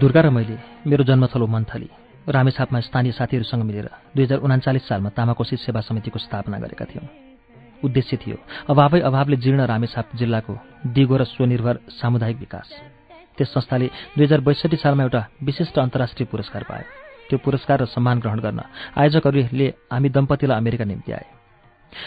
दुर्गा र मैले मेरो जन्मथलो मन्थली रामेछापमा स्थानीय साथीहरूसँग मिलेर दुई हजार उनाचालिस सालमा तामाकोशी सेवा समितिको स्थापना गरेका थियौँ। उद्देश्य थियो अभावै अभावले जीर्ण रामेछाप जिल्लाको दिगो र स्वनिर्भर सामुदायिक विकास। त्यस संस्थाले दुई हजार बैसठी सालमा एउटा विशिष्ट अन्तर्राष्ट्रिय पुरस्कार पायो। त्यो पुरस्कार र सम्मान ग्रहण गर्न आयोजकहरूले हामी दम्पतिलाई अमेरिका निम्ति आए।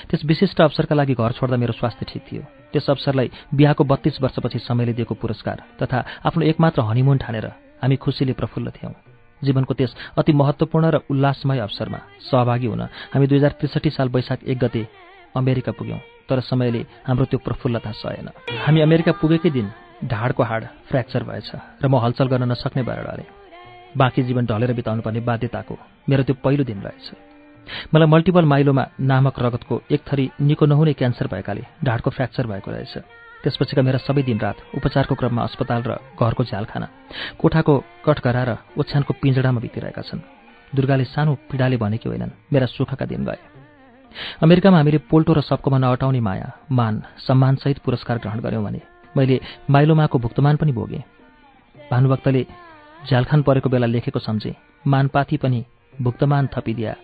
त्यस विशिष्ट अवसरका लागि घर छोड्दा मेरो स्वास्थ्य ठिक थियो। त्यस अवसरलाई बिहाको बत्तीस वर्षपछि समयले दिएको पुरस्कार तथा आफ्नो एकमात्र हनिमुन ठानेर हामी खुसीले प्रफुल्ल थियौँ। जीवनको त्यस अति महत्त्वपूर्ण र उल्लासमय अवसरमा सहभागी हुन हामी दुई हजार त्रिसठी साल वैशाख एक गते अमेरिका पुग्यौँ तर समयले हाम्रो त्यो प्रफुल्लता सहेन। हामी अमेरिका पुगेकै दिन ढाडको हाड फ्र्याक्चर भएछ र म हलचल गर्न नसक्ने भएर डरेँ। बाँकी जीवन ढलेर बिताउनु पर्ने बाध्यताको मेरो त्यो पहिलो दिन रहेछ। मलाई मल्टिपल माइलोमा नामक रगतको एक थरी निको नहुने क्यान्सर भएकाले ढाडको फ्र्याक्चर भएको रहेछ। त्यसपछिका मेरा सबै दिनरात उपचारको क्रममा अस्पताल र घरको झ्यालखाना कोठाको कठघरा र ओछ्यानको पिँजडामा बितिरहेका छन्। दुर्गाले सानो पीडाले भनेकी होइनन् मेरा सुखका दिन गए। अमेरिकामा हामीले पोल्टो र सबकोमा नअटाउने माया मान सम्मानसहित पुरस्कार ग्रहण गऱ्यौँ भने मैले माइलोमाको भुक्तमान पनि भोगेँ। भानुभक्तले झ्यालखान परेको बेला लेखेको सम्झे मानपाथी पनि भुक्तमान थपिदिया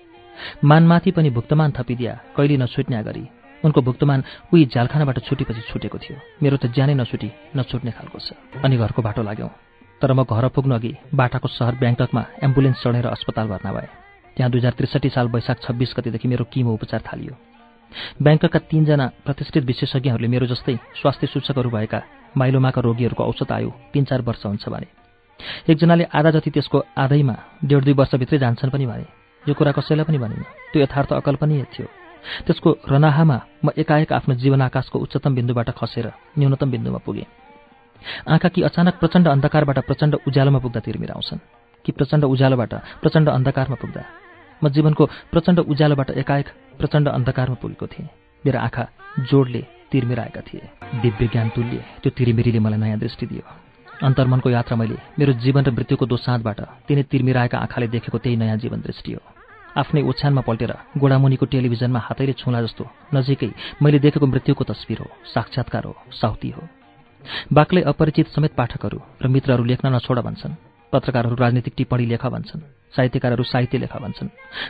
मानमाथि पनि भुक्तमान थपिदिया कहिले नछुट्ने गरी। उनको भुक्तमान उही झ्यालखानाबाट छुटेपछि छुटेको थियो। मेरो त ज्यानै नछुटी नछुट्ने खालको छ। अनि घरको बाटो लाग्यौँ। तर म घर पुग्नु अघि बाटाको सहर ब्याङ्ककमा एम्बुलेन्स चढेर अस्पताल भर्ना भए। त्यहाँ दुई हजार त्रिसठी साल वैशाख छब्बिस गतिदेखि मेरो किमो उपचार थालियो। ब्याङ्ककका तीनजना प्रतिष्ठित विशेषज्ञहरूले मेरो जस्तै स्वास्थ्य सूचकहरू भएका माइलोमाका रोगीहरूको औषध आयु तिन चार वर्ष हुन्छ भने। एकजनाले आधा जति त्यसको आधैमा डेढ दुई वर्षभित्रै जान्छन् पनि भने। यो कुरा कसैलाई पनि भनिन। त्यो यथार्थ अकल्पनीय थियो। त्यसको रनाहामा म एकाएक आफ्नो जीवन आकाशको उच्चतम बिन्दुबाट खसेर न्यूनतम बिन्दुमा पुगेँ। आँखा कि अचानक प्रचण्ड अन्धकारबाट प्रचण्ड उज्यालोमा पुग्दा तिर्मिराउँछन्। कि प्रचण्ड उज्यालोबाट प्रचण्ड अन्धकारमा पुग्दा? म जीवनको प्रचण्ड उज्यालोबाट एकाएक प्रचण्ड अन्धकारमा पुगेको थिएँ। मेरो आँखा जोडले तिर्मिराएका थिए। दिव्य ज्ञान तुल्य त्यो तिरिमिरीले मलाई नयाँ दृष्टि दियो। अन्तर्मनको यात्रा मैले मेरो जीवन र मृत्युको दोसाँधबाट तिनै तिर्मिराएका आँखाले देखेको त्यही नयाँ जीवन दृष्टि हो। आफ्नै ओछ्यानमा पल्टेर गोडामुनिको टेलिभिजनमा हातैले छुला जस्तो नजिकै मैले देखेको मृत्युको तस्विर हो साक्षात्कार हो साउती हो। बाक्लै अपरिचित समेत पाठकहरू र मित्रहरू लेख्न नछोड भन्छन् पत्रकारहरू राजनीतिक टिप्पणी लेख भन्छन् साहित्यकारहरू साहित्य लेख भन्छन्।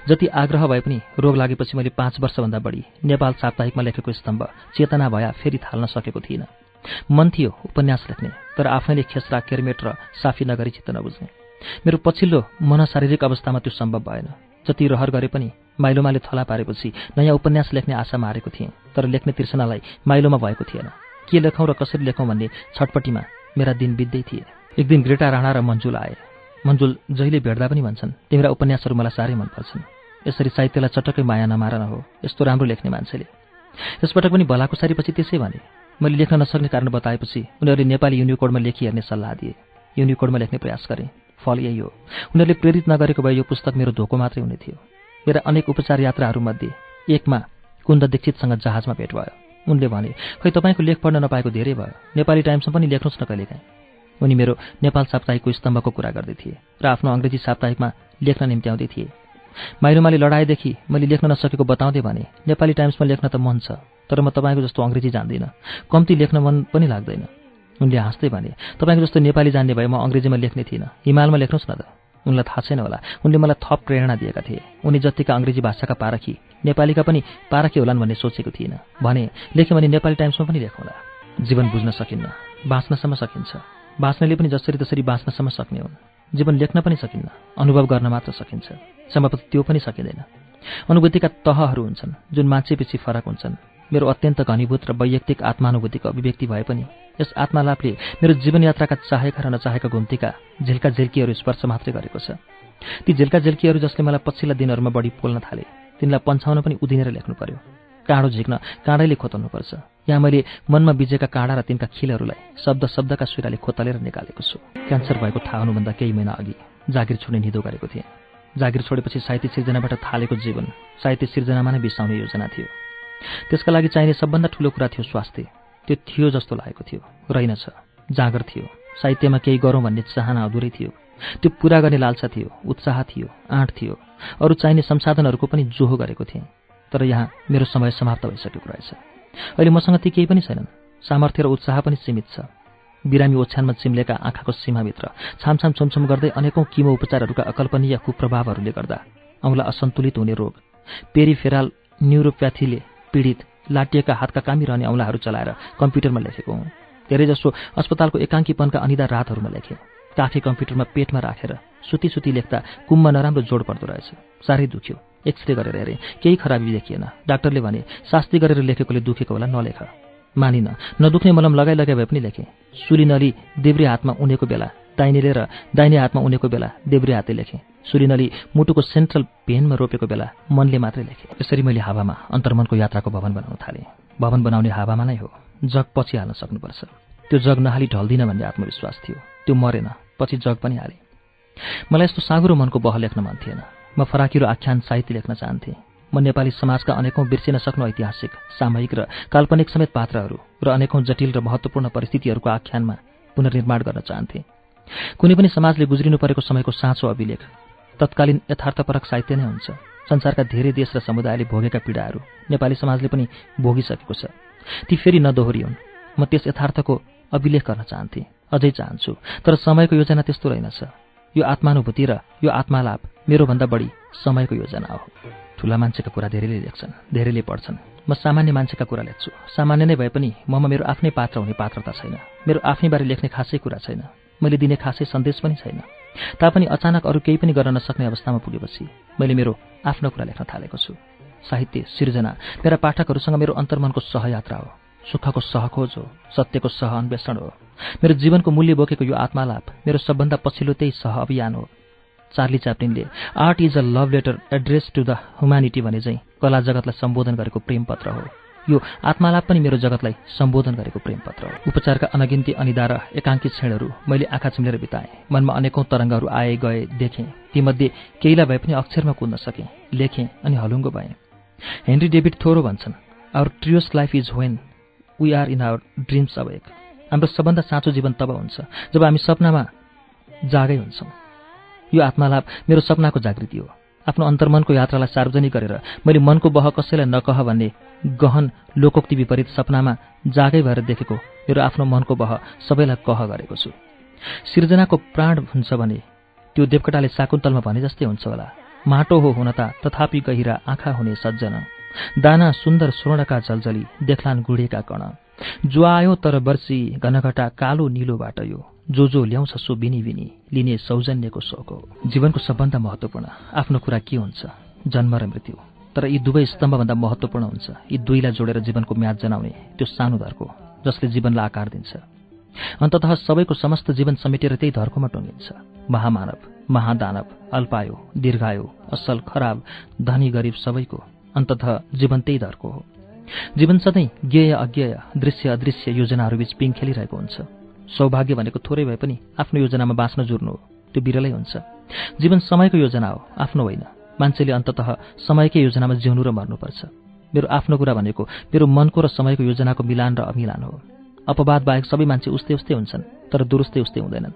जति आग्रह भए पनि रोग लागेपछि मैले पाँच वर्षभन्दा बढी नेपाल साप्ताहिकमा लेखेको स्तम्भ चेतना भया फेरि थाल्न सकेको थिइनँ। मन थियो उपन्यास लेख्ने तर आफैले खेसरा केरमेट र साफी नगरी चित्त नबुझ्ने। मेरो पछिल्लो मनशारीरिक अवस्थामा त्यो सम्भव भएन। जति रहर गरे पनि माइलोमाले थला पारेपछि नयाँ उपन्यास लेख्ने आशा मारेको थिएँ तर लेख्ने तिर्सनालाई माइलोमा भएको थिएन। के लेखौँ र कसरी लेखौँ भन्ने छटपट्टिमा मेरा दिन बित्दै थिए। एक दिन ग्रेटा राणा र मन्जुल आए। मन्जुल जहिले भेट्दा पनि भन्छन् तिम्रा उपन्यासहरू मलाई साह्रै मनपर्छन्। यसरी साहित्यलाई चटक्कै माया नमार हो यस्तो राम्रो लेख्ने मान्छेले। यसपटक पनि भलाकुसारीपछि त्यसै भने मैले लेख्न नसक्ने कारण बताएपछि उनीहरूले नेपाली युनिकोडमा लेखिहेर्ने सल्लाह दिए। युनिकोडमा लेख्ने प्रयास गरेँ। फल यही हो उनीहरूले प्रेरित नगरेको भए यो पुस्तक मेरो धोको मात्रै हुने थियो। मेरा अनेक उपचार यात्राहरूमध्ये एकमा कुन्द दीक्षितसँग जहाजमा भेट भयो। उनले भने खै तपाईँको लेख पढ्न नपाएको धेरै भयो। नेपाली टाइम्समा पनि लेख्नुहोस् न कहिलेकाहीँ। उनी मेरो नेपाल साप्ताहिकको स्तम्भको कुरा गर्दै थिए र आफ्नो अङ्ग्रेजी साप्ताहिकमा लेख्न निम्ति आउँदै थिए। माइरोमाले लडाएदेखि मैले लेख्न नसकेको बताउँदै भने नेपाली टाइम्समा लेख्न त मन छ तर म तपाईँको जस्तो अङ्ग्रेजी जान्दिनँ। कम्ती लेख्न मन पनि लाग्दैन। उनले हाँस्दै भने तपाईँको जस्तो नेपाली जान्ने भए म अङ्ग्रेजीमा लेख्ने थिइनँ। हिमालमा लेख्नुहोस् न त। उनलाई थाहा छैन होला। उनले मलाई थप प्रेरणा दिएका थिए। उनी जतिका अङ्ग्रेजी भाषाका पारखी नेपालीका पनि पारखी होलान् भन्ने सोचेको थिइनँ। भने लेख्यो भने नेपाली टाइम्समा पनि लेखौँला। जीवन बुझ्न सकिन्न। बाँच्नसम्म सकिन्छ। बाँच्नेले पनि जसरी तसरी बाँच्नसम्म सक्ने हुन्। जीवन लेख्न पनि सकिन्न। अनुभव गर्न मात्र सकिन्छ। सम्भवतः त्यो पनि सकिँदैन। अनुभूतिका तहहरू हुन्छन् जुन मान्छेपछि फरक हुन्छन्। मेरो अत्यन्त घनीभूत र वैयक्तिक आत्मानुभूतिको अभिव्यक्ति भए पनि यस आत्मालापले मेरो जीवनयात्राका चाहेका र नचाहेका घुम्तीका झिल्का झिल्कीहरू स्पर्श मात्रै गरेको छ। ती झिल्का झिल्कीहरू जसले मलाई पछिल्ला दिनहरूमा बढी पोल्न थाले तिनलाई पन्छाउन पनि उदिनेर लेख्नु पर्यो। काँडो झिक्न काँडैले खोतल्नुपर्छ। यहाँ मैले मनमा बिजेका काँडा र तिनका खिलहरूलाई शब्द शब्दका सुराले खोतलेर निकालेको छु। क्यान्सर भएको थाहा हुनुभन्दा केही महिना अघि जागिर छोड्ने निदो गरेको थिएँ। जागिर छोडेपछि साहित्य सिर्जनाबाट थालेको जीवन साहित्य सिर्जनामा नै बिसाउने योजना थियो। त्यसका लागि चाहिने सबभन्दा ठुलो कुरा थियो स्वास्थ्य। त्यो थियो जस्तो लागेको थियो। रहेनछ। जाँगर थियो। साहित्यमा केही गरौँ भन्ने चाहना अधुरै थियो। त्यो पुरा गर्ने लालसा थियो। उत्साह थियो। आँट थियो। अरू चाहिने संसाधनहरूको पनि जोहो गरेको थिएँ। तर यहाँ मेरो समय समाप्त भइसकेको रहेछ। अहिले मसँग ती केही पनि छैनन्। सामर्थ्य र उत्साह पनि सीमित छ। बिरामी ओछ्यानमा चिम्लेका आँखाको सीमाभित्र छामछाम छुमछुम गर्दै अनेकौं किमो उपचारहरूका अकल्पनीय कुप्रभावहरूले गर्दा औँला असन्तुलित हुने रोग पेरिफेराल न्युरोप्याथीले पीडित लाटिएका हातका कामिरहने औँलाहरू चलाएर कम्प्युटरमा लेखेको हुँ। धेरैजसो अस्पतालको एकाङ्कीपनका अनिदा रातहरूमा लेखेँ। काखी कम्प्युटरमा पेटमा राखेर सुती सुती लेख्दा कुममा नराम्रो जोड पर्दो रहेछ। साह्रै दुख्यो। एक्सरे गरेर हेरेँ। केही खराबी देखिएन। डाक्टरले भने शास्ति गरेर लेखेकोले दुखेको होला नलेख। मानिन। नदुख्ने मलम लगाइ लगाए भए पनि लेखेँ। सुली नली देब्रे हातमा उनेको बेला दाहिनेले र दाहिने हातमा उनेको बेला देब्रे हातले लेखेँ। सुरिनली मुटुको सेन्ट्रल पेनमा रोपेको बेला मनले मात्रै लेखेँ। यसरी मैले हावामा अन्तर्मनको यात्राको भवन बनाउन थालेँ। भवन बनाउने हावामा नै हो। जग पछि हाल्न सक्नुपर्छ। त्यो जग नहाली ढल्दिन भन्ने आत्मविश्वास थियो। त्यो मरेन पछि जग पनि हाले। मलाई यस्तो साँगुरो मनको बह लेख्न मन थिएन। म फराकिलो आख्यान साहित्य लेख्न चाहन्थेँ। म नेपाली समाजका अनेकौं बिर्सिन सक्नु ऐतिहासिक सामयिक र काल्पनिक समेत पात्रहरू र अनेकौं जटिल र महत्वपूर्ण परिस्थितिहरूको आख्यानमा पुनर्निर्माण गर्न चाहन्थे। कुनै पनि समाजले गुज्रिनु परेको समयको साँचो अभिलेख तत्कालीन यथार्थपरक साहित्य नै हुन्छ। संसारका धेरै देश र समुदायले भोगेका पीडाहरू नेपाली समाजले पनि भोगिसकेको छ। ती फेरि नदोहोरिउन् म त्यस यथार्थको अभिलेख गर्न चाहन्थेँ। अझै चाहन्छु तर समयको योजना त्यस्तो रहेनछ यो आत्मानुभूति र यो आत्मालाप मेरोभन्दा बढी समयको योजना हो। ठुला मान्छेका कुरा धेरैले लेख्छन् धेरैले पढ्छन्। म सामान्य मान्छेका कुरा लेख्छु। सामान्य नै भए पनि ममा मेरो आफ्नै पात्र हुने पात्रता छैन। मेरो आफ्नै बारे लेख्ने खासै कुरा छैन। मैले दिने खासै सन्देश पनि छैन। तापनि अचानक अरू केही पनि गर्न नसक्ने अवस्थामा पुगेपछि मैले मेरो आफ्नो कुरा लेख्न थालेको छु। साहित्य सिर्जना मेरा पाठकहरूसँग मेरो अन्तर्मनको सहयात्रा हो। सुखको सहखोज हो सत्यको सह अन्वेषण हो। मेरो जीवनको मूल्य बोकेको यो आत्मालाप मेरो सबभन्दा पछिल्लो त्यही सह अभियान हो। Charlie च्याप्लिनले art is a love letter address to the humanity भने चाहिँ कला जगतलाई सम्बोधन गरेको प्रेम पत्र हो। यो आत्मालाप पनि मेरो जगतलाई सम्बोधन गरेको प्रेम पत्र हो। उपचारका अनगिन्ती अनिदा र एकाङ्कित क्षणहरू मैले आँखा चिम्लेर बिताएँ। मनमा अनेकौं तरङ्गहरू आए गए देखेँ। तीमध्ये केहीलाई भए पनि अक्षरमा कुद्न सकेँ लेखेँ अनि हलुङ्गो भएँ। हेनरी डेभिड थोरो भन्छन् our truest life is when we are in our dreams awake हाम्रो सबभन्दा साँचो जीवन तब हुन्छ जब हामी सपनामा जागै हुन्छौँ। यो आत्मालाप मेरो सपनाको जागृति हो। आफ्नो अन्तर्मनको यात्रालाई सार्वजनिक गरेर मैले मनको बह कसैलाई नकह भन्ने गहन लोकोक्ति विपरीत सपनामा जागै भएर देखेको मेरो आफ्नो मनको बह सबैलाई कह गरेको छु। सिर्जनाको प्राण हुन्छ भने त्यो देवकटाले शाकुन्तलमा भने जस्तै हुन्छ होला। माटो हो हुन त तथापि गहिरा आँखा हुने सज्जन। दाना सुन्दर स्वर्णका जलजली देख्लान् गुडेका कण। जो आयो तर वर्षी घनघटा कालो निलोबाट यो जो जो ल्याउँछ सो बिनी बिनी लिने सौजन्यको शोक हो। जीवनको सबभन्दा महत्त्वपूर्ण आफ्नो कुरा के हुन्छ? जन्म र मृत्यु। तर यी दुवै स्तम्भभन्दा महत्त्वपूर्ण हुन्छ। यी दुईलाई जोडेर जीवनको म्याद जनाउने त्यो सानो धर्को जसले जीवनलाई आकार दिन्छ। अन्तत सबैको समस्त जीवन समेटेर त्यही धर्कोमा टुङ्गिन्छ। महामानव महादानव अल्पायो दीर्घायो असल खराब धनी गरिब सबैको अन्तत जीवन त्यही धर्को हो। जीवन सधैँ ज्ञेय अज्ञेय दृश्य अदृश्य योजनाहरूबीच पिङ खेलिरहेको हुन्छ। सौभाग्य भनेको थोरै भए पनि आफ्नो योजनामा बाँच्न जुर्नु हो। त्यो बिरलै हुन्छ। जीवन समयको योजना हो आफ्नो होइन। मान्छेले अन्तत समयकै योजनामा जिउनु र मर्नुपर्छ। मेरो आफ्नो कुरा भनेको मेरो मनको र समयको योजनाको मिलान र अमिलान हो। अपवाद बाहेक सबै मान्छे उस्तै उस्तै हुन्छन् तर दुरुस्तै उस्तै हुँदैनन्।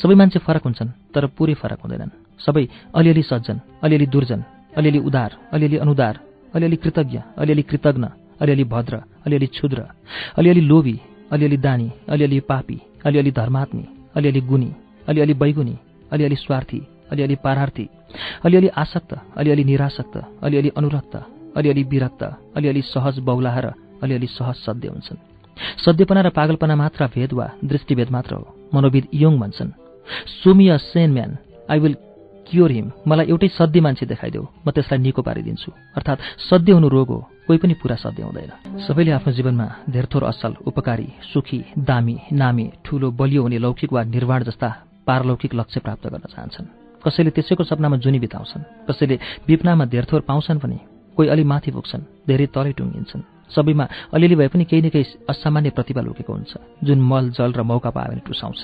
सबै मान्छे फरक हुन्छन् तर पुरै फरक हुँदैनन्। सबै अलिअलि सज्जन अलिअलि दुर्जन अलिअलि उदार अलिअलि अनुदार अलिअलि कृतज्ञ अलिअलि कृतज्ञ अलिअलि भद्र अलिअलि क्षुद्र अलिअलि लोभी अलिअलि दानी अलिअलि पापी अलिअलि धर्मात्मी अलिअलि गुनी अलिअलि बैगुनी अलिअलि स्वार्थी अलिअलि पारार्थी अलिअलि आसक्त अलिअलि निरासक्त अलिअलि अनुरक्त अलिअलि विरक्त अलिअलि सहज बौलाह र अलिअलि सहज सद्य हुन्छन्। सद्यपना र पागलपना मात्र भेद वा दृष्टिभेद मात्र हो। मनोविद योङ भन्छन् show me a sane man I will cure him मलाई एउटै सद्य मान्छे देखाइदेऊ। म त्यसलाई निको पारिदिन्छु। अर्थात् सद्य हुनु रोग हो। कोही पनि पुरा सध्य हुँदैन सबैले आफ्नो जीवनमा धेरथोर असल उपकारी सुखी दामी नामी ठूलो बलियो हुने लौकिक वा निर्वाण जस्ता पारलौकिक लक्ष्य प्राप्त गर्न चाहन्छन्। कसैले त्यसैको सपनामा जुनी बिताउँछन्। कसैले विपनामा धेरथोर पाउँछन् भने कोही अलि माथि पुग्छन् धेरै तलै टुङ्गिन्छन्। सबैमा अलिअलि भए पनि केही न केही असामान्य प्रतिभा लुकेको हुन्छ जुन मल जल र मौका पायो भने टुसाउँछ।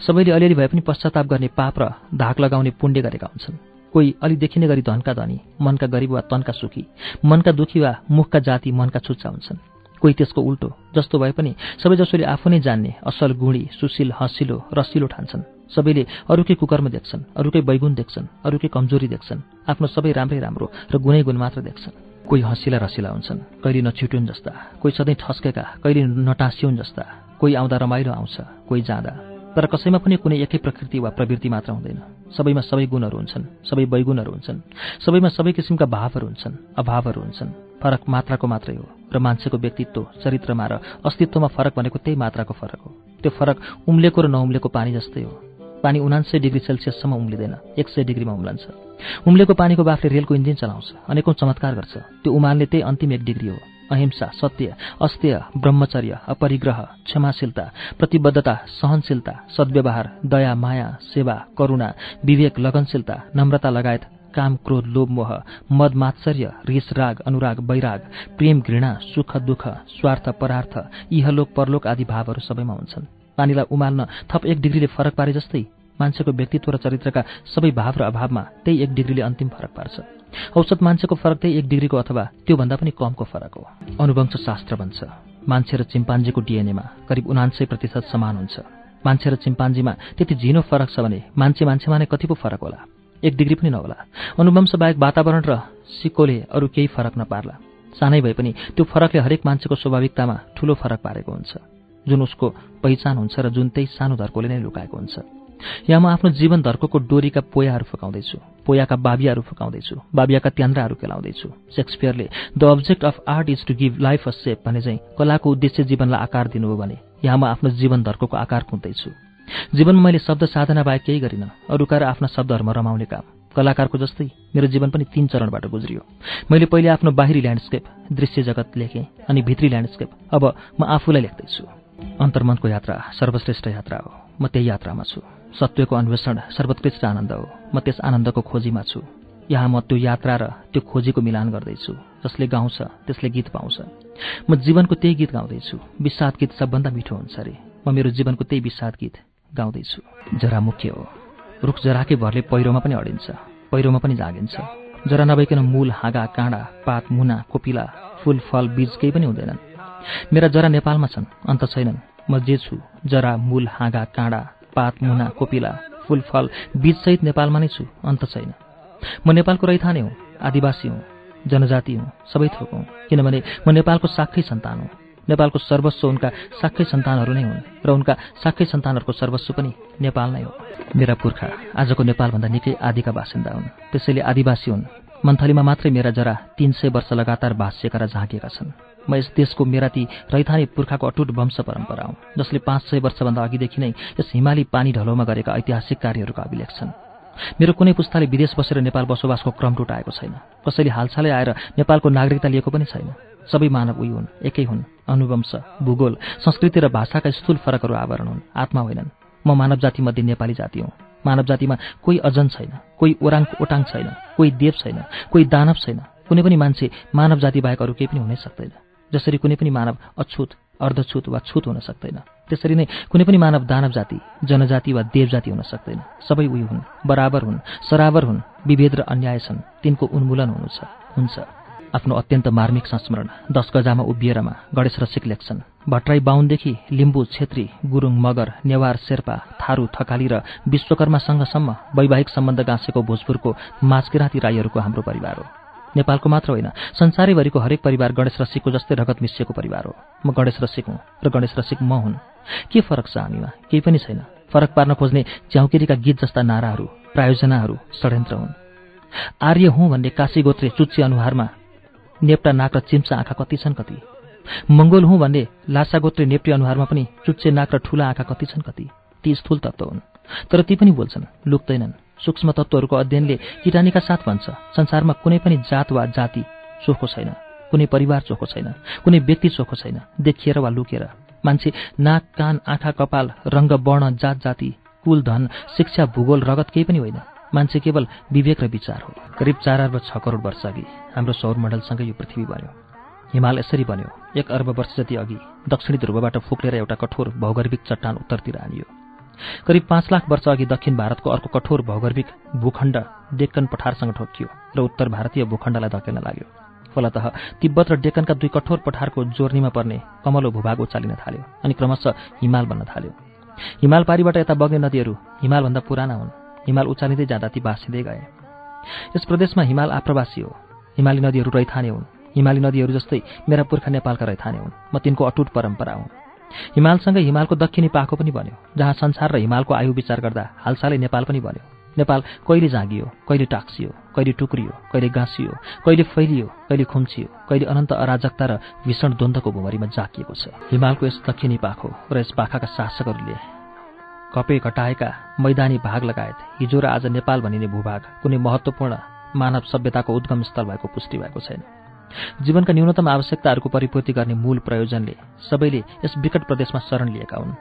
सबैले अलिअलि भए पनि पश्चाताप गर्ने पाप र धाक लगाउने पुण्य गरेका हुन्छन्। कोही अलि देखिने गरी धनका धनी मनका गरिब वा तनका सुखी मनका दुखी वा मुखका जाति मनका छुच्चा हुन्छन्। कोही त्यसको उल्टो जस्तो भए पनि सबै जसोले आफू नै जान्ने असल गुणी सुशील हँसिलो रसिलो ठान्छन्। सबैले अरूकै कुकर्म देख्छन् अरूकै बैगुण देख्छन् अरूकै कमजोरी देख्छन् आफ्नो सबै राम्रै राम्रो र गुणै गुण मात्र देख्छन्। कोही हँसिला रसिला हुन्छन् कहिले नछिटुन् जस्ता कोही सधैँ ठस्केका कहिले नटाँसिउन् जस्ता कोही आउँदा रमाइलो आउँछ कोही जाँदा तर कसैमा पनि कुनै एकै प्रकृति वा प्रवृत्ति मात्र हुँदैन। सबैमा सबै गुणहरू हुन्छन् सबै वैगुणहरू हुन्छन् सबैमा सबै किसिमका भावहरू हुन्छन् अभावहरू हुन्छन्। फरक मात्राको मात्रै हो र मान्छेको व्यक्तित्व चरित्रमा र अस्तित्वमा फरक भनेको त्यही मात्राको फरक हो। त्यो फरक उम्लेको र नउम्लेको पानी जस्तै हो। पानी उनान्सय डिग्री सेल्सियससम्म उम्लिँदैन एक सय डिग्रीमा उम्लन्छ। उम्लेको पानीको बाफले रेलको इन्जिन चलाउँछ अनेकौँ चमत्कार गर्छ। त्यो उमाल्ने त्यही अन्तिम एक डिग्री हो। अहिंसा सत्य अस्त्य ब्रह्मचर्य अपरिग्रह क्षमाशीलता प्रतिबद्धता सहनशीलता सद्व्यवहार दया माया सेवा करुणा विवेक लगनशीलता नम्रता लगायत काम क्रोध लोभ मोह मद मात्सर्य रिस राग अनुराग वैराग प्रेम घृणा सुख दुःख स्वार्थ परार्थ इहलोक परलोक आदि भावहरू सबैमा हुन्छन्। पानीलाई उमाल्न थप एक डिग्रीले फरक पारे जस्तै मान्छेको व्यक्तित्व र चरित्रका सबै भाव र अभावमा त्यही एक डिग्रीले अन्तिम फरक पार्छ। औसत मान्छेको फरक त्यही एक डिग्रीको अथवा त्योभन्दा पनि कमको फरक हो। अनुवंश शास्त्र भन्छ मान्छे र चिम्पान्जीको डिएनएमा करिब उनान्सय प्रतिशत समान हुन्छ। मान्छे र चिम्पान्जीमा त्यति झिनो फरक छ भने मान्छे मान्छेमा नै कति पो फरक होला? एक डिग्री पनि नहोला। अनुवंश बाहेक वातावरण र सिक्कोले अरू केही फरक नपार्ला। सानै भए पनि त्यो फरकले हरेक मान्छेको स्वाभाविकतामा ठूलो फरक पारेको हुन्छ। जुन उसको पहिचान हुन्छ र जुन त्यही सानो धर्कोले नै लुकाएको हुन्छ। यहाँ म आफ्नो जीवन धर्कोको डोरीका पोयाहरू फुकाउँदैछु पोयाका बाबियाहरू फुकाउँदैछु बाबियाका त्यान्द्राहरू केलाउँदैछु। सेक्सपियरले the object of art is to give life a shape भने चाहिँ कलाको उद्देश्य जीवनलाई आकार दिनु हो भने यहाँ म आफ्नो जीवन धर्कोको आकार कुन्दैछु जीवनमा मैले शब्द साधना बाहेक केही गरिनँ अरूका र आफ्ना शब्दहरूमा रमाउने काम। कलाकारको जस्तै मेरो जीवन पनि तीन चरणबाट गुज्रियो। मैले पहिले आफ्नो बाहिरी ल्यान्डस्केप दृश्य जगत लेखेँ अनि भित्री ल्यान्डस्केप। अब म आफूलाई लेख्दैछु। अन्तर्मनको यात्रा सर्वश्रेष्ठ यात्रा हो। म त्यही यात्रामा छु। सत्यको अन्वेषण सर्वोत्कृष्ट आनन्द हो। म त्यस आनन्दको खोजीमा छु। यहाँ म त्यो यात्रा र त्यो खोजीको मिलान गर्दैछु जसले गाउँछ त्यसले गीत पाउँछ। म जीवनको त्यही गीत गाउँदैछु। विषाद गीत सबभन्दा मिठो हुन्छ अरे। म मेरो जीवनको त्यही विषाद गीत गाउँदैछु। जरा मुख्य हो। रुख जराकै भरले पहिरोमा पनि अडिन्छ। पहिरोमा पनि जागिन्छ। जरा नभइकन मूल हाँगा काँडा पात मुना कोपिला फुल फल बीज केही पनि हुँदैनन्। मेरा जरा नेपालमा छन् अन्त छैनन्। म जे छु जरा मूल हाँगा काँडा पात मुना कोपिला फुल फल बीजसहित नेपालमा नै छु अन्त छैन। म नेपालको रैथाने हुँ आदिवासी हुँ जनजाति हुँ सबै थोक हुँ किनभने म नेपालको साखै सन्तान हुँ। नेपालको सर्वस्व उनका साखै सन्तानहरू नै हुन् र उनका साखै सन्तानहरूको सर्वस्व पनि नेपाल नै हो। मेरा पुर्खा आजको नेपालभन्दा निकै आदिका बासिन्दा हुन्। त्यसैले आदिवासी हुन्। मन्थलीमा मात्रै मेरा जरा तीन सय वर्ष लगातार भाष्यका र झाँकेका छन्। म यस देशको मेरा ती रैथाने पुर्खाको अटुट वंश परम्परा हुँ जसले पाँच सय वर्षभन्दा अघिदेखि नै यस हिमाली पानी ढलोमा गरेका ऐतिहासिक कार्यहरूको अभिलेख छन् मेरो कुनै पुस्ताले विदेश बसेर नेपाल बसोबासको क्रम टुटाएको छैन। कसैले हालसालै आएर नेपालको नागरिकता लिएको पनि छैन। सबै मानव उही हुन् एकै हुन् अनुवंश भूगोल संस्कृति र भाषाका स्थूल फरकहरू आवरण हुन् आत्मा होइनन्। म मानव जातिमध्ये नेपाली जाति हुँ। मानव जातिमा कोही अजन छैन कोही ओराङ ओटाङ छैन कोही देव छैन कोही दानव छैन। कुनै पनि मान्छे मानव जाति बाहेक अरू केही पनि हुनै सक्दैन। जसरी कुनै पनि मानव अछुत अर्धछुत वा छुत हुन सक्दैन। त्यसरी नै कुनै पनि मानव दानव जाति जनजाति वा देव जाति हुन सक्दैन। सबै उही हुन् बराबर हुन् सराबर हुन् विभेद र अन्याय छन्। तिनको उन्मूलन हुनु छ हुन्छ। आफ्नो अत्यन्त मार्मिक संस्मरण दस गजामा उभिएरमा गणेश रसिक लेख्छन्। भट्टराई बाहुनदेखि लिम्बू छेत्री गुरुङ मगर नेवार शेर्पा थारू थकाली र विश्वकर्मासँगसम्म वैवाहिक सम्बन्ध गाँसेको भोजपुरको माझकिराँती राईहरूको हाम्रो परिवार हो। नेपालको मात्र होइन संसारैभरिको हरेक परिवार गणेश रसिकको जस्तै रगत मिसिएको परिवार हो। म गणेश रसिक हुँ र गणेश रसिक म हुन्। के फरक छ हामीमा? केही पनि छैन। फरक पार्न खोज्ने च्याउकेरीका गीत जस्ता नाराहरू प्रायोजनाहरू षड्यन्त्र हुन्। आर्य हुँ भन्ने काशी गोत्रे चुच्चे अनुहारमा नेप्टा नाक र चिम्चा आँखा कति छन् कति? मङ्गोल हुँ भन्ने लासा गोत्रे नेप्टी अनुहारमा पनि चुच्चे नाक र ठुला आँखा कति छन् कति? ती स्थूल तत्त्व हुन्। तर ती पनि बोल्छन् लुक्दैनन् सूक्ष्म तत्त्वहरूको अध्ययनले किटानीका साथ भन्छ। संसारमा कुनै पनि जात वा जाति चोखो छैन। कुनै परिवार चोखो छैन। कुनै व्यक्ति चोखो छैन। देखिएर वा लुकेर। मान्छे नाक कान आँखा कपाल रङ्ग वर्ण जात जाति कुल धन शिक्षा भूगोल रगत केही पनि होइन। मान्छे केवल विवेक र विचार हो। करिब चार अर्ब छ करोड वर्ष अघि हाम्रो सौरमण्डलसँगै यो पृथ्वी बन्यो। हिमाल यसरी बन्यो। एक अर्ब वर्ष जति अघि दक्षिणी ध्रुवबाट फुक्लेर एउटा कठोर भौगर्भिक चट्टान उत्तरतिर आनियो। करिब पाँच लाख वर्ष अघि दक्षिण भारतको अर्को कठोर भौगर्भिक भूखण्ड डेक्कन पठारसँग ठोकियो र उत्तर भारतीय भूखण्डलाई धकेल्न लाग्यो। फलत तिब्बत र डेक्कनका दुई कठोर पठारको जोर्नीमा पर्ने कमलो भूभाग उचालिन थाल्यो अनि क्रमशः हिमाल बन्न थाल्यो। हिमाल पारीबाट यता बग्ने नदीहरू हिमालभन्दा पुराना हुन्। हिमाल उचालिँदै जाँदा ती बाँसिँदै गए। यस प्रदेशमा हिमाल आप्रवासी हो। हिमाली नदीहरू रैथाने हुन्। हिमाली नदीहरू जस्तै मेरा पुर्खा नेपालका रैथाने हुन्। म तिनको अटुट परम्परा हुँ। हिमालसँगै हिमालको दक्षिणी पाखो पनि बन्यो जहाँ संसार र हिमालको आयु विचार गर्दा हालसालै नेपाल पनि बन्यो। नेपाल कहिले जागियो कहिले टाक्सियो कहिले टुक्रियो कहिले गाँसियो कहिले फैलियो कहिले खुम्चियो कहिले अनन्त अराजकता र भीषण द्वन्द्वको भुमरीमा जाकिएको छ। हिमालको यस दक्षिणी पाखो र यस पाखाका शासकहरूले कपे घटाएका मैदानी भाग लगायत हिजो र आज नेपाल भनिने भूभाग कुनै महत्त्वपूर्ण मानव सभ्यताको उद्गम स्थल भएको पुष्टि भएको छैन। जीवनका न्यूनतम आवश्यकताहरूको परिपूर्ति गर्ने मूल प्रयोजनले सबैले यस विकट प्रदेशमा शरण लिएका हुन्।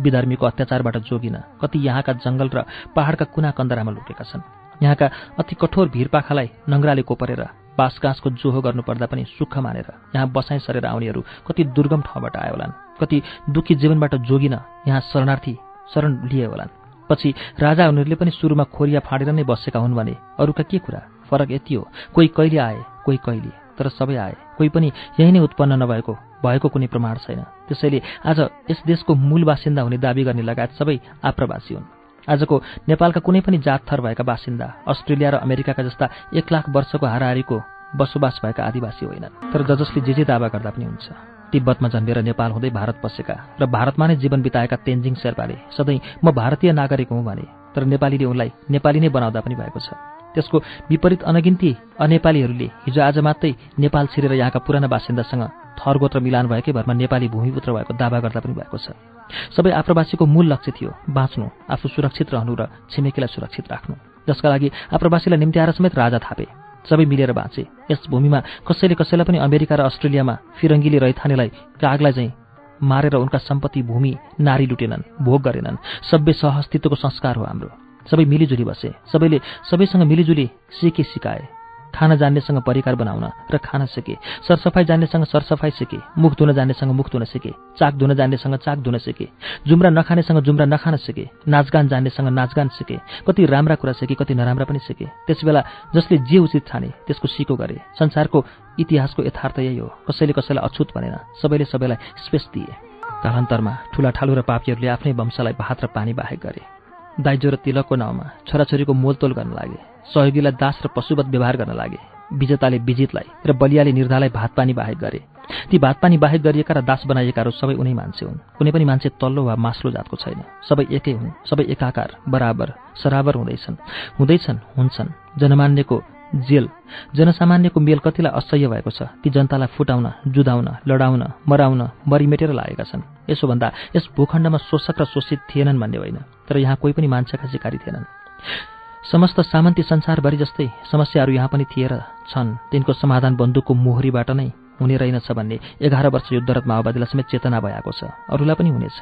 विधर्मीको अत्याचारबाट जोगिन कति यहाँका जङ्गल र पहाडका कुना कन्दरामा लुकेका छन्। यहाँका अति कठोर भिरपाखालाई नङ्ग्राले कोपरेर बाँसगाँसको जोहो गर्नुपर्दा पनि सुख मानेर यहाँ बसाइ सरेर आउनेहरू कति दुर्गम ठाउँबाट आयो होलान् कति दुःखी जीवनबाट जोगिन यहाँ शरणार्थी शरण लिए होलान् पछि राजा उनीहरूले पनि सुरुमा खोरिया फाँडेर नै बसेका हुन् भने अरूका के कुरा? फरक यति हो कोही कहिले आए कोही कहिले तर सबै आए। कोही पनि यही नै उत्पन्न नभएको भएको कुनै प्रमाण छैन। त्यसैले आज यस देशको मूल बासिन्दा हुने दावी गर्ने लगायत सबै आप्रवासी हुन्। आजको नेपालका कुनै पनि जात थर भएका बासिन्दा अस्ट्रेलिया र अमेरिकाका जस्ता एक लाख वर्षको हाराहारीको बसोबास भएका आदिवासी होइनन्। तर ज जसले जे जे दावा गर्दा पनि हुन्छ। तिब्बतमा जन्मेर नेपाल हुँदै भारत पसेका र भारतमा नै जीवन बिताएका तेन्जिङ शेर्पाले सधैँ म भारतीय नागरिक हुँ भने तर नेपालीले उनलाई नेपाली नै बनाउँदा पनि भएको छ। त्यसको विपरीत अनगिन्ती अनेपालीहरूले हिजो आज मात्रै नेपाल छिरेर यहाँका पुराना बासिन्दासँग थरगोत्र मिलान भएकै भरमा नेपाली भूमिपुत्र भएको दावा गर्दा पनि भएको छ। सबै आप्रवासीको मूल लक्ष्य थियो बाँच्नु आफू सुरक्षित रहनु र छिमेकीलाई सुरक्षित राख्नु। जसका लागि आप्रवासीलाई आएर समेत राजा थापे। सबै मिलेर बाँचे। यस भूमिमा कसैले कसैलाई पनि अमेरिका र अस्ट्रेलियामा फिरङ्गीले रैथानेलाई कागलाई चाहिँ मारेर उनका सम्पत्ति भूमि नारी लुटेनन् भोग गरेनन्। सभ्य सहअस्तित्वको संस्कार हो हाम्रो। सबै मिलिजुली बसे। सबैले सबैसँग मिलिजुली सिके सिकाए। खान जान्नेसँग परिकार बनाउन र खान सिके। सरसफाइ जान्नेसँग सरसफाइ सिके। मुख धुन जान्नेसँग मुख धुन सिके। चाक धुन जान्नेसँग चाक धुन सिके। जुम्रा नखानेसँग जुम्रा नखान सिके। नाचगान जान्नेसँग नाचगान सिके। कति राम्रा कुरा सिके कति नराम्रा पनि सिके। त्यसबेला जसले जे उचित ठाने त्यसको सिको गरे। संसारको इतिहासको यथार्थ यही हो। कसैले कसैलाई अछुत भनेन। सबैले सबैलाई स्पेस दिए। कालान्तरमा ठुला ठालु र पापीहरूले आफ्नै वंशलाई भात र पानी बाहेक गरे। दाइजो र तिलकको नाउँमा छोराछोरीको मोलतोल गर्न लागे सहयोगीलाई दास र पशुवत व्यवहार गर्न लागे विजेताले विजितलाई र बलियाले निर्धालाई भात पानी बाहेक गरे। ती भात पानी बाहेक गरिएका र दास बनाइएकाहरू सबै उनै मान्छे हुन्। कुनै पनि मान्छे तल्लो वा मास्लो जातको छैन। सबै एकै हुन् सबै एकाकार बराबर सराबर हुँदैछन्। हुँदैछन् हुन्छन्। जनमान्यको जेल। जनसामान्यको मेल कतिलाई असह्य भएको छ ती जनतालाई फुटाउन जुदाउन लडाउन मराउन मरिमेटेर लागेका छन्? यसोभन्दा यस भूखण्डमा शोषक र शोषित थिएनन् भन्ने होइन तर यहाँ कोही पनि मान्छेका शिकारी थिएनन्। समस्त सामन्ती संसारभरि जस्तै समस्याहरू यहाँ पनि थिएर छन्। तिनको समाधान बन्दुकको मोहरीबाट नै हुने रहेनछ भन्ने एघार वर्ष युद्धरत माओवादीलाई समेत चेतना भइएको छ। अरूलाई पनि हुनेछ।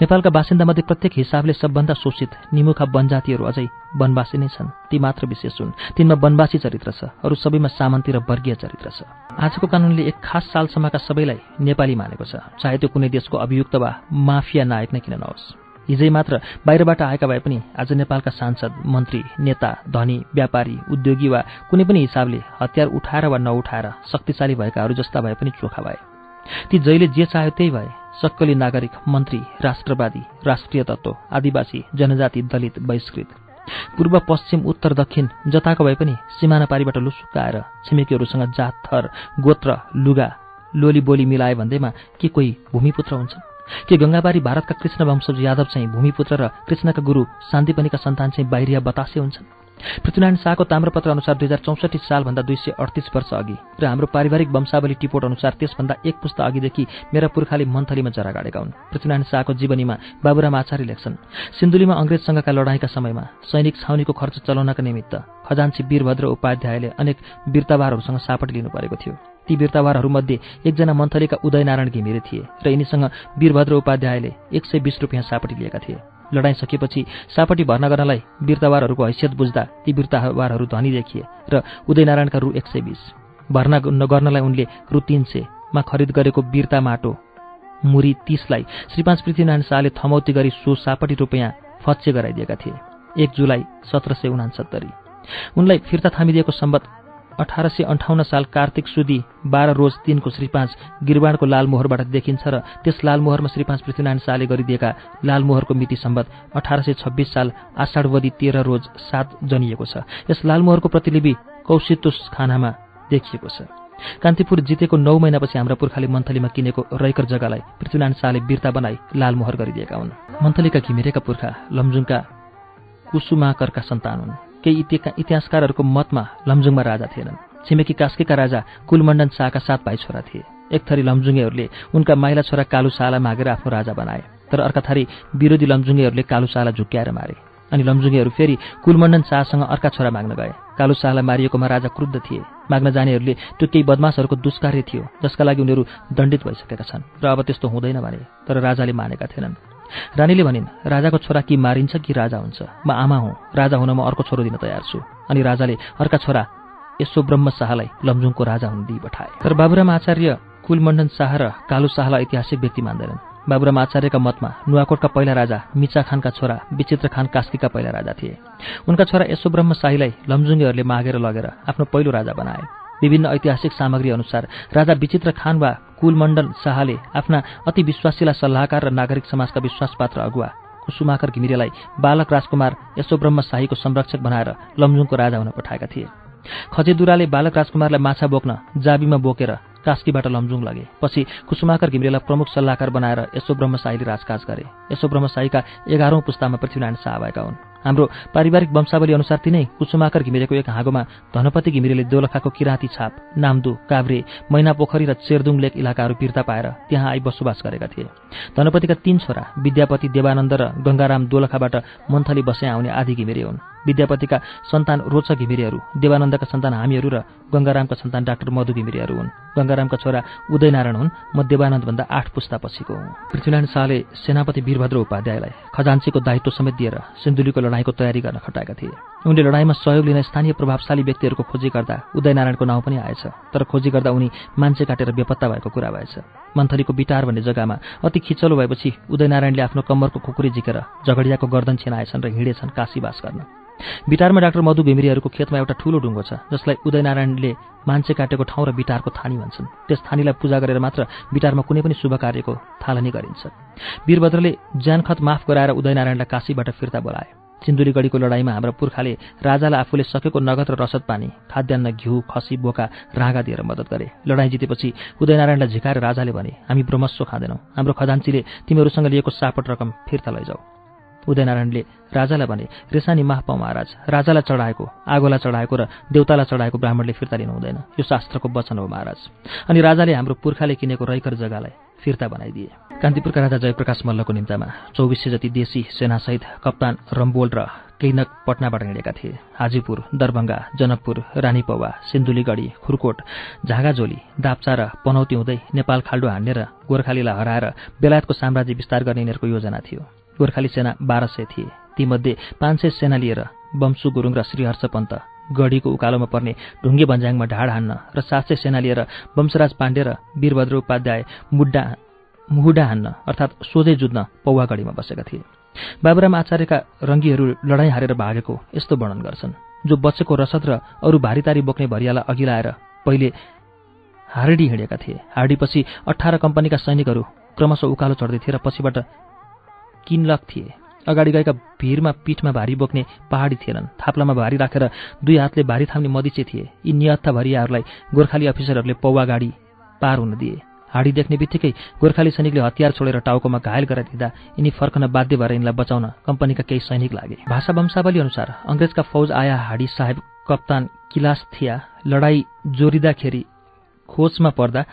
नेपालका बासिन्दामध्ये प्रत्येक हिसाबले सबभन्दा शोषित निमुखा वनजातिहरू अझै वनवासी नै छन्। ती मात्र विशेष हुन्। तिनमा वनवासी चरित्र छ अरू सबैमा सामन्ती र वर्गीय चरित्र छ। आजको कानुनले एक खास सालसम्मका सबैलाई नेपाली मानेको छ। चाहे त्यो कुनै देशको अभियुक्त वा माफिया नायक नै किन नहोस्। हिजै मात्र बाहिरबाट आएका भए पनि आज नेपालका सांसद मन्त्री नेता धनी व्यापारी उद्योगी वा कुनै पनि हिसाबले हतियार उठाएर वा नउठाएर शक्तिशाली भएकाहरू जस्ता भए पनि चोखा भए। ती जहिले जे चाह्यो त्यही भए सक्कली नागरिक मन्त्री राष्ट्रवादी राष्ट्रिय तत्त्व आदिवासी जनजाति दलित बहिष्कृत। पूर्व पश्चिम उत्तर दक्षिण जताको भए पनि सिमाना पारीबाट लुसुक्क आएर छिमेकीहरूसँग जात थर गोत्र लुगा लोली बोली मिलाए भन्दैमा के कोही भूमिपुत्र हुन्छन्? के गङ्गाबारी भारतका कृष्ण वंशज यादव चाहिँ भूमिपुत्र र कृष्णका गुरु शान्तिपनिका सन्तान चाहिँ बाहिरिया बतासे हुन्छन्। पृथ्वीनारायण शाहको ताम्रपत्र अनुसार दुई हजार चौसठी सालभन्दा दुई सय अडतिस वर्ष अघि र हाम्रो पारिवारिक वंशावली टिपोट अनुसार त्यसभन्दा एक पुस्ता अघिदेखि मेरा पुर्खाले मन्थलीमा जरा गाडेका हुन्। पृथ्वीनारायण शाहको जीवनीमा बाबुराम आचार्य लेख्छन् सिन्धुलीमा अङ्ग्रेजसँगका लडाईँका समयमा सैनिक छाउनीको खर्च चलाउनका निमित्त खजान्ची वीरभद्र उपाध्यायले अनेक वीरतावारहरूसँग सापट लिनु परेको थियो। ती वीरतावारहरूमध्ये एकजना मन्थलीका उदयनारायण घिमिरे थिए र यिनीसँग वीरभद्र उपाध्यायले एक सय बिस रुपियाँ सापटी लिएका थिए। लडाइँ सकेपछि सापटी भर्ना गर्नलाई वीरतावारहरूको हैसियत बुझ्दा ती वीरतावारहरू धनी देखिए र उदयनारायणका रु एक सय बिस। भर्ना गर्नलाई उनले रु तिन सयमा खरिद गरेको वीरता माटो मुरी तिसलाई श्रीपाँच पृथ्वीनारायण शाहले थमौती गरी सो सापटी रुपियाँ फच्चे गराइदिएका थिए। एक जुलाई सत्र सय उनासत्तरी। उनलाई फिर्ता थामिदिएको सम्बत अठार सय अन्ठाउन्न साल कार्तिक सुदी बाह्र रोज तिनको श्री पाँच गिरवाणको लालमोहरबाट देखिन्छ र त्यस लालमोहरमा श्री पाँच पृथ्वीनारायण शाहले गरिदिएका लालमोहरको मिति सम्बत अठार सय छब्बिस साल आषाढवदी तेह्र रोज सात जनिएको छ। यस लालमोहरको प्रतिलिपि कौशितुस खानामा देखिएको छ। कान्तिपुर जितेको नौ महिनापछि हाम्रा पुर्खाले मन्थलीमा किनेको रैकर जग्गालाई पृथ्वीनारायण शाहले वीरता बनाई लालमोहर गरिदिएका हुन्। मन्थलीका घिमिरेका पुर्खा लमजुङका कुसुमाकरका सन्तान हुन्। केही इतिहासकारहरूको मतमा लमजुङमा राजा थिएनन्। छिमेकी कास्कीका राजा कुलमण्डन शाहका सात भाइ छोरा थिए। एक थरी लमजुङेहरूले उनका माइला छोरा कालु शाहलाई मागेर आफ्नो राजा बनाए तर अर्का थरी विरोधी लमजुङेहरूले कालु शाहलाई झुक्क्याएर मारे। अनि लमजुङेहरू फेरि कुलमण्डन शाहसँग अर्का छोरा माग्न गए। कालु शाहलाई मारिएकोमा राजा क्रुद्ध थिए। माग्न जानेहरूले त्यो केही बदमासहरूको दुष्कार्य थियो जसका लागि उनीहरू दण्डित भइसकेका छन्। र अब त्यस्तो हुँदैन भने तर राजाले मानेका थिएनन्। रानीले भनिन् राजाको छोरा कि मारिन्छ कि राजा हुन्छ? म आमा हुँ। राजा हुन म अर्को छोरो दिन तयार छु। अनि राजाले अर्का छोरा यसो ब्रह्म शाहलाई लमजुङको राजा हुन दिई पठाए। तर बाबुराम आचार्य कुलमण्डन शाह र कालु शाहलाई ऐतिहासिक व्यक्ति मान्दैनन्। बाबुराम आचार्यका मतमा नुवाकोटका पहिला राजा मिचा खानका छोरा विचित्र खान कास्कीका पहिला राजा थिए। उनका छोरा यसो ब्रह्म शाहीलाई लमजुङ्गेहरूले मागेर लगेर आफ्नो पहिलो राजा बनाए। विभिन्न ऐतिहासिक सामग्री अनुसार राजा विचित्र खान वा कुलमण्डल शाहले आफ्ना अति विश्वासीलाई सल्लाहकार र नागरिक समाजका विश्वासपात्र अगुवा कुसुमाकर घिमिरेलाई बालक राजकुमार यसो ब्रह्म शाहीको संरक्षक बनाएर लमजुङको राजा हुन पठाएका थिए। खजेदुराले बालक राजकुमारलाई माछा बोक्न जाबीमा बोकेर कास्कीबाट लमजुङ लगे। पछि कुसुमाकर घिमिरेलाई प्रमुख सल्लाहकार बनाएर यसो ब्रह्मशाहीले राजकाज गरे। यसो ब्रह्मशाहीका एघारौँ पुस्तामा पृथ्वीनारायण शाह भएका हुन्। हाम्रो पारिवारिक वंशावली अनुसार तिनै कुसुमाकर घिमिरेको एक हाँगोमा धनपति घिमिरेले दोलखाको किराँती छाप नाम्दु काभ्रे मैना पोखरी र चेरदुङ लेक इलाकाहरू फिर्ता पाएर त्यहाँ आई बसोबास गरेका थिए। धनपतिका तीन छोरा विद्यापति देवानन्द र गङ्गाराम दोलखाबाट मन्थली बसे आउने आदि घिमिरे हुन्। विद्यापतिका सन्तान रोचक घिमिरेहरू देवानन्दका सन्तान हामीहरू र गङ्गारामका सन्तान डाक्टर मधु घिमिरेहरू हुन्। गङ्गारामका छोरा उदयनारायण हुन्। म देवानन्दभन्दा आठ पुस्ता पछिको हुँ। पृथ्वीनारायण शाहले सेनापति वीरभद्र उपाध्यायलाई खजान्चीको दायित्व समेत दिएर सिन्धुलीको लडाईँको तयारी गर्न खटाएका थिए। उनले लडाईँमा सहयोग लिन स्थानीय प्रभावशाली व्यक्तिहरूको खोजी गर्दा उदयनारायणको नाउँ पनि आएछ तर खोजी गर्दा उनी मान्छे काटेर बेपत्ता भएको कुरा भएछ। मन्थलीको बिटार भन्ने जग्गामा अति खिचलो भएपछि उदयनारायणले आफ्नो कम्मरको खुकुरी झिकेर झगडियाको गर्दन छिनाएछन् र हिँडेछन् काशीवास गर्न। बिटारमा डाक्टर मधु घिमिरेहरूको खेतमा एउटा ठूलो डुङ्गो छ जसलाई उदयनारायणले मान्छे काटेको ठाउँ र बिटारको थानी भन्छन्। त्यस थानीलाई पूजा गरेर मात्र बिटारमा कुनै पनि शुभ कार्यको थालनी गरिन्छ। वीरभद्रले ज्यानखत माफ गराएर उदयनारायणलाई काशीबाट फिर्ता बोलाए। सिन्धुलीगढीको लडाईँमा हाम्रा पुर्खाले राजालाई आफूले सकेको नगद र रसद पानी खाद्यान्न घिउ खसी बोका राँगा दिएर मद्दत गरे। लडाईँ जितेपछि उदयनारायणलाई झिकाएर राजाले भने हामी ब्रह्मस्व खाँदैनौँ। हाम्रो खजान्चीले तिमीहरूसँग लिएको सापट रकम फिर्ता लैजाऊ। उदयनारायणले राजालाई भने रेसानी माफ पाउ महाराज राजालाई चढाएको आगोलाई चढाएको र देउतालाई चढाएको ब्राह्मणले फिर्ता लिनु हुँदैन। यो शास्त्रको वचन हो महाराज। अनि राजाले हाम्रो पुर्खाले किनेको रैकर जग्गालाई फिर्ता बनाइदिए। कान्तिपुरका राजा जयप्रकाश मल्लको निम्तामा चौबिस सय जति देशी सेनासहित कप्तान रम्बोल र केइनक पटनाबाट हिँडेका थिए। हाजीपुर दरभङ्गा जनकपुर रानीपौवा सिन्धुलीगढी खुरकोट झागाझोली दाप्चा र पनौती हुँदै नेपाल खाल्डो हान्ने र गोर्खालीलाई हराएर बेलायतको साम्राज्य विस्तार गर्ने यिनीहरूको योजना थियो। गोर्खाली सेना बाह्र सय थिए। तीमध्ये पाँच सय सेना लिएर वंशु गुरुङ र श्रीहर्ष पन्त गढीको उकालोमा पर्ने ढुङ्गे भन्ज्याङमा ढाड हान्न र सात सय सेना लिएर वंशराज पाण्डे र वीरभद्र उपाध्याय मुड्डा मुहुडा हान्न अर्थात् सोझै जुझ्न पौवागढीमा बसेका थिए। बाबुराम आचार्यका रङ्गीहरू लडाइँ हारेर भागेको यस्तो वर्णन गर्छन् जो बचेको रसद र अरू भारीतारी बोक्ने भरियालाई अघि लाएर पहिले हार्डी हिँडेका थिए। हार्डीपछि अठार कम्पनीका सैनिकहरू क्रमशः उकालो चढ्दै थिए र पछिबाट किनलक थिए। अगाडि गएका भिरमा पिठमा भारी बोक्ने पहाडी थिएनन्। थाप्लामा भारी राखेर दुई हातले भारी थाम्ने मदिचे थिए। यी नियत्था भरियाहरूलाई गोर्खाली अफिसरहरूले पौवा गाडी पार हुन दिए। हाडी देख्ने बित्तिकै गोर्खाली सैनिकले हतियार छोडेर टाउकोमा घायल गराइदिँदा यिनी फर्कन बाध्य भएर यिनलाई बचाउन कम्पनीका केही सैनिक लागे। भाषा वंशावली अनुसार अङ्ग्रेजका फौज आया हाडी साहेब कप्तान किलास थिया लडाईँ जोरिँदाखेरि खोजमा पर्दा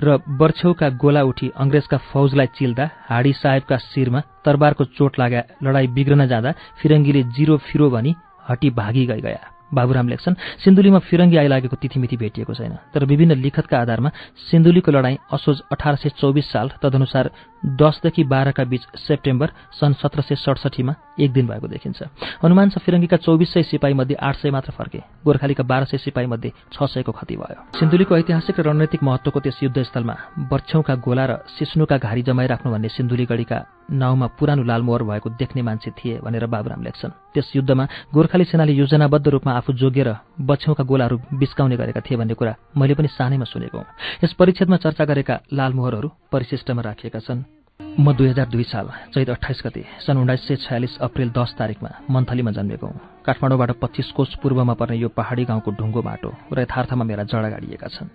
र बर्छेउका गोला उठी अङ्ग्रेजका फौजलाई चिल्दा हाडी साहेबका शिरमा तरबारको चोट लाग्या लडाईँ बिग्रन जाँदा फिरङ्गीले जिरो फिरो भनी हटी भागी गई गया। बाबुराम लेख्छन् सिन्धुलीमा फिरङ्गी आइलागेको तिथिमिति भेटिएको छैन तर विभिन्न लिखतका आधारमा सिन्धुलीको लडाईँ असोज अठार सय चौबिस साल तदनुसार दसदेखि बाह्रका बीच सेप्टेम्बर सन् सत्र सय सडसठीमा एक दिन भएको देखिन्छ। अनुमान छ फिरङ्गीका चौबिस सय सिपाहीमध्ये आठ सय मात्र फर्के। गोर्खालीका बाह्र सय सिपाहीमध्ये छ सयको क्षति भयो। सिन्धुलीको ऐतिहासिक र रणनैतिक महत्वको त्यस युद्धस्थलमा बर्छौका गोला र सिस्नुका घारी जमाइराख्नु भन्ने सिन्धुलीगढीका नाउँमा पुरानो लालमोहर भएको देख्ने मान्छे थिए भनेर बाबुराम लेख्छन्। त्यस युद्धमा गोर्खाली सेनाले योजनाबद्ध रूपमा आफू जोगेर बछ्यौका गोलाहरू बिस्काउने गरेका थिए भन्ने कुरा मैले पनि सानैमा सुनेको यस परिच्छेदमा चर्चा गरेका लालमोहरहरू परिशिष्टमा राखिएका छन्। म दुई हजार दुई साल चैत अठाइस गते सन् उन्नाइस सय छयालिस अप्रेल दस तारिकमा मन्थलीमा जन्मेको हुँ। काठमाडौँबाट पच्चिस कोष पूर्वमा पर्ने यो पहाडी गाउँको ढुङ्गो बाटो र यथार्थमा मेरा जडा गाडिएका छन्।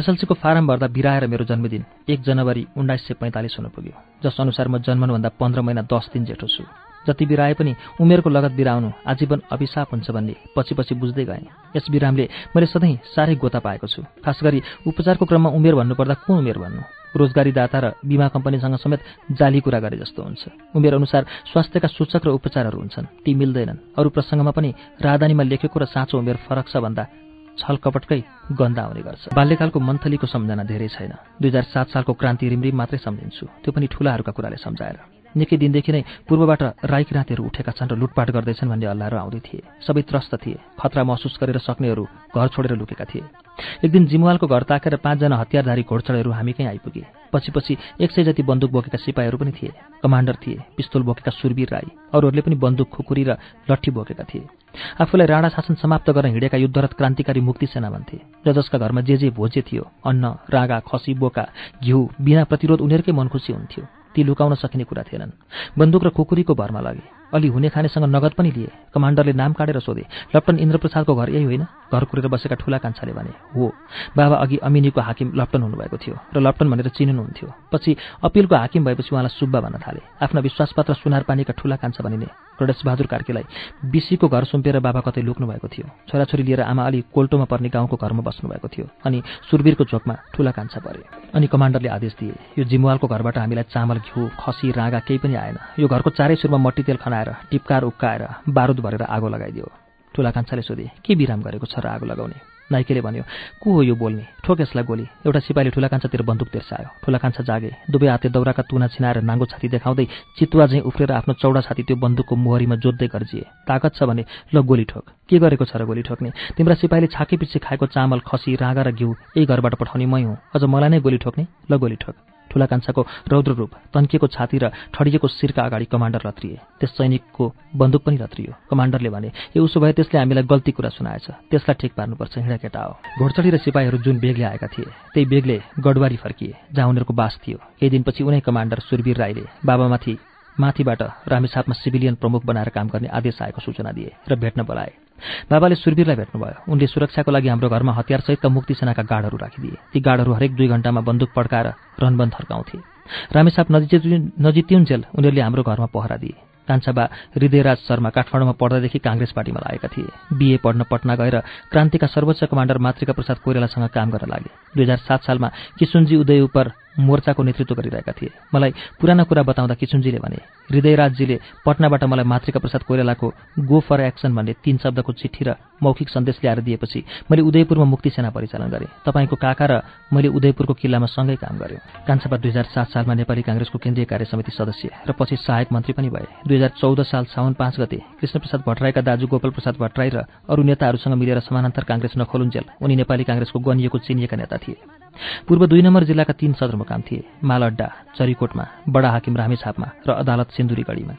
एसएलसीको फारम भर्दा बिराएर मेरो जन्मदिन एक जनवरी उन्नाइस सय पैँतालिस हुन पुग्यो जस अनुसार म जन्मनुभन्दा पन्ध्र महिना दस दिन जेठो छु। जति बिराए पनि उमेरको लगत बिराउनु आजीवन अभिशाप हुन्छ भन्ने पछि पछि बुझ्दै गएँ। यस बिरामले मैले सधैँ साह्रै गोता पाएको छु। खास गरी उपचारको क्रममा उमेर भन्नुपर्दा कुन उमेर भन्नु? रोजगारीदाता र बिमा कम्पनीसँग समेत जाली कुरा गरे जस्तो हुन्छ। उमेर अनुसार स्वास्थ्यका सूचक र उपचारहरू हुन्छन्। ती मिल्दैनन्। अरू प्रसङ्गमा पनि राजधानीमा लेखेको र साँचो उमेर फरक छ भन्दा छलकपटकै गन्दा आउने गर्छ। बाल्यकालको मन्थलीको सम्झना धेरै छैन। दुई हजार सात सालको क्रान्ति रिमरिम मात्रै सम्झिन्छु। त्यो पनि ठुलाहरूका कुराले सम्झाएर। निकै दिनदेखि नै पूर्वबाट राई किराँतीहरू उठेका छन् र लुटपाट गर्दैछन् भन्ने हल्लाहरू आउँदै थिए। सबै त्रस्त थिए। खतरा महसुस गरेर सक्नेहरू घर छोडेर लुकेका थिए। एक दिन जिमुवालको घर ताकेर पाँचजना हतियारधारी घोडचढहरू हामी कहीँ आइपुगे। पछि पछि एक सय जति बन्दुक बोकेका सिपाहीहरू पनि थिए। कमान्डर थिए पिस्तोल बोकेका सुरवीर राई। अरूहरूले पनि बन्दुक खुकुरी र लट्ठी बोकेका थिए। आफूलाई राणा शासन समाप्त गर्न हिँडेका युद्धरत क्रान्तिकारी मुक्ति सेना भन्थे र जसका घरमा जे जे भोजे थियो अन्न रागा खसी बोका घिउ बिना प्रतिरोध उनीहरूकै मन खुसी हुन्थ्यो। ती लुकाउन सकिने कुरा थिएनन्। बन्दुक र कुकुरीको भरमा लगे। अलि हुने खानेसँग नगद पनि लिए। कमान्डरले नाम काटेर सोधे लप्टन इन्द्रप्रसादको घर यही होइन? घर कुरेर बसेका ठुला कान्छाले भने हो। बाबा अघि अमिनीको हाकिम लप्टन हुनुभएको थियो र लप्टन भनेर चिन्नुहुन्थ्यो। पछि अपिलको हाकिम भएपछि उहाँलाई सुब्बा भन्न थाले। आफ्ना विश्वासपत्र सुनार पानीका ठुला कान्छा भनिने गणेश बहादुर कार्कीलाई बिसीको घर सुम्पिएर बाबा कतै लुक्नु भएको थियो। छोराछोरी लिएर आमा अलि कोल्टोमा पर्ने गाउँको घरमा बस्नुभएको थियो अनि सुरवीरको चोकमा ठुला कान्छा परे। अनि कमान्डरले आदेश दिए यो जिमुवालको घरबाट हामीलाई चामल घिउ खसी रागा केही पनि आएन। यो घरको चारै सुरमा मट्टी तेल खनाएर टिपकार उक्काएर बारुद भरेर आगो लगाइदियो। ठुला कान्छाले सोधे के विराम गरेको छ र आगो लगाउने? नाइकेले भन्यो को हो यो बोल्ने? ठोक यसलाई गोली। एउटा सिपाहीले ठुला कान्छातिर बन्दुक तिर्सायो ठुला कान्छा जागे। दुवै हाते दौराका तुना छिनाएर नाङ्गो छाती देखाउँदै चितुवा झैँ उफ्रेर आफ्नो चौडा छाती त्यो बन्दुकको मोहरीमा जोत्दै गर्जिए। ताकत छ भने ल गोली ठोक। के गरेको छ र गोली ठोक्ने? तिम्रा सिपाहीले छाके पछि खाएको चामल खसी राँगा र घिउ यही घरबाट पठाउने मै हुँ। अझ मलाई नै गोली ठोक्ने? ल गोली ठोक। ठुला कान्छाको रौद्र रूप तन्किएको छाती र ठडिएको शिरका अगाडि कमान्डर रत्रिए त्यस सैनिकको बन्दुक पनि रत्रियो कमान्डरले भने ए उसो भए त्यसले हामीलाई गल्ती कुरा सुनाएछ। त्यसलाई ठिक पार्नुपर्छ हिँडा केटा हो। घोडचडी र सिपाहीहरू जुन बेगले आएका थिए त्यही बेगले गडवारी फर्किए जहाँ उनीहरूको बास थियो। केही दिनपछि उनै कमान्डर सुरवीर राईले बाबामाथि माथिबाट रामेछापमा सिभिलियन प्रमुख बनाएर काम गर्ने आदेश आएको सूचना दिए र भेट्न बोलाए। बाबाले सुरवीरलाई भेट्नुभयो। उनले सुरक्षाको लागि हाम्रो घरमा हतियारसहितका मुक्ति सेनाका गाडहरू राखिदिए। ती गाडहरू हरेक दुई घण्टामा बन्दुक पड्काएर रनबन थर्काउँथे रामेसाप नजितिउन्जेल उनीहरूले हाम्रो घरमा पहरा दिए। कान्छाबा हृदयराज शर्मा काठमाडौँमा पढ्दादेखि काङ्ग्रेस पार्टीमा लागेका थिए। बिए पढ्न पटना गएर क्रान्तिका सर्वोच्च कमान्डर मातृका प्रसाद कोइरालासँग काम गर्न लागे। दुई हजार सात सालमा किसुनजी उदय उप मोर्चाको नेतृत्व गरिरहेका थिए। मलाई पुराना कुरा बताउँदा किसुनजीले भने हृदयराजजीले पटनाबाट मलाई मातृका प्रसाद कोइरालाको गो फर एक्सन भन्ने तीन शब्दको चिठी र मौखिक सन्देश ल्याएर दिएपछि मैले उदयपुरमा मुक्ति सेना परिचालन गरेँ। तपाईँको काका र मैले उदयपुरको किल्लामा सँगै काम गरेँ कान्छापा दुई हजार सात सालमा नेपाली काङ्ग्रेसको केन्द्रीय कार्य समिति सदस्य र पछि सहायक मन्त्री पनि भए। दुई हजार चौध साल साउन पाँच गते कृष्णप्रसाद भट्टराईका दाजु गोपाल प्रसाद भट्टराई र अरू नेताहरूसँग मिलेर समानान्तर काङ्ग्रेस नखोलुन्जेल। उनी नेपाली काङ्ग्रेसको गनिएको चिनिएका नेता थिए। पूर्व दुई नम्बर जिल्लाका तीन सदरमुकाम थिए। मालअड्डा चरीकोटमा बडा हाकिम रामेछापमा र अदालत सिन्धुलीगढीमा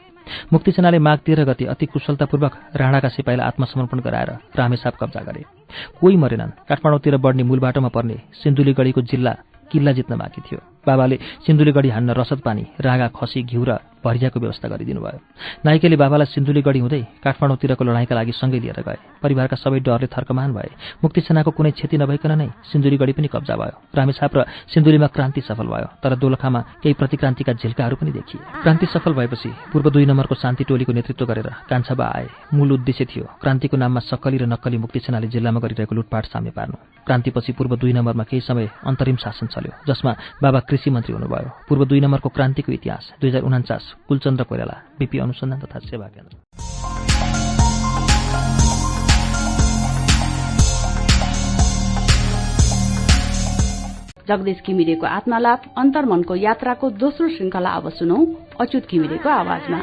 मुक्ति सेनाले माघ तेह्र गति अति कुशलतापूर्वक राणाका सिपाहीलाई आत्मसमर्पण गराएर रामेछाप कब्जा गरे। कोही मरेनन्। काठमाडौँतिर बढ्ने मूल बाटोमा पर्ने सिन्धुलीगढीको जिल्ला किल्ला जित्न बाँकी थियो। बाबाले सिन्धुलीगढी हान्न रसद पानी रागा खसी घिउ र भरियाको व्यवस्था गरिदिनु भयो नाइकेले बाबालाई सिन्धुली गढी हुँदै काठमाडौँतिरको लडाइँका लागि सँगै लिएर गए। परिवारका सबै डरले थर्कमान भए। मुक्ति सेनाको कुनै क्षति नभइकन नै सिन्धुली गढी पनि कब्जा भयो। रामेछाप र सिन्धुलीमा क्रान्ति सफल भयो तर दोलखामा केही प्रतिक्रान्तिका झिल्काहरू पनि देखिए। क्रान्ति सफल भएपछि पूर्व दुई नम्बरको शान्ति टोलीको नेतृत्व गरेर कान्छाबा आए। मूल उद्देश्य थियो क्रान्तिको नाममा सक्कली र नक्कली मुक्ति सेनाले जिल्लामा गरिरहेको लुटपाट साम्य पार्नु। क्रान्तिपछि पूर्व दुई नम्बरमा केही समय अन्तरिम शासन चल्यो जसमा बाबा कृषि मन्त्री हुनुभयो। पूर्व दुई नम्बरको क्रान्तिको इतिहास दुई हजार उनाचास कुलचन्द्र कोइराला बिपी अनुसन्धान तथा सेवा केन्द्र। जगदीश घिमिरेको आत्मालाप अन्तर्मनको यात्राको दोस्रो श्रृङ्खला अब सुनौ अच्युत घिमिरेको आवाजमा।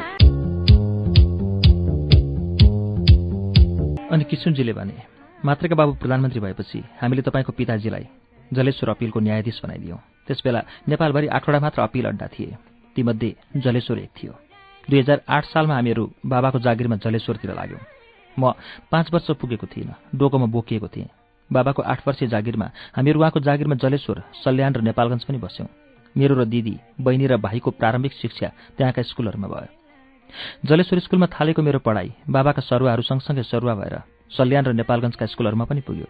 अनि किशुनजीले भने मात्रका बाबु प्रधानमन्त्री भएपछि हामीले तपाईँको पिताजीलाई जलेश्वर अपिलको न्यायाधीश बनाइदियौँ। त्यसबेला नेपालभरि आठवटा मात्र अपिल अड्डा थिए। तीमध्ये जलेश्वर एक थियो। दुई हजार आठ सालमा हामीहरू बाबाको जागिरमा जलेश्वरतिर लाग्यौँ। म पाँच वर्ष पुगेको थिइनँ डोकोमा बोकिएको थिएँ। बाबाको आठ वर्षीय जागिरमा हामीहरू उहाँको जागिरमा जलेश्वर सल्यान र नेपालगञ्ज पनि बस्यौँ। मेरो र दिदी बहिनी र भाइको प्रारम्भिक शिक्षा त्यहाँका स्कुलहरूमा भयो। जलेश्वर स्कुलमा थालेको मेरो पढाइ बाबाका सरुवाहरू सँगसँगै सरुवा भएर सल्यान र नेपालगञ्जका स्कुलहरूमा पनि पुग्यो।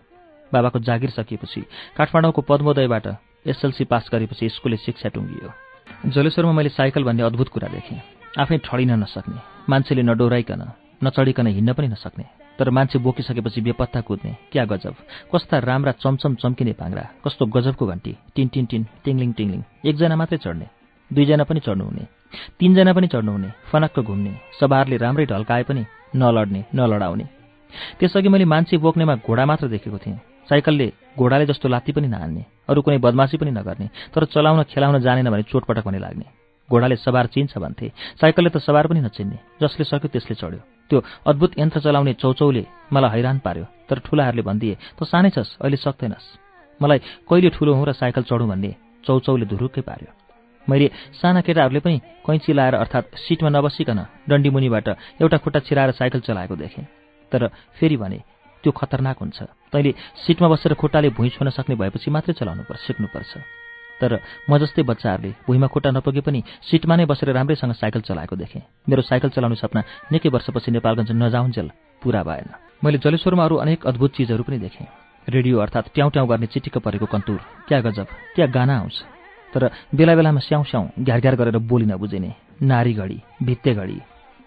बाबाको जागिर सकिएपछि काठमाडौँको पद्मोदयबाट एसएलसी पास गरेपछि स्कुलले शिक्षा टुङ्गियो। जलेश्वरमा मैले साइकल भन्ने अद्भुत कुरा देखेँ। आफै ठडिन नसक्ने मान्छेले नडोराइकन नचढिकन हिँड्न पनि नसक्ने तर मान्छे बोकिसकेपछि बेपत्ता कुद्ने क्या गजब? कस्ता राम्रा चमचम चम्किने पाङ्रा कस्तो गजबको घन्टी टिन टिन टिन टिङ्लिङ टिङ्लिङ। एकजना मात्रै चढ्ने दुईजना पनि चढ्नुहुने तिनजना पनि चढ्नुहुने फनक्क घुम्ने सवारले राम्रै ढल्काए पनि नलड्ने नलडाउने। त्यसअघि मैले मान्छे बोक्नेमा घोडा मात्र देखेको थिएँ। साइकलले घोडाले जस्तो लात्ती पनि नहान्ने अरू कुनै बदमासी पनि नगर्ने तर चलाउन खेलाउन जानेन भने चोटपटक पनि लाग्ने। घोडाले सवार चिन्छ भन्थे साइकलले त सवार पनि नचिन्ने जसले सक्यो त्यसले चढ्यो। त्यो अद्भुत यन्त्र चलाउने चौचौले मलाई हैरान पार्यो तर ठुलाहरूले भनिदिए त सानै छस् अहिले सक्दैनस्। मलाई कहिले ठुलो हुँ र साइकल चढौँ भन्ने चौचौले धुरुक्कै पार्यो। मैले साना केटाहरूले पनि कैँची लाएर अर्थात् सिटमा नबसिकन डन्डीमुनिबाट एउटा खुट्टा छिराएर साइकल चलाएको देखेँ तर फेरि भने त्यो खतरनाक हुन्छ। तैँले सिटमा बसेर खुट्टाले भुइँ छुन सक्ने भएपछि मात्रै चलाउनु पर्छ सिक्नुपर्छ। तर म जस्तै बच्चाहरूले भुइँमा खुट्टा नपुगे पनि सिटमा नै बसेर राम्रैसँग साइकल चलाएको देखेँ। मेरो साइकल चलाउने सपना निकै वर्षपछि नेपालगञ्ज नजाउन्जेल पुरा भएन। मैले जलेश्वरमा अरू अनेक अद्भुत चिजहरू पनि देखेँ। रेडियो अर्थात् ट्याउ ट्याउ गर्ने चिटिक्क परेको कन्तुर क्या गजब क्या गाना आउँछ। तर बेला बेलामा स्याउ स्याउ घ्यार घ्यार गरेर बोली नबुझिने नारी घडी भित्ते घडी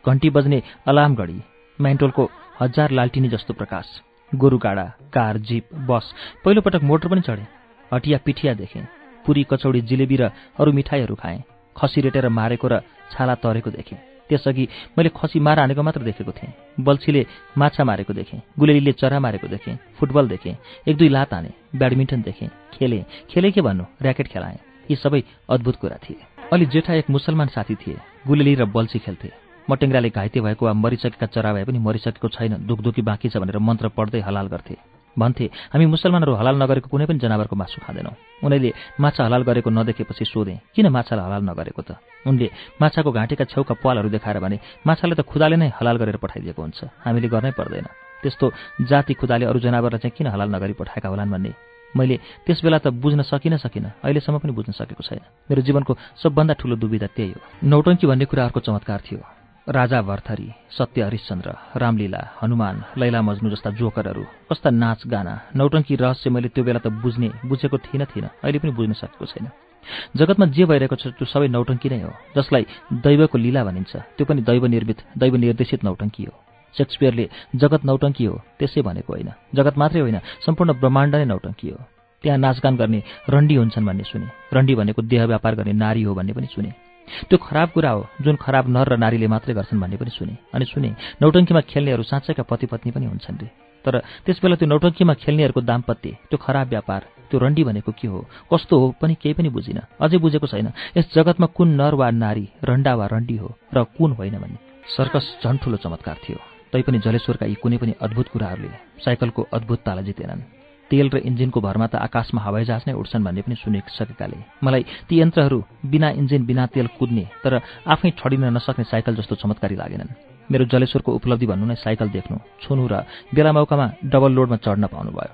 घन्टी बज्ने अलार्म घडी म्यान्टोलको हजार लाल्टिनी जस्तो प्रकाश। गोरु गाडा कार जिप बस पहिलोपटक मोटर पनि चढेँ। हटिया पिठिया देखेँ। पुरी कचौडी जिलेबी र अरू मिठाईहरू खाएँ। खसी रेटेर मारेको र छाला तरेको देखेँ। त्यसअघि मैले खसी मार हानेको मात्र देखेको थिएँ। बल्छीले माछा मारेको देखेँ। गुलेलीले चरा मारेको देखेँ। फुटबल देखेँ। एक दुई लात हाने। ब्याडमिन्टन देखेँ। खेलेँ। खेले के भन्नु? ऱ्याकेट खेलाएँ। यी सबै अद्भुत कुरा थिए। अलि जेठा एक मुसलमान साथी थिए। गुलेली र बल्छी खेल्थे। मटेङ्ग्राले घाइते भएको वा मरिसकेका चरा भए पनि मरिसकेको छैन दुखदुखी बाँकी छ भनेर मन्त्र पढ्दै हलाल गर्थे। भन्थे हामी मुसलमानहरू हलाल नगरेको कुनै पनि जनावरको मासु खाँदैनौँ। उनीहरूले माछा हलाल गरेको नदेखेपछि सोधेँ किन माछालाई हलाल नगरेको त? उनले माछाको घाँटीका छेउका पालहरू देखाएर भने माछाले त खुदाले नै हलाल गरेर पठाइदिएको हुन्छ। हामीले गर्नै पर्दैन। त्यस्तो जाति खुदाले अरू जनावरलाई चाहिँ किन हलाल नगरी पठाएका होलान् भन्ने? मैले त्यस बेला त बुझ्न सकिन सकिनँ अहिलेसम्म पनि बुझ्न सकेको छैन। मेरो जीवनको सबभन्दा ठुलो दुविधा त्यही हो। नौटङ्की भन्ने कुरा अर्को चमत्कार थियो। राजा भर्थरी सत्य हरिश्चन्द्र रामलीला हनुमान लैला मजनु जस्ता जोकरहरू कस्ता नाच गाना नौटङ्की रहस्य मैले त्यो बेला त बुझ्ने बुझेको थिइनँ थिइनँ अहिले पनि बुझ्न सकेको छैन। जगतमा जे भइरहेको छ त्यो सबै नौटङ्की नै हो जसलाई दैवको लीला भनिन्छ त्यो पनि दैव निर्मित दैव नौटङ्की हो। सेक्सपियरले जगत नौटङ्की हो त्यसै भनेको होइन। जगत मात्रै होइन सम्पूर्ण ब्रह्माण्ड नै नौटङ्की हो। त्यहाँ नाचगान गर्ने रन्डी हुन्छन् भन्ने सुने। रन्डी भनेको देह व्यापार गर्ने नारी हो भन्ने पनि सुने। त्यो खराब कुरा हो जुन खराब नर र नारीले मात्रै गर्छन् भन्ने पनि सुने। अनि सुने नौटङ्कीमा खेल्नेहरू साँच्चैका पति पत्नी पनि हुन्छन् रे तर त्यसबेला त्यो नौटङ्कीमा खेल्नेहरूको दाम्पत्य त्यो खराब व्यापार त्यो रन्डी भनेको के हो कस्तो हो पनि केही पनि बुझिनँ। अझै बुझेको छैन यस जगतमा कुन नर वा नारी रन्डा वा रन्डी हो र कुन होइन भन्ने। सर्कस झन् ठुलो चमत्कार थियो। तैपनि जलेश्वरका यी कुनै पनि अद्भुत कुराहरूले साइकलको अद्भुत ताला जितेनन्। तेल र इन्जिनको भरमा त आकाशमा हवाईजहाज नै उड्छन् भन्ने पनि सुनिसकेकाले मलाई ती यन्त्रहरू बिना इन्जिन बिना तेल कुद्ने तर आफै ठडिन नसक्ने साइकल जस्तो चमत्कारी लागेनन्। मेरो जलेश्वरको उपलब्धि भन्नु नै साइकल देख्नु छुनु र बेला मौकामा डबल लोडमा चढ्न पाउनुभयो।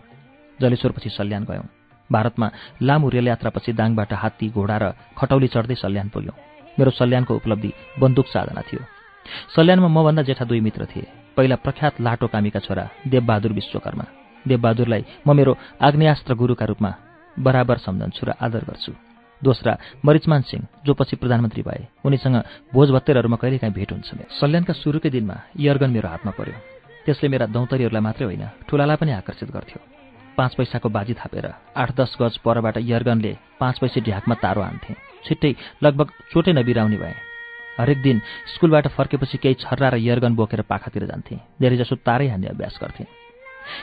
जलेश्वरपछि सल्यान गयौँ। भारतमा लामो रेल यात्रापछि दाङबाट हात्ती घोडा र खटौली चढ्दै सल्यान पुग्यौँ। मेरो सल्यानको उपलब्धि बन्दुक साधना थियो। सल्यानमा मभन्दा जेठा दुई मित्र थिए। पहिला प्रख्यात लाटो कामीका छोरा देवबहादुर विश्वकर्मा। देवबहादुरलाई म मेरो आग्नेयास्त्र गुरुका रूपमा बराबर सम्झन्छु र आदर गर्छु। दोस्रा मरिचमान सिंह जो पछि प्रधानमन्त्री भए उनीसँग भोज भत्तेरहरूमा कहिलेकाहीँ भेट हुन्छ सल्यानका सुरुकै दिनमा इयर्गन मेरो हातमा पर्यो। त्यसले मेरा दौतरीहरूलाई मात्रै होइन ठुलालाई पनि आकर्षित गर्थ्यो। पाँच पैसाको बाजी थापेर आठ दस गज परबाट इयर्गनले पाँच पैसा ढ्याकमा तारो हान्थे छिट्टै लगभग चोटै नबिराउने भए। हरेक दिन स्कुलबाट फर्केपछि केही छर्रा र इयरगन बोकेर पाखातिर जान्थे। धेरैजसो तारै हान्ने अभ्यास गर्थे।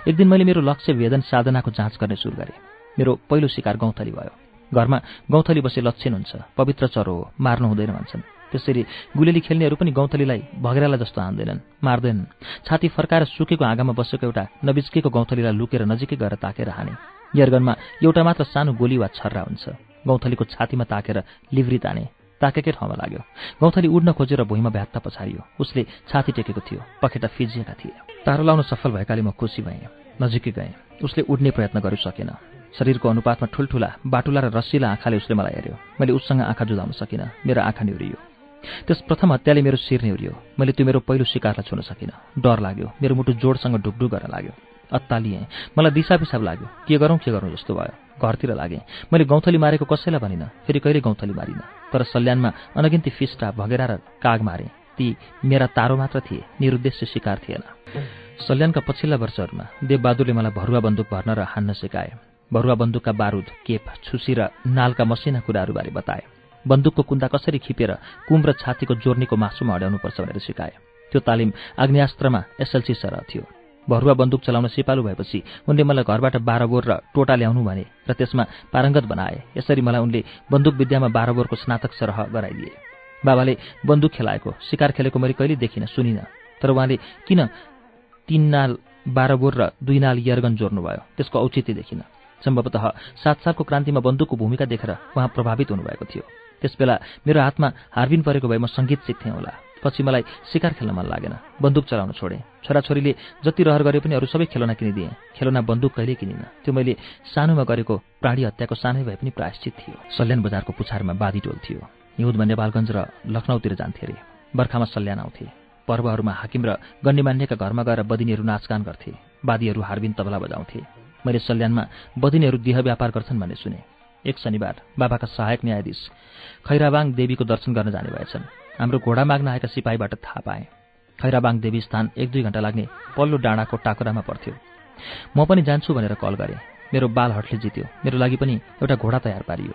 एक दिन मैले मेरो लक्ष्य वेदन साधनाको जाँच गर्ने सुरु गरेँ। मेरो पहिलो शिकार गौँथली भयो। घरमा गौँथली बसे लक्षण हुन्छ पवित्र चरो हो मार्नु हुँदैन भन्छन्। त्यसरी गुलेली खेल्नेहरू पनि गौँथलीलाई भगेराला जस्तो हान्दैनन् मार्दैनन्। छाती फर्काएर सुकेको आँगामा बसेको एउटा नबिच्केको गौँथलीलाई लुकेर नजिकै गएर ताकेर हाने। यरगनमा एउटा मात्र सानो गोली वा छर्रा हुन्छ। गौँथलीको छातीमा ताकेर लिभ्री ताने ताकेकै ठाउँमा लाग्यो। गौँथली उड्न खोजेर भुइँमा भ्यात्ता पछारियो। उसले छाती टेकेको थियो पखेटा फिजिएका थिए। तारो लाउन सफल भएकाले म खुसी भएँ नजिकै गएँ। उसले उड्ने प्रयत्न गर्नु सकेन। शरीरको अनुपातमा ठुल्ठुला बाटुला र रसिला आँखाले उसले मलाई हेऱ्यो। मैले उससँग आँखा जुदाउन सकिनँ मेरो आँखा निहुरियो। त्यस प्रथम हत्याले मेरो शिर नेउरियो मैले त्यो मेरो पहिलो शिकारलाई छुन सकिनँ। डर लाग्यो। मेरो मुटु जोडसँग ढुकढुक गर्न लाग्यो। अत्तालिएँ। मलाई दिसा पिसाब लाग्यो। के गरौँ के गरौँ? जस्तो भयो। घरतिर लागेँ। मैले गौँथली मारेको कसैलाई भनिनँ। फेरि कहिले गौँथली मारिनँ। तर सल्यानमा अनगिन्ती फिस्टा भगेरा र काग मारे। ती मेरा तारो मात्र थिए। निरुद्देश्य शिकार थिएन। सल्यानका पछिल्ला वर्षहरूमा देवबहादुरले मलाई भरुवा बन्दुक भर्न र हान्न सिकाए। भरुवा बन्दुकका बारुद केप छुसी र नालका मसिना कुराहरूबारे बताए। बन्दुकको कुन्दा कसरी खिपेर कुम र छातीको जोर्नीको मासुमा अड्याउनुपर्छ भनेर सिकाए। त्यो तालिम आग्नेयास्त्रमा एसएलसी सरह थियो। भरुवा बन्दुक चलाउन सिपालु भएपछि उनले मलाई घरबाट बाह्र बोर र टोटा ल्याउनु भने र त्यसमा पारङ्गत बनाए। यसरी मलाई उनले बन्दुक विद्यामा बाह्र बोरको स्नातक सरह गराइदिए। बाबाले बन्दुक खेलाएको शिकार खेलेको मैले कहिले देखिनँ सुनिनँ। तर उहाँले किन तीन नाल बाह्र बोर र दुई नाल यर्गन जोड्नुभयो? त्यसको औचित्य देखिनँ। सम्भवतः सात सालको क्रान्तिमा बन्दुकको भूमिका देखेर उहाँ प्रभावित हुनुभएको थियो। त्यसबेला मेरो हातमा हार्बिन परेको भए म सङ्गीत सिक्थेँ होला। पछि मलाई शिकार खेल्न मन लागेन। बन्दुक चलाउन छोडेँ। छोराछोरीले जति रहर गरे पनि अरू सबै खेलौना किनिदिएँ। खेलौना बन्दुक कहिले किनिनँ। त्यो मैले सानोमा गरेको प्राणी हत्याको सानै भए पनि प्रायश्चित थियो। सल्यान बजारको पुछारमा बादी टोल थियो। हिउँदमा नेपालगञ्ज र लखनऊतिर जान्थे अरे। बर्खामा सल्यान आउँथे। पर्वहरूमा हाकिम र गण्यमान्यका घरमा गएर बदिनीहरू नाचगान गर्थे। वादीहरू हार्बिन तबला बजाउँथे। मैले सल्यानमा बदिनीहरू देह व्यापार गर्छन् भन्ने सुने। एक शनिबार बाबाका सहायक न्यायाधीश खैराबाङ देवीको दर्शन गर्न जाने भएछन्। हाम्रो घोडा माग्न आएका सिपाहीबाट थाहा पाएँ। खैराबाङ देवी स्थान एक दुई घन्टा लाग्ने पल्लो डाँडाको टाकुरामा पर्थ्यो म पनि जान्छु भनेर कल गरेँ। मेरो बाल हटले जित्यो। मेरो लागि पनि एउटा घोडा तयार पारियो।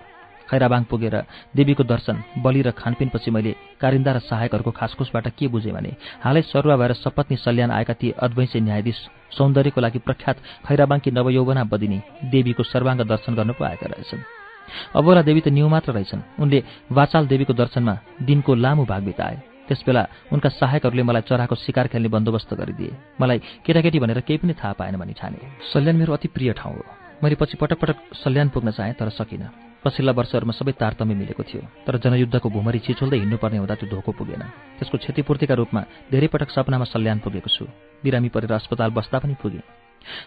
खैराबाङ पुगेर देवीको दर्शन बलि र खानपिनपछि मैले कारिन्दा र सहायकहरूको खासखुसबाट के बुझेँ भने हालै सरुवा भएर सपत्नी सल्यान आएका ती अद्वैंशी न्यायाधीश सौन्दर्यको लागि प्रख्यात खैराबाङकी नवयौवना बदिनी देवीको सर्वाङ्ग दर्शन गर्नु पो आएका रहेछन्। अबोला देवी त न्यू मात्र रहेछन्। उनले वाचाल देवीको दर्शनमा दिनको लामो भाग बिताए। त्यसबेला उनका सहायकहरूले मलाई चराको शिकार खेल्ने बन्दोबस्त गरिदिए। मलाई केटाकेटी भनेर केही पनि थाहा पाएन भनी ठाने। सल्यान मेरो अति प्रिय ठाउँ हो। मैले पछि पटक पटक सल्यान पुग्न चाहेँ तर सकिनँ। पछिल्ला वर्षहरूमा सबै तारतम्य मिलेको थियो। तर जनयुद्धको भूमरी छिचोल्दै हिँड्नुपर्ने हुँदा त्यो धोको पुगेन। त्यसको क्षतिपूर्तिका रूपमा धेरै पटक सपनामा सल्यान पुगेको छु। बिरामी परेर अस्पताल बस्दा पनि पुगेँ।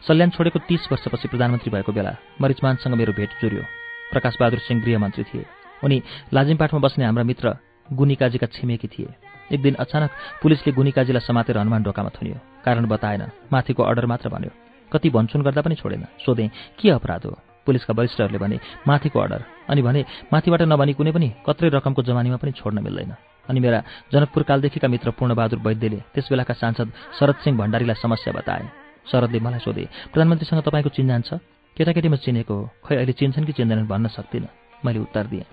सल्यान छोडेको तीस वर्षपछि प्रधानमन्त्री भएको बेला मरिचमानसँग मेरो भेट जुर्यो। प्रकाशबहादुर सिंह गृहमन्त्री थिए। उनी लाजिमपाटमा बस्ने हाम्रा मित्र गुनिकाजीका छिमेकी थिए। एक दिन अचानक पुलिसले गुनिकाजीलाई समातेर हनुमान ढोकामा थुन्यो। कारण बताएन माथिको अर्डर मात्र भन्यो। कति भन्छुन गर्दा पनि छोडेन। सोधेँ के अपराध हो? पुलिसका वरिष्ठहरूले भने माथिको अर्डर। अनि भने माथिबाट नभनी कुनै पनि कत्रै रकमको जमानीमा पनि छोड्न मिल्दैन। अनि मेरा जनकपुरकालदेखिका मित्र पूर्णबहादुर वैद्यले त्यसबेलाका सांसद शरद सिंह भण्डारीलाई समस्या बताए। शरदले मलाई सोधे प्रधानमन्त्रीसँग तपाईँको चिन्जान छ? केटाकेटीमा चिनेको हो खै अहिले चिन्छन् कि चिन्दैनन् भन्न सक्दिनँ। मैले उत्तर दिएँ।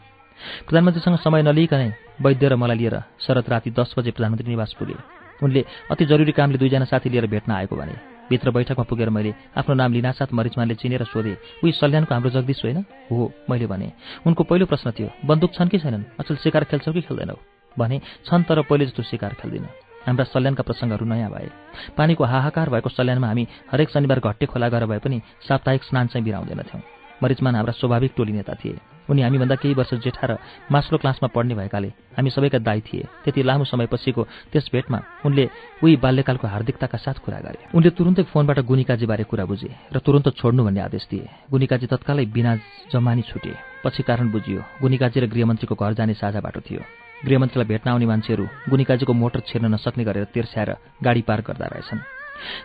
प्रधानमन्त्रीसँग समय नलिइकनै वैद्य र मलाई लिएर शरद राति दस बजे प्रधानमन्त्री निवास पुगे। उनले अति जरुरी कामले दुईजना साथी लिएर भेट्न आएको भने भित्र बैठकमा पुगेर मैले आफ्नो नाम लिनासाथ मरिचमानले चिनेर सोधेँ उही सल्यानको हाम्रो जगदीश होइन? हो मैले भने उनको पहिलो प्रश्न थियो बन्दुक छन् कि छैनन्? अचल शिकार खेल्छौ कि खेल्दैनौ? भने छन् तर पहिले जस्तो शिकार खेल्दिनँ। हाम्रा सल्यानका प्रसङ्गहरू नयाँ भए। पानीको हाहाकार भएको सल्यानमा हामी हरेक शनिबार घट्टे खोला गएर भए पनि साप्ताहिक स्नान चाहिँ बिराउँदैनथ्यौँ मरिचमान हाम्रा स्वाभाविक टोली नेता थिए। उनी हामीभन्दा केही वर्ष जेठा र मास्लो क्लासमा पढ्ने भएकाले हामी सबैका दाई थिए। त्यति लामो समयपछिको त्यस भेटमा उनले उही बाल्यकालको हार्दिकताका साथ कुरा गरे। उनले तुरुन्तै फोनबाट गुनिकाजीबारे कुरा बुझे र तुरन्त छोड्नु भन्ने आदेश दिए। गुनिकाजी तत्कालै बिना जमानी छुटे। पछि कारण बुझियो गुनिकाजी र गृहमन्त्रीको घर जाने साझा बाटो थियो। गृहमन्त्रीलाई भेट्न आउने मान्छेहरू गुनिकाजीको मोटर छिर्न नसक्ने गरेर तिर्स्याएर गाडी पार गर्दा रहेछन्।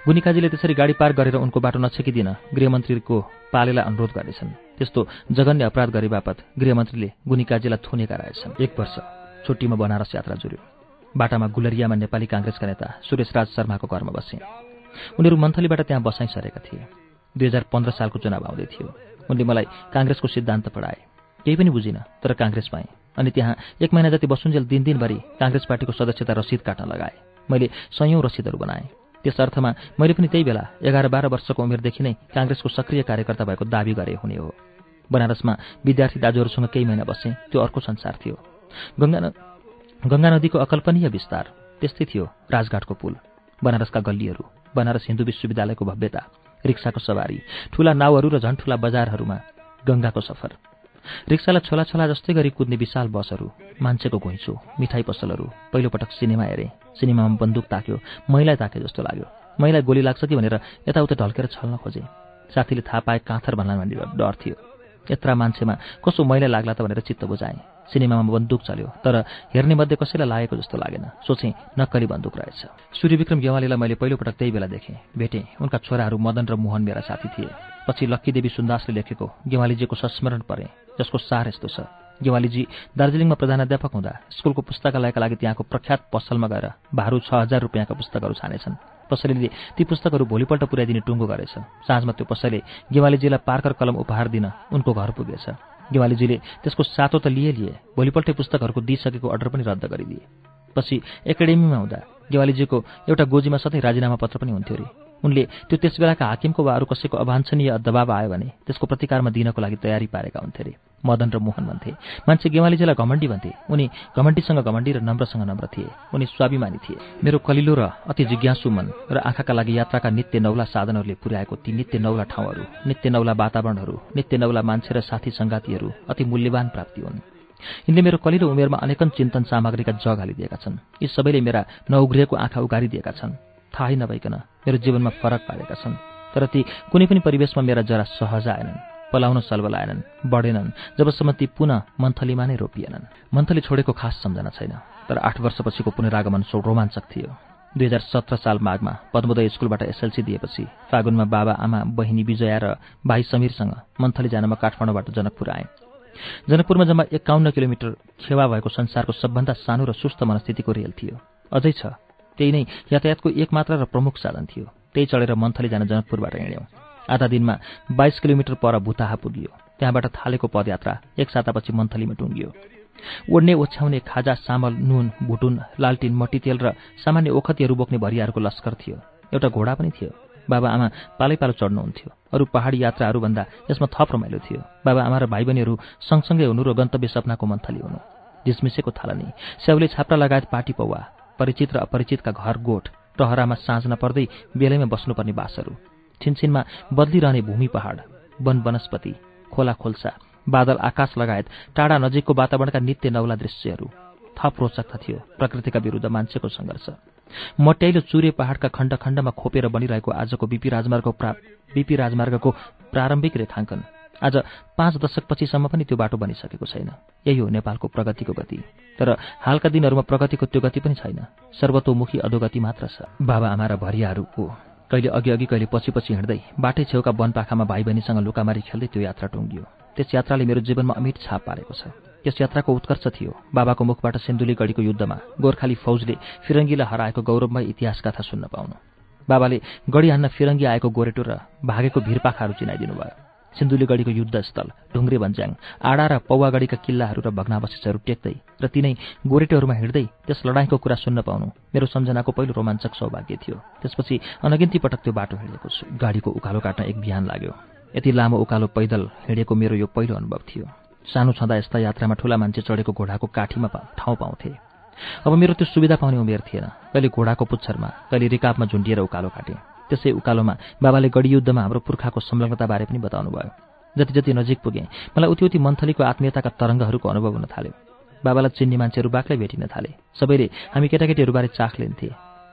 गुनिकाजीले त्यसरी गाडी पार गरेर उनको बाटो नछेकिदिन गृहमन्त्रीको पालेलाई अनुरोध गरेछन् त्यस्तो जघन्य अपराध गरे बापत गृहमन्त्रीले गुनिकाजीलाई थुनेका रहेछन्। एक वर्ष छुट्टीमा बनारस यात्रा जुर्यो बाटामा गुलरियामा नेपाली काङ्ग्रेसका नेता सुरेश राज शर्माको घरमा बसे। उनीहरू मन्थलीबाट त्यहाँ बसाइ सरेका थिए। दुई हजार पन्ध्र सालको चुनाव आउँदै थियो। उनले मलाई काङ्ग्रेसको सिद्धान्त पढाए। केही पनि बुझिनँ तर काङ्ग्रेस पाएँ अनि त्यहाँ एक महिना जति बसुन्जेल दिन दिनभरि काङ्ग्रेस पार्टीको सदस्यता रसिद काट्न लगाए। मैले सयौँ रसिदहरू बनाएँ। त्यस अर्थमा मैले पनि त्यही बेला एघार बाह्र वर्षको उमेरदेखि नै काङ्ग्रेसको सक्रिय कार्यकर्ता भएको दावी गरे हुने हो। बनारसमा विद्यार्थी दाजुहरूसँग केही महिना बसेँ त्यो अर्को संसार थियो। गङ्गा गङ्गा नदीको अकल्पनीय विस्तार त्यस्तै थियो राजघाटको पुल बनारसका गल्लीहरू बनारस हिन्दू विश्वविद्यालयको भव्यता रिक्साको सवारी ठूला नाउहरू र झन् ठूला बजारहरूमा गङ्गाको सफर। रिक्सालाई छोला छोला जस्तै गरी कुद्ने विशाल बसहरू मान्छेको घुइँचो मिठाई पसलहरू पहिलोपटक सिनेमा हेरेँ। सिनेमामा बन्दुक ताक्यो मैलाई ताके जस्तो लाग्यो। मैलाई गोली लाग्छ कि भनेर यताउता ढल्केर छल्न खोजेँ। साथीले थाहा पाए काँथर भन्ला भन्ने डर थियो। यत्र मान्छेमा कसो मैला लाग्ला त भनेर चित्त बुझाएँ। सिनेमामा बन्दुक चल्यो तर हेर्ने मध्ये कसैलाई लागेको जस्तो लागेन। सोचेँ नक्कली बन्दुक रहेछ। सूर्यविक्रम गेवालीलाई मैले पहिलोपटक त्यही बेला देखेँ। भेटेँ उनका छोराहरू मदन र मोहन मेरा साथी थिए। पछि लक्कीदेवी सुन्दासले लेखेको गेवालीजीको संस्मरण परे जसको सार यस्तो छ। गेवालीजी दार्जिलिङमा प्रधानाध्यापक हुँदा स्कुलको पुस्तकालयका लागि त्यहाँको प्रख्यात पसलमा गएर भारू छ हजार रुपियाँका पुस्तकहरू छानेछन्। पसलेले ती पुस्तकहरू भोलिपल्ट पुर्याइदिने टुङ्गो गरेछ। साँझमा त्यो पसले गेवालीजीलाई पार्कर कलम उपहार दिन उनको घर पुगेछ। गेवालीजीले त्यसको सातो त लिए लिए भोलिपल्टै पुस्तकहरूको दिइसकेको अर्डर पनि रद्द गरिदिए। पछि एकाडेमीमा हुँदा गेवालीजीको एउटा गोजीमा सधैँ राजीनामा पत्र पनि हुन्थ्यो अरे। उनले त्यो त्यसबेलाका हाकिमको वा अरू कसैको अवाञ्छनीय दबाव आयो भने त्यसको प्रतिकारमा दिनको लागि तयारी पारेका हुन्थे अरे। मदन र मोहन भन्थे। मान्छे गेवालीजीलाई घमण्डी भन्थे। उनी घमण्डीसँग घमण्डी र नम्रसँग नम्र थिए। उनी स्वाभिमानी थिए। मेरो कलिलो र अति जिज्ञासु मन र आँखाका लागि यात्राका नित्य नौला साधनहरूले पुर्याएको ती नित्य नौला ठाउँहरू नित्य नौला वातावरणहरू नित्य नौला मान्छे र साथी सङ्गातीहरू अति मूल्यवान प्राप्ति हुन्। यिनले मेरो कलिलो उमेरमा अनेकन चिन्तन सामग्रीका जग हालिदिएका छन्। यी सबैले मेरा नउग्रिएको आँखा उगारिदिएका छन्। थाहै नभइकन मेरो जीवनमा फरक पारेका छन्। तर ती कुनै पनि परिवेशमा मेरा जरा सहज आएनन्। पलाउन सल्बलाएनन् बढेनन् जबसम्म ती पुनः मन्थलीमा नै रोपिएनन्। मन्थली छोडेको खास सम्झना छैन तर आठ वर्षपछिको पुनरागमन सो रोमाञ्चक थियो। दुई हजार सत्र साल माघमा पद्मोदय स्कुलबाट एसएलसी दिएपछि फागुनमा बाबा आमा बहिनी विजया र भाइ समीरसँग मन्थली जान म काठमाडौँबाट जनकपुर आएँ। जनकपुरमा जम्मा एकाउन्न किलोमिटर खेवा भएको संसारको सबभन्दा सानो र सुस्त मनस्थितिको रेल थियो। अझै छ त्यही नै यातायातको एकमात्र र प्रमुख साधन थियो। त्यही चढेर मन्थली जान जनकपुरबाट हिँड्यौँ। आधा दिनमा बाइस किलोमिटर पर भुताहा पुगियो। त्यहाँबाट थालेको पदयात्रा एक सातापछि मन्थलीमा टुङ्गियो। ओड्ने ओछ्याउने खाजा सामल नुन भुटुन लालटिन मट्टीतेल र सामान्य ओखतीहरू बोक्ने भरियाहरूको लस्कर थियो। एउटा घोडा पनि थियो। बाबा आमा पालै पालो चढ्नुहुन्थ्यो। अरू पहाडी यात्राहरूभन्दा यसमा थप रमाइलो थियो। बाबा आमा र भाइ बहिनीहरू सँगसँगै हुनु र गन्तव्य सपनाको मन्थली हुनु। झिसमिसेको थालनी स्याउले छाप्रा लगायत पाटी पौवा परिचित र अपरिचितका घर गोठ प्रहरामा साँझ नपर्दै बेलैमा बस्नुपर्ने बासहरू। छिनछिनमा बदलिरहने भूमि पहाड वन वनस्पति खोला खोल्सा बादल आकाश लगायत टाढा नजिकको वातावरणका नित्य नौला दृश्यहरू। थप रोचक थियो प्रकृतिका विरुद्ध मान्छेको सङ्घर्ष। मट्याइलो चुरे पहाडका खण्ड खण्डमा खोपेर बनिरहेको आजको बिपी राजमार्गको प्रा बिपी राजमार्गको प्रारम्भिक रेखाङ्कन। आज पाँच दशकपछिसम्म पनि त्यो बाटो बनिसकेको छैन। यही हो नेपालको प्रगतिको गति। तर हालका दिनहरूमा प्रगतिको त्यो गति पनि छैन। सर्वतोमुखी अधोगति मात्र छ। बाबा आमा र भरियाहरूको कहिले अघि अघि कहिले पछि पछि हिँड्दै बाटै छेउका वनपाखामा भाइ बहिनीसँग लुकामारी खेल्दै त्यो यात्रा टुङ्गियो। त्यस यात्राले मेरो जीवनमा अमिट छाप पारेको छ। त्यस यात्राको उत्कर्ष थियो। बाबाको मुखबाट सिन्धुली गढीको युद्धमा गोर्खाली फौजले फिरङ्गीलाई हराएको गौरवमय इतिहास कथा सुन्न पाउनु। बाबाले गढी हान्न फिरङ्गी आएको गोरेटो र भागेको भिरपाखाहरू चिनाइदिनु भयो। सिन्धुलीगढीको युद्धस्थल ढुङ्ग्रे भन्ज्याङ आडा र पौवागढीका किल्लाहरू र भग्नावशेषहरू टेक्दै र तिनै गोरेटोहरूमा हिँड्दै त्यस लडाइँको कुरा सुन्न पाउनु मेरो सम्झनाको पहिलो रोमाञ्चक सौभाग्य थियो। त्यसपछि अनगिन्ती पटक त्यो बाटो हिँडेको छु। गाडीको उकालो काट्न एक बिहान लाग्यो। यति लामो उकालो पैदल हिँडेको मेरो यो पहिलो अनुभव थियो। सानो छँदा यस्ता यात्रामा ठुला मान्छे चढेको घोडाको काठीमा ठाउँ पाउँथे। अब मेरो त्यो सुविधा पाउने उमेर थिएन। कहिले घोडाको पुच्छरमा कहिले रिकापमा झुन्डिएर उकालो काटेँ। त्यसै उकालोमा बाबाले गढी युद्धमा हाम्रो पुर्खाको संलग्नताबारे पनि बताउनु भयो जति जति नजिक पुगेँ मलाई उति उति मन्थलीको आत्मीयताका तरङ्गहरूको अनुभव हुन थाल्यो। बाबालाई चिन्ने मान्छेहरू बाक्लै भेटिन थाले। सबैले हामी केटाकेटीहरूबारे चाख लिन्थे।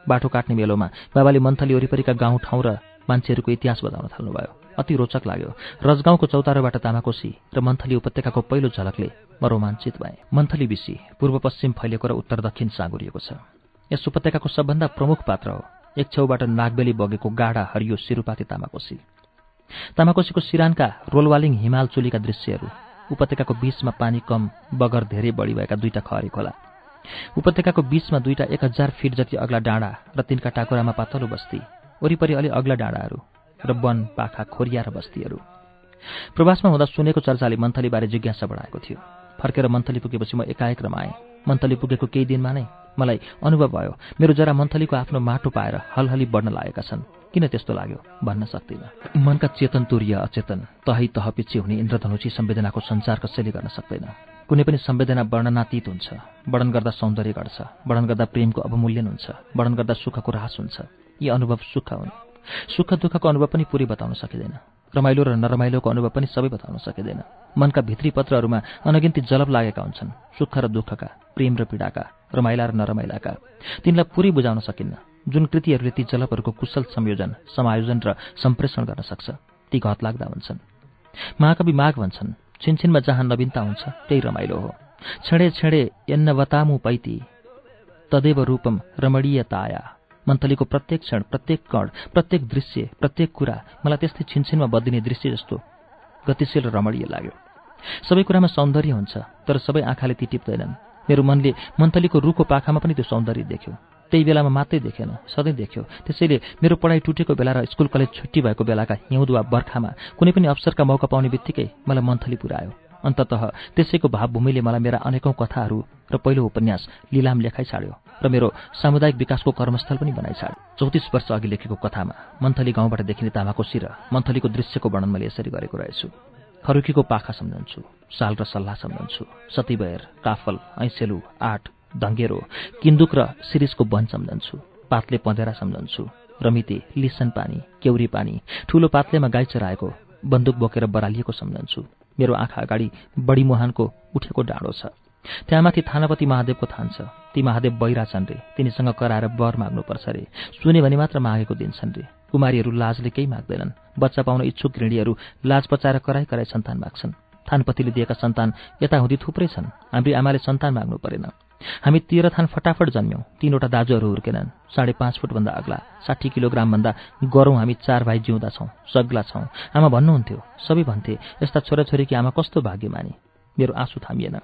बाटो काट्ने बेलोमा बाबाले मन्थली वरिपरिका गाउँ ठाउँ र मान्छेहरूको इतिहास बताउन थाल्नुभयो। अति रोचक लाग्यो। रजगाउँको चौतारोबाट तामाकोशी र मन्थली उपत्यकाको पहिलो झलकले म रोमाञ्चित भएँ। मन्थली बिसी पूर्व पश्चिम फैलिएको र उत्तर दक्षिण साँगुरिएको छ। यस उपत्यकाको सबभन्दा प्रमुख पात्र हो। एक छेउबाट नागबेली बगेको गाढा हरियो सिरुपाती तामाकोशी तामाकोशीको सिरानका रोलवालिङ हिमाल चुलीका दृश्यहरू उपत्यकाको बीचमा पानी कम बगर धेरै बढी भएका दुईटा खहरी खोला। उपत्यकाको बीचमा दुईटा एक हजार फिट जति अग्ला डाँडा र तिनका टाकुरामा पातलो बस्ती वरिपरि अलि अग्ला डाँडाहरू र वन पाखा खोरिया र बस्तीहरू। प्रवासमा हुँदा सुनेको चर्चाले मन्थलीबारे जिज्ञासा बढाएको थियो। फर्केर मन्थली पुगेपछि म एकाएक रमाएँ। मन्थली पुगेको केही दिनमा नै मलाई अनुभव भयो। मेरो जरा मन्थलीको आफ्नो माटो पाएर हलहली बढ्न लागेका छन्। किन त्यस्तो लाग्यो भन्न सक्दिनँ। मनका चेतन तुर्य अचेतन तहै तहपिच्छे हुने इन्द्रधनुषी संवेदनाको सञ्चार कसैले गर्न सक्दैन। कुनै पनि संवेदना वर्णनातीत हुन्छ। वर्णन गर्दा सौन्दर्य घट्छ। वर्णन गर्दा प्रेमको अवमूल्यन हुन्छ। वर्णन गर्दा सुखको ह्रास हुन्छ। यी अनुभव सुख हुन्। सुख दुःखको अनुभव पनि पुरै बताउन सकिँदैन। रमाइलो र नरमाइलोको अनुभव पनि सबै बताउन सकिँदैन। मनका भित्री पत्रहरूमा अनगिन्ती जलप लागेका हुन्छन्। सुख र दुःखका प्रेम र पीडाका रमाइला र नरमाइलाका। तिनलाई पुरै बुझाउन सकिन्न। जुन कृतिहरूले ती जलपहरूको कुशल संयोजन समायोजन र सम्प्रेषण गर्न सक्छ ती घत लाग्दा हुन्छन्। महाकवि माघ भन्छन् छिनछिनमा जहाँ नवीनता हुन्छ त्यही रमाइलो हो। छेडे छेडे एन्न वतामु पैती तदेव रूपम रमणीयताया। मन्थलीको प्रत्येक क्षण प्रत्येक कण प्रत्येक दृश्य प्रत्येक कुरा मलाई त्यस्तै छिनछिनमा बद्दिने दृश्य जस्तो गतिशील र रमणीय लाग्यो। सबै कुरामा सौन्दर्य हुन्छ तर सबै आँखाले ती टिप्दैनन्। मेरो मनले मन्थलीको रुखको पाखामा पनि त्यो सौन्दर्य देख्यो। त्यही बेलामा मात्रै देखेन सधैँ देख्यो। त्यसैले मेरो पढाइ टुटेको बेला र स्कुल कलेज छुट्टी भएको बेलाका हिउँद वा बर्खामा कुनै पनि अवसरका मौका पाउने बित्तिकै मलाई मन्थली पुऱ्यायो। अन्तत त्यसैको भावभूमिले मलाई मेरा अनेकौँ कथाहरू र पहिलो उपन्यास लिलाम लेखाइ छाड्यो। र मेरो सामुदायिक विकासको कर्मस्थल पनि बनाइछाड्यो चौतिस वर्ष अघि लेखेको कथामा मन्थली गाउँबाट देखिने तामाकोसी र मन्थलीको दृश्यको वर्णन मैले यसरी गरेको रहेछु। खरुकीको पाखा सम्झन्छु साल र सल्लाह सम्झन्छु सतीबयर काफल ऐसेलु आठ धङ्गेरो किन्दुक र सिरिसको वन सम्झन्छु पातले पँधेरा सम्झन्छु रमिते लिसन पानी केउरी पानी ठूलो पातलेमा गाई चराएको बन्दुक बोकेर बरालिएको सम्झन्छु। मेरो आँखा अगाडि बढी मुहानको उठेको डाँडो छ। त्यहाँमाथि थानापति महादेवको थान छ। ती महादेव बहिरा छन् रे। तिनीसँग कराएर वर माग्नुपर्छ रे। सुने भने मात्र मागेको दिन्छन् रे। कुमारीहरू लाजले केही माग्दैनन्। बच्चा पाउन इच्छुक गृहिणीहरू लाज पचाएर कराई कराई सन्तान माग्छन्। थानपतिले दिएका सन्तान यताहुँदी थुप्रै छन्। हाम्री आमाले सन्तान माग्नु परेन। हामी तेह्र थान फटाफट जन्म्यौँ। तीनवटा दाजुहरू हुर्केनन्। साढे पाँच फुटभन्दा अग्ला साठी किलोग्रामभन्दा गरौँ हामी चार भाइ जिउँदा छौँ सग्ला छौँ। आमा भन्नुहुन्थ्यो सबै भन्थे यस्ता छोराछोरीकी आमा कस्तो भाग्यमानी। मेरो आँसु थामिएन।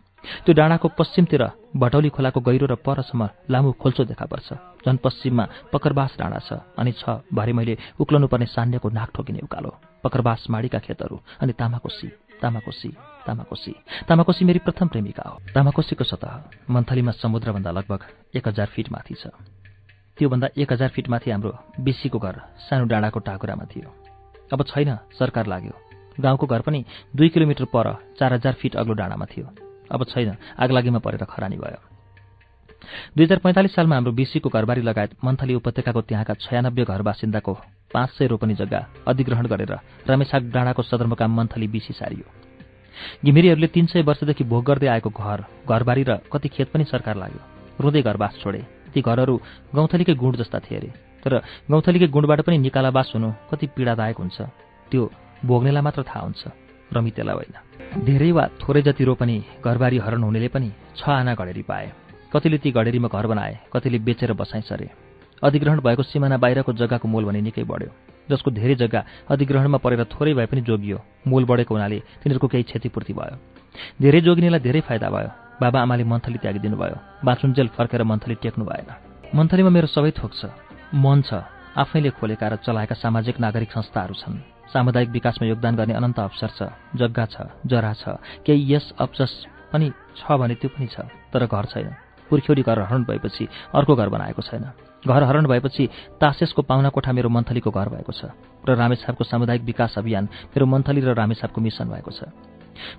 त्यो डाँडाको पश्चिमतिर भटौली खोलाको गहिरो र परसम्म लामो खोल्चो देखा पर्छ। झन् पश्चिममा पकरबास डाँडा छ अनि छ भरे मैले उक्लनु पर्ने सान्यको नाक ठोकिने उकालो। पकरबास माडीका खेतहरू अनि तामाकोसी तामाकोसी तामाकोसी। तामाकोसी मेरी प्रथम प्रेमिका हो। तामाकोसीको सतह मन्थलीमा समुद्रभन्दा लगभग एक हजार फिट माथि छ। त्योभन्दा एक हजार फिट माथि हाम्रो बिसीको घर सानो डाँडाको टाकुरामा थियो। अब छैन सरकार लाग्यो। गाउँको घर पनि दुई किलोमिटर पर चार हजार फिट अग्लो डाँडामा थियो। अब छैन। आगलागीमा परेर खरानी भयो। दुई हजार पैँतालिस सालमा हाम्रो बिसीको घरबारी लगायत मन्थली उपत्यकाको त्यहाँका छयानब्बे घर बासिन्दाको पाँच सय रोपनी जग्गा अधिग्रहण गरेर रमेसाग डाँडाको सदरमुकाम मन्थली बिसी सारियो। घिमिरीहरूले तीन सय वर्षदेखि भोग गर्दै आएको घर घरबारी र कति खेत पनि सरकार लाग्यो। रुँदै घरबास छोडे। ती घरहरू गौँथलीकै गुण जस्ता थिए अरे तर गौँथलीकै गुणबाट पनि निकालाबास हुनु कति पीडादायक हुन्छ त्यो भोग्नेलाई मात्र थाहा हुन्छ। रमितेलाई होइन। धेरै वा थोरै जति रोपनी घरबारी हरण हुनेले पनि छ आना घडेरी पाए। कतिले ती घडेरीमा घर बनाए कतिले बेचेर बसाइ सरे। अधिग्रहण भएको सिमाना बाहिरको जग्गाको मोल भने निकै बढ्यो। जसको धेरै जग्गा अधिग्रहणमा परेर थोरै भए पनि जोगियो। मोल बढेको हुनाले तिनीहरूको केही क्षतिपूर्ति भयो। धेरै जोगिनेलाई धेरै फाइदा भयो। बाबा आमाले मन्थली त्यागिदिनु भयो। बाँचुन्जेल फर्केर मन्थली टेक्नु भएन। मन्थलीमा मेरो सबै थोक छ। मन छ। आफैले खोलेका र चलाएका सामाजिक नागरिक संस्थाहरू छन्। सामुदायिक विकासमा योगदान गर्ने अनन्त अवसर छ जग्गा छ जरा छ केही यस अवसर पनि छ भने त्यो पनि छ तर घर छैन। पुर्ख्यौरी घर हरण भएपछि अर्को घर बनाएको छैन। घर हरण भएपछि तासेसको पाहुना कोठा मेरो मन्थलीको घर भएको छ र रामेछापको सामुदायिक विकास अभियान मेरो मन्थली र रामेछापको मिसन भएको छ।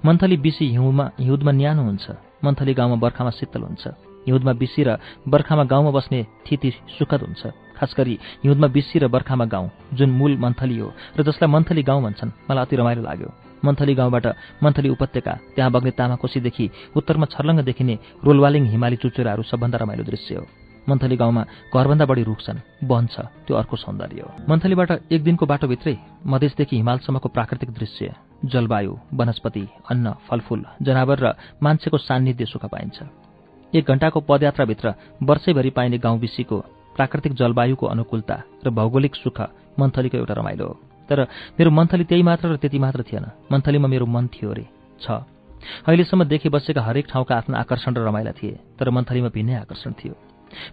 मन्थली बिसी हिउँमा हिउँदमा न्यानो हुन्छ। मन्थली गाउँमा बर्खामा शीतल हुन्छ। हिउँदमा बिसी र बर्खामा गाउँमा बस्ने थिति सुखद हुन्छ। खास गरी हिउँदमा बिसी र बर्खामा गाउँ जुन मूल मन्थली हो र जसलाई मन्थली गाउँ भन्छन् मलाई अति रमाइलो लाग्यो। मन्थली गाउँबाट मन्थली उपत्यका त्यहाँ बग्ने तामाकोसीदेखि उत्तरमा छर्लङ्ग देखिने रोलवालिङ हिमाली चुचुराहरू सबभन्दा रमाइलो दृश्य हो। मन्थली गाउँमा घरभन्दा बढी रुख छन् वन छ त्यो अर्को सौन्दर्य हो। मन्थलीबाट एक दिनको बाटोभित्रै मधेसदेखि हिमालसम्मको प्राकृतिक दृश्य जलवायु वनस्पति अन्न फलफूल जनावर र मान्छेको सान्निध्य सुख पाइन्छ। एक घण्टाको पदयात्राभित्र वर्षैभरि पाइने गाउँ बिसीको प्राकृतिक जलवायुको अनुकूलता र भौगोलिक सुख मन्थलीको एउटा रमाइलो हो। तर मेरो मन्थली त्यही मात्र र त्यति मात्र थिएन। मन्थलीमा मेरो मन थियो रे छ। अहिलेसम्म देखि बसेका हरेक ठाउँका आफ्ना आकर्षण र रमाइला थिए तर मन्थलीमा भिन्नै आकर्षण थियो।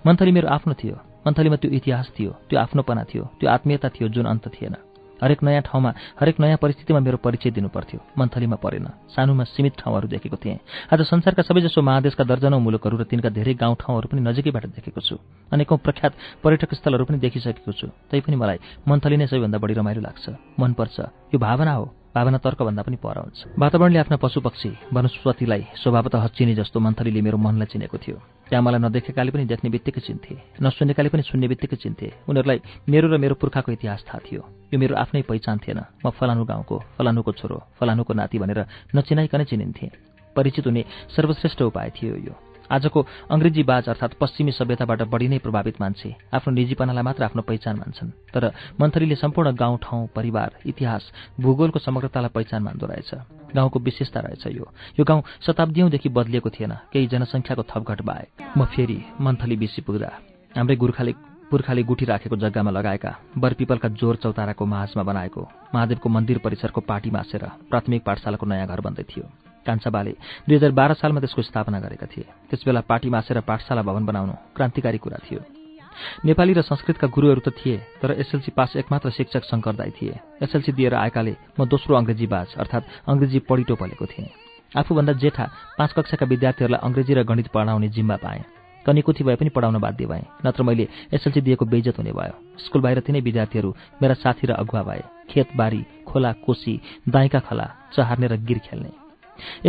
मन्थली मेरो आफ्नो थियो। मन्थलीमा त्यो इतिहास थियो त्यो आफ्नोपना थियो त्यो आत्मीयता थियो जुन अन्त थिएन। हरेक नयाँ ठाउँमा हरेक नयाँ परिस्थितिमा मेरो परिचय दिनु पर्थ्यो मन्थलीमा परेन। सानोमा सीमित ठाउँहरू देखेको थिएँ। आज संसारका सबैजसो महादेशका दर्जनौ मुलुकहरू र तिनका धेरै गाउँ ठाउँहरू पनि नजिकैबाट देखेको छु। अनेकौँ प्रख्यात पर्यटक स्थलहरू पनि देखिसकेको छु। तैपनि मलाई मन्थली नै सबैभन्दा बढी रमाइलो लाग्छ। मनपर्छ। यो भावना हो। भावना तर्कभन्दा पनि पर हुन्छ। वातावरणले आफ्ना पशु पक्षी वनस्पतिलाई स्वभावतः चिने जस्तो मन्थलीले मेरो मनलाई चिनेको थियो। त्यहाँ मलाई नदेखेकाले पनि देख्ने बित्तिकै चिन्थे नसुनेकाले पनि सुन्ने बित्तिकै चिन्थे। उनीहरूलाई मेरो र मेरो पुर्खाको इतिहास थाहा थियो। यो मेरो आफ्नै पहिचान थिएन। म फलानु गाउँको फलानुको छोरो फलानुको नाति भनेर नचिनाइकनै चिनिन्थेँ। परिचित हुने सर्वश्रेष्ठ उपाय थियो यो। आजको अङ्ग्रेजी बाज अर्थात् पश्चिमी सभ्यताबाट बढी नै प्रभावित मान्छे। आफ्नो निजीपनालाई मात्र आफ्नो पहिचान मान्छन्। तर मन्थलीले सम्पूर्ण गाउँ ठाउँ परिवार इतिहास भूगोलको समग्रतालाई पहिचान मान्दो रहेछ। गाउँको विशेषता रहेछ यो। यो गाउँ शताब्दीौँदेखि बदलिएको थिएन। केही जनसङ्ख्याको थपघट बाए म फेरि मन्थली बिसी पुग्दा। हाम्रै गोर्खाले पुर्खाले गुठी राखेको जग्गामा लगाएका बरपिपलका जोर चौताराको माझमा बनाएको महादेवको मन्दिर परिसरको पाटी मासेर प्राथमिक पाठशालाको नयाँ घर बन्दै थियो। कान्छाबाले दुई हजार बाह्र सालमा त्यसको स्थापना गरेका थिए। त्यसबेला पाटी मासेर पाठशाला भवन बनाउनु क्रान्तिकारी कुरा थियो। नेपाली र संस्कृतका गुरुहरू त थिए तर एसएलसी पास एकमात्र शिक्षक शङ्कर दाई थिए। एसएलसी दिएर आएकाले म दोस्रो अङ्ग्रेजी बाज अर्थात् अङ्ग्रेजी पढिटो पलेको थिएँ। आफूभन्दा जेठा पाँच कक्षाका विद्यार्थीहरूलाई अङ्ग्रेजी र गणित पढाउने जिम्मा पाएँ। कनिकुथी भए पनि पढाउन बाध्य भएँ नत्र मैले एसएलसी दिएको बेइजत हुने भयो। स्कुल बाहिर तिनै विद्यार्थीहरू मेरा साथी र अगुवा भए। खेतबारी खोला कोसी दाइँका खला चहार्ने र गिर खेल्ने।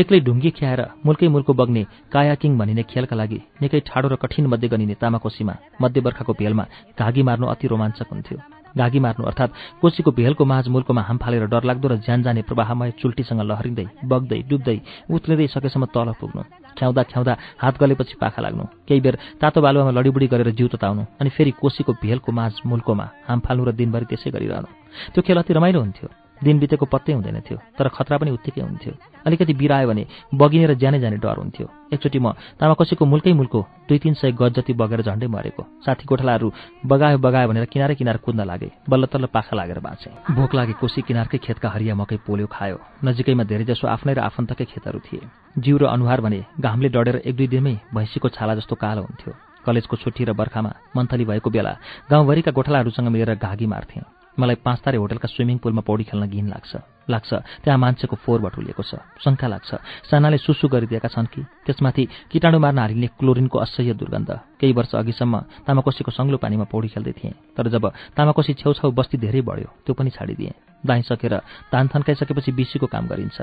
एक्लै ढुङ्गी ख्याएर मुल्कै मुल्को बग्ने कायाकिङ भनिने खेलका लागि निकै ठाडो र कठिन मध्य गनिने तामाकोसीमा मध्यवर्खाको भेलमा घागी मार्नु अति रोमाञ्चक हुन्थ्यो। घागी मार्नु अर्थात् कोसीको भेलको माझ मुल्कोमा हाम फालेर डरलाग्दो र ज्यान जाने प्रवाहमय चुल्टीसँग लहरिँदै बग्दै डुब्दै उत्रिँदै सकेसम्म तल पुग्नु ख्याउँदा ख्याउँदा हात गलेपछि पाखा लाग्नु केही बेर तातो बालुवामा लडीबुडी गरेर जिउ तताउनु अनि फेरि कोसीको भेलको माझ मुल्कोमा हाम फाल्नु र दिनभरि त्यसै गरिरहनु। त्यो खेल अति रमाइलो हुन्थ्यो। दिन बितेको पत्तै हुँदैन थियो तर खतरा पनि उत्तिकै हुन्थ्यो। अलिकति बिरायो भने बगिने र ज्यानै जाने डर हुन्थ्यो। एकचोटि म तामाकोसीको मुल्कै मुल्को दुई तिन सय गज जति बगेर झन्डै मरेको। साथी गोठालाहरू बगायो बगायो भनेर किनारै किनार कुद्न लागे बल्ल तल्ल पाखा लागेर बाँचे। भोक लागे कोसी किनारकै खेतका हरिया मकै पोल्यो खायो। नजिकैमा धेरैजसो आफ्नै र आफन्तकै खेतहरू थिए। जिउ र अनुहार भने घामले डढेर एक दुई दिनमै भैँसीको छाला जस्तो कालो हुन्थ्यो। कलेजको छुट्टी र बर्खामा मन्थली भएको बेला गाउँभरिका गोठालाहरूसँग मिलेर घागी मार्थे। मलाई पाँच तारे होटलका स्विमिङ पुलमा पौडी खेल्न घिन लाग्छ। लाग्छ। त्यहाँ मान्छेको फोहोर भटुलिएको छ। शङ्का लाग्छ। सानाले सुसु गरिदिएका छन् कि? त्यसमाथि किटाणु मार्न हालिने क्लोरिनको असह्य दुर्गन्ध। केही वर्ष अघिसम्म तामाकोसीको सङ्लो पानीमा पौडी खेल्दै थिएँ। तर जब तामाकोसी छेउछाउ बस्ती धेरै बढ्यो त्यो पनि छाडिदिएँ। दाइँ सकेर तान थन्काइसकेपछि बिसीको काम गरिन्छ।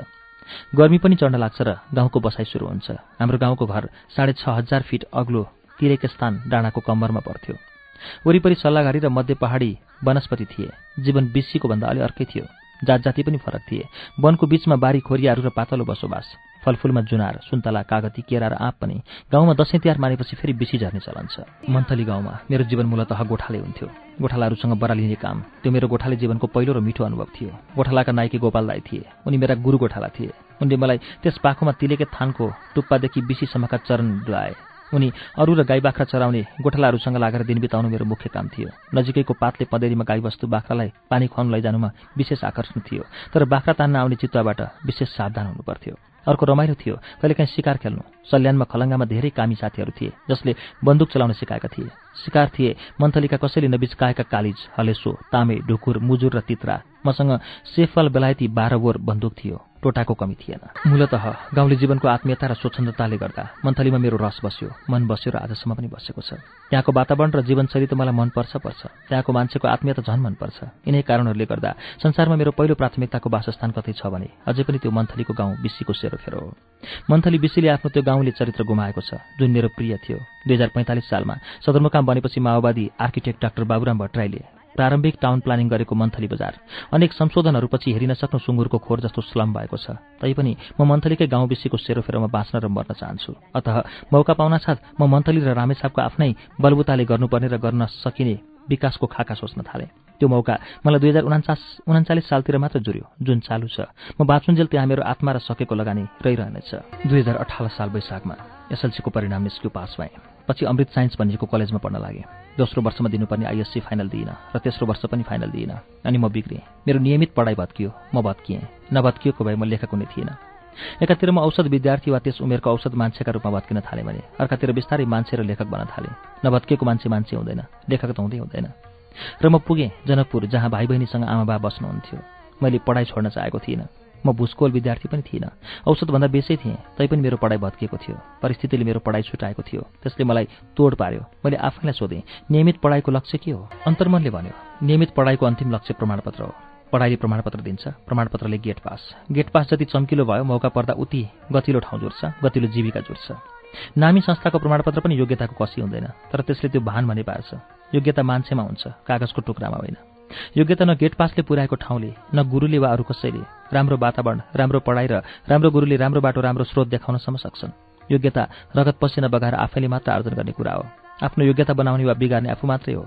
गर्मी पनि चढ्न लाग्छ र गाउँको बसाइ सुरु हुन्छ। हाम्रो गाउँको घर साढे छ हजार फिट अग्लो तिरेको स्थान डाँडाको कम्मरमा पर्थ्यो। वरिपरि सल्लाहघारी र मध्य पहाडी वनस्पति थिए। जीवन बिसीको भन्दा अलि अर्कै थियो। जात जाति पनि फरक थिए। वनको बीचमा बारी खोरियाहरू र पातलो बसोबास फलफुलमा जुनार सुन्तला कागती केरा र आँप पनि गाउँमा दसैँ तिहार मानेपछि फेरि बिसी झर्ने चलन छ। मन्थली गाउँमा मेरो जीवन मूलतः गोठाले हुन्थ्यो। गोठालाहरूसँग बरालिने काम त्यो मेरो गोठाले जीवनको पहिलो र मिठो अनुभव थियो। गोठालाका नाइके गोपाल दाई थिए। उनी मेरा गुरु गोठाला थिए। उनले मलाई त्यस पाखोमा तिलेके थानको टुप्पादेखि बिसीसम्मका चरण डुलाए उनी अरू र गाई बाख्रा चराउने गोठालाहरूसँग लागेर दिन बिताउनु मेरो मुख्य काम थियो। नजिकैको पातले पँधेरीमा गाईबस्तु बाख्रालाई पानी खुवाउनु लैजानुमा विशेष आकर्षण थियो तर बाख्रा तान्न आउने चितुवाबाट विशेष सावधान हुनुपर्थ्यो। अर्को रमाइलो थियो कहिलेकाहीँ शिकार खेल्नु। सल्यानमा खलङ्गामा धेरै कामी साथीहरू थिए जसले बन्दुक चलाउन सिकाएका थिए। शिकार थिए मन्थलीका कसैले नबिचकाएका कालिज हलेसो तामे ढुकुर मुजुर र तित्रा। मसँग सेफल बेलायती बाह्र बोर बन्दुक थियो। टोटाको कमी थिएन। मूलत गाउँले जीवनको आत्मीयता र स्वच्छन्दताले गर्दा मन्थलीमा मेरो रस बस्यो मन बस्यो र आजसम्म पनि बसेको छ। त्यहाँको वातावरण र जीवनशैली त मलाई मनपर्छ पर्छ। त्यहाँको मान्छेको आत्मीयता झन् मनपर्छ। यिनै कारणहरूले गर्दा संसारमा मेरो पहिलो प्राथमिकताको वासस्थान कतै छ भने अझै पनि त्यो मन्थलीको गाउँ बिसीको सेरोफेरो हो। मन्थली बिसीले आफ्नो त्यो गाउँले चरित्र गुमाएको छ जुन मेरो प्रिय थियो। दुई हजार पैँतालिस सालमा सदरमुकाम बनेपछि माओवादी आर्किटेक्ट डाक्टर बाबुराम भट्टराईले प्रारम्भिक टाउन प्लानिङ गरेको मन्थली बजार। अनेक संशोधनहरूपछि हेरिन सक्नु सुँगुरको खोर जस्तो स्लम भएको छ। तैपनि म मन्थलीकै गाउँ बिसीको सेरोफेरोमा बाँच्न र मर्न चाहन्छु। अत मौका पाउनासाथ म मन्थली र रामेछापको आफ्नै बलबुताले गर्नुपर्ने र गर्न सकिने विकासको खाका सोच्न थालेँ। त्यो मौका मलाई दुई हजार उनाचास उन्चालिस सालतिर मात्र जुर्यो जुन चालु छ। म बाँचुन्जेल त्यहाँ मेरो आत्मा र सकेको लगानी रहिरहनेछ। दुई हजार अठार साल वैशाखमा एसएलसीको परिणाम निस्क्यु पास भएँ। पछि अमृत साइन्स भनिएको कलेजमा पढ्न लागेँ। दोस्रो वर्षमा दिनुपर्ने आइएससी फाइनल दिइनँ र तेस्रो वर्ष पनि फाइनल दिइनँ। अनि म बिग्रेँ। मेरो नियमित पढाइ भत्कियो म भत्किएँ। नभत्किएको भए म लेखक हुने थिइनँ। एकातिर म औषध विद्यार्थी वा त्यस उमेरको औषध मान्छेका रूपमा भत्किन थालेँ भने अर्कातिर बिस्तारै मान्छे र लेखक बन्न थालेँ। नभत्किएको मान्छे मान्छे हुँदैन लेखक त हुँदै हुँदैन। र म पुगेँ जनकपुर जहाँ भाइ बहिनीसँग आमा बा बस्नुहुन्थ्यो। मैले पढाइ छोड्न चाहेको थिइनँ। म भूस्कोल विद्यार्थी पनि थिइनँ। औषधभन्दा बेसै थिएँ तैपनि मेरो पढाइ भत्किएको थियो। परिस्थितिले मेरो पढाइ छुटाएको थियो। त्यसले मलाई तोड पार्यो। मैले आफैलाई सोधेँ नियमित पढाइको लक्ष्य के हो? अन्तर्मनले भन्यो नियमित पढाइको अन्तिम लक्ष्य प्रमाणपत्र हो। पढाइले प्रमाणपत्र दिन्छ। प्रमाणपत्रले गेट पास। गेट पास जति चम्किलो भयो मौका पर्दा उति गतिलो ठाउँ जोड्छ गतिलो जीविका जोड्छ नामी संस्थाको प्रमाणपत्र पनि योग्यताको कसी हुँदैन तर त्यसले त्यो भान भने पार्छ। योग्यता मान्छेमा हुन्छ कागजको टुक्रामा होइन। योग्यता न गेट पासले पुर्याएको ठाउँले न गुरुले वा अरू कसैले राम्रो वातावरण राम्रो पढाइ र राम्रो गुरुले राम्रो बाटो राम्रो स्रोत देखाउनसम्म सक्छन्। योग्यता रगत पसिना बगाएर आफैले मात्र आर्जन गर्ने कुरा हो। आफ्नो योग्यता बनाउने वा बिगार्ने आफू मात्रै हो।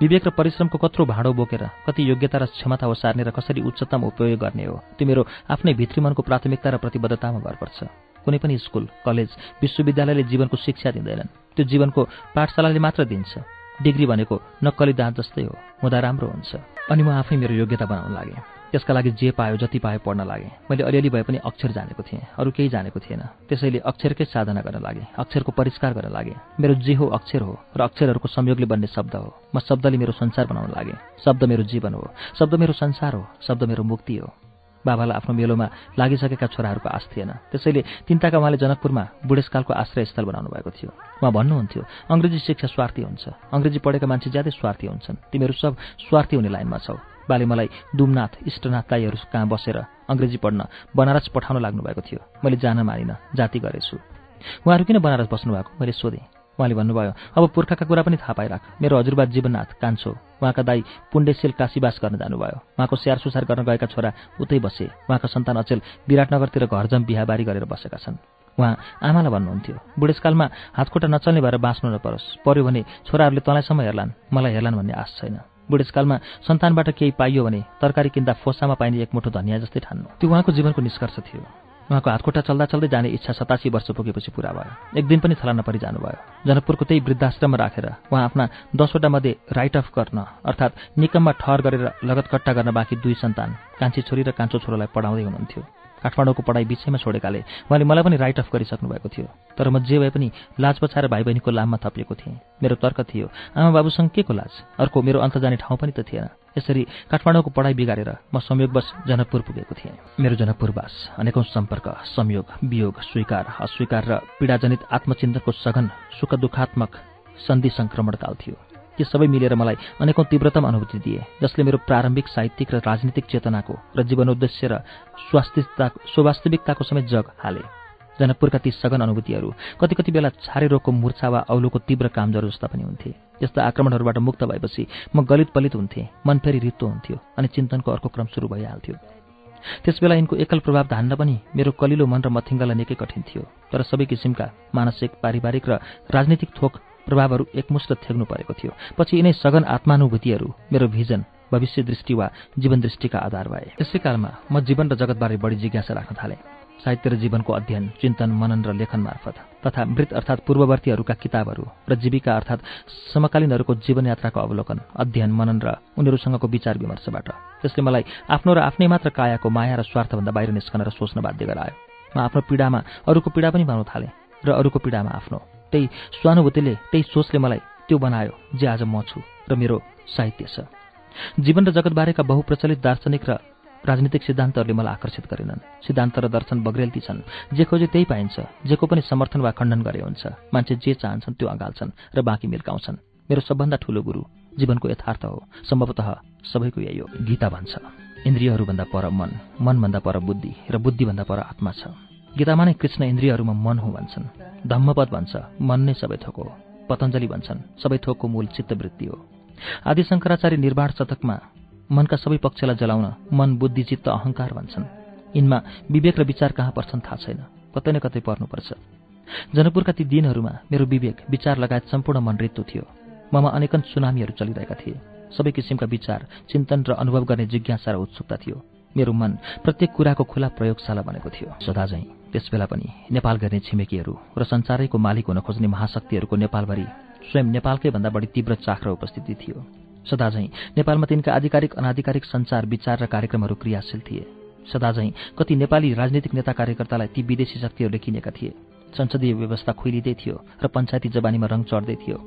विवेक र परिश्रमको कत्रो भाँडो बोकेर कति योग्यता र क्षमता ओसार्ने र कसरी उच्चतम उपयोग गर्ने हो त्यो मेरो आफ्नै भित्री मनको प्राथमिकता र प्रतिबद्धतामा भर पर्छ। कुनै पनि स्कुल कलेज विश्वविद्यालयले जीवनको शिक्षा दिँदैनन्। त्यो जीवनको पाठशालाले मात्र दिन्छ। डिग्री भनेको नक्कली दाँत जस्तै हो। हुँदा राम्रो हुन्छ। अनि म आफै मेरो योग्यता बनाउन लागेँ। त्यसका लागि जे पायो जति पायो पढ्न लागेँ। मैले अलिअलि भए पनि अक्षर जानेको थिएँ। अरू केही जानेको थिएन। त्यसैले अक्षरकै साधना गर्न लागेँ। अक्षरको परिष्कार गर्न लागेँ। मेरो जे हो अक्षर हो र अक्षरहरूको संयोगले बन्ने शब्द हो। म शब्दले मेरो संसार बनाउन लागेँ। शब्द मेरो जीवन हो। शब्द मेरो संसार हो। शब्द मेरो मुक्ति हो। बाबालाई आफ्नो मेलोमा लागिसकेका छोराहरूको आश थिएन त्यसैले तिनताका उहाँले जनकपुरमा बुढेसकालको आश्रयस्थल बनाउनु भएको थियो। उहाँ भन्नुहुन्थ्यो अङ्ग्रेजी शिक्षा स्वार्थी हुन्छ। अङ्ग्रेजी पढेका मान्छे ज्यादै स्वार्थी हुन्छन्। तिमीहरू सब स्वार्थी हुने लाइनमा छौ। बाले मलाई दुमनाथ इष्टनाथ दाईहरू कहाँ बसेर अङ्ग्रेजी पढ्न बनारस पठाउन लाग्नुभएको थियो। मैले जान मानिनँ जाति गरेछु। उहाँहरू किन बनारस बस्नुभएको? मैले सोधेँ। उहाँले भन्नुभयो अब पुर्खाका कुरा पनि थाहा पाइराख। मेरो हजुरबा जीवननाथ कान्छो उहाँका दाई पुण्डेसेल काशीवास गर्न जानुभयो। उहाँको स्याहार सुसार गर्न गएका छोरा उतै बसे। उहाँका सन्तान अचेल विराटनगरतिर घरजम बिहाबारी गरेर बसेका छन्। उहाँ आमालाई भन्नुहुन्थ्यो बुढेसकालमा हातखुट्टा नचल्ने भएर बाँच्नु नपरोस्। पर्यो भने छोराहरूले तँलाईसम्म हेर्लान् मलाई हेर्लान् भन्ने आश छैन। बुढेसकालमा सन्तानबाट केही पाइयो भने तरकारी किन्दा फोसामा पाइने एक मुठो धनियाँ जस्तै ठान्नु त्यो उहाँको जीवनको निष्कर्ष थियो। उहाँको हातखुट्टा चल्दा चल्दै जाने इच्छा सतासी वर्ष पुगेपछि पुरा भयो। एक दिन पनि थला नपरि जानुभयो जनकपुरको त्यही वृद्धाश्रममा राखेर उहाँ आफ्ना दसवटा मध्ये राइट अफ गर्न अर्थात् निकममा ठहर गरेर लगतकट्टा गर्न बाँकी दुई सन्तान कान्छी छोरी र कान्छो छोरोलाई पढाउँदै हुनुहुन्थ्यो। काठमाडौँको पढाइ बिचैमा छोडेकाले उहाँले मलाई पनि राइट अफ गरिसक्नु भएको थियो। तर म जे भए पनि लाज बचाएर भाइ बहिनीको लाममा थपिएको थिएँ। मेरो तर्क थियो आमा बाबुसँग के को लाज? अर्को मेरो अन्त जाने ठाउँ पनि त थिएन। यसरी काठमाडौँको पढाइ बिगारेर म संयोगवश जनकपुर पुगेको थिएँ। मेरो जनकपुरवास अनेकौँ सम्पर्क संयोग वियोग स्वीकार अस्वीकार र पीडाजनित आत्मचिन्तनको सघन सुख दुःखात्मक सन्धि सङ्क्रमणकाल थियो। ती सबै मिलेर मलाई अनेकौँ तीव्रतम अनुभूति दिए जसले मेरो प्रारम्भिक साहित्यिक र राजनीतिक चेतनाको र जीवनोद्देश्य र स्वास्तिकता स्वास्तविकताको समेत जग हाले। जनकपुरका ती सघन अनुभूतिहरू कति कति बेला छारे रोगको मूर्छा वा औलोको तीव्र कामजरो जस्ता पनि हुन्थे। यस्ता आक्रमणहरूबाट मुक्त भएपछि म गलित पलित हुन्थेँ मन फेरि रित्तो हुन्थ्यो अनि चिन्तनको अर्को क्रम सुरु भइहाल्थ्यो। त्यसबेला यिनको एकल प्रभाव धान्न पनि मेरो कलिलो मन र मथिङ्गालाई निकै कठिन थियो तर सबै किसिमका मानसिक पारिवारिक र राजनीतिक थोक प्रभावहरू एकमुष्ट थ्याग्नु परेको थियो। पछि यिनै सघन आत्मानुभूतिहरू मेरो भिजन भविष्य दृष्टि वा जीवन दृष्टिका आधार भए। यसै कालमा म जीवन र जगतबारे बढी जिज्ञासा राख्न थालेँ। साहित्य र जीवनको अध्ययन चिन्तन मनन र लेखन मार्फत तथा मृत अर्थात् पूर्ववर्तीहरूका किताबहरू र जीविका अर्थात् समकालीनहरूको जीवनयात्राको अवलोकन अध्ययन मनन र उनीहरूसँगको विचार विमर्शबाट। त्यसले मलाई आफ्नो र आफ्नै मात्र कायाको माया र स्वार्थभन्दा बाहिर निस्कन र सोच्न बाध्य गरायो। म आफ्नो पीडामा अरूको पीडा पनि बनाउन थालेँ र अरूको पीडामा आफ्नो त्यही स्वानुभूतिले त्यही सोचले मलाई त्यो बनायो जे आज म छु र मेरो साहित्य छ। जीवन र जगतबारेका बहुप्रचलित दार्शनिक र राजनीतिक सिद्धान्तहरूले मलाई आकर्षित गरेनन्। सिद्धान्त र दर्शन बग्रेल्ती छन्। जे खोजे त्यही पाइन्छ। जेको पनि समर्थन वा खण्डन गरे हुन्छ। मान्छे जे चाहन्छन् त्यो अँगाल्छन् र बाँकी मिल्काउँछन्। मेरो सबभन्दा ठुलो गुरु जीवनको यथार्थ हो। सम्भवतः सबैको यही हो। गीता भन्छ इन्द्रियहरूभन्दा पर मन मनभन्दा पर बुद्धि र बुद्धिभन्दा पर आत्मा छ। गीतामा नै कृष्ण इन्द्रियहरूमा मन हो भन्छन्। धम्मपद भन्छ मन नै सबै थोक हो पतञ्जली भन्छन् सबै थोकको मूल चित्तवृत्ति हो। आदि शङ्कराचार्य निर्वाण शतकमा मनका सबै पक्षलाई जलाउन मन बुद्धि चित्त अहङ्कार भन्छन्। यिनमा विवेक र विचार कहाँ पर्छन् थाहा छैन कतै न कतै पर्नुपर्छ। जनकपुरका ती दिनहरूमा मेरो विवेक विचार लगायत सम्पूर्ण मन ऋतु थियो। ममा अनेकन सुनामीहरू चलिरहेका थिए। सबै किसिमका विचार चिन्तन र अनुभव गर्ने जिज्ञासा र उत्सुकता थियो। मेरो मन प्रत्येक कुराको खुला प्रयोगशाला बनेको थियो। सदा झैँ त्यसबेला पनि नेपाल गर्ने छिमेकीहरू र संसारैको मालिक हुन खोज्ने महाशक्तिहरूको नेपालभरि स्वयं नेपालकै भन्दा बढी तीव्र चाख र उपस्थिति थियो। सदाझैँ नेपालमा तिनका आधिकारिक अनाधिकारिक सञ्चार विचार र कार्यक्रमहरू क्रियाशील थिए। सदाझैँ कति नेपाली राजनीतिक नेता कार्यकर्तालाई ती विदेशी शक्तिहरूले किनेका थिए। संसदीय व्यवस्था खुइलिँदै थियो र पञ्चायती जबानीमा रङ चढ्दै थियो।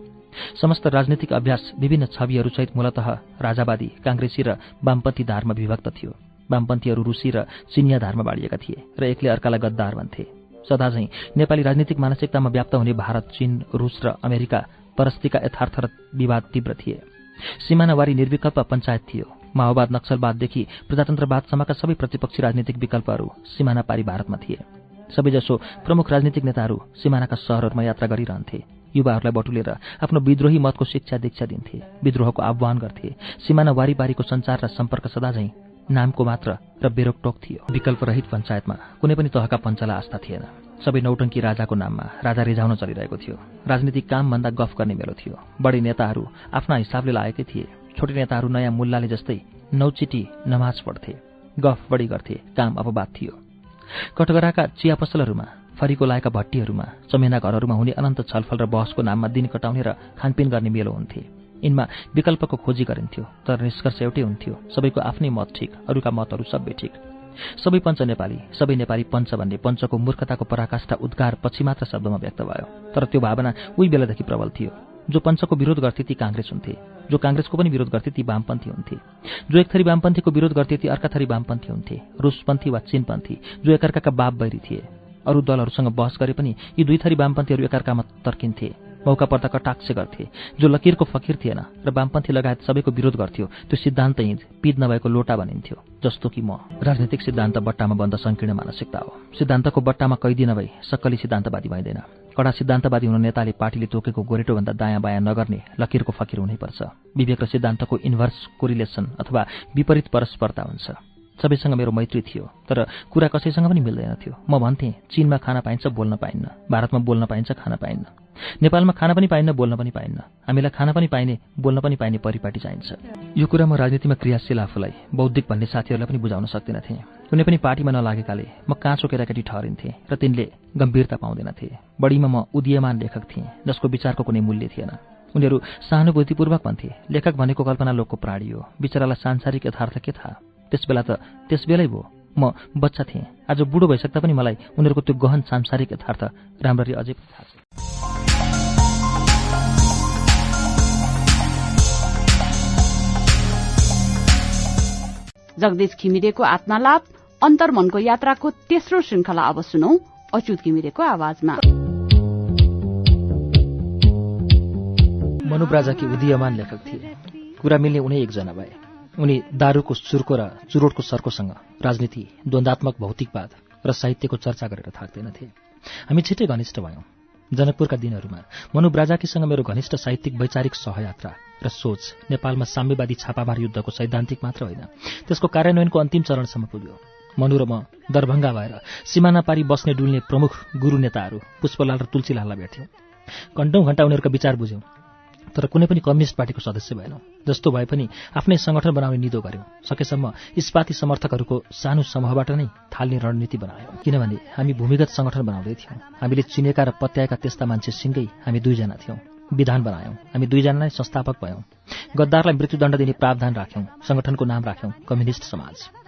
समस्त राजनीतिक अभ्यास विभिन्न छविहरूसहित मूलत राजावादी काङ्ग्रेसी र वामपन्थी धारमा विभक्त थियो। वामपन्थीहरू रुसी र चिनिया धारमा बाँडिएका थिए र एकले अर्कालाई गद्दार भन्थे। सदाझैँ नेपाली राजनीतिक मानसिकतामा व्याप्त हुने भारत चीन रुस र अमेरिका परस्तीका यथार्थ र विवाद तीव्र थिए। सिमानावारी निर्विकल्प पञ्चायत थियो। माओवाद नक्सलवाददेखि प्रजातन्त्रवादसम्मका सबै प्रतिपक्षी राजनीतिक विकल्पहरू सिमाना पारी भारतमा थिए। सबैजसो प्रमुख राजनीतिक नेताहरू सिमानाका सहरहरूमा यात्रा गरिरहन्थे। युवाहरूलाई बटुलेर आफ्नो विद्रोही मतको शिक्षा दीक्षा दिन्थे। विद्रोहको आह्वान गर्थे। सिमाना सञ्चार र सम्पर्क सदाझैँ नामको मात्र र बेरोकटोक थियो। विकल्परहित पञ्चायतमा कुनै पनि तहका पञ्चला आस्था थिएन। सबै नौटङ्की राजाको नाममा राजा रिझाउन चलिरहेको थियो। राजनीतिक कामभन्दा गफ गर्ने मेलो थियो। बढी नेताहरू आफ्ना हिसाबले लागेकै थिए। छोटी नेताहरू नयाँ मुल्लाले जस्तै नौचिटी नमाज पढ्थे। गफ बढी गर्थे। काम अपवाद थियो। कटगराका चिया पसलहरूमा फरीको लाएका भट्टीहरूमा चमेना घरहरूमा हुने अनन्त छलफल र बहसको नाममा दिन कटाउने र खानपिन गर्ने मेलो हुन्थे। यिनमा विकल्पको खोजी गरिन्थ्यो तर निष्कर्ष एउटै हुन्थ्यो सबैको आफ्नै मत ठिक अरूका मतहरू सबै ठिक। सबै पञ्च नेपाली सबै नेपाली पञ्च भन्ने पञ्चको मूर्खताको पराकाष्ठा उद्गार पछि मात्र शब्दमा व्यक्त भयो। तर त्यो भावना उही बेलादेखि प्रबल थियो जो पञ्चको विरोध गर्थे ती काङ्ग्रेस हुन्थे जो काङ्ग्रेसको पनि विरोध गर्थे ती वामपन्थी हुन्थे। जो एक थरी वामपन्थीको विरोध गर्थे ती अर्का थरी वामपन्थी हुन्थे रुसपन्थी वा चिनपन्थी जो एकअर्काका बाप बैरी थिए। अरू दलहरूसँग बहस गरे पनि यी दुई थरी वामपन्थीहरू एकअर्कामा तर्किन्थे। मौका पर्दा कटाक्ष गर्थे जो लकिरको फकिर थिएन र वामपन्थी लगायत सबैको विरोध गर्थ्यो त्यो सिद्धान्त हिँड पिद नभएको लोटा भनिन्थ्यो जस्तो कि म। राजनैतिक सिद्धान्त बट्टामा बन्द सङ्कीर्ण मानसिकता हो। सिद्धान्तको बट्टामा कैदी नभई सक्कली सिद्धान्तवादी भइँदैन। कडा सिद्धान्तवादी हुन नेताले पार्टीले तोकेको गोरेटोभन्दा दायाँ बायाँ नगर्ने लकिरको फकिर हुनैपर्छ। विवेक र सिद्धान्तको इन्भर्स कोरिलेसन अथवा विपरीत परस्परता हुन्छ। सबैसँग मेरो मैत्री थियो तर कुरा कसैसँग पनि मिल्दैन थियो। म भन्थेँ चिनमा खान पाइन्छ बोल्न पाइन्न। भारतमा बोल्न पाइन्छ खान पाइन्न। नेपालमा खान पनि पाइन्न बोल्न पनि पाइन्न। हामीलाई खान पनि पाइने बोल्न पनि पाइने परिपाटी चाहिन्छ। यो कुरा म राजनीतिमा क्रियाशील आफूलाई बौद्धिक भन्ने साथीहरूलाई पनि बुझाउन सक्दिनथेँ। कुनै पनि पार्टीमा नलागेकाले म काँचो केटाकेटी ठहरिन्थेँ र तिनले गम्भीरता पाउँदैनथे। बढीमा म उदीयमान लेखक थिएँ जसको विचारको कुनै मूल्य थिएन। उनीहरू सहानुभूतिपूर्वक भन्थे लेखक भनेको कल्पना लोकको प्राणी हो। विचारालाई सांसारिक यथार्थ के थाहा? त्यसबेला त त्यसबेलै भयो। म बच्चा थिएँ। आज बुढो भइसक्दा पनि मलाई उनीहरूको त्यो गहन सांसारिक यथार्थ राम्ररी अझै थाहा छ। जगदीश घिमिरेको आत्मालाप अन्तर्मनको यात्राको तेस्रो श्रृंखला अब सुनौ अच्युत घिमिरेको आवाजमा। मनुब्राजाकी उदीयमान लेखक थिए। कुरा मिल्ने उनै एकजना भए। उनी दारूको सुर्को र चुरोटको सर्कोसँग राजनीति द्वन्दात्मक भौतिकवाद र साहित्यको चर्चा गरेर थाक्दैनथे। हामी छिट्टै घनिष्ठ भयौं। जनकपुरका दिनहरूमा मनुब्राजाकीसँग मेरो घनिष्ठ साहित्यिक वैचारिक सहयात्रा र सोच नेपालमा साम्यवादी छापामार युद्धको सैद्धान्तिक मात्र होइन त्यसको कार्यान्वयनको अन्तिम चरणसम्म पुग्यो। मनु र म दरभङ्गा भएर सिमाना पारी बस्ने डुल्ने प्रमुख गुरु नेताहरू पुष्पलाल र तुलसीलाललाई भेट्यौँ। घन्टौँ घण्टा उनीहरूका विचार बुझ्यौँ। तर कुनै पनि कम्युनिस्ट पार्टीको सदस्य भएनौँ जस्तो भए पनि आफ्नै सङ्गठन बनाउने निदो गर्यौँ। सकेसम्म इस्पाती समर्थकहरूको सानो समूहबाट नै थाल्ने रणनीति बनायौँ। किनभने हामी भूमिगत सङ्गठन बनाउँदै थियौँ। हामीले चिनेका र पत्याएका त्यस्ता मान्छे सिँगै हामी दुईजना थियौँ। विधान बनायौँ। हामी दुईजना नै संस्थापक भयौँ। गद्दारलाई मृत्युदण्ड दिने प्रावधान राख्यौँ। सङ्गठनको नाम राख्यौँ कम्युनिस्ट समाज।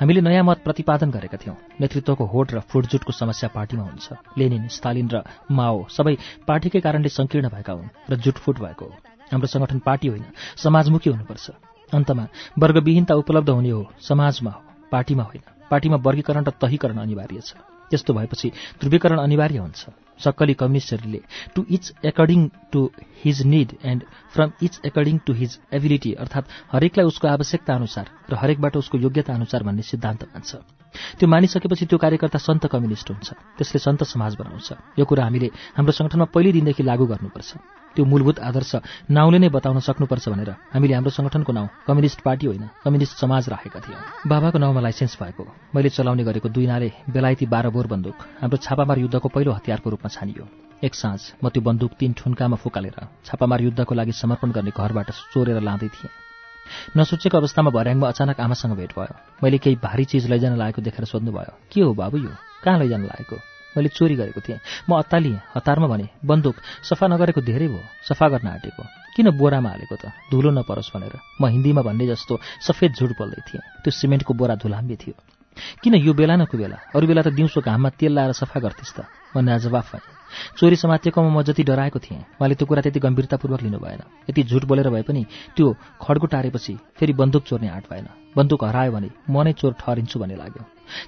हामीले नयाँ मत प्रतिपादन गरेका थियौँ। नेतृत्वको होड र फुटजुटको समस्या पार्टीमा हुन्छ। लेनिन स्टालिन र माओ सबै पार्टीकै कारणले सङ्कीर्ण भएका हुन् र जुटफुट भएको हो। हाम्रो सङ्गठन पार्टी होइन समाजमुखी हुनुपर्छ। अन्तमा वर्गविहीनता उपलब्ध हुने हो समाजमा हो पार्टीमा होइन। पार्टीमा वर्गीकरण र तहीकरण अनिवार्य छ। त्यस्तो भएपछि ध्रुवीकरण अनिवार्य हुन्छ। सक्कली कम्युनिस्टहरूले to each according to his need and from each according to his ability अर्थात् हरेकलाई उसको आवश्यकता अनुसार र हरेकबाट उसको योग्यता अनुसार भन्ने सिद्धान्त मान्छ। त्यो मानिसकेपछि त्यो कार्यकर्ता सन्त कम्युनिस्ट हुन्छ। त्यसले सन्त समाज बनाउँछ। यो कुरा हामीले हाम्रो सङ्गठनमा पहिल्यै दिनदेखि लागू गर्नुपर्छ। त्यो मूलभूत आदर्श नाउँले नै बताउन सक्नुपर्छ भनेर। हामीले हाम्रो सङ्गठनको नाउँ कम्युनिस्ट पार्टी होइन कम्युनिस्ट समाज राखेका थियौँ। बाबाको नाउँमा लाइसेन्स भएको मैले चलाउने गरेको दुई नाले बेलायती बाह्र बोर बन्दुक हाम्रो छापामार युद्धको पहिलो हतियारको रूपमा छानियो। एक साँझ म त्यो बन्दुक तीन ठुन्कामा फुकालेर छापामार युद्धको लागि समर्पण गर्ने घरबाट चोरेर लाँदै थिएँ। नसोचेको अवस्थामा भर्याङमा अचानक आमासँग भेट भयो। मैले केही भारी चिज लैजान लागेको देखेर सोध्नुभयो के हो बाबु यो? कहाँ लैजान लागेको? मैले चोरी गरेको थिएँ। म अत्तालिएँ हतारमा भने बन्दुक सफा नगरेको धेरै भयो सफा गर्न आँटेको। किन बोरामा हालेको त? धुलो नपरोस् भनेर। म हिन्दीमा भन्ने जस्तो सफेद झुट बोल्दै थिएँ। त्यो सिमेन्टको बोरा धुलाम्बे थियो। किन यो बेला नको बेला? अरू बेला त दिउँसो घाममा तेल लाएर सफा गर्थेस् त। म नाजवाफ भएँ। चोरी समातिएकोमा म जति डराएको थिएँ उहाँले त्यो कुरा त्यति गम्भीरतापूर्वक लिनु भएन यति झुट बोलेर भए पनि त्यो खड्गो टारेपछि फेरि बन्दुक चोर्ने आँट भएन। बन्दुक हरायो भने म नै चोर ठहरिन्छु भन्ने लाग्यो।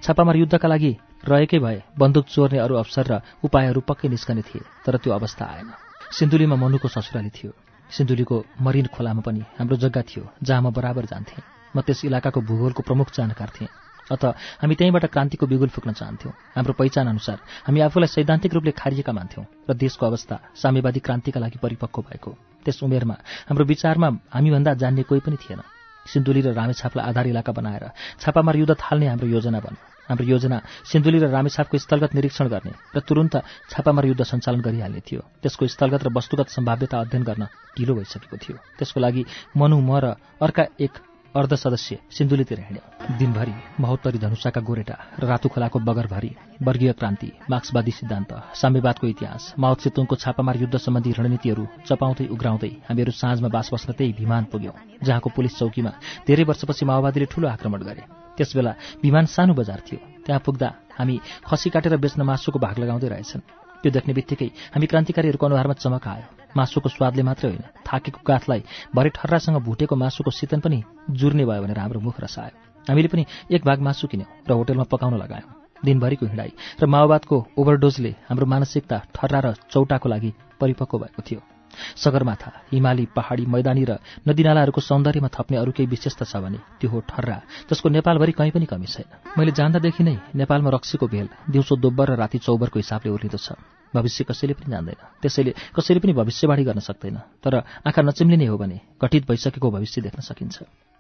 छापामार युद्धका लागि रहेकै भए बन्दुक चोर्ने अरू अवसर र उपायहरू पक्कै निस्कने थिए तर त्यो अवस्था आएन। सिन्धुलीमा मनुको ससुराली थियो। सिन्धुलीको मरिन खोलामा पनि हाम्रो जग्गा थियो जहाँ म बराबर जान्थेँ। म त्यस इलाकाको भूगोलको प्रमुख जानकार थिएँ। अत हामी त्यहीँबाट क्रान्तिको बिगुल फुक्न चाहन्थ्यौँ। हाम्रो पहिचान अनुसार हामी आफूलाई सैद्धान्तिक रूपले खारिएका मान्थ्यौँ र देशको अवस्था साम्यवादी क्रान्तिका लागि परिपक्व भएको। त्यस उमेरमा हाम्रो विचारमा हामीभन्दा जान्ने कोही पनि थिएन। सिन्धुली र रामेछापलाई आधार इलाका बनाएर छापामार युद्ध थाल्ने हाम्रो योजना बन्यो हाम्रो योजना सिन्धुली र रामेछापको स्थलगत निरीक्षण गर्ने र तुरन्त छापामार युद्ध सञ्चालन गरिहाल्ने थियो। त्यसको स्थलगत र वस्तुगत सम्भाव्यता अध्ययन गर्न ढिलो भइसकेको थियो। त्यसको लागि मनु म र अर्का एक अर्ध सदस्य सिन्धुलीतिर हिँड्यो। दिनभरि महोत्तरी धनुषाका गोरेटा र रातु खोलाको बगरभरि वर्गीय क्रान्ति मार्क्सवादी सिद्धान्त साम्यवादको इतिहास माओ सेतुङको छापामार युद्ध सम्बन्धी रणनीतिहरू चपाउँदै उग्राउँदै हामीहरू साँझमा बास बस्न त्यही विमान पुग्यौं जहाँको पुलिस चौकीमा धेरै वर्षपछि माओवादीले ठूलो आक्रमण गरे। त्यसबेला विमान सानो बजार थियो। त्यहाँ पुग्दा हामी खसी काटेर बेच्न मासुको भाग लगाउँदै रहेछन्। त्यो देख्ने बित्तिकै हामी क्रान्तिकारीहरूको अनुहारमा चमक आयो। मासुको स्वादले मात्रै होइन थाकेको काठलाई भरे ठर्रासँग भुटेको मासुको शीतन पनि जुर्ने भयो भनेर हाम्रो मुख रसायो। हामीले पनि एक भाग मासु किन्यौँ र होटेलमा पकाउन लगायौँ। दिनभरिको हिँडाइ र माओवादको ओभरडोजले हाम्रो मानसिकता ठर्रा र चौटाको लागि परिपक्व भएको थियो। सगरमाथा हिमाली पहाडी मैदानी र नदीनालाहरूको सौन्दर्यमा थप्ने अरू केही विशेषता छ भने त्यो हो ठर्रा जसको नेपालभरि कहीँ पनि कमी छैन। मैले जान्दादेखि नै नेपालमा रक्सीको भेल दिउँसो दोब्बर र राति चौबरको हिसाबले उर्लिँदो छ। भविष्य कसैले पनि जान्दैन। त्यसैले कसैले पनि भविष्यवाणी गर्न सक्दैन। तर आँखा नचिम्लिने हो भने घटित भइसकेको भविष्य देख्न सकिन्छ।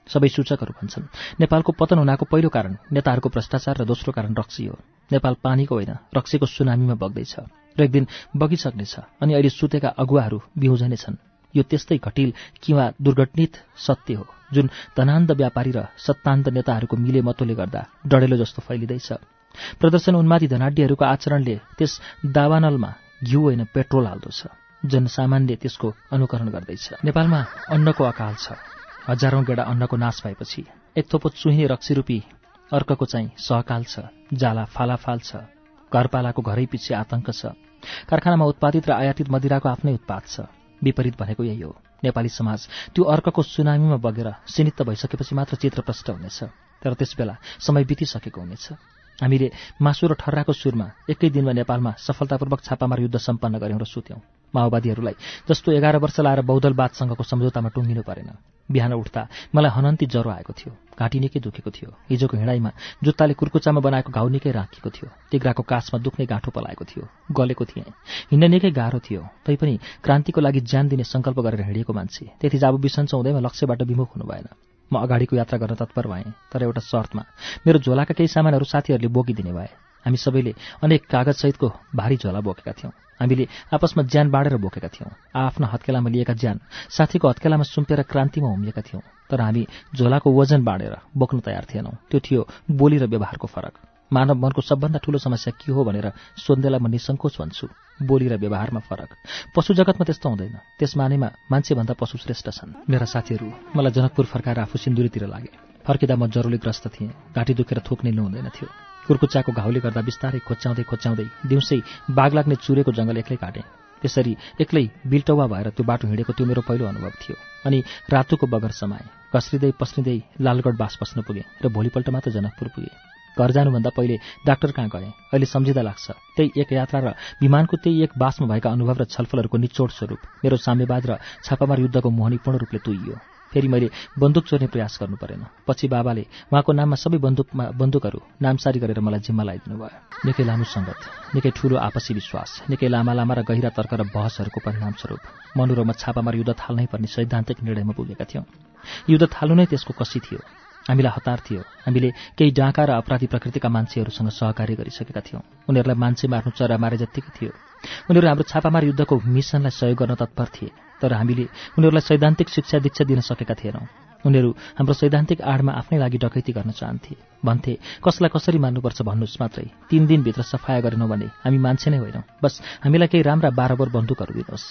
सबै सूचकहरू भन्छन् नेपालको पतन हुनाको पहिलो कारण नेताहरूको भ्रष्टाचार र दोस्रो कारण रक्सी हो। नेपाल पानीको होइन रक्सीको सुनामीमा बग्दैछ। र एक दिन बगिसक्नेछ अनि अहिले सुतेका अगुवाहरू बिउजने छन् यो त्यस्तै घटिल किंवा दुर्घटनित सत्य हो जुन धनान्त व्यापारी र सत्तान्त नेताहरूको मिले मतोले गर्दा डढेलो जस्तो फैलिँदैछ। प्रदर्शन उन्मादी धनाड्यहरूको आचरणले त्यस दावानलमा घिउ होइन पेट्रोल हाल्दो छ जनसामान्य त्यसको अनुकरण गर्दैछ। नेपालमा अन्नको अकाल छ। हजारौं गेडा अन्नको नाश भएपछि एक थोपो चुहिने रक्सीरूपी अर्कको चाहिँ सहकाल छ जाला फालाफाल छ। घरपालाको घरै पछि आतंक छ। कारखानामा उत्पादित र आयातित मदिराको आफ्नै उत्पाद छ। विपरीत भनेको यही हो। नेपाली समाज त्यो अर्कको सुनामीमा बगेर सीमित भइसकेपछि मात्र चित्र प्रष्ट हुनेछ। तर त्यसबेला समय बितिसकेको हुनेछ। हामीले मासु र ठर्राको सुरमा एकै दिनमा नेपालमा सफलतापूर्वक छापामार युद्ध सम्पन्न गऱ्यौँ र सुत्यौं। माओवादीहरूलाई जस्तो एघार वर्ष लाएर बौद्धलवादसँगको सम्झौतामा टुङ्गिनु परेन। बिहान उठ्दा मलाई हनन्ती ज्वरो आएको थियो घाँटी निकै दुखेको थियो। हिजोको हिँडाइमा जुत्ताले कुर्कुचामा बनाएको घाउ निकै राखिएको थियो। तिग्राको कासमा दुख्ने गाँठो पलाएको थियो। गलेको थिएँ। हिँड्न निकै गाह्रो थियो। तैपनि क्रान्तिको लागि ज्यान दिने सङ्कल्प गरेर हिँडिएको मान्छे। त्यति जाबु बिसन्चो हुँदैमा लक्ष्यबाट विमुख हुनु भएन। म अगाडिको यात्रा गर्न तत्पर भएँ तर एउटा शर्तमा मेरो झोलाका केही सामानहरू साथीहरूले बोकिदिने भए। हामी सबैले अनेक कागजसहितको भारी झोला बोकेका थियौँ। हामीले आपसमा ज्यान बाँडेर बोकेका थियौँ। आफ्नो हत्केलामा लिएका ज्यान साथीको हत्केलामा सुम्पेर क्रान्तिमा उम्लिएका थियौँ। तर हामी झोलाको वजन बाँडेर बोक्न तयार थिएनौँ। त्यो थियो बोली र व्यवहारको फरक। मानव मनको सबभन्दा ठूलो समस्या के हो भनेर सोध्नेलाई म निसङ्कोच भन्छु। बोली र व्यवहारमा फरक। पशु जगतमा त्यस्तो हुँदैन। त्यस मानेमा मान्छेभन्दा पशु श्रेष्ठ छन्। मेरा साथीहरू मलाई जनकपुर फर्काएर आफू सिन्दुरीतिर लागे। फर्किँदा म जरोले थिएँ। घाँटी दुखेर थोक निल्नु हुँदैन थियो। कुर्कुच्चाको घाउले गर्दा बिस्तारै खोच्याउँदै खोच्याउँदै दिउँसै बाघ लाग्ने चुरेको जङ्गल एक्लै काटेँ। त्यसरी एक्लै बिल्टौवा भएर त्यो बाटो हिँडेको त्यो मेरो पहिलो अनुभव थियो। अनि रातुको बगर समाए। कस्रिँदै पस्रिँदै लालगढ बास बस्न पुगेँ र भोलिपल्ट मात्र जनकपुर पुगेँ। घर जानुभन्दा पहिले डाक्टर कहाँ गएँ? अहिले सम्झिँदा लाग्छ। त्यही एक यात्रा र विमानको त्यही एक बासमा भएका अनुभव र छलफलहरूको निचोड स्वरूप। मेरो साम्यवाद र छापामार युद्धको मोहनी पूर्ण रूपले तुइयो। फेरि मैले बन्दुक चोर्ने प्रयास गर्नु परेन। पछि बाबाले उहाँको नाममा सबै बन्दुकमा बन्दुकहरू नामसारी गरेर मलाई जिम्मा लगाइदिनु भयो निकै लामो सङ्गत निकै ठूलो आपसी विश्वास निकै लामा लामा र गहिरा तर्क र बहसहरूको परिणामस्वरूप मनुरोमा छापामार युद्ध थाल्नै पर्ने सैद्धान्तिक निर्णयमा पुगेका थियौँ। युद्ध थाल्नु नै त्यसको कसी थियो। हामीलाई हतार थियो। हामीले केही डाँका र अपराधी प्रकृतिका मान्छेहरूसँग सहकार्य गरिसकेका थियौँ। उनीहरूलाई मान्छे मार्नु चरा मारे जत्तिकै थियो। उनीहरू हाम्रो छापामार युद्धको मिसनलाई सहयोग गर्न तत्पर थिए तर हामीले उनीहरूलाई सैद्धान्तिक शिक्षा दीक्षा दिन सकेका थिएनौँ। उनीहरू हाम्रो सैद्धान्तिक आडमा आफ्नै लागि डकैती गर्न चाहन्थे। भन्थे कसलाई कसरी मान्नुपर्छ भन्नुहोस् मात्रै। तीन दिनभित्र सफाया गरेनौँ भने हामी मान्छे नै होइनौँ। बस हामीलाई केही राम्रा बाह्र बोर बन्दुकहरू दिनुहोस्।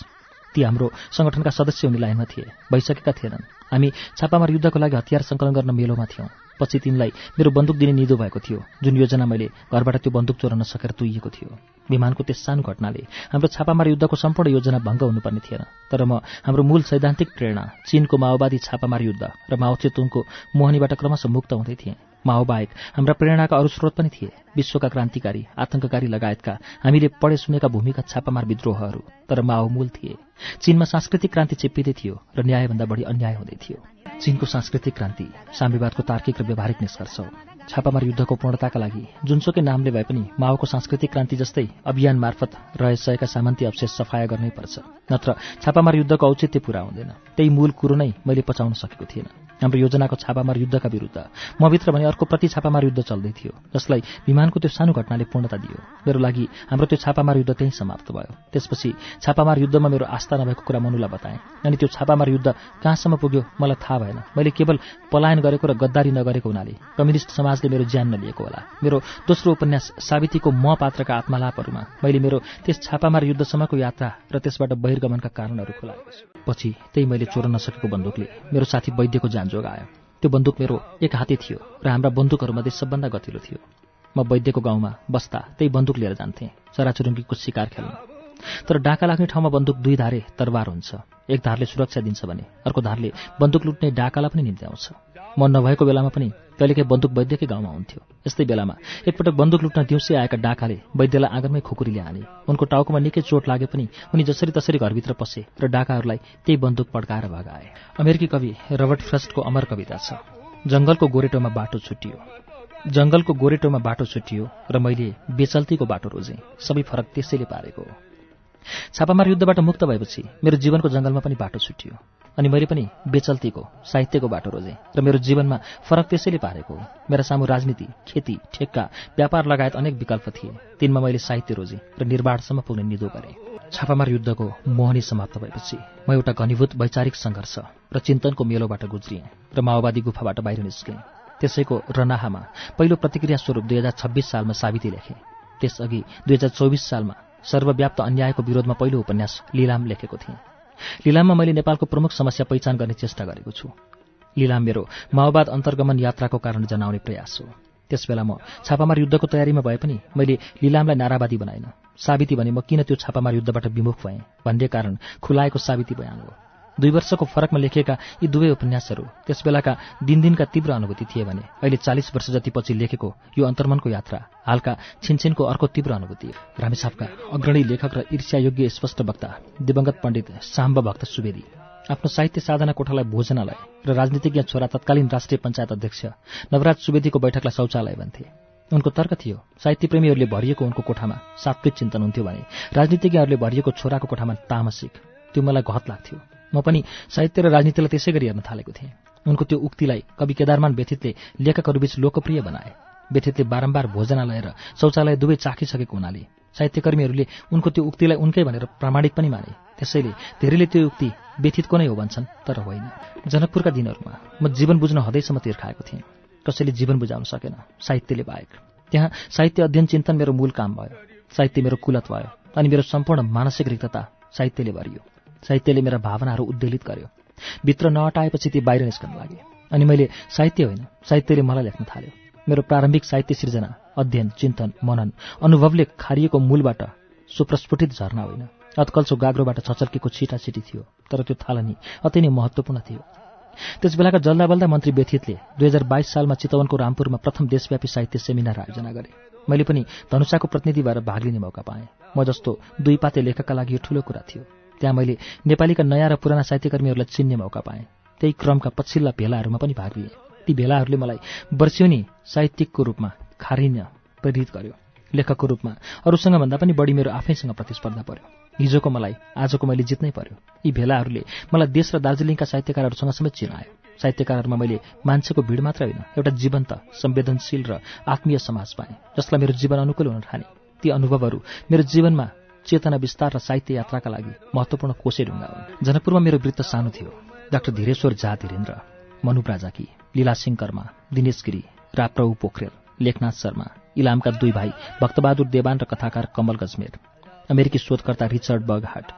ती हाम्रो सङ्गठनका सदस्य हुने लाइनमा थिए भइसकेका थिएनन्। हामी छापामार युद्धको लागि हतियार सङ्कलन गर्न मेलोमा थियौँ। पछि तिनलाई मेरो बन्दुक दिने निदो भएको थियो जुन योजना मैले घरबाट त्यो बन्दुक चोराउन सकेर तुइएको थियो। विमानको त्यस सानो घटनाले हाम्रो छापामार युद्धको सम्पूर्ण योजना भङ्ग हुनुपर्ने थिएन। तर म हाम्रो मूल सैद्धान्तिक प्रेरणा चीनको माओवादी छापामार युद्ध र माओ चेतुङको मोहनीबाट क्रमशः मुक्त हुँदै थिएँ। माओबाहेक हाम्रा प्रेरणाका अरू स्रोत पनि थिए। विश्वका क्रान्तिकारी आतंककारी लगायतका हामीले पढे सुनेका भूमिगत छापामार विद्रोहहरू तर माओ मूल थिए। चीनमा सांस्कृतिक क्रान्ति चिप्पिँदै थियो र न्यायभन्दा बढी अन्याय हुँदै थियो। चीनको सांस्कृतिक क्रान्ति साम्यवादको तार्किक र व्यवहारिक निष्कर्ष हो। छापामार युद्धको पूर्णताका लागि जुनसुकै नामले भए पनि माओको सांस्कृतिक क्रान्ति जस्तै अभियान मार्फत रहेसकेका सामन्ती अवशेष सफाया गर्नै पर्छ। नत्र छापामार युद्धको औचित्य पूरा हुँदैन। त्यही मूल कुरो नै मैले पचाउन सकेको थिएन। हाम्रो योजनाको छापामार युद्धका विरुद्ध। मभित्र भने अर्को प्रति छापामार युद्ध चल्दै थियो जसलाई विमानको त्यो सानो घटनाले पूर्णता दियो। मेरो लागि हाम्रो त्यो छापामार युद्ध त्यहीँ समाप्त भयो। त्यसपछि छापामार युद्धमा मेरो आस्था नभएको कुरा मनुलाई बताएँ। अनि त्यो छापामार युद्ध कहाँसम्म पुग्यो मलाई थाहा भएन। मैले केवल पलायन गरेको र गद्दारी नगरेको हुनाले कम्युनिस्ट समाजले मेरो ज्यान नलिएको होला। मेरो दोस्रो उपन्यास सावितीको म पात्रका आत्मालापहरूमा मैले मेरो त्यस छापामार युद्धसम्मको यात्रा र त्यसबाट बहिर्गमनका कारणहरू खुलाएको छु। पछि त्यही मैले चोर्न नसकेको बन्दुकले मेरो साथी वैद्यको जान जोगायो। त्यो बन्दुक मेरो एक हाते थियो र हाम्रा बन्दुकहरूमध्ये सबभन्दा गतिलो थियो। म वैद्यको गाउँमा बस्दा त्यही बन्दुक लिएर जान्थेँ चराचुरुङ्गीको शिकार खेल्न। तर डाका लाग्ने ठाउँमा बन्दुक दुई धारे तरवार हुन्छ। एक धारले सुरक्षा दिन्छ भने अर्को धारले बन्दुक लुट्ने डाकालाई पनि निम्त्याउँछ म नभएको बेलामा पनि कहिलेकाहीँ बन्दुक वैद्यकै गाउँमा हुन्थ्यो। यस्तै बेलामा एकपटक बन्दुक लुट्न दिउँसै आएका डाकाले वैद्यलाई आँगनमै खुकुरीले हाने उनको टाउकोमा निकै चोट लागे पनि उनी जसरी तसरी घरभित्र पसे र डाकाहरूलाई त्यही बन्दुक पड्काएर भगाए। अमेरिकी कवि रबर्ट फ्रस्टको अमर कविता छ जङ्गलको गोरेटोमा बाटो छुटियो। जङ्गलको गोरेटोमा बाटो छुटियो र मैले बेचल्तीको बाटो रोजेँ। सबै फरक त्यसैले पारेको छापामार युद्धबाट मुक्त भएपछि मेरो जीवनको जङ्गलमा पनि बाटो छुटियो। अनि मैले पनि बेचल्तीको साहित्यको बाटो रोजेँ र मेरो जीवनमा फरक त्यसैले पारेको हो। मेरा सामु राजनीति खेती ठेक्का व्यापार लगायत अनेक विकल्प थिए। तिनमा मैले साहित्य रोजेँ र निर्वाणसम्म पुग्ने निदो गरेँ। छापामार युद्धको मोहनी समाप्त भएपछि म एउटा घनीभूत वैचारिक सङ्घर्ष र चिन्तनको मेलोबाट गुज्रिएँ र माओवादी गुफाबाट बाहिर निस्केँ। त्यसैको रनाहामा पहिलो प्रतिक्रिया स्वरूप दुई हजार छब्बिस सालमा साबिती लेखेँ। त्यसअघि दुई हजार चौबिस सालमा सर्वव्याप्त अन्यायको विरोधमा पहिलो उपन्यास लिलाम लेखेको थिएँ। लिलाममा मैले नेपालको प्रमुख समस्या पहिचान गर्ने चेष्टा गरेको छु। लिलाम मेरो माओवाद अन्तर्गमन यात्राको कारण जनाउने प्रयास हो। त्यसबेला म छापामार युद्धको तयारीमा भए पनि मैले लिलामलाई नारावादी बनाइन। साबिती भने म किन त्यो छापामार युद्धबाट विमुख भएँ? भन्ने कारण खुलाएको साबिती बयान हो। दुई वर्षको फरकमा लेखिएका यी दुवै उपन्यासहरू त्यसबेलाका दिनदिनका तीव्र अनुभूति थिए भने अहिले चालिस वर्ष जति पछि लेखेको यो अन्तर्मनको यात्रा हालका छिनछिनको अर्को तीव्र अनुभूति। रामेसापका अग्रणी लेखक र ईर्ष्यायोग्य स्पष्ट वक्ता दिवंगत पण्डित साम्ब भक्त सुवेदी। आफ्नो साहित्य साधना कोठालाई भोजनालय र राजनीतिज्ञ छोरा तत्कालीन राष्ट्रिय पञ्चायत अध्यक्ष नवराज सुवेदीको बैठकलाई शौचालय भन्थे। उनको तर्क थियो साहित्यप्रेमीहरूले भरिएको उनको कोठामा सात्विक चिन्तन हुन्थ्यो भने राजनीतिज्ञहरूले भरिएको छोराको कोठामा तामसिक। त्यो मलाई घत लाग्थ्यो। म पनि साहित्य र राजनीतिलाई त्यसै गरी हेर्न थालेको थिएँ। उनको त्यो उक्तिलाई कवि केदारमान व्यथितले लेखकहरूबीच लोकप्रिय बनाए। व्यथितले बारम्बार भोजनालय र शौचालय दुवै चाखिसकेको हुनाले साहित्यकर्मीहरूले उनको त्यो उक्तिलाई उनकै भनेर प्रामाणिक पनि माने। त्यसैले धेरैले त्यो उक्ति व्यथितको नै हो भन्छन् तर होइन। जनकपुरका दिनहरूमा म जीवन बुझ्न हदैसम्म तिर्खाएको थिएँ। कसैले जीवन बुझाउन सकेन साहित्यले बाहेक। त्यहाँ साहित्य अध्ययन चिन्तन मेरो मूल काम भयो। साहित्य मेरो कुलत भयो अनि मेरो सम्पूर्ण मानसिक रिक्तता साहित्यले भरियो। साहित्यले मेरा भावनाहरू उद्वेलित गर्यो। भित्र नअटाएपछि ती बाहिर निस्कन लागे। अनि मैले साहित्य होइन साहित्यले मलाई लेख्न थाल्यो। मेरो प्रारम्भिक साहित्य सिर्जना अध्ययन चिन्तन मनन अनुभवले खारिएको मूलबाट सुप्रस्फुटित झर्ना होइन। अत्कल्चो गाग्रोबाट छचल्केको छिटा छिटी थियो तर त्यो थालनी अति नै महत्त्वपूर्ण थियो। त्यसबेलाका जल्दाबल्दा मन्त्री व्यथितले दुई हजार बाइस सालमा चितवनको रामपुरमा प्रथम देशव्यापी साहित्य सेमिनार आयोजना गरे। मैले पनि धनुषाको प्रतिनिधि भएर भाग लिने मौका पाएँ। म जस्तो दुई पाते लेखकका लागि यो ठूलो कुरा थियो। त्यहाँ मैले नेपालीका नयाँ र पुराना साहित्यकर्मीहरूलाई चिन्ने मौका पाएँ त्यही क्रमका पछिल्ला भेलाहरूमा पनि भाग लिएँ। ती भेलाहरूले मलाई वर्ष्यौनी साहित्यिकको रूपमा खारिन प्रेरित गर्यो। लेखकको रूपमा अरूसँग भन्दा पनि बढी मेरो आफैसँग प्रतिस्पर्धा पर्यो। हिजोको मलाई आजको मैले जित्नै पर्यो। यी भेलाहरूले मलाई देश र दार्जिलिङका साहित्यकारहरूसँग समेत चिनायो। साहित्यकारहरूमा मैले मान्छेको भिड मात्र होइन एउटा जीवन्त संवेदनशील र आत्मीय समाज पाएँ जसलाई मेरो जीवन अनुकूल हुन ठाने। ती अनुभवहरू मेरो जीवनमा चेतना विस्तार र साहित्य यात्राका लागि महत्त्वपूर्ण कोसे ढुङ्गा हुन्। जनकपुरमा मेरो वृत्त सानो थियो। डाक्टर धीरेश्वर झा धीरेन्द्र मनु प्राजाकी लीला सिंह कर्मा दिनेश गिरी राप्रभु पोखरेल लेखनाथ शर्मा इलामका दुई भाइ भक्तबहादुर देवान र कथाकार कमल गजमेर अमेरिकी शोधकर्ता रिचर्ड बगहाट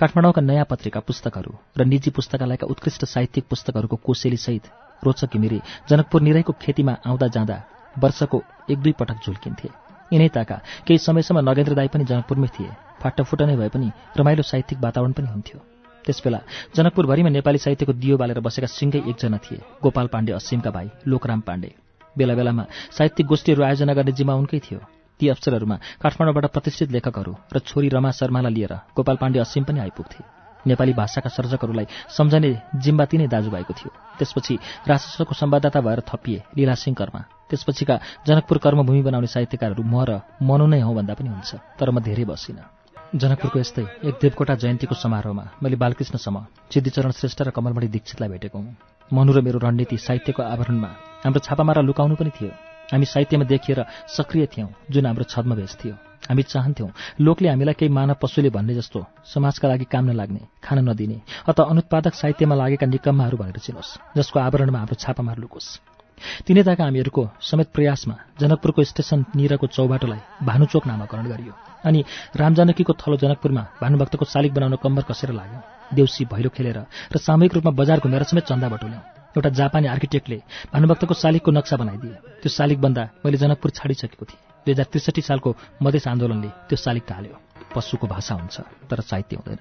काठमाडौँका नयाँ पत्रिका पुस्तकहरू र निजी पुस्तकालयका उत्कृष्ट साहित्यिक पुस्तकहरूको कोसेलीसहित रोचक घिमिरे जनकपुर निरैको खेतीमा आउँदा जाँदा वर्षको एक दुई पटक झुल्किन्थे। यिनै ताका केही समयसम्म नगेन्द्र दाई पनि जनकपुरमै थिए। फाटाफुटा नै भए पनि रमाइलो साहित्यिक वातावरण पनि हुन्थ्यो। त्यसबेला जनकपुरभरिमा नेपाली साहित्यको दियो बालेर बसेका सिंगै एकजना थिए गोपाल पाण्डे असिमका भाइ लोकराम पाण्डे। बेला बेलामा साहित्यिक गोष्ठीहरू आयोजना गर्ने जिम्मा उनकै थियो। ती अवसरहरूमा काठमाडौँबाट प्रतिष्ठित लेखकहरू र छोरी रमा शर्मालाई लिएर गोपाल पाण्डे असिम पनि आइपुग्थे। नेपाली भाषाका सर्जकहरूलाई सम्झने जिम्बा तिनै दाजुभाइको थियो। त्यसपछि राजस्वको संवाददाता भएर थपिए लीलासिंह कर्मा त्यसपछिका जनकपुर कर्मभूमि बनाउने साहित्यकारहरू म र मनु नै हौ भन्दा पनि हुन्छ तर म धेरै बसिनँ। जनकपुरको यस्तै एक देवकोटा जयन्तीको समारोहमा मैले बालकृष्णसम्म सिद्धिचरण श्रेष्ठ र कमलमणि दीक्षितलाई भेटेको हुँ। मनु र मेरो रणनीति साहित्यको आवरणमा हाम्रो छापामारा लुकाउनु पनि थियो। हामी साहित्यमा देखिएर सक्रिय थियौँ जुन हाम्रो छद्मवेश थियो। हामी चाहन्थ्यौँ लोकले हामीलाई केही मानव पशुले भन्ने जस्तो समाजका लागि काम नलाग्ने खान नदिने अथवा अनुत्पादक साहित्यमा लागेका निकम्माहरू भनेर चिनोस् जसको आवरणमा हाम्रो छापामार लुकोस्। तिनै ताका हामीहरूको समेत प्रयासमा जनकपुरको स्टेसन निरको चौबाटोलाई भानुचोक नामाकरण गरियो अनि रामजानकीको थलो जनकपुरमा भानुभक्तको शालिग बनाउन कम्बर कसेर लाग्यो। देउसी भैलो खेलेर र सामूहिक रूपमा बजार घुमेर समेत चन्दा बटुल्यौँ एउटा जापानी आर्किटेक्टले भानुभक्तको शालिगको नक्सा बनाइदिए। त्यो शालिग बन्दा मैले जनकपुर छाडिसकेको थिएँ। दुई हजार त्रिसठी सालको मधेस आन्दोलनले त्यो शालिग टाल्यो पशुको भाषा हुन्छ तर साहित्य हुँदैन।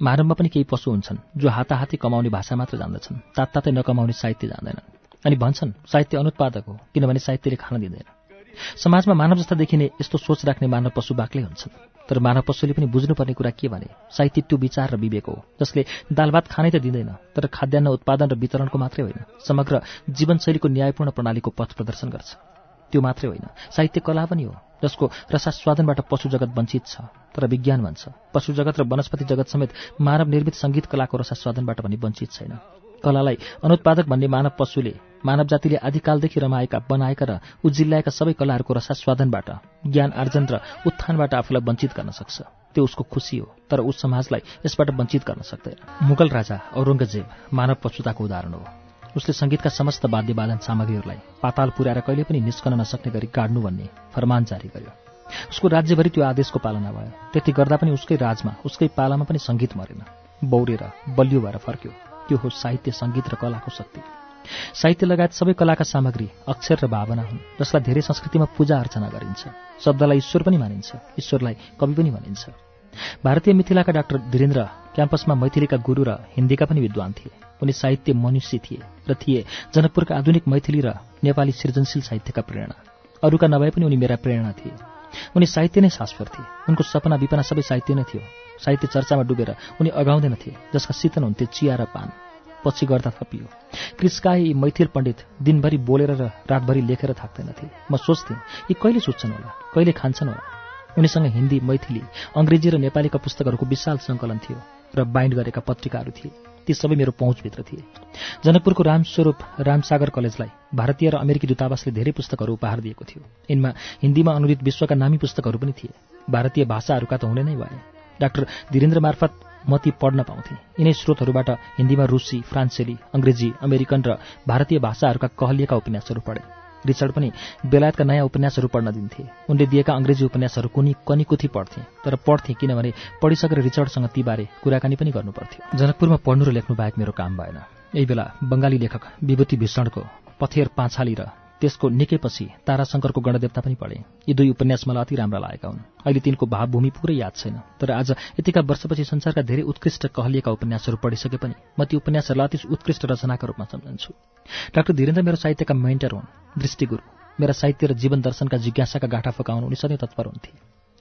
मानवमा पनि केही पशु हुन्छन् जो हाताहाती कमाउने भाषा मात्र जान्दछन् तात्तातै नकमाउने साहित्य जान्दैनन् अनि भन्छन् साहित्य अनुत्पादक हो किनभने साहित्यले खान दिँदैन। समाजमा मानव जस्ता देखिने यस्तो सोच राख्ने मानव पशु बाक्लै हुन्छन्। तर मानव पशुले पनि बुझ्नुपर्ने कुरा के भने साहित्य त्यो विचार र विवेक हो जसले दाल भात खानै त दिँदैन तर खाद्यान्न उत्पादन र वितरणको मात्रै होइन समग्र जीवनशैलीको न्यायपूर्ण प्रणालीको पथ प्रदर्शन गर्छ। त्यो मात्रै होइन साहित्य कला पनि हो जसको रसास्वादनबाट पशु जगत वञ्चित छ तर विज्ञान भन्छ। पशु जगत र वनस्पति जगत समेत मानव निर्मित सङ्गीत कलाको रसास्वादनबाट पनि वञ्चित छैन। कलालाई अनुत्पादक भन्ने मानव पशुले मानव जातिले आदिकालदेखि रमाएका बनाएका र उजिल्लाएका सबै कलाहरूको रसास्वादनबाट ज्ञान आर्जन र उत्थानबाट आफूलाई वञ्चित गर्न सक्छ। त्यो उसको खुसी हो तर उस समाजलाई यसबाट वञ्चित गर्न सक्दैन। मुगल राजा औरङ्गजेब मानव पशुताको उदाहरण हो। उसले सङ्गीतका समस्त वाद्यवादन सामग्रीहरूलाई पाताल पुर्याएर कहिले पनि निस्कन नसक्ने गरी गाड्नु भन्ने फरमान जारी गर्यो। उसको राज्यभरि त्यो आदेशको पालना भयो। त्यति गर्दा पनि उसकै राजमा उसकै पालामा पनि सङ्गीत मरेन। बौरेर बलियो भएर फर्क्यो। त्यो हो साहित्य सङ्गीत र कलाको शक्ति। साहित्य लगायत सबै कलाका सामग्री अक्षर र भावना हुन् जसलाई धेरै संस्कृतिमा पूजा अर्चना गरिन्छ। शब्दलाई ईश्वर पनि मानिन्छ ईश्वरलाई कवि पनि भनिन्छ। भारतीय मिथिलाका डाक्टर धीरेन्द्र क्याम्पसमा मैथिलीका गुरु र हिन्दीका पनि विद्वान थिए। उनी साहित्य मनुष्य थिए र थिए जनकपुरका आधुनिक मैथिली र नेपाली सृजनशील साहित्यका प्रेरणा। अरूका नभए पनि उनी मेरा प्रेरणा थिए। उनी साहित्य नै शाश्वर थिए। उनको सपना विपना सबै साहित्य नै थियो। साहित्य चर्चामा डुबेर उनी अगाउँदैनथे जसका शीतन हुन्थे चिया र पान। पछि गर्दा थपियो। क्रिस्काए यी मैथिल पण्डित दिनभरि बोलेर र रातभरि लेखेर थाक्दैनथे म सोच्थेँ यी कहिले सुत्छन् होला? कहिले खान्छन् होला? उनीसँग हिन्दी मैथिली अङ्ग्रेजी र नेपालीका पुस्तकहरूको विशाल सङ्कलन थियो र बाइन्ड गरेका पत्रिकाहरू थिए। ती सबै मेरो पहुँचभित्र थिए। जनकपुरको रामस्वरूप रामसागर कलेजलाई भारतीय र अमेरिकी दूतावासले धेरै पुस्तकहरू उपहार दिएको थियो। यिनमा हिन्दीमा अनुदित विश्वका नामी पुस्तकहरू पनि थिए। भारतीय भाषाहरूका त हुने नै भए। डाक्टर धीरेन्द्र मार्फत म ती पढ्न पाउँथेँ। यिनै स्रोतहरूबाट हिन्दीमा रुसी फ्रान्सेली अङ्ग्रेजी अमेरिकन र भारतीय भाषाहरूका कहलिएका उपन्यासहरू पढे। रिचर्ड पनि बेलायतका नयाँ उपन्यासहरू पढ्न दिन्थे। उनले दिएका अङ्ग्रेजी उपन्यासहरू कुनी कनिकुथी पढ्थे तर पढ्थे किनभने पढिसकेर रिचर्डसँग तीबारे कुराकानी पनि गर्नुपर्थ्यो जनकपुरमा पढ्नु र लेख्नु बाहेक मेरो काम भएन। यही बेला बङ्गाली लेखक विभूति भीषणको पथेर पाँछाली र त्यसको निकैपछि ताराशङ्करको गणदेवता पनि पढे। यी दुई उपन्यास मलाई अति राम्रा लागेका हुन्। अहिले तिनको भावभूमि पुरै याद छैन। तर आज यतिका वर्षपछि संसारका धेरै उत्कृष्ट कहलिएका उपन्यासहरू पढिसके पनि म ती उपन्यासहरूलाई अति उत्कृष्ट रचनाका रूपमा सम्झन्छु। डाक्टर धीरेन्द्र मेरो साहित्यका मेन्टर हुन् दृष्टिगुरु। मेरा साहित्य र जीवन दर्शनका जिज्ञासाका गाँठा फकाउन उनी सधैँ तत्पर हुन्थे।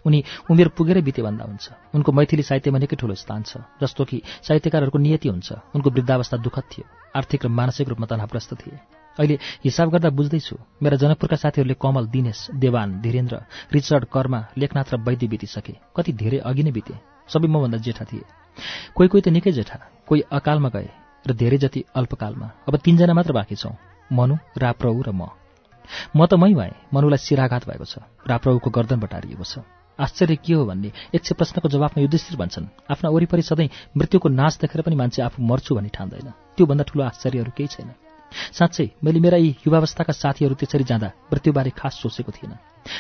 उनी उमेर पुगेरै बिते भन्दा हुन्छ। उनको मैथिली साहित्यमा निकै ठूलो स्थान छ जस्तो कि साहित्यकारहरूको नियति हुन्छ। उनको वृद्धावस्था दुःखद थियो। आर्थिक र मानसिक रूपमा तनावग्रस्त थिए। अहिले हिसाब गर्दा बुझ्दैछु मेरा जनकपुरका साथीहरूले कमल दिनेश देवान धीरेन्द्र रिचर्ड कर्मा लेखनाथ र वैद्य बितिसके। कति धेरै अघि नै बिते। सबै मभन्दा जेठा थिए। कोही कोही त निकै जेठा कोही अकालमा गए र धेरै जति अल्पकालमा। अब तीनजना मात्र बाँकी छौँ मनु राप्रौ र म। म त मै भएँ मनुलाई शिराघात भएको छ राप्रौको गर्दन बटारिएको छ। आश्चर्य के हो भन्ने एक सय प्रश्नको जवाफमा युधिष्ठिर भन्छन्। आफ्ना वरिपरि सधैँ मृत्युको नाश देखेर पनि मान्छे आफू मर्छु भनी ठान्दैन। त्योभन्दा ठूलो आश्चर्यहरू केही छैन। साँच्चै मैले मेरा यी युवावस्थाका साथीहरू त्यसरी जाँदा मृत्युबारे खास सोचेको थिएन।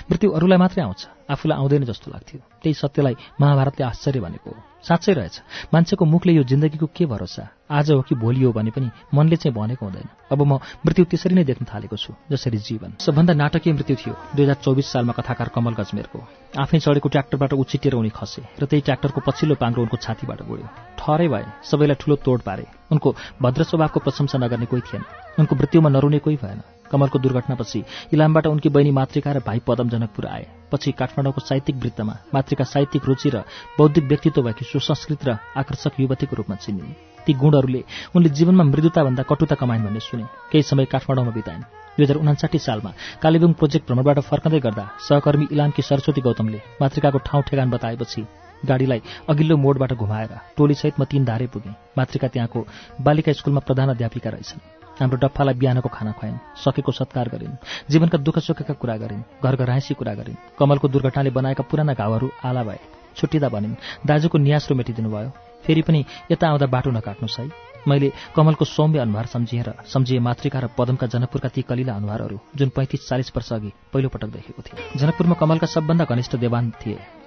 मृत्यु अरूलाई मात्रै आउँछ आफूलाई आउँदैन जस्तो लाग्थ्यो। त्यही सत्यलाई महाभारतले आश्चर्य भनेको हो। साँच्चै रहेछ। मान्छेको मुखले यो जिन्दगीको के भरोसा? आज हो कि भोलि हो भने पनि मनले चाहिँ भनेको हुँदैन। अब म मृत्यु त्यसरी नै देख्न थालेको छु जसरी जीवन। सबभन्दा नाटकीय मृत्यु थियो दुई हजार चौबिस सालमा कथाकार कमल गजमेरको। आफै चढेको ट्र्याक्टरबाट उछिटेर उनी खसे र त्यही ट्र्याक्टरको पछिल्लो पाङ्रो उनको छातीबाट गयो ठहरै भए सबैलाई ठूलो तोड पारे। उनको भद्र स्वभावको प्रशंसा नगर्ने कोही थिएन। उनको मृत्युमा नरुने कोही भएन। कमलको दुर्घटनापछि इलामबाट उनकी बहिनी मातृका र भाइ पदम जनकपुर आए। पछि काठमाडौँको साहित्यिक वृत्तमा मातृका साहित्यिक रुचि र बौद्धिक व्यक्तित्व भएकी सुसंस्कृत र आकर्षक युवतीको रूपमा चिनिन्। ती गुणहरूले उनले जीवनमा मृदुताभन्दा कटुता कमाइन् भन्ने सुने केही समय काठमाडौँमा बिताइन्। दुई हजार उनासाठी सालमा कालेबुङ प्रोजेक्ट भ्रमणबाट फर्कँदै गर्दा सहकर्मी इलामकी सरस्वती गौतमले मातृकाको ठाउँ ठेगान बताएपछि गाडीलाई अघिल्लो मोडबाट घुमाएर टोलीसहित म तीन धारे पुगेँ। मातृका त्यहाँको बालिका स्कुलमा प्रधान अध्यापिका रहेछन्। हाम्रो डप्फालाई बिहानको खाना खुवाइन् सकेको सत्कार गरिन् जीवनका दुःख सुखका कुरा गरिन् घर घराइसी कुरा गरिन् कमलको दुर्घटनाले बनाएका पुराना घाउहरू आला भए छुट्टिँदा भनिन् दाजुको न्यास्रो मेटिदिनु भयो फेरि पनि यता आउँदा बाटो नकाट्नुहोस् है। मैले कमलको सौम्य अनुहार सम्झिएर सम्झिए मातृका र पदमका जनकपुरका ती कलिला अनुहारहरू जुन पैँतिस चालिस वर्ष अघि पहिलोपटक देखेको थिएँ। जनकपुरमा कमलका सबभन्दा घनिष्ठ देवान थिए।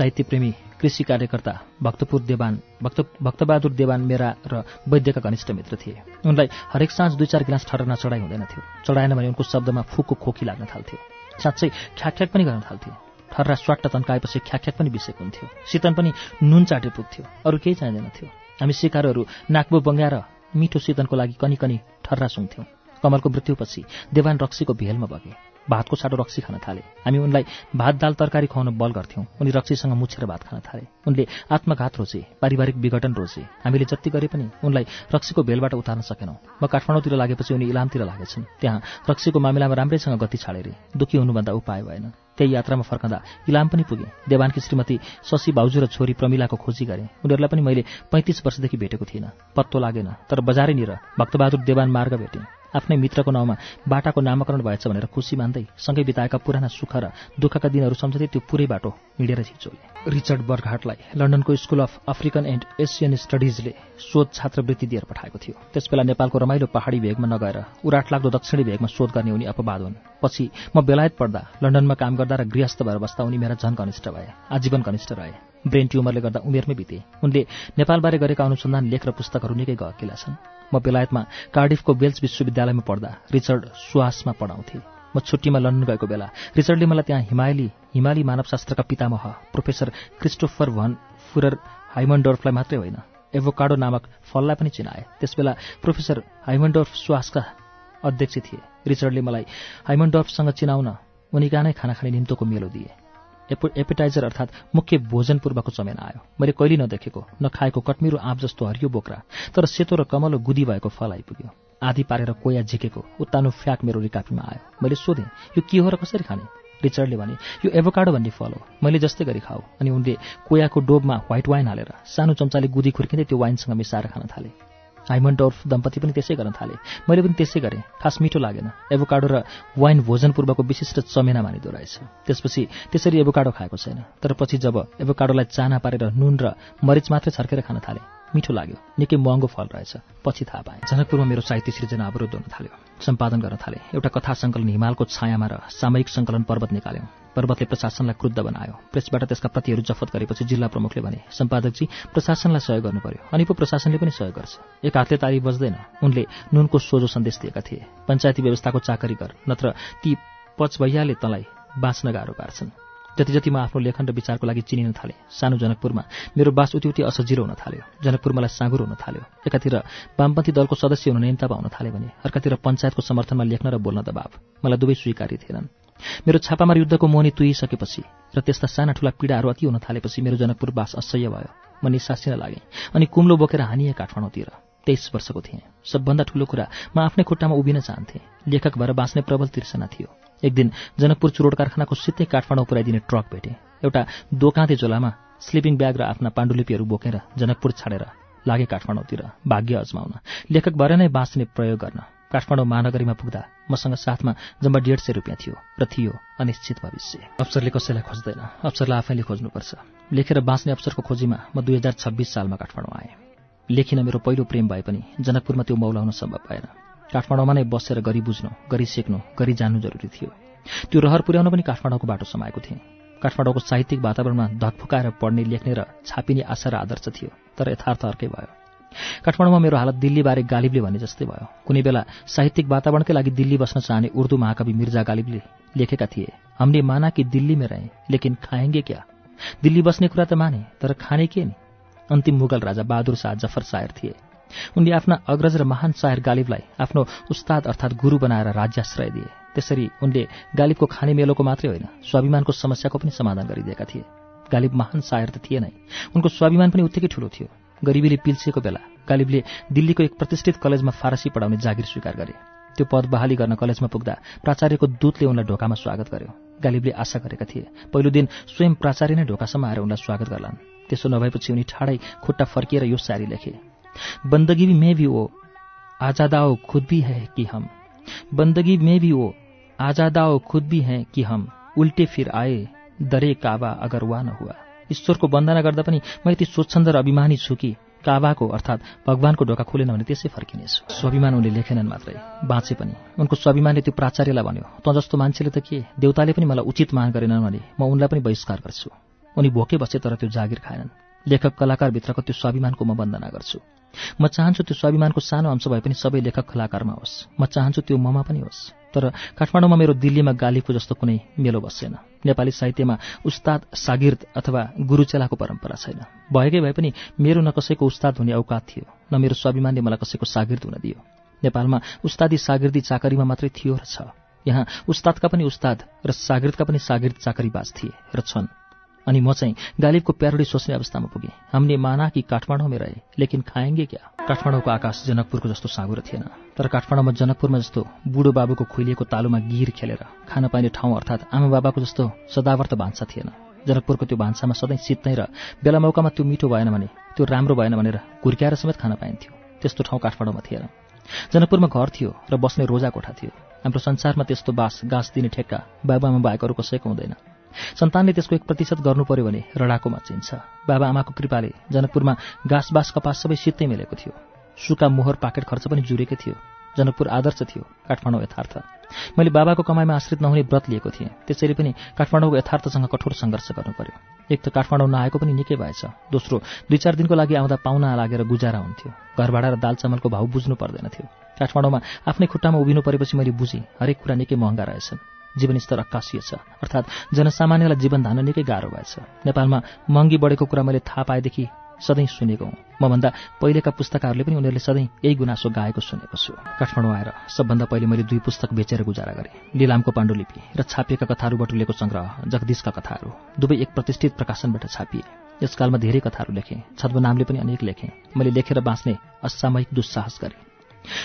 साहित्यप्रेमी कृषि कार्यकर्ता भक्तपुर देवान भक्त भक्तबहादुर देवान मेरा र वैद्यका घनिष्ठ मित्र थिए। उनलाई हरेक साँझ दुई चार गिलास ठहर नचढाइ हुँदैन थियो। चढाएन भने उनको शब्दमा फुकको खोकी लाग्न थाल्थ्यो। साँच्चै ख्याक पनि गर्न थाल्थ्यो। ठर्रा स्वाट्ट तन्काएपछि ख्याक पनि बिसेको हुन्थ्यो। शीतन पनि नुन चाटे पुग्थ्यो। अरू केही चाहिँदैन थियो। हामी सिकारहरू नाकबो बङ्गाएर मिठो शीतनको लागि कनी कनी ठर्रा सुन्थ्यौँ कमलको मृत्युपछि देवान रक्सीको भेलमा बगे। भातको साटो रक्सी खान थाले। हामी उनलाई भात दाल तरकारी खुवाउन बल गर्थ्यौँ। उनी रक्सीसँग मुछेर भात खान थाले। उनले आत्मघात रोजे पारिवारिक विघटन रोजे। हामीले जति गरे पनि उनलाई रक्सीको भेलबाट उतार्न सकेनौँ। म काठमाडौँतिर लागेपछि उनी इलामतिर लागेछन्। त्यहाँ रक्सीको मामिलामा राम्रैसँग गति छाडेरे। दुःखी हुनुभन्दा उपाय भएन। त्यही यात्रामा फर्कँदा इलाम पनि पुगे। देवानकी श्रीमती शशी भाउजू र छोरी प्रमिलाको खोजी गरे। उनीहरूलाई पनि मैले पैँतिस वर्षदेखि भेटेको थिइनँ। पत्तो लागेन तर बजारैनिर भक्तबहादुर देवान मार्ग भेटेँ। आफ्नै मित्रको नाउँमा बाटाको नामाकरण भएछ भनेर खुसी मान्दै सँगै बिताएका पुराना सुख र दुःखका दिनहरू सम्झँदै त्यो पुरै बाटो हिँडेर छिचोले रिचर्ड बर्घाटलाई लन्डनको School of African and Asian स्टडिजले शोध छात्रवृत्ति दिएर पठाएको थियो। त्यसबेला नेपालको रमाइलो पहाडी भेगमा नगएर उराट लाग्दो दक्षिणी भेगमा शोध गर्ने उनी अपवाद हुन्। पछि म बेलायत पढ्दा लन्डनमा काम गर्दा र गृहस्थ भएर बस्दा उनी मेरा झन घनिष्ठ भए आजीवन घनिष्ठ रहे। ब्रेन ट्युमरले गर्दा उमेरमै बिते। उनले नेपालबारे गरेका अनुसन्धान लेख र पुस्तकहरू निकै गहकिला छन्। म बेलायतमा कार्डिफको बेल्स विश्वविद्यालयमा पढ्दा रिचर्ड सुहासमा पढाउँथे। म छुट्टीमा लन्डन गएको बेला रिचर्डले मलाई त्यहाँ हिमाली हिमाली मानवशास्त्रका पितामह प्रोफेसर क्रिस्टोफर भन फुरर हाइमन्डोर्फलाई मात्रै होइन एभोकाडो नामक फललाई पनि चिनाए। त्यसबेला प्रोफेसर हाइमन्डोर्फ सुहासका अध्यक्ष थिए। रिचर्डले मलाई हाइमन्डोर्फसँग चिनाउन उनीका नै खाना खाने निम्तोको मेलो दिए। एपेटाइजर अर्थात् मुख्य भोजन पूर्वको चमेना आयो। मैले कहिले नदेखेको नखाएको कट्मिरो आँप जस्तो हरियो बोक्रा तर सेतो र कमलो गुदी भएको फल आइपुग्यो। आधी पारेर कोया झिकेको उत्तानो फ्याक मेरो रिकापीमा आयो। मैले सोधेँ यो के हो र कसरी खाने? रिचर्डले भने यो एभोकाडो भन्ने फल हो। मैले जस्तै गरी खाऊ अनि उनले कोयाको डोबमा व्हाइट वाइन हालेर सानो चम्चाले गुदी खुर्किँदै त्यो वाइनसँग मिसाएर खान थाले। हाइमन्डोर्फ दम्पति पनि त्यसै गर्न थाले। मैले पनि त्यसै गरेँ। खास मिठो लागेन। एभोकाडो र वाइन भोजन पूर्वको विशिष्ट चमेना मानिदो रहेछ। त्यसपछि त्यसरी एभोकाडो खाएको छैन। तर पछि जब एभोकाडोलाई चाना पारेर नुन र मरिच मात्रै छर्केर खान थाले मिठो लाग्यो। निकै महँगो फल रहेछ। पछि थाहा पाएँ। जनकपुरमा मेरो साहित्य सृजना अवरोध हुन थाल्यो। सम्पादन गर्न थाले। एउटा कथा सङ्कलन हिमालको छायामा र सामयिक सङ्कलन पर्वत निकाल्यौँ। पर्वतले प्रशासनलाई क्रुद्ध बनायो। प्रेसबाट त्यसका प्रतिहरू जफत गरेपछि जिल्ला प्रमुखले भने सम्पादकजी प्रशासनलाई सहयोग गर्नु पर्यो अनि पो प्रशासनले पनि सहयोग गर्छ। एक हातले तारी बज्दैन। उनले नुनको सोझो सन्देश दिएका थिए। पञ्चायती व्यवस्थाको चाकरी गर नत्र ती पचभैयाले तँलाई बाँच्न गाह्रो पार्छन्। जति जति म आफ्नो लेखन र विचारको लागि चिनिन थालेँ। सानो जनकपुरमा मेरो बास उति उति असजिलो हुन थाल्यो। जनकपुर मलाई साँगुरो हुन थाल्यो। एकातिर वामपन्थी दलको सदस्य हुन नेता पाउन थाले भने अर्कातिर पञ्चायतको समर्थनमा लेख्न र बोल्न दबाव। मलाई दुवै स्वीकारी थिएनन्। मेरो छापामार युद्धको मोहनी तुइसकेपछि र त्यस्ता साना ठुला पीडाहरू अति हुन थालेपछि मेरो जनकपुर बास असह्य भयो। म निसासिन लागेँ अनि कुम्लो बोकेर हानिए काठमाडौँतिर। तेइस वर्षको थिएँ। सबभन्दा ठुलो कुरा म आफ्नै खुट्टामा उभिन चाहन्थेँ। लेखक भएर बाँच्ने प्रबल तिर्सना थियो। एक दिन जनकपुर चुरोड कारखानाको सित्तै काठमाडौँ पुऱ्याइदिने ट्रक भेटेँ। एउटा दोकाँते झोलामा स्लिपिङ ब्याग र आफ्ना पाण्डुलिपीहरू बोकेर जनकपुर छाडेर लागे काठमाडौँतिर भाग्य अजमाउन। लेखक भएर नै बाँच्ने प्रयोग गर्न। काठमाडौँ महानगरीमा पुग्दा मसँग साथमा जम्मा डेढ सय रुपियाँ थियो र थियो अनिश्चित भविष्य। अफसरले कसैलाई खोज्दैन। अफसरलाई आफैले खोज्नुपर्छ। लेखेर बाँच्ने अवसरको खोजीमा म दुई हजार छब्बिस सालमा काठमाडौँ आएँ। लेखिन मेरो पहिलो प्रेम भए पनि जनकपुरमा त्यो मौलाउन सम्भव भएन। काठमाडौँमा नै बसेर गरी बुझ्नु गरी सिक्नु गरी जान्नु जरुरी थियो। त्यो रहर पुर्याउन पनि काठमाडौँको बाटो समाएको थिएँ। काठमाडौँको साहित्यिक वातावरणमा धकफुकाएर पढ्ने लेख्ने र छापिने आशा र आदर्श थियो तर यथार्थ अर्कै भयो। काठमाडौँमा मेरो हालत दिल्लीबारे गालिबले भने जस्तै भयो। कुनै बेला साहित्यिक वातावरणकै लागि दिल्ली बस्न चाहने उर्दू महाकवि मिर्जा गालिबले लेखेका थिए हामीले माना कि दिल्लीमा रहे लेकिन खाएंगे क्या? दिल्ली बस्ने कुरा त माने तर खाने के नि? अन्तिम मुगल राजा बहादुर शाह जफर सायर थिए। उनले आफ्ना अग्रज र महान सायर गालिबलाई आफ्नो उस्ताद अर्थात् गुरु बनाएर राज्याश्रय दिए। त्यसरी उनले गालिबको खाने मेलोको मात्रै होइन स्वाभिमानको समस्याको पनि समाधान गरिदिएका थिए। गालिब महान सायर त थिएनै उनको स्वाभिमान पनि उत्तिकै ठूलो थियो। गरिबीले पिल्सिएको बेला गालिबले दिल्लीको एक प्रतिष्ठित कलेजमा फारसी पढाउने जागिर स्वीकार गरे। त्यो पद बहाली गर्न कलेजमा पुग्दा प्राचार्यको दूतले उनलाई ढोकामा स्वागत गर्यो। गालिबले आशा गरेका थिए पहिलो दिन स्वयं प्राचार्य नै ढोकासम्म आएर उनलाई स्वागत गर्लान्। त्यसो नभएपछि उनी ठाडै खुट्टा फर्किएर यो सारी लेखे। बन्दगी में भी ओ आजादाओ खुद भी है कि हम। बंदगी में भी वो आजादाओ खुद भी हैं कि हम। उल्टे फिर आए दरे काबा अगर वा न हुआ। ईश्वरको वन्दना गर्दा पनि म यति स्वच्छन्द र अभिमानी छु कि काबाको अर्थात् भगवानको ढोका खुलेन भने त्यसै फर्किनेछु स्वाभिमान उनले लेखेनन् मात्रै बाँचे पनि। उनको स्वाभिमानले त्यो प्राचार्यलाई भन्यो त जस्तो मान्छेले त के? देउताले पनि मलाई उचित मान गरेनन् भने म उनलाई पनि बहिष्कार गर्छु। उनी भोके बसे तर त्यो जागिर खाएनन्। लेखक कलाकारभित्रको त्यो स्वाभिमानको म वन्दना गर्छु। म चाहन्छु त्यो स्वाभिमानको सानो अंश भए पनि सबै लेखक कलाकारमा होस्। म चाहन्छु त्यो ममा पनि होस्। तर काठमाडौँमा मेरो दिल्लीमा गालीको जस्तो कुनै मेलो बसेन। नेपाली साहित्यमा उस्ताद सागिर्द अथवा गुरुचेलाको परम्परा छैन। भएकै भए पनि मेरो न कसैको उस्ताद हुने औकात थियो न मेरो स्वाभिमानले मलाई कसैको सागिर्द हुन दियो। नेपालमा उस्तादी सागिर्दी चाकरीमा मात्रै थियो र छ। यहाँ उस्तादका पनि उस्ताद र सागिर्दका पनि सागिर्द चाकरीबाज थिए र छन्। अनि म चाहिँ गालिबको प्यारोडी सोच्ने अवस्थामा पुगेँ। हामीले माना कि काठमाडौँमै रहे लेकिन खाएँगे क्या? काठमाडौँको आकाश जनकपुरको जस्तो साँगुरो थिएन। तर काठमाडौँमा जनकपुरमा जस्तो बुढो बाबुको खुलिएको तालुमा गिर खेलेर खान पाइने ठाउँ अर्थात् आमा बाबाको जस्तो सदावर्त भान्सा थिएन। जनकपुरको त्यो भान्सामा सधैँ शीत र बेला मौकामा त्यो मिठो भएन भने त्यो राम्रो भएन भनेर घुर्क्याएर समेत खान पाइन्थ्यो। त्यस्तो ठाउँ काठमाडौँमा थिएन। जनकपुरमा घर थियो र बस्ने रोजा कोठा थियो। हाम्रो संसारमा त्यस्तो बास गाँस दिने ठेक्का बाबामा बाहेकहरू कसैको हुँदैन। सन्तानले त्यसको एक प्रतिशत गर्नु पर्यो भने रडाको मचिन्छ बाबा आमाको कृपाले जनकपुरमा घाँस बास कपास सबै सित्तै मिलेको थियो। सुका मोहर पाकेट खर्च पनि जुरेकै थियो। जनकपुर आदर्श थियो काठमाडौँ यथार्थ। मैले बाबाको कमाइमा आश्रित नहुने व्रत लिएको थिएँ। त्यसरी पनि काठमाडौँको यथार्थसँग कठोर सङ्घर्ष गर्नु पर्यो एक त काठमाडौँ नआएको पनि निकै भएछ। दोस्रो दुई चार दिनको लागि आउँदा पाहुना लागेर गुजारा हुन्थ्यो। घर भाडा र दाल चामलको भाउ बुझ्नु पर्दैन थियो। काठमाडौँमा आफ्नै खुट्टामा उभिनु परेपछि मैले बुझेँ हरेक कुरा निकै महँगा रहेछन्। जीवनस्तर अक्कासिएछ अर्थात् जनसामान्यलाई जीवन धान्न निकै गाह्रो भएछ। नेपालमा महँगी बढेको कुरा मैले थाहा पाएदेखि सधैँ सुनेको हुँ। मभन्दा पहिलेका पुस्तकहरूले पनि उनीहरूले सधैँ यही गुनासो गाएको सुनेको छु। काठमाडौँ आएर सबभन्दा पहिले मैले दुई पुस्तक बेचेर गुजारा गरेँ। लिलामको पाण्डुलिपि र छापिएका कथाहरू बटुलेको सङ्ग्रह जगदीशका कथाहरू दुवै एक प्रतिष्ठित प्रकाशनबाट छापिए। यसकालमा धेरै कथाहरू लेखेँ। छद्मनामले पनि अनेक लेखेँ। मैले लेखेर बाँच्ने असामयिक दुस्साहस गरेँ।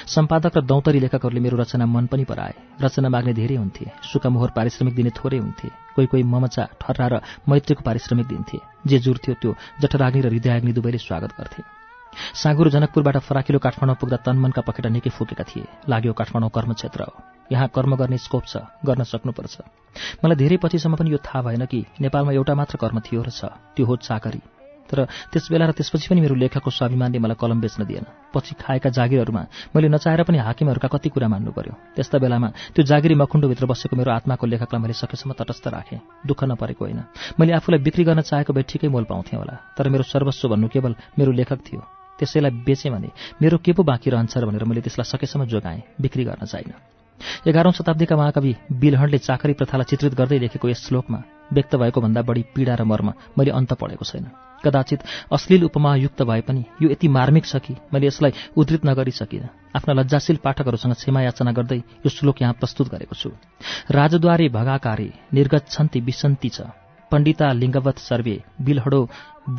सम्पादक र दौतरी लेखकहरूले मेरो रचना मन पनि पराए। रचना माग्ने धेरै हुन्थे। सुकामोहर पारिश्रमिक दिने थोरै हुन्थे। कोही कोही ममचा ठर्रा र मैत्रीको पारिश्रमिक दिन्थे। जे जुर्थ्यो त्यो जठराग्नि र हृदयाग्नि दुवैले स्वागत गर्थे। साँगुरो जनकपुरबाट फराकिलो काठमाडौँ पुग्दा तनमनका पखेटा निकै फुकेका थिए। लाग्यो काठमाडौँ कर्मक्षेत्र हो। यहाँ कर्म गर्ने स्कोप छ गर्न सक्नुपर्छ। मलाई धेरै पछिसम्म पनि यो थाहा भएन कि नेपालमा एउटा मात्र कर्म थियो र छ। त्यो हो चाकरी। तर त्यस बेला र त्यसपछि पनि मेरो लेखकको स्वाभिमानले मलाई कलम बेच्न दिएन। पछि खाएका जागिरहरूमा मैले नचाहेर पनि हाकिमहरूका कति कुरा मान्नु पर्यो। त्यस्ता बेलामा त्यो जागिरी मखुण्डोभित्र बसेको मेरो आत्माको लेखकलाई मैले सकेसम्म तटस्थ राखेँ। दुःख नपरेको होइन। मैले आफूलाई बिक्री गर्न चाहेको भए ठिकै मोल पाउँथेँ होला। तर मेरो सर्वस्व भन्नु केवल मेरो लेखक थियो। त्यसैलाई बेचेँ भने मेरो के पो बाँकी रहन्छ भनेर मैले त्यसलाई सकेसम्म जोगाएँ। बिक्री गर्न चाहिनँ एघारौं शताब्दीका महाकवि बिलहणले चाकरी प्रथालाई चित्रित गर्दै लेखेको यस श्लोकमा व्यक्त भएको भन्दा बढी पीडा र मर्म मैले अन्त पढेको छैन। कदाचित अश्लील उपमायुक्त भए पनि यो यति मार्मिक छ कि मैले यसलाई उद्धृत नगरी आफ्ना लज्जाशील पाठकहरूसँग क्षमा याचना गर्दै यो श्लोक यहाँ प्रस्तुत गरेको छु। राजद्वारे भगाकारे निर्गत छन्ति विसन्ती छ पण्डिता लिङ्गवत सर्वे बिलहडो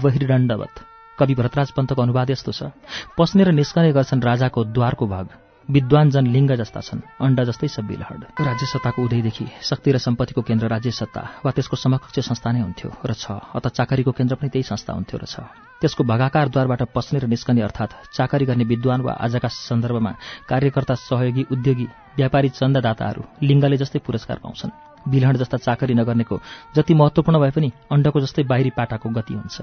बहिर्दण्डवत। कवि भरतराज पन्तको अनुवाद यस्तो छ। पस्ने र निस्कने गर्छन् राजाको द्वारको भाग। विद्वान जन लिङ्ग जस्ता छन् अण्डा जस्तै छ बिलहड। राज्य सत्ताको उदयदेखि शक्ति र सम्पत्तिको केन्द्र राज्य सत्ता वा त्यसको समकक्ष संस्था नै हुन्थ्यो र छ अत चाकरीको केन्द्र पनि त्यही संस्था हुन्थ्यो र छ। त्यसको भगाकार द्वारबाट पस्ने र निस्कने अर्थात् चाकरी गर्ने विद्वान वा आजका सन्दर्भमा कार्यकर्ता सहयोगी उद्योगी व्यापारी चन्ददाताहरू लिङ्गले जस्तै पुरस्कार पाउँछन्। बिलहड जस्ता चाकरी नगर्नेको जति महत्त्वपूर्ण भए पनि अण्डको जस्तै बाहिरी पाटाको गति हुन्छ।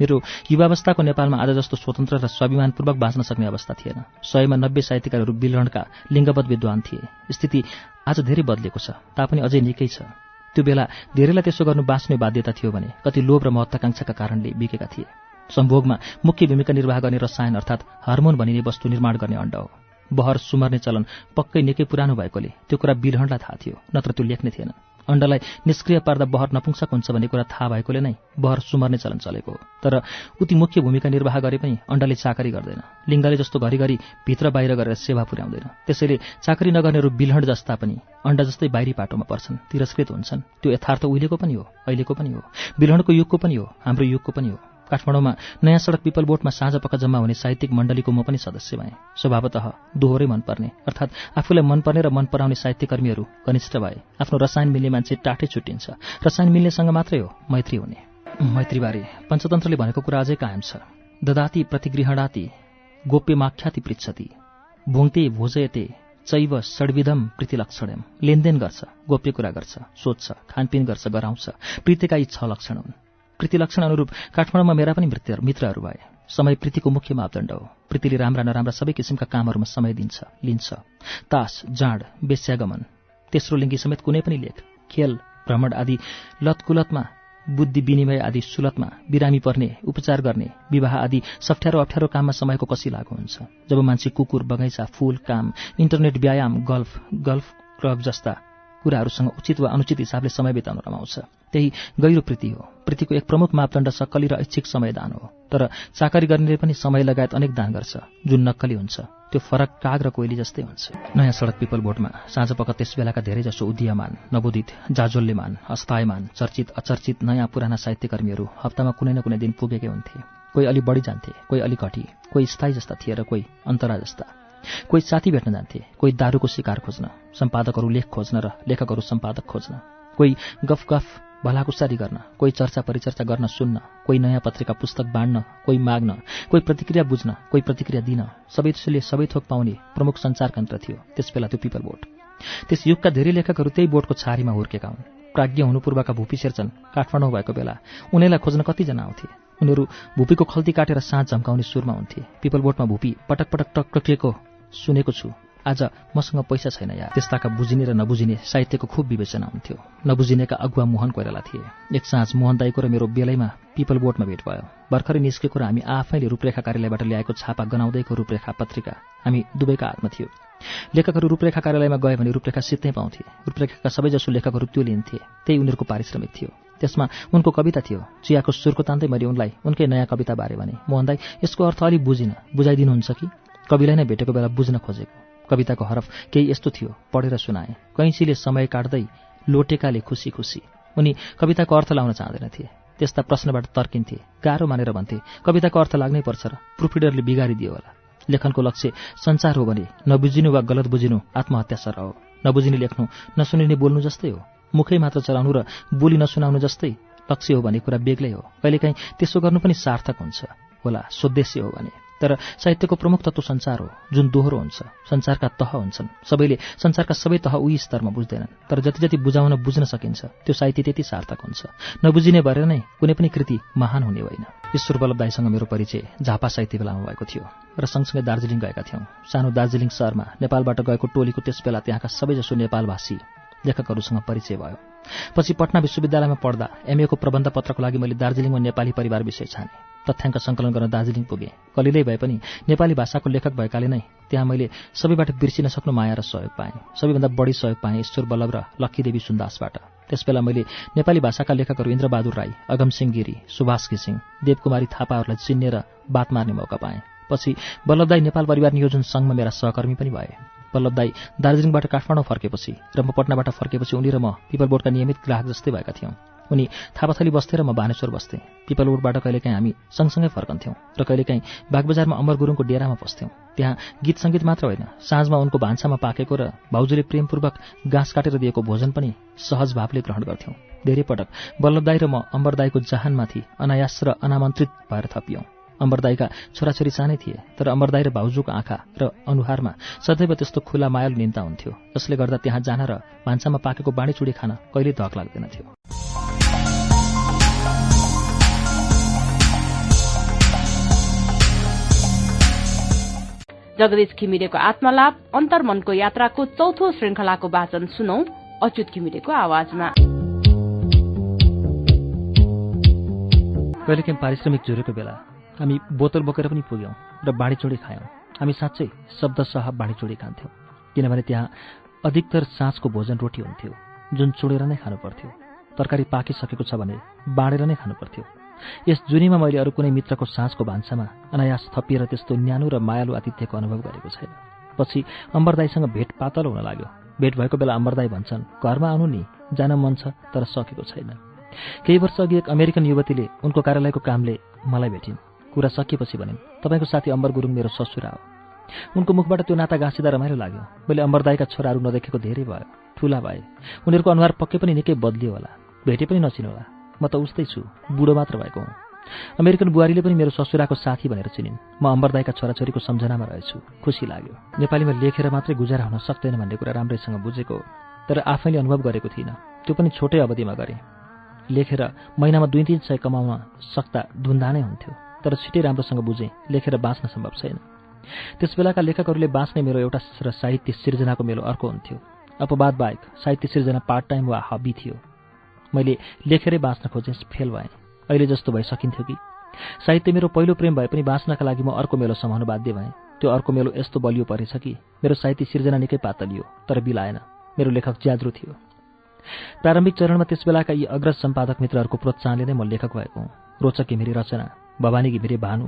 मेरो युवावस्थाको नेपालमा आज जस्तो स्वतन्त्र र स्वाभिमानपूर्वक बाँच्न सक्ने अवस्था थिएन। सयमा नब्बे साहित्यकारहरू बिलरणका लिङ्गबद्ध विद्वान थिए। स्थिति आज धेरै बदलेको छ। तापनि अझै निकै छ। त्यो बेला धेरैलाई त्यसो गर्नु बाँच्ने बाध्यता थियो भने कति लोभ र महत्वाकांक्षाका कारणले बिकेका थिए। सम्भोगमा मुख्य भूमिका निर्वाह गर्ने रसायन अर्थात् हार्मोन भनिने वस्तु निर्माण गर्ने अण्ड हो। बहर सुमर्ने चलन पक्कै निकै पुरानो भएकोले त्यो कुरा बिरहणलाई थाहा थियो नत्र त्यो लेख्ने थिएन। अण्डलाई निष्क्रिय पार्दा बहर नपुंसक हुन्छ भन्ने कुरा थाहा भएकोले नै बहर सुमर्ने चलन चलेको हो। तर उति मुख्य भूमिका निर्वाह गरे पनि अण्डले चाकरी गर्दैन। लिङ्गले जस्तो घरिघरि भित्र बाहिर गरेर सेवा पुर्याउँदैन। त्यसैले चाकरी नगर्नेहरू बिलहड जस्ता पनि अण्डा जस्तै बाहिरी पाटोमा पर्छन् तिरस्कृत हुन्छन्। त्यो यथार्थ उहिलेको पनि हो अहिलेको पनि हो। बिलहणको युगको पनि हो हाम्रो युगको पनि हो। काठमाडौँमा नयाँ सडक पिपल बोटमा साँझ पक्का जम्मा हुने साहित्यिक मण्डलीको म पनि सदस्य भएँ। स्वभावतः दोहोरै मनपर्ने अर्थात् आफूलाई मनपर्ने र मन पराउने साहित्यकर्मीहरू कनिष्ठ भए। आफ्नो रसायन मिल्ने मान्छे टाटै छुट्टिन्छ। रसायन मिल्नेसँग मात्रै हो मैत्री हुने। मैत्रीबारे पञ्चतन्त्रले भनेको कुरा अझै कायम छ। ददाती प्रतिगृहणाती गोप्यमाख्याति पृच्छति। भुङ्ते भोजयते चैव षड्विधम प्रीतिलक्षणम लेनदेन गर्छ गोप्य कुरा गर्छ सोध्छ खानपिन गर्छ गराउँछ। प्रीतिका यी छ लक्षण हुन्। प्रीति लक्षण अनुरूप काठमाडौँमा मेरा पनि मित्रहरू भए। समय प्रीतिको मुख्य मापदण्ड हो। प्रीतिले राम्रा नराम्रा सबै किसिमका कामहरूमा समय दिन्छ लिन्छ। तास जाँड बेस्यागमन तेस्रो लिङ्गी समेत कुनै पनि लेख खेल भ्रमण आदि लतकुलतमा बुद्धि विनिमय आदि सुलतमा बिरामी पर्ने उपचार गर्ने विवाह आदि सफ्ठ्यारो अप्ठ्यारो काममा समयको कसी लागु हुन्छ। जब मान्छे कुकुर बगैँचा फूल काम इन्टरनेट व्यायाम गल्फ गल्फ क्लब जस्ता कुराहरूसँग उचित वा अनुचित हिसाबले समय बिताउन रमाउँछ। त्यही गहिरो प्रीति हो। प्रीतिको एक प्रमुख मापदण्ड सक्कली र ऐच्छिक समय दान हो। तर चाकरी गर्नेले पनि समय लगायत अनेक दान गर्छ। जुन नक्कली हुन्छ त्यो फरक काग र कोइली जस्तै हुन्छ। नयाँ सडक पिपल बोर्डमा साँझ पख त्यस बेलाका धेरैजसो उदीयमान नवोदित जाजोल्यमान अस्थायमान चर्चित अचर्चित नयाँ पुराना साहित्यकर्मीहरू हप्तामा कुनै न कुनै दिन पुगेकै हुन्थे। कोही अलि बढी जान्थे कोही अलि घटी कोही स्थायी जस्ता थिए र कोही अन्तरा जस्ता कोही साथी भेट्न जान्थे कोही दारूको शिकार खोज्न सम्पादकहरू लेख खोज्न र लेखकहरू सम्पादक खोज्न कोही गफ गफ भलाकुसारी गर्न कोही चर्चा परिचर्चा गर्न सुन्न कोही नयाँ पत्रिका पुस्तक बाँड्न कोही माग्न कोही प्रतिक्रिया बुझ्न कोही प्रतिक्रिया दिन सबै त्यसले सबै थोक पाउने प्रमुख सञ्चार केन्द्र थियो त्यसबेला त्यो पिपल बोर्ड त्यस युगका धेरै लेखकहरू त्यही बोर्डको छारीमा हुर्केका हुन्। प्राज्ञ हुनुपूर्वका भूपी शेर्छन् काठमाडौँ भएको बेला उनीलाई खोज्न कतिजना आउँथे? उनीहरू भूपीको खल्ती काटेर साँझ झम्काउने सुरमा हुन्थे। पिपल बोर्डमा भूपी पटक पटक टक्टकिएको सुनेको छु। आज मसँग पैसा छैन या। त्यस्ताका बुझिने र नबुझिने साहित्यको खुब विवेचना हुन्थ्यो। नबुझिनेका अगुवा मोहन कोइराला थिए। एक साँझ मोहन दाईको र मेरो बेलैमा पिपल बोर्डमा भेट भयो। भर्खरै निस्केको र हामी आफैले रूपरेखा कार्यालयबाट ल्याएको छापा गनाउँदैको रूपरेखा पत्रिका हामी दुवैका हातमा थियो। लेखकहरू रूपरेखा कार्यालयमा गए भने रूपरेखा सित्तै पाउँथे। रूपरेखाका सबैजसो लेखकहरू त्यो लिन्थे। त्यही उनीहरूको पारिश्रमिक थियो। त्यसमा उनको कविता थियो। चियाको सुरको तान्दै मैले उनलाई उनकै नयाँ कविता बारे भने। मोहन दाई यसको अर्थ अलिक बुझिन। बुझाइदिनुहुन्छ कि? कविलाई नै भेटेको बेला बुझ्न खोजेको। कविताको हरफ केही यस्तो थियो पढेर सुनाए। कैँसीले समय काट्दै लोटेकाले खुसी खुसी उनी कविताको अर्थ लाउन चाहँदैनथे। त्यस्ता प्रश्नबाट तर्किन्थे। गाह्रो मानेर भन्थे कविताको अर्थ लाग्नै पर्छ र प्रुफिडरले बिगारिदियो होला। लेखनको लक्ष्य संसार हो भने नबुझिनु वा गलत बुझिनु आत्महत्या सर हो। नबुझिने लेख्नु नसुनिने बोल्नु जस्तै हो। मुखै मात्र चलाउनु र बोली नसुनाउनु जस्तै लक्ष्य हो भने कुरा बेग्लै हो। कहिलेकाहीँ त्यसो गर्नु पनि सार्थक हुन्छ। होला सोद्देश्य हो भने। तर साहित्यको प्रमुख तत्व संसार हो जुन दोहोरो हुन्छ संसारका तह हुन्छन्। सबैले संसारका सबै तह उही स्तरमा बुझ्दैनन् तर जति जति बुझाउन बुझ्न सकिन्छ त्यो साहित्य त्यति सार्थक हुन्छ। नबुझिने भएर नै कुनै पनि कृति महान हुने होइन। ईश्वर बल्लभ दाईसँग मेरो परिचय झापा साहित्य बेलामा भएको थियो र सँगसँगै दार्जिलिङ गएका थियौँ। सानो दार्जिलिङ सहरमा नेपालबाट गएको टोलीको त्यस बेला त्यहाँका सबैजसो नेपालभाषी लेखकहरूसँग परिचय भयो। पछि पटना विश्वविद्यालयमा पढ्दा एमएको प्रबन्ध पत्रको लागि मैले दार्जिलिङमा नेपाली परिवार विषय छाने तथ्याङ्क सङ्कलन गर्न दार्जिलिङ पुगेँ। कलिलै भए पनि नेपाली भाषाको लेखक भएकाले नै त्यहाँ मैले सबैबाट बिर्सिन सक्नु माया र सहयोग पाएँ। सबैभन्दा बढी सहयोग पाएँ ईश्वर बल्लभ र लक्कीदेवी सुन्दासबाट। त्यसबेला मैले नेपाली भाषाका लेखकहरू इन्द्रबहादुर राई अगमसिंह गिरी सुभाष घिसिङ देवकुमारी थापाहरूलाई चिन्ने र बात मार्ने मौका पाएँ। पछि वल्लभदाई नेपाल परिवार नियोजन सङ्घमा मेरा सहकर्मी पनि भए। वल्लभदाई दार्जिलिङबाट काठमाडौँ फर्केपछि र म पटनाबाट फर्केपछि उनी र म पिपल बोर्डका नियमित ग्राहक जस्तै भएका थियौँ। उनी थापाथली बस्थे र म बानेश्वर बस्थेँ। पिपलवुडबाट कहिलेकाहीँ हामी सँगसँगै फर्कन्थ्यौँ र कहिलेकाहीँ बागबजारमा अमर गुरुङको डेरामा बस्थ्यौँ। त्यहाँ गीत सङ्गीत मात्र होइन साँझमा उनको भान्सामा पाकेको र भाउजूले प्रेमपूर्वक घाँस काटेर दिएको भोजन पनि सहज भावले ग्रहण गर्थ्यौँ। धेरै पटक बल्लभदाई र म अम्बरदाईको जहानमाथि अनायास र अनामन्त्रित भएर थपियौँ। अम्बरदाईका छोराछोरी सानै थिए तर अम्बरदाई र भाउजूको आँखा र अनुहारमा सदैव त्यस्तो खुला मायालु निन्ता हुन्थ्यो। जसले गर्दा त्यहाँ जान र भान्सामा पाकेको बाँडीचुडी खान कहिल्यै धक लाग्दैनथ्यो। जगदीश घिमिरेको आत्मलाभ अन्तर्मनको यात्राको चौथो श्रृंखलाको वाचन सुनौ अच्युत घिमिरेको आवाजमा। कहिलेकाहीँ पारिश्रमिक जुरेको बेला हामी बोतल बोकेर पनि पुग्यौँ र बाँडीचुडी खायौँ। हामी साँच्चै शब्दसह बाँडीचुडी खान्थ्यौँ किनभने त्यहाँ अधिकतर साँझको भोजन रोटी हुन्थ्यो जुन चुडेर नै खानु पर्थ्यो। तरकारी पाकिसकेको छ भने बाँडेर नै खानु पर्थ्यो। यस जुनीमा मैले अरू कुनै मित्रको साँझको भान्सामा अनायास थपिएर त्यस्तो न्यानो र मायालु आतिथ्यको अनुभव गरेको छैन। पछि अम्बरदाईसँग भेट पातलो हुन लाग्यो। भेट भएको बेला अम्बरदाई भन्छन् घरमा आउनु नि जान मन छ तर सकेको छैन। केही वर्ष अघि एक अमेरिकन युवतीले उनको कार्यालयको कामले मलाई भेटिन्। कुरा सकिएपछि भनिन् तपाईँको साथी अम्बर गुरुङ मेरो ससुरा हो। उनको मुखबाट त्यो नाता गाँसिँदा रमाइलो लाग्यो। मैले अम्बरदाईका छोराहरू नदेखेको धेरै भयो ठुला भए। उनीहरूको अनुहार पक्कै पनि निकै बदलियो होला। भेटे पनि नचिन्नु होला। म त उस्तै छु बुढो मात्र भएको हुँ। अमेरिकन बुहारीले पनि मेरो ससुराको साथी भनेर चिनिन्। म अम्बरदाईका छोराछोरीको सम्झनामा रहेछु। खुसी लाग्यो। नेपालीमा लेखेर मात्रै गुजारा हुन सक्दैन भन्ने कुरा राम्रैसँग बुझेको तर आफैले अनुभव गरेको थिइनँ। त्यो पनि छोटै अवधिमा गरेँ। लेखेर महिनामा दुई तिन सय कमाउन सक्दा धुन्दा नै हुन्थ्यो। तर छिटै राम्रोसँग बुझेँ लेखेर बाँच्न सम्भव छैन। त्यसबेलाका लेखकहरूले बाँच्ने मेरो एउटा र साहित्य सिर्जनाको मेरो अर्को हुन्थ्यो। अपवाद बाहेक साहित्य सिर्जना पार्ट टाइम वा हबी थियो। मैले लेखेरै बाँच्न खोजेँ फेल भएँ। अहिले जस्तो भइसकिन्थ्यो कि। साहित्य मेरो पहिलो प्रेम भए पनि बाँच्नका लागि म अर्को मेलो समाउन बाध्य भएँ। त्यो अर्को मेलो यस्तो बलियो परेछ कि। मेरो साहित्य सिर्जना निकै पातलियो तर बिलाएन। मेरो लेखक ज्याद्रो थियो। प्रारम्भिक चरणमा त्यसबेलाका यी अग्रज सम्पादक मित्रहरूको प्रोत्साहनले नै म लेखक भएको हुँ। रोचक घिमिरी रचना। भवानी घिमिरे भानु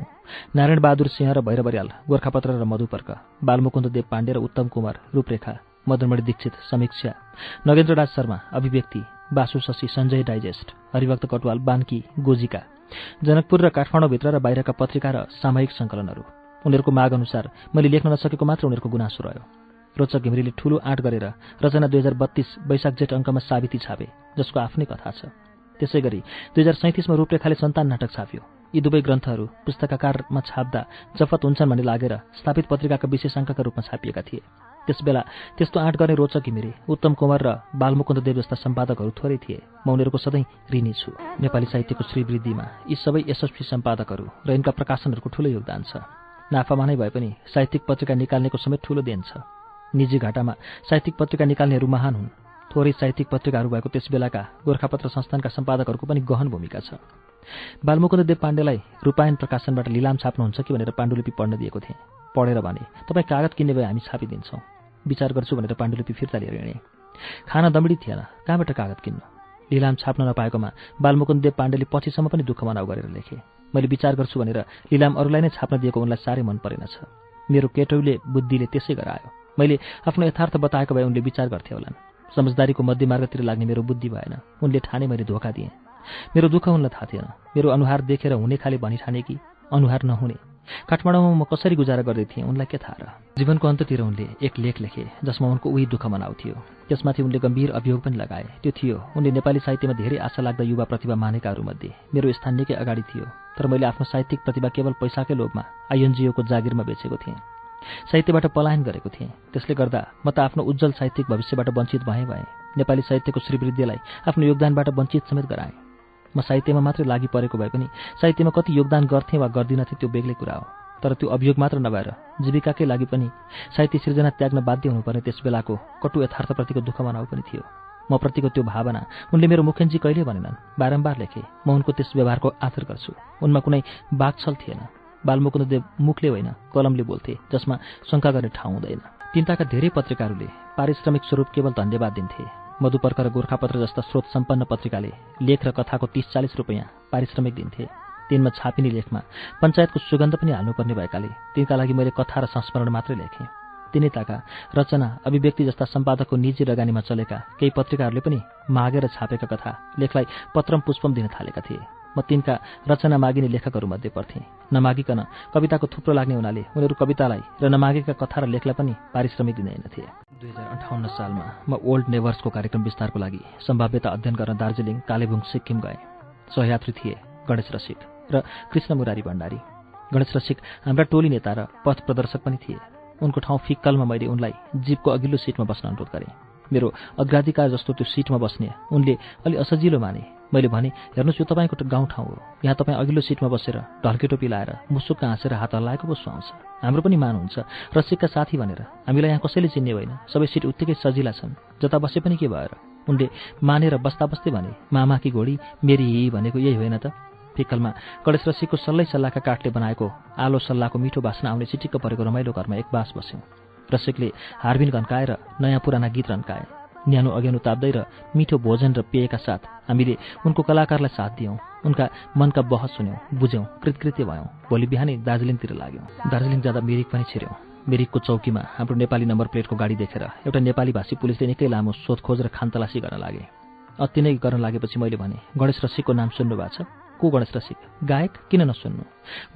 नारायण बहादुर सिंह र भैरवरियाल गोर्खापत्र र मधुपर्क बालमुकुन्द देव पाण्डे र उत्तम कुमार रूपरेखा मदनमणि दीक्षित समीक्षा नगेन्द्र राज शर्मा अभिव्यक्ति बासु शशी सञ्जय डाइजेस्ट हरिभक्त कटवाल बान्की गोजिका जनकपुर र काठमाडौँभित्र र बाहिरका पत्रिका र सामयिक सङ्कलनहरू। उनीहरूको माग अनुसार मैले लेख्न नसकेको मात्र उनीहरूको गुनासो रह्यो। रोचक घिमिरीले ठूलो आँट गरेर रचना दुई हजार बत्तीस वैशाख जेठ अङ्कमा साबिती छापे जसको आफ्नै कथा छ। त्यसै गरी दुई हजार सैँतिसमा रूपरेखाले सन्तान नाटक छाप्यो। यी दुवै ग्रन्थहरू पुस्तकाकारमा छाप्दा जफत हुन्छन् भन्ने लागेर स्थापित पत्रिकाका विशेषाङ्कका रूपमा छापिएका थिए। त्यसबेला त्यस्तो आँट गर्ने रोचक घिमिरे उत्तम कुमार र बालमुकुन्द देव जस्ता सम्पादकहरू थोरै थिए। म उनीहरूको सधैँ ऋणी छु। नेपाली साहित्यको श्रीवृद्धिमा यी सबै यशस्वी सम्पादकहरू र यिनका प्रकाशनहरूको ठूलो योगदान छ। नाफामा नै भए पनि साहित्यिक पत्रिका निकाल्नेको समेत ठूलो देन छ। निजी घाटामा साहित्यिक पत्रिका निकाल्नेहरू महान हुन्। थोरै साहित्यिक पत्रिकाहरू भएको त्यसबेलाका गोर्खापत्र संस्थानका सम्पादकहरूको पनि गहन भूमिका छ। बालमुकुन्द देव पाण्डेलाई रूपायन प्रकाशनबाट लिलाम छाप्नुहुन्छ कि भनेर पाण्डुलिपि पढ्न दिएको थिएँ। पढेर भने तपाईँ कागज किन्ने भए हामी छापिदिन्छौँ। विचार गर्छु भनेर पाण्डुलिपि फिर्ता लिएर हिँडेँ। खाना दमडी थिएन कहाँबाट कागज किन्नु? लिलाम छाप्न नपाएकोमा बालमुकुन्द देव पाण्डेले पछिसम्म पनि दुःख मनाउ गरेर लेखे मैले विचार गर्छु भनेर लिलाम अरूलाई नै छाप्न दिएको उनलाई साह्रै मन परेनछ। मेरो केटौले बुद्धिले त्यसै गरायो। मैले आफ्नो यथार्थ बताएको भए उनले विचार गर्थे होलान्। समझदारीको मध्यमार्गतिर लाग्ने मेरो बुद्धि भएन। उनले ठाने मैले धोका दिएँ। मेरो दुःख उनलाई थाहा थिएन। मेरो अनुहार देखेर हुने खाले भनी ठाने कि अनुहार नहुने। काठमाडौँमा म कसरी गुजारा गर्दै थिएँ उनलाई के थाहा र? जीवनको अन्ततिर उनले एक लेख लेखे जसमा उनको उही दुःख मनाउँथ्यो त्यसमाथि उनले गम्भीर अभियोग पनि लगाए। त्यो थियो उनले नेपाली साहित्यमा धेरै आशा लाग्दा युवा प्रतिभा मानेकाहरूमध्ये। मेरो स्थान निकै अगाडि थियो तर मैले आफ्नो साहित्यिक प्रतिभा केवल पैसाकै लोभमा आइएनजिओको जागिरमा बेचेको थिएँ। साहित्यबाट पलायन गरेको थिएँ। त्यसले गर्दा म त आफ्नो उज्जवल साहित्यिक भविष्यबाट वञ्चित भएँ भएँ। नेपाली साहित्यको श्रीवृद्धिलाई आफ्नो योगदानबाट वञ्चित समेत गराएँ। म साहित्यमा मात्रै लागि परेको भए पनि साहित्यमा कति योगदान गर्थेँ वा गर्दिनथेँ त्यो बेग्लै कुरा हो। तर त्यो अभियोग मात्र नभएर जीविकाकै लागि पनि साहित्य सिर्जना त्याग्न बाध्य हुनुपर्ने त्यस बेलाको कटु यथार्थप्रतिको दुःख मनाउ पनि थियो। म प्रतिको त्यो भावना उनले मेरो मुखेन्जी कहिले भनेनन्? बारम्बार लेखे म उनको त्यस व्यवहारको आदर गर्छु। उनमा कुनै बाघछल थिएन। बालमुकुन्ददेव मुखले होइन कलमले बोल्थे जसमा शङ्का गर्ने ठाउँ हुँदैन। तिनताका धेरै पत्रिकाहरूले पारिश्रमिक स्वरूप केवल धन्यवाद दिन्थे। मधुपर्क र गोर्खापत्र जस्ता स्रोत सम्पन्न पत्रिकाले लेख र कथाको तिस चालिस रुपियाँ पारिश्रमिक दिन्थे। तिनमा छापिने लेखमा पञ्चायतको सुगन्ध पनि हाल्नुपर्ने भएकाले तिनका लागि मैले कथा र संस्मरण मात्रै लेखेँ। तिनीताका रचना अभिव्यक्ति जस्ता सम्पादकको निजी लगानीमा चलेका केही पत्रिकाहरूले पनि मागेर छापेका कथा लेखलाई पत्रम पुष्पम दिन थालेका थिए। म तिनका रचना मागिने लेखकहरूमध्ये पर्थेँ नमागिकन कविताको थुप्रो लाग्ने हुनाले उनीहरू कवितालाई र नमागेका कथा र लेखलाई पनि पारिश्रमिक दिँदैनथे दुई हजार अन्ठाउन्न सालमा म ओल्ड नेभर्सको कार्यक्रम विस्तारको लागि सम्भाव्यता अध्ययन गर्न दार्जिलिङ कालेबुङ सिक्किम गएँ। सहयात्री थिए गणेश रसिक र कृष्ण मुरारी भण्डारी। गणेश रसिक हाम्रा टोली नेता र पथ प्रदर्शक पनि थिए। उनको ठाउँ फिक्कलमा मैले उनलाई जीपको अघिल्लो सिटमा बस्न अनुरोध गरेँ। मेरो अग्राधिकार जस्तो त्यो सिटमा बस्ने उनले अलि असजिलो माने। मैले भने हेर्नुहोस् यो तपाईँको गाउँ ठाउँ हो। यहाँ तपाईँ अघिल्लो सिटमा बसेर ढल्के टोपी लाएर मुसुक्क हाँसेर हात हल्लाएको पो सुहाउँछ। हाम्रो पनि मान हुन्छ। रसिकका साथी भनेर। हामीलाई यहाँ कसैले चिन्ने होइन। सबै सिट उत्तिकै सजिला छन्। जता बसे पनि के भएर? उनले मानेर बस्दा बस्दै भने मामाकी घोडी मेरी हि भनेको यही होइन त। फिक्कलमा गणेश रसीको सल्लै सल्लाहका काठले बनाएको आलो सल्लाहको मिठो बास्न आउने चिटिक्क परेको रमाइलो घरमा एक बास बस्यौँ। रसिकले हार्बिन घन्काएर नयाँ पुराना गीत रन्काए। न्यानो अघ्यानो ताप्दै र मिठो भोजन र पेयका साथ हामीले उनको कलाकारलाई साथ दियौँ। उनका मनका बहस सुन्यौँ बुझ्यौँ कृतकृत्य भयौँ। भोलि बिहानै दार्जिलिङतिर लाग्यौँ। दार्जिलिङ जाँदा मिरिक पनि छिर्यौँ। मिरिकको चौकीमा हाम्रो नेपाली नम्बर प्लेटको गाडी देखेर एउटा नेपाली भाषी पुलिसले निकै लामो सोधखोज र खानतलासी गर्न लागे। अति नै गर्न लागेपछि मैले भने गणेश रसिकको नाम सुन्नु भएको छ? को गणेश रसिक? गायक? किन नसुन्नु?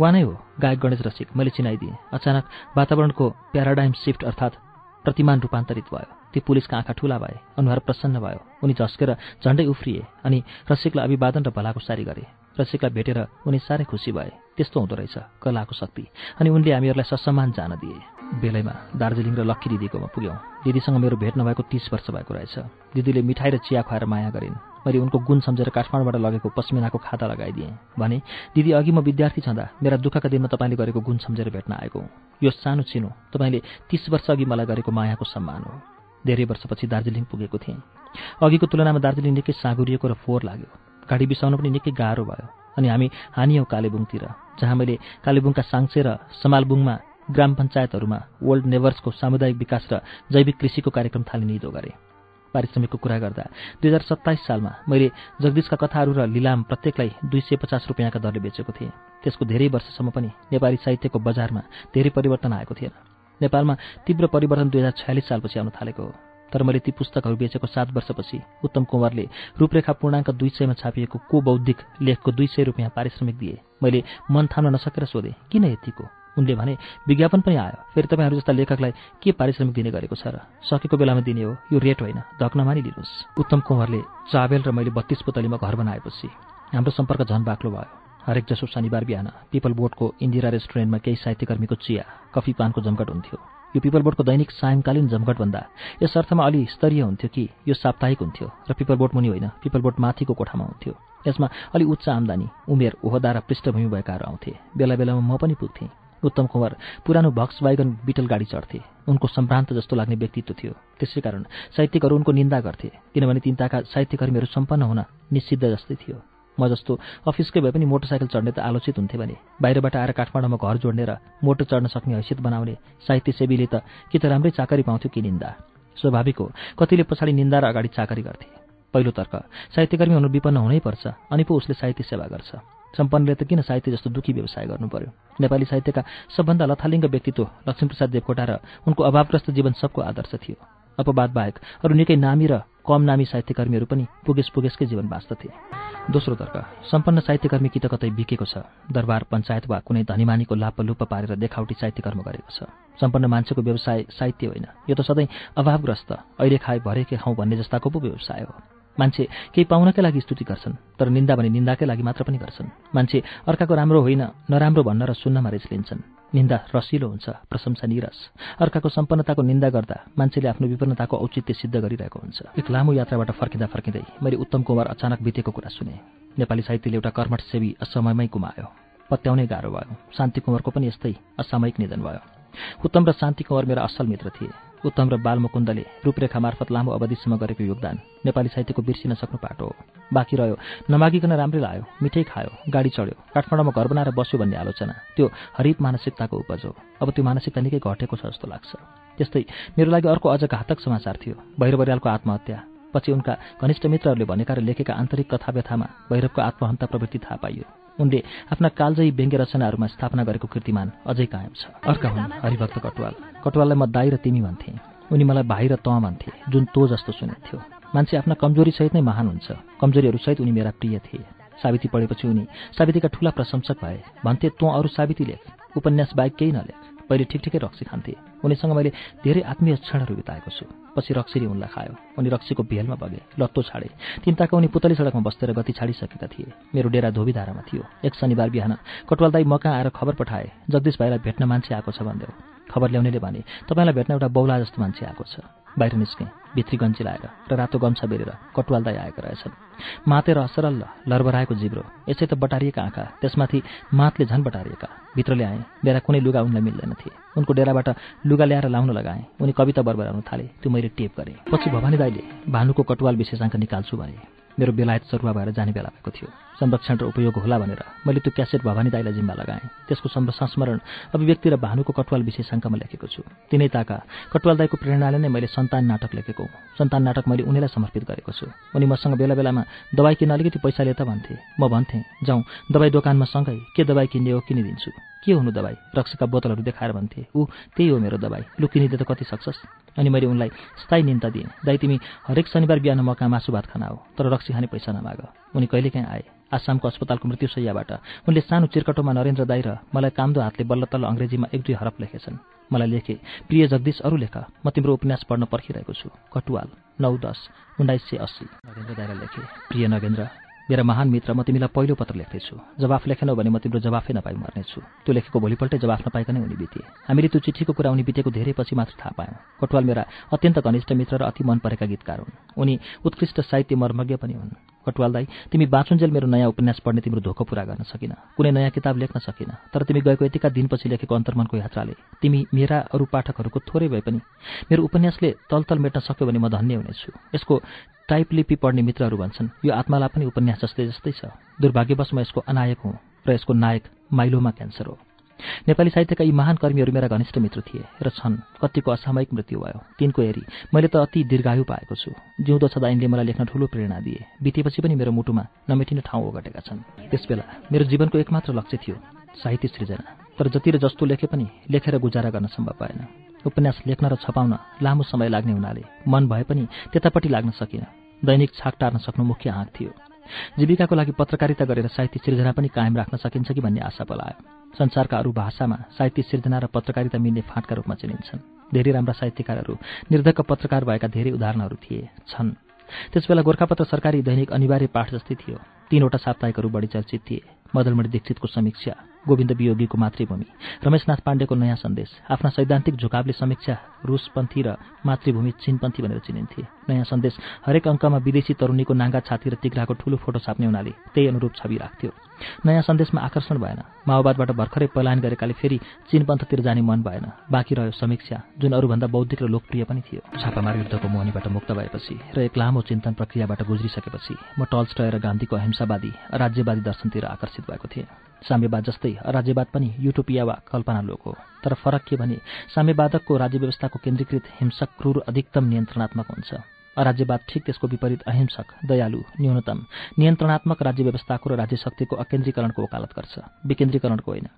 वा नै हो गायक गणेश रसिक मैले चिनाइदिएँ। अचानक वातावरणको प्याराडाइम सिफ्ट अर्थात् प्रतिमान रूपान्तरित भयो। ती पुलिसका आँखा ठुला भए अनुहार प्रसन्न भयो। उनी झस्केर झन्डै उफ्रिए अनि रसिकलाई अभिवादन र भलाको सारी गरे। रसिकलाई भेटेर उनी साह्रै खुसी भए। त्यस्तो हुँदो रहेछ कलाको शक्ति। अनि उनले हामीहरूलाई ससम्मान जान दिए। बेलैमा दार्जिलिङ र लक्की दिदीकोमा पुग्यौँ। दिदीसँग मेरो भेट नभएको तिस वर्ष भएको रहेछ। दिदीले मिठाई र चिया खुवाएर माया गरिन्। मैले उनको गुण सम्झेर काठमाडौँबाट लगेको पस्मिनाको खाता लगाइदिएँ। भने दिदी अघि म विद्यार्थी छँदा मेरा दुःखका दिनमा तपाईँले गरेको गुण सम्झेर भेट्न आएको। यो सानो चिनो तपाईँले तिस वर्ष अघि मलाई गरेको मायाको सम्मान हो। धेरै वर्षपछि दार्जिलिङ पुगेको थिएँ। अघिको तुलनामा दार्जिलिङ निकै साँगुरिएको र फोहोर लाग्यो। गाडी बिसाउन पनि निकै गाह्रो भयो अनि हामी हानियौँ कालेबुङतिर जहाँ मैले कालेबुङका साङ्से र समालबुङमा ग्राम पञ्चायतहरूमा वर्ल्ड नेभर्सको सामुदायिक विकास र जैविक कृषिको कार्यक्रम थाल्ने निधो गरेँ। पारिश्रमिकको कुरा गर्दा दुई हजार सत्ताइस सालमा मैले जगदीशका कथाहरू र लिलाम प्रत्येकलाई दुई सय पचास रुपियाँका दरले बेचेको थिएँ। त्यसको धेरै वर्षसम्म पनि नेपाली साहित्यको बजारमा धेरै परिवर्तन आएको थिएन। नेपालमा तीव्र परिवर्तन दुई हजार छयालिस सालपछि आउन थालेको हो। तर मैले ती पुस्तकहरू बेचेको सात वर्षपछि उत्तम कुँवरले रूपरेखा पूर्णाङ्क दुई सयमा छापिएको को बौद्धिक लेखको दुई सय रुपियाँ पारिश्रमिक दिए। मैले मन थाम्न नसकेर सोधेँ किन यतिको? उनले भने विज्ञापन पनि आयो। फेरि तपाईँहरू जस्ता लेखकलाई के पारिश्रमिक दिने गरेको छ र? सकेको बेलामा दिने हो। यो रेट होइन। धक नमानिदिनुहोस् उत्तम कुँवरले चाबेल र मैले बत्तीस पुतलीमा घर बनाएपछि हाम्रो सम्पर्क झन् बाक्लो भयो। हरेक जसो शनिबार बिहान पिपल बोर्डको इन्दिरा रेस्टुरेन्टमा केही साहित्यकर्मीको चिया कफी पानको जमघट हुन्थ्यो। यो पिपल बोर्डको दैनिक सायङ्कालीन जमघटभन्दा यस अर्थमा अलि स्तरीय हुन्थ्यो कि यो साप्ताहिक हुन्थ्यो र पिपल बोर्ड मुनि होइन पिपल बोर्ड माथिको कोठामा हुन्थ्यो। यसमा अलि उच्च आम्दानी उमेर ओहदा र पृष्ठभूमि भएकाहरू आउँथे। बेला बेलामा म पनि पुग्थेँ। उत्तम कुमार पुरानो भक्स वाइगन बिटल गाडी चढ्थे। उनको सम्भ्रान्त जस्तो लाग्ने व्यक्तित्व थियो। त्यसै कारण साहित्यिकहरू उनको निन्दा गर्थे किनभने तिनताका साहित्यकर्मीहरू सम्पन्न हुन निषिद्ध जस्तै थियो। म जस्तो अफिसकै भए पनि मोटरसाइकल चढ्ने त आलोचित हुन्थे भने बाहिरबाट आएर काठमाडौँमा घर जोड्ने र मोटर चढ्न सक्ने हैसियत बनाउने साहित्य सेवीले त कि त राम्रै चाकरी पाउँथ्यो कि निन्दा। स्वाभाविक हो कतिले पछाडि निन्दा र अगाडि चाकरी गर्थे। पहिलो तर्क साहित्यकर्मी हुनु विपन्न हुनैपर्छ अनि पो उसले साहित्य सेवा गर्छ। सम्पन्नले त किन साहित्य जस्तो दुःखी व्यवसाय गर्नु पर्यो नेपाली साहित्यका सबभन्दा लथालिङ्ग व्यक्तित्व लक्ष्मीप्रसाद देवकोटा र उनको अभावग्रस्त जीवन सबको आदर्श थियो। अपवाद बाहेक अरू निकै नामी र कम नामी साहित्यकर्मीहरू पनि पुगेस पुगेसकै जीवन बाँच्दथे दोस्रो तर्क सम्पन्न साहित्यकर्मी कि त कतै बिकेको छ दरबार पञ्चायत वा कुनै धनीमानीको लापलुप पारेर देखावटी साहित्यकर्म गरेको छ। सम्पन्न मान्छेको व्यवसाय साहित्य होइन यो त सधैँ अभावग्रस्त अहिले खाए भरे के खाउँ भन्ने जस्ताको पो व्यवसाय हो। मान्छे केही पाउनकै लागि स्तुति गर्छन् तर निन्दा भने निन्दाकै लागि मात्र पनि गर्छन्। मान्छे अर्काको राम्रो होइन नराम्रो भन्न र सुन्नमा रेस लिन्छन्। निन्दा रसिलो हुन्छ प्रशंसा निरस। अर्काको सम्पन्नताको निन्दा गर्दा मान्छेले आफ्नो विपन्नताको औचित्य सिद्ध गरिरहेको हुन्छ। एक लामो यात्राबाट फर्किँदा फर्किँदै मैले उत्तम कुमार अचानक बितेको कुरा सुने। नेपाली साहित्यले एउटा कर्मठ सेवी असमयमै गुमायो। पत्याउनै गाह्रो भयो। शान्ति कुँवरको पनि यस्तै असामयिक निधन भयो। उत्तम र शान्ति कुँवर मेरा असल मित्र थिए। उत्तम र बालमुकुन्दले रूपरेखा मार्फत लामो अवधिसम्म गरेको योगदान नेपाली साहित्यको बिर्सिन सक्नु पाटो हो। बाँकी रह्यो नमागिकन राम्रै लायो मिठै खायो गाडी चढ्यो काठमाडौँमा घर बनाएर बस्यो भन्ने आलोचना त्यो हरित मानसिकताको उपज हो। अब त्यो मानसिकता निकै घटेको छ जस्तो लाग्छ। त्यस्तै मेरो लागि अर्को अझ घातक समाचार थियो भैरव बरियालको आत्महत्या। पछि उनका घनिष्ठ मित्रहरूले भनेका र लेखेका आन्तरिक कथा व्यथामा भैरवको आत्महन्ता प्रवृत्ति थाहा पाइयो। उनले आफ्ना कालजयी व्यङ्ग्य रचनाहरूमा स्थापना गरेको कृतिमान अझै कायम छ। अर्का हुन् हरिभक्त कटुवाल। कटुवाललाई म दाई र तिमी भन्थे। उनी मलाई भाइ र तँ भन्थे जुन तँ जस्तो सुनिन्थ्यो मान्छे आफ्ना कमजोरीसहित नै महान हुन्छ। कमजोरीहरूसहित उनी मेरा प्रिय थिए। सावित्री पढेपछि उनी सावित्रीका ठूला प्रशंसक भए। भन्थे तँ अरू सावित्री लेख उपन्यास बाहेक केही नलेख। पहिले ठिक ठिकै रक्सी खान्थे। उनीसँग मैले धेरै आत्मीय क्षणहरू बिताएको छु। पछि रक्सीले उनलाई खायो। उनी रक्सीको भेलमा बगे लत्तो छाडे। तिनताका उनी पुतली सडकमा बसेर गति छाडिसकेका थिए। मेरो डेरा धोबीधारामा थियो। एक शनिबार बिहान कटवाल दाई मका आएर खबर पठाए जगदीश भाइलाई भेट्न मान्छे आएको छ भनिदेऊ खबर ल्याउनेले भने तपाईँलाई भेट्न एउटा बौला जस्तो मान्छे आएको छ। बाहिर निस्केँ। भित्री गन्ची लाएर र रातो गम्छा बेरेर कटुवाल दाई आएका रहेछन्। मातेर असरल लरबराएको जिब्रो यसै त बटारिएका आँखा त्यसमाथि मातले झन् बटारिएका। भित्रले आएँ मेरा कुनै लुगा उनलाई मिल्दैन थिए। उनको डेराबाट लुगा ल्याएर लाउन लगाएँ उनी कविता बरबराउन थाले त्यो मैले टेप गरेँ। पछि भवानी दाईले भानुको कटुवाल विशेषाङ्क निकाल्छु भने मेरो बेलायत सरुवा भएर जाने बेला भएको थियो। संरक्षण र उपयोग होला भनेर मैले त्यो क्यासेट भवानी दाईलाई जिम्मा लगाएँ। त्यसको संस्मरण अभिव्यक्ति र भानुको कटवाल विशेषाङ्कमा लेखेको छु। तिनै ताका कटवाल दाईको प्रेरणाले नै मैले सन्तान नाटक लेखेको सन्तान नाटक मैले उनीलाई समर्पित गरेको छु। उनी मसँग बेला बेलामा दबाई किन्न अलिकति पैसा ले त भन्थे। म भन्थेँ जाउँ दबाई दोकानमा सँगै के दबाई किन्ने हो किनिदिन्छु के हुनु दबाई? रक्सीका बोतलहरू देखाएर भन्थे ऊ त्यही हो मेरो दबाई। लु किनिदिए त कति सक्छस्? अनि मैले उनलाई स्थायी निन्ता दिएँ। दाइ तिमी हरेक शनिबार बिहान म कहाँ मासु भात खाना हो तर रक्सी खाने पैसा नमाग। उनी कहिलेकाहीँ आए। आसामको अस्पतालको मृत्युशैयाबाट उनले सानो चिर्कटोमा नरेन्द्र दाई र मलाई कामदो हातले बल्ल तल्ल अङ्ग्रेजीमा एक दुई हरफ लेखेछन्। मलाई लेखे प्रिय जगदीश अरू लेख। म तिम्रो उपन्यास पढ्न पर्खिरहेको छु। कटुवाल नौ दस उन्नाइस सय अस्सी नगेन्द्र दाईलाई लेखे प्रिय नगेन्द्र मेरा महान मित्र म तिमीलाई पहिलो पत्र लेख्दैछु। जवाफ लेखेनौ भने म तिम्रो जवाफै नपाइ मर्नेछु। त्यो लेखेको भोलिपल्टै जवाफ नपाइकनै उनी बिते हामीले त्यो चिठीको कुरा उनी बितेको धेरै पछि मात्र थाहा पायौँ। कटवाल मेरा अत्यन्त घनिष्ठ मित्र र अति मन परेका गीतकार हुन्। उनी उत्कृष्ट साहित्य मर्मज्ञ पनि हुन्। कटवाल दाई तिमी बाँचुन्जेल मेरो नयाँ उपन्यास पढ्ने तिम्रो धोको पुरा गर्न सकिन। कुनै नयाँ किताब लेख्न सकिन। तर तिमी गएको यतिका दिनपछि लेखेको अन्तर्मनको यात्राले तिमी मेरा अरू पाठकहरूको थोरै भए पनि मेरो उपन्यासले तलतल मेट्न सक्यो भने म धन्य हुनेछु। यसको टाइप लिपि पढ्ने मित्रहरू भन्छन्। यो आत्मालाई पनि उपन्यास जस्तै जस्तै छ। दुर्भाग्यवश म यसको अनायक हुँ र यसको नायक माइलोमा क्यान्सर हो। नेपाली साहित्यका यी महान कर्मीहरू मेरा घनिष्ठ मित्र थिए र छन्। कतिको असामयिक मृत्यु भयो। तिनको हेरी मैले त अति दीर्घायु पाएको छु। जिउँदो छँदा यिनले मलाई लेख्न ठूलो प्रेरणा दिए। बितेपछि पनि मेरो मुटुमा नमेटिने ठाउँ ओगटेका छन्। त्यसबेला मेरो जीवनको एकमात्र लक्ष्य थियो साहित्य सृजना। तर जति र जस्तो लेखे पनि लेखेर गुजारा गर्न सम्भव भएन। उपन्यास लेख्न र छपाउन लामो समय लाग्ने हुनाले मन भए पनि त्यतापट्टि लाग्न सकिनँ। दैनिक छाक टार्न सक्नु मुख्य आँक थियो। जीविकाको लागि पत्रकारिता गरेर साहित्य सिर्जना पनि कायम राख्न सकिन्छ कि भन्ने आशा पलायो। संसारका अरू भाषामा साहित्य सिर्जना र पत्रकारिता मिल्ने फाँटका रूपमा चिनिन्छन्। धेरै राम्रा साहित्यकारहरू निर्धक्क पत्रकार भएका धेरै उदाहरणहरू थिए छन्। त्यसबेला गोर्खापत्र सरकारी दैनिक अनिवार्य पाठ जस्तै थियो। तीनवटा साप्ताहिकहरू बढी चर्चित थिए। मदलमणि दीक्षितको समीक्षा गोविन्द वियोगीको मातृभूमि। रमेशनाथ पाण्डेको नयाँ सन्देश। आफ्ना सैद्धान्तिक झुकावले समीक्षा रुसपन्थी र मातृभूमि चिनपन्थी भनेर चिनिन्थे। नयाँ सन्देश। हरेक अङ्कमा विदेशी तरुणीको नाङ्गा छाती र तिग्राको ठूलो फोटो छाप्ने हुनाले त्यही अनुरूप छवि राख्थ्यो। नयाँ सन्देशमा आकर्षण भएन। माओवादबाट भर्खरै पलायन गरेकाले फेरि चिनपन्थतिर जाने मन भएन। बाँकी रह्यो समीक्षा जुन अरूभन्दा बौद्धिक र लोकप्रिय पनि थियो। छापामार युद्धको मोहनीबाट मुक्त भएपछि र एक लामो चिन्तन प्रक्रियाबाट गुज्रिसकेपछि म टल्स्टय र गान्धीको अहिंसावादी राज्यवादी दर्शनतिर आकर्षित भएको थिएँ। साम्यवाद जस्तै राज्यवाद पनि युटोपिया वा कल्पना लोक हो। तर फरक के भने साम्यवादकको राज्य व्यवस्थाको केन्द्रीकृत हिंसक क्रूर अधिकतम नियन्त्रणात्मक हुन्छ। अराज्यवाद ठिक त्यसको विपरीत अहिंसक दयालु न्यूनतम नियन्त्रणात्मक राज्य व्यवस्थाको र राज्य शक्तिको अकेन्द्रीकरणको वकालत गर्छ विकेन्द्रीकरणको होइन।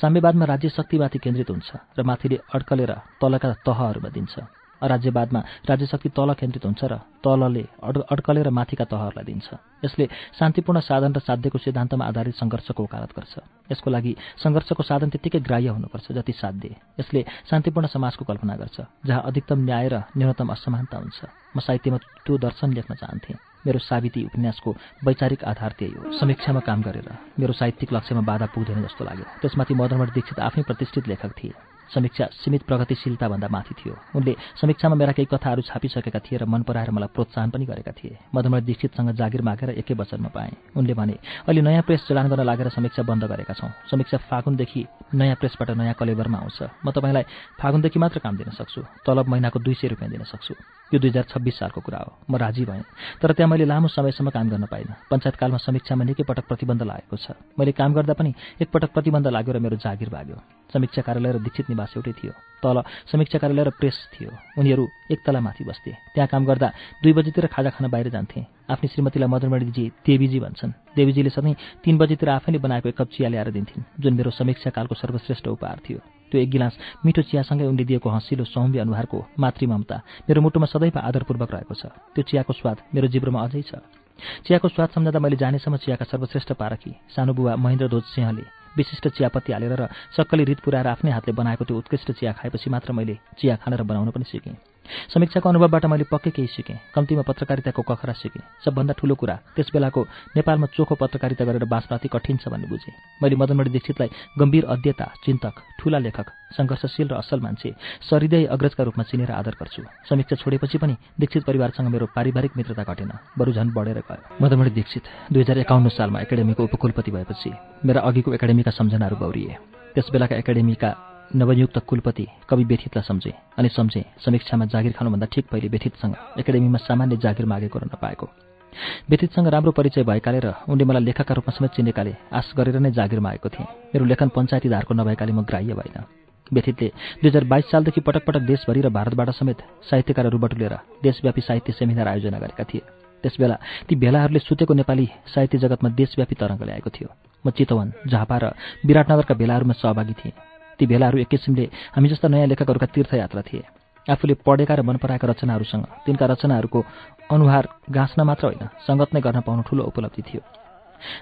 साम्यवादमा राज्य शक्तिमाथि केन्द्रित हुन्छ र माथिले अड्कलेर तलका तहहरूमा दिन्छ। राज्यवादमा राज्यशक्ति तल केन्द्रित हुन्छ र तलले अड अड्कलेर माथिका तहहरूलाई दिन्छ। यसले शान्तिपूर्ण साधन र साध्यको सिद्धान्तमा आधारित सङ्घर्षको वकालत गर्छ। यसको लागि सङ्घर्षको साधन त्यत्तिकै ग्राह्य हुनुपर्छ जति साध्य। यसले शान्तिपूर्ण समाजको कल्पना गर्छ जहाँ अधिकतम न्याय र न्यूनतम असमानता हुन्छ। म साहित्यमा त्यो दर्शन लेख्न चाहन्थेँ। मेरो साबिती उपन्यासको वैचारिक आधार त्यही हो। समीक्षामा काम गरेर मेरो साहित्यिक लक्ष्यमा बाधा पुग्दैन जस्तो लाग्यो। त्यसमाथि मदनमठ दीक्षित आफै प्रतिष्ठित लेखक थिए। समीक्षा सीमित प्रगतिशीलताभन्दा माथि थियो। उनले समीक्षामा मेरा केही कथाहरू छापिसकेका थिए र मन पराएर मलाई प्रोत्साहन पनि गरेका थिए। मधुमय दीक्षितसँग जागिर मागेर एकै वचनमा पाएँ। उनले भने अहिले नयाँ प्रेस चलान गर्न लागेर समीक्षा बन्द गरेका छौँ। समीक्षा फागुनदेखि नयाँ प्रेसबाट नयाँ कलेबरमा आउँछ। म तपाईँलाई फागुनदेखि मात्र काम दिन सक्छु। तलब महिनाको दुई सय रुपियाँ दिन सक्छु। यो दुई हजार छब्बिस सालको कुरा हो। म राजी भएँ तर त्यहाँ मैले लामो समयसम्म काम गर्न पाइनँ। पञ्चायतकालमा समीक्षामा निकै पटक प्रतिबन्ध लागेको छ। मैले काम गर्दा पनि एकपटक प्रतिबन्ध लाग्यो र मेरो जागिर भाग्यो। समीक्षा कार्यालय र दीक्षित निवास एउटै थियो। तल समीक्षा कार्यालय र प्रेस थियो। उनीहरू एक तला माथि बस्थे। त्यहाँ काम गर्दा दुई बजीतिर खाजा खान बाहिर जान्थे। आफ्नी श्रीमतीलाई मदनमणिजी देवीजी भन्छन्। देवीजीले सधैँ तीन बजीतिर आफैले बनाएको एक कप चिया ल्याएर दिन्थिन् जुन मेरो समीक्षा कालको सर्वश्रेष्ठ उपहार थियो। त्यो एक गिलास मिठो चियासँगै उनले दिएको हँसिलो सौम्य अनुहारको मातृ ममता मेरो मुटुमा सदैव आदरपूर्वक रहेको छ। त्यो चियाको स्वाद मेरो जिब्रोमा अझै छ। चियाको स्वाद सम्झँदा मैले जानेसम्म चियाका सर्वश्रेष्ठ पारखी सानो बुवा महेन्द्र ध्वज सिंहले विशिष्ट चियापत्ती हालेर र सक्कली रित पुऱ्याएर आफ्नै हातले बनाएको त्यो उत्कृष्ट चिया खाएपछि मात्र मैले चिया खान र बनाउन पनि सिकेँ। समीक्षाको अनुभवबाट मैले पक्कै केही सिकेँ। कम्तीमा पत्रकारिताको कखरा सिकेँ। सबभन्दा ठूलो कुरा त्यस बेलाको नेपालमा चोखो पत्रकारिता गरेर बाँच्न अति कठिन छ भन्ने बुझेँ। मैले मदनमणि दीक्षितलाई गम्भीर अध्यता चिन्तक ठूला लेखक सङ्घर्षशील र असल मान्छे सरिदय अग्रजका रूपमा चिनेर आदर गर्छु। समीक्षा छोडेपछि पनि दीक्षित परिवारसँग मेरो पारिवारिक मित्रता घटेन। बरु झन् बढेर गयो। मदनमणि दीक्षित दुई हजार एकाउन्न सालमा एकाडेमीको उपकुलपति भएपछि मेरा अघिको एकाडेमीका सम्झनाहरू गौरिए। त्यस बेलाका एकाडेमीका नवनियुक्त कुलपति कवि व्यथितलाई सम्झे अनि सम्झे समीक्षामा जागिर खानुभन्दा ठिक पहिले व्यथितसँग एकाडेमीमा सामान्य जागिर मागेको र नपाएको। व्यथितसँग राम्रो परिचय भएकाले र उनले मलाई लेखकका रूपमा समेत चिनेकाले आश गरेर नै जागिर मागेको थिएँ। मेरो लेखन पञ्चायती धारको नभएकाले म ग्राह्य भएन। व्यथितले दुई हजार बाइस सालदेखि पटक पटक देशभरि र भारतबाट समेत साहित्यकारहरू बटुलेर देशव्यापी साहित्य सेमिनार आयोजना गरेका थिए। त्यसबेला ती भेलाहरूले सुतेको नेपाली साहित्य जगतमा देशव्यापी तरङ्ग ल्याएको थियो। म चितवन झापा र विराटनगरका भेलाहरूमा सहभागी थिएँ। ती भेलाहरू एक किसिमले हामी जस्ता नयाँ लेखकहरूका तीर्थयात्रा थिए। आफूले पढेका र मन पराएका रचनाहरूसँग तिनका रचनाहरूको अनुहार गाँच्न मात्र होइन सङ्गत नै गर्न पाउनु ठूलो उपलब्धि थियो।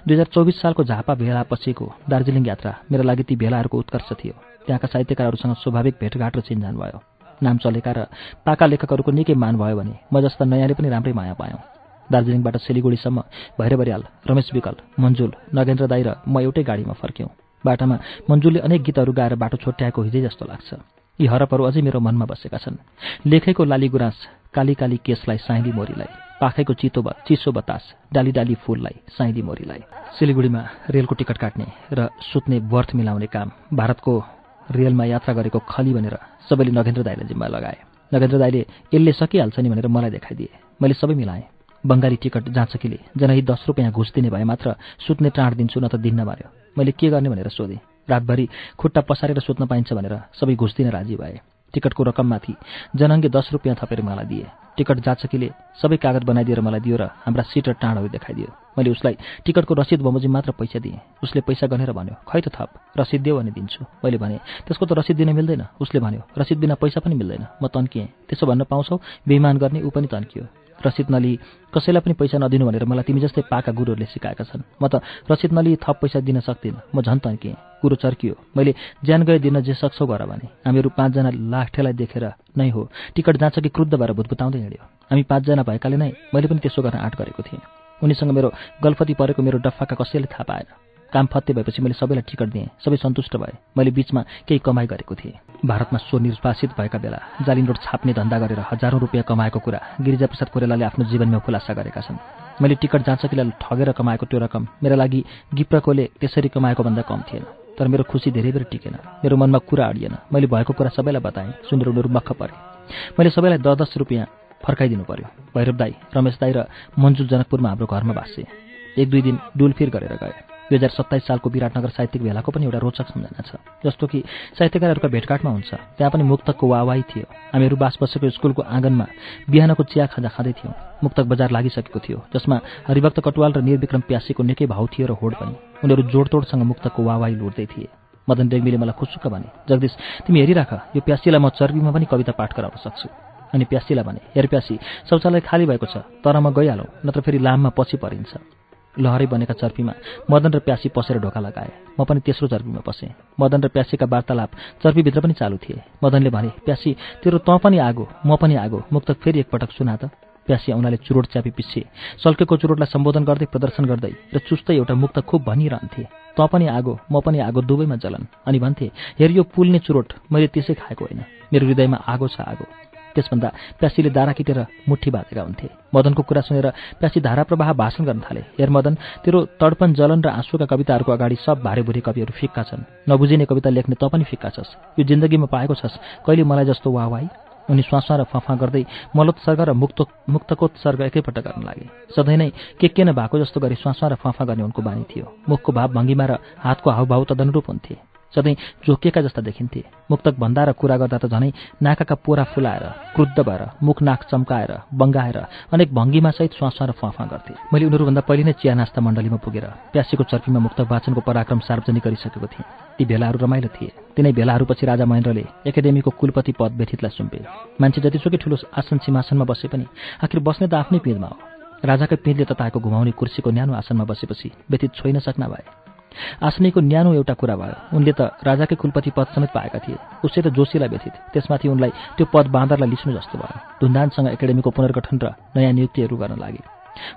दुई हजार चौबिस सालको झापा भेला पछिको दार्जिलिङ यात्रा मेरो लागि ती भेलाहरूको उत्कर्ष थियो। त्यहाँका साहित्यकारहरूसँग स्वाभाविक भेटघाट र चिन्जान भयो। नाम चलेका र पाका लेखकहरूको निकै मान भयो भने म जस्ता नयाँले पनि राम्रै माया पायौँ। दार्जिलिङबाट सिलिगुडीसम्म भैर बरियाल रमेश विकल मन्जुल नगेन्द्र दाई र म एउटै गाडीमा फर्क्यौँ। बाटामा मन्जुलले अनेक गीतहरू गाएर बाटो छोट्याएको हिजै जस्तो लाग्छ। यी हरपहरू अझै मेरो मनमा बसेका छन्। लेखेको लाली गुराँस काली काली केसलाई साइली मोरीलाई पाखैको चितो चिसो बतास डाली डाली फुललाई साइली मोरीलाई। सिलिगुडीमा रेलको टिकट काट्ने र सुत्ने बर्थ मिलाउने काम भारतको रेलमा यात्रा गरेको खली भनेर सबैले नगेन्द्र दाईलाई जिम्मा लगाए। नगेन्द्र दाईले यसले सकिहाल्छ नि भनेर मलाई देखाइदिए। मैले सबै मिलाएँ। बङ्गाली टिकट जाँचकीले जनही दस रुपियाँ घुस दिने भए मात्र सुत्ने टाँड दिन्छु न त दिन्न मार्यो मैले के गर्ने भनेर सोधेँ। रातभरि खुट्टा पसारेर सुत्न पाइन्छ भनेर सबै घुस दिन राजी भए। टिकटको रकममाथि जनङ्गे दस रुपियाँ थपेर मलाई दिए। टिकट जाचकीले सबै कागज बनाइदिएर मलाई दियो र हाम्रा सिट र टाँडहरू देखाइदियो। मैले उसलाई टिकटको रसिद बमोजिम मात्र पैसा दिएँ। उसले पैसा गनेर भन्यो खै त थप रसिद दियो भने दिन्छु। मैले भने त्यसको त रसिद दिन मिल्दैन। उसले भन्यो रसिद बिना पैसा पनि मिल्दैन। म तन्किएँ। त्यसो भन्न पाउँछौ बेइमान गर्ने ऊ पनि तन्कियो। रसिद नलिई कसैलाई पनि पैसा नदिनु भनेर मलाई तिमी जस्तै पाका गुरुहरूले सिकाएका छन्। म त रसिद नलिई थप पैसा दिन सक्दिनँ। म झन् तन्किएँ कुरो चर्कियो। मैले ज्यान गए दिन जे सक्छौ गर भने। हामीहरू पाँचजना लाठेलाई देखेर नै हो। टिकट जान्छ कि क्रुद्ध भएर भुतभुताउँदै हिँड्यो। हामी पाँचजना भएकाले नै मैले पनि त्यसो गर्न आँट गरेको थिएँ। उनीसँग मेरो गल्फती परेको मेरो डफाका कसैले थाहा पाएन। काम फत्ते भएपछि मैले सबैलाई टिकट दिएँ। सबै सन्तुष्ट भए। मैले बिचमा केही कमाइ गरेको थिएँ। भारतमा स्वनिर्वासित भएका बेला जाली नोट छाप्ने धन्दा गरेर हजारौँ रुपियाँ कमाएको कुरा गिरिजाप्रसाद कोरेलाले आफ्नो जीवनमा खुलासा गरेका छन्। मैले टिकट जाँचकीलाई ठगेर कमाएको त्यो रकम मेरा लागि गिप्रकोले त्यसरी कमाएको भन्दा कम थिएन। तर मेरो खुसी धेरै बेर टिकेन। मेरो मनमा कुरा अडिएन। मैले भएको कुरा सबैलाई बताएँ। सुनेर उनीहरू मक्ख परे। मैले सबैलाई दस दस रुपियाँ फर्काइदिनु पर्यो। भैरव दाई रमेश दाई र मन्जु जनकपुरमा हाम्रो घरमा बाँसे। एक दुई दिन डुलफिर गरेर गए। दुई हजार सत्ताइस सालको विराटनगर साहित्यिक भेलाको पनि एउटा रोचक सम्झना छ। जस्तो कि साहित्यकारहरूका भेटघाटमा हुन्छ त्यहाँ पनि मुक्तकको वावाई थियो। हामीहरू बास बसेको स्कुलको आँगनमा बिहानको चिया खाँदा खाँदै थियौँ। मुक्तक बजार लागिसकेको थियो जसमा हरिभक्त कटुवाल र निर्विक्रम प्यासीको निकै भाउ थियो र होड पनि। उनीहरू जोडतोडसँग मुक्तकको वावाई लुट्दै थिए। मदन रेग्मीले मलाई खुसुक्क भने जगदीश तिमी हेरिराख यो प्यासीलाई म चर्बीमा पनि कविता पाठ गराउन सक्छु। अनि प्यासीलाई भने हेर प्यासी शौचालय खाली भएको छ तर म गइहालौँ नत्र फेरि लाममा पछि परिन्छ। लहरै बनेका चर्पीमा मदन र प्यासी पसेर ढोका लगाए। म पनि तेस्रो चर्पीमा पसेँ। मदन र प्यासीका वार्तालाप चर्पीभित्र पनि चालु थिए। मदनले भने प्यासी तेरो तँ पनि आगो म पनि आगो मुक्तक फेरि एकपटक सुना त। प्यासी औनाले चुरोट च्यापी पिच्छे सल्केको चुरोटलाई सम्बोधन गर्दै प्रदर्शन गर्दै र चुस्तै एउटा मुक्त खुब भनिरहन्थे तँ पनि आगो म पनि आगो दुवैमा जलन। अनि भन्थे हेर यो पुल्ने चुरोट मैले त्यसै खाएको होइन। मेरो हृदयमा आगो छ आगो। त्यसभन्दा प्यासीले दारा किटेर मुठी बाँधेका हुन्थे। मदनको कुरा सुनेर प्यासी धारा प्रवाह भाषण गर्न थाले। हेर मदन तेरो तडपन जलन र आँसुका कविताहरूको अगाडि सब भारेभुरी कविहरू फिक्का छन्। नबुझिने कविता लेख्ने त पनि फिक्का छस्। यो जिन्दगीमा पाएको छस्। कहिले मलाई जस्तो वावाई उनी स्वास्वा र फफा गर्दै मलोत्सर्ग र मुक्त मुक्तकोत्सर्ग एकैपल्ट गर्न लागे। सधैँ नै के के न भएको जस्तो गरी स्वास्वा र फफा गर्ने उनको बानी थियो। मुखको भाव भङ्गीमा र हातको हावभाव तदनुरूप हुन्थे। सधैँ जोकिएका जस्ता देखिन्थे। मुक्तक भन्दा र कुरा गर्दा त झनै नाकाका पोरा फुलाएर क्रुद्ध भएर मुख नाक चम्काएर बङ्गाएर अनेक भङ्गीमा सहित स्वास्वा र फाँफा गर्थे। मैले उनीहरूभन्दा पहिले नै चिया नास्ता मण्डलीमा पुगेर प्यासीको चर्पीमा मुक्त वाचनको पराक्रम सार्वजनिक गरिसकेको थिएँ। ती भेलाहरू रमाइलो थिए। तिनै भेलाहरूपछि राजा महेन्द्रले एकाडेमीको कुलपति पद व्यथितलाई सुम्पे। मान्छे जतिसुकै ठुलो आसन सिंहासनमा बसे पनि आखिर बस्ने त आफ्नै पिँधमा हो। राजाकै पिँधले तताएको घुमाउने कुर्सीको न्यानो आसनमा बसेपछि व्यतीत छोइन सक्न भए। आश्रयको न्यानो एउटा कुरा भयो। उनले त राजाकै कुलपति पद समेत पाएका थिए। उसै त जोशीलाई व्यथित। त्यसमाथि उनलाई त्यो पद बाँदरलाई लिस्नु जस्तो भयो। धुन्धानसँग एकाडेमीको पुनर्गठन र नयाँ नियुक्तिहरू गर्न लागे।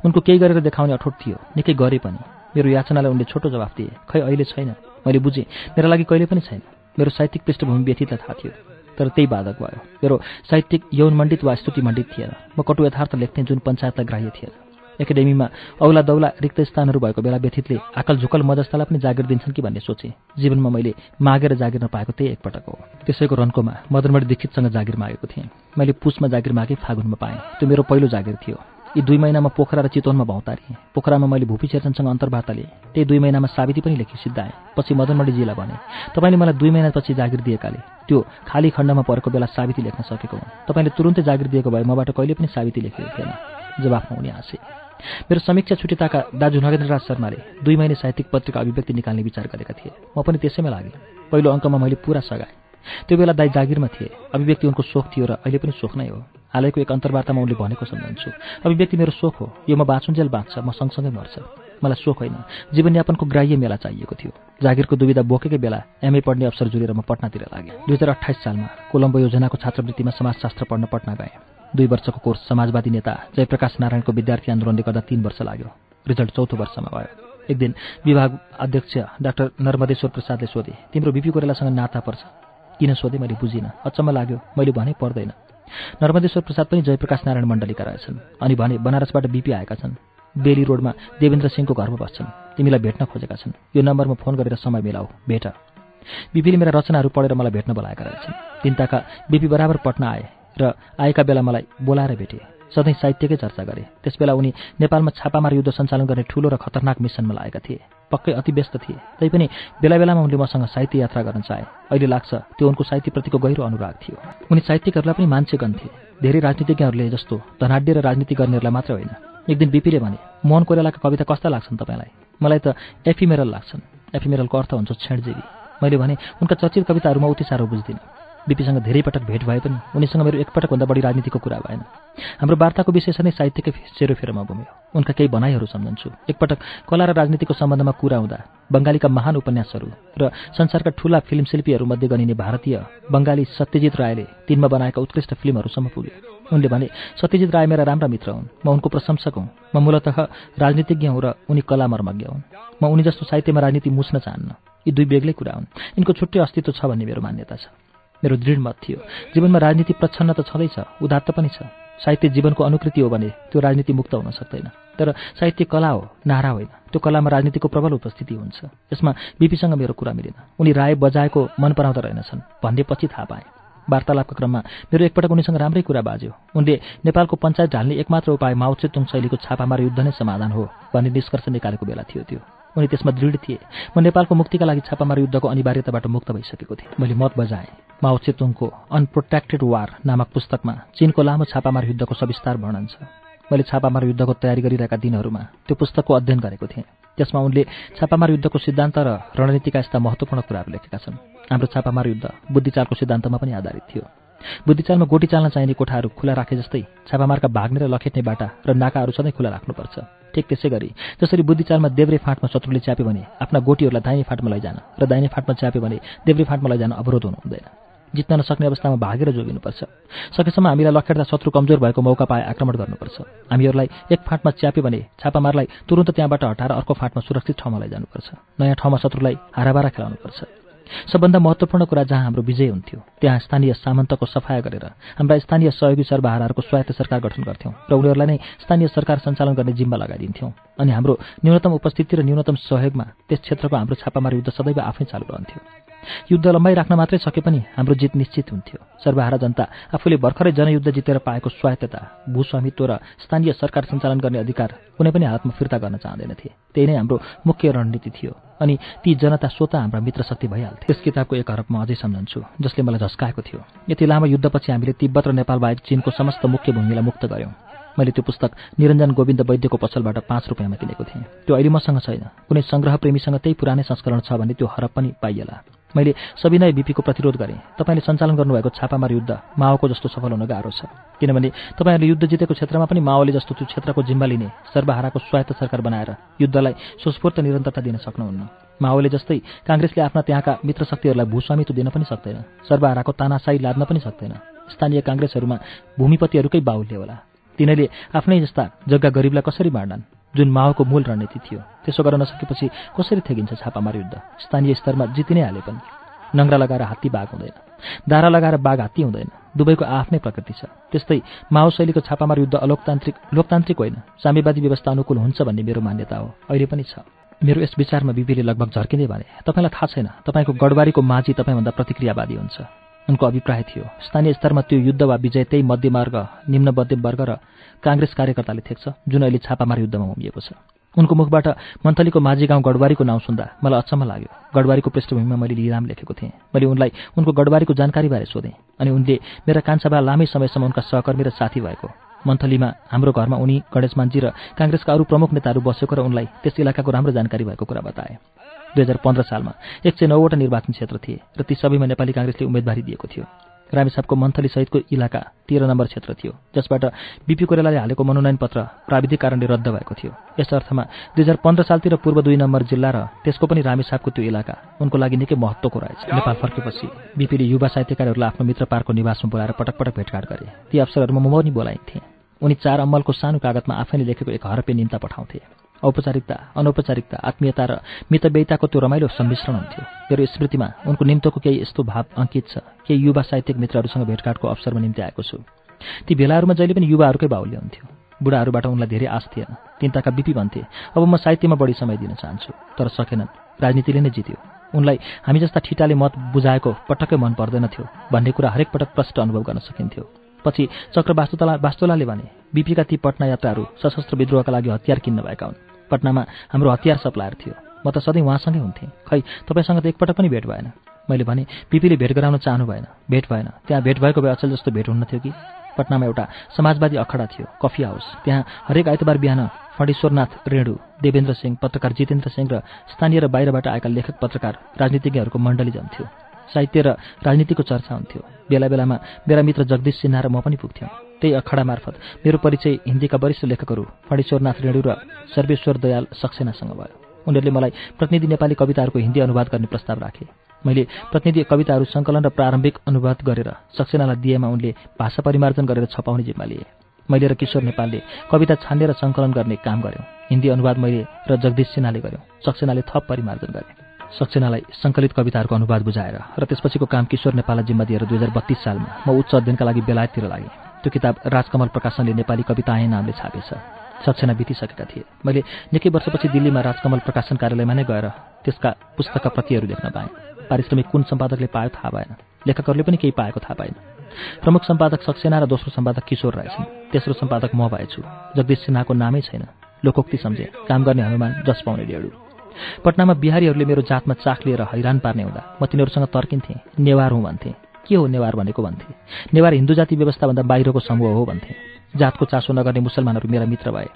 उनको केही गरेर देखाउने अठोट थियो। निकै गरे पनि। मेरो याचनालाई उनले छोटो जवाफ दिए। खै अहिले छैन? मैले बुझेँ। मेरो लागि कहिले पनि छैन। मेरो साहित्यिक पृष्ठभूमि व्यथितलाई थाहा थियो। तर त्यही बाधक भयो। मेरो साहित्यिक यौन मण्डित वा स्तुति मण्डित थिएन। म कटु यथार्थ लेख्ने जुन पञ्चायतलाई ग्राह्य थिएन। एकाडेमीमा औला दौला रिक्त स्थानहरू भएको बेला व्यथितले आकल झुकल मजस्तालाई पनि जागिर दिन्छन् कि भन्ने सोचेँ। जीवनमा मैले मागेर जागिर नपाएको त्यही एकपटक हो। त्यसैको रन्कोमा मदनमणि दीक्षितसँग जागिर मागेको थिएँ। मैले पुसमा जागिर मागे फागुनमा पाएँ। त्यो मेरो पहिलो जागिर थियो। यी दुई महिनामा पोखरा र चितवनमा भौतारेँ पोखरामा मैले भूपी शेरचनसँग अन्तर्वार्ता लिएँ। त्यही दुई महिनामा साबिती पनि लेखी सिद्धाएँ पछि मदनमणिजीलाई भने तपाईँले मलाई दुई महिनापछि जागिर दिएकाले। त्यो खाली खण्डमा परेको बेला साबिती लेख्न सकेको हुँ तपाईँले तुरुन्तै जागिर दिएको भए मबाट कहिले पनि साबिती लेखेको थिएन। जवाफमा उनी हाँसे। मेरो समीक्षा छुटिताका दाजु नगेन्द्रराज शर्माले दुई महिने साहित्यिक पत्रिका अभिव्यक्ति निकाल्ने विचार गरेका थिए। म पनि त्यसैमा लागेँ। पहिलो अङ्कमा मैले पुरा सघाएँ। त्यो बेला दाई जागिरमा थिए। अभिव्यक्ति उनको सोख थियो र अहिले पनि सोख नै हो। हालैको एक अन्तर्वार्तामा उनले भनेको सम्झन्छु। अभिव्यक्ति मेरो सोख हो। यो म बाँचुन्जेल बाँच्छ म सँगसँगै मर्छ। मलाई सोख होइन। जीवनयापनको ग्राह्य मेला चाहिएको थियो। जागिरको दुविधा बोकेकै बेला एमए पढ्ने अवसर जुरेर म पटनातिर लागेँ। दुई हजार अठाइस सालमा कोलम्बो योजनाको छात्रवृत्तिमा समाजशास्त्र पढ्न पटना गएँ। दुई वर्षको कोर्स समाजवादी नेता जयप्रकाश नारायणको विद्यार्थी आन्दोलनले गर्दा तीन वर्ष लाग्यो। रिजल्ट चौथो वर्षमा भयो। एक दिन विभाग अध्यक्ष डाक्टर नर्मदेश्वर प्रसादले सोधे तिम्रो बिपी कोरेलासँग नाता पर्छ? किन सोधेँ? मैले बुझिनँ। अचम्म लाग्यो। मैले भने पर्दैन नर्मदेश्वर प्रसाद पनि जयप्रकाश नारायण मण्डलीका रहेछन् अनि भने बनारसबाट बिपी आएका छन्। बेली रोडमा देवेन्द्र सिंहको घरमा बस्छन्। तिमीलाई भेट्न खोजेका छन्। यो नम्बरमा फोन गरेर समय मिलाऊ। भेट। बिपीले मेरा रचनाहरू पढेर मलाई भेट्न बोलाएका रहेछन्। तिनताका बिपी बराबर पट्न आए। र आएका बेला मलाई बोलाएर भेटे सधैँ साहित्यकै चर्चा गरे। त्यसबेला उनी नेपालमा छापामार युद्ध सञ्चालन गर्ने ठूलो र खतरनाक मिसनमा लागेका थिए। पक्कै अति व्यस्त थिए। तैपनि बेला बेलामा उनले मसँग साहित्य यात्रा गर्न चाहे। अहिले लाग्छ त्यो उनको साहित्यप्रतिको गहिरो अनुराग थियो। उनी साहित्यिकहरूलाई पनि मान्छे गन्थे धेरै राजनीतिज्ञहरूले जस्तो धनाड्य र राजनीति गर्नेहरूलाई मात्र होइन। एक दिन बिपीले भने मोहन कोइरालाका कविता कस्ता लाग्छन् तपाईँलाई? मलाई त एफिमेरल लाग्छन्। एफिमेरलको अर्थ हुन्छ क्षणजीवी। मैले भने उनका चर्चित कविताहरूमा उति साह्रो बुझ्दिनँ। बिपीसँग धेरै पटक भेट भए पनि उनीसँग मेरो एकपटकभन्दा बढी राजनीतिको कुरा भएन। हाम्रो वार्ताको विशेष नै साहित्यकै सेरोफेरोमा घुम्यो उनका केही भनाइहरू सम्झन्छु। एकपटक कला र राजनीतिको सम्बन्धमा कुरा हुँदा बङ्गालीका महान उपन्यासहरू र संसारका ठूला फिल्म शिल्पीहरूमध्ये गनिने भारतीय बङ्गाली सत्यजित रायले तिनमा बनाएका उत्कृष्ट फिल्महरूसम्म पुगे उनले भने सत्यजित राय मेरा राम्रा मित्र हुन्। म उनको प्रशंसक हुँ। म मूलतः राजनीतिज्ञ हुँ र उनी कला मर्मज्ञ हुन्। म उनी जस्तो साहित्यमा राजनीति मुस्न चाहन्न। यी दुई बेग्लै कुरा हुन्। यिनको छुट्टै अस्तित्व छ भन्ने मेरो मान्यता छ। मेरो दृढ मत थियो। जीवनमा राजनीति प्रच्छन्न त छँदैछ उदात्त पनि छ। साहित्य जीवनको अनुकृति हो भने त्यो राजनीति मुक्त हुन सक्दैन। तर साहित्य कला हो नारा होइन। त्यो कलामा राजनीतिको प्रबल उपस्थिति हुन्छ। यसमा बिपीसँग मेरो कुरा मिलेन। उनी राय बजाएको मन पराउँदा रहेनछन् भन्ने पछि थाहा पाएँ। वार्तालापको क्रममा मेरो एकपटक उनीसँग राम्रै कुरा बाज्यो। उनले नेपालको पञ्चायत ढाल्ने एकमात्र उपाय माओचेतुङ शैलीको छापामार युद्ध नै समाधान हो भन्ने निष्कर्ष निकालेको बेला थियो त्यो। उनी त्यसमा दृढ थिए। म नेपालको मुक्तिका लागि छापामार युद्धको अनिवार्यताबाट मुक्त भइसकेको थिएँ। मैले मत बजाएँ। माओ चेतुङको अनप्रोटेक्टेड वार नामक पुस्तकमा चीनको लामो छापामार युद्धको सविस्तार वर्णन छ। मैले छापामार युद्धको तयारी गरिरहेका दिनहरूमा त्यो पुस्तकको अध्ययन गरेको थिएँ। त्यसमा उनले छापामार युद्धको सिद्धान्त र रणनीतिका यस्ता महत्त्वपूर्ण कुराहरू लेखेका छन्। हाम्रो छापामार युद्ध बुद्धिचालको सिद्धान्तमा पनि आधारित थियो। बुद्धिचालमा गोटी चाल्न चाहिने कोठाहरू खुला राखे जस्तै छापामारका भाग्ने र लखेट्ने बाटा र नाकाहरू सधैँ खुला राख्नुपर्छ। ठिक त्यसै गरी। जसरी बुद्धिचालमा देब्रे फाँटमा शत्रुले च्याप्यो भने आफ्ना गोटीहरूलाई दाहिने फाँटमा लैजान र दाहिने फाँटमा च्याप्यो भने देब्रे फाँटमा लैजान अवरोध हुनु हुँदैन। जित्न नसक्ने अवस्थामा भागेर जोगिनुपर्छ। सकेसम्म हामीलाई लखेट्दा शत्रु कमजोर भएको मौका पाए आक्रमण गर्नुपर्छ। हामीहरूलाई एक फाँटमा च्याप्यो भने छापामारलाई तुरन्त त्यहाँबाट हटाएर अर्को फाँटमा सुरक्षित ठाउँमा लैजानुपर्छ। नयाँ ठाउँमा शत्रुलाई हाराबारा खेलाउनुपर्छ। सबभन्दा महत्त्वपूर्ण कुरा जहाँ हाम्रो विजय हुन्थ्यो त्यहाँ स्थानीय सामन्तको सफाया गरेर हाम्रा स्थानीय सहयोगी सर्वहाराहरूको स्वायत्त सरकार गठन गर्थ्यौँ र उनीहरूलाई नै स्थानीय सरकार सञ्चालन गर्ने जिम्मा लगाइदिन्थ्यौँ। अनि हाम्रो न्यूनतम उपस्थिति र न्यूनतम सहयोगमा त्यस क्षेत्रको हाम्रो छापामार युद्ध सदैव आफै चालु रहन्थ्यो। युद्ध लम्बाइ राख्न मात्रै सके पनि हाम्रो जित निश्चित हुन्थ्यो। सर्वहारा जनता आफूले भर्खरै जनयुद्ध जितेर पाएको स्वायत्तता भूस्वामित्व र स्थानीय सरकार सञ्चालन गर्ने अधिकार कुनै पनि हालतमा फिर्ता गर्न चाहँदैनथे। त्यही नै हाम्रो मुख्य रणनीति थियो अनि ती जनता स्वत हाम्रा मित्र शक्ति भइहाल्थे। त्यस किताबको एक हरफ म अझै सम्झन्छु जसले मलाई झस्काएको थियो। यति लामो युद्धपछि हामीले तिब्बत र नेपाल बाहेक चीनको समस्त मुख्य भूमिलाई मुक्त गऱ्यौँ। मैले त्यो पुस्तक निरञ्जन गोविन्द वैद्यको पसलबाट पाँच रुपियाँमा किनेको थिएँ। त्यो अहिले मसँग छैन। कुनै सङ्ग्रह प्रेमीसँग त्यही पुरानै संस्करण छ भने त्यो हरप पनि पाइएला। मैले सविनय बिपीको प्रतिरोध गरेँ। तपाईँले सञ्चालन गर्नुभएको छापामार युद्ध माओको जस्तो सफल हुन गाह्रो छ। किनभने तपाईँहरूले युद्ध जितेको क्षेत्रमा पनि माओले जस्तो त्यो क्षेत्रको जिम्मा लिने सर्वहाराको स्वायत्त सरकार बनाएर युद्धलाई सुस्फूर्त निरन्तरता दिन सक्नुहुन्न। माओले जस्तै काङ्ग्रेसले आफ्ना त्यहाँका मित्र शक्तिहरूलाई भूस्वामित्व दिन पनि सक्दैन। सर्वहाराको तानासाई लाद्न पनि सक्दैन। स्थानीय काङ्ग्रेसहरूमा भूमिपतिहरूकै बाहुल्य होला। तिनीहरूले आफ्नै जस्ता जग्गा गरिबलाई कसरी बाँड्छन्? जुन माओको मूल रणनीति थियो त्यसो गर्न नसकेपछि कसरी थेगिन्छ छापामार युद्ध? स्थानीय स्तरमा जिति नै हाले पनि। नङ्ग्रा लगाएर हात्ती बाघ हुँदैन। दारा लगाएर बाघ हात्ती हुँदैन। दुवैको आफ्नै प्रकृति छ। त्यस्तै माओ शैलीको छापामार युद्ध अलोकतान्त्रिक लोकतान्त्रिक होइन। साम्यवादी व्यवस्था अनुकूल हुन्छ भन्ने मेरो मान्यता हो। अहिले पनि छ। मेरो यस विचारमा बिबीले लगभग झर्किँदै भने तपाईँलाई थाहा छैन तपाईँको गडबारीको माझी तपाईँभन्दा प्रतिक्रियावादी हुन्छ। उनको अभिप्राय थियो। स्थानीय स्तरमा त्यो युद्ध वा विजय त्यही मध्यमार्ग निम्न मध्यमवर्ग र काङ्ग्रेस कार्यकर्ताले थेक्छ जुन अहिले छापामार युद्धमा उमिएको छ। उनको मुखबाट मन्थलीको माझी गाउँ गडबारीको नाउँ सुन्दा मलाई अचम्म लाग्यो। गडबारीको पृष्ठभूमिमा मैले लिराम लेखेको थिएँ। मैले उनलाई उनको गडबारीको जानकारीबारे सोधेँ अनि उनले मेरा कान्छाबा लामै समयसम्म उनका सहकर्मी र साथी भएको। मन्थलीमा हाम्रो घरमा उनी गणेशमानजी र काङ्ग्रेसका अरू प्रमुख नेताहरू बसेको र उनलाई त्यस इलाकाको राम्रो जानकारी भएको कुरा बताए। दुई हजार पन्ध्र सालमा एक सय नौवटा निर्वाचन क्षेत्र थिए र ती सबैमा नेपाली काङ्ग्रेसले उम्मेदवारी दिएको थियो। रामेसापको मन्थली सहितको इलाका तेह्र नम्बर क्षेत्र थियो जसबाट बिपी कोरेलाले हालेको मनोनयन पत्र प्राविधिक कारणले रद्द भएको थियो। यस अर्थमा दुई हजार पन्ध्र सालतिर पूर्व दुई नम्बर जिल्ला र त्यसको पनि रामेसापको त्यो इलाका उनको लागि निकै महत्त्वको रहेछ। नेपाल फर्केपछि बिपीले युवा साहित्यकारहरूलाई आफ्नो मित्र पार्कको निवासमा बोलाएर पटक पटक भेटघाट गरे। ती अवसरहरूमा म पनि बोलाइन्थेँ। उनी चार अम्मलको सानो कागतमा आफैले लेखेको एक हरपे निम्ता पठाउँथे। औपचारिकता अनौपचारिकता आत्मीयता र मितव्ययताको त्यो रमाइलो सम्मिश्रण हुन्थ्यो। मेरो स्मृतिमा उनको निम्तोको केही यस्तो भाव अङ्कित छ केही युवा साहित्यिक मित्रहरूसँग भेटघाटको अवसरमा निम्ति आएको छु। ती भेलाहरूमा जहिले पनि युवाहरूकै बाहुल्य हुन्थ्यो। बुढाहरूबाट उनलाई धेरै आश थिएन तिनताका बिपी भन्थे अब म साहित्यमा बढी समय दिन चाहन्छु तर सकेनन् राजनीतिले नै जित्यो। उनलाई हामी जस्ता ठिटाले मत बुझाएको पटक्कै मन पर्दैनथ्यो भन्ने कुरा हरेक पटक प्रष्ट अनुभव गर्न सकिन्थ्यो। पछि चक्र वास्तुतला वास्तुलाले भने बिपीका ती पटना यात्राहरू सशस्त्र विद्रोहका लागि हतियार किन्न भएका हुन्। पटनामा हाम्रो हतियार सप्लायर थियो। म त सधैँ उहाँसँगै हुन्थेँ। खै तपाईँसँग त एकपटक पनि भेट भएन। मैले भने पिपीले भेट गराउन चाहनु भएन। भेट भएन। त्यहाँ भेट भएको भए अचल जस्तो भेट हुन्न थियो कि? पटनामा एउटा समाजवादी अखडा थियो कफी हाउस। त्यहाँ हरेक आइतबार बिहान फणेश्वरनाथ रेणु देवेन्द्र सिंह पत्रकार जितेन्द्र सिंह र स्थानीय र बाहिरबाट आएका लेखक पत्रकार राजनीतिज्ञहरूको मण्डली जन्थ्यो। साहित्य र राजनीतिको चर्चा हुन्थ्यो। बेला बेलामा मेरा मित्र जगदीश सिन्हा र म पनि पुग्थ्यौँ। त्यही अखाडा मार्फत। मेरो परिचय हिन्दीका वरिष्ठ लेखकहरू फणेश्वरनाथ रेणु र सर्वेश्वर दयाल सक्सेनासँग भयो। उनीहरूले मलाई प्रतिनिधि नेपाली कविताहरूको हिन्दी अनुवाद गर्ने प्रस्ताव राखे। मैले प्रतिनिधि कविताहरू सङ्कलन र प्रारम्भिक अनुवाद गरेर सक्सेनालाई दिएमा उनले भाषा परिमार्जन गरेर छपाउने जिम्मा लिए। मैले र किशोर नेपालले कविता छान्ने र सङ्कलन गर्ने काम गऱ्यौँ हिन्दी अनुवाद मैले र जगदीश सिन्हाले गऱ्यौँ सक्सेनाले थप परिमार्जन गरे। सक्सेनालाई सङ्कलित कविताहरूको अनुवाद बुझाएर र त्यसपछिको काम किशोर नेपाललाई जिम्मा दिएर दुई हजार बत्तीस सालमा म उच्च अध्ययनका लागि बेलायततिर लागेँ। त्यो किताब राजकमल प्रकाशनले नेपाली कविता आए नामले छापेछ। सक्षना बितिसकेका थिए। मैले निकै वर्षपछि दिल्लीमा राजकमल प्रकाशन कार्यालयमा नै गएर त्यसका पुस्तकका प्रतिहरू देख्न पाएँ। पारिश्रमिक कुन सम्पादकले पायो थाहा भएन। लेखकहरूले पनि केही पाएको थाहा पाएन। प्रमुख सम्पादक सक्सेना र दोस्रो सम्पादक किशोर रहेछन् तेस्रो सम्पादक म भएछु। जगदीश सिन्हाको नामै छैन। लोकोक्ति सम्झे। काम गर्ने हनुमान जस पाउने डेढु पटनामा बिहारीहरूले मेरो जातमा चाख लिएर हैरान पार्ने हुँदा म तिनीहरूसँग तर्किन्थेँ। नेवार हुँ भन्थेँ। के हो नेवार भनेको भन्थे। नेवार हिन्दू जाति व्यवस्थाभन्दा बाहिरको समूह हो भन्थे। जातको चासो नगर्ने मुसलमानहरू मेरा मित्र भए।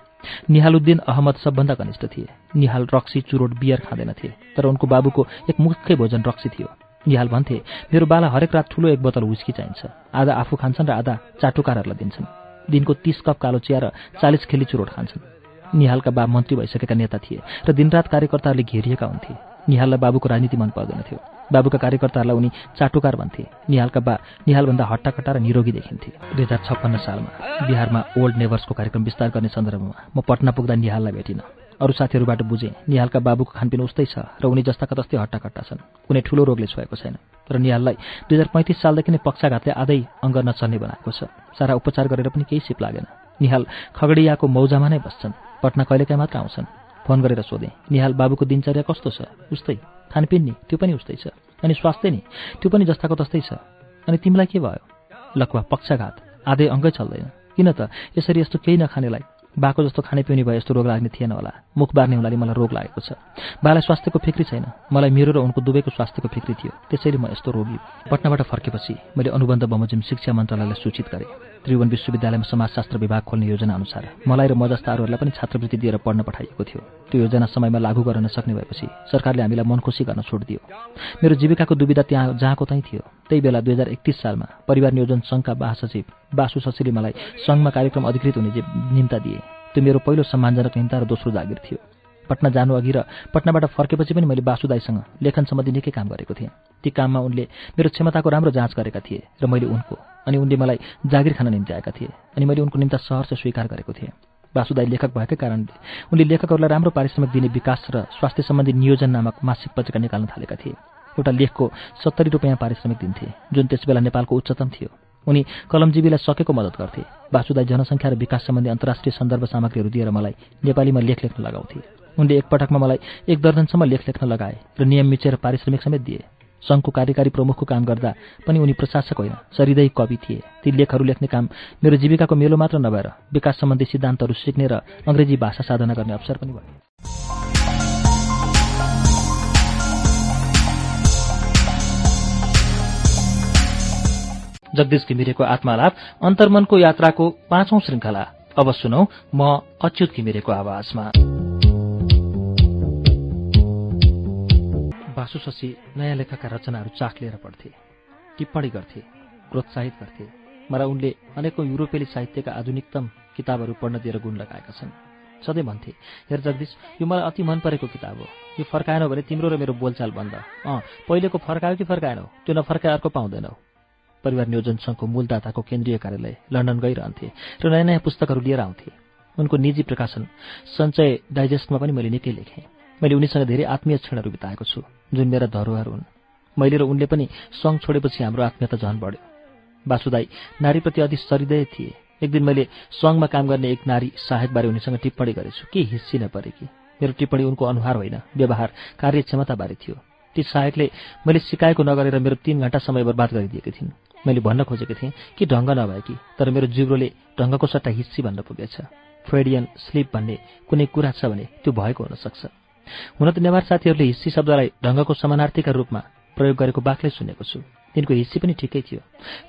निहालुद्दिन अहमद सबभन्दा घनिष्ठ थिए। निहाल रक्सी चुरोट बियर खाँदैनथे तर उनको बाबुको एक मुख्य भोजन रक्सी थियो। निहाल भन्थे मेरो बाला हरेक रात ठुलो एक बोतल हुस्की चाहिन्छ। आधा आफू खान्छन् र आधा चाटुकारहरूलाई दिन्छन्। दिनको तीस कप कालो चिया र चालिस खेली चुरोट खान्छन्। निहालका बा मन्त्री भइसकेका नेता थिए र दिनरात कार्यकर्ताहरूले घेरिएका हुन्थे। निहाललाई बाबुको राजनीति मन पर्दैनथ्यो बाबुका कार्यकर्ताहरूलाई उनी चाटुकार भन्थे। निहालका बा निहालभन्दा हट्टाकट्टा र निरोगी देखिन्थे। दुई हजार छप्पन्न सालमा बिहारमा ओल्ड नेभर्सको कार्यक्रम विस्तार गर्ने सन्दर्भमा म पटना पुग्दा निहाललाई भेटिनँ। अरू साथीहरूबाट बुझेँ निहालका बाबुको खानपिन उस्तै छ र उनी जस्ताका तस्तै हट्टाकट्टा छन्। कुनै ठुलो रोगले छोएको छैन। तर निहाललाई दुई हजार पैँतिस सालदेखि नै पक्षाघातले आधै अङ्ग नचल्ने बनाएको छ। सारा उपचार गरेर पनि केही सिप लागेन। निहाल खगडियाको मौजामा नै बस्छन्। पटना कहिलेकाहीँ मात्र आउँछन्। फोन गरेर सोधेँ निहाल बाबुको दिनचर्या कस्तो छ? उस्तै खानपिन नि त्यो पनि उस्तै छ। अनि स्वास्थ्य नि त्यो पनि जस्ताको तस्तै छ। अनि तिमीलाई के भयो? लकवा पक्षाघात आधै अङ्गै चल्दैन। किन त यसरी यस्तो केही नखानेलाई बाको जस्तो खाने पिउने भए यस्तो रोग लाग्ने थिएन होला। मुख बार्ने हुनाले मलाई रोग लागेको छ। बालाई स्वास्थ्यको फिक्री छैन। मलाई मेरो र उनको दुवैको स्वास्थ्यको फिक्री थियो। त्यसैले म यस्तो रोगी। पटनाबाट फर्केपछि मैले अनुबन्ध बमोजिम शिक्षा मन्त्रालयलाई सूचित गरेँ। त्रिभुवन विश्वविद्यालयमा समाजशास्त्र विभाग खोल्ने योजना अनुसार मलाई र म जस्ता अरूहरूलाई पनि छात्रवृत्ति दिएर पढ्न पठाइएको थियो। त्यो योजना समयमा लागू गर्न नसक्ने भएपछि सरकारले हामीलाई मनखुसी गर्न छोड दियो। मेरो जीविकाको दुविधा त्यहाँ जहाँको त्यहीँ थियो। त्यही बेला दुई हजार एकतिस सालमा परिवार नियोजन सङ्घका महासचिव बासु शशीले मलाई सङ्घमा कार्यक्रम अधिकृत हुने निम्ता दिए। त्यो मेरो पहिलो सम्मानजनक निम्ता र दोस्रो जागिर थियो। पटना जानु अघि र पटनाबाट फर्केपछि पनि मैले बासुदाईसँग लेखन सम्बन्धी निकै काम गरेको थिएँ। ती काममा उनले मेरो क्षमताको राम्रो जाँच गरेका थिए र मैले उनको अनि उनले मलाई जागिर खान निम्ति आएका थिए। अनि मैले उनको निम्ति सहर्ष स्वीकार गरेको थिएँ। बासुदाई लेखक भएकै कारणले उनले लेखकहरूलाई राम्रो पारिश्रमिक दिने विकास र स्वास्थ्य सम्बन्धी नियोजन नामक मासिक पत्रिका निकाल्न थालेका थिए। एउटा लेखको सत्तरी रुपियाँ पारिश्रमिक दिन्थे जुन त्यसबेला नेपालको उच्चतम थियो। उनी कलमजीवीलाई सकेको मद्दत गर्थे। वासुदाई जनसङ्ख्या र विकास सम्बन्धी अन्तर्राष्ट्रिय सन्दर्भ सामग्रीहरू दिएर मलाई नेपालीमा लेख लेख्न लगाउँथे। उनले एकपटकमा मलाई एक दर्जनसम्म लेख लेख्न लगाए र नियम मिचेर पारिश्रमिक समेत दिए। सङ्घको कार्यकारी प्रमुखको काम गर्दा पनि उनी प्रशासक होइन सरिदै कवि थिए। ती लेखहरू लेख्ने काम मेरो जीविकाको मेलो मात्र नभएर विकास सम्बन्धी सिद्धान्तहरू सिक्ने र अङ्ग्रेजी भाषा साधना गर्ने अवसर पनि भयो। जगदीश घिमिरेको आत्मालाप अन्तर्मनको यात्राको पाँचौं श्रृङ्खला। अब सुनौ म अच्युत घिमिरेको आवाजमा। बासु शशी नयाँ लेखका रचनाहरू चाख लिएर पढ्थे टिप्पणी गर्थे प्रोत्साहित गर्थे मलाई उनले अनेकौँ युरोपेली साहित्यका आधुनिकतम किताबहरू पढ्न दिएर गुण लगाएका छन्। सधैँ भन्थे हेर जगदीश यो मलाई अति मन परेको किताब हो। यो फर्काएनौ भने तिम्रो र मेरो बोलचाल बन्द। अँ पहिलेको फर्कायो कि फर्काएनौ? त्यो नफर्काए अर्को पाउँदैनौ। परिवार नियोजन सङ्घको मूलदाताको केन्द्रीय कार्यालय लन्डन गइरहन्थे र नयाँ नयाँ पुस्तकहरू लिएर आउँथे। उनको निजी प्रकाशन सञ्चय डाइजेस्टमा पनि मैले निकै लेखेँ। मैले उनीसँग धेरै आत्मीय क्षणहरू बिताएको छु। जुन मेरा धरोहर हुन्। मैले र उनले पनि सङ्घ छोडेपछि हाम्रो आत्मीयता झन बढ्यो। वासुदाई नारीप्रति अति सरिदय थिए। एक दिन मैले सङ्घमा काम गर्ने एक नारी सहायकबारे उनीसँग टिप्पणी गरेछु। के हिस्सिन परे कि? मेरो टिप्पणी उनको अनुहार होइन व्यवहार कार्यक्षमताबारे थियो। ती सहायकले मैले सिकाएको नगरेर मेरो तीन घण्टा समय बर्बाद गरिदिएकी थिइन्। मैले भन्न खोजेको थिएँ कि ढङ्ग नभए कि तर मेरो जिब्रोले ढङ्गको सट्टा हिस्सी भन्न पुगेछ। फ्रेडियन स्लिप भन्ने कुनै कुरा छ भने त्यो भएको हुन सक्छ। हुन त नेवार साथीहरूले हिस्सी शब्दलाई ढङ्गको समानार्थीका रूपमा प्रयोग गरेको बाक्लै सुनेको छु। तिनको हिस्सी पनि ठिकै थियो।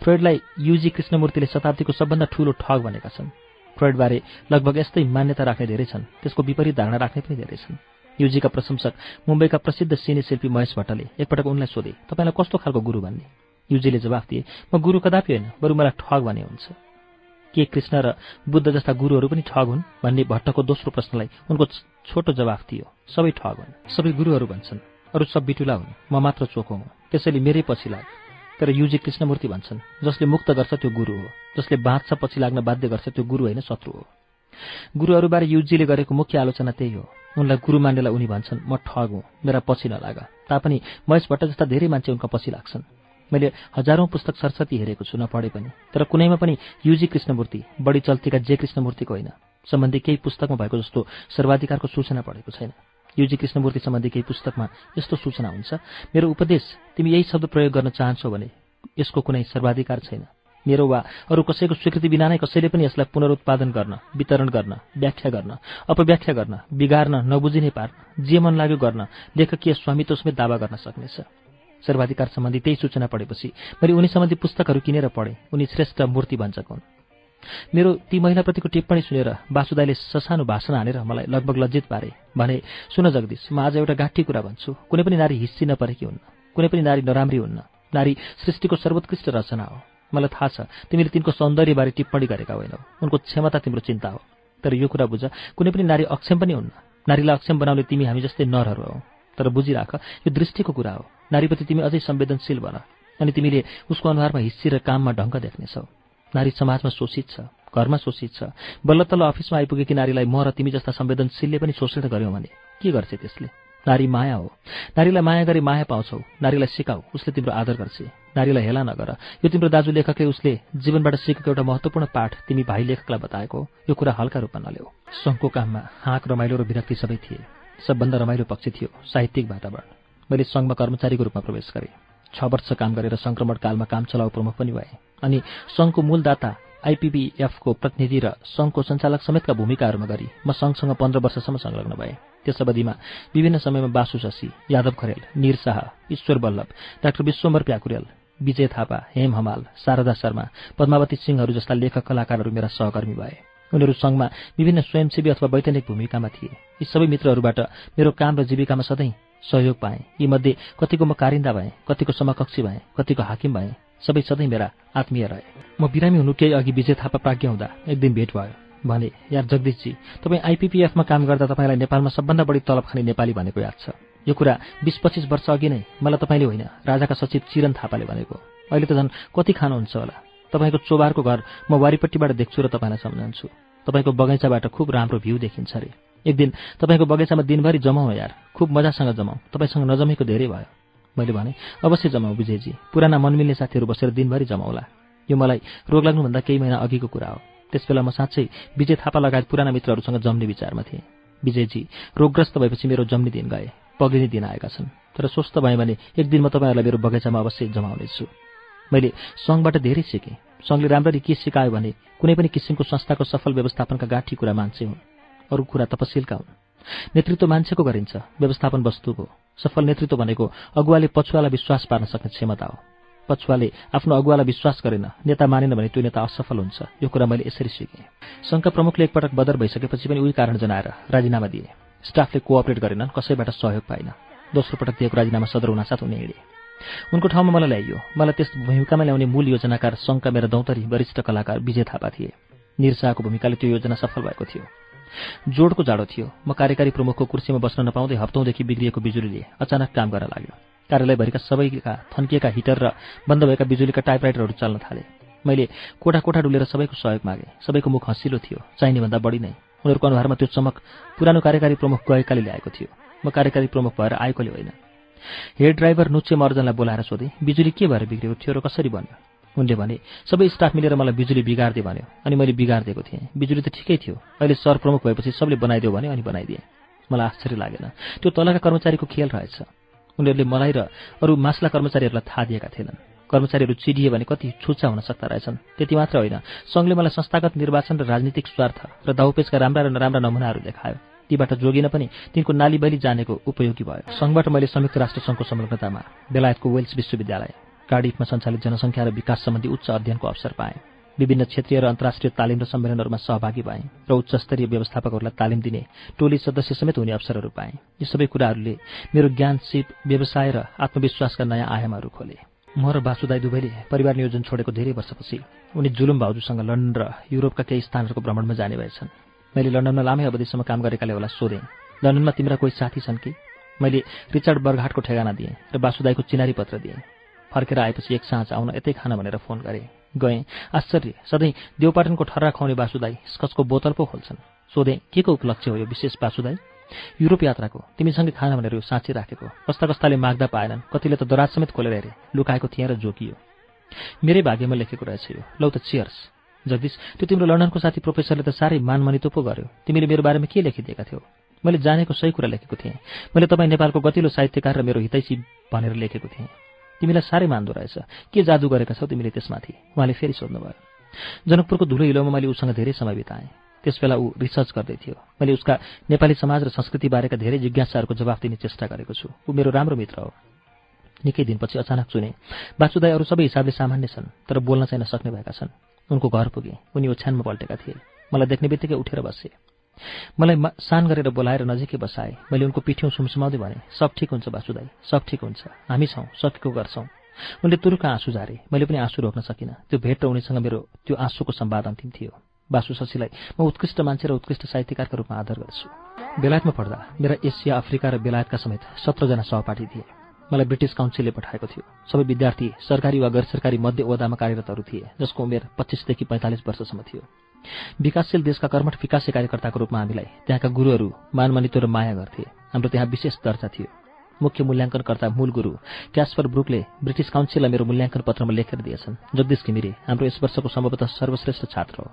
फ्रेडलाई युजी कृष्णमूर्तिले शताब्दीको सबभन्दा ठूलो ठग भनेका छन्। फ्रेडबारे लगभग यस्तै मान्यता राख्ने धेरै छन्। त्यसको विपरीत धारणा राख्ने पनि धेरै छन्। युजीका प्रशंसक मुम्बईका प्रसिद्ध सिने शिल्पी महेश भट्टले एकपटक उनलाई सोधे तपाईँलाई कस्तो खालको गुरु भन्ने? युजीले जवाफ दिए म गुरु कदापि होइन बरु मलाई ठग भने हुन्छ। के कृष्ण र बुद्ध जस्ता गुरुहरू पनि ठग हुन् भन्ने भट्टको दोस्रो प्रश्नलाई उनको छोटो जवाफ दियो सबै ठग हुन्। सबै गुरुहरू भन्छन्। अरू सब बिटुला हुन्। म मात्र चोखो हुँ। त्यसैले मेरै पछि लाग। तर युजी कृष्णमूर्ति भन्छन् जसले मुक्त गर्छ त्यो गुरु हो। जसले बाँच्छ पछि लाग्न बाध्य गर्छ त्यो गुरु होइन शत्रु हो। गुरुहरूबारे युजीले गरेको मुख्य आलोचना त्यही हो। उनलाई गुरु मान्नेलाई उनी भन्छन् म ठग हुँ। मेरा पछि नलाग। तापनि महेश भट्ट जस्ता धेरै मान्छे उनका पछि लाग्छन्। मैले हजारौं पुस्तक सरस्वती हेरेको छु नपढे पनि। तर कुनैमा पनि युजी कृष्णमूर्ति बढी चल्तीका जे कृष्णमूर्तिको होइन। सम्बन्धी केही पुस्तकमा भएको जस्तो सर्वाधिकारको सूचना पढेको छैन। युजी कृष्णमूर्ति सम्बन्धी केही पुस्तकमा यस्तो सूचना हुन्छ मेरो उपदेश तिमी यही शब्द प्रयोग गर्न चाहन्छौ भने यसको कुनै सर्वाधिकार छैन। मेरो वा अरू कसैको स्वीकृति बिना नै कसैले पनि यसलाई पुनरुत्पादन गर्न वितरण गर्न व्याख्या गर्न अपव्याख्या गर्न बिगार्न नबुझिने पार्न जे मन लाग्यो गर्न लेखकीय स्वामित्व समेत दावा गर्न सक्नेछ। सर्वाधिकार सम्बन्धी त्यही सूचना पढेपछि। मैले उनी सम्बन्धी पुस्तकहरू किनेर पढेँ। उनी श्रेष्ठ मूर्ति भन्छक हुन्। मेरो ती महिलाप्रतिको टिप्पणी सुनेर वासुदाईले ससानो भाषण हानेर मलाई लगभग लज्जित पारे भने सुन जगदीश म आज एउटा गाठी कुरा भन्छु। कुनै पनि नारी हिस्सी नपरेकी हुन्न। कुनै पनि नारी नराम्री हुन्न। नारी सृष्टिको सर्वोत्कृष्ट रचना हो। मलाई थाहा छ तिमीले तिनको सौन्दर्यबारे टिप्पणी गरेका होइनौ। उनको क्षमता तिम्रो चिन्ता हो। तर यो कुरा बुझ कुनै पनि नारी अक्षम पनि हुन्न। नारीलाई अक्षम बनाउने तिमी हामी जस्तै नरहरू हौ। तर बुझिराख यो दृष्टिको कुरा हो। नारीप्रति तिमी अझै संवेदनशील बन अनि तिमीले उसको अनुहारमा हिस्सी र काममा ढङ्ग देख्नेछौ। नारी समाजमा शोषित छ घरमा शोषित छ। बल्ल तल्ल अफिसमा आइपुगेकी नारीलाई म र तिमी जस्ता संवेदनशीलले पनि शोषण गर्यौँ भने के गर्छ त्यसले? नारी माया हो। नारीलाई माया गरी माया पाउँछौ नारीलाई सिकाऊ उसले तिम्रो आदर गर्छ। नारीलाई हेला नगर। यो तिम्रो दाजु लेखकले उसले जीवनबाट सिकेको एउटा महत्वपूर्ण पाठ तिमी भाइ लेखकलाई बताएको यो कुरा हल्का रूपमा नल्याऊ। सङ्घको काममा हाँक रमाइलो र विरक्ति सबै थिए। सबभन्दा रमाइलो पक्ष थियो साहित्यिक वातावरण। मैले सङ्घमा कर्मचारीको रूपमा प्रवेश गरेँ। छ वर्ष काम गरेर सङ्क्रमण कालमा काम चलाउ प्रमुख पनि भए अनि सङ्घको मूलदाता आइपिबिएफको प्रतिनिधि र सङ्घको सञ्चालक समेतका भूमिकाहरूमा गरी म सङ्घसँग पन्ध्र वर्षसम्म संलग्न भए। त्यस अवधिमा विभिन्न समयमा बासु शशी यादव खरेल निर शाह ईश्वर बल्लभ डाक्टर विश्वम्बर प्याकुरेल विजय थापा हेम हमाल शारदा शर्मा पद्मावती सिंहहरू जस्ता लेखक कलाकारहरू मेरा सहकर्मी भए। उनीहरू सङ्घमा विभिन्न स्वयंसेवी अथवा वैज्ञानिक भूमिकामा थिए। यी सबै मित्रहरूबाट मेरो काम र जीविकामा सधैँ सहयोग पाएँ यीमध्ये कतिको म कारिन्दा भएँ कतिको समकक्षी भएँ कतिको हाकिम भएँ। सबै सधैँ मेरा आत्मीय रहे। म बिरामी हुनु केही अघि विजय थापा प्राज्ञ हुँदा एक दिन भेट भयो। भने यार जगदीशजी तपाईँ आइपिपिएफमा काम गर्दा तपाईँलाई नेपालमा सबभन्दा बढी तलब खाने नेपाली भनेको याद छ। यो कुरा बिस पच्चिस वर्ष अघि नै मलाई तपाईँले होइन राजाका सचिव चिरन थापाले भनेको। अहिले त झन् कति खानुहुन्छ होला? तपाईँको चोबारको घर म वारिपट्टिबाट देख्छु र तपाईँलाई सम्झन्छु। तपाईँको बगैँचाबाट खुब राम्रो भ्यू देखिन्छ अरे। एक दिन तपाईँको बगैँचामा दिनभरि जमाउँ यार। खुब मजासँग जमाउँ। तपाईँसँग नजमेको धेरै भयो। मैले भने अवश्य जमाऊ विजयजी। पुराना मनमिल्ने साथीहरू बसेर दिनभरि जमाउला। यो मलाई रोग लाग्नुभन्दा केही महिना अघिको कुरा हो। त्यसबेला म साँच्चै विजय थापा लगायत पुराना मित्रहरूसँग जम्ने विचारमा थिएँ। विजयजी रोगग्रस्त भएपछि मेरो जम्ने दिन गए। पग्लिने दिन आएका छन्। तर स्वस्थ भएँ भने एक दिन म तपाईँहरूलाई मेरो बगैँचामा अवश्य जमाउनेछु। मैले सङ्घबाट धेरै सिकेँ। सङ्घले राम्ररी के सिकायो भने कुनै पनि किसिमको संस्थाको सफल व्यवस्थापनका गाठी कुरा मान्छे हुन्। अरू कुरा तपसिलका हुन् नेतृत्व मान्छेको गरिन्छ व्यवस्थापन वस्तुको। सफल नेतृत्व भनेको अगुवाले पछुवालाई विश्वास पार्न सक्ने क्षमता हो। पछुवाले आफ्नो अगुवालाई विश्वास गरेन नेता मानेन भने त्यो नेता असफल हुन्छ। यो कुरा मैले यसरी सिकेँ। सङ्घका प्रमुखले एकपटक बदर भइसकेपछि पनि उही कारण जनाएर राजीनामा दिए। स्टाफले कोअपरेट गरेनन् कसैबाट सहयोग पाइन दोस्रो पटक दिएको राजीनामा सदर हुनासाथ उनी हिँडे। उनको ठाउँमा मलाई ल्याइयो। मलाई त्यस भूमिकामा ल्याउने मूल योजनाकार सङ्घका मेरा दौतरी वरिष्ठ कलाकार विजय थापा थिए। निरसाको भूमिकाले त्यो योजना सफल भएको थियो। जोडको जाडो थियो। म कार्यकारी प्रमुखको कुर्सीमा बस्न नपाउँदै हप्तौँदेखि बिग्रिएको बिजुलीले अचानक काम गर्न लाग्यो। कार्यालयभरिका सबैका थन्किएका हिटर र बन्द भएका बिजुलीका टाइपराइटरहरू चल्न थाले। मैले कोठा कोठा डुलेर सबैको सहयोग मागेँ। सबैको मुख हँसिलो थियो। चाहिने भन्दा बढी नै। उनीहरूको अनुहारमा त्यो चमक पुरानो कार्यकारी प्रमुख गएकाले ल्याएको थियो। म कार्यकारी प्रमुख भएर आएकोले होइन। हेड ड्राइभर नुचे मर्जनलाई बोलाएर सोधेँ बिजुली के भएर बिग्रेको थियो र कसरी भन्यो उनले भने सबै स्टाफ मिलेर मलाई बिजुली बिगारिदियो भन्यो। अनि मैले बिगारिदिएको थिएँ। बिजुली त ठिकै थियो। अहिले सर प्रमुख भएपछि सबले बनाइदियो भने अनि बनाइदिएँ। मलाई आश्चर्य लागेन। त्यो तलका कर्मचारीको खेल रहेछ। उनीहरूले मलाई र अरू मासला कर्मचारीहरूलाई थाहा दिएका थिएनन्। कर्मचारीहरू चिडिए भने कति छुच्चा हुन सक्दा रहेछन्। त्यति मात्र होइन। सङ्घले मलाई संस्थागत निर्वाचन र राजनीतिक स्वार्थ र दाउपेचका राम्रा र नराम्रा नमुनाहरू देखायो। तीबाट जोगिन पनि तिनको नालीबैली जानेको उपयोगी भयो। सङ्घबाट मैले संयुक्त राष्ट्र सङ्घको संलग्नतामा बेलायतको वेल्स विश्वविद्यालय कार्डिफमा सञ्चालित जनसङ्ख्या र विकास सम्बन्धी उच्च अध्ययनको अवसर पाएँ। विभिन्न क्षेत्रीय र अन्तर्राष्ट्रिय तालिम र सम्मेलनहरूमा सहभागी भएँ र उच्च स्तरीय व्यवस्थापकहरूलाई तालिम दिने टोली सदस्य समेत हुने अवसरहरू पाएँ। यी सबै कुराहरूले मेरो ज्ञान सिप व्यवसाय र आत्मविश्वासका नयाँ आयामहरू खोले। म र वासुदाई दुवैले परिवार नियोजन छोडेको धेरै वर्षपछि उनी जुलुम भाउजूसँग लन्डन र युरोपका केही स्थानहरूको भ्रमणमा जाने भएछन्। मैले लन्डनमा लामै अवधिसम्म काम गरेकाले होला सोधेँ लन्डनमा तिम्रा कोही साथी छन् कि? मैले रिचर्ड बर्घाटको ठेगाना दिएँ र वासुदाईको चिनारी पत्र दिएँ। फर्केर आएपछि एक साँझ आउन यतै खान भनेर फोन गरेँ। गएँ। आश्चर्य! सधैँ देवपाटनको ठर्रा खुवाउने वासुदाई स्कचको बोतल पो खोल्छन्। सोधेँ के को उपलक्ष्य हो यो विशेष वासुदाई युरोप यात्राको। तिमीसँगै खान भनेर यो साँची राखेको। कस्ता कस्ताले माग्दा पाएनन्। कतिले त दराज समेत खोलेर हेरे। लुकाएको थिएँ र जोकियो मेरै भाग्यमा लेखेको रहेछ यो। लौ त चियर्स जगदीश त्यो तिम्रो लन्डनको साथी प्रोफेसरले त साह्रै मानमनितो पो गर्यो। तिमीले मेरो बारेमा के लेखिदिएका थियौ? मैले जानेको सही कुरा लेखेको थिएँ। मैले तपाईँ नेपालको गतिलो साहित्यकार र मेरो हितैसी भनेर लेखेको थिएँ। तिमीलाई साह्रै मान्दो रहेछ। के जादु गरेका छौ तिमीले त्यसमाथि? उहाँले फेरि सोध्नुभयो। जनकपुरको धुलो हिलोमा मैले उसँग धेरै समय बिताएँ। त्यसबेला ऊ रिसर्च गर्दै थियो। मैले उसका नेपाली समाज र संस्कृतिबारेका धेरै जिज्ञासाहरूको जवाफ दिने चेष्टा गरेको छु। ऊ मेरो राम्रो मित्र हो। निकै दिनपछि अचानक चुने। बासुदाई अरू सबै हिसाबले सामान्य छन् तर बोल्न चाहिँ नसक्ने भएका छन्। उनको घर पुगे। उनी ओछ्यानमा पल्टेका थिए। मलाई देख्ने बित्तिकै उठेर बसे। मलाई सान गरेर बोलाएर नजिकै बसाए। मैले उनको पिठ्यौँ सुमसुमाउँदै भने सब ठिक हुन्छ बासुदाई सब ठिक हुन्छ। हामी छौँ सकेको गर्छौँ उनले तुरुका आँसु झारे। मैले पनि आँसु रोक्न सकिनँ। त्यो भेट र उनीसँग मेरो त्यो आँसुको सम्वाद अन्तिम थियो। बासु शशीलाई म उत्कृष्ट मान्छे र उत्कृष्ट साहित्यकारका रूपमा आदर गर्छु। बेलायतमा पढ्दा मेरा एसिया अफ्रिका र बेलायतका समेत सत्रजना सहपाठी थिए। मलाई ब्रिटिस काउन्सिलले पठाएको थियो। सबै विद्यार्थी सरकारी वा गैर सरकारी मध्य ओदामा कार्यरतहरू थिए जसको उमेर पच्चिसदेखि पैँतालिस वर्षसम्म थियो। विकासशील देशका कर्मठ विकासे कार्यकर्ताको रूपमा हामीलाई त्यहाँका गुरुहरू मानमनितो र माया गर्थे। हाम्रो त्यहाँ विशेष दर्जा थियो। मुख्य मूल्याङ्कनकर्ता मूल गुरु क्यास्पर ब्रुकले ब्रिटिस काउन्सिललाई मेरो मूल्याङ्कन पत्रमा लेखेर दिएछन्। जगदीश घिमिरे हाम्रो यस वर्षको सम्भवतः सर्वश्रेष्ठ छात्र हो।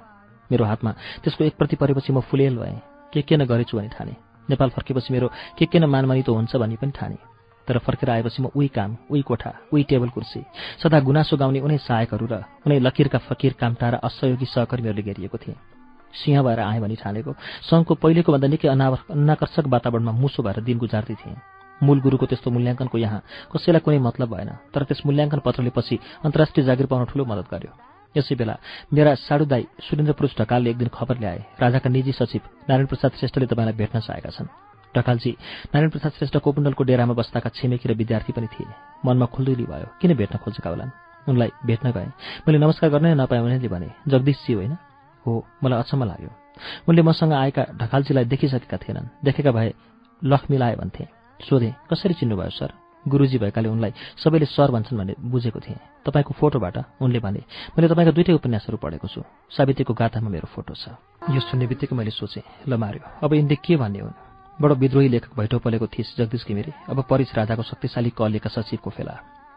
मेरो हातमा त्यसको एक प्रति परेपछि म फुलेल भएँ। के के न गरेछु भने ठाने। नेपाल फर्केपछि मेरो के के न मानमानितो हुन्छ भनी पनि ठाने। तर फर्केर आएपछि म उही काम उही कोठा उही टेबल कुर्सी सदा गुनासो गाउने उनै सहायकहरू र उनै लकिरका फकिर कामटा र असहयोगी सहकर्मीहरूले घेरिएको थिएँ। सिंह भएर आएँ भनी ठानेको सङ्घको पहिलेको भन्दा निकै अनाकर्षक वातावरणमा मुसो भएर दिन गुजार्दै थिएँ। मूल गुरुको त्यस्तो मूल्याङ्कनको यहाँ कसैलाई कुनै मतलब भएन तर त्यस मूल्याङ्कन पत्रले पछि अन्तर्राष्ट्रिय जागिर पाउन ठूलो मद्दत गर्यो। यसै बेला मेरा साडुदाई सुरेन्द्र पुरुष ढकालले एक दिन खबर ल्याए राजाका निजी सचिव नारायण प्रसाद श्रेष्ठले तपाईँलाई भेट्न चाहेका छन्। ढकालजी नारायण प्रसाद श्रेष्ठ कोपुण्डलको डेरामा बस्दाका छिमेकी र विद्यार्थी पनि थिए। मनमा खुल्दुली भयो किन भेट्न खोजेका होलान्? उनलाई भेट्न गए। मैले नमस्कार गर्नै नपाएँ उनीहरूले भने जगदीशजी होइन? हो मलाई अचम्म लाग्यो। उनले मसँग आएका ढकालजीलाई देखिसकेका थिएनन्। देखेका भए लख मिलाए भन्थे। सोधे कसरी चिन्नुभयो सर? गुरुजी भएकाले उनलाई सबैले सर भन्छन् भन्ने बुझेको थिएँ। तपाईँको फोटोबाट? उनले भने मैले तपाईँको दुइटै उपन्यासहरू पढेको छु। सावित्रीको गाथामा मेरो फोटो छ। यो सुन्ने बित्तिकै मैले सोचेँ ल मार्यो अब यिनले के भन्ने हुन्? बडो विद्रोही लेखक भैटो पलेको थिइस् जगदीश घिमिरे। अब परिस राजाको शक्तिशाली कलेका सचिवको फेला।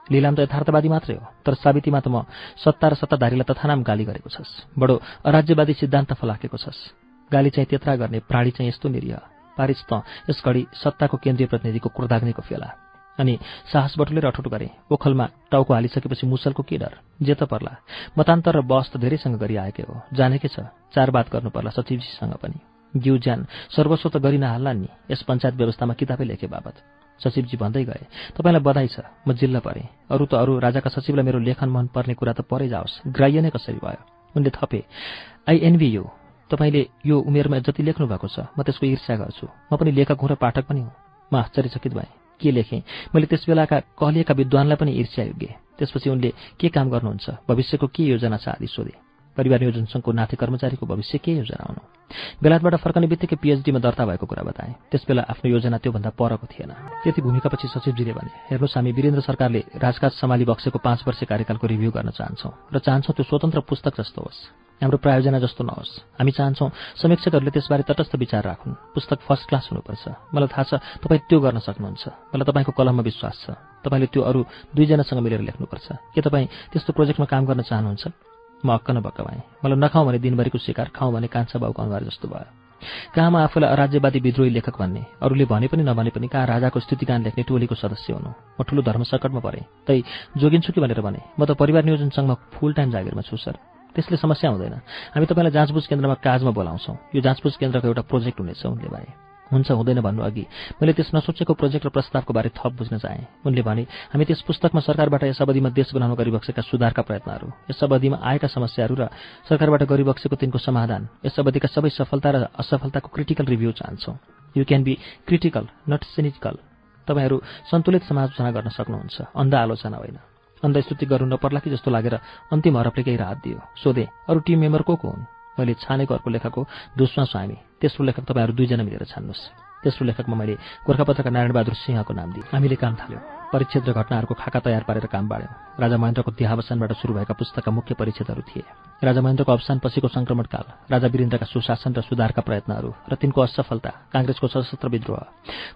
लिलाम त यथार्थवादी मात्रै हो तर साबितीमा त म सत्ता र सत्ताधारीलाई तथानाम गाली गरेको छस्। बडो अराज्यवादी सिद्धान्त फलाकेको छस्। गाली चाहिँ त्यत्रा गर्ने प्राणी चाहिँ यस्तो निरीह। पारिस त यस घडी सत्ताको केन्द्रीय प्रतिनिधिको क्रोधाग्निको फेला। अनि साहस बटुलेर अठोट गरे ओखलमा टाउको हालिसकेपछि मुसलको के डर? जे त पर्ला। मतान्तर र बस त धेरैसँग गरिआएकै हो। जानेकै छ चार बात गर्नु पर्ला सचिवजीसँग पनि। जिउ ज्यान। सर्वस्व त गरि नहाल्ला नि। यस पञ्चायत व्यवस्थामा किताबै लेखे बाबत सचिवजी भन्दै गए तपाईँलाई बधाई छ। म जिल्ला परेँ। अरू त अरू राजाका सचिवलाई मेरो लेखन मन पर्ने कुरा त परै जाओस्। ग्राह्य नै कसरी भयो? उनले थपे आइएनबी यो तपाईँले यो उमेरमा जति लेख्नु भएको छ म त्यसको ईर्ष्या गर्छु। म पनि लेखक हुँ र पाठक पनि हुँ। म आश्चर्यचकित भएँ। के लेखेँ? मैले त्यस बेलाका कहलिएका विद्वानलाई पनि ईर्ष्या योग्य त्यसपछि उनले के काम गर्नुहुन्छ? भविष्यको के योजना छ आदि सोधे। परिवार नियोजन सङ्घको नाथे कर्मचारीको भविष्य के योजना हुनु बेलायतबाट फर्कने बित्तिकै पिएचडीमा दर्ता भएको कुरा बताए। त्यसबेला आफ्नो योजना त्योभन्दा परको थिएन। त्यति भूमिकापछि सचिवजीले भने हेर्नुहोस् हामी वीरेन्द्र सरकारले राजकाज सम्हाली बक्सेको पाँच वर्ष कार्यकालको रिभ्यू गर्न चाहन्छौँ र चाहन्छौँ त्यो स्वतन्त्र पुस्तक जस्तो होस्। हाम्रो प्रायोजना जस्तो नहोस्। हामी चाहन्छौँ समीक्षकहरूले त्यसबारे तटस्थ विचार राखुन्। पुस्तक फर्स्ट क्लास हुनुपर्छ। मलाई थाहा छ तपाईँ त्यो गर्न सक्नुहुन्छ। मलाई तपाईँको कलममा विश्वास छ। तपाईँले त्यो अरू दुईजनासँग मिलेर लेख्नुपर्छ। के तपाईँ त्यस्तो प्रोजेक्टमा काम गर्न चाहनुहुन्छ? म अक्क न बक्क भएँ। मलाई नखाउँ भने दिनभरिको शिकार खाउँ भने कान्छा बाउको अनुहार जस्तो भयो। कहाँमा आफूलाई अराज्यवादी विद्रोही लेखक भन्ने? अरूले भने पनि नभने पनि कहाँ राजाको स्थितिगान लेख्ने टोलीको सदस्य हुनु? म ठुलो धर्म सङ्कटमा परेँ। तै जोगिन्छु कि भनेर भने म त परिवार नियोजन सङ्घमा फुल टाइम जागिरमा छु सर। त्यसले समस्या हुँदैन। हामी तपाईँलाई जाँचबुझ केन्द्रमा काजमा बोलाउँछौँ। यो जाँचबुझ केन्द्रको एउटा प्रोजेक्ट हुनेछ उनले भने हुन्छ हुँदैन भन्नु अघि। मैले त्यस नसोचेको प्रोजेक्ट र प्रस्तावको बारे थप बुझ्न चाहेँ। उनले भने हामी त्यस पुस्तकमा सरकारबाट यस अवधिमा देश बनाउन गरिबक्सेका सुधारका प्रयत्नहरू यस अवधिमा आएका समस्याहरू र सरकारबाट गरिबक्सेको तिनको समाधान यस अवधिका सबै सफलता र असफलताको क्रिटिकल रिभ्यू चाहन्छौँ। You can be critical not cynical तपाईँहरू सन्तुलित समालोचना गर्न सक्नुहुन्छ। अन्ध आलोचना होइन। अन्ध स्तुति गर्नु नपर्ला कि जस्तो लागेर अन्तिम हरफले केही राहत दियो। सोधे अरू टिम मेम्बर को को हुन्? मैले छानेको अर्को लेखकको दुष्मा स्वामी। तेस्रो लेखक तपाईँहरू दुईजना मिलेर छान्नुहोस्। तेस्रो लेखकमा मैले गोर्खापत्रका नारायणबहादुर सिंहको नाम दिएँ। हामीले काम थाल्यौँ। परिच्छेद र घटनाहरूको खाका तयार पारेर काम बाँड्यौँ। राजा महेन्द्रको देहावसानबाट सुरु भएका पुस्तकका मुख्य परिच्छेदहरू थिए। राजा महेन्द्रको अवसानपछिको सङ्क्रमणकाल राजा वीरेन्द्रका सुशासन र सुधारका प्रयत्नहरू र तिनको असफलता काङ्ग्रेसको सशस्त्र विद्रोह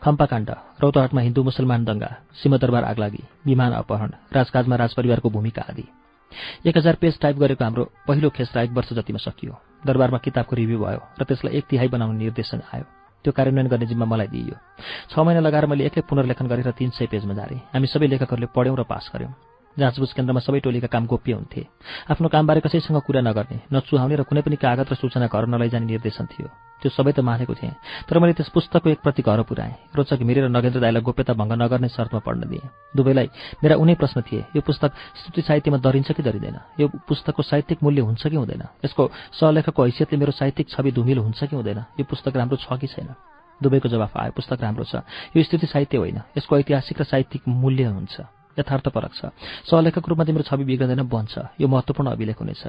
खम्पाकाण्ड रौतहटमा हिन्दू मुसलमान दङ्गा सिंहदरबार आगलागी विमान अपहरण राजकाजमा राजपरिवारको भूमिका आदि। एक हजार पेज टाइप गरेको हाम्रो पहिलो खेसरा एक वर्ष जतिमा सकियो। दरबारमा किताबको रिभ्यू भयो र त्यसलाई एक तिहाई बनाउने निर्देशन आयो। त्यो कार्यान्वयन गर्ने जिम्मा मलाई दिइयो। छ महिना लगाएर मैले एक्लै पुनर्लेखन गरेर तिन सय पेजमा झारेँ। हामी सबै लेखकहरूले पढ्यौँ र पास गऱ्यौँ जाँचबुझ केन्द्रमा सबै टोलीका काम गोप्य हुन्थे। आफ्नो कामबारे कसैसँग कुरा नगर्ने नचुहाउने र कुनै पनि कागज र सूचना घर नलैजाने निर्देशन थियो। त्यो सबै त मानेको थिएँ तर मैले त्यस पुस्तकको एक प्रति घर पुऱ्याएँ। रोचक मिरेर नगेन्द्र दाईलाई गोप्यता भङ्ग नगर्ने शर्तमा पढ्न दिएँ। दुवैलाई मेरा उनै प्रश्न थिए यो पुस्तक स्तुति साहित्यमा दरिन्छ कि दरिँदैन? यो पुस्तकको साहित्यिक मूल्य हुन्छ कि हुँदैन? यसको सहलेखकको हैसियतले मेरो साहित्यिक छवि धुमिलो हुन्छ कि हुँदैन? यो पुस्तक राम्रो छ कि छैन? दुवैको जवाफ आयो पुस्तक राम्रो छ। यो स्थिति साहित्य होइन यसको ऐतिहासिक र साहित्यिक मूल्य हुन्छ। यथार्थपरक छ। सहलेखको रूपमा तिम्रो छवि बिग्रदैन बन्छ। यो महत्त्वपूर्ण अभिलेख हुनेछ।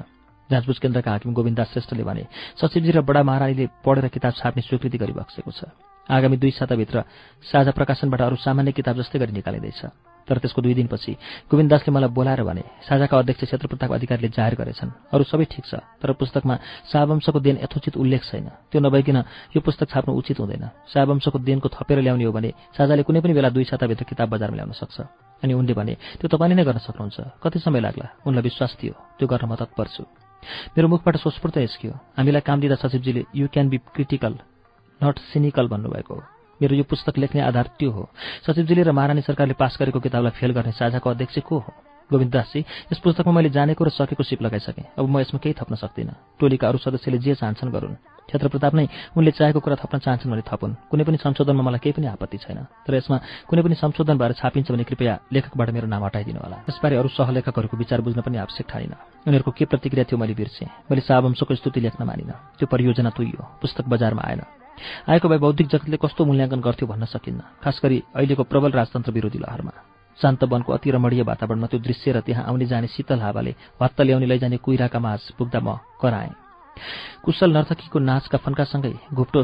जाँचबुझ केन्द्रका हाकिम गोविन्दास श्रेष्ठले भने सचिवजी र बडा महारानीले पढेर किताब छाप्ने स्वीकृति गरिबक्सेको छ। आगामी दुई साताभित्र साझा प्रकाशनबाट अरू सामान्य किताब जस्तै गरी निकालिँदैछ। तर त्यसको दुई दिनपछि गोविन्दासले मलाई बोलाएर भने साझाका अध्यक्ष क्षेत्रप्रताप अधिकारीले जाहेर गरेछन्। अरू सबै ठिक छ तर पुस्तकमा शाहवंशको देन यथोचित उल्लेख छैन। त्यो नभइकन यो पुस्तक छाप्नु उचित हुँदैन। शाहवंशको देनको थपेर ल्याउने हो भने साझाले कुनै पनि बेला दुई साताभित्र किताब बजारमा ल्याउन सक्छ। अनि उनले भने त्यो तपाईँले नै गर्न सक्नुहुन्छ। कति समय लाग्ला? उनलाई विश्वास थियो। त्यो गर्न म तत्पर छु। मेरो मुखबाट सोचपूर्त निस्कियो। हामीलाई काम दिँदा सचिवजीले you can be critical not cynical भन्नुभएको हो। मेरो यो पुस्तक लेख्ने आधार त्यो हो। सचिवजीले र महारानी सरकारले पास गरेको किताबलाई फेल गर्ने साझाको अध्यक्ष को हो? गोविन्द दासजी यस पुस्तकमा मैले जानेको र सकेको सिप लगाइसकेँ। अब म यसमा केही थप्न सक्दिनँ। टोलीका अरू सदस्यले जे चाहन्छन् गरून्। क्षेत्र प्रताप नै उनले चाहेको कुरा थप्न चाहन्छन् भने थपुन्। कुनै पनि संशोधनमा मलाई केही पनि आपत्ति छैन। तर यसमा कुनै पनि संशोधनबारे छापिन्छ भने कृपया लेखकबाट मेरो नाम हटाइदिनु होला। यसबारे अरू सहलेखकहरूको विचार बुझ्न पनि आवश्यक ठानिन। उनीहरूको के प्रतिक्रिया थियो मैले बिर्सेँ। मैले सावंशको स्तुति लेख्न मानिनँ। त्यो परियोजना तुइयो पुस्तक बजारमा आएन। आएको भए बौद्धिक जगतले कस्तो मूल्याङ्कन गर्थ्यो भन्न सकिन्न। खास गरी अहिलेको प्रबल राजतन्त्र विरोधी लहरमा। शान्त वनको अति रमणीय वातावरणमा त्यो दृश्य र त्यहाँ आउने जाने शीतल हावाले भत्त ल्याउने लैजाने कुइराका माझ पुग्दा म कराएँ। कुशल नर्तकीको नाचका फन्कासँगै घुप्टो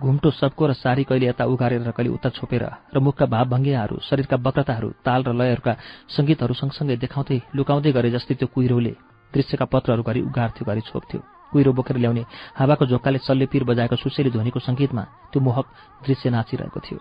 घुम्टो सबको र सारी कहिले यता उघारेर र कहिले उता छोपेर र मुखका भावभङ्गियाहरू शरीरका वक्रताहरू ताल र लयहरूका सङ्गीतहरू सँगसँगै देखाउँदै लुकाउँदै गरे जस्तै त्यो कुहिरोले दृश्यका पत्रहरू घरि उघार्थ्यो घरि छोप्थ्यो। कुहिरो बोकेर ल्याउने। हावाको झोक्काले सल्ले पिर बजाएको सुसेली ध्वनिको सङ्गीतमा त्यो मोहक दृश्य नाचिरहेको थियो।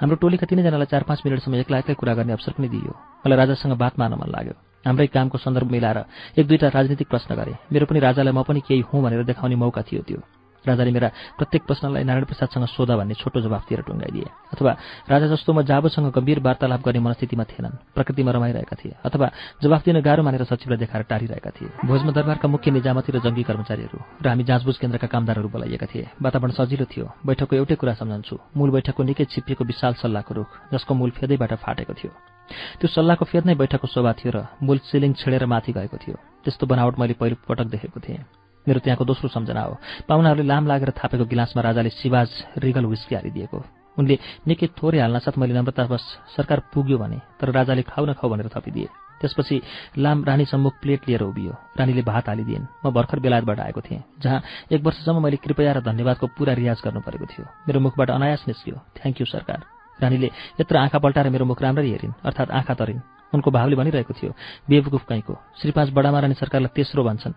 हाम्रो टोलीका तिनैजनालाई चार पाँच मिनटसम्म एक्ला एक्लै कुरा गर्ने अवसर पनि दिइयो। मलाई राजासँग बात मार्न मन लाग्यो। हाम्रै कामको सन्दर्भ मिलाएर एक दुईवटा राजनीतिक प्रश्न गरेँ। मेरो पनि राजालाई म पनि केही हुँ भनेर देखाउने मौका थियो त्यो। राजाले मेरा प्रत्येक प्रश्नलाई नारायण प्रसादसँग सोधा भन्ने छोटो जवाफ दिएर टुङ्गाइदिए। अथवा राजा जस्तो म जाबोसँग गम्भीर वार्तालाप गर्ने मनस्थितिमा थिएनन् प्रकृतिमा रमाइरहेका थिए अथवा जवाफ दिन गाह्रो मानेर सचिवलाई देखाएर टारिरहेका थिए। भोजमा दरबारका मुख्य निजामती र जङ्गी कर्मचारीहरू र हामी जाँचबुझ केन्द्रका कामदारहरू बोलाइएका थिए। वातावरण सजिलो थियो। बैठकको एउटै कुरा सम्झन्छु। मूल बैठकको निकै छिपिएको विशाल सल्लाहको रुख जसको मूल फेदैबाट फाटेको थियो। त्यो सल्लाहको फेद नै बैठकको शोभा थियो र मूल सिलिङ छेडेर माथि गएको थियो। त्यस्तो बनावट मैले पहिलो पटक देखेको थिएँ। मेरो त्यहाँको दोस्रो सम्झना हो। पाहुनाहरूले लाम लागेर थापेको गिलासमा राजाले सिवाज रिगल विस्की हालिदिएको उनले निकै थोरै हाल्नासाथ मैले नम्रतावश सरकार पुग्यो भने तर राजाले खाउ न खाऊ भनेर थपिदिए। त्यसपछि लाम रानी सम्मुख प्लेट लिएर उभियो। रानीले भात हालिदिइन्। म भर्खर बेलायतबाट आएको थिएँ जहाँ एक वर्षसम्म मैले कृपया र धन्यवादको पुरा रियाज गर्नु परेको थियो। मेरो मुखबाट अनायास निस्क्यो। थ्याङ्क यू सरकार। रानीले यत्र आँखा पल्टाएर मेरो मुख राम्ररी हेरिन् अर्थात् आँखा तरिन्। उनको भावले भनिरहेको थियो बेवकुफ कहीँको श्रीपाँच बडामा रानी सरकारलाई तेस्रो भन्छन्।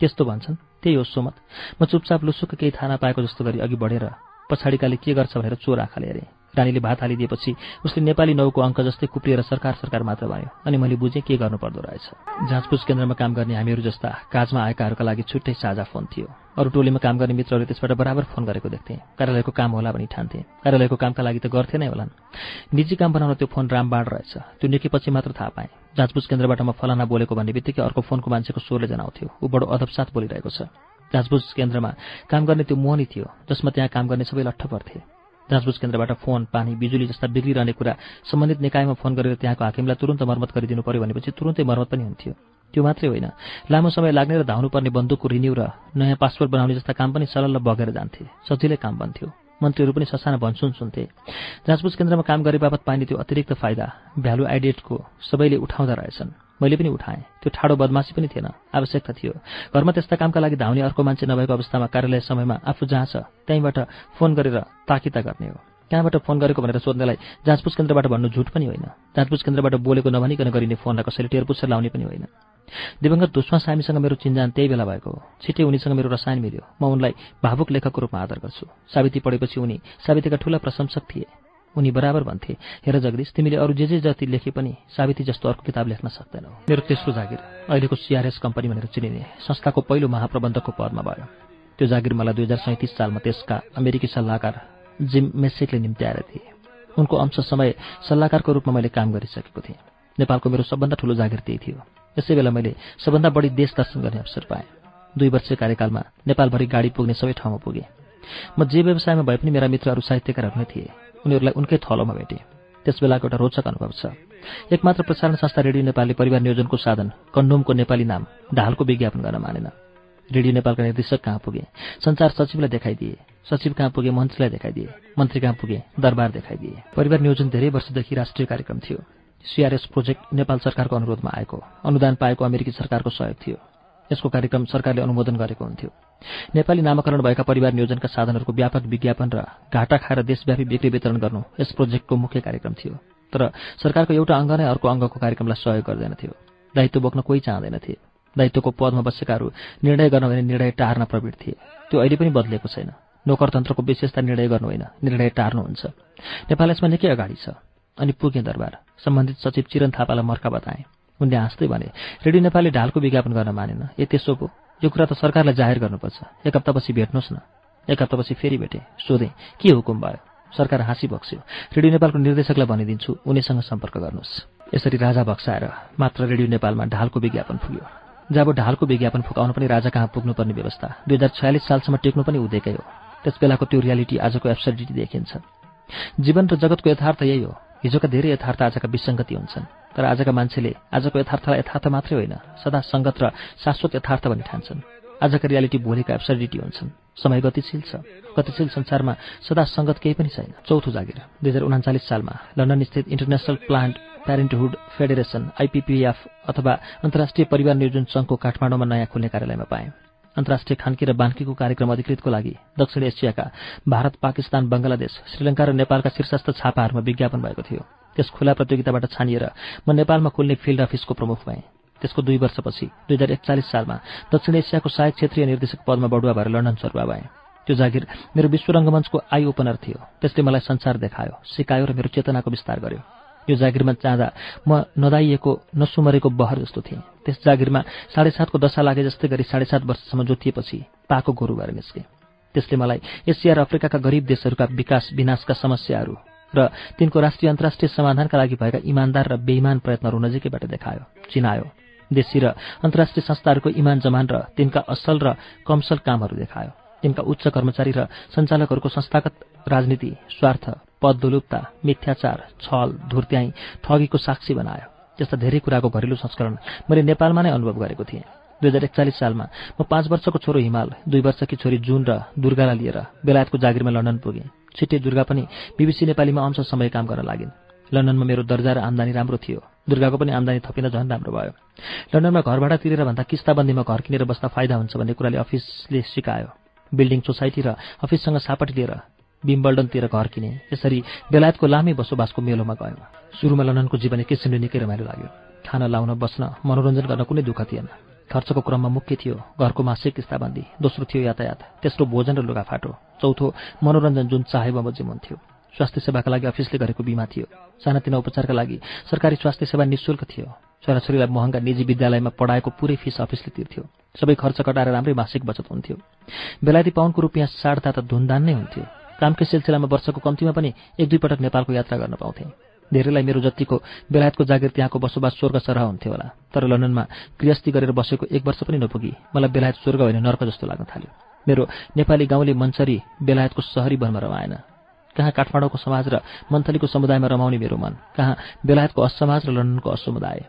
त्यस्तो भन्छन्। त्यही हो सोमत। म चुपचाप लुसुक केही थाहा नपाएको जस्तो गरी अघि बढेर पछाडिकाले के गर्छ भनेर चोर आँखाले हेरेँ। रानीले भात हालिदिएपछि उसले नेपाली नौको अङ्क जस्तै कुप्रिएर सरकार सरकार मात्र भयो। अनि मैले बुझेँ के गर्नुपर्दो रहेछ। जाँचबुझ केन्द्रमा काम गर्ने हामीहरू जस्ता काजमा आएकाहरूका लागि छुट्टै साझा फोन थियो। अरू टोलीमा काम गर्ने मित्रहरूले त्यसबाट बराबर फोन गरेको देख्थेँ। कार्यालयको काम होला भनी ठान्थे। कार्यालयको कामका लागि त गर्थे नै होलान्। निजी काम बनाउन त्यो फोन रामबाड रहेछ। त्यो निकै पछि मात्र थाहा पाएँ। जाँचबुझ केन्द्रबाट म फलाना बोलेको भन्ने बित्तिकै अर्को फोनको मान्छेको स्वरले जनाउँथ्यो। ऊ बडो अधपसाथ बोलिरहेको छ। जाँचबुझ केन्द्रमा काम गर्ने त्यो मोहनी थियो जसमा त्यहाँ काम गर्ने सबै लट्ठ पर्थे। जाँचबुझ केन्द्रबाट फोन पानी बिजुली जस्ता बिग्रिरहने कुरा सम्बन्धित निकायमा फोन गरेर त्यहाँको हाकिमलाई तुरन्त मर्मत गरिदिनु पर्यो भनेपछि तुरन्तै मर्मत पनि हुन्थ्यो। त्यो मात्रै होइन। लामो समय लाग्ने र धाउनुपर्ने बन्दुकको रिन्यू र नयाँ पासपोर्ट बनाउने जस्ता काम पनि सरल बगेर जान्थे। सजिलै काम बन्थ्यो। मन्त्रीहरू पनि ससाना भन्छुन सुन्थे। जाँचबुझ केन्द्रमा काम गरे बापत पाइने त्यो अतिरिक्त फाइदा भ्यालु आइडेटको सबैले उठाउँदा रहेछन्। मैले पनि उठाएँ। त्यो ठाडो बदमासी पनि थिएन। आवश्यकता थियो। घरमा त्यस्ता कामका लागि धाउने अर्को मान्छे नभएको अवस्थामा कार्यालय समयमा आफू जहाँ छ त्यहीँबाट फोन गरेर ताकिता गर्ने हो। कहाँबाट फोन गरेको भनेर सोध्नेलाई जाँचबुझ केन्द्रबाट भन्नु झुट पनि होइन। जाँचबुझ केन्द्रबाट बोलेको नभनिकन गरिने फोनलाई कसैले टेरपुच्छर लाउने पनि होइन। दिवङ्गत दुष्मा सामीसँग मेरो चिन्जान त्यही बेला भएको हो। छिट्टै उनीसँग मेरो रसायन मिल्यो। म उनलाई भावुक लेखकको रूपमा आदर गर्छु। सावित्री पढेपछि उनी सावित्रीका ठूला प्रशंसक थिए। उनी बराबर भन्थे। हेर जगदीश तिमीले अरू जे जे जति लेखे पनि सावित्री जस्तो अर्को किताब लेख्न सक्दैनौ। मेरो तेस्रो जागिर अहिलेको सिआरएस कम्पनी भनेर चिनिने संस्थाको पहिलो महाप्रबन्धकको पदमा भयो। त्यो जागिर मलाई दुई हजार सैँतिस सालमा त्यसका अमेरिकी सल्लाहकार जिम मेसेकले निम्त्याएर थिए उनको अंश समय सल्लाहकारको रूपमा मैले काम गरिसकेको थिएँ। नेपालको मेरो सबभन्दा ठूलो जागिर त्यही थियो। यसै बेला मैले सबभन्दा बढी देश दर्शन गर्ने अवसर पाएँ। दुई वर्ष कार्यकालमा नेपालभरि गाडी पुग्ने सबै ठाउँमा पुगेँ। म जे व्यवसायमा भए पनि मेरा मित्रहरू साहित्यकारहरू नै थिए। उनीहरूलाई उनकै थलोमा भेटे। त्यस बेलाको एउटा रोचक अनुभव छ। एकमात्र प्रसारण संस्था रेडियो नेपालले परिवार नियोजनको साधन कन्डोमको नेपाली नाम ढालको विज्ञापन गर्न मानेन। रेडियो नेपालका निर्देशक कहाँ पुगे? संचार सचिवलाई देखाइदिए सचिव कहाँ पुगे मन्त्रीलाई देखाइदिए मन्त्री कहाँ पुगे दरबार देखाइदिए। परिवार नियोजन धेरै वर्षदेखि राष्ट्रिय कार्यक्रम थियो। सिआरएस प्रोजेक्ट नेपाल सरकारको अनुरोधमा आएको। अनुदान पाएको अमेरिकी सरकारको सहयोग थियो। यसको कार्यक्रम सरकारले अनुमोदन गरेको हुन्थ्यो। नेपाली नामाकरण भएका परिवार नियोजनका साधनहरूको व्यापक विज्ञापन र घाटा खाएर देशव्यापी बिक्री वितरण गर्नु यस प्रोजेक्टको मुख्य कार्यक्रम थियो। तर सरकारको एउटा अङ्ग नै अर्को अङ्गको कार्यक्रमलाई सहयोग गर्दैनथ्यो दायित्व बोक्न कोही चाहँदैनथे दायित्वको पदमा बसेकाहरू निर्णय गर्न भने निर्णय टार्न प्रवृत्त थिए। त्यो अहिले पनि बदलेको छैन। नोकरतन्त्रको विशेषता निर्णय गर्नु होइन निर्णय टार्नुहुन्छ। नेपाल यसमा निकै अगाडि छ। अनि पुगे दरबार। सम्बन्धित सचिव चिरन थापालाई मर्का बताए। उनले हाँस्दै भने रेडियो नेपालले ढालको विज्ञापन गर्न मानेन। ए त्यसो पो। यो कुरा त सरकारलाई जाहेर गर्नुपर्छ। एक हप्तापछि भेट्नुहोस् न। एक हप्तापछि फेरि भेटेँ। सोधेँ के हुकुम भयो? सरकार हाँसी बक्स्यो। रेडियो नेपालको निर्देशकलाई भनिदिन्छु उनीसँग सम्पर्क गर्नुहोस्। यसरी राजा बक्साएर मात्र रेडियो नेपालमा ढालको विज्ञापन पुग्यो। जब ढालको विज्ञापन फुकाउन पनि राजा कहाँ पुग्नुपर्ने व्यवस्था? दुई हजार छयालिस सालसम्म टेक्नु पनि उदेकै हो त्यस बेलाको त्यो रियालिटी आजको एब्सर्डिटी देखिन्छ जीवन र जगतको यथार्थ यही हो। हिजोका धेरै यथार्थ आजका विसङ्गति हुन्छन्। तर आजका मान्छेले आजको यथार्थलाई यथार्थ मात्रै होइन सदा सङ्गत र शाश्वत यथार्थ भनी ठान्छन्। आजका रियालिटी भोलिका एब्सर्डिटी हुन्छन्। समय गतिशील छ। गतिशील संसारमा सदा सङ्गत केही पनि छैन। चौथो जागिर दुई हजार उनाचालिस सालमा लन्डन स्थित international planned parenthood federation IPPF अथवा अन्तर्राष्ट्रिय परिवार नियोजन सङ्घको काठमाडौँमा नयाँ खुल्ने कार्यालयमा पाएँ। अन्तर्राष्ट्रिय खान्की र बान्कीको कार्यक्रम अधिकृतको लागि दक्षिण एसियाका भारत पाकिस्तान बंगलादेश श्रीलङ्का र नेपालका शीर्षस्थ छापाहरूमा विज्ञापन भएको थियो। त्यस खुला प्रतियोगिताबाट छानिएर म नेपालमा खुल्ने फिल्ड अफिसको प्रमुख भएँ। त्यसको दुई वर्षपछि दुई हजार एकचालिस सालमा दक्षिण एसियाको सहायक क्षेत्रीय निर्देशक पदमा बढुवा भएर लन्डन सरुवा भएँ। त्यो जागिर मेरो विश्व रङ्गमञ्चको आई ओपनर थियो। त्यसले मलाई संसार देखायो सिकायो र मेरो चेतनाको विस्तार गर्यो। यो जागिरमा चाहँदा म नदाइएको नसुमरेको बहर जस्तो थिएँ। त्यस जागिरमा साढे सातको दशा लागे जस्तै गरी साढे सात वर्षसम्म जोतिएपछि पाको गोरु भएर निस्के। त्यसले मलाई एसिया र अफ्रिकाका गरिब देशहरूका विकास विनाशका समस्याहरू र तिनको राष्ट्रिय अन्तर्राष्ट्रिय समाधानका लागि भएका इमान्दार र बेइमान प्रयत्नहरू नजिकैबाट देखायो चिनायो। देशी र अन्तर्राष्ट्रिय संस्थाहरूको इमान जमान र तिनका असल र कमसल कामहरू देखायो। तिनका उच्च कर्मचारी र सञ्चालकहरूको संस्थागत राजनीति स्वार्थ पददुलुप्ता मिथ्याचार छल धुर्त्याई ठगीको साक्षी बनायो। त्यस्ता धेरै कुराको घरेलु संस्करण मैले नेपालमा नै अनुभव गरेको थिएँ। दुई हजार एकचालिस सालमा म पाँच वर्षको छोरो हिमाल दुई वर्षकी छोरी जुन र दुर्गालाई लिएर बेलायतको जागिरमा लन्डन पुगेँ। छिट्टै दुर्गा पनि बिबिसी नेपालीमा अंश समय काम गर्न लागिन्। लन्डनमा मेरो दर्जा र आम्दानी राम्रो थियो। दुर्गाको पनि आम्दानी थपिन झन् राम्रो भयो। लन्डनमा घर भाडा तिरेर भन्दा किस्ताबन्दीमा घर किनेर बस्न फाइदा हुन्छ भन्ने कुराले अफिसले सिकायो। बिल्डिङ सोसाइटी र अफिससँग सापटी लिएर बिम्बल्डनतिर घर किने यसरी बेलायतको लामै बसोबासको मेलोमा गयो सुरुमा लन्डनको जीवन एक किसिमले निकै रमाइलो लाग्यो। खाना लाउन बस्न मनोरञ्जन गर्न कुनै दुःख थिएन। खर्चको क्रममा मुख्य थियो घरको मासिक किस्ताबन्दी दोस्रो थियो यातायात तेस्रो भोजन र लुगाफाटो चौथो मनोरञ्जन जुन चाहे बमोजिम हुन्थ्यो स्वास्थ्य सेवाका लागि अफिसले गरेको बिमा थियो। सानातिना उपचारका लागि सरकारी स्वास्थ्य सेवा निशुल्क थियो। छोराछोरीलाई महँगा निजी विद्यालयमा पढाएको पुरै फिस अफिसले तिर्थ्यो। सबै खर्च कटाएर राम्रै मासिक बचत हुन्थ्यो। बेलायती पाउन्डको रुपियाँ साढ्दा त धुनदान नै हुन्थ्यो। कामकै सिलसिलामा वर्षको कम्तीमा पनि एक दुई पटक नेपालको यात्रा गर्न पाउँथे। धेरैलाई मेरो जतिको बेलायतको जागिर त्यहाँको बसोबास स्वर्ग सरह हुन्थ्यो होला। तर लन्डनमा गृहस्थी गरेर बसेको एक वर्ष पनि नपुगी। मलाई बेलायत स्वर्ग होइन नर्क जस्तो लाग्न थाल्यो। मेरो नेपाली गाउँले मन्चरी बेलायतको सहरी वनमा रमाएन। कहाँ काठमाडौँको समाज र मन्थलीको समुदायमा रमाउने मेरो मन कहाँ बेलायतको असमाज र लन्डनको असमुदाय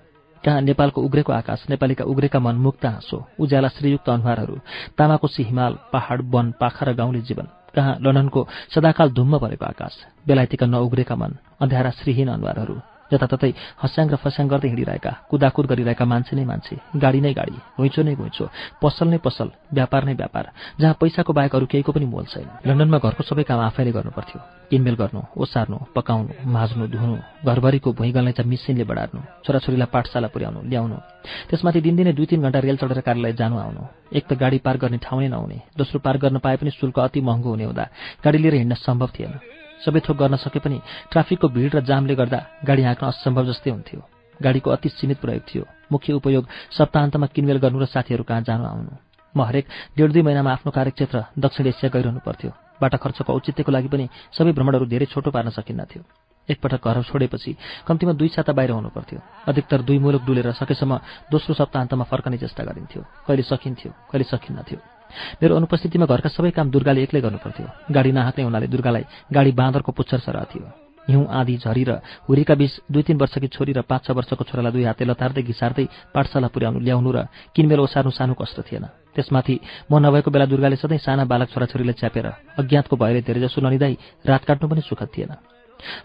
कहाँ नेपालको उग्रेको आकाश नेपालीका उग्रेका मन मुक्त हाँसो उज्याला श्रीयुक्त अनुहारहरू तामाकोशी हिमाल पहाड वन पाखा र गाउँले जीवन। कहाँ लन्डनको सदाकाल धुम्म परेको आकाश बेलायतीका नउग्रेका मन अँध्यारा श्रीहीन अनुहारहरू जताततै हस्याङ र फस्याङ गर्दै हिँडिरहेका कुदाकुद गरिरहेका मान्छे नै मान्छे गाडी नै गाडी घुइँचो नै घुइँचो पसल नै पसल व्यापार नै व्यापार जहाँ पैसाको बाहेक अरू केहीको पनि मोल छैन। लन्डनमा घरको सबै काम आफैले गर्नुपर्थ्यो। किनमेल गर्नु ओसार्नु पकाउनु माझ्नु धुनु घरभरिको भुइँ गल्ने मिसिनले बढार्नु छोराछोरीलाई पाठशाला पुर्याउनु ल्याउनु त्यसमाथि दिनदिनै दुई तिन घण्टा रेल चढेर कार्यालय जानु आउनु एक त गाडी पार्क गर्ने ठाउँ नै नहुने दोस्रो पार्क गर्न पाए पनि शुल्क अति महँगो हुने हुँदा गाडी लिएर हिँड्न सम्भव थिएन। सबै थोक गर्न सके पनि ट्राफिकको भिड र जामले गर्दा गाडी हाँक्न असम्भव जस्तै हुन्थ्यो। गाडीको अति सीमित प्रयोग थियो। मुख्य उपयोग सप्ताहन्तमा किनमेल गर्नु र साथीहरू कहाँ जानु आउनु। म हरेक डेढ दुई महिनामा आफ्नो कार्यक्षेत्र दक्षिण एसिया गइरहनु पर्थ्यो। बाटा खर्चको औचित्यको लागि पनि सबै भ्रमणहरू धेरै छोटो पार्न सकिन्नथ्यो। एकपटक घर छोडेपछि कम्तीमा दुई साता बाहिर हुनु पर्थ्यो। अधिकतर दुई मुलुक डुलेर सकेसम्म दोस्रो सप्ताहन्तमा फर्कने चेष्टा गरिन्थ्यो। कहिले सकिन्थ्यो कहिले सकिन्नथ्यो। मेरो अनुपस्थितिमा घरका सबै काम दुर्गाले एक्लै गर्नुपर्थ्यो। गाडी नहाँक्ने हुनाले दुर्गालाई गाडी बाँदरको पुच्छर सरह थियो। हिउँ आँधी झरी र हुरीका बीच दुई तिन वर्षकी छोरी र पाँच छ वर्षको छोरालाई दुई हातले लतार्दै घिसार्दै पाठशाला पुर्याउनु ल्याउनु र किनमेल ओसार्नु सानो कष्ट थिएन। त्यसमाथि म नभएको बेला दुर्गाले सधैँ साना बालक छोराछोरीलाई च्यापेर अज्ञातको भएर धेरैजसो ननिदाई रात काट्नु पनि सुखद थिएन।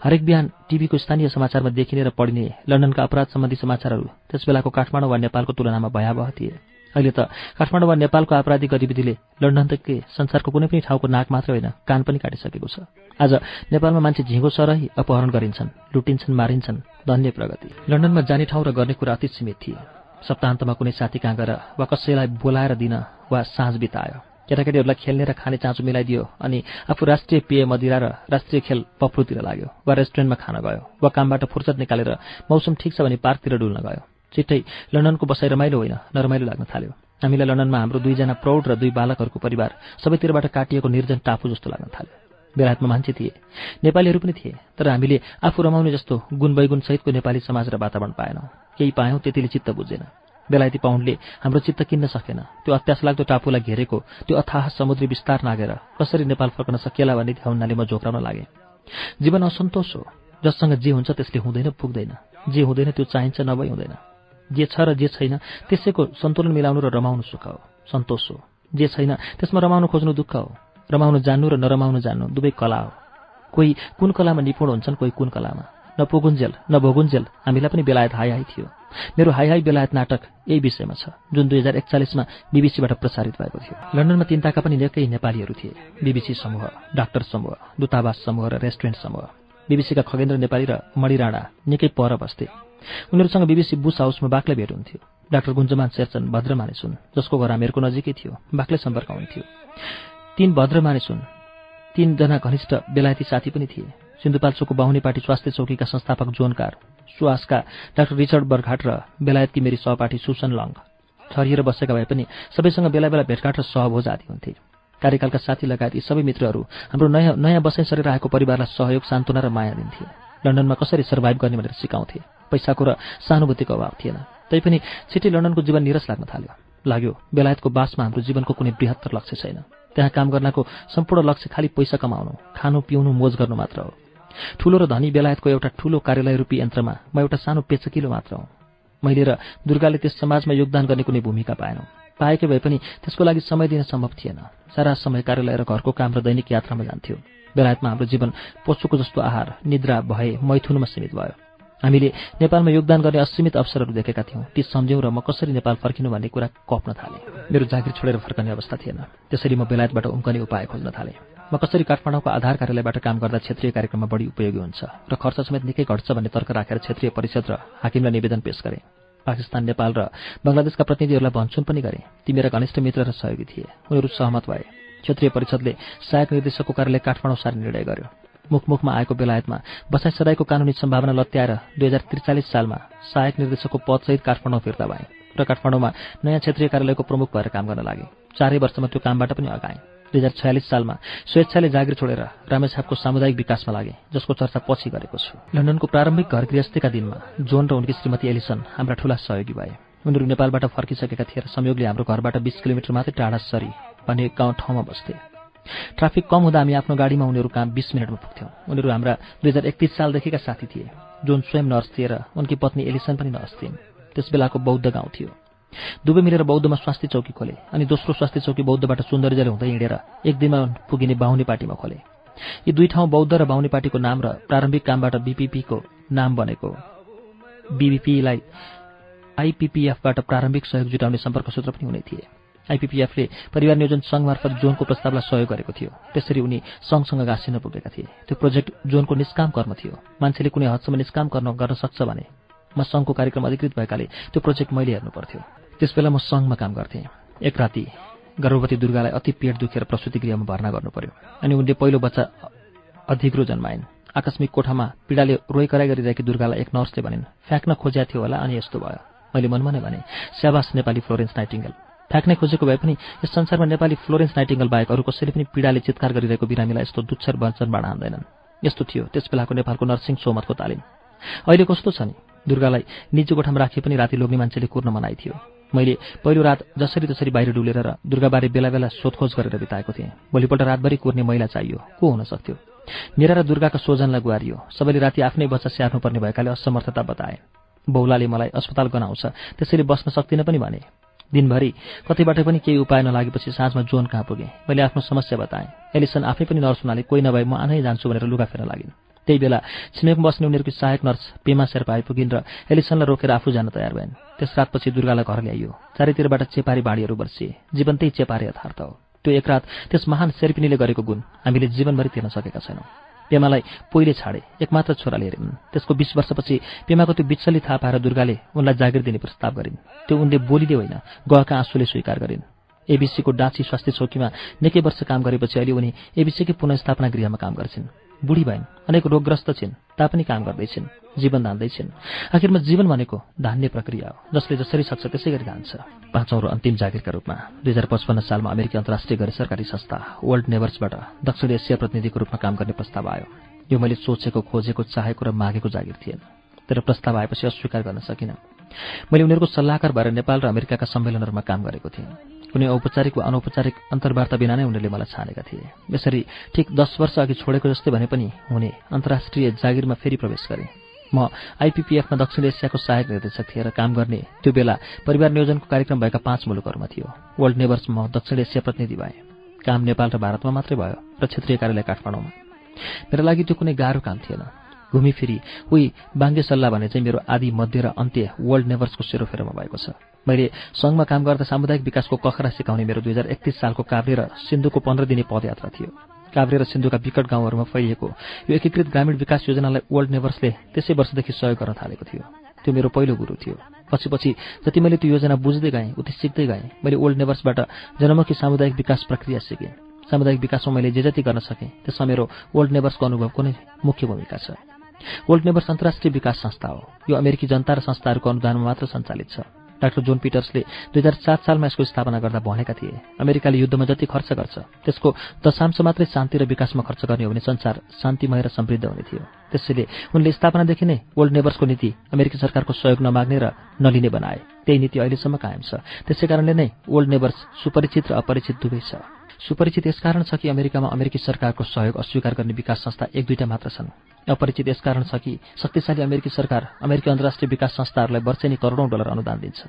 हरेक बिहान टिभीको स्थानीय समाचारमा देखिने र पढिने लन्डनका अपराध सम्बन्धी समाचारहरू त्यस बेलाको काठमाडौँ वा नेपालको तुलनामा भयावह थिए। अहिले त काठमाडौँ वा नेपालको आपराधिक गतिविधिले लन्डन तकै संसारको कुनै पनि ठाउँको नाक मात्र होइन कान पनि काटिसकेको छ। आज नेपालमा मान्छे झिङ्गो सरही अपहरण गरिन्छन् लुटिन्छन् मारिन्छन् धन्य प्रगति। लन्डनमा जाने ठाउँ र गर्ने कुरा अति सीमित थिए। सप्ताहन्तमा कुनै साथी कहाँ गएर वा कसैलाई बोलाएर दिन वा साँझ बितायो। केटाकेटीहरूलाई खेल्ने र खाने चाँचो मिलाइदियो अनि आफू राष्ट्रिय पेय मदिरा र राष्ट्रिय खेल पप्रुतिर लाग्यो वा रेस्टुरेन्टमा खान गयो वा कामबाट फुर्सद निकालेर मौसम ठिक छ भने पार्कतिर डुल्न गयो। छिट्टै लन्डनको बसाइ रमाइलो होइन नरमाइलो लाग्न थाल्यो। हामीलाई लन्डनमा हाम्रो दुईजना प्रौढ र दुई बालकहरूको परिवार सबैतिरबाट काटिएको निर्जन टापु जस्तो लाग्न थाल्यो। बेलायतमा मान्छे थिए नेपालीहरू पनि थिए तर हामीले आफू रमाउने जस्तो गुण बैगुण सहितको नेपाली समाज र वातावरण पाएनौँ। केही पायौँ त्यतिले चित्त बुझेन। बेलायती पाउन्डले हाम्रो चित्त किन्न सकेन। त्यो अत्यास लाग्दो टापुलाई घेरेको त्यो अथाह समुद्री विस्तार नागेर कसरी नेपाल फर्कन सकिएला भन्ने ध्याउनाले म झोक्राउन लागेँ। जीवन असन्तोष हो। जससँग जे हुन्छ त्यसले हुँदैन पुग्दैन। जे हुँदैन त्यो चाहिन्छ नभई हुँदैन। जे छ र जे छैन त्यसैको सन्तुलन मिलाउनु र रमाउनु सुख हो सन्तोष हो। जे छैन त्यसमा रमाउनु खोज्नु दुःख हो रमाउनु जान्नु र नरमाउनु जान्नु दुवै कला हो। कोही कुन कलामा निपुण हुन्छन् कोही कुन कलामा? न पुगुन्जेल न भोगुन्जेल हामीलाई पनि बेलायत हाई हाई थियो। मेरो हाई हाई बेलायत नाटक यही विषयमा छ जुन दुई हजार एकचालिसमा बिबिसीबाट प्रसारित भएको थियो। लन्डनमा तिनताका पनि निकै नेपालीहरू थिए। बिबिसी समूह डाक्टर समूह दूतावास समूह र रेस्टुरेन्ट समूह। बिबिसीका खगेन्द्र नेपाली र मणि राणा निकै पर बस्थे। उनीहरूसँग बिबिसी बुस हाउसमा बाक्लै भेट हुन्थ्यो डाक्टर गुन्जमान शेरचन भद्र मानिस हुन् जसको घर हामीहरूको नजिकै थियो बाक्लै सम्पर्क हुन्थ्यो। तीन भद्र मानिस हुन्। तीनजना घनिष्ठ बेलायती साथी पनि थिए। सिन्धुपाल्चोकको पार्टी स्वास्थ्य चौकीका संस्थापक जोनकार सुवासका डाक्टर रिचर्ड बर्घाट र बेलायतकी मेरी सहपाठी सुसन लङ छरिएर बसेका भए पनि सबैसँग बेला बेला भेटघाट र सहभोज आदि हुन्थे। कार्यकालका साथी लगायत यी सबै मित्रहरू हाम्रो नयाँ नयाँ बसाइ सरेर आएको परिवारलाई सहयोग सान्त्वना र माया दिन्थे। लन्डनमा कसरी सर्भाइभ गर्ने भनेर सिकाउँथे। पैसाको र सहानुभूतिको अभाव थिएन। तैपनि छिट्टै लन्डनको जीवन निरस लाग्न थाल्यो। लाग्यो बेलायतको बासमा हाम्रो जीवनको कुनै बृहत्तर लक्ष्य छैन। त्यहाँ काम गर्नको सम्पूर्ण लक्ष्य खालि पैसा कमाउनु खानु पिउनु मोज गर्नु मात्र हो। ठूलो र धनी बेलायतको एउटा ठूलो कार्यालय रूपी यन्त्रमा म एउटा सानो पेचकिलो मात्र हुँ। मैले र दुर्गाले त्यस समाजमा योगदान गर्ने कुनै भूमिका पाएनौँ। पाएकै भए पनि त्यसको लागि समय दिन सम्भव थिएन। सारा समय कार्यालय र घरको काम र दैनिक यात्रामा जान्थ्यो। बेलायतमा हाम्रो जीवन पशुको जस्तो आहार निद्रा भए मैथुनमा सीमित भयो। हामीले नेपालमा योगदान गर्ने असीमित अवसरहरू देखेका थियौँ। ती सम्झ्यौँ र म कसरी नेपाल फर्किनु भन्ने कुरा कप्न थालेँ। मेरो जागिर छोडेर फर्कने अवस्था थिएन। त्यसरी म बेलायतबाट उम्कने उपाय खोज्न थालेँ। म कसरी काठमाडौँको आधार कार्यालयबाट काम गर्दा क्षेत्रीय कार्यक्रममा बढी उपयोगी हुन्छ र खर्च समेत निकै घट्छ भन्ने तर्क राखेर क्षेत्रीय परिषद र हाकिमलाई निवेदन पेश गरेँ। पाकिस्तान नेपाल र बङ्गलादेशका प्रतिनिधिहरूलाई भन्छुन पनि गरे। ती मेरा घनिष्ठ मित्र र सहयोगी थिए। उनीहरू सहमत भए। क्षेत्रीय परिषदले सहायक निर्देशकको कार्यालय काठमाडौँ सार्ने निर्णय गर्यो। मुखमुखमा आएको बेलायतमा बसाइ सदाईको कानुनी सम्भावना लत्याएर दुई हजार त्रिचालिस सालमा सहायक निर्देशकको पदसहित काठमाडौँ फिर्ता भए र काठमाडौँमा नयाँ क्षेत्रीय कार्यालयको प्रमुख भएर काम गर्न लागे। चारै वर्षमा त्यो कामबाट पनि अगाएँ। दुई हजार छयालिस सालमा स्वेच्छाले जागिर छोडेर रामेछापको सामुदायिक विकासमा लागे जसको चर्चा पछि गरेको छु। लन्डनको प्रारम्भिक घर गृहस्थीका दिनमा जोन र उनकी श्रीमती एलिसन हाम्रा ठूला सहयोगी भए। उनीहरू नेपालबाट फर्किसकेका थिए र संयोगले हाम्रो घरबाट बिस किलोमिटर मात्रै टाढा सरी भन्ने गाउँ ठाउँमा बस्थे। ट्राफिक कम हुँदा हामी आफ्नो गाडीमा उनीहरू कहाँ बिस मिनटमा पुग्थ्यौँ। उनीहरू हाम्रा दुई हजार एकतिस सालदेखिका साथी थिए। जोन स्वयं नर्स थिए र उनकी पत्नी एलिसन पनि नर्स थिइन्। त्यस बेलाको बौद्ध गाउँ थियो। दुवै मिलेर बौद्धमा स्वास्थ्य चौकी खोले। अनि दोस्रो स्वास्थ्य चौकी बौद्धबाट सुन्दरजले हुँदै हिँडेर एक दिनमा पुगिने बाहुने पार्टीमा खोले। यी दुई ठाउँ बौद्ध र बाहुने पार्टीको नाम र प्रारम्भिक कामबाट बिपिपीको नाम बनेको। बिबिपीलाई आइपिपिएफबाट प्रारम्भिक सहयोग जुटाउने सम्पर्क सूत्र पनि हुने थिए। आइपिपिएफले परिवार नियोजन सङ्घ मार्फत जोनको प्रस्तावलाई सहयोग गरेको थियो। त्यसरी उनी सङ्घसँग गाँसिन पुगेका थिए। त्यो प्रोजेक्ट जोनको निष्काम कर्म थियो। मान्छेले कुनै हदसम्म निष्काम कर्म गर्न सक्छ भने म सङ्घको कार्यक्रम अधिकृत भएकाले त्यो प्रोजेक्ट मैले हेर्नु पर्थ्यो त्यसबेला म सङ्घमा काम गर्थेँ। एक राति गर्भवती दुर्गालाई अति पेट दुखेर प्रसुति गृहमा भर्ना गर्नु पर्यो अनि उनले पहिलो बच्चा अधिग्रो जन्माइन्। आकस्मिक कोठामा पीडाले रोइ कराई गरिरहेकी दुर्गालाई एक नर्सले भनिन् फ्याँक्न खोज्या थियो होला अनि यस्तो भयो मैले मनमा नै भने स्याबास नेपाली फ्लोरेन्स नाइटिङ्गल। फ्याँक्नै खोजेको भए पनि यस संसारमा नेपाली फ्लोरेन्स नाइटिङ्गल बाहेक अरू कसैले पनि पीडाले चित्कार गरिरहेको बिरामीलाई यस्तो दुच्छर वञ्चनबाट हान्दैनन्। यस्तो थियो त्यस बेलाको नेपालको नर्सिङ सोमतको तालिम। अहिले कस्तो छ नि दुर्गालाई निजी कोठामा राखिए पनि राति लोग्ने मान्छेले कुर्न मनाइ थियो मैले पहिलो रात जसरी तसरी बाहिर डुलेर र दुर्गाबारे बेला बेला सोधखोज गरेर बिताएको थिएँ। भोलिपल्ट रातभरि कुर्ने महिला चाहियो। को हुन सक्थ्यो? मेरा र दुर्गाका सोजनलाई गुहारियो। सबैले राति आफ्नै बच्चा स्याहार्नुपर्ने भएकाले असमर्थता बताए। बौलाले मलाई अस्पताल गनाउँछ त्यसरी बस्न सक्दिनँ पनि भने। दिनभरि कतैबाट पनि केही उपाय नलागेपछि साँझमा जोन कहाँ पुगेँ? मैले आफ्नो समस्या बताएँ। एलिसन आफै पनि नर्स हुनाले कोही नभए म आनै जान्छु भनेर लुगा फेर्न लागिन्। त्यही बेला छिमेकमा बस्ने उनीहरूको सहायक नर्स पेमा शेर्पा आइपुगिन् र एलिसनलाई रोकेर आफू जान तयार भएन। त्यस रातपछि दुर्गालाई घर ल्याइयो। चारैतिरबाट चेपारी बाढीहरू बर्सिए जीवन्तै चेपारे यथार्थ हो। त्यो एक रात त्यस महान शेर्पिनीले गरेको गुण हामीले जीवनभरि तिर्न सकेका छैनौँ। पेमालाई पहिले छाडे एकमात्र छोराले हेरिन्। त्यसको बिस वर्षपछि पेमाको त्यो बिच्छली थाहा पाएर दुर्गाले उनलाई जागिर दिने प्रस्ताव गरिन्। त्यो उनले बोलिदिए होइन गएका आँसुले स्वीकार गरिन्। एबिसीको डाँची स्वास्थ्य चौकीमा निकै वर्ष काम गरेपछि अहिले उनी एबिसीकै पुनस्थापना गृहमा काम गर्छिन्। बुढी भइन् अनेक रोगग्रस्त छिन् तापनि काम गर्दैछिन् जीवन धान्दैछिन्। आखिरमा जीवन भनेको धान्ने प्रक्रिया हो जसले जसरी सक्छ त्यसै गरी धान्छ। पाँचौँ र अन्तिम जागिरका रूपमा दुई हजार पचपन्न सालमा अमेरिकी अन्तर्राष्ट्रिय गैर सरकारी संस्था वर्ल्ड नेभर्सबाट दक्षिण एसिया प्रतिनिधिको रूपमा काम गर्ने प्रस्ताव आयो। यो मैले सोचेको खोजेको चाहेको र मागेको जागिर थिएन। तर प्रस्ताव आएपछि अस्वीकार गर्न सकिनँ। मैले उनीहरूको सल्लाहकार भएर नेपाल र अमेरिकाका सम्मेलनहरूमा काम गरेको थिएँ। कुनै औपचारिक वा अनौपचारिक अन्तर्वार्ता बिना नै उनीहरूले मलाई छानेका थिए। यसरी ठिक दस वर्ष अघि छोडेको जस्तै भने पनि हुने अन्तर्राष्ट्रिय जागिरमा फेरि प्रवेश गरेँ। म आइपिपिएफमा दक्षिण एसियाको सहायक निर्देशक थिएँ र काम गर्ने त्यो बेला परिवार नियोजनको कार्यक्रम भएका पाँच मुलुकहरूमा थियो। वर्ल्ड नेबर्समा दक्षिण एसिया प्रतिनिधि भए। काम नेपाल र भारतमा मात्रै भयो र क्षेत्रीय कार्यालय काठमाडौँमा। मेरा लागि त्यो कुनै गाह्रो काम थिएन। घुमिफिरी उही बाङ्गे सल्लाह भने चाहिँ मेरो आदि मध्य र अन्त्य वर्ल्ड नेभर्सको सेरोफेरोमा भएको छ। मैले सङ्घमा काम गर्दा सामुदायिक विकासको कखरा सिकाउने मेरो दुई हजार एकतिस सालको काभ्रे र सिन्धुको पन्ध्र दिने पदयात्रा थियो। काभ्रे र सिन्धुका विकट गाउँहरूमा फैलिएको यो एकीकृत ग्रामीण विकास योजनालाई वर्ल्ड नेभर्सले त्यसै वर्षदेखि सहयोग गर्न थालेको थियो। त्यो मेरो पहिलो गुरु थियो। पछि पछि जति मैले त्यो योजना बुझ्दै गएँ उति सिक्दै गएँ मैले ओल्ड नेभर्सबाट जनमुखी सामुदायिक विकास प्रक्रिया सिकेँ। सामुदायिक विकासमा मैले जे जति गर्न सकेँ त्यसमा मेरो ओल्ड नेभर्सको अनुभवको नै मुख्य भूमिका छ। वर्ल्ड नेबर्स अन्तर्राष्ट्रिय विकास संस्था हो यो अमेरिकी जनता र संस्थाहरूको अनुदानमा मात्र सञ्चालित छ। डाक्टर जोन पिटर्सले दुई हजार सात सालमा यसको स्थापना गर्दा भनेका थिए। अमेरिकाले युद्धमा जति खर्च गर्छ त्यसको दशांश मात्रै शान्ति र विकासमा खर्च गर्ने हो भने संसार शान्तिमय र समृद्ध हुने थियो। त्यसैले उनले स्थापनादेखि नै वर्ल्ड नेबर्सको नीति अमेरिकी सरकारको सहयोग नमाग्ने र नलिने बनाए। त्यही नीति अहिलेसम्म कायम छ। त्यसै कारणले नै वर्ल्ड नेबर्स सुपरिचित र अपरिचित दुवै छ। सुपरिचित यसकारण छ कि अमेरिकामा अमेरिकी सरकारको सहयोग अस्वीकार गर्ने विकास संस्था एक दुईटा मात्र छन्। अपरिचित यसकारण छ कि शक्तिशाली अमेरिकी सरकार अमेरिकी अन्तर्राष्ट्रिय विकास संस्थाहरूलाई वर्षेनी करोडौँ डलर अनुदान दिन्छ।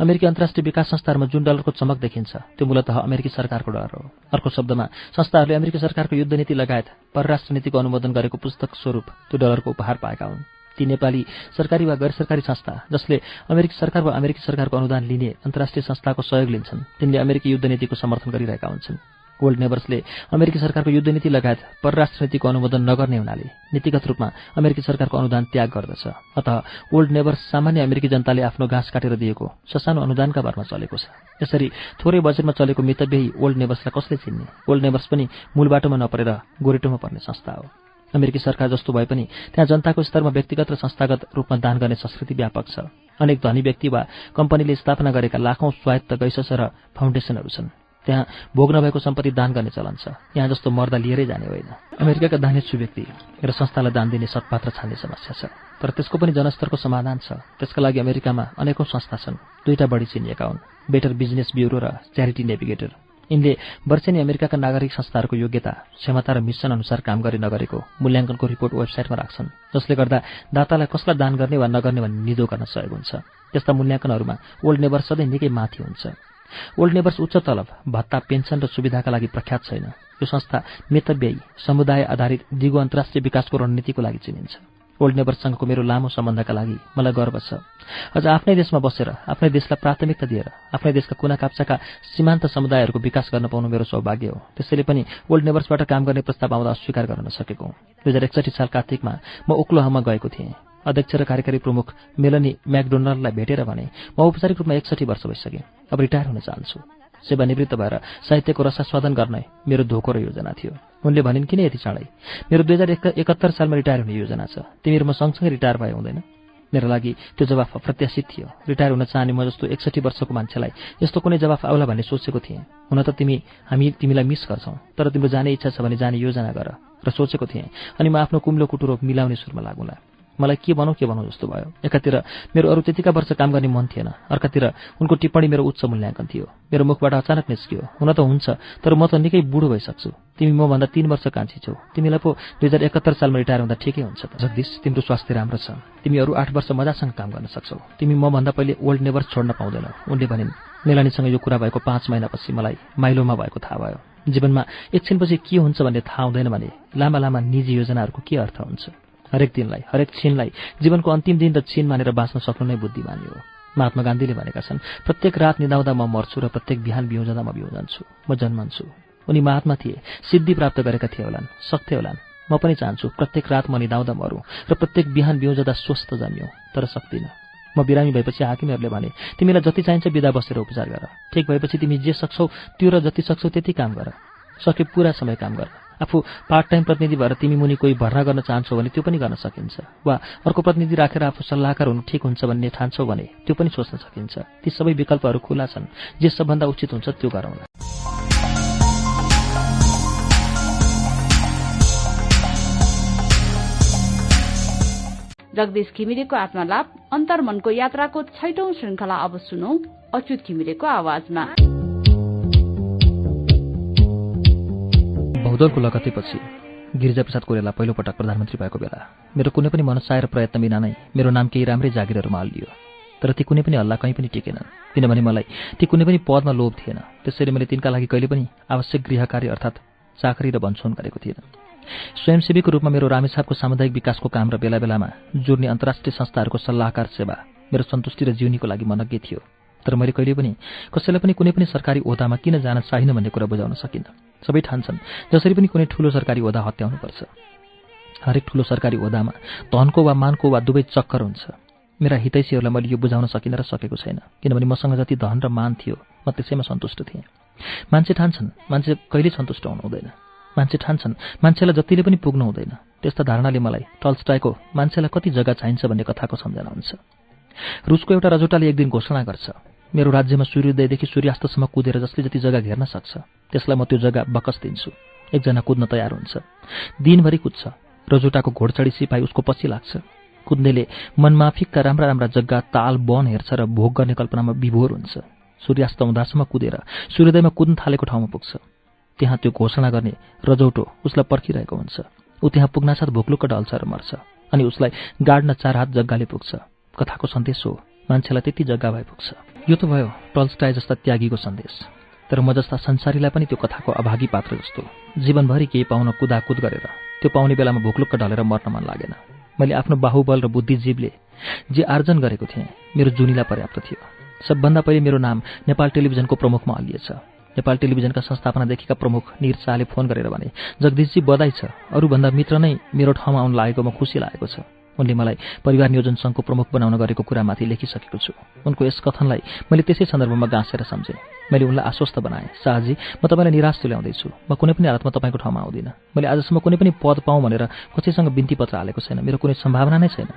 अमेरिकी अन्तर्राष्ट्रिय विकास संस्थाहरूमा जुन डलरको चमक देखिन्छ त्यो मूलतः अमेरिकी सरकारको डलर हो। अर्को शब्दमा संस्थाहरूले अमेरिकी सरकारको युद्ध नीति लगायत परराष्ट्र नीतिको अनुमोदन गरेको पुस्तक स्वरूप त्यो डलरको उपहार पाएका हुन्। ती नेपाली सरकारी वा गैर सरकारी संस्था जसले अमेरिकी सरकार वा अमेरिकी सरकारको अनुदान लिने अन्तर्राष्ट्रिय संस्थाको सहयोग लिन्छन्। तिनले अमेरिकी युद्ध नीतिको समर्थन गरिरहेका हुन्छन्। वर्ल्ड नेबर्सले अमेरिकी सरकारको युद्ध नीति लगायत परराष्ट्र नीतिको अनुमोदन नगर्ने हुनाले नीतिगत रूपमा अमेरिकी सरकारको अनुदान त्याग गर्दछ। अत वर्ल्ड नेबर्स सामान्य अमेरिकी जनताले आफ्नो घाँस काटेर दिएको ससानो अनुदानका भरमा चलेको छ। यसरी थोरै बजेटमा चलेको मितव्ययी वर्ल्ड नेबर्सलाई कसले चिन्ने? वर्ल्ड नेबर्स पनि मूल बाटोमा नपरेर गोरेटोमा पर्ने संस्था हो। अमेरिकी सरकार जस्तो भए पनि त्यहाँ जनताको स्तरमा व्यक्तिगत र संस्थागत रूपमा दान गर्ने संस्कृति व्यापक छ। अनेक धनी व्यक्ति वा कम्पनीले स्थापना गरेका लाखौं स्वायत्त गैसस र फाउन्डेसनहरू छन्। त्यहाँ भोग नभएको सम्पत्ति दान गर्ने चलन छ। यहाँ जस्तो मर्दा लिएरै जाने होइन। अमेरिकाका दानेछु व्यक्ति र संस्थालाई दान दिने सत्पात्र छान्ने समस्या छ। तर त्यसको पनि जनस्तरको समाधान छ। त्यसका लागि अमेरिकामा अनेकौं संस्था छन्। दुईटा बढी चिनिएका हुन्। बेटर बिजनेस ब्युरो र च्यारिटी नेभिगेटर। यिनले वर्षेनी अमेरिकाका नागरिक संस्थाहरूको योग्यता क्षमता र मिसन अनुसार काम गरे नगरेको मूल्याङ्कनको रिपोर्ट वेबसाइटमा राख्छन् जसले गर्दा दातालाई कसलाई दान गर्ने वा नगर्ने भन्ने निदो गर्न सहयोग हुन्छ। त्यस्ता मूल्याङ्कनहरूमा ओल्ड नेबर सधैँ निकै माथि हुन्छ। ओल्ड नेबर्स उच्च तलब भत्ता पेन्सन र सुविधाका लागि प्रख्यात छैन। यो संस्था मितव्ययी समुदाय आधारित दिगो अन्तर्राष्ट्रिय विकासको रणनीतिको लागि चिनिन्छ। ओल्ड नेबर्ससँगको मेरो लामो सम्बन्धका लागि मलाई गर्व छ। अझ आफ्नै देशमा बसेर आफ्नै देशलाई प्राथमिकता दिएर आफ्नै देशका कुना काप्चाका सीमान्त समुदायहरूको विकास गर्न पाउनु मेरो सौभाग्य हो। त्यसैले पनि ओल्ड नेबर्सबाट काम गर्ने प्रस्ताव आउँदा अस्वीकार गर्न सकेको दुई हजार एकसठी साल कार्तिकमा म ओक्लोहामा गएको थिएँ। अध्यक्ष र कार्यकारी प्रमुख मेलनी म्याकडोनल्डलाई भेटेर भने म औपचारिक रूपमा एकसठी वर्ष भइसकेँ। अब रिटायर हुन चाहन्छु। सेवानिवृत्त भएर साहित्यको रसास्वादन गर्ने मेरो धोको र योजना थियो। उनले भनिन् किन यति चाँडै? मेरो दुई हजार एकहत्तर सालमा रिटायर हुने योजना छ। तिमीहरू म सँगसँगै रिटायर भए हुँदैन। मेरो लागि त्यो जवाफ अप्रत्याशित थियो। रिटायर हुन चाहने म जस्तो एकसठी वर्षको मान्छेलाई यस्तो कुनै जवाफ आउला भन्ने सोचेको थिएँ। हुन त तिमी हामी तिमीलाई मिस गर्छौ तर तिम्रो जाने इच्छा छ भने जाने योजना गर। र सोचेको थिएँ अनि म आफ्नो कुम्लो कुटुरो मिलाउने सुरमा लागुला। मलाई के भनौँ के भनौँ जस्तो भयो। एकातिर मेरो अरू त्यतिका वर्ष काम गर्ने मन थिएन। अर्कातिर उनको टिप्पणी मेरो उच्च मूल्याङ्कन थियो। मेरो मुखबाट अचानक निस्कियो। हुन त हुन्छ तर म त निकै बुढो भइसक्छु। तिमी मभन्दा तीन वर्ष कान्छी छौ। तिमीलाई पो दुई हजार एकहत्तर सालमा रिटायर हुँदा ठिकै हुन्छ त। जगदीश तिम्रो स्वास्थ्य राम्रो छ। तिमी अरू आठ वर्ष मजासँग काम गर्न सक्छौ। तिमी मभन्दा पहिले ओल्ड नेबर छोड्न पाउँदैनौ। उनले भनिन् मेलानीसँग यो कुरा भएको पाँच महिनापछि मलाई माइलोमा भएको थाहा भयो। जीवनमा एकछिनपछि के हुन्छ भन्ने थाहा हुँदैन भने लामा लामा निजी योजनाहरूको के अर्थ हुन्छ? हरेक दिनलाई हरेक छिनलाई जीवनको अन्तिम दिन र छिन मानेर बाँच्न सक्नु नै बुद्धिमानी हो। महात्मा गान्धीले भनेका छन् प्रत्येक रात निदाउँदा म मर्छु र प्रत्येक बिहान बिउजाँदा म बिउजन्छु म जन्मन्छु। उनी महात्मा थिए सिद्धि प्राप्त गरेका थिए होलान् सक्थे होलान्। म पनि चाहन्छु प्रत्येक रात म निदाउँदा मरौँ र प्रत्येक बिहान बिउजाँदा स्वस्थ जन्मियो तर सक्दिनँ। म बिरामी भएपछि हाकिमहरूले भने तिमीलाई जति चाहिन्छ बिदा बसेर उपचार गर। ठिक भएपछि तिमी जे सक्छौ त्यो र जति सक्छौ त्यति काम गर। सके पुरा समय काम गर। आफू पार्ट टाइम प्रतिनिधि भएर तिमी मुनि कोही भर्ना गर्न चाहन्छौ भने त्यो पनि गर्न सकिन्छ। वा अर्को प्रतिनिधि राखेर आफू सल्लाहकार हुनु ठिक हुन्छ भन्ने ठान्छौ भने त्यो पनि सोच्न सकिन्छ। ती सबै विकल्पहरू खुला छन्। जे सबभन्दा उचित हुन्छ त्यो गरौँला। जगदीश घिमिरेको आत्मलाभ अन्तर्मनको यात्राको छैटौं श्रृंखला अब सुनौ अच्युत घिमिरेको आवाजमा। भौदोलको लगतेपछि गिरिजाप्रसाद कोरेला पहिलोपटक प्रधानमन्त्री भएको बेला मेरो कुनै पनि मनसाय र प्रयत्न बिना नै मेरो नाम केही राम्रै जागिरहरूमा हल्लियो तर ती कुनै पनि हल्ला कहीँ पनि टिकेनन् किनभने मलाई ती कुनै पनि पदमा लोभ थिएन। त्यसैले मैले तिनका लागि कहिले पनि आवश्यक गृहकार्य अर्थात् चाकरी र भन्छोन गरेको थिएन स्वयंसेवीको रूपमा मेरो रामेछापको सामुदायिक विकासको काम र बेला बेलामा जोड्ने अन्तर्राष्ट्रिय संस्थाहरूको सल्लाहकार सेवा मेरो सन्तुष्टि र जीवनीको लागि मनज्ञ थियो। तर मैले कहिले पनि कसैलाई पनि कुनै पनि सरकारी ओदामा किन जान चाहिन भन्ने कुरा बुझाउन सकिनँ। सबै ठान्छन्। जसरी पनि कुनै ठुलो सरकारी ओदा हत्याउनुपर्छ। हरेक ठुलो सरकारी ओदामा धनको वा मानको वा दुवै चक्कर हुन्छ। मेरा हितैषीहरूलाई मैले यो बुझाउन सकिनँ र सकेको छैन। किनभने मसँग जति धन र मान थियो म त्यसैमा सन्तुष्ट थिएँ। मान्छे ठान्छन् मान्छे कहिले सन्तुष्ट हुनु हुँदैन। मान्छे ठान्छन् मान्छेलाई जतिले पनि पुग्नु हुँदैन। त्यस्ता धारणाले मलाई टल्स्टाइको मान्छेलाई कति जग्गा चाहिन्छ भन्ने कथाको सम्झना हुन्छ। रुसको एउटा रजोटाले एक दिन घोषणा गर्छ। मेरो राज्यमा सूर्योदयदेखि सूर्यास्तसम्म कुदेर जसले जति जग्गा घेर्न सक्छ त्यसलाई म त्यो जग्गा बकस दिन्छु। एकजना कुद्न तयार हुन्छ। दिनभरि कुद्छ रजोटाको घोडचडी सिपाही उसको पछि लाग्छ। कुद्नेले मनमाफिकका राम्रा राम्रा जग्गा ताल वन हेर्छ र भोग गर्ने कल्पनामा विभोर हुन्छ। सूर्यास्त हुँदासम्म कुदेर सूर्योदयमा कुद्न थालेको ठाउँमा पुग्छ। त्यहाँ त्यो घोषणा गर्ने रजौटो उसलाई पर्खिरहेको हुन्छ। ऊ त्यहाँ पुग्नासाथ भोक्लुक्क ढल्छ र मर्छ अनि उसलाई गाड्न चार हात जग्गाले पुग्छ। कथाको सन्देश हो मान्छेलाई त्यति जग्गा भए पुग्छ। यो त भयो टल्स्टाई जस्ता त्यागीको सन्देश। तर म जस्ता संसारीलाई पनि त्यो कथाको अभागी पात्र जस्तो। जीवनभरि केही पाउन कुदाकुद गरेर त्यो पाउने बेलामा भुकलुक्क ढलेर मर्न मन लागेन। मैले आफ्नो बाहुबल र बुद्धिजीवले जे आर्जन गरेको थिएँ मेरो जुनीलाई पर्याप्त थियो। सबभन्दा पहिले मेरो नाम नेपाल टेलिभिजनको प्रमुखमा हल्लिएछ नेपाल टेलिभिजनका संस्थापनादेखिका प्रमुख निर शाहले फोन गरेर भने जगदीशजी बधाई छ। अरूभन्दा मित्र नै मेरो ठाउँमा आउनु लागेकोमा खुसी लागेको छ। उनले मलाई परिवार नियोजन सङ्घको प्रमुख बनाउन गरेको कुरामाथि लेखिसकेको छु। उनको यस कथनलाई मैले त्यसै सन्दर्भमा गाँसेर सम्झेँ। मैले उनलाई आश्वस्त बनाएँ। शाहजी म तपाईँलाई निराश तुल्याउँदैछु। म कुनै पनि हालतमा तपाईँको ठाउँमा आउँदिनँ। मैले आजसम्म कुनै पनि पद पाऊँ भनेर कसैसँग बिन्ती पत्र हालेको छैन। मेरो कुनै सम्भावना नै छैन।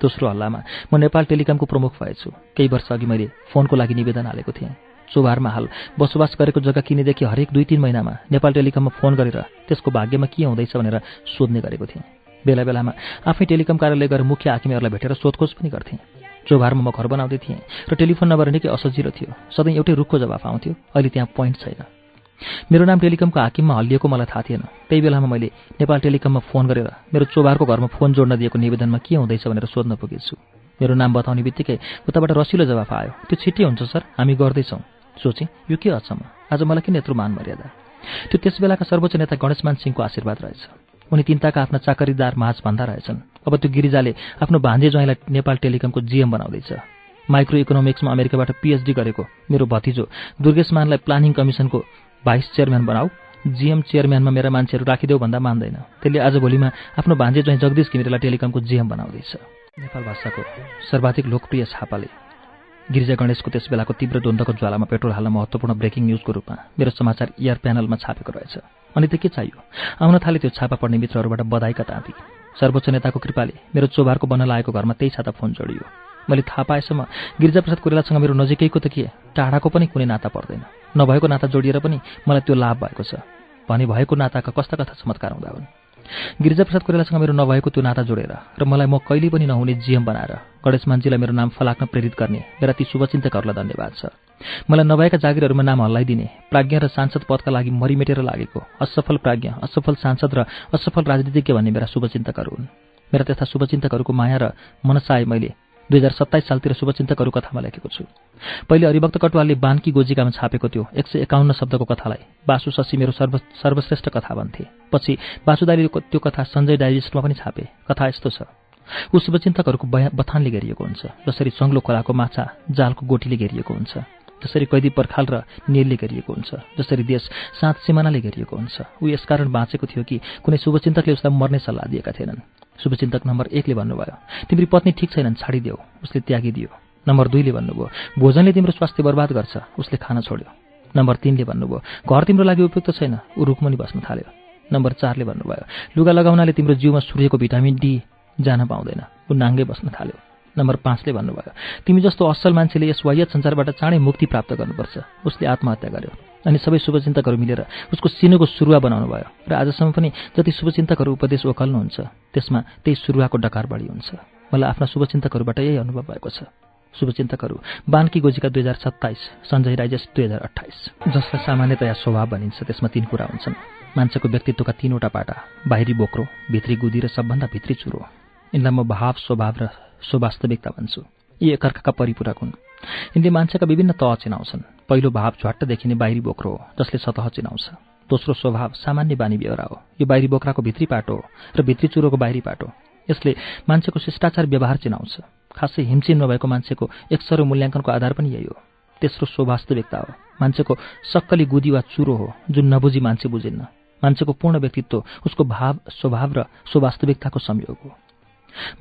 दोस्रो हल्लामा म नेपाल टेलिकमको प्रमुख भएछु। केही वर्ष अघि मैले फोनको लागि निवेदन हालेको थिएँ। चोभारमा हाल बसोबास गरेको जग्गा किनेदेखि हरेक दुई तिन महिनामा नेपाल टेलिकममा फोन गरेर त्यसको भाग्यमा के हुँदैछ भनेर सोध्ने गरेको थिएँ। बेला बेलामा आफै टेलिकम कार्यालय गएर मुख्य हाकिमहरूलाई भेटेर सोधखोज पनि गर्थेँ। चोभारमा म घर बनाउँदै थिएँ र टेलिफोन नम्बर निकै असजिलो थियो। सधैँ एउटै रुखको जवाफ आउँथ्यो। अहिले त्यहाँ पोइन्ट छैन। मेरो नाम टेलिकमको हाकिममा हल्लिएको मलाई थाहा थिएन। त्यही बेलामा मैले नेपाल टेलिकममा फोन गरेर मेरो चोभारको घरमा फोन जोड्न दिएको निवेदनमा के हुँदैछ भनेर सोध्न पुगेछु। मेरो नाम बताउने बित्तिकै उताबाट रसिलो जवाफ आयो। त्यो छिट्टै हुन्छ सर। हामी गर्दैछौँ। सोचेँ यो के अचम्म? आज मलाई किन यत्रो मान मर्यादा? त्यो त्यस बेलाका सर्वोच्च नेता गणेशमान सिंहको आशीर्वाद रहेछ। उनी तिनताका आफ्ना चाकरीदार माझ भन्दा रहेछन्। अब त्यो गिरिजाले आफ्नो भान्जे ज्वाइँलाई नेपाल टेलिकमको जिएम बनाउँदैछ। माइक्रो इकोनोमिक्समा अमेरिकाबाट पिएचडी गरेको मेरो भतिजो दुर्गेश मानलाई प्लानिङ कमिसनको भाइस चेयरम्यान बनाऊ। जिएम चेयरम्यानमा मेरा मान्छेहरू राखिदेऊ भन्दा मान्दैन। त्यसले आज भोलिमा आफ्नो भान्जे ज्वाइँ जगदीश घिमिरेलाई टेलिकमको जिएम बनाउँदैछ। नेपाल भाषाको सर्वाधिक लोकप्रिय छापाले। गिरिजा गणेशको त्यस बेलाको तीव्र द्वन्द्वको ज्वालामा पेट्रोल हाल्न महत्त्वपूर्ण ब्रेकिङ न्युजको रूपमा मेरो समाचार इयर प्यानलमा छापेको रहेछ। अनि त के चाहियो? आउन थाले त्यो छापा पढ्ने मित्रहरूबाट बधाईका ताँती। सर्वोच्च नेताको कृपाले मेरो चोभारको बन्न लागेको घरमा त्यही छाता फोन जोडियो। मैले थाहा पाएसम्म गिरिजाप्रसाद कोइरालासँग मेरो नजिकैको त के? टाढाको पनि कुनै नाता पर्दैन। नभएको नाता जोडिएर पनि मलाई त्यो लाभ भएको छ। भने भएको नाताका कस्ता कथा चमत्कार हुँदा हुन्। गिरिजाप्रसाद कोइरालासँग मेरो नभएको त्यो नाता जोडेर र मलाई म कहिले पनि नहुने जिएम बनाएर गणेश मान्छेलाई मेरो नाम फलाक्न प्रेरित गर्ने मेरा ती शुभचिन्तकहरूलाई धन्यवाद छ मलाई नभएका जागिरहरूमा नाम हल्लाइदिने प्राज्ञ र सांसद पदका लागि मरिमेटेर लागेको असफल प्राज्ञ असफल सांसद र असफल राजनीतिज्ञ भन्ने मेरा शुभचिन्तकहरू हुन्। मेरा त्यस्ता शुभचिन्तकहरूको माया र मनसाय मैले दुई हजार सत्ताइस सालतिर शुभचिन्तकहरू कथामा लेखेको छु। पहिले हरिभक्त कटुवालले बानकी गोजिकामा छापेको त्यो एक सय एकाउन्न शब्दको कथालाई। बासु शशी मेरो सर्व सर्वश्रेष्ठ कथा भन्थे पछि बासुदारीले त्यो कथा सञ्जय डाइजेस्टमा पनि छापे। कथा यस्तो छ। ऊ शुभचिन्तकहरूको बथानले घेरिएको हुन्छ जसरी सङ्ग्लो खोलाको माछा जालको गोठीले घेरिएको हुन्छ जसरी कैदी पर्खाल र नेलले घेरिएको हुन्छ जसरी देश सात सिमानाले घेरिएको हुन्छ। ऊ यसकारण बाँचेको थियो कि कुनै शुभचिन्तकले उसलाई मर्ने सल्लाह दिएका थिएनन्। शुभचिन्तक नम्बर एकले भन्नुभयो तिम्रो पत्नी ठिक छैनन् छाडिदेऊ। उसले त्यागिदियो। नम्बर दुईले भन्नुभयो भोजनले तिम्रो स्वास्थ्य बर्बाद गर्छ। उसले खान छोड्यो। नम्बर तिनले भन्नुभयो घर तिम्रो लागि उपयुक्त छैन। ऊ रुखमुनि बस्न थाल्यो। नम्बर चारले भन्नुभयो लुगा लगाउनाले तिम्रो जिउमा सूर्यको भिटामिन डी जान पाउँदैन। ऊ नाङ्गै बस्न थाल्यो। नम्बर पाँचले भन्नुभयो तिमी जस्तो असल मान्छेले यस वायत संसारबाट चाँडै मुक्ति प्राप्त गर्नुपर्छ। उसले आत्महत्या गर्यो। अनि सबै शुभचिन्तकहरू मिलेर उसको सिनोको सुरुवा बनाउनु भयो र आजसम्म पनि जति शुभचिन्तकहरू उपदेश ओखल्नुहुन्छ त्यसमा त्यही सुरुवाको डकार बढी हुन्छ। मलाई आफ्ना शुभचिन्तकहरूबाट यही अनुभव भएको छ। शुभचिन्तकहरू बानकी गोजीका दुई हजार सत्ताइस सञ्जय राइजेस दुई हजार अठाइस जसलाई सामान्यतया स्वभाव भनिन्छ त्यसमा तीन कुरा हुन्छन्। मान्छेको व्यक्तित्वका तीनवटा पाटा बाहिरी बोक्रो भित्री गुदी र सबभन्दा भित्री चुरो। यिनलाई म भाव स्वभाव र स्ववास्तविकता भन्छु। यी एकअर्काका परिपूरक हुन्। यिनले मान्छेका विभिन्न तह चिनाउँछन्। पहिलो भाव झट्ट देखिने बाहिरी बोक्रो हो जसले सतह चिनाउँछ। दोस्रो स्वभाव सामान्य बानी बेहोरा हो। यो बाहिरी बोक्राको भित्री पाटो हो र भित्री चुरोको बाहिरी पाटो। यसले मान्छेको शिष्टाचार व्यवहार चिनाउँछ। खासै हिमचिम नभएको मान्छेको एक मूल्याङ्कनको आधार पनि यही हो। तेस्रो स्ववास्तविकता हो। मान्छेको सक्कली गुदी वा चुरो हो जुन नबुझी मान्छे बुझिन्न। मान्छेको पूर्ण व्यक्तित्व उसको भाव स्वभाव र स्ववास्तविकताको संयोग हो।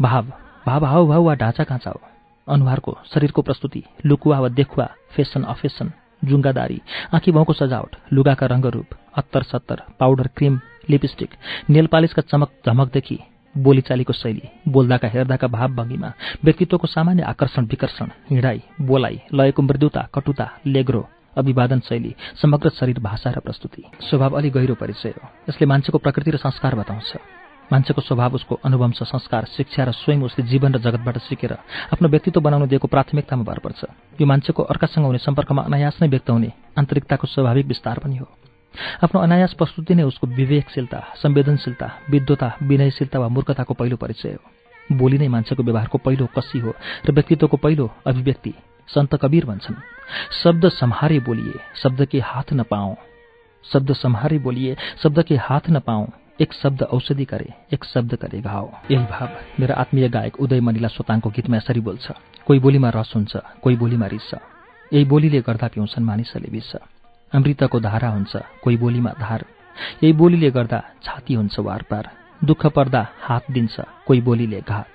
भाव भाव हाउभाउ वा ढाँचा काँचा हो। अनुहारको शरीरको प्रस्तुति लुकुवा वा देखुवा फेसन अफेसन जुङ्गादारी आँखी भाउको सजावट लुगाका रङ्गरूप अत्तर सत्तर पाउडर क्रिम लिपस्टिक नेल पालिसका चमक झमकदेखि बोलीचालीको शैली बोल्दाका हेर्दाका भाव भङ्गीमा व्यक्तित्वको सामान्य आकर्षण विकर्षण हिँडाइ बोलाइ लयको मृदुता कटुता लेग्रो अभिवादन शैली समग्र शरीर भाषा र प्रस्तुति। स्वभाव अलि गहिरो परिचय हो। यसले मान्छेको प्रकृति र संस्कार बताउँछ। मान्छेको स्वभाव उसको अनुवंश संस्कार शिक्षा र स्वयं उसले जीवन र जगतबाट सिकेर आफ्नो व्यक्तित्व बनाउनु दिएको प्राथमिकतामा भर पर्छ। यो मान्छेको अर्कासँग हुने सम्पर्कमा अनायास नै व्यक्त हुने आन्तरिकताको स्वाभाविक विस्तार पनि हो। आफ्नो अनायास प्रस्तुति नै उसको विवेकशीलता संवेदनशीलता विद्वता विनयशीलता वा मूर्खताको पहिलो परिचय हो। बोली नै मान्छेको व्यवहारको पहिलो कसी हो र व्यक्तित्वको पहिलो अभिव्यक्ति सन्त कबीर भन्छन्। शब्द सम्हारे बोलिए शब्द के हात नपाऊ। शब्द सम्हारे बोलिए शब्द के हात नपाऊ। एक शब्द औषधि करे एक शब्द करे घाउ। यही भाव मेरो आत्मीय गायक उदय मनिला सोताङको गीतमा यसरी बोल्छ कोही बोलीमा रस हुन्छ कोही बोलीमा रिस। यही बोलीले गर्दा पिउँछन् मानिसहरूले विष। अमृतको धारा हुन्छ कोही बोलीमा धार। यही बोलीले गर्दा छाती हुन्छ वारपार। दुःख पर्दा हात दिन्छ कोही बोलीले घात।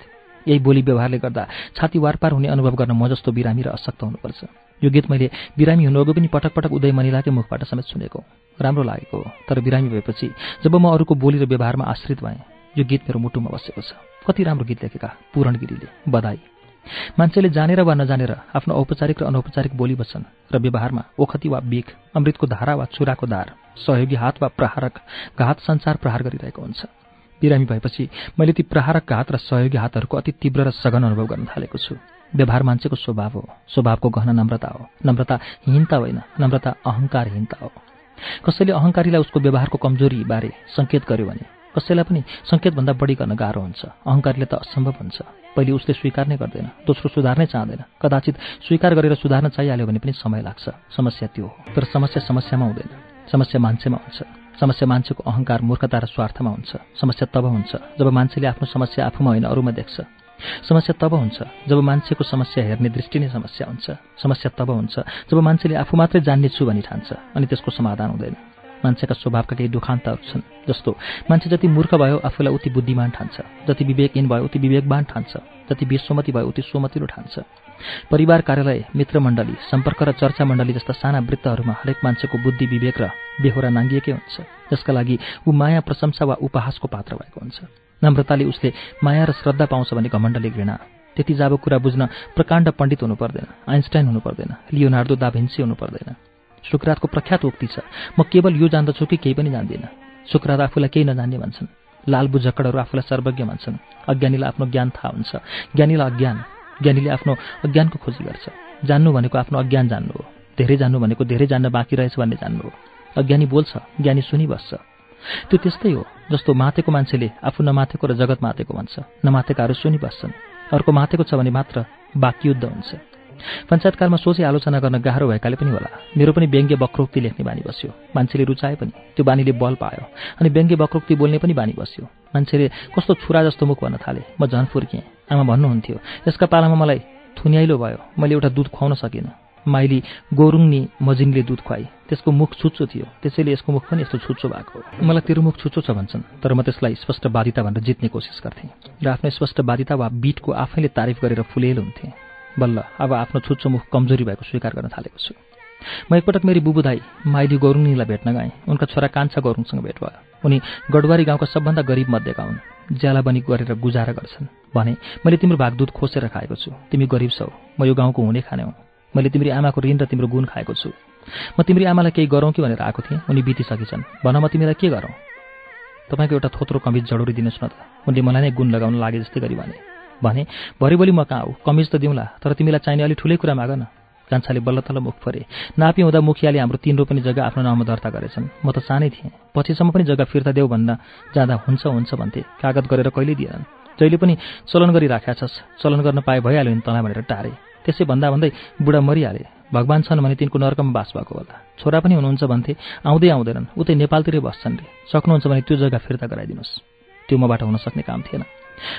यही बोली व्यवहारले गर्दा छाती वारपार हुने अनुभव गर्न म जस्तो बिरामी र अशक्त हुनुपर्छ। यो गीत मैले बिरामी हुनुअघि पनि पटक पटक उदय मनिलाकै मुखबाट समेत सुनेको। राम्रो लागेको तर बिरामी भएपछि जब म अरूको बोली र व्यवहारमा आश्रित भएँ यो गीत मेरो मुटुमा बसेको छ। कति राम्रो गीत लेखेका पूरणगिरीले बधाई। मान्छेले जानेर वा नजानेर आफ्नो औपचारिक र अनौपचारिक बोली बच्छन् र व्यवहारमा ओखती वा बिख अमृतको धारा वा चुराको धार सहयोगी हात वा प्रहारक घात संसार प्रहार गरिरहेको हुन्छ। बिरामी भएपछि मैले ती प्रहारक घात र सहयोगी हातहरूको अति तीव्र र सघन अनुभव गर्न थालेको छु। व्यवहार मान्छेको स्वभाव हो। स्वभावको गहना नम्रता हो। नम्रता हिंता होइन नम्रता अहङ्कारहीनता हो। कसैले अहङ्कारीलाई उसको व्यवहारको कमजोरी बारे सङ्केत गर्यो भने कसैलाई पनि सङ्केतभन्दा बढी गर्न गाह्रो हुन्छ। अहङ्कारीले त असम्भव हुन्छ। पहिले उसले स्वीकार नै गर्दैन दोस्रो सुधार्नै चाहँदैन। कदाचित स्वीकार गरेर सुधार्न चाहिहाल्यो भने पनि समय लाग्छ। समस्या त्यो हो। तर समस्या समस्यामा हुँदैन। समस्या मान्छेमा हुन्छ। समस्या मान्छेको अहङ्कार मूर्खता र स्वार्थमा हुन्छ। समस्या तब हुन्छ जब मान्छेले आफ्नो समस्या आफूमा होइन अरूमा देख्छ। समस्या तब हुन्छ जब मान्छेको समस्या हेर्ने दृष्टि नै समस्या हुन्छ। समस्या तब हुन्छ जब मान्छेले आफू मात्रै जान्ने छु भनी ठान्छ अनि त्यसको समाधान हुँदैन। मान्छेका स्वभावका केही दुखान्तहरू छन् जस्तो मान्छे जति मूर्ख भयो आफूलाई उति बुद्धिमान ठान्छ जति विवेकहीन भयो उति विवेकवान ठान्छ जति विश्वमती भयो उति सोमतिलो ठान्छ। परिवार कार्यालय मित्रमण्डली सम्पर्क र चर्चा मण्डली जस्ता साना वृत्तहरूमा हरेक मान्छेको बुद्धि विवेक र बेहोरा नाङ्गिएकै हुन्छ जसका लागि ऊ माया प्रशंसा वा उपहासको पात्र भएको हुन्छ। नम्रताले उसले माया र श्रद्धा पाउँछ भने घमण्डले घृणा। त्यति जाब कुरा बुझ्न प्रकाण्ड पण्डित हुनु पर्दैन आइन्स्टाइन हुनु पर्दैन लियोनार्दो दाभिन्सी हुनु पर्दैन। शुक्रातको प्रख्यात उक्ति छ म केवल यो जान्दछु कि केही पनि जान्दिनँ। शुक्रात आफूलाई केही नजान्ने भन्छन्। लाल बुझक्कडहरू आफूलाई सर्वज्ञ भन्छन्। अज्ञानीलाई आफ्नो ज्ञान थाहा हुन्छ। ज्ञानीलाई अज्ञान। ज्ञानीले आफ्नो अज्ञानको खोजी गर्छ। जान्नु भनेको आफ्नो अज्ञान जान्नु हो। धेरै जान्नु भनेको धेरै जान्न बाँकी रहेछ भन्ने जान्नु हो। अज्ञानी बोल्छ ज्ञानी सुनिबस्छ। त्यो त्यस्तै हो जस्तो माथेको मान्छेले आफू नमाथेको र जगत माथेको भन्छ। नमाथेकाहरू सुनिबस्छन् अर्को माथेको छ भने मात्र युद्ध हुन्छ। पञ्चायतकालमा सोचे आलोचना गर्न गाह्रो भएकाले पनि होला। मेरो पनि व्यङ्ग्य वक्रोक्ति लेख्ने बानी बस्यो। मान्छेले रुचाए पनि त्यो बानीले बल पायो। अनि व्यङ्ग्य वक्रोक्ति बोल्ने पनि बानी बस्यो। मान्छेले कस्तो छुरा जस्तो मुख भन्न थाले। म झन् फुर्केँ आमा भन्नुहुन्थ्यो यसका पालामा मलाई थुनियाइलो भयो। मैले एउटा दुध खुवाउन सकिनँ। माइली गोरुङनी मजिनले दुध खुवाई। त्यसको मुख छुच्चो थियो। त्यसैले यसको मुख पनि यस्तो छुच्चो भएको मलाई तेरो मुख छुच्चो छ भन्छन् तर म त्यसलाई स्पष्ट बाधिता भनेर जित्ने कोसिस गर्थेँ। र आफ्नो स्पष्ट बाधिता वा बिटको आफैले तारिफ गरेर फुलेल हुन्थेँ। बल्ल अब आफ्नो छुच्चो मुख कमजोरी भएको स्वीकार गर्न थालेको छु। म एकपटक मेरी बुबुदाई माइली गौरुङनीलाई भेट्न गएँ। उनका छोरा कान्छा गौरुङसँग भेट भयो। उनी गडवारी गाउँका सबभन्दा गरिब मध्येका हुन्। ज्याला बनी गरेर गुजारा गर्छन्। भने मैले तिम्रो भाग दुध खोसेर खाएको छु। तिमी गरिब छौ। म यो गाउँको हुने खाने हुँ। मैले तिम्रो आमाको ऋण र तिम्रो गुण खाएको छु। म तिम्रो आमालाई केही गरौँ कि भनेर आएको थिएँ। उनी बितिसकेछन्। भन म तिमीलाई के गरौँ? तपाईँको एउटा थोत्रो कमिज जडोरी दिनुहोस् न त। उनले मलाई नै गुण लगाउन लागे जस्तै गरी भने। भने भोलि म कहाँ हो? कमिज त दिउँला तर तिमीलाई चाहिने अलिक ठुलै कुरा माग न। कान्छाले बल्ल तल्ल मुख फरे। नापी हुँदा मुखियाले हाम्रो तिन रोपनी जग्गा आफ्नो नाममा दर्ता गरेछन्। म त सानै थिएँ। पछिसम्म पनि जग्गा फिर्ता देऊ भन्न जाँदा हुन्छ हुन्छ भन्थे। कागत गरेर कहिले दिएनन्? जहिले पनि चलन गरिराखेका छस् चलन गर्न पाए भइहाल्यो नि तँलाई भनेर टारे। त्यसै भन्दा भन्दै बुढा मरिहाले भगवान् छन् भने तिनको नर्कमा बास भएको होला। छोरा पनि हुनुहुन्छ भन्थे आउँदै आउँदैनन्। उतै नेपालतिरै बस्छन् रे। सक्नुहुन्छ भने त्यो जग्गा फिर्ता गराइदिनुहोस्। त्यो मबाट हुन सक्ने काम थिएन।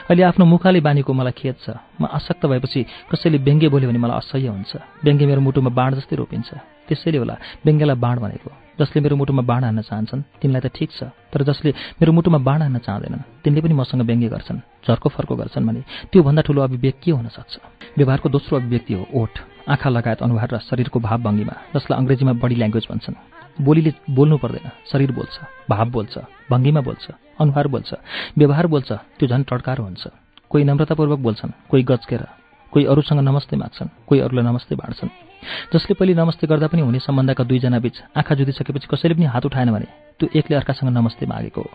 अहिले आफ्नो मुखाले बानीको मलाई खेद छ। म आसक्त भएपछि कसैले व्यङ्ग्य बोल्यो भने मलाई असह्य हुन्छ। व्यङ्ग्य मेरो मुटुमा बाँड जस्तै रोपिन्छ। त्यसैले होला व्यङ्ग्यलाई बाँड भनेको। जसले मेरो मुटुमा बाँड हान्न चाहन्छन् तिनलाई त ठिक छ तर जसले मेरो मुटुमा बाँड हान्न चाहँदैनन् तिनले पनि मसँग व्यङ्ग्य गर्छन् झर्को फर्को गर्छन् भने त्योभन्दा ठुलो अभिव्यक्त के हुन सक्छ। व्यवहारको दोस्रो अभिव्यक्ति हो ओठ आँखा लगायत अनुहार र शरीरको भावभङ्गीमा जसलाई अङ्ग्रेजीमा बडी ल्याङ्ग्वेज भन्छन्। बोलीले बोल्नु पर्दैन शरीर बोल्छ भाव बोल्छ भङ्गीमा बोल्छ अनुहार बोल्छ व्यवहार बोल्छ त्यो झन् टड्कारो हुन्छ। कोही नम्रतापूर्वक बोल्छन् कोही गच्केर कोही अरूसँग नमस्ते माग्छन् कोही अरूलाई नमस्ते बाँड्छन्। जसले पहिले नमस्ते गर्दा पनि हुने सम्बन्धका दुईजना बिच आँखा जुतिसकेपछि कसैले पनि हात उठाएन भने त्यो एकले अर्कासँग नमस्ते मागेको हो।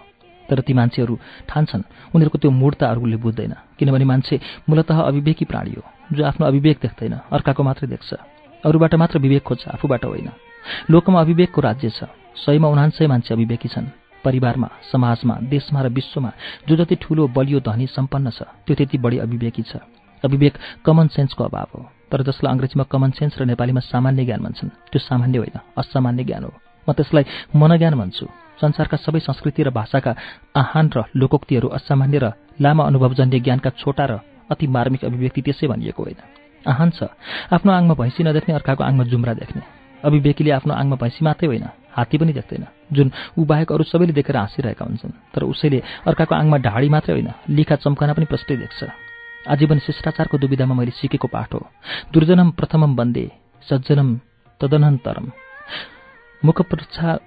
तर ती मान्छेहरू ठान्छन् उनीहरूको त्यो मूर्ता अरूले बुझ्दैन किनभने मान्छे मूलत अविवेकी प्राणी हो जो आफ्नो अविवेक देख्दैन अर्काको मात्रै देख्छ। अरूबाट मात्र विवेक खोज्छ आफूबाट होइन। लोकमा अविवेकको राज्य छ सयमा उनान्सय मान्छे अविवेकी छन्। परिवारमा समाजमा देशमा र विश्वमा जो जति ठुलो बलियो धनी सम्पन्न छ त्यो त्यति बढी अविवेकी छ। अविवेक कमन सेन्सको अभाव हो। तर जसलाई अङ्ग्रेजीमा कमन सेन्स र नेपालीमा सामान्य ज्ञान भन्छन् त्यो सामान्य होइन असामान्य ज्ञान हो। म त्यसलाई मनज्ञान भन्छु। संसारका सबै संस्कृति र भाषाका आहान र लोकोक्तिहरू असामान्य र लामा अनुभवजन्य ज्ञानका छोटा र अति मार्मिक अभिव्यक्ति त्यसै भनिएको होइन। आहान छ। आफ्नो आङमा भैँसी नदेख्ने अर्काको आङमा जुम्रा देख्ने। अभिव्यक्तिले आफ्नो आङमा भैँसी मात्रै होइन हात्ती पनि देख्दैन। जुन ऊ बाहेक अरू सबैले देखेर हाँसिरहेका हुन्छन् तर उसैले अर्काको आङमा ढाडी मात्रै होइन लिखा चम्कना पनि प्रष्टै देख्छ। आजीवन शिष्टाचारको दुविधामा मैले सिकेको पाठ हो। दुर्जनम प्रथमम बन्दे सज्जनम तदनन्तरम। मुख प्रक्षा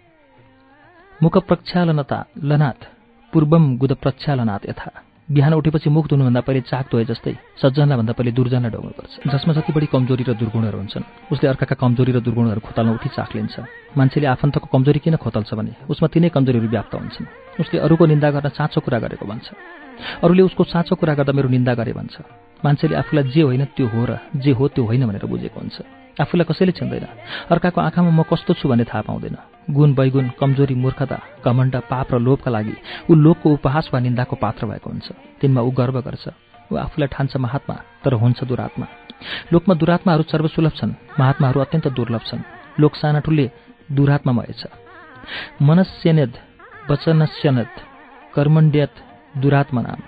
मुख प्रक्षालनता लनाथ पूर्वम गुद प्रक्षालनाथ यथा। बिहान उठेपछि मुख धुनुभन्दा पहिले चाक धोए जस्तै सज्जनलाई भन्दा पहिले दुर्जनलाई ढोग्नुपर्छ। जसमा जति बढी कमजोरी र दुर्गुणहरू हुन्छन् उसले अर्काका कमजोरी र दुर्गुणहरू खोताल्न उठी चाख लिन्छ। मान्छेले आफन्तको कमजोरी किन खोतल्छ भने उसमा तिनै कमजोरीहरू व्याप्त हुन्छन्। उसले अरूको निन्दा गर्न साँचो कुरा गरेको भन्छ। अरूले उसको साँचो कुरा गर्दा मेरो निन्दा गरे भन्छ। मान्छेले आफूलाई जे होइन त्यो हो र जे हो त्यो होइन भनेर बुझेको हुन्छ। आफूलाई कसैले चिन्दैन। अर्काको आँखामा म कस्तो छु भन्ने थाहा पाउँदैन। गुण वैगुण कमजोरी मूर्खता घमण्ड पाप र लोभका लागि ऊ लोकको उपहास वा निन्दाको पात्र भएको हुन्छ। तिनमा ऊ गर्व गर्छ। ऊ आफूलाई ठान्छ महात्मा तर हुन्छ दुरात्मा। लोकमा दुरात्माहरू सर्वसुलभ छन्। महात्माहरू अत्यन्त दुर्लभ छन्। लोक साना ठुले दुरात्मामय छ। मनस्यनेद वचनस्यनद कर्मण्ड्यत दुरात्मनाम।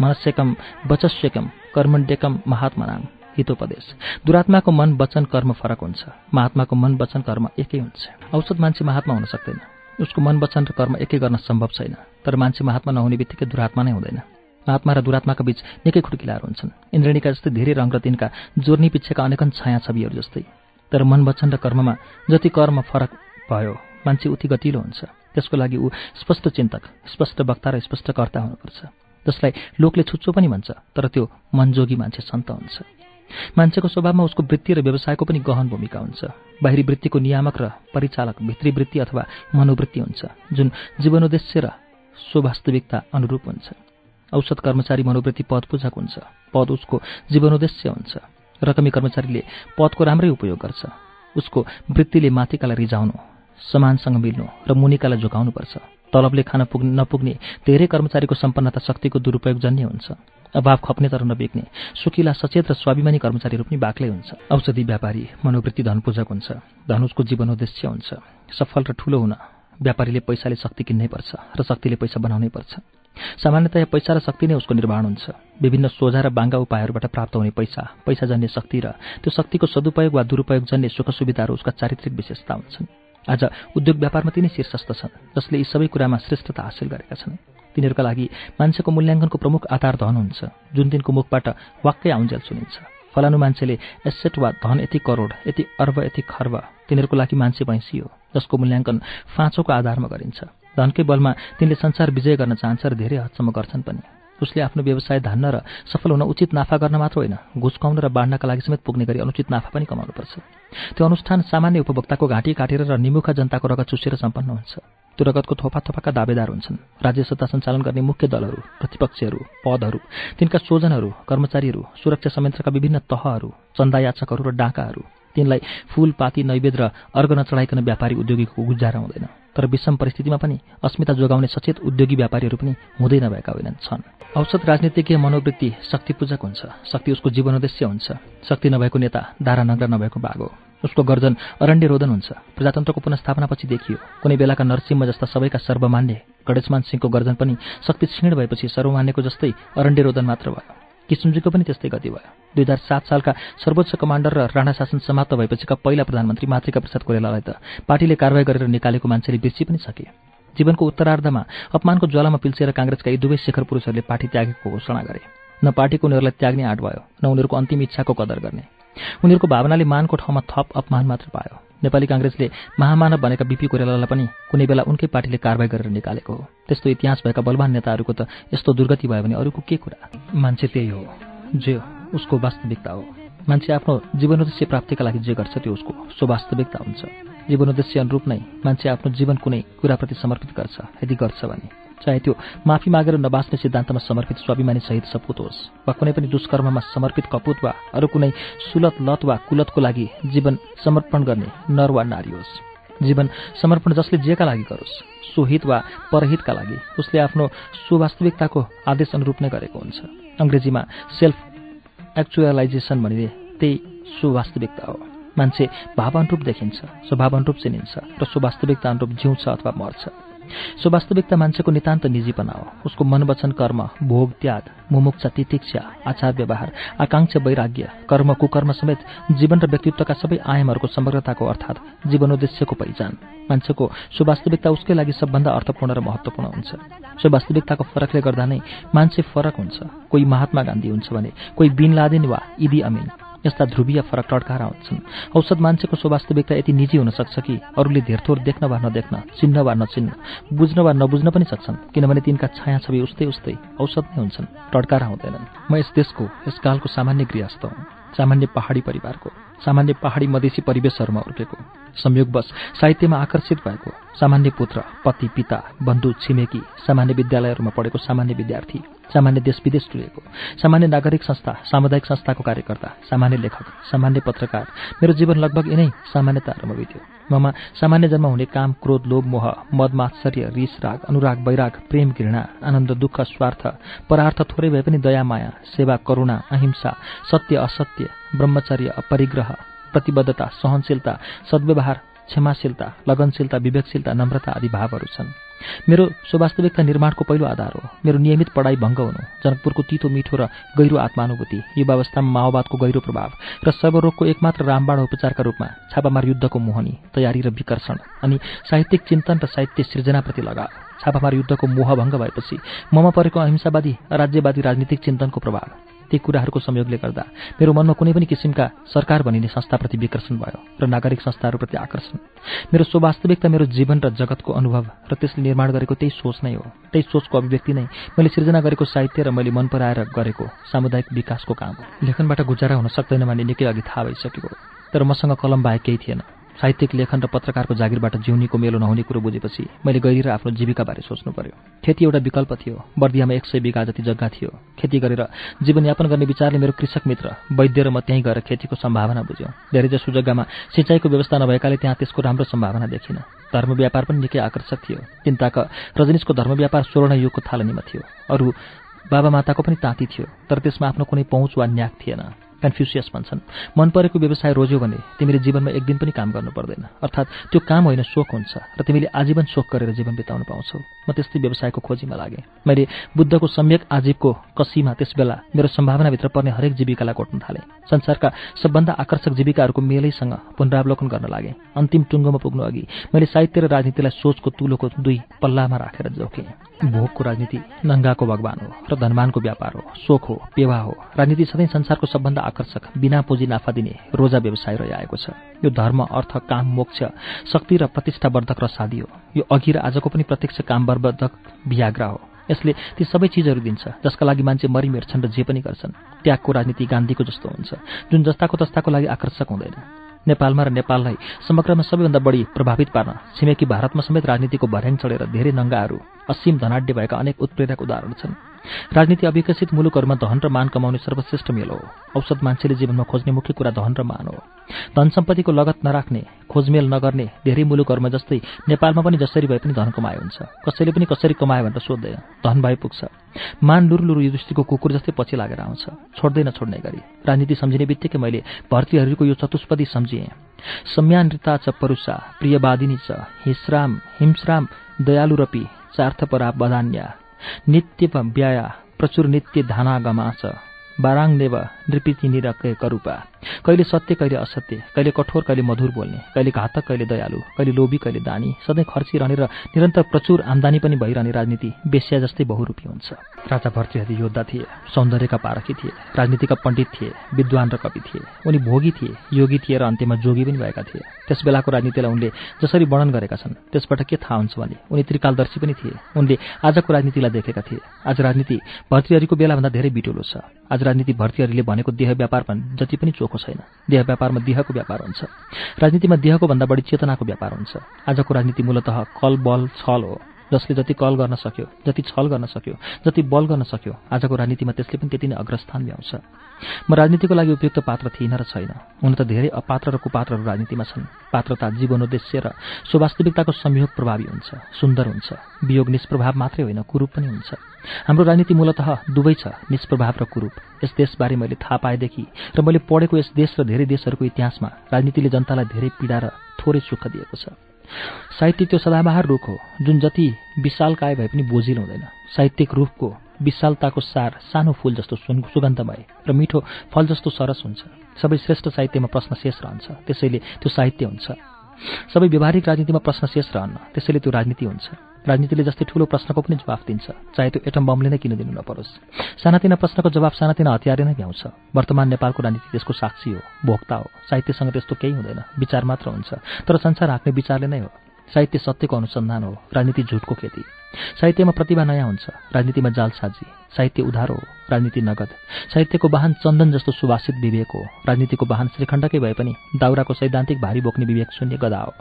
मनस्यकम वचस्यकम कर्मण्ड्यकम महात्मनाम। हितोपदेश। दुरात्माको मन वचन कर्म फरक हुन्छ। महात्माको मन वचन कर्म एकै हुन्छ। औषध मान्छे महात्मा हुन सक्दैन। उसको मन वचन र कर्म एकै गर्न सम्भव छैन। तर मान्छे महात्मा नहुने बित्तिकै दुरात्मा नै हुँदैन। महात्मा र दुरात्माका बीच निकै खुड्किलाहरू हुन्छन्। इन्द्रणीका जस्तै धेरै रङ र तिनका जोर्नी पिच्छेका अनेकन छाया छविहरू जस्तै। तर मन वचन र कर्ममा जति कर्म फरक भयो मान्छे उति गतिलो हुन्छ। त्यसको लागि ऊ स्पष्ट चिन्तक स्पष्ट वक्ता र स्पष्ट कर्ता हुनुपर्छ। जसलाई लोकले छुच्चो पनि भन्छ तर त्यो मनजोगी मान्छे सन्त हुन्छ। मान्छेको स्वभावमा उसको वृत्ति र व्यवसायको पनि गहन भूमिका हुन्छ। बाहिरी वृत्तिको नियामक र परिचालक भित्री वृत्ति अथवा मनोवृत्ति हुन्छ जुन जीवनोद्देश्य र स्ववास्तविकता अनुरूप हुन्छ। औषध कर्मचारी मनोवृत्ति पद पूजक हुन्छ पद उसको जीवनोद्देश्य हुन्छ। रकमी कर्मचारीले पदको राम्रै उपयोग गर्छ उसको वृत्तिले माथिकालाई रिजाउनु समानसँग मिल्नु र मुनिकालाई झुकाउनुपर्छ तलबले खान पुग् नपुग्ने धेरै कर्मचारीको सम्पन्नता शक्तिको दुरुपयोग जन्य हुन्छ। अभाव खप्ने तर नबिग्ने सुकिला सचेत र स्वाभिमानी कर्मचारीहरू पनि बाक्लै हुन्छ। औषधि व्यापारी मनोवृत्ति धनपूजक हुन्छ। धन उसको जीवनोद्देश्य हुन्छ। सफल र ठूलो हुन व्यापारीले पैसाले शक्ति किन्नै पर्छ र शक्तिले पैसा बनाउनै पर्छ। सामान्यतया पैसा र शक्ति नै उसको निर्माण हुन्छ। विभिन्न सोझा र बाङ्गा उपायहरूबाट प्राप्त हुने पैसा पैसाजन्य शक्ति र त्यो शक्तिको सदुपयोग वा दुरुपयोग जन्य सुख सुविधाहरू उसका चारित्रिक विशेषता हुन्छन्। आज उद्योग व्यापारमा तिनै शीर्षस्थ छन् जसले यी सबै कुरामा श्रेष्ठता हासिल गरेका छन्। तिनीहरूका लागि मान्छेको मूल्याङ्कनको प्रमुख आधार धन हुन्छ जुन दिनको मुखबाट वाक्कै आउन्जेल सुनिन्छ। फलानु मान्छेले एसेट वा धन यति करोड यति अर्ब यति खर्ब तिनीहरूको लागि मान्छे भैँसी हो जसको मूल्याङ्कन फाँचोको आधारमा गरिन्छ। धनकै बलमा तिनले संसार विजय गर्न चाहन्छ र धेरै हदसम्म गर्छन् पनि। उसले आफ्नो व्यवसाय धान्न र सफल हुन उचित नाफा गर्न मात्र होइन घुस खुवाउन र बाँड्नका लागि समेत पुग्ने गरी अनुचित नाफा पनि कमाउनुपर्छ। त्यो अनुष्ठान सामान्य उपभोक्ताको घाँटी काटेर र निमुखा जनताको रगत चुसेर सम्पन्न हुन्छ। त्यो रगतको थोपा थोपाका दावेदार हुन्छन्। राज्य सत्ता सञ्चालन गर्ने मुख्य दलहरू प्रतिपक्षहरू पदहरू तिनका स्वजनहरू कर्मचारीहरू सुरक्षा संयन्त्रका विभिन्न तहहरू चन्दायाचकहरू र डाकाहरू तिनलाई फूल पाती नैवेद र अर्घ नचढाइकन व्यापारी उद्योगीको गुजारा हुँदैन। तर विषम परिस्थितिमा पनि अस्मिता जोगाउने सचेत उद्योगी व्यापारीहरू पनि हुँदै नभएका होइनन् छन्। औसत राजनीतिज्ञ मनोवृत्ति शक्तिपूजक हुन्छ। शक्ति उसको जीवनोद्देश्य हुन्छ। शक्ति नभएको नेता दारा नग्रा नभएको बाघ हो। उसको गर्जन अरण्य रोदन हुन्छ। प्रजातन्त्रको पुनस्थापनापछि देखियो। कुनै बेलाका नरसिंह जस्ता सबैका सर्वमान्य गणेशमान सिंहको गर्जन पनि शक्ति क्षीण भएपछि सर्वमान्यको जस्तै अरण्य रोदन मात्र भयो। किसुनजीको पनि त्यस्तै गति भयो। दुई हजार सात सालका सर्वोच्च कमान्डर र राणा शासन समाप्त भएपछिका पहिला प्रधानमन्त्री मातृका प्रसाद कोइरालालाई त पार्टीले कारवाही गरेर निकालेको मान्छेले बिर्सी पनि सके। जीवनको उत्तरार्धमा अपमानको ज्वालामा पिल्सिएर काङ्ग्रेसका यी दुवै शेखर पुरुषहरूले पार्टी त्यागेको घोषणा गरे। न पार्टीको उनीहरूलाई त्याग्ने आँट भयो न उनीहरूको अन्तिम इच्छाको कदर गर्ने। उनीहरूको भावनाले मानको ठाउँमा थप अपमान मात्र पायो। नेपाली काङ्ग्रेसले महामानव भनेका बिपी कोइरालालाई पनि कुनै बेला उनकै पार्टीले कारवाही गरेर निकालेको हो। त्यस्तो इतिहास भएका बलवान नेताहरूको त यस्तो दुर्गति भयो भने अरूको के कुरा? मान्छे त्यही हो जे उसको वास्तविकता हो। मान्छे आफ्नो जीवनोद्देश्य प्राप्तिका लागि जे गर्छ त्यो उसको स्ववास्तविकता हुन्छ। जीवनोद्देश्य अनुरूप नै मान्छे आफ्नो जीवन कुनै कुराप्रति समर्पित गर्छ यदि गर्छ भने। चाहे त्यो माफी मागेर नबाँच्ने सिद्धान्तमा समर्पित स्वाभिमानी सहित सपुत होस् वा कुनै पनि दुष्कर्ममा समर्पित कपुत वा अरू कुनै सुलत लत वा कुलतको लागि जीवन समर्पण गर्ने नर वा नारी होस्। जीवन समर्पण जसले जेका लागि गरोस् सुहित वा परहितका लागि उसले आफ्नो सुवास्तविकताको आदेश अनुरूप नै गरेको हुन्छ। अङ्ग्रेजीमा सेल्फ एक्चुअलाइजेसन भनिने त्यही सो वास्तविकता हो। मान्छे भाव अनुरूप देखिन्छ स्वभाव अनुरूप चिनिन्छ र सो वास्तविकता अनुरूप जिउँछ अथवा मर्छ। सो वास्तविकता मान्छेको नितान्त निजीपना हो उसको मन वचन कर्म भोग त्याग मुमुक्षा तितिक्षा आचार व्यवहार आकाङ्क्षा वैराग्य कर्म कुकर्म समेत जीवन र व्यक्तित्वका सबै आयामहरूको समग्रताको अर्थात् जीवनोद्देश्यको पहिचान। मान्छेको सो वास्तविकता उसकै लागि सबभन्दा अर्थपूर्ण र महत्त्वपूर्ण हुन्छ। सो वास्तविकताको फरकले गर्दा नै मान्छे फरक हुन्छ। कोही महात्मा गान्धी हुन्छ भने कोही बिन लादेन वा इदी अमिन। यस्ता ध्रुवीय फरक टड्कारा हुन्छन् औषध मान्छेको स्वास्तविकता यति निजी हुन सक्छ कि अरूले धेरथोर देख्न वा नदेख्न चिन्न वा नचिन्न बुझ्न वा नबुझ्न पनि सक्छन् किनभने तिनका छाया छवि उस्तै उस्तै औषध नै हुन्छन् टड्कारा हुँदैनन् म यस देशको यस कालको सामान्य गृहस्थ हुँ सामान्य पहाडी परिवारको सामान्य पहाडी मधेसी परिवेशहरूमा हुर्केको संयोगवश साहित्यमा आकर्षित भएको सामान्य पुत्र पति पिता बन्धु छिमेकी सामान्य विद्यालयहरूमा पढेको सामान्य विद्यार्थी। सामान्य देश विदेश टुलेको सामान्य नागरिक संस्था सामुदायिक संस्थाको कार्यकर्ता सामान्य लेखक सामान्य पत्रकार मेरो जीवन लगभग यिनै सामान्यताहरूमा बित्यो। ममा सामान्य जन्म हुने काम क्रोध लोभ मोह मद मात्सर्य रिस राग अनुराग वैराग प्रेम घृणा आनन्द दुःख स्वार्थ परार्थ थोरै भए पनि दया माया सेवा करुणा अहिंसा सत्य असत्य ब्रह्मचर्य अपरिग्रह प्रतिबद्धता सहनशीलता सद्व्यवहार क्षमाशीलता लगनशीलता विवेकशीलता नम्रता आदि भावहरू छन्। मेरो स्वास्तविकता निर्माणको पहिलो आधार हो। मेरो नियमित पढाइ भङ्ग हुनु जनकपुरको तितो मिठो र गहिरो आत्मानुभूति युवावस्थामा माओवादको गहिरो प्रभाव र सर्वरोगको एकमात्र रामबाण उपचारका रूपमा छापामार युद्धको मोहनी तयारी र विकर्षण अनि साहित्यिक चिन्तन र साहित्य सृजनाप्रति लगाव। छापामार युद्धको मोहभङ्ग भएपछि ममा परेको अहिंसावादी राज्यवादी राजनीतिक चिन्तनको प्रभाव। ती कुराहरूको संयोगले गर्दा मेरो मनमा कुनै पनि किसिमका सरकार भनिने संस्थाप्रति विकर्षण भयो र नागरिक संस्थाहरूप्रति आकर्षण। मेरो स्वास्तविकता मेरो जीवन र जगतको अनुभव र त्यसले निर्माण गरेको त्यही सोच नै हो। त्यही सोचको अभिव्यक्ति नै मैले सिर्जना गरेको साहित्य र मैले मन पराएर गरेको सामुदायिक विकासको काम हो। लेखनबाट गुजारा हुन सक्दैन भन्ने निकै अघि थाहा भइसकेको तर मसँग कलम बाहेक केही थिएन। साहित्यिक लेखन र पत्रकारको जागिरबाट जिउनीको मेलो नहुने कुरो बुझेपछि मैले गहिरी र आफ्नो जीविकाबारे सोच्नु पर्यो खेती एउटा विकल्प थियो। बर्दियामा एक सय बिघा जति जग्गा थियो। खेती गरेर जीवनयापन गर्ने विचारले मेरो कृषक मित्र वैद्य र म त्यहीँ गएर खेतीको सम्भावना बुझ्यौँ। धेरैजसो जग्गामा सिँचाइको व्यवस्था नभएकाले त्यहाँ त्यसको राम्रो सम्भावना देखिन। धर्म व्यापार पनि निकै आकर्षक थियो। तिनताका रजनीशको धर्म व्यापार स्वर्ण युगको थालनीमा थियो। अरू बाबामाताको पनि ताती थियो तर त्यसमा आफ्नो कुनै पहुँच वा न्याक थिएन। कन्फ्युसियस भन्छन् मन परेको व्यवसाय रोज्यो भने तिमीले जीवनमा एक दिन पनि काम गर्नु पर्दैन। अर्थात् त्यो काम होइन सोख हुन्छ र तिमीले आजीवन सोख गरेर जीवन बिताउन पाउँछौ। म त्यस्तै व्यवसायको खोजीमा लागेँ। मैले बुद्धको सम्यक आजीवको कसीमा त्यसबेला मेरो सम्भावनाभित्र पर्ने हरेक जीविकालाई कोट्न थालेँ। संसारका सबभन्दा आकर्षक जीविकाहरूको मेलैसँग पुनरावलोकन गर्न लागेँ। अन्तिम टुङ्गोमा पुग्नु अघि मैले साहित्य र राजनीतिलाई सोचको तुलोको दुई पल्लामा राखेर जोखेँ। भोगको राजनीति नङ्गाको भगवान हो र धनवानको व्यापार हो सोख हो पेवा हो। राजनीति सधैँ संसारको सबभन्दा आकर्षक बिना पुँजी नाफा दिने रोजा व्यवसाय रहिआएको छ। यो धर्म अर्थ काम मोक्ष शक्ति र प्रतिष्ठावर्धक र सादी हो। यो अघि र आजको पनि प्रत्यक्ष कामवर्धक बियाग्रा हो। यसले ती सबै चिजहरू दिन्छ जसका लागि मान्छे मरिमेट्छन् र जे पनि गर्छन्। त्यागको राजनीति गान्धीको जस्तो हुन्छ। जुन जस्ताको तस्ताको लागि आकर्षक हुँदैन। नेपालमा र नेपाललाई समग्रमा सबैभन्दा बढी प्रभावित पार्न छिमेकी भारतमा समेत राजनीतिको भर्याङ चढेर धेरै नङ्गाहरू असीम धनाढ्य भएका अनेक उत्प्रेरक उदाहरण छन्। राजनीति अविकसित मुलुकहरूमा धन र मान कमाउने सर्वश्रेष्ठ मेल हो। औषध मान्छेले जीवनमा खोज्ने मुख्य कुरा धन र मान हो। धन सम्पत्तिको लगत नराख्ने खोजमेल नगर्ने धेरै मुलुकहरूमा जस्तै नेपालमा पनि जसरी भए पनि धन कमाए हुन्छ। कसैले पनि कसरी कमायो भनेर सोध्दैन। धन भए पुग्छ। मान लुरु लुरु युधिष्ठिरको कुकुर जस्तै पछि लागेर आउँछ। छोड्दैन छोड्ने गरी। राजनीति सम्झिने बित्तिकै मैले भर्तीहरूको यो चतुष्पदी सम्झिएँ। सम्यानृता च परुषा प्रियवादिनी च हिस्राम हिमश्राम दयालुरपी चार्थपरा बदान्या नित्य व्याया प्रचुर नित्य धानागमा छ। बाराङदेव नृपिति निरके करूपा कहिले सत्य कहिले असत्य कहिले कठोर कहिले मधुर बोल्ने कहिले घातक कहिले दयालु कहिले लोभी कहिले दानी सधैँ खर्चिरहने र निरन्तर प्रचुर आम्दानी पनि भइरहने राजनीति बेस्या जस्तै बहुरूपी हुन्छ। राजा भर्तृहरि योद्धा थिए सौन्दर्यका पारखी थिए राजनीतिका पण्डित थिए विद्वान र कवि थिए उनी भोगी थिए योगी थिए र अन्त्यमा जोगी पनि भएका थिए। त्यस बेलाको राजनीतिलाई उनले जसरी वर्णन गरेका छन् त्यसबाट के थाहा हुन्छ भने उनी त्रिकालदर्शी पनि थिए उनले आजको राजनीतिलाई देखेका थिए। आज राजनीति भर्तृहरिको बेलाभन्दा धेरै बिटुलो छ। आज राजनीति भर्तीहरूले भनेको देह व्यापार जति पनि चोखो छैन। देह व्यापारमा देहको व्यापार हुन्छ। राजनीतिमा देहको भन्दा बढी चेतनाको व्यापार हुन्छ। आजको राजनीति मूलत कल बल छल हो। जसले जति कल गर्न सक्यो जति छल गर्न सक्यो जति बल गर्न सक्यो आजको राजनीतिमा त्यसले पनि त्यति नै अग्रस्थान ल्याउँछ। म राजनीतिको लागि उपयुक्त पात्र थिइनँ र छैन। हुन त धेरै अपात्र र कुपात्रहरू राजनीतिमा छन्। पात्रता जीवनोद्देश्य र स्वास्तविकताको संयोग प्रभावी हुन्छ सुन्दर हुन्छ। वियोग निष्प्रभाव मात्रै होइन कुरूप पनि हुन्छ। हाम्रो राजनीति मूलत दुवै छ निष्प्रभाव र कुरूप। यस देशबारे मैले थाहा पाएदेखि र मैले पढेको यस देश र धेरै देशहरूको इतिहासमा राजनीतिले जनतालाई धेरै पीडा र थोरै सुख दिएको छ। साहित्य त्यो सदाबहार रुख हो जुन जति विशाल काय भए पनि बोझिल हुँदैन। साहित्यिक रुखको विशालताको सार सानो फूल जस्तो सुगन्धमय र मिठो फल जस्तो सरस हुन्छ। सबै श्रेष्ठ साहित्यमा प्रश्न शेष रहन्छ त्यसैले त्यो साहित्य हुन्छ। सबै व्यवहारिक राजनीतिमा प्रश्न शेष रहन्न त्यसैले त्यो राजनीति हुन्छ। राजनीतिले जस्तै ठूलो प्रश्नको पनि जवाफ दिन्छ। चाहे त्यो एटम बमले नै किन दिनु नपरोस्। सानातिना प्रश्नको जवाब सानातिना हतियारले नै भ्याउँछ। वर्तमान नेपालको राजनीति त्यसको साक्षी हो भोक्ता हो। साहित्यसँग त्यस्तो केही हुँदैन विचार मात्र हुन्छ। तर संसार हाँक्ने विचारले नै हो। साहित्य सत्यको अनुसन्धान हो राजनीति झुटको खेती। साहित्यमा प्रतिभा नयाँ हुन्छ राजनीतिमा जालसाजी। साहित्य उधारो हो राजनीति नगद। साहित्यको वाहन चन्दन जस्तो सुवासित विवेक हो। राजनीतिको वाहन श्रीखण्डकै भए पनि दाउराको सैद्धान्तिक भारी बोक्ने विवेक शून्य गदा हो।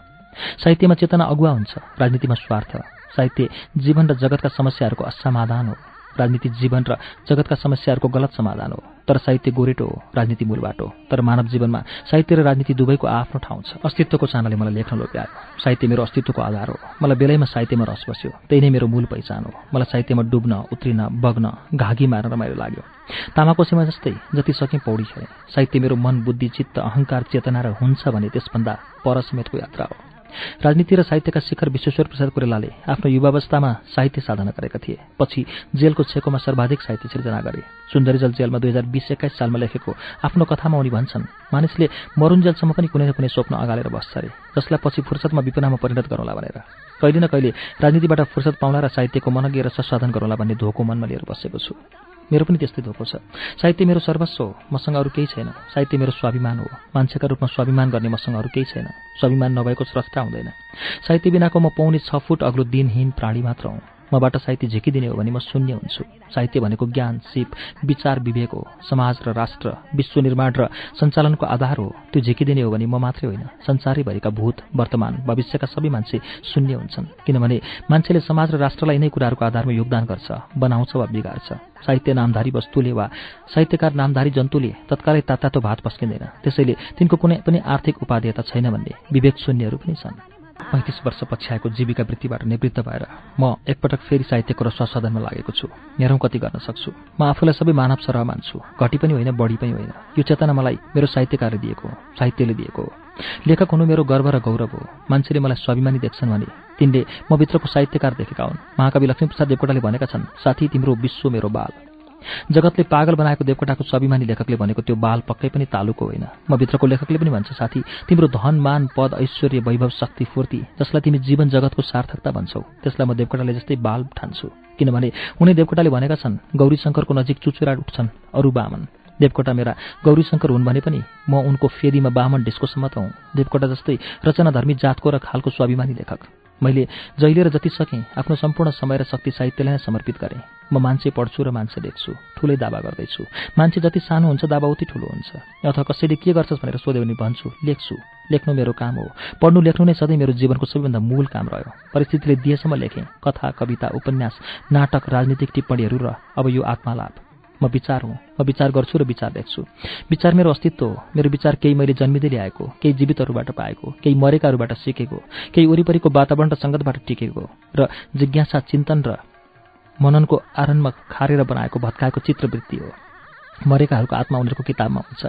साहित्यमा चेतना अगुवा हुन्छ राजनीतिमा स्वार्थ। साहित्य जीवन र जगतका समस्याहरूको असमाधान हो। राजनीति जीवन र जगतका समस्याहरूको गलत समाधान हो। तर साहित्य गोरेटो हो राजनीति मूल बाटो तर मानव जीवनमा साहित्य र राजनीति दुवैको आफ्नो ठाउँ छ। अस्तित्वको चानाले मलाई लेख्न लोप्यायो साहित्य मेरो अस्तित्वको आधार हो। मलाई बेलैमा साहित्यमा रस बस्यो। त्यही नै मेरो मूल पहिचान हो। मलाई साहित्यमा डुब्न उत्रिन बग्न घागी मार्न रमाइलो लाग्यो। तामाकोसेमा जस्तै जति सकेँ पौडी खेँ साहित्य मेरो मन बुद्धि चित्त अहङ्कार चेतना र हुन्छ भने त्यसभन्दा परसमेतको यात्रा हो। राजनीति र साहित्यका शिखर विश्वेश्वर प्रसाद कोरेलाले आफ्नो युवावस्थामा साहित्य साधना गरेका थिए। पछि जेलको छेकोमा सर्वाधिक साहित्य सिर्जना गरे। सुन्दरीजल जेलमा दुई हजार बिस एक्काइस सालमा लेखेको आफ्नो कथामा उनी भन्छन् मानिसले मरुन्जेलसम्म पनि कुनै न कुनै स्वप्न अगालेर बस्छ अरे जसलाई पछि फुर्सदमा विपनामा परिणत गरौँला भनेर। कहिले न कहिले राजनीतिबाट फुर्सद पाउला र साहित्यको मनगिएर संसाधन गरौँला भन्ने धोको मनमा लिएर बसेको छु। मेरो पनि त्यस्तै धोको छ। साहित्य मेरो सर्वस्व हो मसँग अरू केही छैन। साहित्य मेरो स्वाभिमान हो मान्छेका रूपमा स्वाभिमान गर्ने मसँग अरू केही छैन। स्वाभिमान नभएको स्रष्टा हुँदैन। साहित्य बिनाको म पाउने छ फुट अग्लो दिनहीन प्राणी मात्र हुँ। मबाट साहित्य झिकिदिने हो भने म शून्य हुन्छु। साहित्य भनेको ज्ञान सिप विचार विवेक हो। समाज र राष्ट्र विश्व निर्माण र सञ्चालनको आधार हो। त्यो झिकिदिने हो भने म मात्रै होइन। संसारैभरिका भूत वर्तमान भविष्यका सबै मान्छे शून्य हुन्छन्। किनभने मान्छेले समाज र राष्ट्रलाई नै कुराहरूको आधारमा योगदान गर्छ बनाउँछ वा बिगार्छ। साहित्य नामधारी वस्तुले वा साहित्यकार नामधारी जन्तुले तत्कालै तातो भात पस्किँदैन। त्यसैले तिनको कुनै पनि आर्थिक उपादेयता छैन भन्ने विवेक शून्यहरू पनि छन्। पैँतिस वर्ष पछ्याएको जीविका वृत्तिबाट निवृत्त भएर म एकपटक फेरि साहित्यको र संशोधनमा लागेको छु। हेरौँ कति गर्न सक्छु? म आफूलाई सबै मानव सरह मान्छु घटी पनि होइन बढी पनि होइन। यो चेतना मलाई मेरो साहित्यकारले दिएको हो साहित्यले दिएको हो। लेखक हुनु मेरो गर्व र गौरव हो। मान्छेले मलाई स्वाभिमानी देख्छन् भने तिनले म भित्रको साहित्यकार देखेका हुन्। महाकवि लक्ष्मीप्रसाद देवकोटाले भनेका छन् साथी तिम्रो विश्व मेरो बाल। जगतले पागल बनाएको देवकोटाको स्वाभिमानी लेखकले भनेको त्यो बाल पक्कै पनि तालुको होइन। म भित्रको लेखकले पनि भन्छ साथी तिम्रो धन मान पद ऐश्वर्य वैभव शक्ति फूर्ति जसलाई तिमी जीवन जगतको सार्थकता भन्छौ त्यसलाई म देवकोटाले जस्तै बाल ठान्छु। किनभने उनी देवकोटाले भनेका छन् गौरीशङ्करको नजिक चुचुरा उठ्छन् अरू बामन। देवकोटा मेरा गौरीशङ्कर हुन् भने पनि म उनको फेदीमा बामन डिस्कोसम्म त हुँ। देवकोटा जस्तै रचनाधर्मी जातको र खालको स्वाभिमानी लेखक। मैले जहिले र जति सकेँ आफ्नो सम्पूर्ण समय र शक्ति साहित्यलाई नै समर्पित गरेँ। म मान्छे पढ्छु र मान्छे देख्छु ठुलै दावा गर्दैछु। मान्छे जति सानो हुन्छ दावा उति ठुलो हुन्छ। अथवा कसैले के गर्छस् भनेर सोध्यो भने भन्छु लेख्छु। लेख्नु मेरो काम हो। पढ्नु लेख्नु नै सधैँ मेरो जीवनको सबैभन्दा मूल काम रह्यो। परिस्थितिले दिएसम्म लेखेँ। कथा कविता उपन्यास नाटक राजनीतिक टिप्पणीहरू र अब यो आत्मालाभ म विचार हुँ। म विचार गर्छु र विचार देख्छु। विचार मेरो अस्तित्व हो। मेरो विचार केही मैले जन्मिँदै ल्याएको केही जीवितहरूबाट पाएको केही मरेकाहरूबाट सिकेको केही वरिपरिको वातावरण र सङ्गतबाट टिकेको र जिज्ञासा चिन्तन र मननको आरनमा खारेर बनाएको भत्काएको चित्रवृत्ति हो। मरेकाहरूको आत्मा उनीहरूको किताबमा हुन्छ।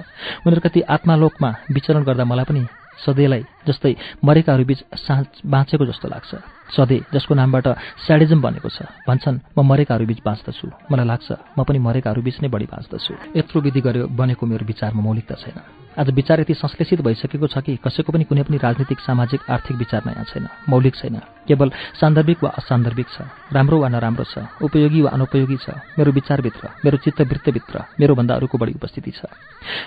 उनीहरूका ती आत्मालोकमा विचरण गर्दा मलाई पनि सधैँलाई जस्तै मरेकाहरू बिच साँच बाँचेको जस्तो लाग्छ। सधैँ जसको नामबाट स्याडिजम बनेको छ। भन्छन् म मरेकाहरू बिच बाँच्दछु। मलाई लाग्छ म पनि मरेकाहरू बिच नै बढी बाँच्दछु। यत्रो विधि गर्यो बनेको मेरो विचारमा मौलिकता छैन। आज विचार यति संश्लेषित भइसकेको छ कि कसैको पनि कुनै पनि राजनीतिक सामाजिक आर्थिक विचार नयाँ छैन। मौलिक छैन। केवल सान्दर्भिक वा असान्दर्भिक छ। राम्रो वा नराम्रो छ। उपयोगी वा अनुपयोगी छ। मेरो विचारभित्र मेरो चित्तवृत्तभित्र मेरोभन्दा अरूको बढी उपस्थिति छ।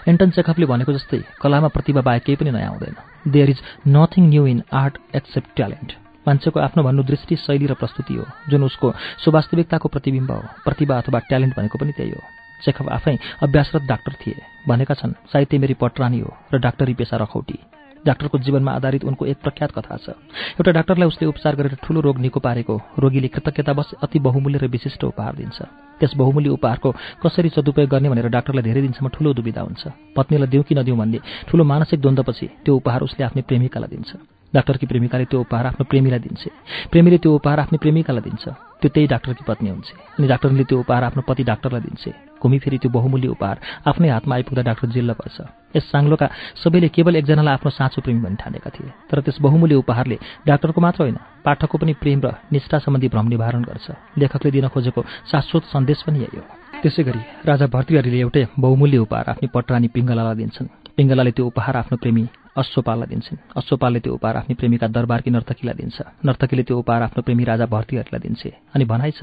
एन्टन चेकअपले भनेको जस्तै कलामा प्रतिभा बाहेक केही पनि नयाँ हुँदैन there is nothing new in art except talent मान्छेको आफ्नो भन्नु दृष्टि शैली र प्रस्तुति हो जुन उसको सुवास्तविकताको प्रतिबिम्ब हो प्रतिभा अथवा ट्यालेन्ट भनेको पनि त्यही हो। चेखव आफै अभ्यासरत डाक्टर थिए भनेका छन् साहित्य मेरी पटरानी हो र डाक्टरी पेसा रखौटी। डाक्टरको जीवनमा आधारित उनको एक प्रख्यात कथा छ। एउटा डाक्टरलाई उसले उपचार गरेर ठूलो रोग निको पारेको रोगीले कृतज्ञतावश अति बहुमूल्य र विशिष्ट उपहार दिन्छ। त्यस बहुमूल्य उपहारको कसरी सदुपयोग गर्ने भनेर डाक्टरलाई धेरै दिनसम्म ठूलो दुविधा हुन्छ। पत्नीलाई दिउँ कि नदिउँ भन्ने ठूलो मानसिक द्वन्द्वपछि त्यो उपहार उसले आफ्नै प्रेमिकालाई दिन्छ। डाक्टरकी प्रेमिकाले त्यो उपहार आफ्नो प्रेमीलाई दिन्छ। प्रेमीले त्यो उपहार आफ्नो प्रेमिकालाई दिन्छ। त्यो त्यही डाक्टरकी पत्नी हुन्छ। अनि डाक्टरले त्यो उपहार आफ्नो पति डाक्टरलाई दिन्छ। घुमिफेरि त्यो बहुमूल्य उपहार आफ्नै हातमा आइपुग्दा डाक्टर जिल्ल पर्छ। यस साङ्लोका सबैले केवल एकजनालाई आफ्नो साँचो प्रेमी भनी ठानेका थिए। तर त्यस बहुमूल्य उपहारले डाक्टरको मात्र होइन पाठकको पनि प्रेम र निष्ठा सम्बन्धी भ्रम निवारण गर्छ। लेखकले दिन खोजेको शाश्वत सन्देश पनि यही हो। त्यसै गरी राजा भर्तृहरीले एउटै बहुमूल्य उपहार आफ्नी पटरानी पिङ्गलालाई दिन्छन्। पिङ्गलाले त्यो उपहार आफ्नो प्रेमी अश्वपाललाई दिन्छन्। अश्वपालले त्यो उपहार आफ्नो प्रेमिका दरबारकी नर्तकीलाई दिन्छ। नर्तकीले त्यो उपहार आफ्नो प्रेमी राजा भर्तीहरूलाई दिन्छे। अनि भनाइ छ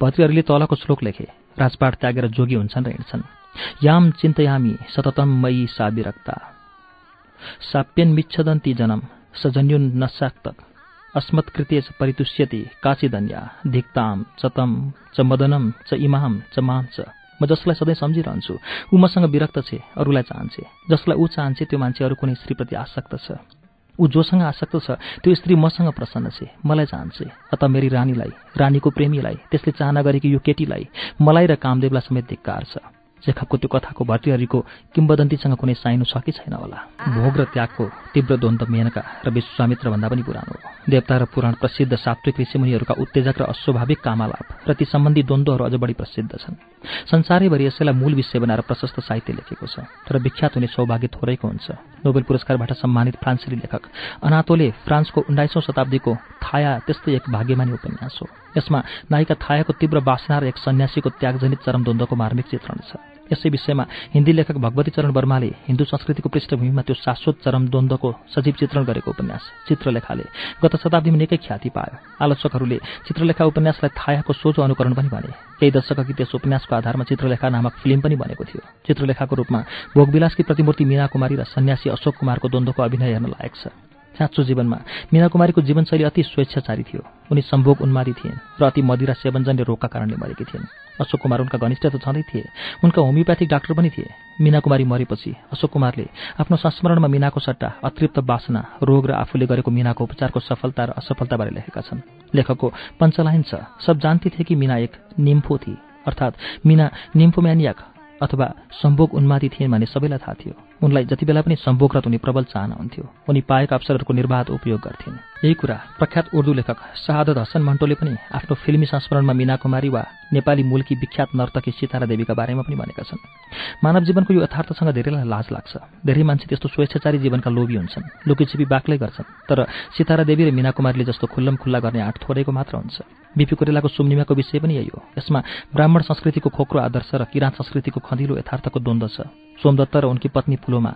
भर्तीहरूले तलको श्लोक लेखे राजपाट त्यागेर जोगी हुन्छन् र हिँड्छन्। याम चिन्तयामी सततम मयी सा विरक्ता साप्यन मिच्छदन्ती जनम सजन्युन नसाक्त अस्मत्कृते च परितुष्यति काशीधन्या धिक्ताम चतम च मदनम च इमाम च माम म जसलाई सधैँ सम्झिरहन्छु ऊ मसँग विरक्त छे अरूलाई चाहन्छे। जसलाई ऊ चाहन्छे त्यो मान्छे अरू कुनै स्त्रीप्रति आसक्त छ। ऊ जोसँग आसक्त छ त्यो स्त्री मसँग प्रसन्न छे मलाई चाहन्छे। अत मेरी रानीलाई रानीको प्रेमीलाई त्यसले चाहना गरेकी यो केटीलाई मलाई र कामदेवलाई समेत धिक्कार छ। जेखबको त्यो कथाको भर्तीहरूको किम्बदन्तीसँग कुनै साइनु छ कि छैन होला। भोग र त्यागको तीव्र द्वन्द्व मेनका र विश्वामित्र भन्दा पनि पुरानो। हो देवता र पुराण प्रसिद्ध सात्विक ऋषिमुनिहरूका उत्तेजक र अस्वाभाविक कामालाप र ती सम्बन्धी द्वन्द्वहरू अझ बढी प्रसिद्ध छन्। संसारैभरि यसैलाई मूल विषय बनाएर प्रशस्त साहित्य लेखेको छ तर विख्यात हुने सौभाग्य थोरैको हुन्छ। नोबेल पुरस्कारबाट सम्मानित फ्रान्सेली लेखक अनातोले फ्रान्सको उन्नाइसौँ शताब्दीको थाया त्यस्तै एक भाग्यमानी उपन्यास हो। यसमा नायिका थायाको तीव्र बासना र एक सन्यासीको त्यागजनित चरम द्वन्द्वको मार्मिक चित्रण छ। यसै विषयमा हिन्दी लेखक भगवती चरण वर्माले हिन्दू संस्कृतिको पृष्ठभूमिमा त्यो शाश्वत चरम द्वन्द्वको सजीव चित्रण गरेको उपन्यास चित्रलेखाले गत शताब्दीमा निकै ख्याति पायो। आलोचकहरूले चित्रलेखा उपन्यासलाई थायाको सोझो अनुकरण पनि भने केही दशक अघि त्यस उपन्यासको आधारमा चित्रलेखा नामक फिल्म पनि बनेको थियो। चित्रलेखाको रूपमा भोगविलासकी प्रतिमूर्ति मीना कुमारी र सन्यासी अशोक कुमारको द्वन्द्वको अभिनय हेर्न लायक छ। साँचो जीवनमा मीना कुमारीको जीवनशैली अति स्वेच्छाचारी थियो। उनी सम्भोग उन्मादी थिइन् र अति मदिरा सेवनजन्य रोगका कारणले मरेकी थिइन्। अशोक कुमार उनका घनिष्ठ त छँदै थिए। उनका होमियोप्याथिक डाक्टर पनि थिए। मीना कुमारी मरेपछि अशोक कुमारले आफ्नो संस्मरणमा मीनाको सट्टा अतृप्त बासना रोग र आफूले गरेको मीनाको उपचारको सफलता र असफलताबारे लेखेका छन्। लेखकको पञ्चलाइन छ। सब जानती थिए कि मीना एक निम्फो थिए। अर्थात् मीना निम्फोम्यानियाक अथवा सम्भोग उन्मादी थिइन् भन्ने सबैलाई थाहा थियो। उनलाई जति बेला पनि सम्भोगरत हुने प्रबल चाहना हुन्थ्यो। उनी पाएका अवसरहरूको निर्वाध उपयोग गर्थिन्। यही कुरा प्रख्यात उर्दू लेखक शाहादत हसन मन्टोले पनि आफ्नो फिल्मी संस्मरणमा मीना कुमारी वा नेपाली मूलकी विख्यात नर्तकी सितारा देवीका बारेमा पनि भनेका छन्। मानव जीवनको यो यथार्थसँग धेरैलाई लाज लाग्छ। धेरै मान्छे त्यस्तो स्वेच्छाचारी जीवनका लोभी हुन्छन्। लुकीछिपी बाक्लै गर्छन्। तर सितारा देवी र मीना कुमारीले जस्तो खुल्लम खुल्ला गर्ने आँट थोरैको मात्र हुन्छ। बिपी कोरेलाको सुम्निमाको विषय पनि यही हो। यसमा ब्राह्मण संस्कृतिको खोक्रो आदर्श र किराँत संस्कृतिको खँदिलो यथार्थको द्वन्द्व छ। सोमदत्त र उनकी पत्नी फुलोमा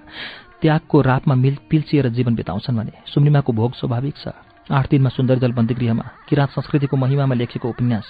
त्यागको रापमा मिल पिल्चिएर जीवन बिताउँछन् भने सुम्निमाको भोग स्वाभाविक छ। आठ दिनमा सुन्दरजल बन्दीगृहमा किराँत संस्कृतिको महिमामा लेखेको उपन्यास।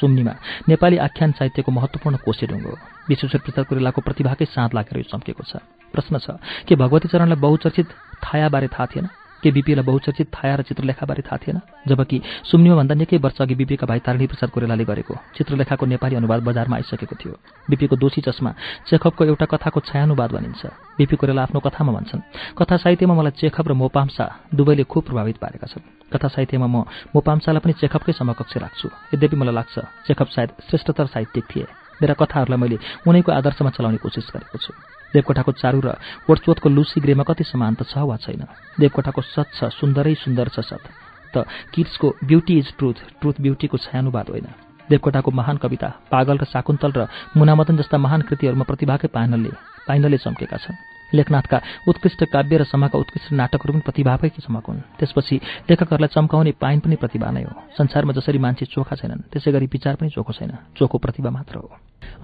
सुम्निमा नेपाली आख्यान साहित्यको महत्त्वपूर्ण कोसेढुङ्गो हो विश्वेश्वर प्रतिभाकै साँध लागेर यो चम्केको छ। प्रश्न छ के भगवती चरणलाई बहुचर्चित थायाबारे थाहा थिएन? के बिपीलाई बहुचर्चित थाया र चित्रलेखाबारे थाहा थिएन जबकि सुम्निमाभन्दा निकै वर्ष अघि बिपीका भाइ तारिणी प्रसाद कोरेलाले गरेको चित्रलेखाको नेपाली अनुवाद बजारमा आइसकेको थियो। बिपीको दोषी चस्मा चेखबको एउटा कथाको छायानुवाद भनिन्छ। बिपी कोरेला आफ्नो कथामा भन्छन् कथा साहित्यमा मलाई चेखब र मोपाम्सा दुवैले खुब प्रभावित पारेका छन्। कथा साहित्यमा म मोपाम्सालाई पनि चेखबकै समकक्ष राख्छु। यद्यपि मलाई लाग्छ चेखब सायद श्रेष्ठतर साहित्यिक थिए। मेरा कथाहरूलाई मैले उनैको आदर्शमा चलाउने कोसिस गरेको छु। देवकोठाको चारु र वोटचोतको लुसी ग्रेमा कति समानता छ वा छैन। देवकोठाको सत छ सुन्दरै सुन्दर छ सत। त किट्सको ब्युटी इज ट्रुथ ट्रुथ ब्युटीको छायानुवाद होइन। देवकोटाको महान कविता पागल र शाकुन्तल र मुनामदन जस्ता महान कृतिहरूमा प्रतिभाकै पाइनलले पाइनलले चम्केका छन्। लेखनाथका उत्कृष्ट काव्य र समाका उत्कृष्ट नाटकहरू पनि प्रतिभाकै चमक हुन्। त्यसपछि लेखकहरूलाई चम्काउने पाइन पनि प्रतिभा नै हो। संसारमा जसरी मान्छे चोखा छैनन् त्यसै गरी विचार पनि चोखो छैन। चोखो प्रतिभा मात्र हो।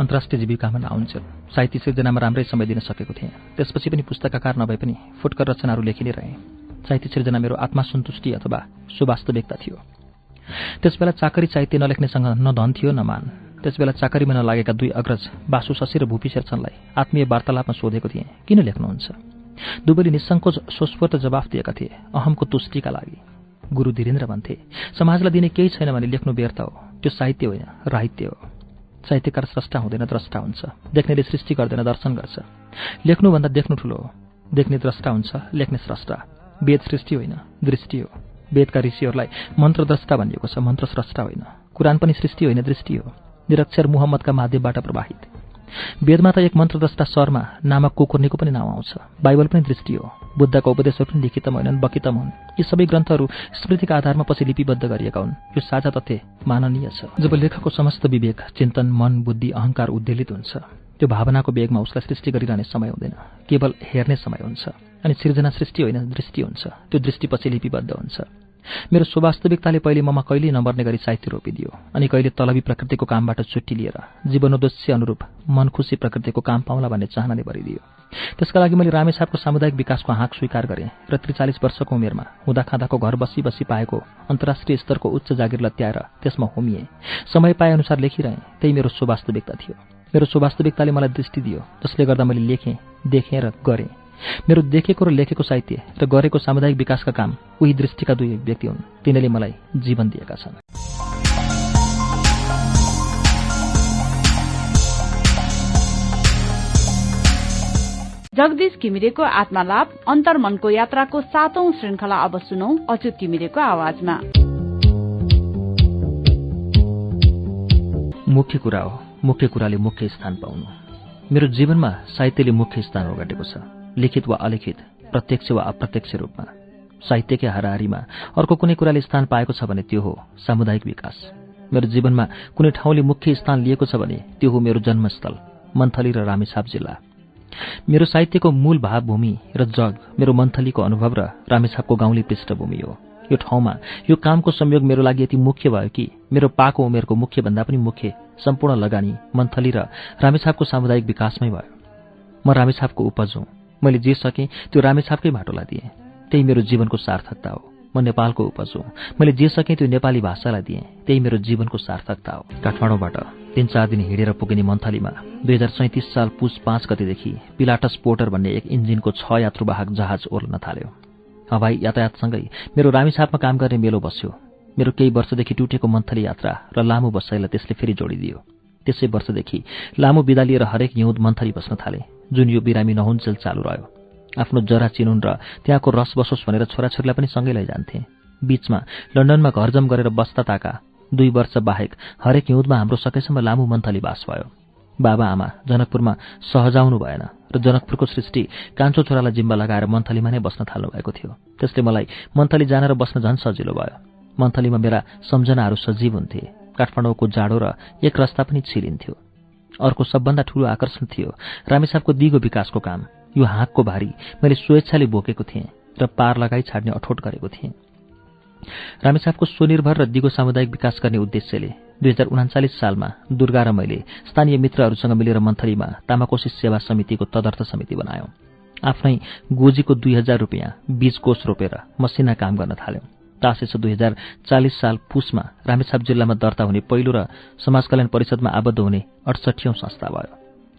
अन्तर्राष्ट्रिय जीविकामा नआउँछन् साहित्य सिर्जनामा राम्रै समय दिन सकेको थिएँ। त्यसपछि पनि पुस्तकाकार नभए पनि फुटकर रचनाहरू लेखि नै रहेँ। साहित्य सिर्जना मेरो आत्मासन्तुष्टि अथवा सुवास्तविकता थियो। त्यसबेला चाकरी साहित्य नलेख्नेसँग न धन थियो न मान। त्यसबेला चाकरीमा नलागेका दुई अग्रज बासु शशी र भूपी शेरचनलाई आत्मीय वार्तालापमा सोधेको थिएँ किन लेख्नुहुन्छ दुवैले निसङ्कोच स्वस्फूर्त जवाफ दिएका थिए अहमको तुष्टिका लागि। गुरु धीरेन्द्र भन्थे समाजलाई दिने केही छैन भने लेख्नु व्यर्थ हो त्यो साहित्य होइन राहित्य हो। साहित्यकार स्रष्टा हुँदैन द्रष्टा हुन्छ। देख्नेले सृष्टि गर्दैन दर्शन गर्छ। लेख्नुभन्दा देख्नु ठुलो हो। देख्ने द्रष्टा हुन्छ लेख्ने स्रष्टा। वेद सृष्टि होइन दृष्टि हो। वेदका ऋषिहरूलाई मन्त्रद्रष्टा भनिएको छ मन्त्र स्रष्टा होइन। कुरान पनि सृष्टि होइन दृष्टि हो। निरक्षर मुहम्मदका माध्यमबाट प्रवाहित। वेदमा त एक मन्त्रद्रष्टा शर्मा नामक कुकुर्नेको पनि नाउँ आउँछ। बाइबल पनि दृष्टि हो। बुद्धका उपदेशहरू पनि लिखितम होइनन् बकितम हुन्। यी सबै ग्रन्थहरू स्मृतिका आधारमा पछि लिपिबद्ध गरिएका हुन्। यो साझा तथ्य माननीय छ। जब लेखकको समस्त विवेक चिन्तन मन बुद्धि अहङ्कार उद्वेलित हुन्छ त्यो भावनाको वेगमा उसलाई सृष्टि गरिरहने समय हुँदैन। केवल हेर्ने समय हुन्छ। अनि सिर्जना सृष्टि होइन दृष्टि हुन्छ। त्यो दृष्टिपछि लिपिबद्ध हुन्छ। मेरो सुवास्तविकताले पहिले ममा कहिले नमर्ने गरी साहित्य रोपिदियो अनि कहिले तलबी प्रकृतिको कामबाट छुट्टी लिएर जीवनोद्देश्य अनुरूप मन खुसी प्रकृतिको काम पाउला भन्ने चाहनाले भरिदियो। त्यसका लागि मैले रामेछापको सामुदायिक विकासको हाँक स्वीकार गरेँ र त्रिचालिस वर्षको उमेरमा हुँदा खाँदाको घर बसी बसी पाएको अन्तर्राष्ट्रिय स्तरको उच्च जागिर लत्याएर त्यसमा होमिएँ। समय पाए अनुसार लेखिरहेँ त्यही मेरो सुवास्तविकता थियो। मेरो सुवास्तविकताले मलाई दृष्टि दियो जसले गर्दा मैले लेखेँ देखेँ र गरेँ। मेरो देखेको र लेखेको साहित्य र गरेको सामुदायिक विकासका काम उही दृष्टिका दुई व्यक्ति हुन्। तिनीले मलाई जीवन दिएका छन्। जगदीश घिमिरेको आत्मालाप अन्तर्मनको यात्राको सातौं श्रृङ्खला अब सुनौ अच्युत घिमिरेको आवाजमा। मुख्य कुरा हो मुख्य कुराले मुख्य स्थान पाउनु। मेरो जीवनमा साहित्यले मुख्य स्थान ओगटेको छ। लिखित वा अलिखित प्रत्यक्ष वा अप्रत्यक्ष रूपमा साहित्यकै हाराहारीमा अर्को कुनै कुराले स्थान पाएको छ भने त्यो हो सामुदायिक विकास। मेरो जीवनमा कुनै ठाउँले मुख्य स्थान लिएको छ भने त्यो हो मेरो जन्मस्थल मन्थली र रामेछाप जिल्ला। मेरो साहित्यको मूल भावभूमि र जग मेरो मन्थलीको अनुभव र रामेछापको गाउँले पृष्ठभूमि हो। यो ठाउँमा यो कामको संयोग मेरो लागि यति मुख्य भयो कि मेरो पाको उमेरको मुख्यभन्दा पनि मुख्य सम्पूर्ण लगानी मन्थली र रामेछापको सामुदायिक विकासमै भयो। म रामेछापको उपज हुँ। मैले जे सकेँ त्यो रामेछापकै भाटोलाई दिएँ। त्यही मेरो जीवनको सार्थकता हो। म नेपालको उपज हुँ। मैले जे सकेँ त्यो नेपाली भाषालाई दिएँ। त्यही मेरो जीवनको सार्थकता हो। काठमाडौँबाट तिन चार दिन हिँडेर पुगिने मन्थलीमा दुई हजार सैतिस साल पुस पाँच गतिदेखि पिलाटस पोर्टर भन्ने एक इन्जिनको छ यात्रुवाहक जहाज ओर्लन थाल्यो। हवाई यातायातसँगै मेरो रामेछापमा काम गर्ने मेलो बस्यो। मेरो केही वर्षदेखि टुटेको मन्थली यात्रा र लामो बसाइलाई त्यसले फेरि जोडिदियो। त्यसै वर्षदेखि लामो बिदा लिएर हरेक हिउँद मन्थली बस्न थाले। जुन यो बिरामी नहुन्जेल चालु रह्यो। आफ्नो जरा चिनुन् र त्यहाँको रस बसोस् भनेर छोराछोरीलाई पनि सँगै लैजान्थे। बीचमा लन्डनमा घरजम गरेर बस्दा ताका दुई वर्ष बाहेक हरेक हिउँदमा हाम्रो सकेसम्म लामो मन्थली बास भयो। बाबा आमा जनकपुरमा सहजाउनु भएन र जनकपुरको सृष्टि कान्छो छोरालाई जिम्बा लगाएर मन्थलीमा नै बस्न थाल्नु भएको थियो। त्यसले मलाई मन्थली जान र बस्न झन् सजिलो भयो। मन्थलीमा मेरा सम्झनाहरू सजीव हुन्थे। काठमाडौँको जाडो र एक रस्ता पनि छिरिन्थ्यो। अर्को सबभन्दा ठूलो आकर्षण थियो। रामेसापको दिगो विकासको काम। यो हाँकको भारी मैले स्वेच्छाले बोकेको थिएँ र पार लगाई छाड्ने अठोट गरेको थिएँ। रामेसापको स्वनिर्भर र दिगो सामुदायिक विकास गर्ने उद्देश्यले दुई हजार उनाचालिस सालमा दुर्गा र मैले स्थानीय मित्रहरूसँग मिलेर मन्थलीमा तामाकोशी सेवा समितिको तदर्थ समिति बनायौं। आफ्नै गोजीको दुई हजार रुपियाँ बीज कोष रोपेर मसिना काम गर्न थाल्यौं। तासेसो दुई हजार चालिस साल पुसमा रामेछाप जिल्लामा दर्ता हुने पहिलो र समाज कल्याण परिषदमा आबद्ध हुने अडसठीौं संस्था भयो।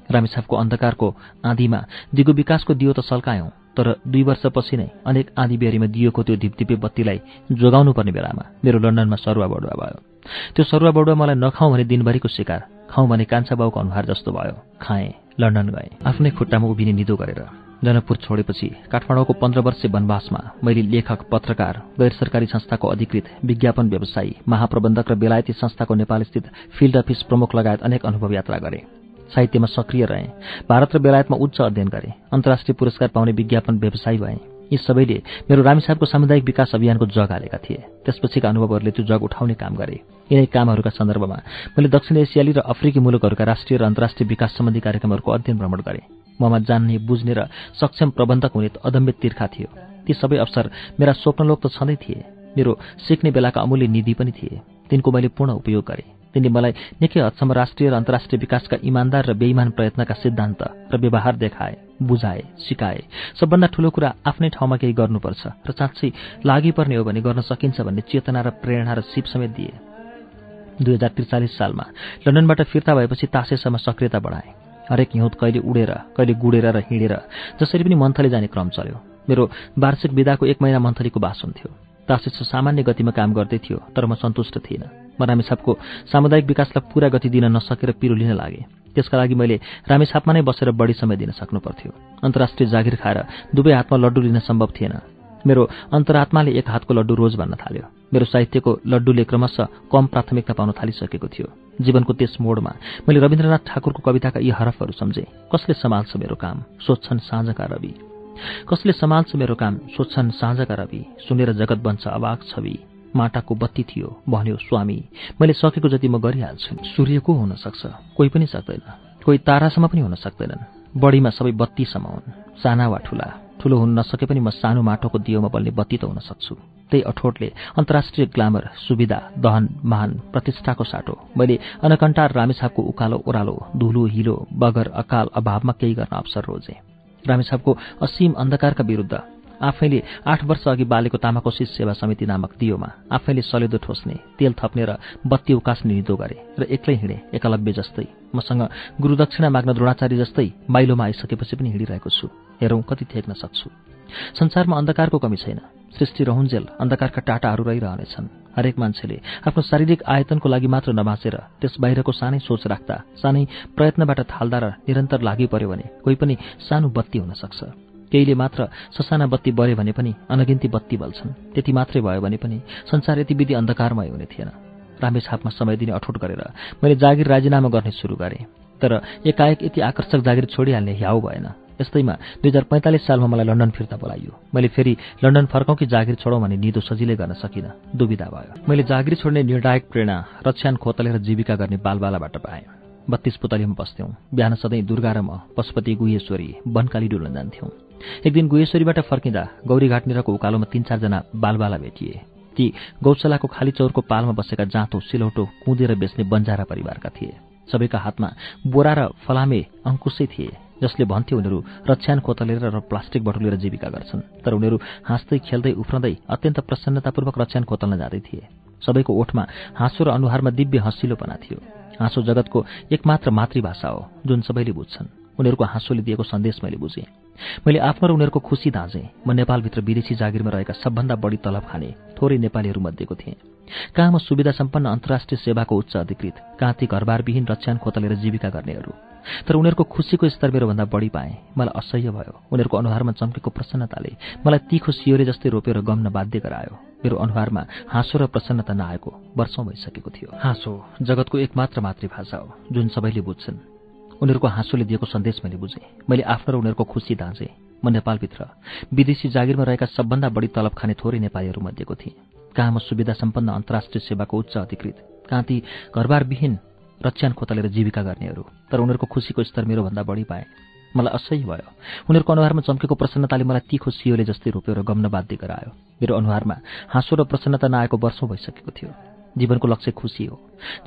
रामेछापको अन्धकारको आँधीमा दिगो विकासको दियो त सल्कायौं तर दुई वर्षपछि नै अनेक आँधी बेरीमा दिएको त्यो धिपधिपे बत्तीलाई जोगाउनु पर्ने बेलामा मेरो लन्डनमा सरुवा बडुवा भयो। त्यो सरुवा बडुवा मलाई नखाउँ भने दिनभरिको शिकार खाउँ भने कान्छा बाउको अनुहार जस्तो भयो। खाएँ लन्डन गएँ आफ्नै खुट्टामा उभिने निदो गरेर। जनकपुर छोडेपछि काठमाडौँको पन्ध्र वर्षे वनवासमा मैले लेखक पत्रकार गैर सरकारी संस्थाको अधिकृत विज्ञापन व्यवसायी महाप्रबन्धक र बेलायती संस्थाको नेपालस्थित फिल्ड अफिस प्रमुख लगायत अनेक अनुभव यात्रा गरे। साहित्यमा सक्रिय रहे। भारत र बेलायतमा उच्च अध्ययन गरे। अन्तर्राष्ट्रिय पुरस्कार पाउने विज्ञापन व्यवसायी भए। यी सबैले मेरो रामेसाबको सामुदायिक विकास अभियानको जग हालेका थिए। त्यसपछिका अनुभवहरूले त्यो जग उठाउने काम गरे। यिनै कामहरूका सन्दर्भमा मैले दक्षिण एसियाली र अफ्रिकी मुलुकहरूका राष्ट्रिय र अन्तर्राष्ट्रिय विकास सम्बन्धी कार्यक्रमहरूको अध्ययन भ्रमण गरे। ममा जान्ने बुझ्ने र सक्षम प्रबन्धक हुने अदम्य तिर्खा थियो। ती सबै अवसर मेरा स्वप्नलोक त छँदै थिए। मेरो सिक्ने बेलाका अमूल्य निधि पनि थिए। तिनको मैले पूर्ण उपयोग गरेँ। तिनले मलाई निकै हदसम्म राष्ट्रिय र अन्तर्राष्ट्रिय विकासका इमान्दार र बेइमान प्रयत्नका सिद्धान्त र व्यवहार देखाए बुझाए सिकाए। सबभन्दा ठूलो कुरा आफ्नै ठाउँमा केही गर्नुपर्छ र साँच्चै लागि पर्ने हो भने गर्न सकिन्छ भन्ने चेतना र प्रेरणा र सिप समेत दिए। दुई हजार त्रिचालिस सालमा लन्डनबाट फिर्ता भएपछि तासेसम्म सक्रियता बढाए। हरेक हिउँद कहिले उडेर कहिले गुडेर र हिँडेर जसरी पनि मन्थली जाने क्रम चल्यो। मेरो वार्षिक विदाको एक महिना मन्थलीको बास हुन्थ्यो तासेसो सामान्य गतिमा काम गर्दै थियो तर म सन्तुष्ट थिइनँ। म रामेछापको सामुदायिक विकासलाई पूरा गति दिन नसकेर पिरो लिन लागे। त्यसका लागि मैले रामेछापमा नै बसेर बढी समय दिन सक्नु पर्थ्यो अन्तर्राष्ट्रिय जागिर खाएर दुवै हातमा लड्डु लिन सम्भव थिएन। मेरो अन्तरात्माले एक हातको लड्डु रोज भन्न थाल्यो। मेरो साहित्यको लड्डुले क्रमशः कम प्राथमिकता पाउन थालिसकेको थियो। जीवनको त्यस मोडमा। मैले रविन्द्रनाथ ठाकुरको कविताका यी हरफहरू सम्झेँ। कसले सम्हाल्छ मेरो काम? सोध्छन् साँझका रवि। कसले सम्हाल्छ मेरो काम? सोध्छन् साँझका रवि। सुनेर जगत बन्छ अवाक छवि। माटाको बत्ती थियो भन्यो स्वामी मैले सकेको जति म गरिहाल्छु सूर्य को हुन सक्छ? कोही पनि सक्दैन। कोही तारासम्म पनि हुन सक्दैनन्। बढीमा सबै बत्ती समाउन् साना वा ठुला। ठुलो हुन नसके पनि म सानो माटोको दियोमा बल्ने बत्ती त हुन सक्छु। त्यही अठोटले अन्तर्राष्ट्रिय ग्लामर सुविधा दहन महान प्रतिष्ठाको साटो। मैले अनकन्टार रामेछापको उकालो ओह्रालो धुलो हिलो बगर अकाल अभावमा केही गर्न अवसर रोजे। रामेछापको असीम अन्धकारका विरुद्ध आफैले आठ वर्ष अघि बालेको तामाकोशी सेवा समिति नामक दियोमा आफैले सलेदो ठोस्ने तेल थप्ने र बत्ती उकास्ने निदो गरे र एक्लै हिँडे एकलव्य जस्तै। मसँग गुरुदक्षिणा माग्न द्रोणाचार्य जस्तै माइलोमा आइसकेपछि पनि हिँडिरहेको छु। हेरौँ कति थेक्न सक्छु। संसारमा अन्धकारको कमी छैन। सृष्टि रहन्जेल अन्धकारका टाटाहरू रहिरहनेछन्। हरेक मान्छेले आफ्नो शारीरिक आयतनको लागि मात्र नबाँचेर त्यस बाहिरको सानै सोच राख्दा सानै प्रयत्नबाट थाल्दा र निरन्तर लागि पर्यो भने कोही पनि सानो बत्ती हुन सक्छ। केहीले मात्र ससाना बत्ती बढ्यो भने पनि अनगिन्ती बत्ती बल्छन्। त्यति मात्रै भयो भने पनि संसार यति विधि अन्धकारमय हुने थिएन। रामेछापमा समय दिने अठोट गरेर मैले जागिर राजीनामा गर्ने सुरु गरेँ तर एकाएक यति आकर्षक जागिर छोडिहाल्ने ह्याउ भएन। यस्तैमा दुई हजार पैँतालिस सालमा मलाई लन्डन फिर्ता बोलाइयो। मैले फेरि लन्डन फर्काउँ कि जागिर छोडौँ भने निदो सजिलै गर्न सकिनँ। दुविधा भयो। मैले जागिर छोड्ने निर्णायक प्रेरणा रक्षान खोतलेर जीविका गर्ने बालबालाबाट पाएँ। बत्तीस पुतलीमा बस्थ्यौँ। बिहान सधैँ दुर्गा र म पशुपति गुहेश्वरी बनकाली डुल्न जान्थ्यौँ। एक दिन गुहेश्वरीबाट फर्किँदा गौरीघाटनिरको उकालोमा तीन चारजना बालबाला भेटिए। ती गौशालाको खाली चौरको पालमा बसेका जाँतो सिलौटो कुँदेर बेच्ने बन्जारा परिवारका थिए। सबैका हातमा बोरा र फलामे अङ्कुशै थिए। जसले भन्थ्यो उनीहरू रक्षान खोतलेर र प्लास्टिक बटुलेर जीविका गर्छन्। तर उनीहरू हाँस्दै खेल्दै उफ्रँदै अत्यन्त प्रसन्नतापूर्वक रक्षान खोतल्न जाँदै थिए। सबैको ओठमा हाँसो र अनुहारमा दिव्य हँसिलोपना थियो। हाँसो जगतको एकमात्र मातृभाषा हो जुन सबैले बुझ्छन्। उनीहरूको हाँसोले दिएको सन्देश मैले बुझेँ। मैले आफ्नो र उनीहरूको खुसी दाँजेँ। म नेपालभित्र विदेशी जागिरमा रहेका सबभन्दा बढी तलब खाने थोरै नेपालीहरू मध्येको थिएँ। कहाँ म सुविधा सम्पन्न अन्तर्राष्ट्रिय सेवाको उच्च अधिकृत कहाँ ती घरबारविहीन रक्षान खोतलेर जीविका गर्नेहरू? तर उनीहरूको खुसीको स्तर मेरोभन्दा बढी पाएँ। मलाई असह्य भयो। उनीहरूको अनुहारमा चम्केको प्रसन्नताले मलाई तीखो सियोरे जस्तै रोपेर गम्न बाध्य गरायो। मेरो अनुहारमा हाँसो र प्रसन्नता नआएको वर्षौँ भइसकेको थियो। हाँसो जगतको एकमात्र मातृभाषा हो जुन सबैले बुझ्छन्। उनीहरूको हाँसोले दिएको सन्देश मैले बुझेँ। मैले आफ्नो र उनीहरूको खुसी दाँजेँ म नेपालभित्र विदेशी जागिरमा रहेका सबभन्दा बढी तलब खाने थोरै नेपालीहरू मध्येको थिएँ। कहाँ म सुविधा सम्पन्न अन्तर्राष्ट्रिय सेवाको उच्च अधिकृत कहाँ ती घरबारविहीन रच्यान खोतलेर जीविका गर्नेहरू तर उनीहरूको खुसीको स्तर मेरोभन्दा बढी पाएँ। मलाई असह्य भयो। उनीहरूको अनुहारमा चम्केको प्रसन्नताले मलाई तीखो सियोले जस्तै रोप्यो र गम्न बाध्य गरायो। मेरो अनुहारमा हाँसो र प्रसन्नता नआएको वर्षौँ भइसकेको थियो। जीवनको लक्ष्य खुसी हो।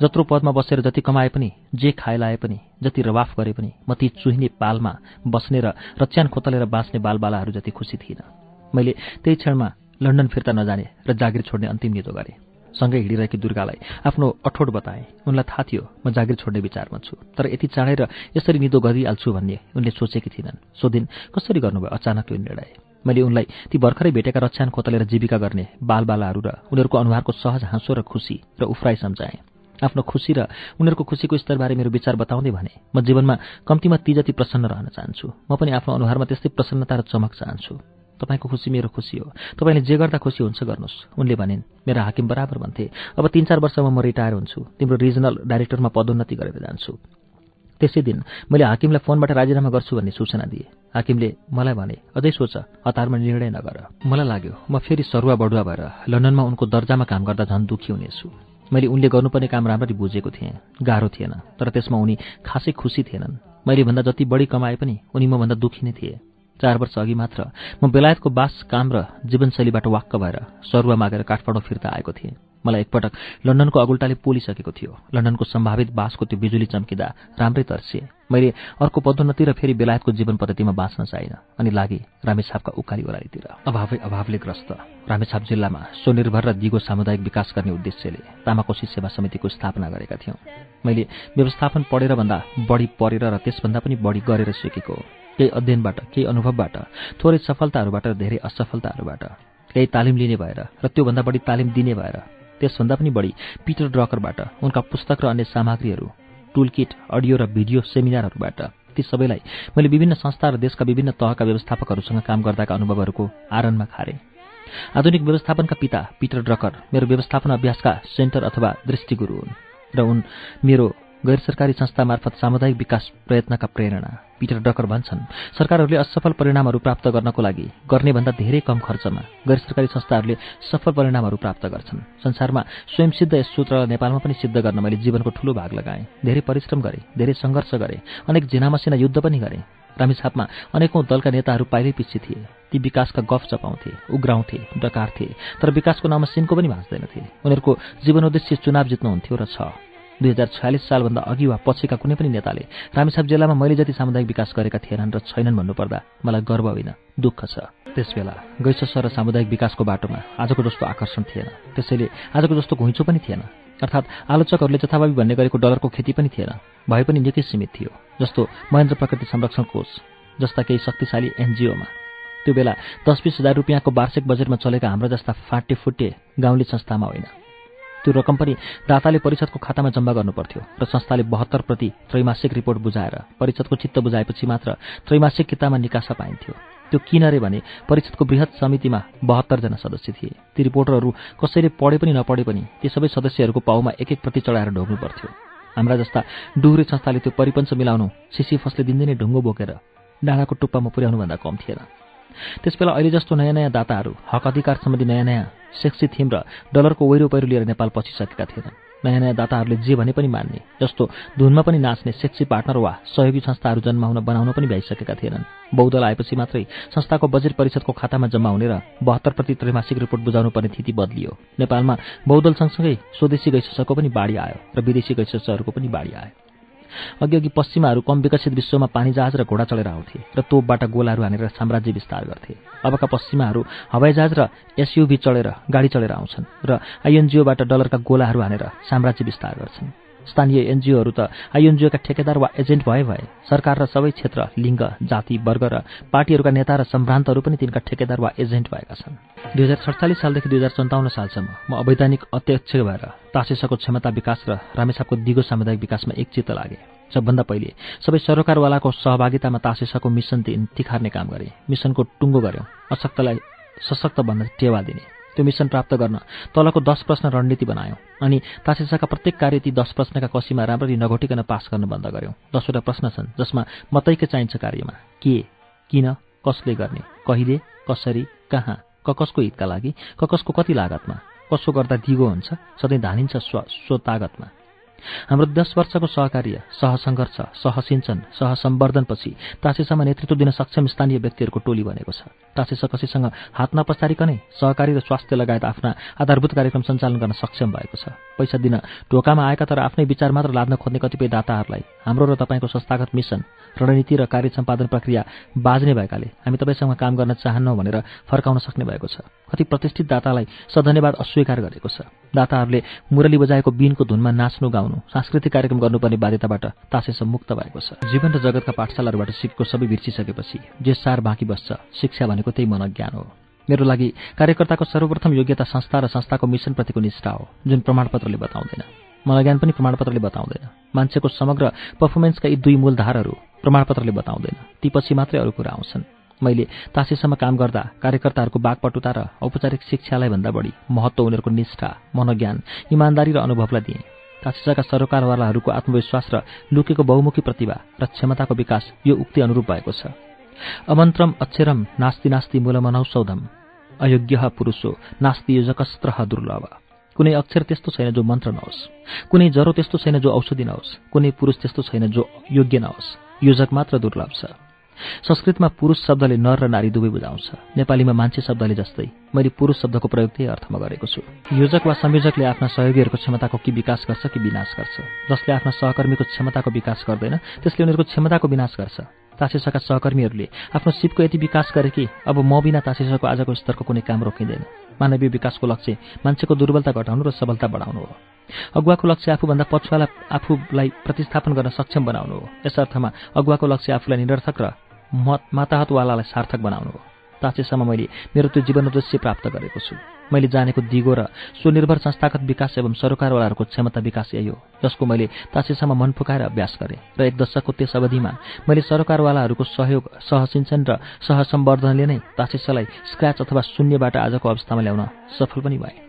जत्रो पदमा बसेर जति कमाए पनि जे खाए लाए पनि जति रवाफ गरे पनि म ती चुहिने पालमा बस्ने र रच्यान खोतलेर बाँच्ने बालबालाहरू जति खुसी थिइनँ। मैले त्यही क्षणमा लन्डन फिर्ता नजाने र जागिर छोड्ने अन्तिम निदो गरेँ। सँगै हिँडिरहेकी दुर्गालाई आफ्नो अठोट बताए। उनलाई थाहा थियो म जागिर छोड्ने विचारमा छु तर यति चाँडै यसरी निदो गरिहाल्छु भन्ने उनले सोचेकी थिइनन्। सो दिन कसरी गर्नुभयो? अचानक यो निर्णय। मैले उनलाई ती भर्खरै भेटेका रक्षान खोतलेर जीविका गर्ने बालबालाहरू र उनीहरूको अनुहारको सहज हाँसो र खुसी र उफ्राई सम्झाएँ। आफ्नो खुसी र उनीहरूको खुसीको स्तरबारे मेरो विचार बताउँदै भने म जीवनमा कम्तीमा ती जति प्रसन्न रहन चाहन्छु म पनि आफ्नो अनुहारमा त्यस्तै प्रसन्नता र चमक चाहन्छु। तपाईँको खुसी मेरो खुसी हो। तपाईँले जे गर्दा खुसी हुन्छ गर्नुहोस्। उनले भनिन् मेरो हाकिम बराबर भन्थे। अब तिन चार वर्षमा म रिटायर हुन्छु। तिम्रो रिजनल डाइरेक्टरमा पदोन्नति गरेर जान्छु। त्यसै दिन मैले हाकिमलाई फोनबाट राजीनामा गर्छु भन्ने सूचना दिएँ। हाकिमले मलाई भने अझै सोच हतारमा निर्णय नगर। मलाई लाग्यो म फेरि सरुवा बडुवा भएर लन्डनमा उनको दर्जामा काम गर्दा झन् दुःखी हुनेछु। मैले उनले गर्नुपर्ने काम राम्ररी बुझेको थिएँ गाह्रो थिएन तर त्यसमा उनी खासै खुसी थिएनन्। मैले भन्दा जति बढी कमाए पनि उनी मभन्दा दुःखी नै थिए। चार वर्ष अघि मात्र म बेलायतको बास काम र जीवनशैलीबाट वाक्क भएर सरुवा मागेर काठमाडौँ फिर्ता आएको थिएँ। मलाई एकपटक लन्डनको अगुल्टाले पोलिसकेको थियो। लन्डनको सम्भावित बासको त्यो बिजुली चम्किँदा राम्रै तर्सिए। मैले अर्को पदोन्नति र फेरि बेलायतको जीवन पद्धतिमा बाँच्न चाहिन अनि लागि रामेछापका उकाली ओह्रालीतिर अभावै अभावले ग्रस्त रामेछाप जिल्लामा स्वनिर्भर र दिगो सामुदायिक विकास गर्ने उद्देश्यले तामाकोशी सेवा समितिको स्थापना गरेका थियौँ। मैले व्यवस्थापन पढेर भन्दा बढी पढेर र त्यसभन्दा पनि बढी गरेर सिकेको केही अध्ययनबाट केही अनुभवबाट थोरै सफलताहरूबाट धेरै असफलताहरूबाट। केही तालिम लिने भएर र त्योभन्दा बढी तालिम दिने भएर त्यसभन्दा पनि बढी पिटर ड्रकरबाट उनका पुस्तक र अन्य सामग्रीहरू टुल किट अडियो र भिडियो सेमिनारहरूबाट ती सबैलाई मैले विभिन्न संस्था र देशका विभिन्न तहका व्यवस्थापकहरूसँग काम गर्दाका अनुभवहरूको आरणमा खारे। आधुनिक व्यवस्थापनका पिता पिटर ड्रकर मेरो व्यवस्थापन अभ्यासका सेन्टर अथवा दृष्टिगुरु हुन् र उन मेरो गैर सरकारी संस्था मार्फत सामुदायिक विकास प्रयत्नका प्रेरणा। पिटर डकर भन्छन् सरकारहरूले असफल परिणामहरू प्राप्त गर्नको लागि गर्ने भन्दा धेरै कम खर्चमा गैर सरकारी संस्थाहरूले सफल परिणामहरू प्राप्त गर्छन्। संसारमा स्वयंसिद्ध यस सूत्र नेपालमा पनि सिद्ध गर्न मैले जीवनको ठूलो भाग लगाएँ। धेरै परिश्रम गरेँ धेरै सङ्घर्ष गरेँ अनेक जेनामसिना युद्ध पनि गरेँ। रामेछापमा अनेकौं दलका नेताहरू पाइलै पछि थिए। ती विकासका गफ चपाउँथे उग्राउँथे डकार्थे तर विकासको नाममा सिनको पनि भाँच्दैनथे। उनीहरूको जीवनोद्देश्य चुनाव जित्नुहुन्थ्यो र छ। दुई हजार छयालिस सालभन्दा अघि वा पछिका कुनै पनि नेताले रामेछाप जिल्लामा मैले जति सामुदायिक विकास गरेका थिएनन् र छैनन् भन्नुपर्दा मलाई गर्व होइन दुःख छ। त्यसबेला गैसस्व र सामुदायिक विकासको बाटोमा आजको जस्तो आकर्षण थिएन। त्यसैले आजको जस्तो घुइँचो पनि थिएन। अर्थात् आलोचकहरूले जथाभावी भन्ने गरेको डलरको खेती पनि थिएन। भए पनि निकै सीमित थियो जस्तो महेन्द्र प्रकृति संरक्षण कोष जस्ता केही शक्तिशाली एनजिओमा। त्यो बेला दस बिस हजार रुपियाँको वार्षिक बजेटमा चलेका हाम्रो जस्ता फाटे फुटे गाउँले संस्थामा होइन। त्यो रकम पनि दाताले परिषदको खातामा जम्मा गर्नुपर्थ्यो र संस्थाले बहत्तर प्रति त्रैमासिक रिपोर्ट बुझाएर परिषदको चित्त बुझाएपछि मात्र त्रैमासिक किताबमा निकासा पाइन्थ्यो। त्यो किन रे भने परिषदको वृहत समितिमा बहत्तरजना सदस्य थिए। ती रिपोर्टरहरू कसैले पढे पनि नपढे पनि ती सबै सदस्यहरूको पाउमा एक एक प्रति चढाएर ढोग्नु पर्थ्यो हाम्रा जस्ता डुहुरे संस्थाले त्यो परिपञ्च मिलाउनु सिसिफसले दिनदिनै ढुङ्गो बोकेर डाँडाको टुप्पामा पुर्याउनुभन्दा कम थिएन। त्यसबेला अहिले जस्तो नयाँ नयाँ दाताहरू हक अधिकार सम्बन्धी नयाँ नयाँ सेक्सी थिम र डलरको वैरो पहिरो लिएर नेपाल पछिसकेका थिएनन्। नयाँ नयाँ दाताहरूले जे भने पनि मान्ने जस्तो धुनमा पनि नाच्ने सेक्सी पार्टनर वा सहयोगी संस्थाहरू जन्माउन बनाउन पनि भइसकेका थिएनन्। बौद्धल आएपछि मात्रै संस्थाको बजेट परिषदको खातामा जम्मा हुने र बहत्तर प्रति त्रैमासिक रिपोर्ट बुझाउनु पर्ने स्थिति बदलियो। नेपालमा बौद्धल सँगसँगै स्वदेशी गैसको पनि बाढी आयो र विदेशी गैसहरूको पनि बाढी आयो। अघि पश्चिमाहरू कम विकसित विश्वमा पानी जहाज र घोडा चलेर आउँथे र तोपबाट गोलाहरू हानेर साम्राज्य विस्तार गर्थे। अबका पश्चिमाहरू हवाईजहाज र एसयुभी चढेर गाडी चढेर आउँछन् र आइएनजिओबाट डलरका गोलाहरू हानेर साम्राज्य विस्तार गर्छन्। स्थानीय एनजिओहरू त आइएनजिओका ठेकेदार वा एजेन्ट भए भए सरकार र सबै क्षेत्र लिङ्ग जाति वर्ग र पार्टीहरूका नेता र सम्भ्रान्तहरू पनि तिनका ठेकेदार वा एजेन्ट भएका छन्। दुई हजार सडचालिस सालदेखि दुई हजार सन्ताउन्न सालसम्म म अवैधानिक अध्यक्ष भएर तासेसाको क्षमता विकास र रामेछापको दिगो सामुदायिक विकासमा एकचित्त लागे। सबभन्दा पहिले सबै सरकारवालाको सहभागितामा तासेसाको मिसन दिन तिखार्ने काम गरे। मिसनको टुङ्गो गर्यो अशक्तलाई सशक्त भन्न टेवा दिने। त्यो मिसन प्राप्त गर्न तलको दस प्रश्न रणनीति बनायौँ अनि तासेसाका प्रत्येक कार्य ती दस प्रश्नका कसीमा राम्ररी नघोटिकन पास गर्न बन्द गऱ्यौँ दसवटा प्रश्न छन् जसमा मतैकै चाहिन्छ कार्यमा। के किन कसले गर्ने कहिले कसरी कहाँ क कसको हितका लागि क कसको कति लागतमा कसो गर्दा दिगो हुन्छ सधैँ धानिन्छ स्व स्वतागतमा हाम्रो दस वर्षको सहकार्य सहसङ्घर्ष सहसिञ्चन सहसम्वर्धनपछि तासेसामा नेतृत्व दिन सक्षम स्थानीय व्यक्तिहरूको टोली बनेको छ। तासेसा कसैसँग हात नपसारिकनै सहकारी र स्वास्थ्य लगायत आफ्ना आधारभूत कार्यक्रम सञ्चालन गर्न सक्षम भएको छ। पैसा दिन ढोकामा आएका तर आफ्नै विचार मात्र लाद्न खोज्ने कतिपय दाताहरूलाई हाम्रो र तपाईँको संस्थागत मिसन रणनीति र कार्य सम्पादन प्रक्रिया बाज्ने भएकाले हामी तपाईँसँग काम गर्न चाहन्नौ भनेर फर्काउन सक्ने भएको छ। कति प्रतिष्ठित दातालाई सधन्यवाद अस्वीकार गरेको छ। दाताहरूले मुरली बजाएको बिनको धुनमा नाच्नु गाउनु सांस्कृतिक कार्यक्रम गर्नुपर्ने बाध्यताबाट तासेस मुक्त भएको छ। जीवन र जगतका पाठशालाहरूबाट सिकेको सबै बिर्सिसकेपछि जे सार बाँकी बस्छ शिक्षा भनेको त्यही मनज्ञान हो। मेरो लागि कार्यकर्ताको सर्वप्रथम योग्यता संस्था र संस्थाको मिसनप्रतिको निष्ठा हो जुन प्रमाणपत्रले बताउँदैन। मनोज्ञान पनि प्रमाणपत्रले बताउँदैन। मान्छेको समग्र पर्फर्मेन्सका यी दुई मूलधारहरू प्रमाणपत्रले बताउँदैन। ती पछि मात्रै अरू कुरा आउँछन्। मैले तासेसम्म काम गर्दा कार्यकर्ताहरूको बाघपटुता र औपचारिक शिक्षालाई भन्दा बढी महत्त्व उनीहरूको निष्ठा मनोज्ञान इमान्दारी र अनुभवलाई दिएँ। तासेसाका सरकारवालाहरूको आत्मविश्वास र लुकेको बहुमुखी प्रतिभा र क्षमताको विकास यो उक्ति अनुरूप भएको छ। अमन्त्रम अक्षरम नास्ति नास्ति मूलमनौषौधम अयोग्य पुरुषो नास्ति योजकस्त्र दुर्लभ। कुनै अक्षर त्यस्तो छैन जो मन्त्र नहोस्। कुनै जरो त्यस्तो छैन जो औषधि नहोस्। कुनै पुरुष त्यस्तो छैन जो योग्य नहोस्। योजक मात्र दुर्लभ छ। संस्कृतमा पुरुष शब्दले नर र नारी दुवै बुझाउँछ। नेपालीमा मान्छे शब्दले जस्तै मैले पुरुष शब्दको प्रयोग त्यही अर्थमा गरेको छु। योजक वा संयोजकले आफ्ना सहयोगीहरूको क्षमताको कि विकास गर्छ कि विनाश गर्छ। जसले आफ्ना सहकर्मीको क्षमताको विकास गर्दैन त्यसले उनीहरूको क्षमताको विनाश गर्छ। तासेसाका सहकर्मीहरूले आफ्नो सिपको यति विकास गरे कि अब म बिना तासेसाको आजको स्तरको कुनै काम रोकिँदैन। मानवीय विकासको लक्ष्य मान्छेको दुर्बलता घटाउनु र सबलता बढाउनु हो। अगुवाको लक्ष्य आफूभन्दा पछुवालाई आफूलाई प्रतिस्थापन गर्न सक्षम बनाउनु हो। यस अर्थमा अगुवाको लक्ष्य आफूलाई निरर्थक र माताहतवालालाई सार्थक बनाउनु हो। तासेसम्म मैले मेरो त्यो जीवन उद्देश्य प्राप्त गरेको छु। मैले जानेको दिगो र स्वनिर्भर संस्थागत विकास एवं सरकारवालाहरूको क्षमता विकास यही हो जसको मैले तासेसम्म मन फुकाएर अभ्यास गरेँ र एक दशकको त्यस अवधिमा मैले सरकारवालाहरूको सहयोग सहसिञ्चन र सहसम्वर्धनले नै तासेसलाई स्क्रच अथवा शून्यबाट आजको अवस्थामा ल्याउन सफल पनि भए।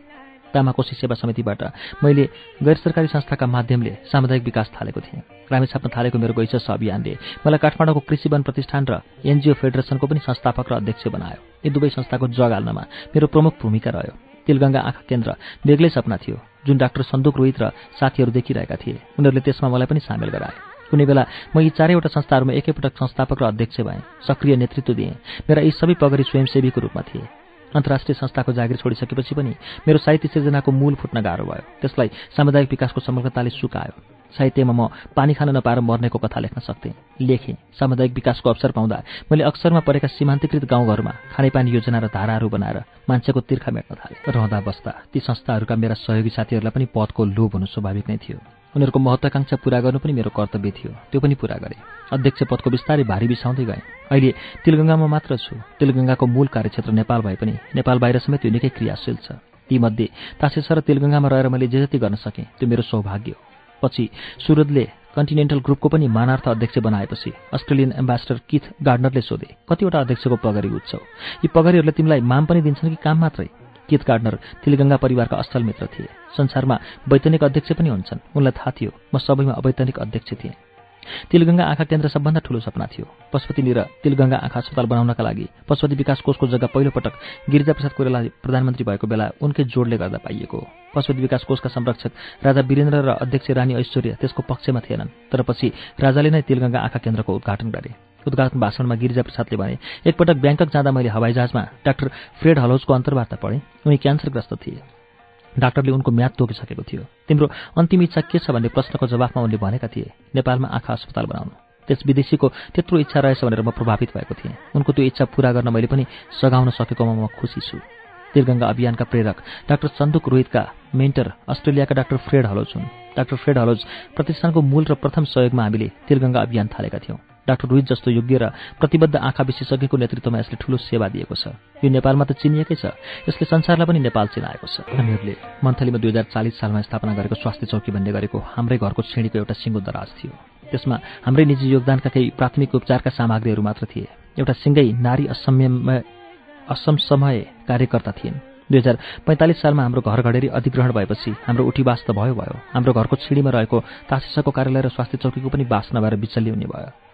तामाकोशी सेवा समितिबाट मैले गैर सरकारी संस्थाका माध्यमले सामुदायिक विकास थालेको थिएँ। रामे छाप्न थालेको मेरो गैसस अभियानले मलाई काठमाडौँको कृषि वन प्रतिष्ठान र एनजिओ फेडरेसनको पनि संस्थापक र अध्यक्ष बनायो। यी दुवै संस्थाको जग हाल्नमा मेरो प्रमुख भूमिका रह्यो। तिलगङ्गा आँखा केन्द्र बेग्लै सपना थियो जुन डाक्टर सन्दुक रोहित र साथीहरू देखिरहेका थिए। उनीहरूले त्यसमा मलाई पनि सामेल गराए। कुनै बेला म यी चारैवटा संस्थाहरूमा एकैपटक संस्थापक र अध्यक्ष भएँ सक्रिय नेतृत्व दिएँ। मेरा यी सबै पगरी स्वयंसेवीको रूपमा थिए। अन्तर्राष्ट्रिय संस्थाको जागिर छोडिसकेपछि पनि मेरो साहित्य सिर्जनाको मूल फुट्न गाह्रो भयो। त्यसलाई सामुदायिक विकासको समग्रताले सुकायो। साहित्यमा म पानी खान नपाएर मर्नेको कथा लेख्न सक्थेँ। लेखेँ सामुदायिक विकासको अवसर पाउँदा मैले अक्सरमा परेका सीमान्तकृत गाउँघरमा खानेपानी योजना र धाराहरू बनाएर मान्छेको तिर्खा मेट्न थालेँ। रहँदा बस्दा ती संस्थाहरूका मेरा सहयोगी साथीहरूलाई पनि पदको लोभ हुनु स्वाभाविक नै थियो। उनीहरूको महत्वाकांक्षा पूरा गर्नु पनि मेरो कर्तव्य थियो। त्यो पनि पूरा गरेँ। अध्यक्ष पदको बिस्तारै भारी बिसाउँदै गएँ। अहिले तिलगङ्गामा मात्र छु। तिलगङ्गाको मूल कार्यक्षेत्र नेपाल भए पनि नेपाल बाहिर समेत यो निकै क्रियाशील छ। तीमध्ये तासेसर र तिलगङ्गामा रहेर मैले जे जति गर्न सकेँ त्यो मेरो सौभाग्य हो। पछि सुरदले कन्टिनेन्टल ग्रुपको पनि मानार्थ अध्यक्ष बनाएपछि अस्ट्रेलियन एम्बेसडर किथ गार्डनरले सोधे कतिवटा अध्यक्षको पगरी उठ्छौ? यी पगरीहरूले तिमीलाई माम पनि दिन्छन् कि काम मात्रै? कित गार्डनर तिलगङ्गा परिवारका अस्थल मित्र थिए। संसारमा वैतनिक अध्यक्ष पनि हुन्छन्। उनलाई थाहा थियो म सबैमा अवैतनिक अध्यक्ष थिएँ। तिलगङ्गा आँखा केन्द्र सबभन्दा ठूलो सपना थियो। पशुपतिनिर तिलगङ्गा आँखा अस्पताल बनाउनका लागि पशुपति विकास कोषको जग्गा पहिलोपटक गिरिजाप्रसाद कोइराला प्रधानमन्त्री भएको बेला उनकै जोडले गर्दा पाइएको। पशुपति विकास कोषका संरक्षक राजा वीरेन्द्र र अध्यक्ष रानी ऐश्वर्य त्यसको पक्षमा थिएनन् तर पछि राजाले नै तिलगङ्गा आँखा केन्द्रको उद्घाटन गरे। उद्घाटन भाषणमा गिरिजाप्रसादले भने एकपटक ब्याङ्कक जाँदा मैले हवाईजहाजमा डाक्टर फ्रेड हलोजको अन्तर्वार्ता पढेँ उनी क्यान्सरग्रस्त थिए। डाक्टरले उनको म्याद तोकिसकेको थियो। तिम्रो अन्तिम इच्छा के छ भन्ने प्रश्नको जवाफमा उनले भनेका थिए नेपालमा आँखा अस्पताल बनाउनु। त्यस विदेशीको त्यत्रो इच्छा रहेछ भनेर म प्रभावित भएको थिएँ। उनको त्यो इच्छा पूरा गर्न मैले पनि सघाउन सकेकोमा म खुसी छु। तिरगङ्गा अभियानका प्रेरक डाक्टर सन्दुक रोहितका मेन्टर अस्ट्रेलियाका डाक्टर फ्रेड हलोज हुन्। डाक्टर फ्रेड हलोज प्रतिष्ठानको मूल र प्रथम सहयोगमा हामीले तिरगङ्गा अभियान थालेका थियौँ। डाक्टर रोहित जस्तो योग्य र प्रतिबद्ध आँखा विशेषज्ञको नेतृत्वमा यसले ठूलो सेवा दिएको छ। यो नेपालमा त चिनिएकै छ। यसले संसारलाई पनि नेपाल चिनाएको छ। हामीहरूले मन्थलीमा दुई हजार चालिस सालमा स्थापना गरेको स्वास्थ्य चौकी भन्ने गरेको हाम्रै घरको श्रेणीको एउटा सिङ्गो दराज थियो। त्यसमा हाम्रै निजी योगदानका केही प्राथमिक उपचारका सामग्रीहरू मात्र थिए। एउटा सिङ्गै नारी असम्यमय असमसमय कार्यकर्ता थिइन्। दुई हजार पैँतालिस सालमा हाम्रो घर घडेरी अधिग्रहण भएपछि हाम्रो उठी बास त भयो भयो। हाम्रो घरको छिडीमा रहेको तासिसाको कार्यालय र स्वास्थ्य चौकीको पनि बास नभएर बिचल्ली हुने भयो।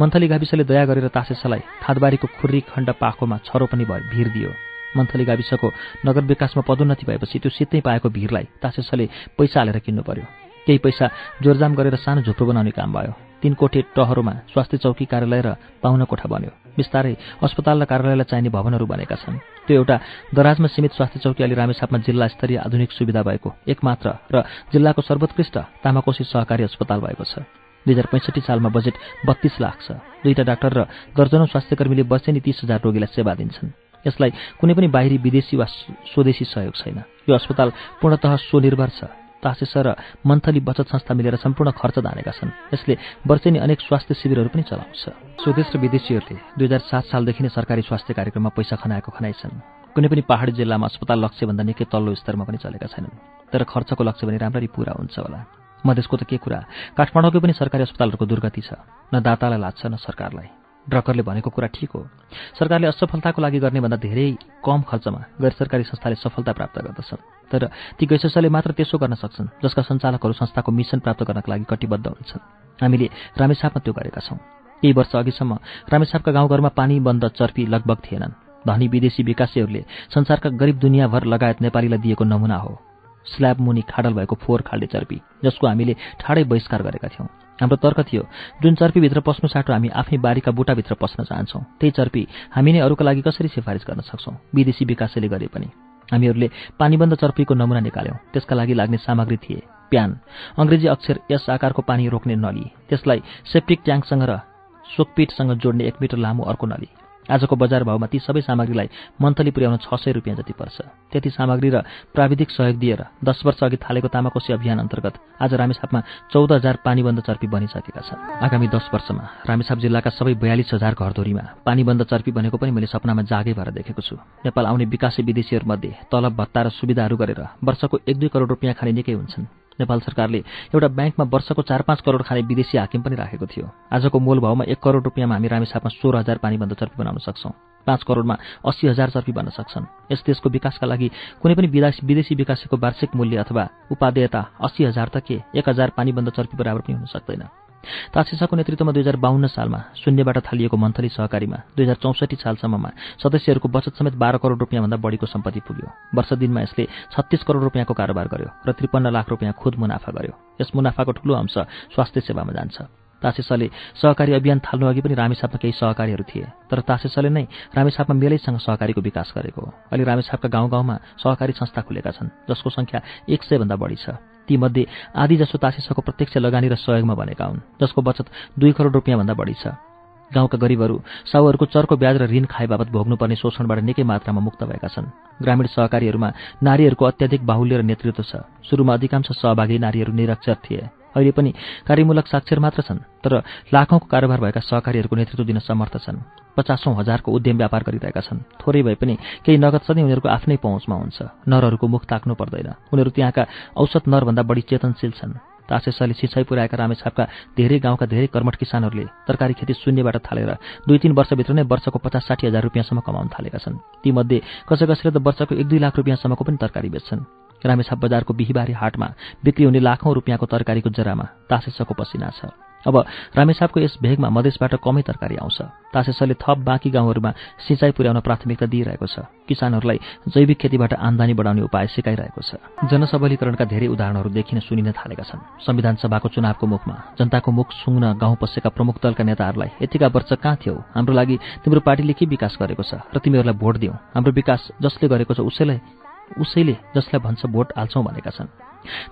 मन्थली गाविसले दया गरेर तासेसलाई थादबारीको खुर्री खण्ड पाखोमा छरो पनि भयो भिर दियो। मन्थली गाविसको नगर विकासमा पदोन्नति भएपछि त्यो सित्तै पाएको भिरलाई तासेसले पैसा हालेर किन्नु पर्यो। केही पैसा जोरजाम गरेर सानो झुप्रो बनाउने काम भयो। तीन कोठे टहरोमा स्वास्थ्य चौकी कार्यालय र पाहुना कोठा बन्यो। बिस्तारै अस्पताल र कार्यालयलाई चाहिने भवनहरू बनेका छन्। त्यो एउटा दराजमा सीमित स्वास्थ्य चौकी अलि रामेछापमा जिल्ला स्तरीय आधुनिक सुविधा भएको एकमात्र र जिल्लाको सर्वोत्कृष्ट तामाकोशी सहकारी अस्पताल भएको छ। दुई हजार पैँसठी सालमा बजेट बत्तीस लाख छ। दुईटा डाक्टर र दर्जनौँ स्वास्थ्यकर्मीले वर्षेनी तीस हजार रोगीलाई सेवा दिन्छन्। यसलाई कुनै पनि बाहिरी विदेशी वा स्वदेशी सहयोग छैन। यो अस्पताल पूर्णतः स्वनिर्भर छ। तासेस र मन्थली बचत संस्था मिलेर सम्पूर्ण खर्च धानेका छन्। यसले वर्षेनी अनेक स्वास्थ्य शिविरहरू पनि चलाउँछ। स्वदेश र विदेशीहरूले दुई हजार सात सालदेखि नै सरकारी स्वास्थ्य कार्यक्रममा पैसा खनाएको खनाइ छन्। कुनै पनि पहाडी जिल्लामा अस्पताल लक्ष्यभन्दा निकै तल्लो स्तरमा पनि चलेका छैनन्। तर खर्चको लक्ष्य पनि राम्ररी पूरा हुन्छ होला। मधेसको त के कुरा? काठमाडौँकै पनि सरकारी अस्पतालहरूको दुर्गति छ। न दातालाई लाग्छ न सरकारलाई। ड्रकरले भनेको कुरा ठिक हो। सरकारले असफलताको लागि गर्ने भन्दा धेरै कम खर्चमा गैर सरकारी संस्थाले सफलता प्राप्त गर्दछन्। तर ती गैसले मात्र त्यसो गर्न सक्छन् जसका सञ्चालकहरू संस्थाको मिसन प्राप्त गर्नका लागि कटिबद्ध हुन्छन्। हामीले रामेसापमा त्यो गरेका छौँ। केही वर्ष अघिसम्म रामेसापका गाउँघरमा पानी बन्द चर्पी लगभग थिएनन्। धनी विदेशी विकासीहरूले संसारका गरिब दुनियाँभर लगायत नेपालीलाई दिएको नमुना हो। स्ल्याब मुनि खाडल भएको फोहोर खाल्ने चर्पी जसको हामीले ठाडै बहिष्कार गरेका थियौँ। हाम्रो तर्क थियो जुन चर्पीभित्र पस्नु साटो हामी आफ्नै बारीका बुटाभित्र पस्न चाहन्छौँ त्यही चर्पी हामी नै अरूका लागि कसरी सिफारिस गर्न सक्छौँ विदेशी विकासले गरे पनि। हामीहरूले पानीबन्द चर्पीको नमुना निकाल्यौँ त्यसका लागि लाग्ने सामग्री थिए प्यान। अङ्ग्रेजी अक्षर यस आकारको पानी रोक्ने नली त्यसलाई सेप्टिक ट्याङ्कसँग र सोकपिटसँग जोड्ने एक मिटर लामो अर्को नली। आजको बजार भाउमा ती सबै सामग्रीलाई मन्थली पुर्याउन छ सय रुपियाँ जति पर्छ। त्यति सामग्री र प्राविधिक सहयोग दिएर दस वर्ष अघि थालेको तामाकोशी अभियान अन्तर्गत आज रामेछापमा चौध हजार पानीबन्द चर्पी बनिसकेका छन्। आगामी दस वर्षमा रामेछाप जिल्लाका सबै बयालिस हजार घरधोरीमा पानीबन्द चर्पी बनेको पनि मैले सपनामा जागे भएर देखेको छु। नेपाल आउने विकासे विदेशीहरूमध्ये तलब भत्ता र सुविधाहरू गरेर वर्षको एक दुई करोड रुपियाँ खाने निकै हुन्छन्। नेपाल सरकारले एउटा ब्याङ्कमा वर्षको चार पाँच करोड खाने विदेशी हाकिम पनि राखेको थियो। आजको मोल भाउमा एक करोड रुपियाँमा हामी रामेछापमा सोह्र हजार पानीबन्द चर्पी बनाउन सक्छौँ। पाँच करोडमा अस्सी हजार चर्पी बन्न सक्छन्। यस देशको विकासका लागि कुनै पनि विदेशी विकासको वार्षिक मूल्य अथवा उपादेयता अस्सी हजार त के? एक हजार पानीबन्द चर्पी बराबर पनि हुन सक्दैन। तासिसाको नेतृत्वमा दुई हजार बाहन्न सालमा शून्यबाट थालिएको मन्थली सहकारीमा दुई हजार चौसठी सालसम्ममा सदस्यहरूको बचत समेत बाह्र करोड रुपियाँभन्दा बढीको सम्पत्ति पुग्यो। वर्ष दिनमा यसले छत्तीस करोड रुपियाँको कारोबार गर्यो र त्रिपन्न लाख रुपियाँ खुद मुनाफा गर्यो। यस मुनाफाको ठूलो अंश स्वास्थ्य सेवामा जान्छ। तासेसले सहकारी अभियान थाल्नु अघि पनि रामेछापमा केही सहकारीहरू थिए तर तासेसले नै रामेछापमा मेलैसँग सहकारीको विकास गरेको हो। अहिले रामेछापका गाउँ गाउँमा सहकारी संस्था खुलेका छन् जसको सङ्ख्या एक सयभन्दा बढी छ। तीमध्ये आधी जसो तासिसको प्रत्यक्ष लगानी र सहयोगमा बनेका हुन् जसको बचत दुई करोड रुपियाँभन्दा बढी छ। गाउँका गरिबहरू साउहरूको चर्को ब्याज र ऋण खाए बाबत भोग्नुपर्ने शोषणबाट निकै मात्रामा मुक्त भएका छन्। ग्रामीण सहकारीहरूमा नारीहरूको अत्याधिक बाहुल्य र नेतृत्व छ। सुरुमा अधिकांश सहभागी नारीहरू निरक्षर थिए। अहिले पनि कार्यमूलक साक्षर मात्र छन् तर लाखौँको कारोबार भएका सहकारीहरूको नेतृत्व दिन समर्थ छन्। पचासौँ हजारको उद्यम व्यापार गरिरहेका छन्। थोरै भए पनि केही नगद सधैँ उनीहरूको आफ्नै पहुँचमा हुन्छ। नरहरूको मुख ताक्नु पर्दैन। उनीहरू त्यहाँका औसत नरभन्दा बढी चेतनशील छन्। तासेसले सिँचाइ पुर्याएका रामेछापका धेरै गाउँका धेरै कर्मठ किसानहरूले तरकारी खेती शून्यबाट थालेर दुई तीन वर्षभित्र नै वर्षको पचास साठी हजार रुपियाँसम्म कमाउन थालेका छन्। तीमध्ये कसै कसैले त वर्षको एक दुई लाख रुपियाँसम्मको पनि तरकारी बेच्छन्। रामेछाप बजारको बिहिबारे हाटमा बिक्री हुने लाखौँ रुपियाँको तरकारीको जरामा तासेसको पसिना छ। अब रामेछापको यस भेगमा मधेसबाट कमै तरकारी आउँछ। तासेसले थप बाँकी गाउँहरूमा सिँचाइ पुर्याउन प्राथमिकता दिइरहेको छ। किसानहरूलाई जैविक खेतीबाट आमदानी बढाउने उपाय सिकाइरहेको छ। जनसबलीकरणका धेरै उदाहरणहरू देखिन सुनिन थालेका छन्। संविधान सभाको चुनावको मुखमा जनताको मुख सुङ्न गाउँ पसेका प्रमुख दलका नेताहरूलाई यतिका वर्ष कहाँ थियौ? हाम्रो लागि तिम्रो पार्टीले के विकास गरेको छ र तिमीहरूलाई भोट दियौ हाम्रो विकास जसले गरेको छ उसैलाई उसैले जसलाई भन्छ भोट हाल्छौँ भनेका छन्।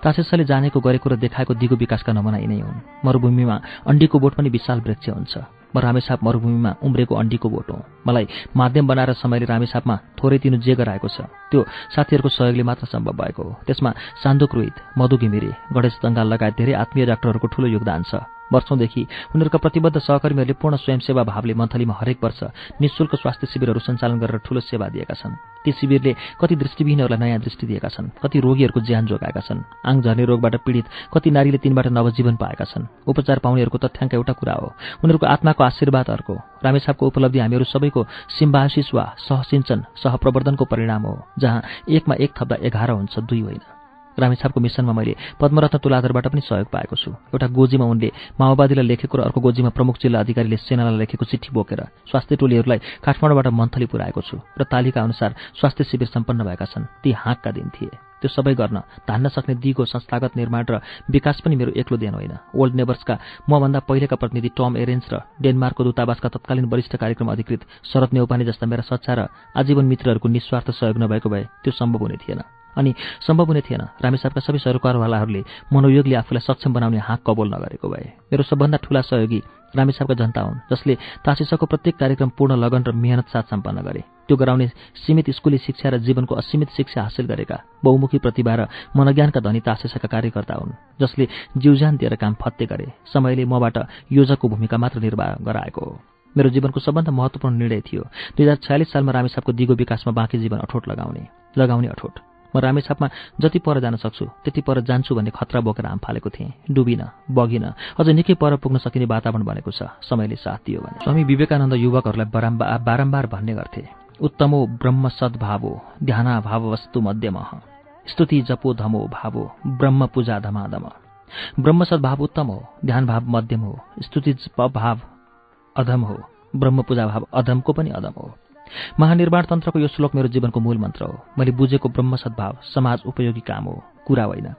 तासेसले जानेको गरेको र देखाएको दिगो विकासका नमुना यिनै हुन्। मरुभूमिमा अन्डीको बोट पनि विशाल वृक्ष हुन्छ। म रामेछाप मरुभूमिमा उम्रेको अन्डीको बोट हुँ। मलाई माध्यम बनाएर समयले रामेछापमा थोरै तिनु जे गराएको छ। त्यो साथीहरूको सहयोगले मात्र सम्भव भएको हो। त्यसमा सान्दुक रोहित मधु घिमिरे गणेश दङ्गाल लगायत धेरै आत्मीय डाक्टरहरूको ठूलो योगदान छ। वर्षौंदेखि उनीहरूका प्रतिबद्ध सहकर्मीहरूले पूर्ण स्वयंसेवा भावले मन्थलीमा हरेक वर्ष निशुल्क स्वास्थ्य शिविरहरू सञ्चालन गरेर ठूलो सेवा दिएका छन्। ती शिविरले कति दृष्टिविहीनहरूलाई नयाँ दृष्टि दिएका छन् कति रोगीहरूको ज्यान जोगाएका छन् आङ झर्ने रोगबाट पीडित कति नारीले तिनबाट नवजीवन पाएका छन् उपचार पाउनेहरूको तथ्याङ्क एउटा कुरा हो उनीहरूको आत्माको आशीर्वाद अर्को रामेछापको उपलब्धि हामीहरू सबैको सिम्बासिस वा सहसिञ्चन सहप्रवर्धनको परिणाम हो जहाँ एकमा एक थप्दा एघार हुन्छ दुई होइन। रामेछापको मिसनमा मैले पद्मरत्न तुलाधरबाट पनि सहयोग पाएको छु। एउटा गोजीमा उनले माओवादीलाई लेखेको र अर्को गोजीमा प्रमुख जिल्ला अधिकारीले सेनालाई लेखेको चिठी बोकेर स्वास्थ्य टोलीहरूलाई काठमाडौँबाट मन्थली पुर्याएको छु र तालिका अनुसार स्वास्थ्य शिविर सम्पन्न भएका छन्। ती हाँकका दिन थिए। त्यो सबै गर्न धान्न सक्ने दिगो संस्थागत निर्माण र विकास पनि मेरो एक्लो देन होइन। ओल्ड नेबर्सका मभन्दा पहिलेका प्रतिनिधि टम एरेन्स र डेनमार्कको दूतावासका तत्कालीन वरिष्ठ कार्यक्रम अधिकृत शरद नेौपाने जस्ता मेरा सच्चा र आजीवन मित्रहरूको निस्वार्थ सहयोग नभएको भए त्यो सम्भव हुने थिएन। अनि सम्भव हुने थिएन। रामेसापका सबै सरकारवालाहरूले मनोयोगले आफूलाई सक्षम बनाउने हाँक कबोल नगरेको भए। मेरो सबभन्दा ठूला सहयोगी रामेसापका जनता हुन् जसले तासिसको प्रत्येक कार्यक्रम पूर्ण लगन र मेहनत साथ सम्पन्न गरे। त्यो गराउने सीमित स्कुली शिक्षा र जीवनको असीमित शिक्षा हासिल गरेका बहुमुखी प्रतिभा र मनज्ञानका धनी तासिसका कार्यकर्ता हुन् जसले जीवजान दिएर काम फत्ते गरे। समयले मबाट योजकको भूमिका मात्र निर्वाह गराएको हो। मेरो जीवनको सबभन्दा महत्त्वपूर्ण निर्णय थियो दुई हजार छयालिस सालमा रामेसापको दिगो विकासमा बाँकी जीवन अठोट लगाउने लगाउने अठोट। म रामेछापमा जति पर जान सक्छु त्यति पर जान्छु भन्ने खतरा बोकेर हाम फालेको थिएँ। डुबिन बगिन अझ निकै पर पुग्न सकिने वातावरण बनेको छ समयले साथ दियो भने। स्वामी विवेकानन्द युवकहरूलाई बारम्बार भन्ने गर्थे। उत्तमो ब्रह्म सद्भावो ध्याना भाव वस्तु मध्यम। स्तुति जपो धमो भावो ब्रह्म पूजा धमाधम। ब्रह्म सद्भाव उत्तम हो ध्यान भाव मध्यम हो। स्तुति भाव अधम हो। ब्रह्म पूजा भाव अधमको पनि अधम हो। महानिर्माण तन्त्रको यो श्लोक मेरो जीवनको मूल मन्त्र हो। मैले बुझेको ब्रह्म सद्भाव समाज उपयोगी काम हो कुरा होइन।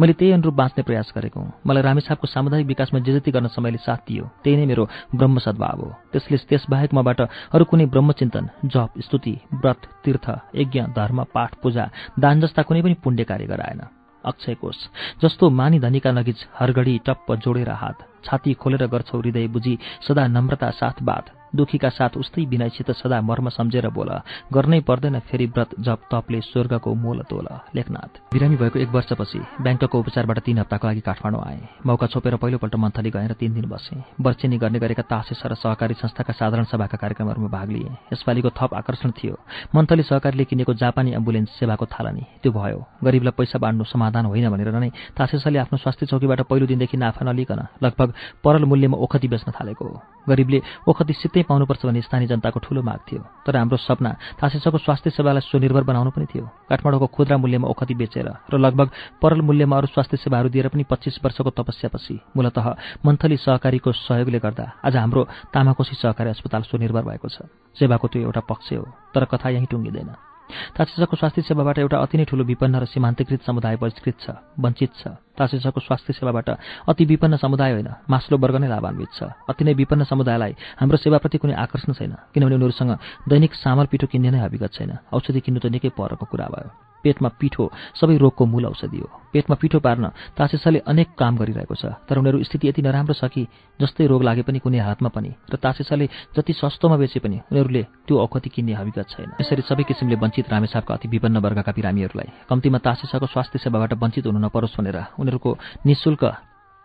मैले त्यही अनुरूप बाँच्ने प्रयास गरेको हुँ। मलाई रामेछापको सामुदायिक विकासमा जे जति गर्न समयले साथ दियो त्यही नै मेरो ब्रह्म सद्भाव हो। त्यसले त्यसबाहेक मबाट अरू कुनै ब्रह्मचिन्तन जप स्तुति व्रत तीर्थ यज्ञ धर्म पाठ पूजा दान जस्ता कुनै पनि पुण्य कार्य गराएन। अक्षय कोष जस्तो मानी धनीका नगिज हरगढी टप्प जोडेर हात छाती खोलेर गर्छौ हृदय बुझी सदा नम्रता साथ बात दुखीका साथ उस्तै विनयसित सदा मर्म सम्झेर बोल गर्नै पर्दैन फेरि व्रत जप तपले स्वर्गको मोल तोल। लेखनाथ बिरामी भएको एक वर्षपछि ब्याङ्कको उपचारबाट तीन हप्ताको लागि काठमाडौँ आए। मौका छोपेर पहिलोपल्ट मन्थली गएर तीन दिन बसे। वर्चेनी गर्ने गरेका तासेस र सहकारी संस्थाका साधारण सभाका कार्यक्रमहरूमा भाग लिए। यसपालिको थप आकर्षण थियो। मन्थली सहकारीले किनेको जापानी एम्बुलेन्स सेवाको थालनी। त्यो भयो। गरिबलाई पैसा बाँड्नु समाधान होइन भनेर नै तासेसले आफ्नो स्वास्थ्य चौकीबाट पहिलो दिनदेखि नाफा नलिकन लगभग परल मूल्यमा ओखती बेच्न थालेको। हो गरिबले ओखती पाउनुपर्छ भन्ने स्थानीय जनताको ठूलो माग थियो। तर हाम्रो सपना तासेसको स्वास्थ्य सेवालाई स्वनिर्भर बनाउनु पनि थियो। काठमाडौँको खुद्रा मूल्यमा ओखती बेचेर र लगभग परल मूल्यमा अरू स्वास्थ्य सेवाहरू दिएर पनि पच्चिस वर्षको तपस्यापछि मूलत मन्थली सहकारीको सहयोगले गर्दा आज हाम्रो तामाकोशी सहकारी अस्पताल स्वनिर्भर भएको छ। सेवाको त्यो एउटा पक्ष हो तर कथा यहीँ टुङ्गिँदैन। तासेसको स्वास्थ्य सेवाबाट एउटा अति नै ठूलो विपन्न र सीमान्तकृत समुदाय बहिष्कृत छ वञ्चित छ। तासेसको स्वास्थ्य सेवाबाट अति विपन्न समुदाय होइन मास्लो वर्ग नै लाभान्वित छ। अति नै विपन्न समुदायलाई हाम्रो सेवाप्रति कुनै आकर्षण छैन किनभने उनीहरूसँग दैनिक सामर पिठो किन्ने नै अभिगत छैन। औषधि किन्नु त निकै परको कुरा भयो। पेटमा पिठो सबै रोगको मूल औषधि हो। पेटमा पिठो पार्न तासेसले अनेक काम गरिरहेको छ तर उनीहरू स्थिति यति नराम्रो छ कि जस्तै रोग लागे पनि कुनै हातमा पनि र तासेसले जति सस्तोमा बेचे पनि उनीहरूले त्यो औखति किन्ने हविगत छैन। यसरी सबै किसिमले वञ्चित रामेसापका अति विपन्न वर्गका बिरामीहरूलाई कम्तीमा तासेसको स्वास्थ्य सेवाबाट वञ्चित हुनु नपरोस् भनेर उनीहरूको निशुल्क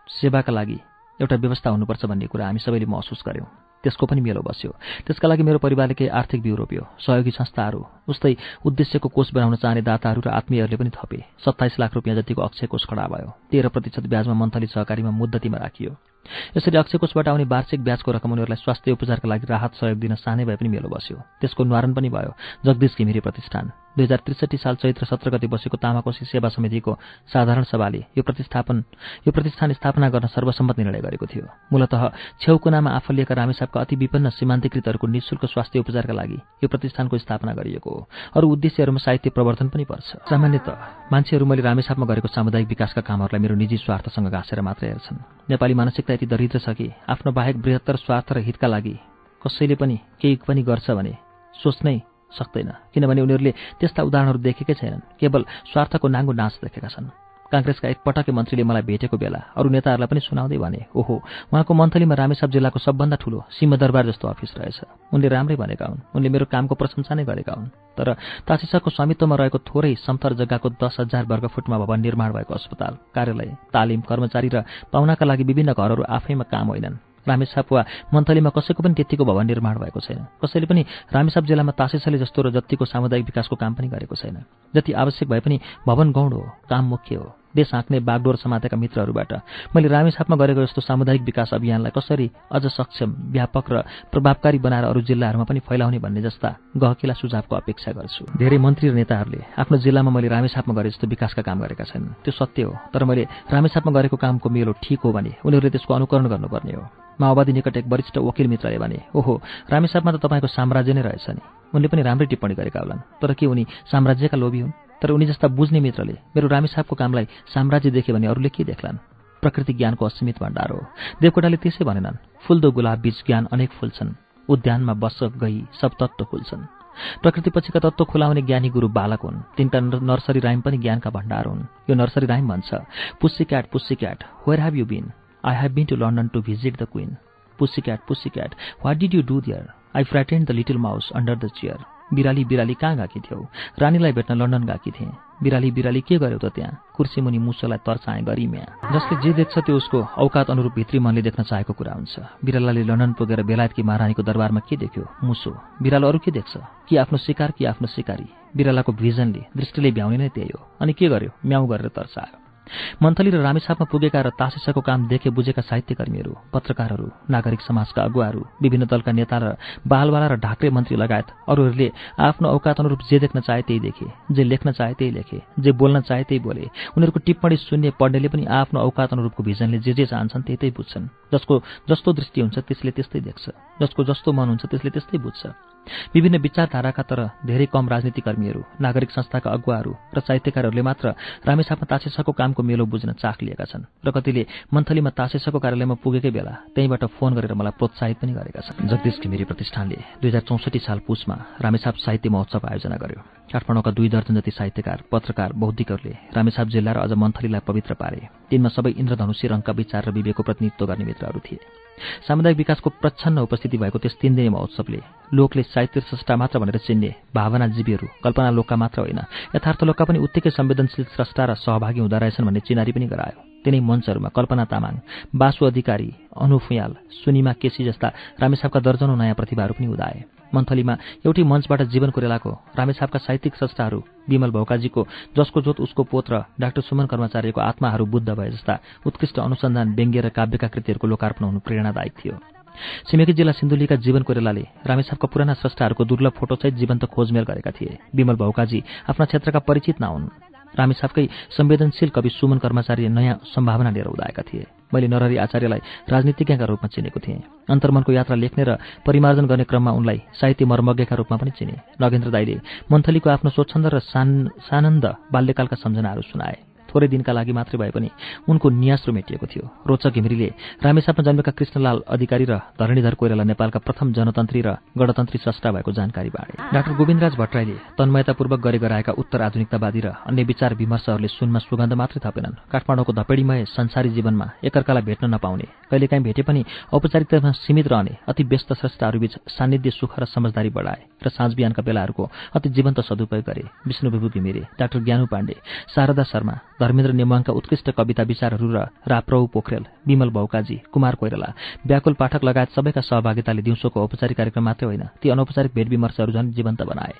सेवाका लागि एउटा व्यवस्था हुनुपर्छ भन्ने कुरा हामी सबैले महसुस गऱ्यौँ त्यसको पनि मेलो बस्यो। त्यसका लागि मेरो परिवारले केही आर्थिक बिउ रोप्यो सहयोगी संस्थाहरू उस्तै उद्देश्यको कोष बनाउन चाहने दाताहरू र आत्मीयहरूले पनि थपे। सत्ताइस लाख रुपियाँ जतिको अक्षय कोष खडा भयो तेह्र प्रतिशत ब्याजमा मन्थली सहकारीमा मुद्दतीमा राखियो। यसरी अक्षय कोषबाट आउने वार्षिक ब्याजको रकम उनीहरूलाई स्वास्थ्य उपचारका लागि राहत सहयोग दिन सानै भए पनि मेलो बस्यो। त्यसको निवारण पनि भयो जगदीश घिमिरे प्रतिष्ठान। दुई हजार त्रिसठी साल चैत्र सत्र गति बसेको तामाकोशी सेवा समितिको साधारण सभाले यो प्रतिस्थापन यो प्रतिष्ठान स्थापना गर्न सर्वसम्मत निर्णय गरेको थियो। मूलत छेउकुनामा आफलिएका रामेसापका अति विपन्न सीमान्तकृतहरूको निशुल्क स्वास्थ्य उपचारका लागि यो प्रतिष्ठानको स्थापना गरिएको हो। अरू उद्देश्यहरूमा साहित्य प्रवर्धन पनि पर्छ। सामान्यत मान्छेहरू मैले रामेसापमा गरेको सामुदायिक विकासका कामहरूलाई मेरो निजी स्वार्थसँग घाँसेर मात्र हेर्छन्। नेपाली मानसिकता यति दरिद्र छ कि आफ्नो बाहेक बृहत्तर स्वार्थ र हितका लागि कसैले पनि केही पनि गर्छ भने सोच्नै सक्दैन। किनभने उनीहरूले त्यस्ता उदाहरणहरू देखेकै छैनन्। केवल स्वार्थको नाङ्गो नाच देखेका छन्। काङ्ग्रेसका एक पटके मन्त्रीले मलाई भेटेको बेला अरू नेताहरूलाई पनि सुनाउँदै भने ओहो उहाँको मन्थलीमा रामेसाप जिल्लाको सबभन्दा ठूलो सिंहदरबार जस्तो अफिस रहेछ। उनले राम्रै भनेका हुन्। उनले मेरो कामको प्रशंसा नै गरेका हुन्। तर तासिसाको स्वामित्वमा रहेको थोरै समथर जग्गाको दस हजार वर्ग फुटमा भवन निर्माण भएको अस्पताल कार्यालय तालिम कर्मचारी र पाहुनाका लागि विभिन्न घरहरू आफैमा काम होइनन्। रामेसाप वा मन्थलीमा कसैको पनि त्यतिको भवन निर्माण भएको छैन। कसैले पनि रामेसाप जिल्लामा तासेसले जस्तो र जतिको सामुदायिक विकासको काम पनि गरेको छैन। जति आवश्यक भए पनि भवन गौड हो काम मुख्य हो। देश हाँक्ने बागडोर समातेका मित्रहरूबाट। मैले रामेसापमा गरेको जस्तो सामुदायिक विकास अभियानलाई कसरी अझ सक्षम व्यापक र प्रभावकारी बनाएर अरू जिल्लाहरूमा पनि फैलाउने भन्ने जस्ता गहकिला सुझावको अपेक्षा गर्छु। धेरै मन्त्री र नेताहरूले आफ्नो जिल्लामा मैले रामेसापमा गरे जस्तो विकासका काम गरेका छन्। त्यो सत्य हो तर मैले रामेसापमा गरेको कामको मेलो ठिक हो भने उनीहरूले त्यसको अनुकरण गर्नुपर्ने हो। माओवादी निकट एक वरिष्ठ वकिल मित्रले भने ओहो रामेसापमा त तपाईँको साम्राज्य नै रहेछ नि। उनले पनि राम्रै टिप्पणी गरेका होलान्। तर के उनी साम्राज्यका लोभी हुन्? तर उनी जस्ता बुझ्ने मित्रले मेरो रामेसापको कामलाई साम्राज्य देखे भने अरूले के देख्लान्? प्रकृति ज्ञानको असीमित भण्डार हो। देवकोटाले त्यसै भनेनन् फुल्दो गुलाब बीच ज्ञान अनेक फुल्छन् उद्यानमा बस गई सब तत्त्व खुल्छन् प्रकृतिपछिका तत्त्व खुलाउने ज्ञानी गुरु बालक हुन् तिनका नर्सरी राइम पनि ज्ञानका भण्डार हुन्। यो नर्सरी राइम भन्छ pussy cat pussy cat where have you been I have been to London to visit the queen pussy cat pussy cat what did you do there I frighten the little mouse under the chair बिराली बिराली कहाँ गएकी थियौ? रानीलाई भेट्न London गएकी थिएँ। बिराली बिराली के गर्यो त त्यहाँ? कुर्सी मुनि मुसोलाई तर्साएँ गरिम्या। जसले जे देख्छ त्यो उसको औकात अनुरूप भित्री मनले देख्न चाहेको कुरा हुन्छ। बिरालाले लन्डन पुगेर बेलायतकी महारानीको दरबारमा के देख्यो? मुसो। बिरालो अरू के देख्छ? कि आफ्नो शिकार कि आफ्नो शिकारी बिरालाको भिजनले दृष्टिले भ्याउने नै त्यही हो। अनि के गर्यो? म्याउ गरेर तर्सायो। मन्थली र रामेछापमा पुगेका र तासेसाको काम देखे बुझेका साहित्यकर्मीहरू पत्रकारहरू नागरिक समाजका अगुवाहरू विभिन्न दलका नेता र बालवाला र ढाक्रे मन्त्री लगायत अरूहरूले आफ्नो औकात अनुरूप जे देख्न चाहे त्यही देखे जे लेख्न चाहे त्यही लेखे जे बोल्न चाहे त्यही बोले। उनीहरूको टिप्पणी सुन्ने पढ्नेले पनि आफ्नो औकात अनुरूपको भिजनले जे जे चाहन्छन् त्यही बुझ्छन्। जसको जस्तो दृष्टि हुन्छ त्यसले त्यस्तै देख्छ। जसको जस्तो मन हुन्छ त्यसले त्यस्तै बुझ्छ। विभिन्न विचारधाराका तर धेरै कम राजनीतिकर्मीहरू नागरिक संस्थाका अगुवाहरू र साहित्यकारहरूले मात्र रामेछापमा तासेसाको कामको मेलो बुझ्न चाख लिएका छन् र कतिले मन्थलीमा तासेसाको कार्यालयमा पुगेकै बेला त्यहीँबाट फोन गरेर मलाई प्रोत्साहित पनि गरेका छन्। जगदीश घिमिरी प्रतिष्ठानले दुई हजार चौसठी साल पुसमा रामेछाप साहित्य महोत्सव आयोजना गर्यो। काठमाडौँका दुई दर्जन जति साहित्यकार पत्रकार बौद्धिकहरूले रामेछाप जिल्ला र अझ मन्थलीलाई पवित्र पारे। तिनमा सबै इन्द्रधनुषी रङका विचार र विवेकको प्रतिनिधित्व गर्ने मित्रहरू थिए। सामुदायिक विकासको प्रच्छन्न उपस्थिति भएको त्यस तीन दिने महोत्सवले लोकले साहित्य स्रष्टा मात्र भनेर चिन्ने भावनाजीवीहरू कल्पना लोकका मात्र होइन यथार्थ लोकका पनि उत्तिकै संवेदनशील स्रष्टा र सहभागी हुँदो रहेछन् भन्ने चिनारी पनि गरायो। तिनै मञ्चहरूमा कल्पना तामाङ बासु अधिकारी अनु फुयाल सुनिमा केसी जस्ता रामेसापका दर्जनौँ नयाँ प्रतिभाहरू पनि उदाए। मन्थलीमा एउटै मञ्चबाट जीवन कोरेलाको रामेछापका साहित्यिक संस्थाहरू विमल भौकाजीको जसको जोत उसको पोत र डाक्टर सुमन कर्मचारीको आत्माहरू बुद्ध भए जस्ता उत्कृष्ट अनुसन्धान व्यङ्ग्य र काव्यका कृतिहरूको लोकार्पण हुनु प्रेरणादायक थियो। छिमेकी जिल्ला सिन्धुलीका जीवन कोरेलाले रामेछापका पुराना स्रष्टाहरूको दुर्लभ फोटोसहित जीवन्त खोजमेल गरेका थिए। विमल भौकाजी आफ्ना क्षेत्रका परिचित नहुन् रामेछापकै संवेदनशील कवि सुमन कर्मचारी नयाँ सम्भावना लिएर उदाएका थिए। मैले नरहरी आचार्यलाई राजनीतिज्ञका रूपमा चिनेको थिएँ। अन्तर्मनको यात्रा लेख्ने र परिमार्जन गर्ने क्रममा उनलाई साहित्य मर्मज्ञका रूपमा पनि चिने। नगेन्द्र दाईले मन्थलीको आफ्नो स्वच्छन्द र सानन्द बाल्यकालका सम्झनाहरू सुनाए। थोरै दिनका लागि मात्रै भए पनि उनको नियास्रो मेटिएको थियो। रोचक घिमिरीले रामेसापमा जन्मेका कृष्णलाल अधिकारी र धरणीधर कोइराला नेपालका प्रथम जनतन्त्री र गणतन्त्री स्रष्टा भएको जानकारी बाँडे। डाक्टर गोविन्दराज भट्टराईले तन्मयतापूर्वक गरे गराएका उत्तर आधुनिकतावादी र अन्य विचार विमर्शहरूले सुनमा सुगन्ध मात्रै थपेनन्। काठमाडौँको धपेडीमय संसारी जीवनमा एकअर्कालाई भेट्न नपाउने कहिलेकाहीँ भेटे पनि औपचारिकतामा सीमित रहने अति व्यस्त स्रष्टाहरूबीच सान्निध्य सुख र समझदारी बढाए र साँझ बिहानका बेलाहरूको अति जीवन्त सदुपयोग गरे। विष्णु विभू घिमिरे डाक्टर ज्ञानु पाण्डे शारदा शर्मा धर्मेन्द्र नेमाङका उत्कृष्ट कविता विचारहरू र राप्रौ पोखरेल विमल भौकाजी कुमार कोइराला व्याकुल पाठक लगायत सबैका सहभागिताले दिउँसोको औपचारिक कार्यक्रम मात्रै होइन ती अनौपचारिक भेट विमर्शहरू झन् जीवन्त बनाए।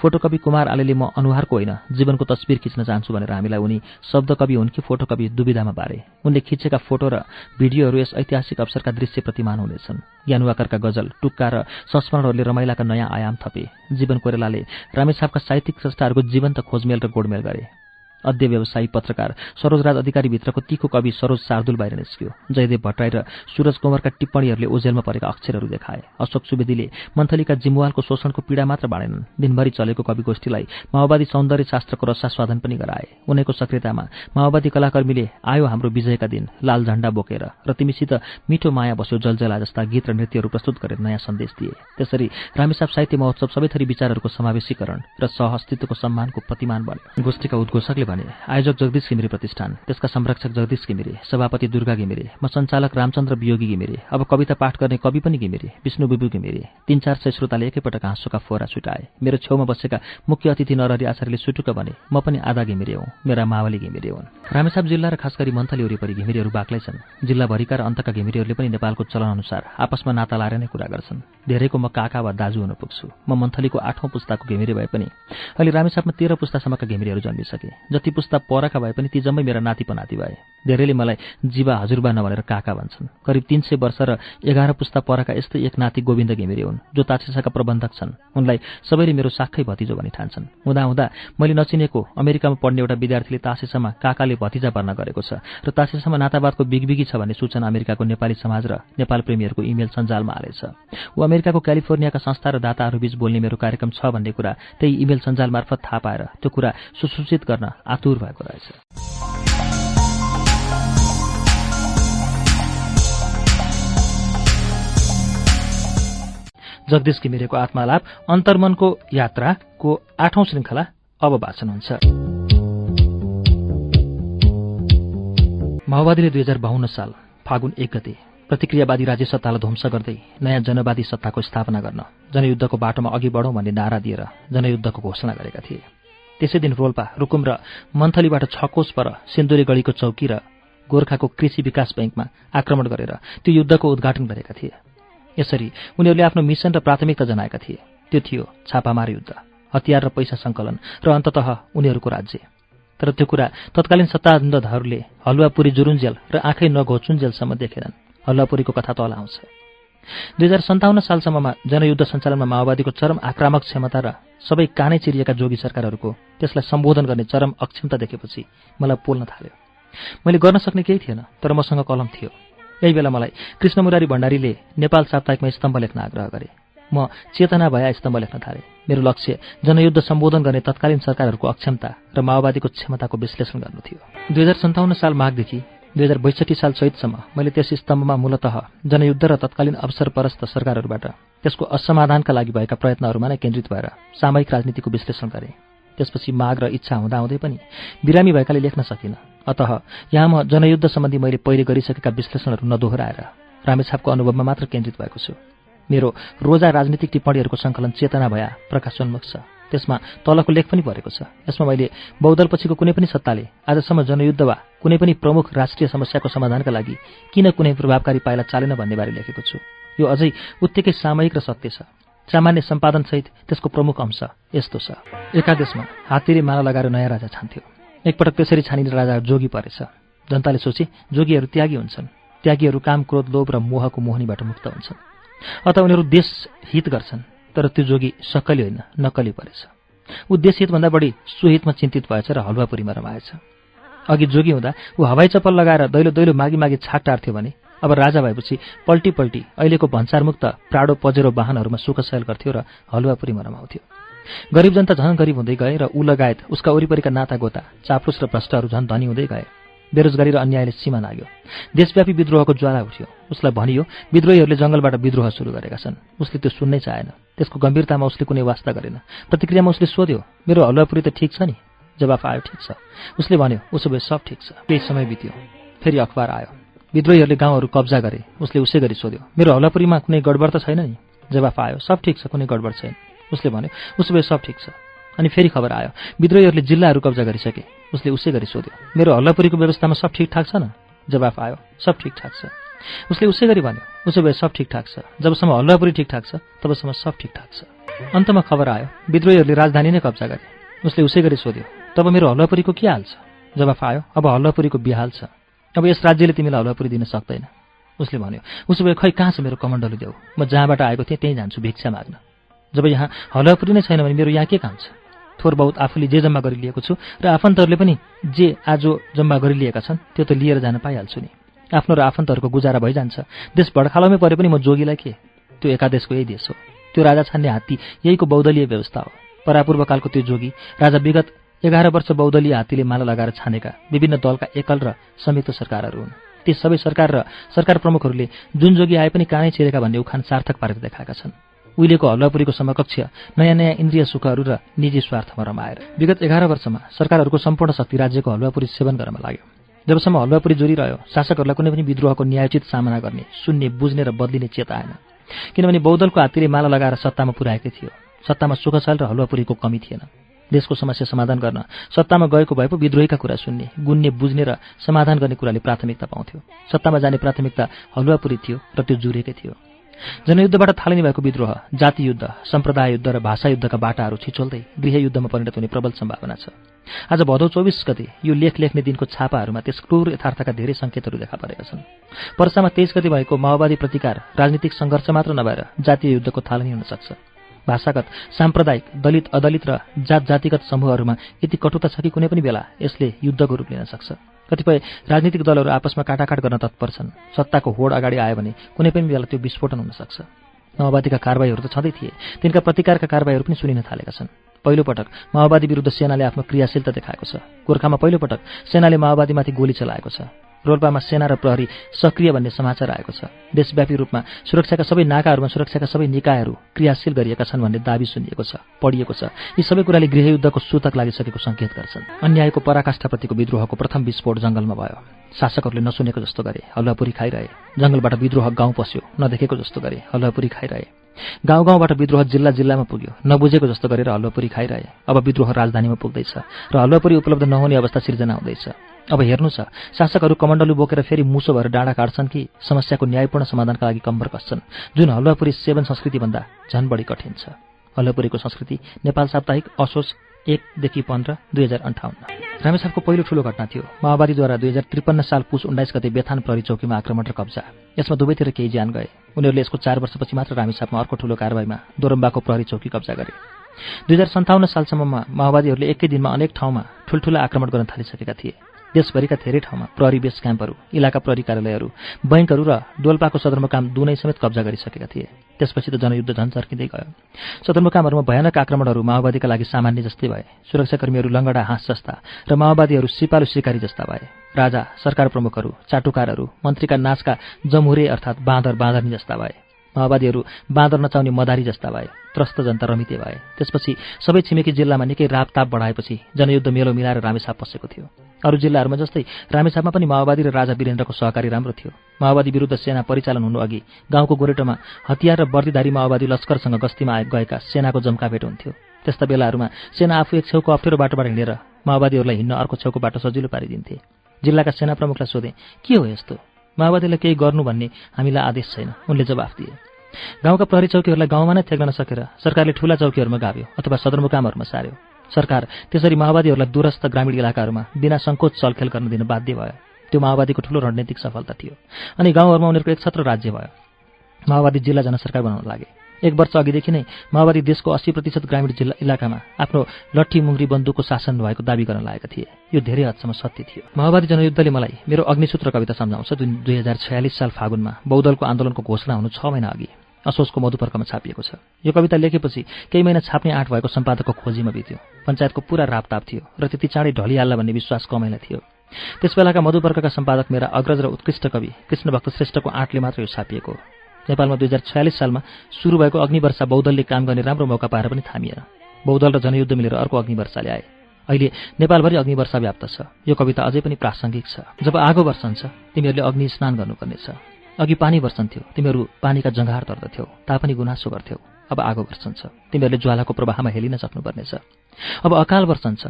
फोटोकपी कुमार आलेले म अनुहारको होइन जीवनको तस्विर खिच्न चाहन्छु भनेर हामीलाई उनी शब्दकवि हुन् कि फोटोकपी दुविधामा बारे। उनले खिचेका फोटो र भिडियोहरू यस ऐतिहासिक अवसरका दृश्य प्रतिमान हुनेछन्। ज्ञानुवाकरका गजल टुक्का र संस्मरणहरूले रमाइलाका नयाँ आयाम थपे। जीवन कोरेलाले रामेछापका साहित्यिक संस्थाहरूको जीवन्त खोजमेल र गोडमेल गरे। अध्य व्यवसायी पत्रकार सरोजराज अधिकारीभित्रको तिखो कवि सरोज शार्दुल बाहिर निस्क्यो। जयदेव भट्टराई र सूरज कुमारका टिप्पणीहरूले ओझेलमा परेका अक्षरहरू देखाए। अशोक सुवेदीले मन्थलीका जिम्वालको शोषणको पीडा मात्र बाँडेनन्। दिनभरि चलेको कवि गोष्ठीलाई माओवादी सौन्दर्य शास्त्रको रसास्वादन पनि गराए। उनैको सक्रियतामा माओवादी कलाकर्मीले आयो हाम्रो विजयका दिन लाल झण्डा बोकेर र तिमीसित मिठो माया बस्यो जलजला जस्ता गीत र नृत्यहरू प्रस्तुत गरेर नयाँ सन्देश दिए। त्यसरी रामेसाप साहित्य महोत्सव सबै थरी विचारहरूको समावेशीकरण र सह अस्तित्वको सम्मानको प्रतिमान बन्यो गोष्ठीका उद्घोषकले भने आयोजक जगदीश घिमिरे प्रतिष्ठान त्यसका संरक्षक जगदीश घिमिरे सभापति दुर्गा घिमिरे म सञ्चालक रामचन्द्र वियोगी घिमिरे अब कविता पाठ गर्ने कवि पनि घिमिरे विष्णु बिबु घिमिरे तीन चार सय श्रोताले एकैपटक हाँसोका फोरा छुटाए। मेरो छेउमा बसेका मुख्य अतिथि नरहरी आचार्यले सुटुक भने म पनि आधा घिमिरे हुँ मेरा मावली घिमिरे हुन्। रामेसाप जिल्ला र खास गरी मन्थली वरिपरि घिमिरेहरू बाक्लै छन्। जिल्लाभरिका र अन्तका घिमिरेहरूले पनि नेपालको चलनअनुसार आपसमा नाता लाएर नै कुरा गर्छन्। धेरैको म काका वा दाजु हुन पुग्छु। म मन्थलीको आठौँ पुस्ताको घिमिरे भए पनि अहिले रामेसापमा तेह्र पुस्तासम्मका घिमिरेहरू जन्मिसके जति पुस्ता परका भए पनि ती जम्मै मेरा नाति पनाति भए। धेरैले मलाई जीवा हजुरबा नभनेर काका भन्छन्। करिब तीन सय वर्ष र एघार पुस्ता परका यस्तै एक नाति गोविन्द घिमिरे हुन् जो ताछेसाका प्रबन्धक छन्। उनलाई सबैले मेरो साखै भतिजो भनी ठान्छन्। हुँदा हुँदा मैले नचिनेको अमेरिकामा पढ्ने एउटा विद्यार्थीले तासेसामा काकाले भतिजा भर्ना गरेको छ र तासेसामा नातावादको बिगबिगी छ भन्ने सूचना अमेरिकाको नेपाली समाज र नेपाल प्रेमीहरूको इमेल सञ्जालमा हालेछ। ऊ अमेरिकाको क्यालिफोर्नियाका संस्था र दाताहरूबीच बोल्ने मेरो कार्यक्रम छ भन्ने कुरा त्यही इमेल सञ्जाल मार्फत थाहा पाएर त्यो कुरा सुसूचित गर्न आतुर भएको रहेछ। जगदीश घिमिरेको आत्मालाप अन्तर्मनको यात्राको आठौं श्रृङ्खला अब वाचन हुन्छ। माओवादीले दुई हजार बाहन्न साल फागुन एक गते प्रतिक्रियावादी राज्य सत्तालाई ध्वंस गर्दै नयाँ जनवादी सत्ताको स्थापना गर्न जनयुद्धको बाटोमा अघि बढौँ भन्ने नारा दिएर जनयुद्धको घोषणा गरेका थिए। त्यसै दिन रोल्पा रुकुम र मन्थलीबाट छकोस पर सिन्दुरी गढीको चौकी र गोर्खाको कृषि विकास बैङ्कमा आक्रमण गरेर त्यो युद्धको उद्घाटन गरेका थिए। यसरी उनीहरूले आफ्नो मिसन र प्राथमिकता जनाएका थिए। त्यो थियो छापामार युद्ध हतियार र पैसा सङ्कलन र अन्तत उनीहरूको राज्य। तर त्यो कुरा तत्कालीन सत्ताधरहरूले हलुवापुरी जुरुन्जेल र आँखै नघोचुन्जेलसम्म देखेनन्। हलुवापुरीको कथा तल आउँछ। दुई हजार सन्ताउन्न सालसम्ममा जनयुद्ध सञ्चालनमा माओवादीको चरम आक्रामक क्षमता र सबै कानै चिरिएका जोगी सरकारहरूको त्यसलाई सम्बोधन गर्ने चरम अक्षमता देखेपछि मलाई पोल्न थाल्यो। मैले गर्न सक्ने केही थिएन तर मसँग कलम थियो। यही बेला मलाई कृष्ण मुरारी भण्डारीले नेपाल साप्ताहिकमा स्तम्भ लेख्न आग्रह गरे। म चेतना भया स्तम्भ लेख्न थालेँ। मेरो लक्ष्य जनयुद्ध सम्बोधन गर्ने तत्कालीन सरकारहरूको अक्षमता र माओवादीको क्षमताको विश्लेषण गर्नु थियो। दुई हजार सन्ताउन्न साल माघदेखि दुई हजार बैसठी साल चैतसम्म मैले त्यस स्तम्भमा मूलत जनयुद्ध र तत्कालीन अवसरपरस्त सरकारहरूबाट त्यसको असमाधानका लागि भएका प्रयत्नहरूमा नै केन्द्रित भएर सामयिक राजनीतिको विश्लेषण गरेँ। त्यसपछि माग र इच्छा हुँदाहुँदै पनि बिरामी भएकाले लेख्न सकिनँ। अत यहाँ म जनयुद्ध सम्बन्धी मैले पहिले गरिसकेका विश्लेषणहरू नदोहोऱ्याएर रामेछापको अनुभवमा मात्र केन्द्रित भएको छु। मेरो रोजा राजनीतिक टिप्पणीहरूको सङ्कलन चेतना भया प्रकाशोन्मुख छ। त्यसमा तलको लेख पनि परेको छ। यसमा मैले बौद्धलपछिको कुनै पनि सत्ताले आजसम्म जनयुद्ध वा कुनै पनि प्रमुख राष्ट्रिय समस्याको समाधानका लागि किन कुनै प्रभावकारी पाइला चालेन भन्ने बारे लेखेको छु। यो अझै उत्तिकै सामयिक र सत्य छ। सामान्य सम्पादनसहित त्यसको प्रमुख अंश यस्तो छ। एकादेशमा हात्तीले माला लगाएर नयाँ राजा छान्थ्यो। एकपटक त्यसरी छानिने राजा जोगी परेछ। जनताले सोचे जोगीहरू त्यागी हुन्छन्। त्यागीहरू काम क्रोध लोभ र मोहको मोहनीबाट मुक्त हुन्छन्। अत उनीहरू देश हित गर्छन्। तर त्यो जोगी सक्कली होइन नक्कली परेछ। ऊ देश हितभन्दा बढी सुहितमा चिन्तित भएछ र हलुवापुरीमा रमाएछ। अघि जोगी हुँदा ऊ हवाई चप्पल लगाएर दैलो दैलो मागी मागी छाट टार्थ्यो भने अब राजा भएपछि पल्टी पल्टी अहिलेको भन्सारमुक्त प्राडो पजेरो वाहनहरूमा सुखसयल गर्थ्यो र हलुवापुरीमा रमाउँथ्यो। गरिब जनता झन् गरिब हुँदै गए र ऊ लगायत उसका वरिपरिका नाता गोता चाप्लुस र भ्रष्टहरू झन् धनी हुँदै गए। बेरोजगारी र अन्यायले सीमा लाग्यो देशव्यापी विद्रोहको ज्वाला उठ्यो। उसलाई भनियो विद्रोहीहरूले जङ्गलबाट विद्रोह सुरु गरेका छन्। उसले त्यो सुन्नै चाहेन। त्यसको गम्भीरतामा उसले कुनै वास्ता गरेन। प्रतिक्रियामा उसले सोध्यो मेरो हलुवापुरी त ठिक छ नि? जवाफ आयो ठिक छ। उसले भन्यो उसो भए सब ठिक छ। केही समय बित्यो। फेरि अखबार आयो। विद्रोहीहरूले गाउँहरू कब्जा गरे। उसले उसै गरी सोध्यो मेरो हलपुरीमा कुनै गडबड त छैन नि? जवाफ आयो सब ठिक छ कुनै गडबड छैन। उसले भन्यो उसो भए सब ठिक छ। अनि फेरि खबर आयो विद्रोहीहरूले जिल्लाहरू कब्जा गरिसके। उसले उसै गरी सोध्यो मेरो हल्लापुरीको व्यवस्थामा सब ठिकठाक छ न? जवाफ आयो सब ठिकठाक छ। उसले उसै गरी भन्यो उसो भए सब ठिकठाक छ। जबसम्म हल्लापुरी ठिकठाक छ तबसम्म सब ठिकठाक छ। अन्तमा खबर आयो विद्रोहीहरूले राजधानी नै कब्जा गरे। उसले उसै गरी सोध्यो तब मेरो हल्लापुरीको के हाल छ? जवाफ आयो अब हल्लापुरीको बिहाल छ। अब यस राज्यले तिमीलाई हलुवापुरी दिन सक्दैन। उसले भन्यो उसो भए खै कहाँ छ मेरो कमण्डलु देऊ? म जहाँबाट आएको थिएँ त्यहीँ जान्छु भिक्षा माग्न। जब यहाँ हलुवापुरी नै छैन भने मेरो यहाँ के काम छ? थोर बहुत आफूले जे जम्मा गरिलिएको छु र आफन्तहरूले पनि जे आज जम्मा गरिलिएका छन् त्यो त लिएर जान पाइहाल्छु नि। आफ्नो र आफन्तहरूको गुजारा भइजान्छ। देश भड्खालोमै परे पनि म जोगीलाई के? त्यो एकादेशको यही देश हो। त्यो राजा छान्ने हात्ती यहीको बौद्धलीय व्यवस्था हो। परापूर्वकालको त्यो जोगी राजा विगत एघार वर्ष बौद्धलीय हात्तीले माला लगाएर छानेका विभिन्न दलका एकल र संयुक्त सरकारहरू हुन्। ती सबै सरकार र सरकार प्रमुखहरूले जुन जोगी आए पनि कानै छिरेका भन्ने उखान सार्थक पारेर देखाएका छन्। उहिलेको हल्लापुरीको समकक्ष नयाँ नयाँ इन्द्रिय सुखहरू र निजी स्वार्थमा रमाएर। विगत एघार वर्षमा सरकारहरूको सम्पूर्ण शक्ति राज्यको हलुवापुरी सेवन गर्न लाग्यो। जबसम्म हलुवापुरी जोडिरह्यो शासकहरूलाई कुनै पनि विद्रोहको न्यायोचित सामना गर्ने सुन्ने बुझ्ने र बदलिने चेता आएन। किनभने बौद्धलको हात्तीले माला लगाएर सत्तामा पुर्याएकै थियो। सत्तामा सुखसाल र हलुवापुरीको कमी थिएन। देशको समस्या समाधान गर्न सत्तामा गएको भए पो विद्रोहीका कुरा सुन्ने गुन्ने बुझ्ने र समाधान गर्ने कुराले प्राथमिकता पाउँथ्यो। सत्तामा जाने प्राथमिकता हलुवापुरी थियो र त्यो जुरेकै थियो। जनयुद्धबाट थालिने भएको विद्रोह जाति युद्ध सम्प्रदाय युद्ध र भाषा युद्धका बाटाहरू छिचोल्दै गृहयुद्धमा परिणत हुने प्रबल सम्भावना छ। आज भदौ चौबिस गते यो लेख लेख्ने दिनको छापाहरूमा त्यस क्रूर यथार्थका धेरै सङ्केतहरू देखा परेका छन्। वर्षमा तेइस गते भएको माओवादी प्रतिकार राजनीतिक सङ्घर्ष मात्र नभएर जातीय युद्धको थालनी हुन सक्छ। भाषागत साम्प्रदायिक दलित अदलित र जात जातिगत समूहहरूमा यति कटुता छ कि कुनै पनि बेला यसले युद्धको रूप लिन सक्छ। कतिपय राजनीतिक दलहरू आपसमा काटाकाट गर्न तत्पर छन्। सत्ताको होड अगाडि आयो भने कुनै पनि बेला त्यो विस्फोटन हुन सक्छ। माओवादीका कारवाहीहरू त छँदै थिए। तिनका प्रतिकारका कारवाहीहरू पनि सुनिन थालेका छन्। पहिलोपटक माओवादी विरुद्ध सेनाले आफ्नो क्रियाशीलता देखाएको छ। गोर्खामा पहिलोपटक सेनाले माओवादीमाथि गोली चलाएको छ। रोल्पामा सेना र प्रहरी सक्रिय भन्ने समाचार आएको छ। देशव्यापी रूपमा सुरक्षाका सबै नाकाहरूमा सुरक्षाका सबै निकायहरू क्रियाशील गरिएका छन् भन्ने दावी सुनिएको छ पढिएको छ। यी सबै कुराले गृहयुद्धको सूतक लागिसकेको सङ्केत गर्छन्। अन्यायको पराकाष्ठाप्रतिको विद्रोहको प्रथम विस्फोट जङ्गलमा भयो। शासकहरूले नसुनेको जस्तो गरे हलुवापुरी खाइरहे। जङ्गलबाट विद्रोह गाउँ पस्यो नदेखेको जस्तो गरे हलुवापुरी खाइरहे। गाउँ गाउँबाट विद्रोह जिल्ला जिल्लामा पुग्यो नबुझेको जस्तो गरेर हलुवापुरी खाइरहे। अब विद्रोह राजधानीमा पुग्दैछ र हलुवापुरी उपलब्ध नहुने अवस्था सिर्जना हुँदैछ। अब हेर्नु छ शासकहरू कमण्डलु बोकेर फेरि मुसो भएर डाँडा काट्छन् कि समस्याको न्यायपूर्ण समाधानका लागि कम्बर कस्छन् जुन हलुवापुरी सेवन संस्कृतिभन्दा झन् बढी कठिन छ। हलुवापुरीको संस्कृति नेपाल साप्ताहिक असोज एकदेखि पन्ध्र दुई हजार अन्ठाउन्न। रामेछापको पहिलो ठूलो घटना थियो। माओवादीद्वारा दुई हजार त्रिपन्न साल पुस उन्नाइस गते बेथान प्रहरी चौकीमा आक्रमण र कब्जा। यसमा दुवैतिर केही ज्यान गए। उनीहरूले यसको चार वर्षपछि मात्र रामेछापमा अर्को ठूलो कारवाहीमा दोरम्बाको प्रहरी चौकी कब्जा गरे। दुई हजार सन्ताउन्न सालसम्ममा माओवादीहरूले एकै दिनमा अनेक ठाउँमा ठुल्ठुला आक्रमण गर्न थालिसकेका थिए। देशभरिका धेरै ठाउँमा प्रहरी बेस क्याम्पहरू इलाका प्रहरी कार्यालयहरू बैङ्कहरू र डोल्पाको सदरमुकाम दुनै समेत कब्जा गरिसकेका थिए। त्यसपछि त जनयुद्ध झन् चर्किँदै गयो। सदरमुकामहरूमा भयानक आक्रमणहरू माओवादीका लागि सामान्य जस्तै भए। सुरक्षाकर्मीहरू लङ्गडा हाँस जस्ता र माओवादीहरू सिपालु शिकारी जस्ता भए। राजा सरकार प्रमुखहरू चाटुकारहरू मन्त्रीका नाचका जमुरे अर्थात् बाँदर बाँदरनी जस्ता भए। माओवादीहरू बाँदर नचाउने मदारी जस्ता भए त्रस्त जनता रमिते भए। त्यसपछि सबै छिमेकी जिल्लामा निकै रापताप बढाएपछि जनयुद्ध मेलो मिलाएर रामेछाप पसेको थियो। अरू जिल्लाहरूमा जस्तै रामेछापमा पनि माओवादी र राजा वीरेन्द्रको सहकारी राम्रो थियो। माओवादी विरुद्ध सेना परिचालन हुनु अघि गाउँको गोरेटोमा हतियार र वर्दीधारी माओवादी लस्करसँग गस्तीमा गएका सेनाको जम्काभेट हुन्थ्यो। त्यस्ता बेलाहरूमा सेना आफू एक छेउको अप्ठ्यारो बाटोबाट हिँडेर माओवादीहरूलाई हिँड्न अर्को छेउको बाटो सजिलो पारिदिन्थे। जिल्लाका सेना प्रमुखलाई सोधे के हो यस्तो? माओवादीलाई केही गर्नु भन्ने हामीलाई आदेश छैन। उनले जवाफ दिए। गाउँका प्रहरी चौकीहरूलाई गाउँमा नै थ्याक्न नसकेर सरकारले ठूला चौकीहरूमा गाभ्यो अथवा सदरमुकामहरूमा सार्यो सरकार त्यसरी माओवादीहरूलाई दूरस्थ ग्रामीण इलाकाहरूमा बिना सङ्कोच चलखेल गर्न दिन बाध्य भयो। त्यो माओवादीको ठूलो रणनीतिक सफलता थियो। अनि गाउँहरूमा उनीहरूको एक छत्र राज्य भयो। माओवादी जिल्ला जनसरकार बनाउन लागे। एक वर्ष अघिदेखि नै माओवादी देशको अस्सी प्रतिशत ग्रामीण जिल्ला इलाकामा आफ्नो लट्ठी मुङ्री बन्दुकको शासन भएको दावी गर्न लागेका थिए। यो धेरै हदसम्म सत्य थियो। माओवादी जनयुद्धले मलाई मेरो अग्निसूत्र कविता सम्झाउँछ जुन दुई हजार छयालिस साल फागुनमा बौद्धलको आन्दोलनको घोषणा हुनु छ महिना अघि असोजको मधुपर्कमा छापिएको छ। यो कविता लेखेपछि केही महिना छाप्ने आँट भएको सम्पादकको खोजीमा बित्यो। पञ्चायतको पुरा रापताप थियो र त्यति चाँडै ढलिहाल्ला भन्ने विश्वास कमैलाई थियो। त्यसबेलाका मधुपर्कका सम्पादक मेरा अग्रज र उत्कृष्ट कवि कृष्णभक्त श्रेष्ठको आँटले मात्र यो छापिएको नेपालमा दुई हजार छयालिस सालमा सुरु भएको अग्निवर्षा बौद्धलले काम गर्ने राम्रो मौका पाएर पनि थामिएन बौद्धल र जनयुद्ध मिलेर अर्को अग्निवर्षा ल्याए अहिले नेपालभरि अग्निवर्षा व्याप्त छ। यो कविता अझै पनि प्रासङ्गिक छ। जब आगो वर्षन्छ तिमीहरूले अग्नि स्नान गर्नुपर्नेछ। अघि पानी वर्षन्थ्यो तिमीहरू पानीका जङ्घार तर्दथ्यौ तापनि गुनासो गर्थ्यौ। अब आगो वर्षन्छ तिमीहरूले ज्वालाको प्रवाहमा हेलिन सक्नुपर्नेछ। अब अकाल वर्षन्छ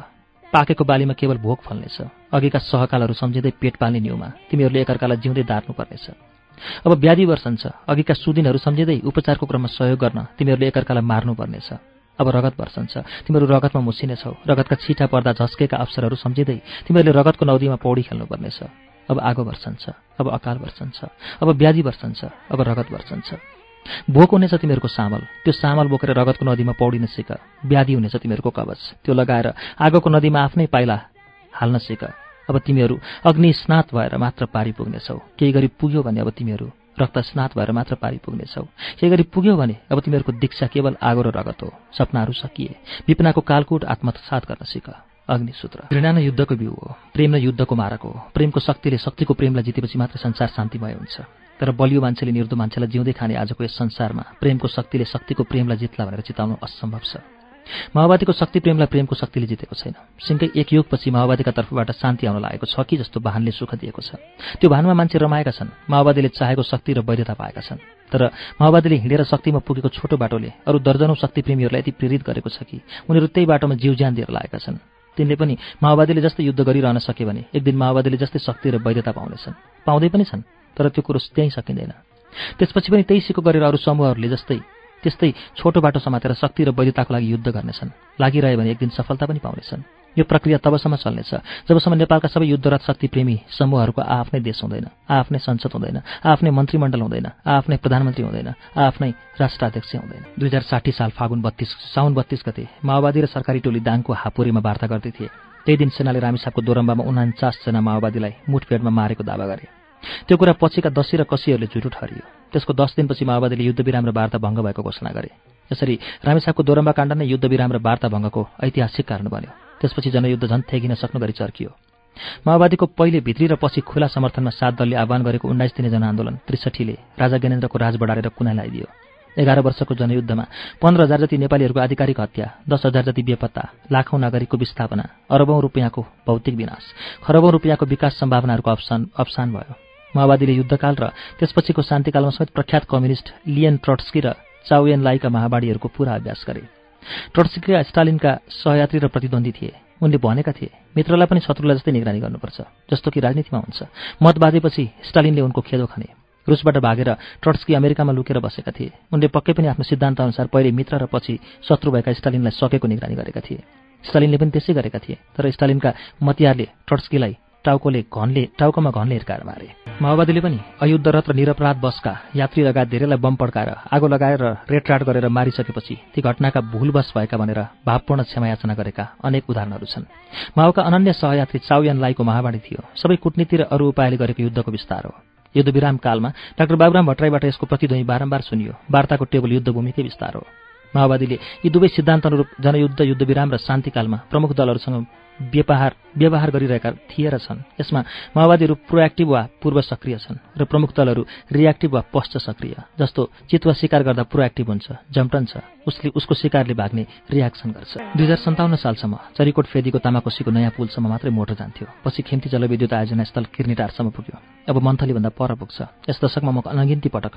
पाकेको बालीमा केवल भोग फल्नेछ। अघिका सहकालहरू सम्झिँदै पेट पाल्ने न्युमा तिमीहरूले एकअर्कालाई जिउँदै दार्नुपर्नेछ। अब व्याधि वर्षन्छ अघिका सुदिनहरू सम्झिँदै उपचारको क्रममा सहयोग गर्न तिमीहरूले एकअर्कालाई मार्नुपर्नेछ। अब रगत वर्षन्छ तिमीहरू रगतमा मुसिनेछौ रगतका छिटा पर्दा झस्केका अवसरहरू सम्झिँदै तिमीहरूले रगतको नदीमा पौडी खेल्नुपर्नेछ। अब आगो वर्षन्छ अब अकाल वर्षन्छ अब व्याधि वर्षन्छ अब रगत वर्षन्छ भोक हुनेछ तिमीहरूको सामल। त्यो सामल बोकेर रगतको नदीमा पौडिन सिक व्याधि हुनेछ तिमीहरूको कवच। त्यो लगाएर आगोको नदीमा आफ्नै पाइला हाल्न सिक। अब तिमीहरू अग्नि स्नात भएर मात्र पारी पुग्नेछौ केही गरी पुग्यो भने अब तिमीहरू रक्त स्नात भएर मात्र पारी पुग्नेछौ केही गरी पुग्यो भने अब तिमीहरूको दीक्षा केवल आगो र रगत हो। सपनाहरू सकिए। विपनाको कालकुट आत्मसात गर्न सिक। अग्निसूत्र। घृणा न युद्धको बिउ हो। प्रेम न युद्धको मारक हो। प्रेमको शक्तिले शक्तिको प्रेमलाई जितेपछि मात्र संसार शान्तिमय हुन्छ। तर बलियो मान्छेले निर्दो मान्छेलाई जिउँदै खाने आजको यस संसारमा प्रेमको शक्तिले शक्तिको प्रेमलाई जित्ला भनेर चिताउनु असम्भव छ। माओवादीको शक्ति प्रेमलाई प्रेमको शक्तिले जितेको छैन। सिंहकै एक युगपछि माओवादीका तर्फबाट शान्ति आउन लागेको छ कि जस्तो वाहनले सुख दिएको छ। त्यो भानमा मान्छे रमाएका छन्। माओवादीले चाहेको शक्ति र वैधता पाएका छन्। तर माओवादीले हिँडेर शक्तिमा पुगेको छोटो बाटोले अरू दर्जनौं शक्ति प्रेमीहरूलाई यति प्रेरित गरेको छ कि उनीहरू त्यही बाटोमा जीव ज्यान दिएर लागेका छन्। तिनले पनि माओवादीले जस्तै युद्ध गरिरहन सके भने एक दिन माओवादीले जस्तै शक्ति र वैधता पाउनेछन्। पाउँदै पनि छन् तर त्यो कुरो त्यहीँ सकिँदैन। त्यसपछि पनि त्यही सिको गरेर अरू समूहहरूले जस्तै त्यस्तै छोटो बाटो समातेर शक्ति र वैधताको लागि युद्ध गर्नेछन्। लागिरह्यो भने एक दिन सफलता पनि पाउनेछन्। यो प्रक्रिया तबसम्म चल्नेछ। जबसम्म नेपालका सबै युद्धरत शक्तिप्रेमी समूहहरूको आफ्नै देश हुँदैन आफ्नै संसद हुँदैन आफ्नै मन्त्रीमण्डल हुँदैन आफ्नै प्रधानमन्त्री हुँदैन आफ्नै राष्ट्राध्यक्ष हुँदैन। दुई हजार साठी साल फागुन बत्तीस साउन बत्तीस गते माओवादी र सरकारी टोली दाङको हापुरीमा वार्ता गर्दै थिए। त्यही दिन सेनाले रामेसापको दोरम्बामा उनाचासजना माओवादीलाई मुठभेडमा मारेको दावा गरे। त्यो कुरा पछिका दशी र कसीहरूले झुटो ठहरियो। त्यसको दस दिनपछि माओवादीले युद्धविराम र वार्ता भङ्ग भएको घोषणा गरे। यसरी रामेछापको दोरम्बा काण्ड नै युद्धविराम र वार्ता भङ्गको ऐतिहासिक कारण बन्यो। त्यसपछि जनयुद्ध झन् थेगिन सक्नु गरी चर्कियो। माओवादीको पहिले भित्री र पछि खुला समर्थनमा सात दलले आह्वान गरेको उन्नाइस दिने जनआन्दोलन त्रिसठीले राजा ज्ञानेन्द्रको राज बढाएर कुना लगाइदियो एघार वर्षको जनयुद्धमा पन्ध्र हजार जति नेपालीहरूको आधिकारिक हत्या दस हजार जति बेपत्ता लाखौं नागरिकको विस्थापना अरबौं रुपियाँको भौतिक विनाश खरबौं रुपियाँको विकास सम्भावनाहरूको अवसान भयो। माओवादीले युद्धकाल र त्यसपछिको शान्तिकालमा समेत प्रख्यात कम्युनिस्ट लियन ट्रट्स्की र चाउयन लाइका महाबाडीहरूको पूरा अभ्यास गरे। ट्रट्स्कीका स्टालिनका सहयात्री र प्रतिद्वन्दी थिए। उनले भनेका थिए मित्रलाई पनि शत्रुलाई जस्तै निगरानी गर्नुपर्छ जस्तो कि राजनीतिमा हुन्छ। मत बाँधेपछि स्टालिनले उनको खेदो खने। रुसबाट भागेर ट्रट्स्की अमेरिकामा लुकेर बसेका थिए। उनले पक्कै पनि आफ्नो सिद्धान्त अनुसार पहिले मित्र र पछि शत्रु भएका स्टालिनलाई सकेको निगरानी गरेका थिए। स्टालिनले पनि त्यसै गरेका थिए तर स्टालिनका मतियारले ट्रट्स्कीलाई टाउकोले घनले टाउकोमा घनले हिर्काएर मारे। माओवादीले पनि अयुद्धरत र निरपराध बसका यात्री लगायत धेरैलाई बम पड्काएर आगो लगाएर रेटराट गरेर मारिसकेपछि ती घटनाका भूलवश भएका भनेर भावपूर्ण क्षमायाचना गरेका अनेक उदाहरणहरू छन्। माओका अनन्य सहयात्री चाउयान लाईको महावाणी थियो। सबै कूटनीति र अरू उपायले गरेको युद्धको विस्तार हो। युद्धविराम कालमा डाक्टर बाबुराम भट्टराईबाट यसको प्रतिध्वनि बारम्बार सुनियो। वार्ताको टेबल युद्धभूमिकै विस्तार हो। माओवादीले यी दुवै सिद्धान्त अनुरूप जनयुद्ध युद्धविराम र शान्तिकालमा प्रमुख दलहरूसँग व्यवहार व्यवहार गरिरहेका थिए र छन्। यसमा माओवादीहरू प्रोएक्टिभ वा पूर्व सक्रिय छन् र प्रमुख दलहरू रियाक्टिभ वा पश्च सक्रिय जस्तो चितुवा शिकार गर्दा प्रोएक्टिभ हुन्छ जम्टन्छ उसले उसको शिकारले भाग्ने रियाक्सन गर्छ। दुई हजार सन्ताउन्न सालसम्म चरीकोट फेदीको तामाकोसीको नयाँ पुलसम्म मात्रै मोटर जान्थ्यो। पछि खेम्ती जलविद्युत आयोजना स्थल किर्निटारसम्म पुग्यो। अब मन्थलीभन्दा पर पुग्छ। यस दशकमा म अनगिन्ती पटक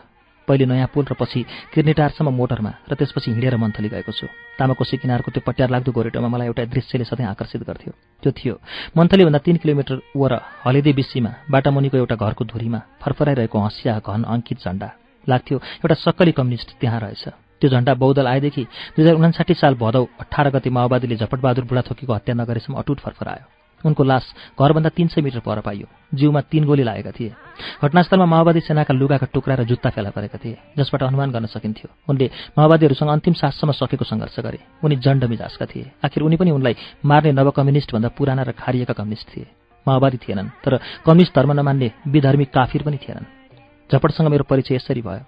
पहिले नयाँ पुल र पछि किर्नेटारसम्म मोटरमा र त्यसपछि हिँडेर मन्थली गएको छु। तामाकोसी किनारको त्यो पट्यार लाग्दो गोरेटोमा मलाई एउटा दृश्यले सधैँ आकर्षित गर्थ्यो। त्यो थियो। मन्थलीभन्दा तीन किलोमिटर वर हलेदे बिसीमा बाटामुनिको एउटा घरको धुरीमा फरफराइरहेको हँसिया घन अङ्कित झण्डा लाग्थ्यो। एउटा सक्कली कम्युनिस्ट त्यहाँ रहेछ। त्यो झण्डा बौद्धल आएदेखि दुई हजार उनासाठी साल भदौ अठार गति माओवादीले झपटबहादुर बुढाथोकीको हत्या नगरेसम्म अटुट फरफरायो। उनको लास घरभन्दा तीन सय मिटर पर पाइयो। जिउमा तीन गोली लागेका थिए। घटनास्थलमा माओवादी सेनाका लुगाका टुक्रा र जुत्ता फेला परेका थिए जसबाट अनुमान गर्न सकिन्थ्यो उनले माओवादीहरूसँग अन्तिम साससम्म सकेको सङ्घर्ष गरे। उनी जण्ड मिजाजका थिए। आखिर उनी पनि उनलाई मार्ने नव कम्युनिस्टभन्दा पुराना र खारिएका कम्युनिस्ट थिए। माओवादी थिएनन् तर कम्युनिस्ट धर्म नमान्ने विधर्मी काफिर पनि थिएनन्। झपटसँग मेरो परिचय यसरी भयो।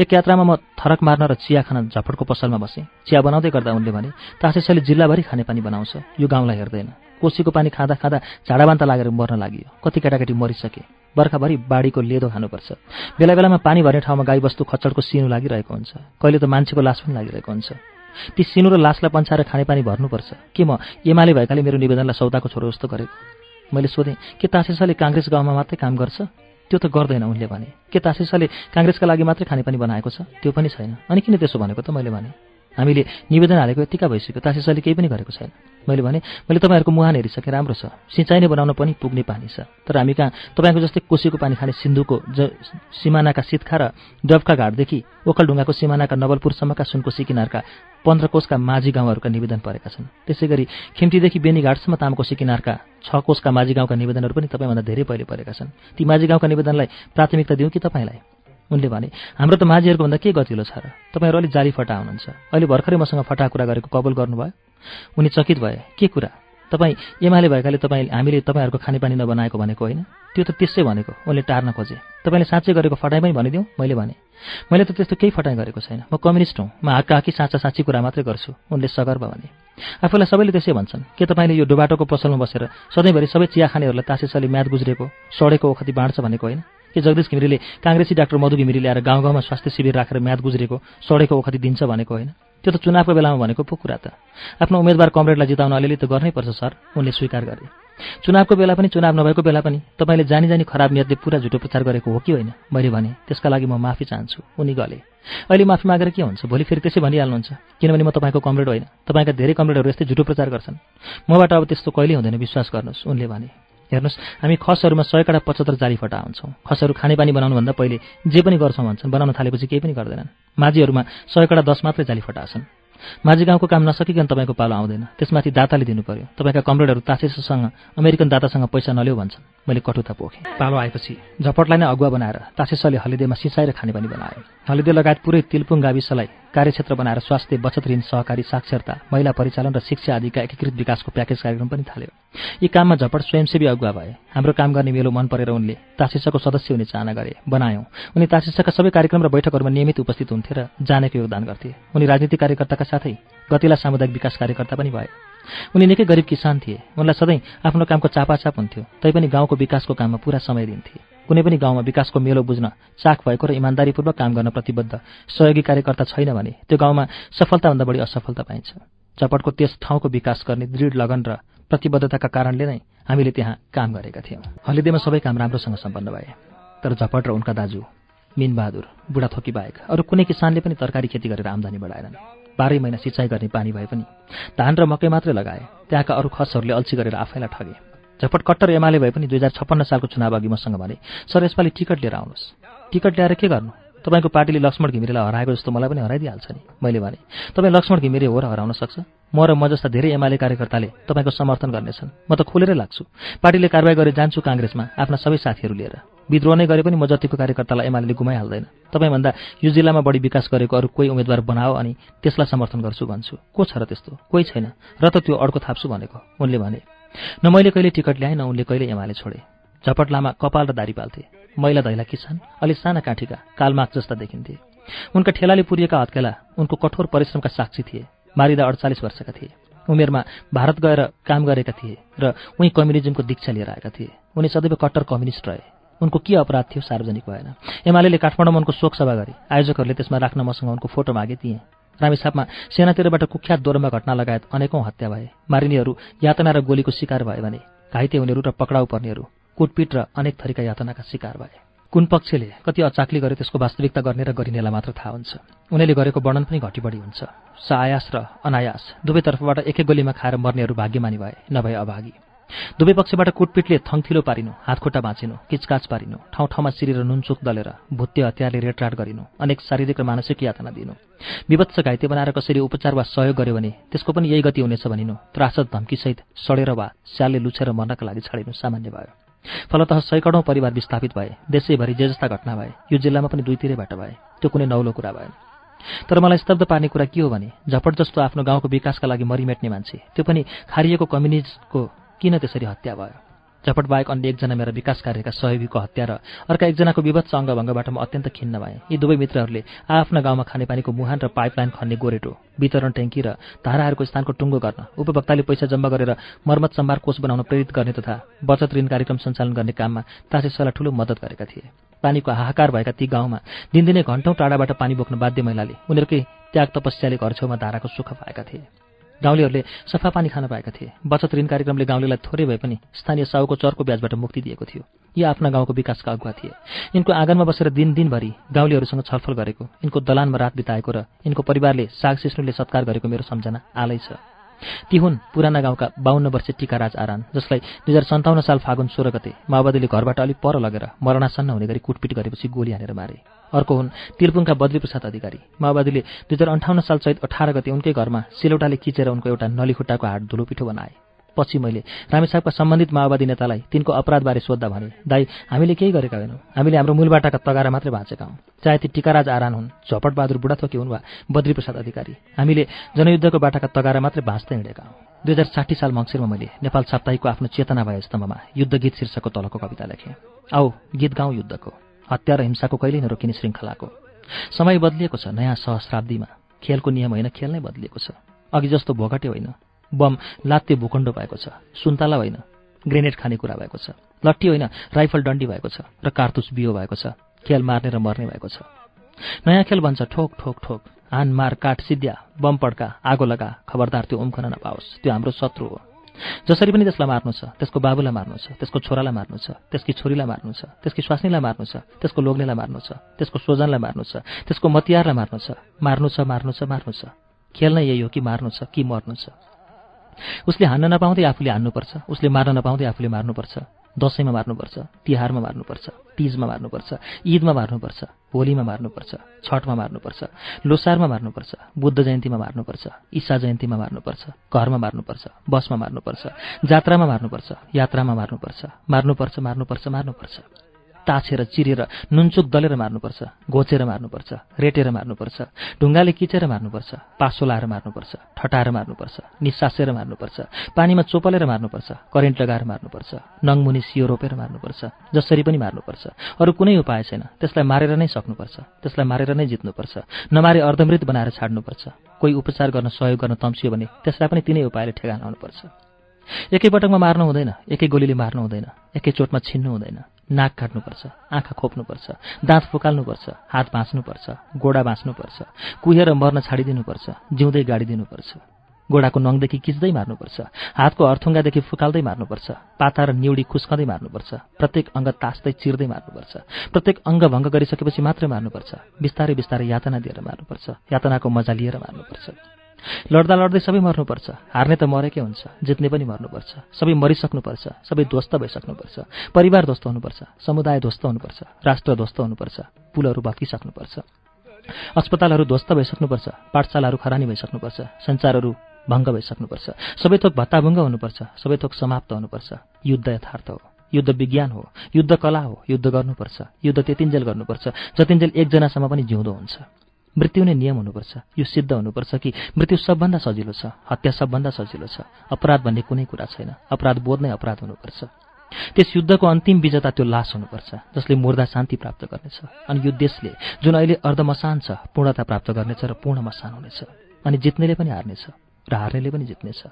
एक यात्रामा म थरक मार्न र चिया खान झपटको पसलमा बसेँ। चिया बनाउँदै गर्दा उनले भने तासेसले जिल्लाभरि खानेपानी बनाउँछ। यो गाउँलाई हेर्दैन। कोसीको पानी खाँदा खाँदा झाडाबान्ता लागेर मर्न लाग्यो। कति केटाकेटी मरिसके। बर्खाभरि बाढीको लेदो खानुपर्छ। बेला बेलामा पानी भर्ने ठाउँमा गाईबस्तु खच्चडको सिनु लागिरहेको हुन्छ। कहिले त मान्छेको लास पनि लागिरहेको हुन्छ। ती सिनु र लासलाई पन्छाएर खानेपानी भर्नुपर्छ। के म एमाले भएकाले मेरो निवेदनलाई सौदाको छोरो जस्तो गरेको? मैले सोधेँ के तासेसाले काङ्ग्रेस गाउँमा मात्रै काम गर्छ? त्यो त गर्दैन उनले भने। के तासेसाले काङ्ग्रेसका लागि मात्रै खानेपानी बनाएको छ? त्यो पनि छैन। अनि किन त्यसो भनेको त मैले भने। हामीले निवेदन हालेको यतिका भइसक्यो तासेसाले केही पनि गरेको छैन। मैले भने मैले तपाईँहरूको मुहान हेरिसकेँ राम्रो छ। सिँचाइ नै बनाउन पनि पुग्ने पानी छ। तर हामी कहाँ? तपाईँको जस्तै कोसीको पानी खाने सिन्धुको ज सिमानाका सितखा र डबका घाटदेखि ओखलढुङ्गाको सिमानाका नवलपुरसम्मका सुनकोसी किनारका पन्ध्र कोषका माझी गाउँहरूका निवेदन परेका छन्। त्यसै गरी खिम्तीदेखि बेनीघाटसम्म तामकोसी किनारका छ कोषका माझी गाउँका निवेदनहरू पनि तपाईँभन्दा धेरै पहिले परेका छन्। ती माझी गाउँका निवेदनलाई प्राथमिकता दिउँ कि तपाईँलाई? उनले भने हाम्रो त माझीहरूको भन्दा के गतिलो छ र? तपाईँहरू अलिक जाली फटा हुनुहुन्छ। अहिले भर्खरै मसँग फटा कुरा गरेको कबुल गर्नुभयो? उनी चकित भए के कुरा? तपाईँ एमाले भएकाले तपाईँ हामीले तपाईँहरूको खानेपानी नबनाएको भनेको होइन? त्यो त त्यसै भनेको। उनले टार्न खोजे। तपाईँले साँच्चै गरेको फटाइ पनि भनिदिउँ? मैले भने मैले त त्यस्तो केही फटाइ गरेको छैन। म कम्युनिस्ट हुँ। म हात काकी साँच्चा साँच्ची कुरा मात्रै गर्छु। उनले सगर्व भने आफूलाई सबैले त्यसै भन्छन्। के तपाईँले यो डोबाटोको पसलमा बसेर सधैँभरि सबै चिया खानेहरूलाई तासेसले म्याद गुज्रेको सडेको ओखती बाँड्छ भनेको होइन? के जगदीश घिमिरेले काङ्ग्रेसी डाक्टर मधु घिमिरे ल्याएर गाउँ गाउँमा स्वास्थ्य शिविर राखेर म्याद गुज्रेको सडेको ओखती दिन्छ भनेको होइन। त्यो त चुनावको बेलामा भनेको पो कुरा त। आफ्नो उम्मेद्वार कमरेडलाई जिताउन अलिअलि त गर्नै पर्छ सर उनले स्वीकार गरे। चुनावको बेला पनि चुनाव नभएको बेला पनि तपाईँले जानी जानी खराब नियतले पुरा झुटो प्रचार गरेको हो कि होइन? मैले भने त्यसका लागि म माफी चाहन्छु उनी गले। अहिले माफी मागेर के हुन्छ? भोलि फेरि त्यसै भनिहाल्नुहुन्छ। किनभने म तपाईँको कमरेड होइन। तपाईँका धेरै कमरेडहरू यस्तै झुटो प्रचार गर्छन्। मबाट अब त्यस्तो कहिले हुँदैन विश्वास गर्नुहोस् उनले भने। हेर्नुहोस् हामी खसहरूमा सयकडा पचहत्तर जाली फटा हुन्छौँ। खसहरू खानेपानी बनाउनुभन्दा पहिले जे पनि गर्छौँ भन्छन् बनाउन थालेपछि केही पनि गर्दैनन्। माझीहरूमा सयकडा दस मात्रै जाली फटा छन्। माझी गाउँको काम नसकिकन तपाईँको पालो आउँदैन। त्यसमाथि दाताले दिनु पर्यो तपाईँका कमरेडहरू तासेसोसँग अमेरिकन दातासँग पैसा नल्याउ भन्छन्। मैले कटुता पोखेँ। पालो आएपछि झपटलाई नै अगुवा बनाएर तासेसले हलिदेमा सिँचाइ र खानेपानी बनायो। हलिदे लगायत पुरै तिलपुङ गाविसलाई कार्यक्षेत्र बनाएर स्वास्थ्य बचत ऋण सहकारी साक्षरता महिला परिचालन र शिक्षा आदिका एकीकृत विकासको प्याकेज कार्यक्रम पनि थाल्यो। यी काममा झपट स्वयंसेवी अगुवा भए। हाम्रो काम गर्ने मेलो मन परेर उनले तासिसाको सदस्य हुने चाहना गरे। बनायौँ। उनी तासिसाका सबै कार्यक्रम र बैठकहरूमा नियमित उपस्थित हुन्थे र जानेको योगदान गर्थे। उनी राजनीतिक कार्यकर्ताका साथै गतिला सामुदायिक विकास कार्यकर्ता पनि भए। उनी निकै गरिब किसान थिए। उनलाई सधैँ आफ्नो कामको चापाचाप हुन्थ्यो। तैपनि गाउँको विकासको काममा पुरा समय दिन्थे। कुनै पनि गाउँमा विकासको मेलो बुझ्न चाख भएको र इमान्दारीपूर्वक काम गर्न प्रतिबद्ध सहयोगी कार्यकर्ता छैन भने त्यो गाउँमा सफलताभन्दा बढी असफलता पाइन्छ। चपटको त्यस ठाउँको विकास गर्ने दृढ लगन र प्रतिबद्धताका कारणले नै हामीले त्यहाँ काम गरेका थियौँ। हलिदेमा सबै काम राम्रोसँग सम्पन्न भए। तर झपट र उनका दाजु मिनबहादुर बुढाथोकी बाहेक अरू कुनै किसानले पनि तरकारी खेती गरेर आम्दानी बढाएनन्। बाह्रै महिना सिँचाइ गर्ने पानी भए पनि धान र मकै मात्रै लगाए त्यहाँका अरू खसहरूले अल्छी गरेर आफैलाई ठगे। झपट कट्टर एमाले भए पनि दुई हजार छप्पन्न सालको चुनाव अघि मसँग भने सर यसपालि टिकट लिएर आउनुहोस्। टिकट ल्याएर के गर्नु? तपाईँको पार्टीले लक्ष्मण घिमिरेलाई हराएको जस्तो मलाई पनि हराइदिइहाल्छ नि। मैले भने तपाईँ लक्ष्मण घिमिरे हो र हराउन सक्छ? म र म जस्ता धेरै एमाले कार्यकर्ताले तपाईँको समर्थन गर्नेछन्। म त खोलेरै लाग्छु। पार्टीले कारवाही गरे जान्छु काङ्ग्रेसमा आफ्ना सबै साथीहरू लिएर। विद्रोह नै गरे पनि म जतिको कार्यकर्तालाई एमाले गुमाइहाल्दैन। तपाईँभन्दा यो जिल्लामा बढी विकास गरेको अरू कोही उम्मेद्वार बनाओ अनि त्यसलाई समर्थन गर्छु भन्छु। को छ र त्यस्तो? कोही छैन। र त त्यो अड्को थाप्छु भनेको उनले भने न मैले कहिले टिकट ल्याएँ न उनले कहिले एमाले छोडे। झपट लामा कपाल र दारी पाल्थे। मैला दैला किसान अलि साना काठीका कालमाग जस्ता देखिन्थे। उनका ठेलाले पुरिएका हत्केला उनको कठोर परिश्रमका साक्षी थिए। मारिदा अडचालिस वर्षका थिए। उमेरमा भारत गएर काम गरेका थिए र उही कम्युनिजमको दीक्षा लिएर आएका थिए। उनी सदैव कट्टर कम्युनिस्ट रहे। उनको के अपराध थियो सार्वजनिक भएन। एमाले काठमाडौँमा उनको शोक सभा गरे। आयोजकहरूले त्यसमा राख्न मसँग उनको फोटो मागे थिए। रामेछापमा सेनातिरबाट कुख्यात दोहोरोमा घटना लगायत अनेकौं हत्या भए। मारिनीहरू यातना र गोलीको शिकार भए भने घाइते हुनेहरू र पक्राउ पर्नेहरू कुटपिट र अनेक थरीका यातनाका शिकार भए। कुन पक्षले कति अचाक्ली गरे त्यसको वास्तविकता गर्ने र गरिनेलाई मात्र थाहा हुन्छ। उनीहरूले गरेको वर्णन पनि घटी बढी हुन्छ। स आयास र अनायास दुवैतर्फबाट एकै गोलीमा खाएर मर्नेहरू भाग्यमानी भए नभए अभागी। दुवै पक्षबाट कुटपिटले थङथिलो पारिनु हातखुट्टा बाँचिनु किचकाच पारिनु ठाउँ ठाउँमा सिरेर नुनचुक दलेर भुत्ते हतियारले रेटराट गरिनु अनेक शारीरिक र मानसिक यातना दिनु। विवत्स घाइते बनाएर कसरी उपचार वा सहयोग गर्यो भने त्यसको पनि यही गति हुनेछ भनिनु त्रासद धम्कीसहित सडेर वा स्यालले लुछेर मर्नका लागि छाडिनु सामान्य भयो। फलत सैकडौँ परिवार विस्थापित भए देशैभरि जे जस्ता घटना भए यो जिल्लामा पनि दुईतिरैबाट भए त्यो कुनै नौलो कुरा भएन। तर मलाई स्तब्ध पार्ने कुरा के हो भने झपट जस्तो आफ्नो गाउँको विकासका लागि मरिमेट्ने मान्छे त्यो पनि खारिएको कम्युनिस्टको किन त्यसरी हत्या भयो? झपट बाहेक अन्य एकजना मेरा विकास कार्यका सहयोगीको हत्या र अर्का एकजनाको विभत्स अङ्गभङ्गबाट म अत्यन्त खिन्न भएँ। यी दुवै मित्रहरूले आफ्ना गाउँमा खानेपानीको मुहान र पाइपलाइन खन्ने गोरेटो वितरण ट्याङ्की र धाराहरूको स्थानको टुङ्गो गर्न उपभोक्ताले पैसा जम्मा गरेर मर्मत सम्भार कोष बनाउन प्रेरित गर्ने तथा बचत ऋण कार्यक्रम सञ्चालन गर्ने काममा तासेसलाई ठूलो मद्दत गरेका थिए। पानीको हाहाकार भएका ती गाउँमा दिनदिनै घन्टौँ टाढाबाट पानी बोक्न बाध्य महिलाले उनीहरूकै त्याग तपस्याले घर छेउमा धाराको सुख पाएका थिए। गाउँलेहरूले सफा पानी खान पाएका थिए। बचत ऋण कार्यक्रमले गाउँलेलाई थोरै भए पनि स्थानीय साउको चर्को ब्याजबाट मुक्ति दिएको थियो। यी आफ्ना गाउँको विकासका अगुवा थिए। यिनको आँगनमा बसेर दिन दिनभरि गाउँलेहरूसँग छलफल गरेको यिनको दलानमा रात बिताएको र यिनको परिवारले साग सिस्नुले सत्कार गरेको मेरो सम्झना आलै छ। ती हुन् पुराना गाउँका बाहन्न वर्ष टिकाराज आरान जसलाई दुई हजार सन्ताउन्न साल फागुन सोह्र गते माओवादीले घरबाट अलिक पर लगेर मरणासन्न हुने गरी कुटपिट गरेपछि गोली हानेर मारे। अर्को हुन् तिरपुङका बद्रीप्रसाद अधिकारी। माओवादीले दुई हजार अन्ठाउन्न साल चैत अठार गते उनकै घरमा सिलौटाले किचेर उनको एउटा नलीखुट्टाको हाट धुलोपिठो बनाए। पछि मैले रामेछापका सम्बन्धित माओवादी नेतालाई तिनको अपराधबारे सोद्धा भने दाई हामीले केही गरेका होइनौँ। हामीले हाम्रो मूलबाटाका तगारा मात्रै बाँचेका हौँ। चाहे ती टिकाराज आरान हुन् झपटबहादुर बुढाथोकी हुन् वा बद्रीप्रसाद अधिकारी हामीले जनयुद्धको बाटाका तगारा मात्रै बाँच्दै हिँडेका हौँ। दुई हजार साठी साल मङ्सिरमा मैले नेपाल साप्ताहिकको आफ्नो चेतना भए स्तम्भमा युद्ध गीत शीर्षकको तलको कविता लेखेँ। औ गीत गाउँ युद्धको। हत्या र हिंसाको कहिल्यै नरोकिने श्रृङ्खलाको। समय बदलिएको छ नयाँ सहस्राब्दीमा। खेलको नियम होइन खेल नै बदलिएको छ। अघि जस्तो भोगटे होइन। बम लात्ते भूखण्ड भएको छ। सुन्तला होइन। ग्रेनेड खाने कुरा भएको छ। लट्ठी होइन। राइफल डन्डी भएको छ र कारतुस बियो भएको छ। खेल मार्ने र मर्ने भएको छ। नयाँ खेल भन्छ ठोक ठोक ठोक। हान मार काट सिद्ध्या बम पड्का आगो लगा खबरदार त्यो उम्खन नपाओस्। त्यो हाम्रो शत्रु हो। जसरी पनि त्यसलाई मार्नु छ त्यसको बाबुलाई मार्नु छ त्यसको छोरालाई मार्नु छ त्यसकी छोरीलाई मार्नु छ त्यसकी स्वास्नीलाई मार्नु छ त्यसको लोग्नेलाई मार्नु छ त्यसको स्वजनलाई मार्नु छ त्यसको मतियारलाई मार्नु छ मार्नु छ मार्नु छ मार्नु छ खेल यही हो कि मार्नु छ कि मर्नु छ उसले हान्न नपाउँदै आफूले हान्नुपर्छ उसले मार्न नपाउँदै आफूले मार्नुपर्छ दसैँमा मार्नुपर्छ तिहारमा मार्नुपर्छ तिजमा मार्नुपर्छ ईदमा मार्नुपर्छ होलीमा मार्नुपर्छ छठमा मार्नुपर्छ लोसारमा मार्नुपर्छ बुद्ध जयन्तीमा मार्नुपर्छ ईसा जयन्तीमा मार्नुपर्छ घरमा मार्नुपर्छ बसमा मार्नुपर्छ जात्रामा मार्नुपर्छ यात्रामा मार्नुपर्छ मार्नुपर्छ मार्नुपर्छ मार्नुपर्छ। ताछेर चिरेर नुनचुक दलेर मार्नुपर्छ घोचेर मार्नुपर्छ रेटेर मार्नुपर्छ ढुङ्गाले किचेर मार्नुपर्छ पासो लाएर मार्नुपर्छ ठटाएर मार्नुपर्छ निसासेर मार्नुपर्छ पानीमा चोपलेर मार्नुपर्छ करेन्ट लगाएर मार्नुपर्छ नङमुनि सियो रोपेर मार्नुपर्छ जसरी पनि मार्नुपर्छ। अरू कुनै उपाय छैन। त्यसलाई मारेर नै सक्नुपर्छ। त्यसलाई मारेर नै जित्नुपर्छ। नमारे अर्धमृत बनाएर छाड्नुपर्छ। कोही उपचार गर्न सहयोग गर्न तम्सियो भने त्यसलाई पनि तिनै उपायले ठेगान आउनुपर्छ। एकैपटकमा मार्नु हुँदैन। एकै गोलीले मार्नु हुँदैन। एकै चोटमा छिन्नु हुँदैन। नाक काट्नुपर्छ आँखा खोप्नुपर्छ दाँत फुकाल्नुपर्छ हात बाँच्नुपर्छ गोडा बाँच्नुपर्छ कुहेर मर्न छाडिदिनुपर्छ जिउँदै गाडी दिनुपर्छ गोडाको नङदेखि किच्दै मार्नुपर्छ हातको अर्थुङ्गादेखि फुकाल्दै मार्नुपर्छ पाता र निउडी खुस्कँदै मार्नुपर्छ प्रत्येक अङ्ग तास्दै चिर्दै मार्नुपर्छ प्रत्येक अङ्ग भङ्ग गरिसकेपछि मात्रै मार्नुपर्छ बिस्तारै बिस्तारै यातना दिएर मार्नुपर्छ यातनाको मजा लिएर मार्नुपर्छ। लड्दा लड्दै सबै मर्नुपर्छ। हार्ने त मरेकै हुन्छ जित्ने पनि मर्नुपर्छ। सबै मरिसक्नुपर्छ सबै ध्वस्त भइसक्नुपर्छ। परिवार ध्वस्त हुनुपर्छ समुदाय ध्वस्त हुनुपर्छ राष्ट्र ध्वस्त हुनुपर्छ पुलहरू भत्किसक्नुपर्छ। अस्पतालहरू ध्वस्त भइसक्नुपर्छ पाठशालाहरू खरानी भइसक्नुपर्छ सञ्चारहरू भङ्ग भइसक्नुपर्छ। सबै थोक भत्ताभङ्ग हुनुपर्छ सबै थोक समाप्त हुनुपर्छ। युद्ध यथार्थ हो। युद्ध विज्ञान हो। युद्ध कला हो। युद्ध गर्नुपर्छ। युद्ध त्यतिन्जेल गर्नुपर्छ। जतिन्जेल एकजनासम्म पनि जिउँदो हुन्छ। मृत्यु नै नियम हुनुपर्छ। यो सिद्ध हुनुपर्छ कि मृत्यु सबभन्दा सजिलो छ हत्या सबभन्दा सजिलो छ। अपराध भन्ने कुनै कुरा छैन। अपराध बोध नै अपराध हुनुपर्छ। त्यस युद्धको अन्तिम विजेता त्यो लास हुनुपर्छ जसले मुर्दा शान्ति प्राप्त गर्नेछ। अनि यो देशले जुन अहिले अर्धमसान छ पूर्णता प्राप्त गर्नेछ र पूर्ण मसान हुनेछ। अनि जित्नेले पनि हार्नेछ। र हार्नेले पनि जित्नेछ।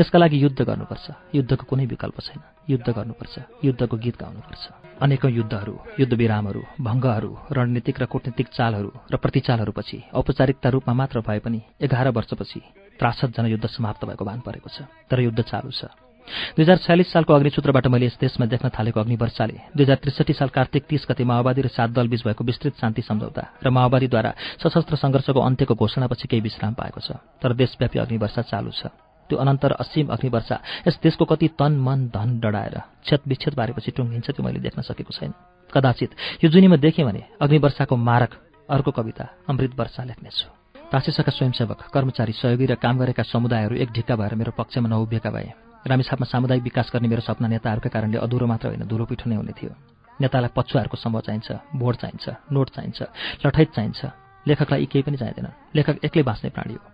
यसका लागि युद्ध गर्नुपर्छ। युद्धको कुनै विकल्प छैन। युद्ध गर्नुपर्छ। युद्धको गीत गाउनुपर्छ। अनेकौँ युद्धहरू युद्ध विरामहरू भङ्गहरू रणनीतिक र कूटनीतिक चालहरू र प्रतिचालहरूपछि औपचारिकता रूपमा मात्र भए पनि एघार वर्षपछि त्रासद जनयुद्ध समाप्त भएको भान परेको छ। तर युद्ध चालु छ। दुई हजार छयालिस सालको अग्निसूत्रबाट मैले यस देशमा देख्न थालेको अग्निवर्षाले दुई हजार त्रिसठी साल कार्तिक तीस गते माओवादी र सात दलबीच भएको विस्तृत शान्ति सम्झौता र माओवादीद्वारा सशस्त्र सङ्घर्षको अन्त्यको घोषणापछि केही विश्राम पाएको छ। तर देशव्यापी अग्निवर्षा चालु छ। त्यो अनन्तर असीम अग्निवर्षा यस देशको कति तन मन धन डढाएर क्षत विच्छेद बारेपछि टुङ्गिन्छ त्यो मैले देख्न सकेको छैन। कदाचित यो जुनीमा देखेँ भने अग्निवर्षाको मारक अर्को कविता अमृत वर्षा लेख्नेछु। तासेसका स्वयंसेवक कर्मचारी सहयोगी र काम गरेका समुदायहरू एक ढिक्का भएर मेरो पक्षमा नउभिएका भए रामेछापमा सामुदायिक विकास गर्ने मेरो सपना नेताहरूका कारणले अधुरो मात्र होइन धुलो पिठो नै हुने थियो। नेतालाई पछुवाहरूको समूह चाहिन्छ भोट चाहिन्छ नोट चाहिन्छ लठैत चाहिन्छ। लेखकलाई यी केही पनि चाहिँदैन। लेखक एक्लै बाँच्ने प्राणी हो।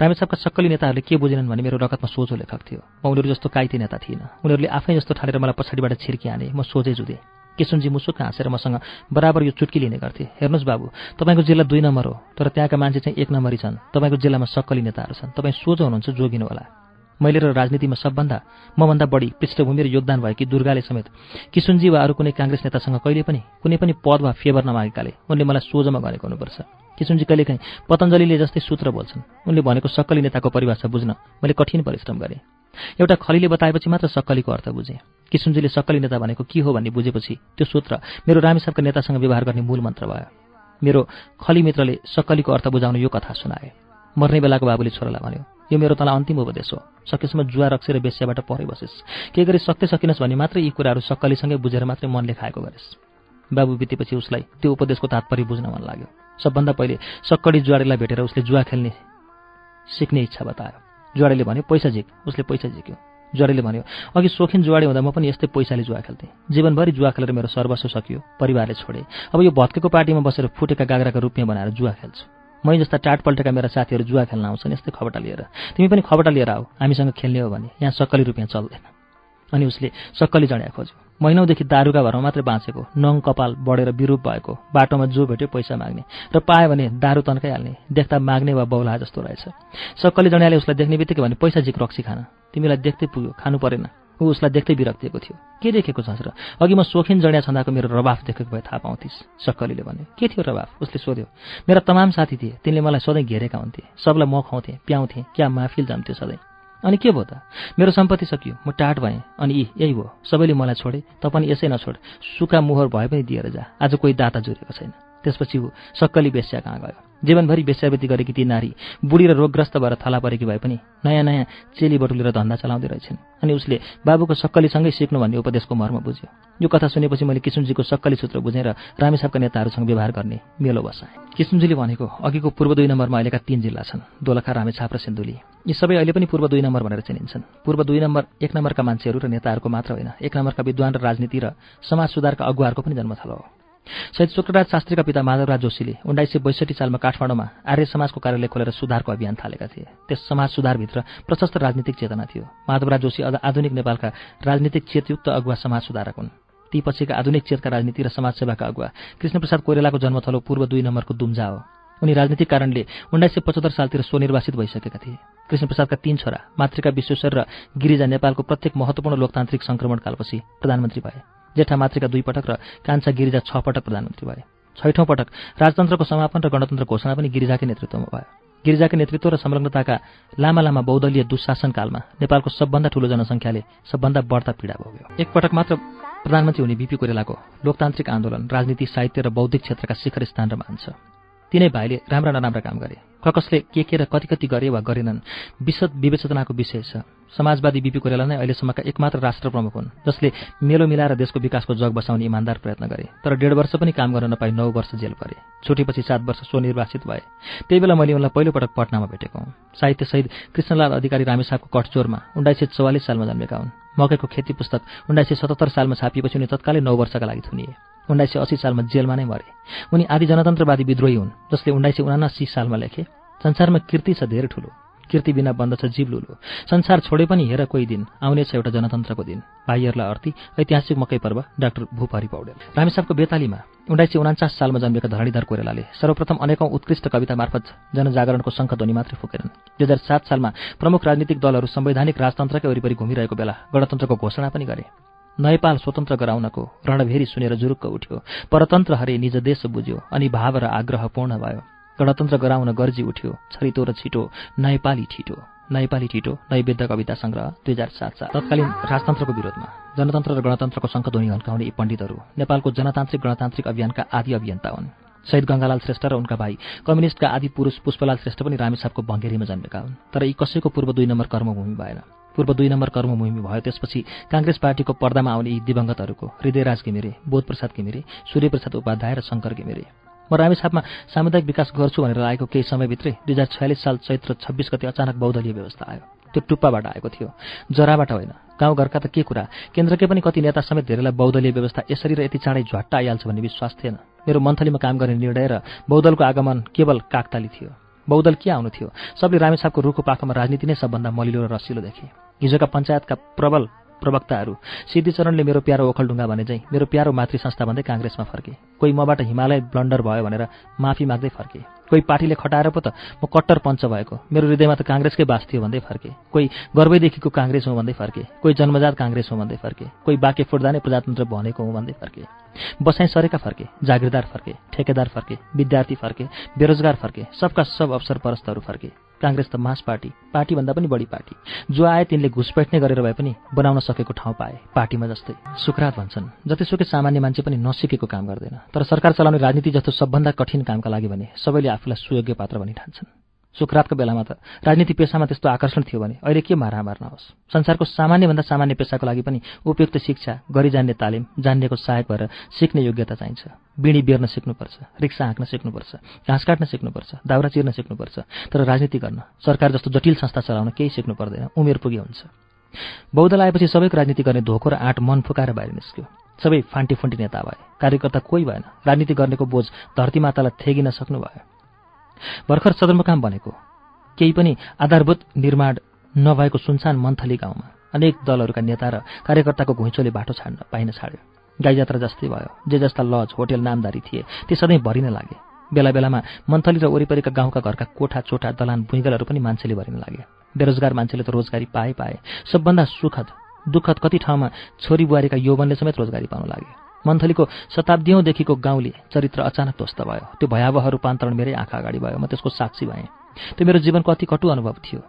रामेछापका सक्कली नेताहरूले के बुझेनन् भने मेरो रगतमा सोझो लेखक थियो। म उनीहरू जस्तो काइती नेता थिएन उनीहरूले आफै जस्तो ठालेर मलाई पछाडिबाट छिर्की हाने म सोझै जुधेँ। किसुनजी मुसुक हाँसेर मसँग बराबर यो चुट्की लिने गर्थे। हेर्नुहोस् बाबु तपाईँको जिल्ला दुई नम्बर हो तर त्यहाँका मान्छे चाहिँ एक नम्बरी छन्। तपाईँको जिल्लामा सक्कली नेताहरू छन्। तपाईँ सोझो हुनुहुन्छ जोगिनु होला मैले र राजनीतिमा सबभन्दा मभन्दा बढी पृष्ठभूमि र योगदान भएकी दुर्गाले समेत किसुनजी वा अरू कुनै काङ्ग्रेस नेतासँग कहिले पनि कुनै पनि पद वा फेभर नमागेकाले उनले मलाई सोझोमा गरेको हुनुपर्छ। किसुनजी कहिलेकाहीँ पतञ्जलीले जस्तै सूत्र बोल्छन्। उनले भनेको सक्कली नेताको परिभाषा बुझ्न मैले कठिन परिश्रम गरेँ। एउटा खलीले बताएपछि मात्र सक्कलीको अर्थ बुझेँ। किसुनजीले सक्कली नेता भनेको के हो भन्ने बुझेपछि त्यो सूत्र मेरो रामेसाबका नेतासँग व्यवहार गर्ने मूल मन्त्र भयो। मेरो खली मित्रले सक्कलीको अर्थ बुझाउन यो कथा सुनाए। मर्ने बेलाको बाबुले छोरालाई भन्यो यो मेरो तँलाई अन्तिम उपदेश हो। सकेसम्म जुवा रक्सेर बेस्याबाट परे बसेस्। के गरी सक्दै सकिनस् भने मात्रै यी कुराहरू सक्कलीसँगै बुझेर मात्रै मनले खाएको गरेस्। बाबु बितेपछि उसलाई त्यो उपदेशको तात्पर्य बुझ्न मन लाग्यो। सबभन्दा पहिले सक्कडी जुवाडेलाई भेटेर उसले जुवा खेल्ने सिक्ने इच्छा बतायो। जुवाडेले भन्यो पैसा झिक। उसले पैसा झिक्यो। जुवाडेले भन्यो अघि सोखिन जुवाडे हुँदा म पनि यस्तै पैसाले जुवा खेल्थेँ। जीवनभरि जुवा खेलेर मेरो सर्वस्व सकियो परिवारले छोडे। अब यो भत्केको पार्टीमा बसेर फुटेका गाग्राका रुपियाँ बनाएर जुवा खेल्छु। मै जस्ता टाट पल्टेका मेरा साथीहरू जुवा खेल्न आउँछन् यस्तै खबटा लिएर। तिमी पनि खबटा लिएर आऊ। हामीसँग खेल्ने हो भने यहाँ सक्कली रुपियाँ चल्दैन। अनि उसले सक्कली जड्या खोज्यो। महिनौदेखि दारुका भरमा मात्रै बाँचेको नङ कपाल बढेर विरूप भएको बाटोमा जो भेट्यो पैसा माग्ने र पायो भने दारू तन्काइहाल्ने देख्दा माग्ने वा बौला जस्तो रहेछ। सक्कली जड्याले उसलाई देख्ने बित्तिकै भने पैसा झिक रक्सी खान। तिमीलाई देख्दै पुग्यो खानु परेन। ऊ उसलाई देख्दै विरक्तिएको थियो। के देखेको छस् र? अघि म सोखिन जड्या छँदाको मेरो रबाफ देखेको भए थाहा पाउँथिस् सक्कलीले भन्यो। के थियो रबाफ उसले सोध्यो। मेरा तमाम साथी थिए। तिनले मलाई सधैँ घेरेका हुन्थे। सबलाई म खुवाउँथेँ प्याउँथेँ क्या माफिल जम्थ्यो सधैँ। अनि के भयो त? मेरो सम्पत्ति सकियो म टाट भएँ। अनि यी यही हो सबैले मलाई छोडे त पनि यसै नछोड। सुका मुहर भए पनि दिएर जा। आज कोही दाता जुरेको छैन। त्यसपछि ऊ सक्कली बेस्या कहाँ गयो? जीवनभरि बेस्यावृत्ति गरेकी ती नारी बुढी र रोगग्रस्त भएर थला परेकी भए पनि नयाँ नयाँ चेली बटुलेर धन्दा चलाउँदै रहेछन्। अनि उसले बाबुको सक्कलीसँगै सिक्नु भन्ने उपदेशको मर्म बुझ्यो। यो कथा सुनेपछि मैले किसुनजीको सक्कली सूत्र बुझेर रामेसाबका नेताहरूसँग व्यवहार गर्ने मेलो बसाएँ। किसुनजीले भनेको अघिको पूर्व दुई नम्बरमा अहिलेका तीन जिल्ला छन् दोलखा रामेछाप र सिन्धुली। यी सबै अहिले पनि पूर्व दुई नम्बर भनेर चिनिन्छन्। पूर्व दुई नम्बर एक नम्बरका मान्छेहरू र नेताहरूको मात्र होइन एक नम्बरका विद्वान र राजनीति र समाज सुधारका अगुवाहरूको पनि जन्मथलो हो। शहीद शुक्रराज शास्त्रीका पिता माधवराज जोशीले उन्नाइस सय बैसठी सालमा काठमाडौँमा आर्य समाजको कार्यालय खोलेर सुधारको अभियान थालेका थिए। त्यस समाज सुधारभित्र प्रशस्त राजनीतिक चेतना थियो। माधवराज जोशी आधुनिक नेपालका राजनीतिक चेतयुक्त अगुवा समाज सुधारक हुन्। ती पछिका आधुनिक चेतका राजनीति र समाजसेवाका अगुवा कृष्णप्रसाद कोइरालाको जन्मथलो पूर्व दुई नम्बरको दुम्जा हो। उनी राजनीतिक कारणले उन्नाइस सय पचहत्तर सालतिर स्वनिर्वासित भइसकेका थिए। कृष्णप्रसादका तीन छोरा मातृका विश्वेश्वर र गिरिजा नेपालको प्रत्येक महत्वपूर्ण लोकतान्त्रिक संक्रमणकालपछि प्रधानमन्त्री भए। जेठा मातृका दुई पटक र कान्छा गिरिजा छ पटक प्रधानमन्त्री भए। छैठौँ पटक राजतन्त्रको समापन र गणतन्त्र घोषणा पनि गिरिजाकै नेतृत्वमा भयो। गिरिजाकै नेतृत्व र संलग्नताका लामा लामा बहुदलीय दुशासनकालमा नेपालको सबभन्दा ठूलो जनसङ्ख्याले सबभन्दा बढ्ता पीडा भोग्यो। एकपटक मात्र प्रधानमन्त्री हुने बिपी कोइरालाको लोकतान्त्रिक आन्दोलन राजनीति साहित्य र बौद्धिक क्षेत्रका शिखर स्थान र मान्छ तिनै भाइले राम्रा नराम्रा काम गरे। ककसले के के र कति कति गरे वा गरेनन् विशद विवेचनाको विषय छ। समाजवादी बिपी कोरेला नै अहिलेसम्मका एकमात्र राष्ट्र प्रमुख हुन् जसले मेलो मिलाएर देशको विकासको जग बसाउने इमान्दार प्रयत्न गरे। तर डेढ वर्ष पनि काम गर्न नपाई नौ वर्ष जेल परे। छुटेपछि सात वर्ष स्वनिर्वासित भए। त्यही बेला मैले उनलाई पहिलोपटक पटनामा भेटेको हुँ। साहित्य सहित कृष्णलाल अधिकारी रामेसाहको कटचोरमा उन्नाइस सय चौवालिस सालमा जन्मेका हुन्। मकैको खेती पुस्तक उन्नाइस सय सतहत्तर सालमा छापिएपछि उनी तत्कालै नौ वर्षका लागि थुनिए। उन्नाइस सय अस्सी सालमा जेलमा नै मरे। उनी आदि जनतन्त्रवादी विद्रोही हुन् जसले उन्नाइस सय उनासी सालमा लेखे संसारमा कृति छ धेरै ठुलो। कृति बिना बन्दछ जीव लुलो। संसार छोडे पनि हेर कोही दिन आउनेछ एउटा जनतन्त्रको दिन। भाइहरूलाई अर्थी ऐतिहासिक मकै पर्व डाक्टर भूपहरी पौडेल। रामेसाबको बेतालीमा उन्नाइस सय उनाचास सालमा जन्मेका धरणीधर कोरेलाले सर्वप्रथम अनेकौं उत्कृष्ट कविता मार्फत जनजागरणको शङ्खध्वनि मात्रै फुकेनन्। दुई हजार सात सालमा प्रमुख राजनीतिक दलहरू संवैधानिक राजतन्त्रकै वरिपरि घुमिरहेको बेला गणतन्त्रको घोषणा पनि गरे। नयपाल स्वतन्त्र गराउनको रणभेरी सुनेर जुरुक्क उठ्यो। परतन्त्र हरे निज देश बुझ्यो अनि भाव र आग्रह पूर्ण भयो। गणतन्त्र गराउन गर्जी उठ्यो छरितो र छिटो नयपाली ठिटो नयपाली ठिटो नैवेद्य कविता सङ्ग्रह दुई हजार सात साल। तत्कालीन राजतन्त्रको विरोधमा जनतन्त्र र गणतन्त्रको शङ्खध्वनि हन्काउने यी पण्डितहरू नेपालको जनतान्त्रिक गणतान्त्रिक अभियानका आदि अभियन्ता हुन्। शहीद गङ्गालाल श्रेष्ठ र उनका भाइ कम्युनिस्टका आदि पुरुष पुष्पलाल श्रेष्ठ पनि रामेसापको भङ्गेरीमा जन्मेका हुन्। तर यी कसैको पूर्व दुई नम्बर कर्मभूमि भएन। पूर्व दुई नम्बर कर्मभूमि भयो। त्यसपछि काङ्ग्रेस पार्टीको पर्दामा आउने यी दिवंगतहरूको हृदयराज घिमिरे बोधप्रसाद घिमिरे सूर्यप्रसाद उपाध्याय र शङ्कर घिमिरे। म रामेछापमा सामुदायिक विकास गर्छु भनेर आएको केही समयभित्रै दुई हजार छयालिस साल चैत्र छब्बिस गति अचानक बौद्धलीय व्यवस्था आयो। त्यो टुप्पाबाट आएको थियो। जराबाट होइन। गाउँघरका त के कुरा? केन्द्रकै पनि कति नेता समेत धेरैलाई बौद्धलीय व्यवस्था यसरी र यति चाँडै झट्टा आइहाल्छ भन्ने विश्वास थिएन। मेरो मन्थलीमा काम गर्ने निर्णय र बौद्धलको आगमन केवल काकताली थियो। बौद्धल के आउनु थियो? सबले रामेछापको रुखको पाखोमा राजनीति नै सबभन्दा मलिलो र रसिलो देखे। हिजोका पञ्चायतका प्रबल प्रवक्ताहरू सिद्धिचरणले मेरो प्यारो ओखलढुङ्गा भने चाहिँ मेरो प्यारो मातृ संस्था भन्दै काङ्ग्रेसमा फर्के। कोही मबाट हिमालय ब्लन्डर भयो भनेर माफी माग्दै फर्के। कोही पार्टीले खटाएर पो त म कट्टर पञ्च भएको। मेरो हृदयमा त काङ्ग्रेसकै बास थियो भन्दै फर्के। कोही गर्वैदेखिको काङ्ग्रेस हो भन्दै फर्के। कोही जन्मजात काङ्ग्रेस हो भन्दै फर्के। कोही बाँके फुट्दा नै प्रजातन्त्र भनेको हो भन्दै फर्के। बसाइ सरेका फर्के जागिरदार फर्के ठेकेदार फर्के विद्यार्थी फर्के बेरोजगार फर्के सबका सब अवसर परस्तहरू फर्के। काङ्ग्रेस त मास पार्टी पार्टीभन्दा पनि बढी पार्टी। जो आए तिनले नै गरेर भए पनि बनाउन सकेको ठाउँ पाए पार्टीमा जस्तै। सुखरात भन्छन् जतिसुकै सामान्य मान्छे पनि नसिकेको काम गर्दैन। तर सरकार चलाउने राजनीति जस्तो सबभन्दा कठिन कामका लागि भने सबैले आफूलाई सुयोग्य पात्र भनी ठान्छन् सुखरातको बेलामा त राजनीति पेसामा त्यस्तो आकर्षण थियो भने अहिले के मारा मार्न होस् संसारको सामान्यभन्दा सामान्य पेसाको लागि पनि उपयुक्त शिक्षा गरी जान्ने तालिम जान्नेको सहायक भएर सिक्ने योग्यता चाहिन्छ। बिँडी बेर्न सिक्नुपर्छ रिक्सा हाँक्न सिक्नुपर्छ घाँस काट्न सिक्नुपर्छ दाउरा चिर्न सिक्नुपर्छ तर राजनीति गर्न सरकार जस्तो जटिल संस्था चलाउन केही सिक्नु पर्दैन उमेर पुगे हुन्छ। बौद्ध आएपछि सबैको राजनीति गर्ने धोको र आँट मन फुकाएर बाहिर निस्क्यो। सबै फान्टी फुन्टी नेता भए कार्यकर्ता कोही भएन राजनीति गर्नेको बोझ धरतीमातालाई थेगिन सक्नुभयो। भर्खर सदरमुकाम बनेको। केही पनि आधारभूत निर्माण नभएको सुनसान मन्थली गाउँमा अनेक दलहरूका नेता र कार्यकर्ताको घुइँचोले बाटो छाड्न पाइन छाड्यो। गाई जात्रा जस्तै भयो। जे जस्ता लज होटेल नामदारी थिए ती सधैँ भरिन लागे। बेला बेलामा मन्थली र वरिपरिका गाउँका घरका कोठा चोठा दलान भुइँगलहरू पनि मान्छेले भरिन लागे। बेरोजगार मान्छेले त रोजगारी पाए पाए सबभन्दा सुखद दुःखद कति ठाउँमा छोरी बुहारीका यौवनले समेत रोजगारी पाउन लागे। मन्थलीको शताब्दीौँदेखिको गाउँले चरित्र अचानक ध्वस्त भयो। त्यो भयावह रूपान्तरण मेरै आँखा अगाडि भयो। म त्यसको साक्षी भएँ। त्यो मेरो जीवनको अति कटु अनुभव थियो।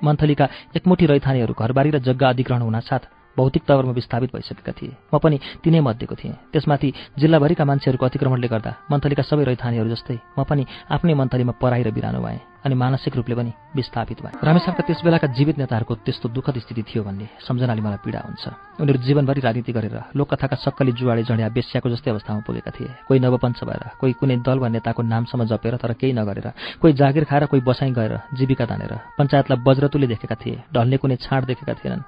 मन्थलीका एकमुठी रैथानेहरू घरबारी र जग्गा अधिग्रहण हुनासाथ भौतिक तवरमा विस्थापित भइसकेका थिए। म पनि तिनै मध्येको थिएँ। त्यसमाथि जिल्लाभरिका मान्छेहरूको अतिक्रमणले गर्दा मन्थलीका सबै रैथानीहरू जस्तै म पनि आफ्नै मन्थलीमा पराई र बिरानो भएँ। अनि मानसिक रूपले पनि विस्थापित भए। रामेश्वरका त्यस बेलाका जीवित नेताहरूको त्यस्तो दुःखद स्थिति थियो भन्ने सम्झनाले मलाई पीडा हुन्छ। उनीहरू जीवनभरि राजनीति गरेर लोककथाका सक्कली जुवाडे जड्या बेस्याको जस्तै अवस्थामा पुगेका थिए। कोही नवपञ्च भएर कोही कुनै दल वा नेताको नामसम्म जपेर तर केही नगरेर कोही जागिर खाएर कोही बसाइ गएर जीविका तानेर पञ्चायतलाई वज्रतुले देखेका थिए। ढल्ने कुनै छाड देखेका थिएनन्।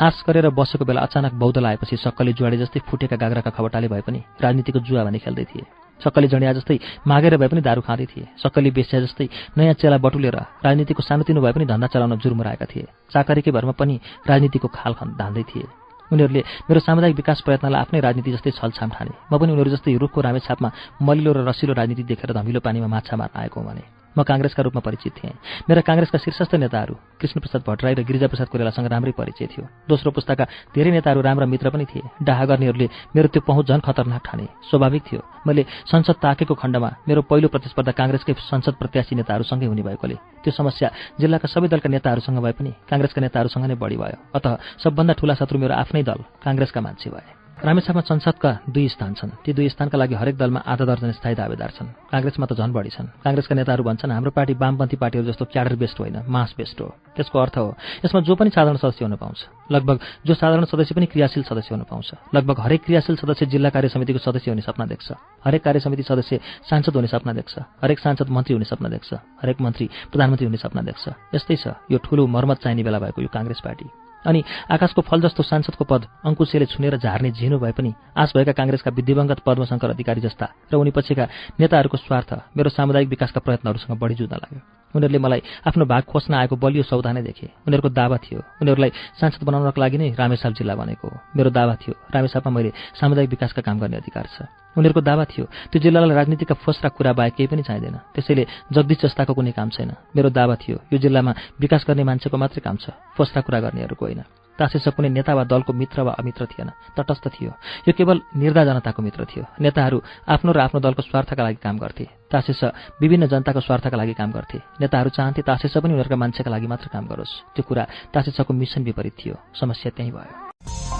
आश गरेर बसेको बेला अचानक बौद्ध लागेपछि सक्कली जुवाडे जस्तै फुटेका गाग्राका खबटाले भए पनि राजनीतिको जुवा भने खेल्दै थिए। सक्कली जडिया जस्तै मागेर भए पनि दारू खाँदै थिए। सक्कली बेस्या जस्तै नयाँ चेला बटुलेर राजनीतिको सानोतिनो भए पनि धन्दा चलाउन जुर्मुराएका थिए। चाकरीकै भरमा पनि राजनीतिको खाल धान्दै थिए। उनीहरूले मेरो सामुदायिक विकास प्रयत्नलाई आफ्नै राजनीति जस्तै छलछाम ठाने। म पनि उनीहरू जस्तै रुखको रामेछापमा मलिलो र रसिलो राजनीति देखेर धमिलो पानीमा माछा मार्न आएको भने। म काङ्ग्रेसका रूपमा परिचित थिएँ। मेरा काङ्ग्रेसका शीर्षस्थ नेताहरू कृष्णप्रसाद भट्टराई र गिरिजाप्रसाद कोइरालासँग राम्रै परिचय थियो। दोस्रो पुस्ताका धेरै नेताहरू राम्रा मित्र पनि थिए। डाहा गर्नेहरूले मेरो त्यो पहुँच झन् खतरनाक ठाने। स्वाभाविक थियो। मैले संसद ताकेको खण्डमा मेरो पहिलो प्रतिस्पर्धा काङ्ग्रेसकै संसद प्रत्याशी नेताहरूसँगै हुने भएकोले त्यो समस्या जिल्लाका सबै दलका नेताहरूसँग भए पनि काङ्ग्रेसका नेताहरूसँग नै बढी भयो। अत सबभन्दा ठूला शत्रु मेरो आफ्नै दल काङ्ग्रेसका मान्छे भए। रामेछापमा संसदका दुई स्थान छन्। ती दुई स्थानका लागि हरेक दलमा आधा दर्जन स्थायी दावेदार छन्। काङ्ग्रेसमा त झन् बढी छन्। काङ्ग्रेसका नेताहरू भन्छन् हाम्रो पार्टी वामपन्थी पार्टीहरू जस्तो क्याडर बेस्ट होइन मास बेस्ट हो। त्यसको अर्थ हो यसमा जो पनि साधारण सदस्य हुन पाउँछ लगभग जो साधारण सदस्य पनि क्रियाशील सदस्य हुन पाउँछ लगभग हरेक क्रियाशील सदस्य जिल्ला कार्य समितिको सदस्य हुने सपना देख्छ। हरेक कार्य समिति सदस्य सांसद हुने सपना देख्छ। हरेक सांसद मन्त्री हुने सपना देख्छ। हरेक मन्त्री प्रधानमन्त्री हुने सपना देख्छ। यस्तै छ यो ठुलो मर्मत चाहिने बेला भएको यो काङ्ग्रेस पार्टी। अनि आकाशको फल जस्तो सांसदको पद अङ्कुशेले छुनेर झार्ने झिनो भए पनि आश भएका काङ्ग्रेसका विधिवङ्गत पद्मशङ्कर अधिकारी जस्ता र उनी पछिका नेताहरूको स्वार्थ मेरो सामुदायिक विकासका प्रयत्नहरूसँग बढी जुदा लाग्यो। उनीहरूले मलाई आफ्नो भाग खोज्न आएको बलियो सौदा नै देखे। उनीहरूको दावा थियो उनीहरूलाई सांसद बनाउनको लागि नै रामेसाप जिल्ला बनेको मेरो दावा थियो रामेसापमा मैले सामुदायिक विकासका काम गर्ने अधिकार छ। उनीहरूको दावा थियो त्यो जिल्लालाई राजनीतिका फोस्रा कुरा बाहेक केही पनि चाहिँदैन। त्यसैले जगदीश जस्ताको कुनै काम छैन। मेरो दावा थियो यो जिल्लामा विकास गर्ने मान्छेको मात्रै काम छ फोस्रा कुरा गर्नेहरूको होइन। तासेस कुनै नेता वा दलको मित्र वा अमित्र थिएन तटस्थ थियो। यो केवल निर्दा जनताको मित्र थियो। नेताहरू आफ्नो र आफ्नो दलको स्वार्थका लागि काम गर्थे। तासेस विभिन्न जनताको स्वार्थका लागि काम गर्थे। नेताहरू चाहन्थे तासेस पनि उनीहरूका मान्छेका लागि मात्र काम गरोस्। त्यो कुरा तासेसको मिसन विपरीत थियो। समस्या त्यही भयो।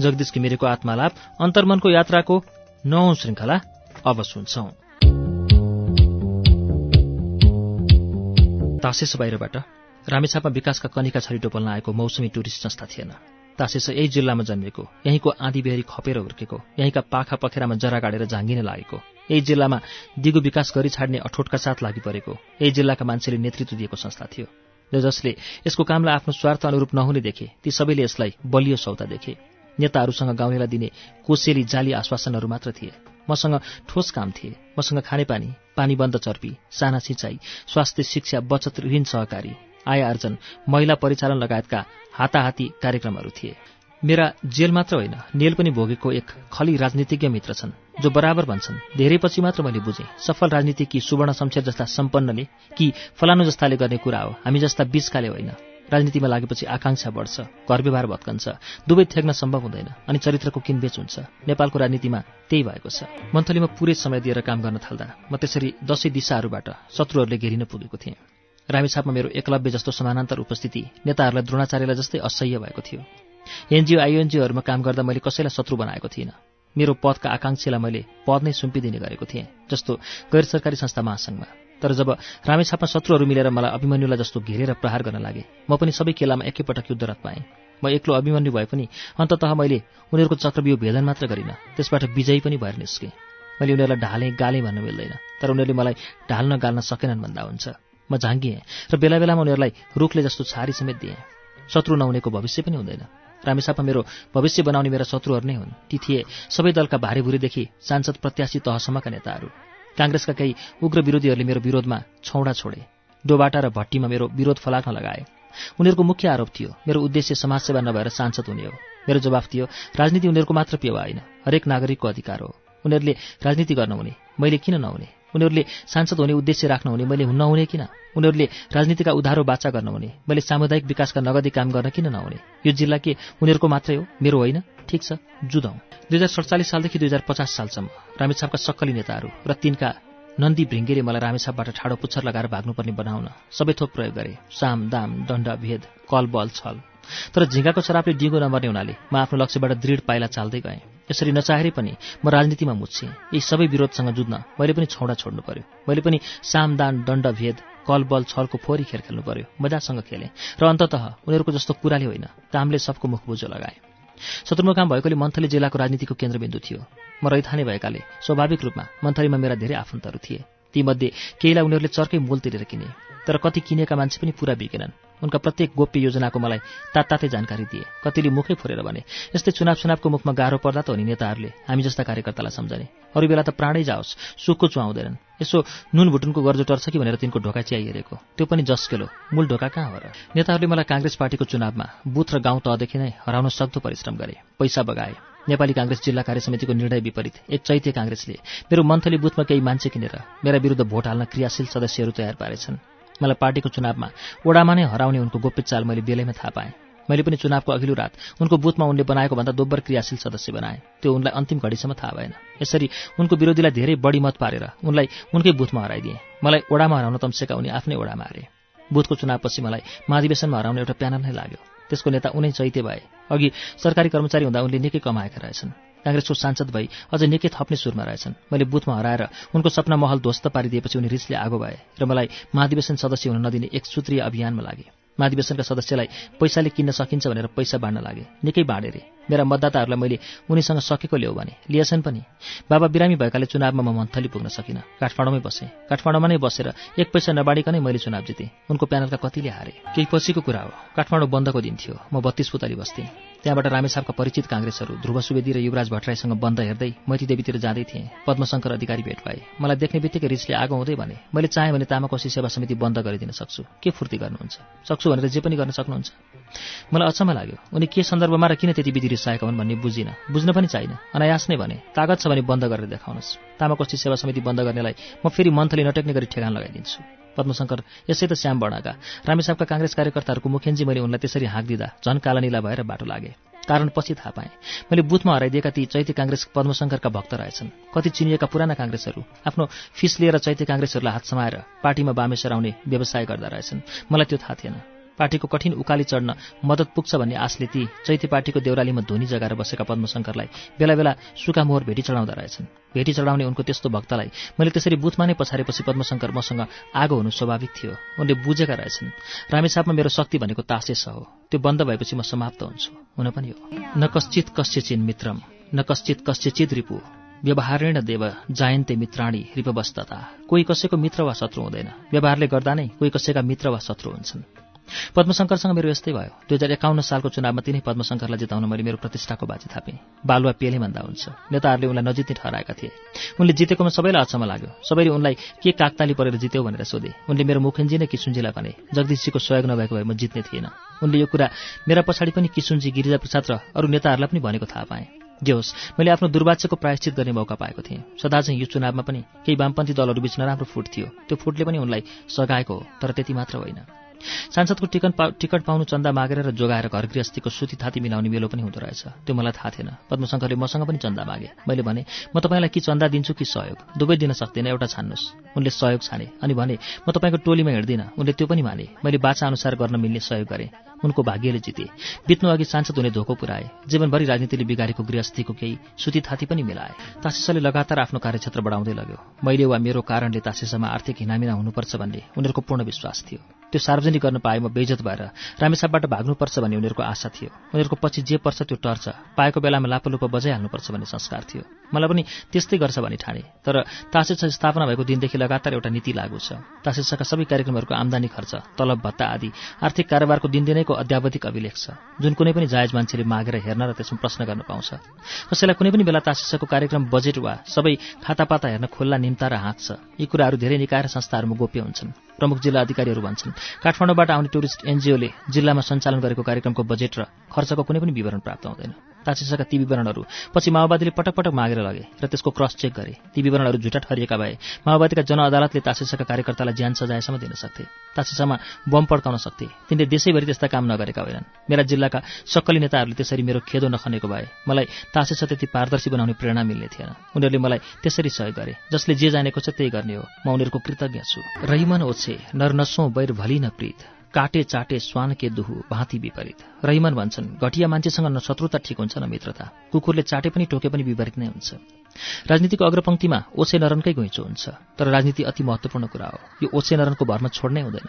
जगदीश घिमिरेको आत्मालाप अन्तर्मनको यात्राको नौ श्रृङ्खला अब सुन्छौं। तासेस बाहिरबाट रामेछापमा विकासका कनिका छरिटो बोल्न आएको मौसमी टुरिस्ट संस्था थिएन। तासेस यही जिल्लामा जन्मेको यहीँको आँधीबेहरी खपेर हुर्केको यहीँका पाखा पखेरामा जरा गाडेर झाँगिन लागेको यही जिल्लामा दिगो विकास गरी छाड्ने अठोटका साथ लागि परेको यही जिल्लाका मान्छेले नेतृत्व दिएको संस्था थियो। र जसले यसको कामलाई आफ्नो स्वार्थ अनुरूप नहुने देखे ती सबैले यसलाई बलियो सौदा देखे। नेताहरूसँग गाउँलेलाई दिने कोसेली जाली आश्वासनहरू मात्र थिए। मसँग ठोस काम थिए। मसँग खानेपानी पानी बन्द चर्पी साना सिँचाइ स्वास्थ्य शिक्षा बचत ऋण सहकारी आय आर्जन महिला परिचालन लगायतका हाताहाती कार्यक्रमहरू थिए। मेरा जेल मात्र होइन नेल पनि भोगेको एक खली राजनीतिज्ञ मित्र छन् जो बराबर भन्छन् धेरै पछि मात्र मैले बुझेँ सफल राजनीति कि सुवर्ण शमशेर जस्ता सम्पन्नले कि फलानु जस्ताले गर्ने कुरा हो। हामी जस्ता बिचकाले होइन। राजनीतिमा लागेपछि आकाङ्क्षा बढ्छ घर व्यवहार भत्कन्छ दुवै थ्याक्न सम्भव हुँदैन अनि चरित्रको किनबेच हुन्छ। नेपालको राजनीतिमा त्यही भएको छ। मन्थलीमा पुरै समय दिएर काम गर्न थाल्दा म त्यसरी दसैँ दिशाहरूबाट शत्रुहरूले घेरिन पुगेको थिएँ। रामेछापमा मेरो एकलव्य जस्तो समानान्तर उपस्थिति नेताहरूलाई द्रोणाचार्यलाई जस्तै असह्य भएको थियो। एनजिओ आइएनजिओहरूमा काम गर्दा मैले कसैलाई शत्रु बनाएको थिइनँ। मेरो पदका आकाङ्क्षीलाई मैले पद नै सुम्पिदिने गरेको थिएँ जस्तो गैर सरकारी संस्था महासङ्घमा। तर जब रामेछापमा शत्रुहरू मिलेर मलाई अभिमन्युलाई जस्तो घेरेर प्रहार गर्न लागे म पनि सबै केलामा एकैपटक युद्धरत पाएँ। म एक्लो अभिमन्यु भए पनि अन्ततः मैले उनीहरूको चक्रव्यूह भेदन मात्र गरिनँ त्यसबाट विजयी पनि भएर निस्केँ। मैले उनीहरूलाई ढालेँ गालेँ भन्न मिल्दैन तर उनीहरूले मलाई ढाल्न गाल्न सकेनन् भन्दा हुन्छ। म झाङ्गिएँ र बेला बेलामा उनीहरूलाई रुखले जस्तो छारी समेत दिएँ। शत्रु नहुनेको भविष्य पनि हुँदैन। रामेसापमा मेरो भविष्य बनाउने मेरा शत्रुहरू नै हुन्। ती थिए सबै दलका भारीभुरीदेखि सांसद प्रत्याशी तहसम्मका नेताहरू। काङ्ग्रेसका केही उग्र विरोधीहरूले मेरो विरोधमा छौडा छोडे डोबाटा र भट्टीमा मेरो विरोध फलाक्न लगाए। उनीहरूको मुख्य आरोप थियो मेरो उद्देश्य समाजसेवा नभएर सांसद हुने हो। मेरो जवाफ थियो राजनीति उनीहरूको मात्र पेवा होइन हरेक नागरिकको अधिकार हो। उनीहरूले राजनीति गर्न हुने मैले किन नहुने? उनीहरूले सांसद हुने उद्देश्य राख्न हुने मैले नहुने किन? उनीहरूले राजनीतिका उधारो बाचा गर्न हुने मैले सामुदायिक विकासका नगदी काम गर्न किन नहुने? यो जिल्ला के उनीहरूको मात्रै हो मेरो होइन? ठिक छ जुधौँ। दुई हजार सडचालिस सालदेखि दुई हजार पचास सालसम्म रामेछापका सक्कली नेताहरू र तिनका नन्दी भृङ्गेले मलाई रामेछापबाट ठाडो पुच्छर लगाएर भाग्नुपर्ने बनाउन सबै थोक प्रयोग गरे। साम दाम दण्ड भेद कल बल छल। तर झिङ्गाको शराबले डिगो नमर्ने हुनाले म आफ्नो लक्ष्यबाट दृढ पाइला चाल्दै गएँ। यसरी नचाहेरै पनि म राजनीतिमा मुच्छेँ। यी सबै विरोधसँग जुझ्न मैले पनि छौडा छोड्नु पर्यो। मैले पनि सामदान दण्ड भेद कल बल छलको फोरी खेल खेल्नु पर्यो। मजासँग खेलेँ। र अन्तत उनीहरूको जस्तो कुराले होइन कामले सबको मुखबुझो लगाए। सदरमुकाम भएकोले मन्थली जिल्लाको राजनीतिको केन्द्रबिन्दु थियो। म रैथाने भएकाले स्वाभाविक रूपमा मन्थलीमा मेरा धेरै आफन्तहरू थिए। तीमध्ये केहीलाई उनीहरूले चर्कै मोल तिरेर किने तर कति किनेका मान्छे पनि पुरा बिकेनन्। उनका प्रत्येक गोप्य योजनाको मलाई तात्तातै जानकारी दिए। कतिले मुखै फोरेर भने यस्तै चुनाव चुनावको मुखमा गाह्रो पर्दा त हो नि नेताहरूले हामी जस्ता कार्यकर्तालाई सम्झने। अरू बेला त प्राणै जाओस् सुखको चुहाउँदैनन् यसो नुन भुटुनको गर्जो टर्छ कि भनेर तिनको ढोका चिया त्यो पनि जस्केलो। मूल ढोका कहाँ हो र? नेताहरूले मलाई काङ्ग्रेस पार्टीको चुनावमा बुथ र गाउँ तहदेखि नै हराउन सक्दो परिश्रम गरे। पैसा बगाए। नेपाली काङ्ग्रेस जिल्ला कार्य समितिको निर्णय विपरीत। एक चैत्य काङ्ग्रेसले मेरो मन्थली बुथमा केही मान्छे किनेर मेरा विरुद्ध भोट हाल्न क्रियाशील सदस्यहरू तयार पारेछन्। मलाई पार्टीको चुनावमा ओडामा नै हराउने उनको गोप्य चाल मैले बेलैमा थाहा पाएँ। मैले पनि चुनावको अघिल्लो रात उनको बुथमा उनले बनाएको भन्दा दोब्बर क्रियाशील सदस्य बनाए। त्यो उनलाई अन्तिम घडीसम्म थाहा भएन। यसरी उनको विरोधीलाई धेरै बढी मत पारेर उनलाई उनकै बुथमा हराइदिए। मलाई ओडामा हराउन तम्सेका उनी आफ्नै ओडामा हारे। बुथको चुनावपछि मलाई महाधिवेशनमा हराउने एउटा प्यानल नै लाग्यो। त्यसको नेता उनै चैते भए। अघि सरकारी कर्मचारी हुँदा उनले निकै कमाएका रहेछन्। काङ्ग्रेसको सांसद भई अझ निकै थप्ने सुरमा रहेछन्। मैले बुथमा हराएर उनको सपना महल ध्वस्त पारिदिएपछि उनी रिसले आगो भए र मलाई महाधिवेशन सदस्य हुन नदिने एक सूत्रीय अभियानमा लागे। महाधिवेशनका सदस्यलाई पैसाले किन्न सकिन्छ भनेर पैसा बाँड्न लागे। निकै बाँडे रे मेरा मतदाताहरूलाई मैले उनीसँग सकेको ल्याऊ भने। लिएछन् पनि। बाबा बिरामी भएकाले चुनावमा म मन्थली पुग्न सकिनँ। काठमाडौँमै बसेँ। काठमाडौँमा नै बसेर एक पैसा नबाडिकनै मैले चुनाव जितेँ। उनको प्यानलका कतिले हारे। केही पछिको कुरा हो। काठमाडौँ बन्दको दिन थियो। म बत्तीस पुतली बस्थेँ। त्यहाँबाट रामेसापका परिचित काङ्ग्रेसहरू ध्रुव सुवेदी र युवराज भट्टराईसँग बन्द हेर्दै मैती देवीतिर जाँदै थिएँ। पद्मशङ्कर अधिकारी भेट पाए मलाई देख्ने बित्तिकै रिसले आगो हुँदै भने मैले चाहेँ भने तामाकोशी सेवा समिति बन्द गरिदिन सक्छु। के फुर्ती गर्नुहुन्छ? सक्छु भनेर जे पनि गर्न सक्नुहुन्छ। मलाई अचम्म लाग्यो। उनी के सन्दर्भमा र किन त्यति विधि रिसाएका हुन् भन्ने बुझिनँ। बुझ्न पनि चाहिन। अनायास नै भने तागत छ भने बन्द गरेर देखाउनुहोस्। तामाकोशी सेवा समिति बन्द गर्नेलाई म फेरि मन्थली नटेक्ने गरी ठेगान लगाइदिन्छु। पद्मशङ्कर यसै त श्याम वर्णका। रामेसापका काङ्ग्रेस कार्यकर्ताहरूको मुखेन्जी मैले उनलाई त्यसरी हाँक दिँदा झन् भएर बाटो लागे। कारण पछि थाहा पाएँ। मैले बुथमा हराइदिएका ती चैते काङ्ग्रेस पद्मशङ्करका भक्त रहेछन्। कति चिनिएका पुराना काङ्ग्रेसहरू आफ्नो फिस लिएर चैते काङ्ग्रेसहरूलाई हात समाएर पार्टीमा बामेश्वर आउने व्यवसाय गर्दा रहेछन्। मलाई त्यो थाहा थिएन। पार्टीको कठिन उकाली चढ्न मद्दत पुग्छ भन्ने आशले ती चैते पार्टीको देउरालीमा धुनी जगाएर बसेका पद्मशङ्करलाई बेला बेला सुका मोहर भेटी चढाउँदा रहेछन्। भेटी चढाउने उनको त्यस्तो भक्तलाई मैले त्यसरी बुथमा नै पछारेपछि पद्मशङ्कर मसँग आगो हुनु स्वाभाविक थियो। उनले बुझेका रहेछन्। रामेसापमा मेरो शक्ति भनेको तासेस हो। त्यो बन्द भएपछि म समाप्त हुन्छु। हुन पनि हो। न कश्चित कश्यचिन मित्रम न कश्चित कश्यचित रिपु। व्यवहारेण देव जायन्ते मित्राणी रिपवस्तता। कोही कसैको मित्र वा शत्रु हुँदैन। व्यवहारले गर्दा नै कोही कसैका मित्र वा शत्रु हुन्छन्। पद्मशङ्करसँग मेरो यस्तै भयो। दुई हजार एकाउन्न सालको चुनावमा तिनै पद्मशङ्करलाई जिताउन मैले मेरो प्रतिष्ठाको बाजी थापेँ। बालुवा पेले भन्दा हुन्छ। नेताहरूले उनलाई नजित्ने ठहराएका थिए। उनले जितेकोमा सबैलाई अचम्म लाग्यो। सबैले उनलाई के काकताली परेर जित्यो भनेर सोधे। उनले मेरो मुखेन्जी नै किसुनजीलाई भने जगदीशजीको सहयोग नभएको भए म जित्ने थिएन। उनले यो कुरा मेरा पछाडि पनि किसुनजी गिरिजाप्रसाद र अरू नेताहरूलाई पनि भनेको थाहा पाएँ। जे होस् मैले आफ्नो दुर्वाच्यको प्रायश्चित गर्ने मौका पाएको थिएँ। सदा चाहिँ यो चुनावमा पनि केही वामपन्थी दलहरू बीच नराम्रो फुट थियो। त्यो फुटले पनि उनलाई सघाएको हो तर त्यति मात्र होइन। सांसदको टिकट टिकट पाउनु चन्दा मागेर र जोगाएर घर गृहस्थीको सुती थाती मिलाउने मेलो पनि हुँदो रहेछ। त्यो मलाई थाहा थिएन। पद्मशङ्करले मसँग पनि चन्दा मागे। मैले भने म तपाईँलाई कि चन्दा दिन्छु कि सहयोग? दुवै दिन सक्दिनँ एउटा छान्नुहोस् उनले सहयोग छाने। अनि भने म तपाईँको टोलीमा हिँड्दिनँ उनले त्यो पनि माने। मैले बाचा अनुसार गर्न मिल्ने सहयोग गरेँ। उनको भाग्यले जिते। बित्नु अघि सांसद हुने धोको पुऱ्याए जीवनभरि राजनीतिले बिगारेको गृहस्थीको केही सुती थाती पनि मिलाए। तासिसले लगातार आफ्नो कार्यक्षेत्र बढाउँदै लग्यो। मैले वा मेरो कारणले तासिसमा आर्थिक हिनामिना हुनुपर्छ भन्ने उनीहरूको पूर्ण विश्वास थियो। त्यो सार्वजनिक गर्न पाए म बेजत भएर रामेसापबाट भाग्नुपर्छ भन्ने उनीहरूको आशा थियो। उनीहरूको पछि जे पर्छ त्यो टर्छ। पाएको बेलामा लापलुप बजाइहाल्नुपर्छ भन्ने संस्कार थियो। मलाई पनि त्यस्तै गर्छ भन्ने ठाने। तर तासेस स्थापना भएको दिनदेखि लगातार एउटा नीति लागू छ। तासेसका सबै कार्यक्रमहरूको आमदानी खर्च तलब भत्ता आदि आर्थिक कारोबारको दिनदिनैको अध्यावधिक अभिलेख छ जुन कुनै पनि जायज मान्छेले मागेर हेर्न र त्यसमा प्रश्न गर्न पाउँछ। कसैलाई कुनै पनि बेला तासेसको कार्यक्रम बजेट वा सबै खातापाता हेर्न खोल्ला निम्ता र हात छ। यी कुराहरू धेरै निकाय र संस्थाहरूमा गोप्य हुन्छन् प्रमुख जिल्ला अधिकारीहरू भन्छन्। काठमाडौँबाट आउने टुरिस्ट एनजिओले जिल्लामा सञ्चालन गरेको कार्यक्रमको बजेट र खर्चको कुनै पनि विवरण प्राप्त हुँदैन। तासिसका ती विवरणहरू। पछि माओवादीले पटक पटक मागेर लगे र त्यसको क्रस चेक गरे। ती विवरणहरू झुटा ठरिएका भए माओवादीका जनअदालतले तासिसका कार्यकर्तालाई ज्यान सजायसम्म दिन सक्थे। तासिसामा बम पड्काउन सक्थे। तिनले देशैभरि त्यस्ता काम नगरेका होइनन्। मेरा जिल्लाका सक्कली नेताहरूले त्यसरी मेरो खेदो नखनेको भए मलाई तासिस त्यति पारदर्शी बनाउने प्रेरणा मिल्ने थिएन। उनीहरूले मलाई त्यसरी सहयोग गरे जसले जे जानेको छ त्यही गर्ने हो। म उनीहरूको कृतज्ञ छु। रहिमन ओछे नर नसौँ बैर भली न प्रीत। काटे चाटे स्वान के दुहु भाँति विपरीत। रहिमन भन्छन् घटिया मान्छेसँग न शत्रुता ठिक हुन्छ न मित्रता। कुकुरले चाटे पनि टोके पनि विपरीत नै हुन्छ। राजनीतिको अग्रपङ्क्तिमा ओछे नरनकै घुइँचो हुन्छ। तर राजनीति अति महत्वपूर्ण कुरा हो। यो ओछे नरनको भरमा छोड्नै हुँदैन।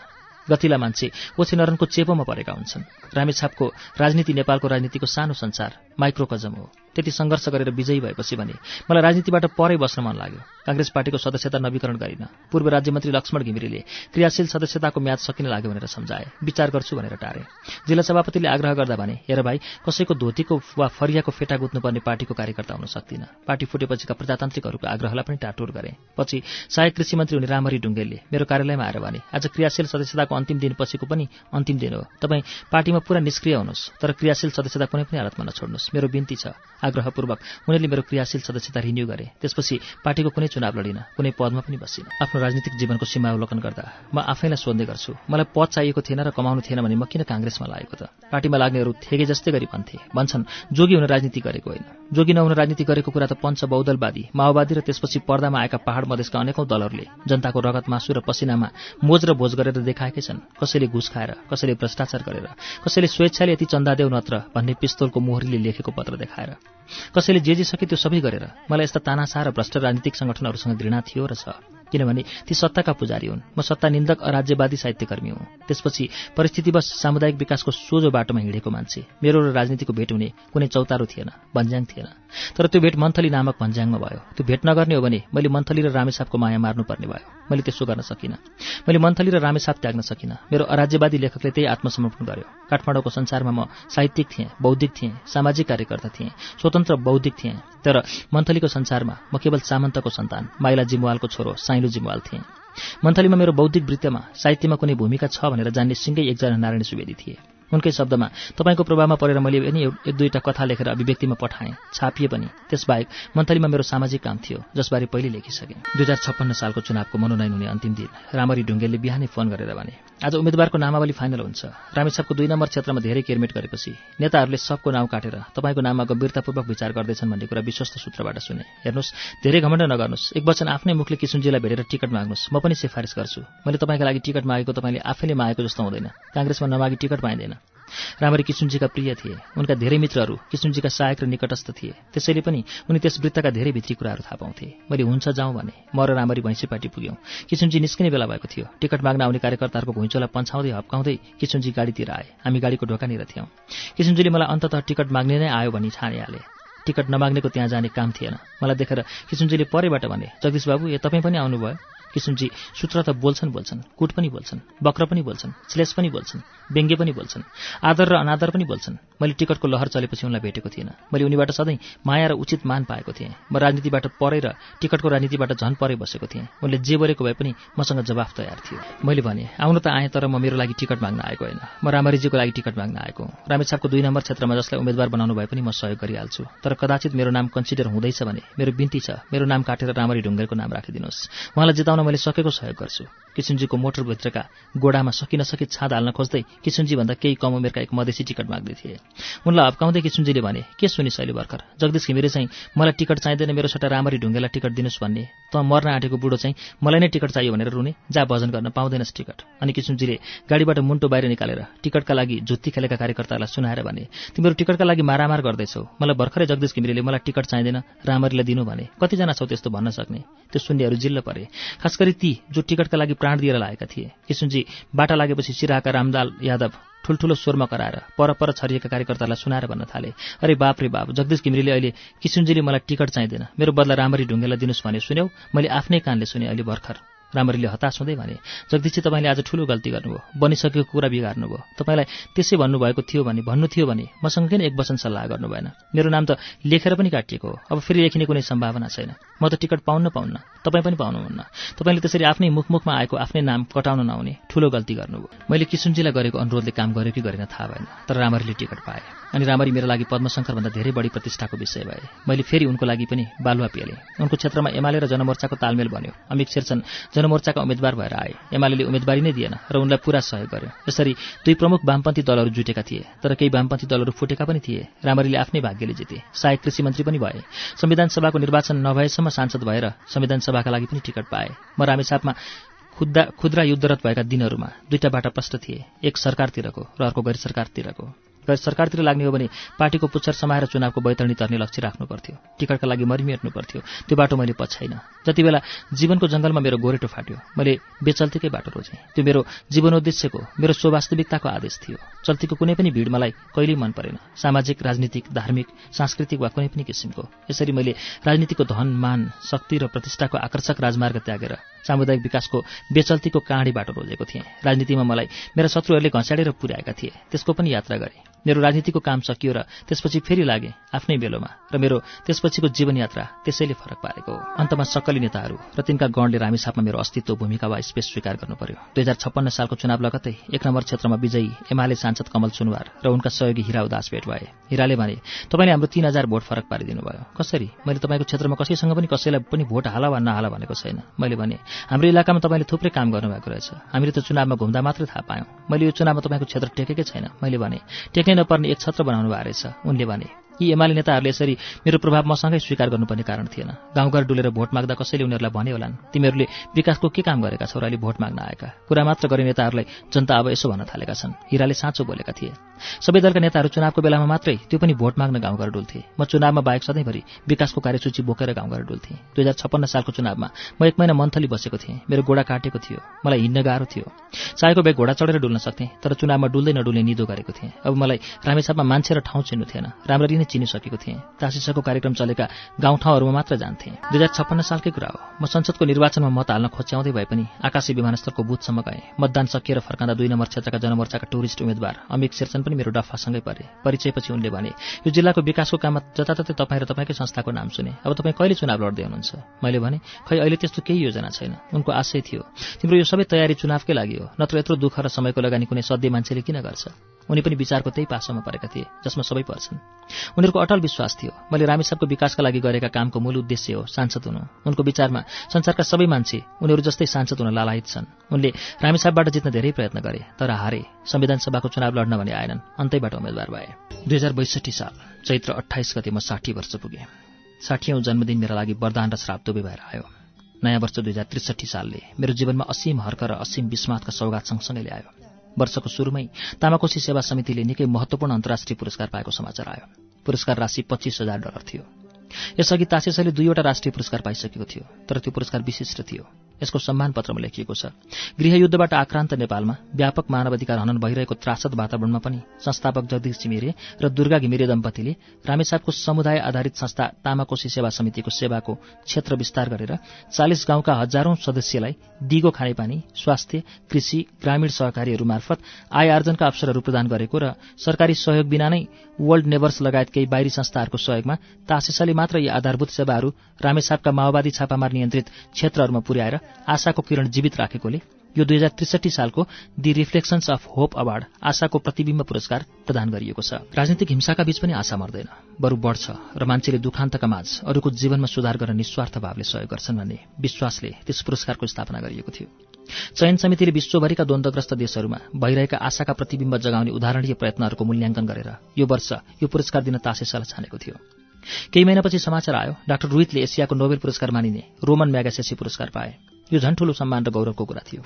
गतिला मान्छे ओछे नरनको चेपोमा परेका हुन्छन्। रामेछापको राजनीति नेपालको राजनीतिको सानो संसार माइक्रोकजम हो। त्यति सङ्घर्ष गरेर विजयी भएपछि भने मलाई राजनीतिबाट परै बस्न मन लाग्यो। काङ्ग्रेस पार्टीको सदस्यता नवीकरण गरिन। पूर्व राज्यमन्त्री लक्ष्मण घिमिरेले क्रियाशील सदस्यताको म्याद सकिन लाग्यो भनेर सम्झाए। विचार गर्छु भनेर टारे। जिल्ला सभापतिले आग्रह गर्दा भने हेर भाइ कसैको धोतीको वा फरियाको फेटा गुत्नुपर्ने पार्टीको कार्यकर्ता हुन सक्दिनँ। पार्टी फुटेपछिका प्रजातान्त्रिकहरूको आग्रहलाई पनि टाटुर गरे। पछि सहायक कृषि मन्त्री हुने रामहरी ढुङ्गेलले मेरो कार्यालयमा आएर भने आज क्रियाशील सदस्यताको अन्तिम दिन पछिको पनि अन्तिम दिन हो। तपाईँ पार्टीमा पुरा निष्क्रिय हुनुहोस् तर क्रियाशील सदस्यता कुनै पनि हालतमा नछोड्नुहोस्। मेरो बिन्ती छ। आग्रहपूर्वक उनीहरूले मेरो क्रियाशील सदस्यता रिन्यू गरे। त्यसपछि पार्टीको कुनै चुनाव लडिन कुनै पदमा पनि बसिन। आफ्नो राजनीतिक जीवनको सीमा अवलोकन गर्दा म आफैलाई सोध्ने गर्छु मलाई पद चाहिएको थिएन र कमाउनु थिएन भने म किन काङ्ग्रेसमा लागेको त? पार्टीमा लाग्नेहरू थेगे जस्तै गरी भन्थे। भन्छन् जोगी हुन राजनीति गरेको होइन। जोगी नहुन राजनीति गरेको कुरा त पञ्च बौद्धलवादी माओवादी र त्यसपछि पर्दामा आएका पहाड मधेसका अनेकौं दलहरूले जनताको रगत मासु र पसिनामा मोज र भोज गरेर देखाएकै छन्। कसैले घुस खाएर कसैले भ्रष्टाचार गरेर कसैले स्वेच्छाले यति चन्दा देऊ नत्र भन्ने पिस्तोलको मोहरीले लेखेको पत्र देखाएर। कसैले जे जे सके त्यो सबै गरेर। मलाई यस्ता तानासा र भ्रष्ट राजनीतिक संगठनहरूसँग घृणा थियो र छ। किनभने ती सत्ताका पुजारी हुन्। म सत्ता निन्दक अराज्यवादी साहित्यकर्मी हुँ। त्यसपछि परिस्थितिवश सामुदायिक विकासको सोझो बाटोमा हिँडेको मान्छे। मेरो र राजनीतिको भेट हुने कुनै चौतारो थिएन भन्ज्याङ थिएन। तर त्यो भेट मन्थली नामक भन्ज्याङमा भयो। त्यो भेट नगर्ने हो भने मैले मन्थली र रामेसापको माया मार्नुपर्ने भयो। मैले त्यसो गर्न सकिनँ। मैले मन्थली र रामेसाप त्याग्न सकिनँ। मेरो अराज्यवादी लेखकले त्यही आत्मसमर्पण गर्यो। काठमाडौँको संसारमा म साहित्यिक थिएँ बौद्धिक थिएँ सामाजिक कार्यकर्ता थिएँ स्वतन्त्र बौद्धिक थिएँ। तर मन्थलीको संसारमा म केवल सामन्तको सन्तान माइला जिमवालको छोरो साइलो जिमवाल थिएँ। मन्थलीमा मेरो बौद्धिक वृत्तमा साहित्यमा कुनै भूमिका छ भनेर जान्ने सिंगै एकजना नारायण सुवेदी थिए। उनकै शब्दमा तपाईँको प्रभावमा परेर मैले पनि एक दुईवटा कथा लेखेर अभिव्यक्तिमा पठाएँ छापिए पनि। त्यसबाहेक मन्थलीमा मेरो सामाजिक काम थियो जसबारे पहिले लेखिसकेँ। दुई हजार छप्पन्न सालको चुनावको मनोनयन हुने अन्तिम दिन रामरी ढुङ्गेलले बिहानै फोन गरेर भने आज उम्मेद्वारको नामावली फाइनल हुन्छ। रामेछापको दुई नम्बर क्षेत्रमा धेरै केरमेट गरेपछि नेताहरूले सबको नाउँ काटेर तपाईँको नाममा गम्भीरतापूर्वक विचार गर्दैछन् भन्ने कुरा विश्वस्त सूत्रबाट सुने। हेर्नुहोस् धेरै घमण्ड नगर्नुहोस्। एक वचन आफ्नै मुखले किसुनजीलाई भेटेर टिकट माग्नुहोस्। म पनि सिफारिस गर्छु। मैले तपाईँका लागि टिकट मागेको तपाईँले आफैले मागेको जस्तो हुँदैन। काङ्ग्रेसमा नमागी टिकट पाइँदैन राम्ररी किसुनजीका प्रिय थिए। उनका धेरै मित्रहरू किसुनजीका सहायक र निकटस्थ थिए। त्यसैले पनि उनी त्यस वृत्तका धेरै भित्री कुराहरू थाहा पाउँथे। मैले हुन्छ जाउँ भने म र राम्ररी भैँसीपाटी पुग्यौँ। किसुनजी निस्किने बेला भएको थियो। टिकट माग्न आउने कार्यकर्ताहरूको भुइँचोलाई पन्छाउँदै हप्काउँदै किसुनजी गाडीतिर आए। हामी गाडीको ढोकानिर थियौँ। किसुनजीले मलाई अन्ततः टिकट माग्ने नै आयो भनी छानिहाले। टिकट नमाग्नेको त्यहाँ जाने काम थिएन। मलाई देखेर किसुनजीले परैबाट भने जगदीश बाबु ए तपाईँ पनि आउनुभयो? किसुनजी सूत्र त बोल्छन् बोल्छन् कुट पनि बोल्छन् बक्र पनि बोल्छन् श्लेष पनि बोल्छन् व्यङ्ग्य पनि बोल्छन् आदर र अनादर पनि बोल्छन्। मैले टिकटको लहर चलेपछि उनलाई भेटेको थिइनँ मैले उनीबाट सधैँ माया र उचित मान पाएको थिएँ। म राजनीतिबाट परै र टिकटको राजनीतिबाट झन् परै बसेको थिएँ। उनले जे बोलेको भए पनि मसँग जवाफ तयार थियो। मैले भने आउन त आएँ तर म मेरो लागि टिकट माग्न आएको होइन। म रामरीजीको लागि टिकट माग्न आएको रामेछापको दुई नम्बर क्षेत्रमा जसलाई उम्मेद्वार बनाउनु भए पनि म सहयोग गरिहाल्छु। तर कदाचित मेरो नाम कन्सिडर हुँदैछ भने मेरो बिन्ती छ। मेरो नाम काटेर रामरी ढुङ्गेरको नाम राखिदिनुहोस्। उहाँलाई जिताउन मैले सकेको सहयोग गर्छु। किसुनजीको मोटरभित्रका गोडामा सकि नसकी छाद हाल्न खोज्दै किसुनजीभन्दा केही कम उमेरका एक मधेसी टिकट माग्दै थिए। उनलाई हप्काउँदै किसुनजीले भने के सुनि शैली भर्खर? जगदीश घिमिरे चाहिँ मलाई टिकट चाहिँदैन मेरो छोटा राम्ररी ढुङ्गेलाई टिकट दिनुहोस् भन्ने। त मर्न आँटेको बुढो चाहिँ मलाई नै टिकट चाहियो भनेर रुने। जा भजन गर्न पाउँदैनस् टिकट। अनि किसुनजीले गाडीबाट मुन्टो बाहिर निकालेर टिकटका लागि जुत्ती खेलेका कार्यकर्तालाई सुनाएर भने तिमीहरू टिकटका लागि मारामार गर्दैछौ। मलाई भर्खरै जगदीश घिमिरेले मलाई टिकट चाहिँदैन राम्ररीलाई दिनु भने कतिजना छौ त्यस्तो भन्न सक्ने? त्यो सुन्नेहरू जिल्ल परे। खास गरी ती जो टिकटका लागि प्राण दिएर लागेका थिए। किसुनजी बाटा लागेपछि सिराका रामदाल यादव ठुल्ठुलो स्वरमा कराएर परपर छरिएका कार्यकर्तालाई सुनाएर भन्न थाले। अरे बाप रे बाप जगदीश घिमिरेले अहिले किसुनजीले मलाई टिकट चाहिँदैन। मेरो बदला राम्ररी ढुङ्गेलाई दिनुहोस् भने सुन्यौ मैले आफ्नै कानले सुने अहिले भर्खर। राम्ररीले हताश हुँदै भने जगदीशजी तपाईँले आज ठुलो गल्ती गर्नुभयो। बनिसकेको कुरा बिगार्नुभयो। तपाईँलाई त्यसै भन्नुभएको थियो भने भन्नु थियो भने मसँग किन एक वचन सल्लाह गर्नु भएन। मेरो नाम त लेखेर पनि काटिएको हो। अब फेरि लेखिने कुनै सम्भावना छैन। म त टिकट पाउन्न पाउन्न। तपाईँ पनि पाउनुहुन्न। तपाईँले त्यसरी आफ्नै मुखमुखमा आएको आफ्नै नाम कटाउन नआउने ठुलो गल्ती गर्नुभयो। मैले किसुनजीलाई गरेको अनुरोधले काम गर्यो कि गरेन थाहा भएन तर राम्ररीले टिकट पाएँ। अनि राम्ररी मेरो लागि पद्मशङ्करभन्दा धेरै बढी प्रतिष्ठाको विषय भए। मैले फेरि उनको लागि पनि बालुवा पिएँ उनको क्षेत्रमा एमाले र जनमोर्चाको तालमेल बन्यो। अमित शेरचन जनमोर्चाका उम्मेद्वार भएर आए। एमाले उम्मेदवारी नै दिएन र उनलाई पूरा सहयोग गर्यो। यसरी दुई प्रमुख वामपन्थी दलहरू जुटेका थिए तर केही वामपन्थी दलहरू फुटेका पनि थिए। राम्ररीले आफ्नै भाग्यले जिते। सहायक कृषि मन्त्री पनि भए। संविधान सभाको निर्वाचन नभएसम्म सांसद भएर संविधान सभाका लागि पनि टिकट पाए। म रामेछापमा खुद्दा खुद्रा युद्धरत भएका दिनहरूमा दुईटा बाटा प्रष्ट थिए एक सरकारतिरको र अर्को गैर सरकारतिरको। गैर सरकारतिर लाग्ने हो भने पार्टीको पुच्छर समाएर चुनावको बैतरणी तर्ने लक्ष्य राख्नु पर्थ्यो। टिकटका लागि मरिमेट्नु पर्थ्यो। त्यो बाटो मैले पछ्याइन। जति बेला जीवनको जङ्गलमा मेरो गोरेटो फाट्यो मैले बेचल्तीकै बाटो रोजेँ। त्यो मेरो जीवनोद्देश्यको मेरो स्ववास्तविकताको आदेश थियो। चल्तीको कुनै पनि भिड मलाई कहिल्यै मन परेन। सामाजिक राजनीतिक धार्मिक सांस्कृतिक वा कुनै पनि किसिमको। यसरी मैले राजनीतिको धन मान शक्ति र प्रतिष्ठाको आकर्षक राजमार्ग त्यागेर सामुदायिक विकासको बेचल्तीको काँडी बाटो रोजेको थिएँ। राजनीतिमा मलाई मेरा शत्रुहरूले घँस्याडेर पुर्याएका थिए। त्यसको पनि यात्रा गरेँ। मेरो राजनीतिको काम सकियो र त्यसपछि फेरि लागे आफ्नै बेलोमा र मेरो त्यसपछिको जीवनयात्रा त्यसैले फरक पारेको हो। अन्तमा सक्कली नेताहरू र तिनका गणले रामेछापमा मेरो अस्तित्व भूमिका वा स्पेस स्वीकार गर्नु पर्यो दुई हजार छप्पन्न सालको चुनाव लगतै एक नम्बर क्षेत्रमा विजयी एमाले सांसद कमल सुनवार र उनका सहयोगी हिरा उदास भेट भए। हिराले भने तपाईँले हाम्रो तीन हजार भोट फरक पारिदिनु भयो कसरी? मैले तपाईँको क्षेत्रमा कसैसँग पनि कसैलाई पनि भोट हाला वा नहाला भनेको छैन। मैले भने हाम्रो इलाकामा तपाईँले थुप्रै काम गर्नुभएको रहेछ। हामीले त चुनावमा घुम्दा मात्रै थाहा पायौँ। मैले यो चुनावमा तपाईँको क्षेत्र टेकेकै छैन मैले भने टेक्नै नपर्ने एक छत्र बनाउनु भएको रहेछ। उनले भने यी एमाले नेताहरूले यसरी मेरो प्रभाव मसँगै स्वीकार गर्नुपर्ने कारण थिएन। गाउँघर डुलेर भोट माग्दा कसैले उनीहरूलाई भन्यो होलान्? तिमीहरूले विकासको के काम गरेका छौ र अहिले भोट माग्न आएका? कुरा मात्र गर्ने नेताहरूलाई जनता अब यसो भन्न थालेका छन्। हिराले साँचो बोलेका थिए। सबै दलका नेताहरू चुनावको बेलामा मात्रै त्यो पनि भोट माग्न गाउँघर डुल्थे। म चुनावमा बाहेक सधैँभरि विकासको कार्यसूची बोकेर गाउँघर डुल्थेँ। दुई हजार छप्पन्न सालको चुनावमा म एक महिना मन्थली बसेको थिएँ। मेरो गोडा काटेको थियो। मलाई हिँड्न गाह्रो थियो। चाहेको बेग घोडा चढेर डुल्न सक्थेँ तर चुनावमा डुल्दै नडुल्ने निदो गरेको थिएँ। अब मलाई रामेछापमा मान्छे र ठाउँ चिन्नु थिएन। राम्ररी नै चिनिसकेको थिएँ। तासिसको कार्यक्रम चलेका गाउँठाउँहरूमा मात्र जान्थेँ। दुई हजार छप्पन्न सालकै कुरा हो। म संसदको निर्वाचनमा मत हाल्न खोच्याउँदै भए पनि आकाशी विमानस्थलको बुथसम्म गएँ। मतदान सकिएर फर्काँदा दुई नम्बर क्षेत्रका जनमोर्चाका टुरिस्ट उम्मेद्वार अमिक शेरचन पनि मेरो डफासँगै परे। परिचयपछि उनले भने यो जिल्लाको विकासको काममा जताततै तपाईँ र तपाईँकै संस्थाको नाम सुने। अब तपाईँ कहिले चुनाव लड्दै हुनुहुन्छ? मैले भने खै अहिले त्यस्तो केही योजना छैन। उनको आशय थियो। तिम्रो यो सबै तयारी चुनावकै लागि हो। नत्र यत्रो दुःख र समयको लगानी कुनै सध्य मान्छेले किन गर्छ? उनी पनि विचारको त्यही पासोमा परेका थिए जसमा सबै पर्छन्। उनीहरूको अटल विश्वास थियो। मैले रामेश्वरको विकासका लागि गरेका कामको मूल उद्देश्य हो सांसद हुनु। उनको विचारमा संसारका सबै मान्छे उनीहरू जस्तै सांसद हुन लालायित छन्। उनले रामेसापबाट जित्न धेरै प्रयत्न गरे तर हारे। संविधान सभाको चुनाव लड्न भने आएनन्। अन्तैबाट उम्मेद्वार भए। दुई हजार बैसठी साल चैत्र अठाइस गते म साठी वर्ष पुगेँ। साठीौँ जन्मदिन मेरा लागि वरदान र श्राप दुवै भएर आयो। नयाँ वर्ष दुई हजार त्रिसठी सालले मेरो जीवनमा असीम हर्क र असीम विस्मातका सौगात सँगसँगै ल्यायो। वर्षको सुरुमै तामाकोशी सेवा समितिले निकै महत्वपूर्ण अन्तर्राष्ट्रिय पुरस्कार पाएको समाचार आयो। पुरस्कार राशि पच्चिस हजार डलर थियो। यसअघि तासेसले दुईवटा राष्ट्रिय पुरस्कार पाइसकेको थियो तर त्यो पुरस्कार विशिष्ट थियो। यसको सम्मान पत्रमा लेखिएको छ। गृहयुद्धबाट आक्रान्त नेपालमा व्यापक मानवाधिकार हनन भइरहेको त्रासद वातावरणमा पनि संस्थापक जगदीश चिमिरे र दुर्गा घिमिरे दम्पतिले रामेसापको समुदाय आधारित संस्था तामाकोशी सेवा समितिको सेवाको क्षेत्र विस्तार गरेर चालिस गाउँका हजारौं सदस्यलाई दिगो खानेपानी स्वास्थ्य कृषि ग्रामीण सहकारीहरू मार्फत आय आर्जनका अवसरहरू प्रदान गरेको र सरकारी सहयोग बिना नै वर्ल्ड नेबर्स लगायत केही बाहिरी संस्थाहरूको सहयोगमा तासेसले मात्र यी आधारभूत सेवाहरू रामेसापका माओवादी छापामार नियन्त्रित क्षेत्रहरूमा पुर्याएर आशाको किरण जीवित राखेकोले यो दुई हजार त्रिसठी सालको the Reflections of Hope Award आशाको प्रतिविम्ब पुरस्कार प्रदान गरिएको छ। राजनीतिक हिंसाका बीच पनि आशा मर्दैन। बरु बढ्छ र मान्छेले दुखान्तका माझ अरूको जीवनमा सुधार गर्न निस्वार्थ भावले सहयोग गर्छन् भन्ने विश्वासले त्यस पुरस्कारको स्थापना गरिएको थियो। चयन समितिले विश्वभरिका द्वन्द्वग्रस्त देशहरूमा भइरहेका आशाका प्रतिविम्ब जगाउने उदाहरणीय प्रयत्नहरूको मूल्याङ्कन गरेर यो वर्ष यो पुरस्कार दिन तासेसालाई छानेको थियो। केही महिनापछि समाचार आयो डाक्टर रोहितले एसियाको नोबेल पुरस्कार मानिने रोमन म्यागासेसी पुरस्कार पाए। यो झन् ठूलो सम्मान र गौरवको कुरा थियो।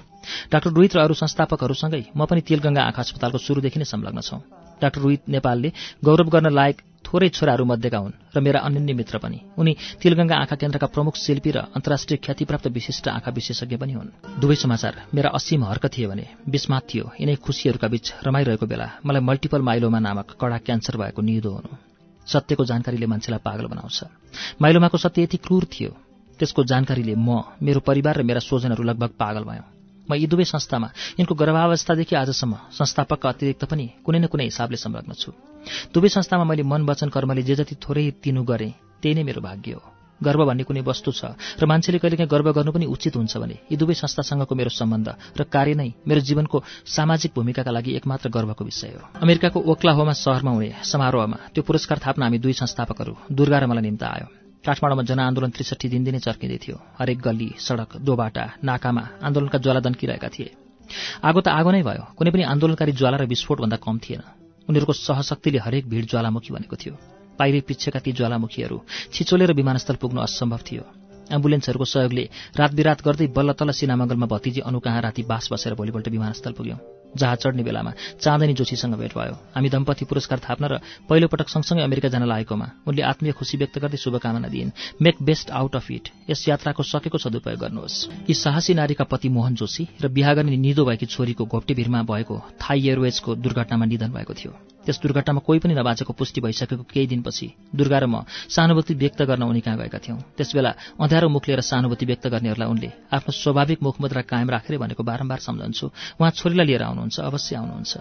डाक्टर रोहित र अरू संस्थापकहरूसँगै म पनि तेलगंगा आँखा अस्पतालको सुरुदेखि नै संलग्न छौं। डाक्टर रोहित नेपालले गौरव गर्न लायक थोरै छोराहरू मध्येका हुन् र मेरा अनन्य मित्र पनि। उनी तिलगंगा आँखा केन्द्रका प्रमुख शिल्पी र अन्तर्राष्ट्रिय ख्यातिप्राप्त विशिष्ट आँखा विशेषज्ञ पनि हुन्। दुवै समाचार मेरा असीम हर्क थिए भने विस्मात थियो। यिनै खुसीहरूका बीच रमाइरहेको बेला मलाई मल्टिपल माइलोमा नामक कडा क्यान्सर भएको निदो हुनु। सत्यको जानकारीले मान्छेलाई पागल बनाउँछ। माइलोमाको सत्य यति क्रूर थियो। त्यसको जानकारीले म मेरो परिवार र मेरा स्वजनहरू लगभग पागल भयौँ। म यी दुवै संस्थामा यिनको गर्भावस्थादेखि आजसम्म संस्थापकका अतिरिक्त पनि कुनै न कुनै हिसाबले संलग्न छु। दुवै संस्थामा मैले मन वचन कर्मले जे जति थोरै तिनु गरेँ त्यही नै मेरो भाग्य हो। गर्व भन्ने कुनै वस्तु छ र मान्छेले कहिलेकाहीँ गर्व गर्नु पनि उचित हुन्छ भने यी दुवै संस्थासँगको मेरो सम्बन्ध र कार्य नै मेरो जीवनको सामाजिक भूमिकाका लागि एकमात्र गर्वको विषय हो। अमेरिकाको ओक्लाहोमा सहरमा हुने समारोहमा त्यो पुरस्कार थाप्न हामी दुई संस्थापकहरू दुर्गा र मलाई निम्त आयो। काठमाडौँमा जनआन्दोलन त्रिसठी दिनदिनै चर्किँदै थियो। हरेक गल्ली सड़क दोबाटा नाकामा आन्दोलनका ज्वाला दन्किरहेका थिए। आगो त आगो नै भयो। कुनै पनि आन्दोलनकारी ज्वाला र विस्फोटभन्दा कम थिएन। उनीहरूको सहशक्तिले हरेक भीड़ ज्वालामुखी बनेको थियो। पाइरे पिच्छेका ती ज्वालामुखीहरू छिचोलेर विमानस्थल पुग्नु असम्भव थियो। एम्बुलेन्सहरूको सहयोगले रात बिरात गर्दै बल्ल तल सिनामङ्गलमा भतिजी अनु कहाँ राति बास बसेर भोलिपल्ट विमानस्थल पुग्यौं। जहाज चढ्ने बेलामा चाँदनी जोशीसँग भेट भयो। हामी दम्पति पुरस्कार थाप्न र पहिलोपटक सँगसँगै अमेरिका जान लागेकोमा उनले आत्मीय खुशी व्यक्त गर्दै शुभकामना दिइन्। Make best out of it. यस यात्राको सकेको सदुपयोग गर्नुहोस्। यी साहसी नारीका पति मोहन जोशी र बिहा गर्ने निदो भएकी छोरीको घोप्टे भिरमा भएको थाई एयरवेजको दुर्घटनामा निधन भएको थियो। त्यस दुर्घटनामा कोही पनि नबाचेको पुष्टि भइसकेको केही दिनपछि दुर्गा र म सहानुभूति व्यक्त गर्न उनी कहाँ गएका थियौँ। त्यसबेला अँध्यारो मुख लिएर सहानुभूति व्यक्त गर्नेहरूलाई उनले आफ्नो स्वाभाविक मुखमुद्रा कायम राखेर भनेको बारम्बार सम्झन्छु। उहाँ छोरीलाई लिएर आउनुहुन्छ अवश्य आउनुहुन्छ।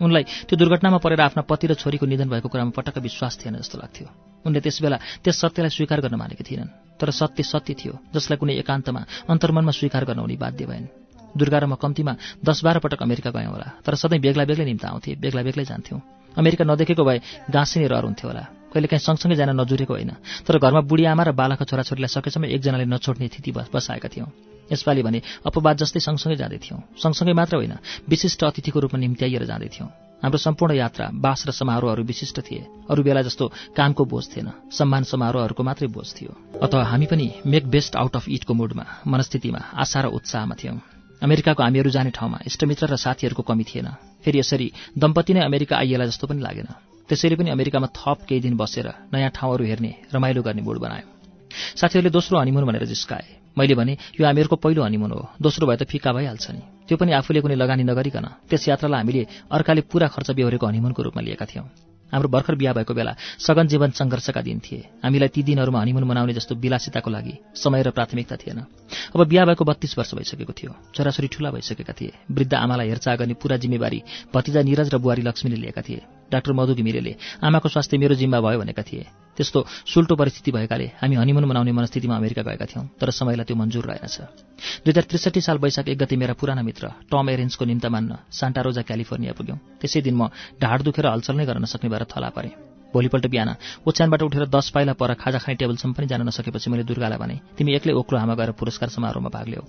उनलाई त्यो दुर्घटनामा परेर आफ्ना पति र छोरीको निधन भएको कुरामा पटक्क विश्वास थिएन जस्तो लाग्थ्यो। उनले त्यसबेला त्यस सत्यलाई स्वीकार गर्न मानेकी थिएनन् तर सत्य सत्य थियो जसलाई कुनै एकान्तमा अन्तर्मनमा स्वीकार गर्न उनी बाध्य भएन्। दुर्गा र म कम्तीमा दस बाह्र पटक अमेरिका गयौँ होला तर सधैँ बेग्ला बेग्लै निम्ता आउँथे बेग्ला बेग्लै जान्थ्यौँ। अमेरिका नदेखेको भए गाँसिने रहर हुन्थ्यो होला। कहिले काहीँ सँगसँगै जान नजुरेको होइन। तर घरमा बुढी आमा र बालकका छोराछोरीलाई सकेसम्म एकजनाले नछोड्ने स्थिति बसाएका थियौँ। यसपालि भने अपवाद जस्तै सँगसँगै जाँदैथ्यौँ सँगसँगै मात्र होइन विशिष्ट अतिथिको रूपमा निम्त्याइएर जाँदैथ्यौँ हाम्रो सम्पूर्ण यात्रा बास र समारोहहरू विशिष्ट थिए। अरू बेला जस्तो कामको बोझ थिएन। सम्मान समारोहहरूको मात्रै बोझ थियो। अथवा हामी पनि मेक बेस्ट आउट अफ इटको मुडमा मनस्थितिमा आशा र उत्साहमा थियौँ। अमेरिकाको हामीहरू जाने ठाउँमा इष्टमित्र र साथीहरूको कमी थिएन। फेरि यसरी दम्पति नै अमेरिका आइएला जस्तो पनि लागेन। त्यसैले पनि अमेरिकामा थप केही दिन बसेर नयाँ ठाउँहरू हेर्ने रमाइलो गर्ने मुड बनायो। साथीहरूले दोस्रो हनिमुन भनेर जिस्काए। मैले भने यो हामीहरूको पहिलो हनिमुन हो। दोस्रो भए त फिका भइहाल्छ नि। त्यो पनि आफूले कुनै लगानी नगरिकन त्यस यात्रालाई हामीले अर्काले पूरा खर्च बेहोरेको हनिमुनको रूपमा लिएका थियौँ। हाम्रो भर्खर बिहा भएको बेला सघन जीवन सङ्घर्षका दिन थिए। हामीलाई ती दिनहरूमा हनिमुन मनाउने जस्तो विलासिताको लागि समय र प्राथमिकता थिएन। अब बिहा भएको बत्तीस वर्ष भइसकेको थियो। छोराछोरी ठुला भइसकेका थिए। वृद्ध आमालाई हेरचाह गर्ने पूरा जिम्मेवारी भतिजा निरज र बुहारी लक्ष्मीले लिएका थिए। डाक्टर मधु घिमिरेले आमाको स्वास्थ्य मेरो जिम्मा भयो भनेका थिए। त्यस्तो सुल्टो परिस्थिति भएकाले हामी हनिमुन मनाउने मनस्थितिमा अमेरिका गएका थियौँ तर समयलाई त्यो मन्जुर रहेनछ। दुई हजार त्रिसठी साल वैशाख एक गति मेरा पुराना मित्र टम एरेन्सको निम्ता मान्न सान्टारोजा क्यालिफोर्निया पुग्यौँ। त्यसै दिन म ढाड दुखेर हलचल नै गर्न नसक्ने भएर थला परेँ। भोलिपल्ट बिहान ओछ्यानबाट उठेर दस पाइला पर खाजा खाने टेबलसम्म पनि जान नसकेपछि मैले दुर्गालाई भने तिमी एक्लै ओक्लो हामा गएर पुरस्कार समारोहमा भाग लिऊ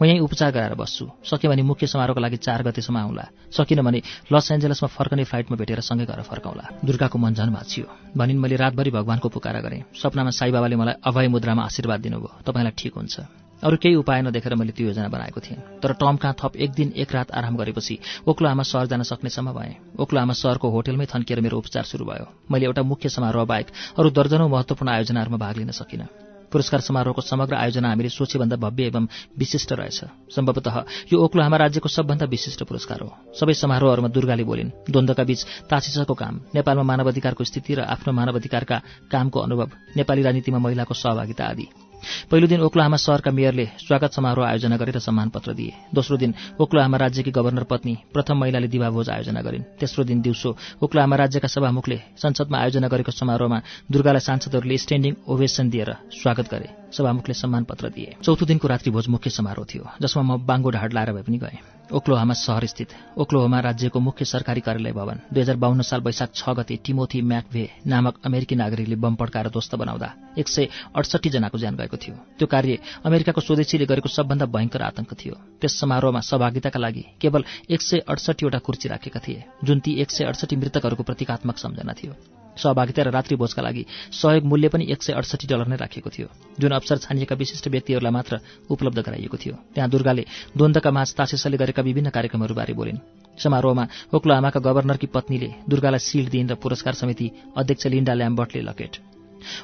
म यहीँ उपचार गराएर बस्छु। सके भने मुख्य समारोहको लागि चार गतेसम्म आउँला। सकिन भने लस एन्जलसमा फर्कने फ्लाइटमा भेटेर सँगै गएर फर्काउँला। दुर्गाको मन झन भाँचियो। भनिन् मैले रातभरि भगवानको पुकारा गरेँ। सपनामा साईबाबाले मलाई अभय मुद्रामा आशीर्वाद दिनुभयो। तपाईँलाई ठिक हुन्छ। अरू केही उपाय नदेखेर मैले त्यो योजना बनाएको थिएँ। तर टम कहाँ थप एक दिन एक रात आराम गरेपछि ओक्लो आमा सहर जान सक्नेसम्म भएँ। ओक्लो आमा सहरको होटेलमै थन्किएर मेरो उपचार सुरु भयो। मैले एउटा मुख्य समारोह बाहेक अरू दर्जनौं महत्वपूर्ण आयोजनाहरूमा भाग लिन सकिनँ। पुरस्कार समारोहको समग्र आयोजना हामीले सोचेभन्दा भव्य एवं विशिष्ट रहेछ। सम्भवतः यो ओक्लो आमा राज्यको सबभन्दा विशिष्ट पुरस्कार हो। सबै समारोहहरूमा दुर्गाले बोलिन् द्वन्द्वका बीच तासिसको काम नेपालमा मानवाधिकारको स्थिति र आफ्नो मानवाधिकारका कामको अनुभव नेपाली राजनीतिमा महिलाको सहभागिता आदि। पहिलो दिन ओक्लाहामा सहरका मेयरले स्वागत समारोह आयोजना गरेर सम्मान पत्र दिए। दोस्रो दिन ओक्लाहामा राज्यकी गभर्नर पत्नी प्रथम महिलाले दिवाभोज आयोजना गरिन्। तेस्रो दिन दिउँसो ओक्लाहामा राज्यका सभामुखले संसदमा आयोजना गरेको समारोहमा दुर्गालाई सांसदहरूले स्ट्यान्डिङ ओभेसन दिएर स्वागत गरे। सभामुखले सम्मान पत्र दिए। चौथो दिनको रात्रिभोज मुख्य समारोह थियो जसमा म बाङ्गो ढाड लाएर भए पनि गएँ। ओक्लोहामा सहरस्थित ओक्लोहोमा राज्यको मुख्य सरकारी कार्यालय भवन। दुई हजार बाहन्न साल वैशाख छ गते टिमोथी म्याकभे नामक अमेरिकी नागरिकले बम पड्काएर ध्वस्त बनाउँदा एक सय अडसठी जनाको ज्यान गएको थियो। त्यो कार्य अमेरिकाको स्वदेशीले गरेको सबभन्दा भयंकर आतंक थियो। त्यस समारोहमा सहभागिताका लागि केवल एक सय अडसठीवटा कुर्ची राखेका थिए जुन ती एक सय अडसठी मृतकहरूको प्रतीकात्मक सम्झना थियो। सहभागिता र रात्रिभोजका लागि सहयोग मूल्य पनि एक सय अडसठी डलर नै राखिएको थियो। जुन अवसर छानिएका विशिष्ट व्यक्तिहरूलाई मात्र उपलब्ध गराइएको थियो। त्यहाँ दुर्गाले द्वन्द्वका माझ तासेसले गरेका विभिन्न कार्यक्रमहरूबारे बोलिन्। समारोहमा ओक्लो आमाका गभर्नरकी पत्नीले दुर्गालाई सिल्ड दिइन् र पुरस्कार समिति अध्यक्ष लिन्डा ल्याम्बर्टले लकेट।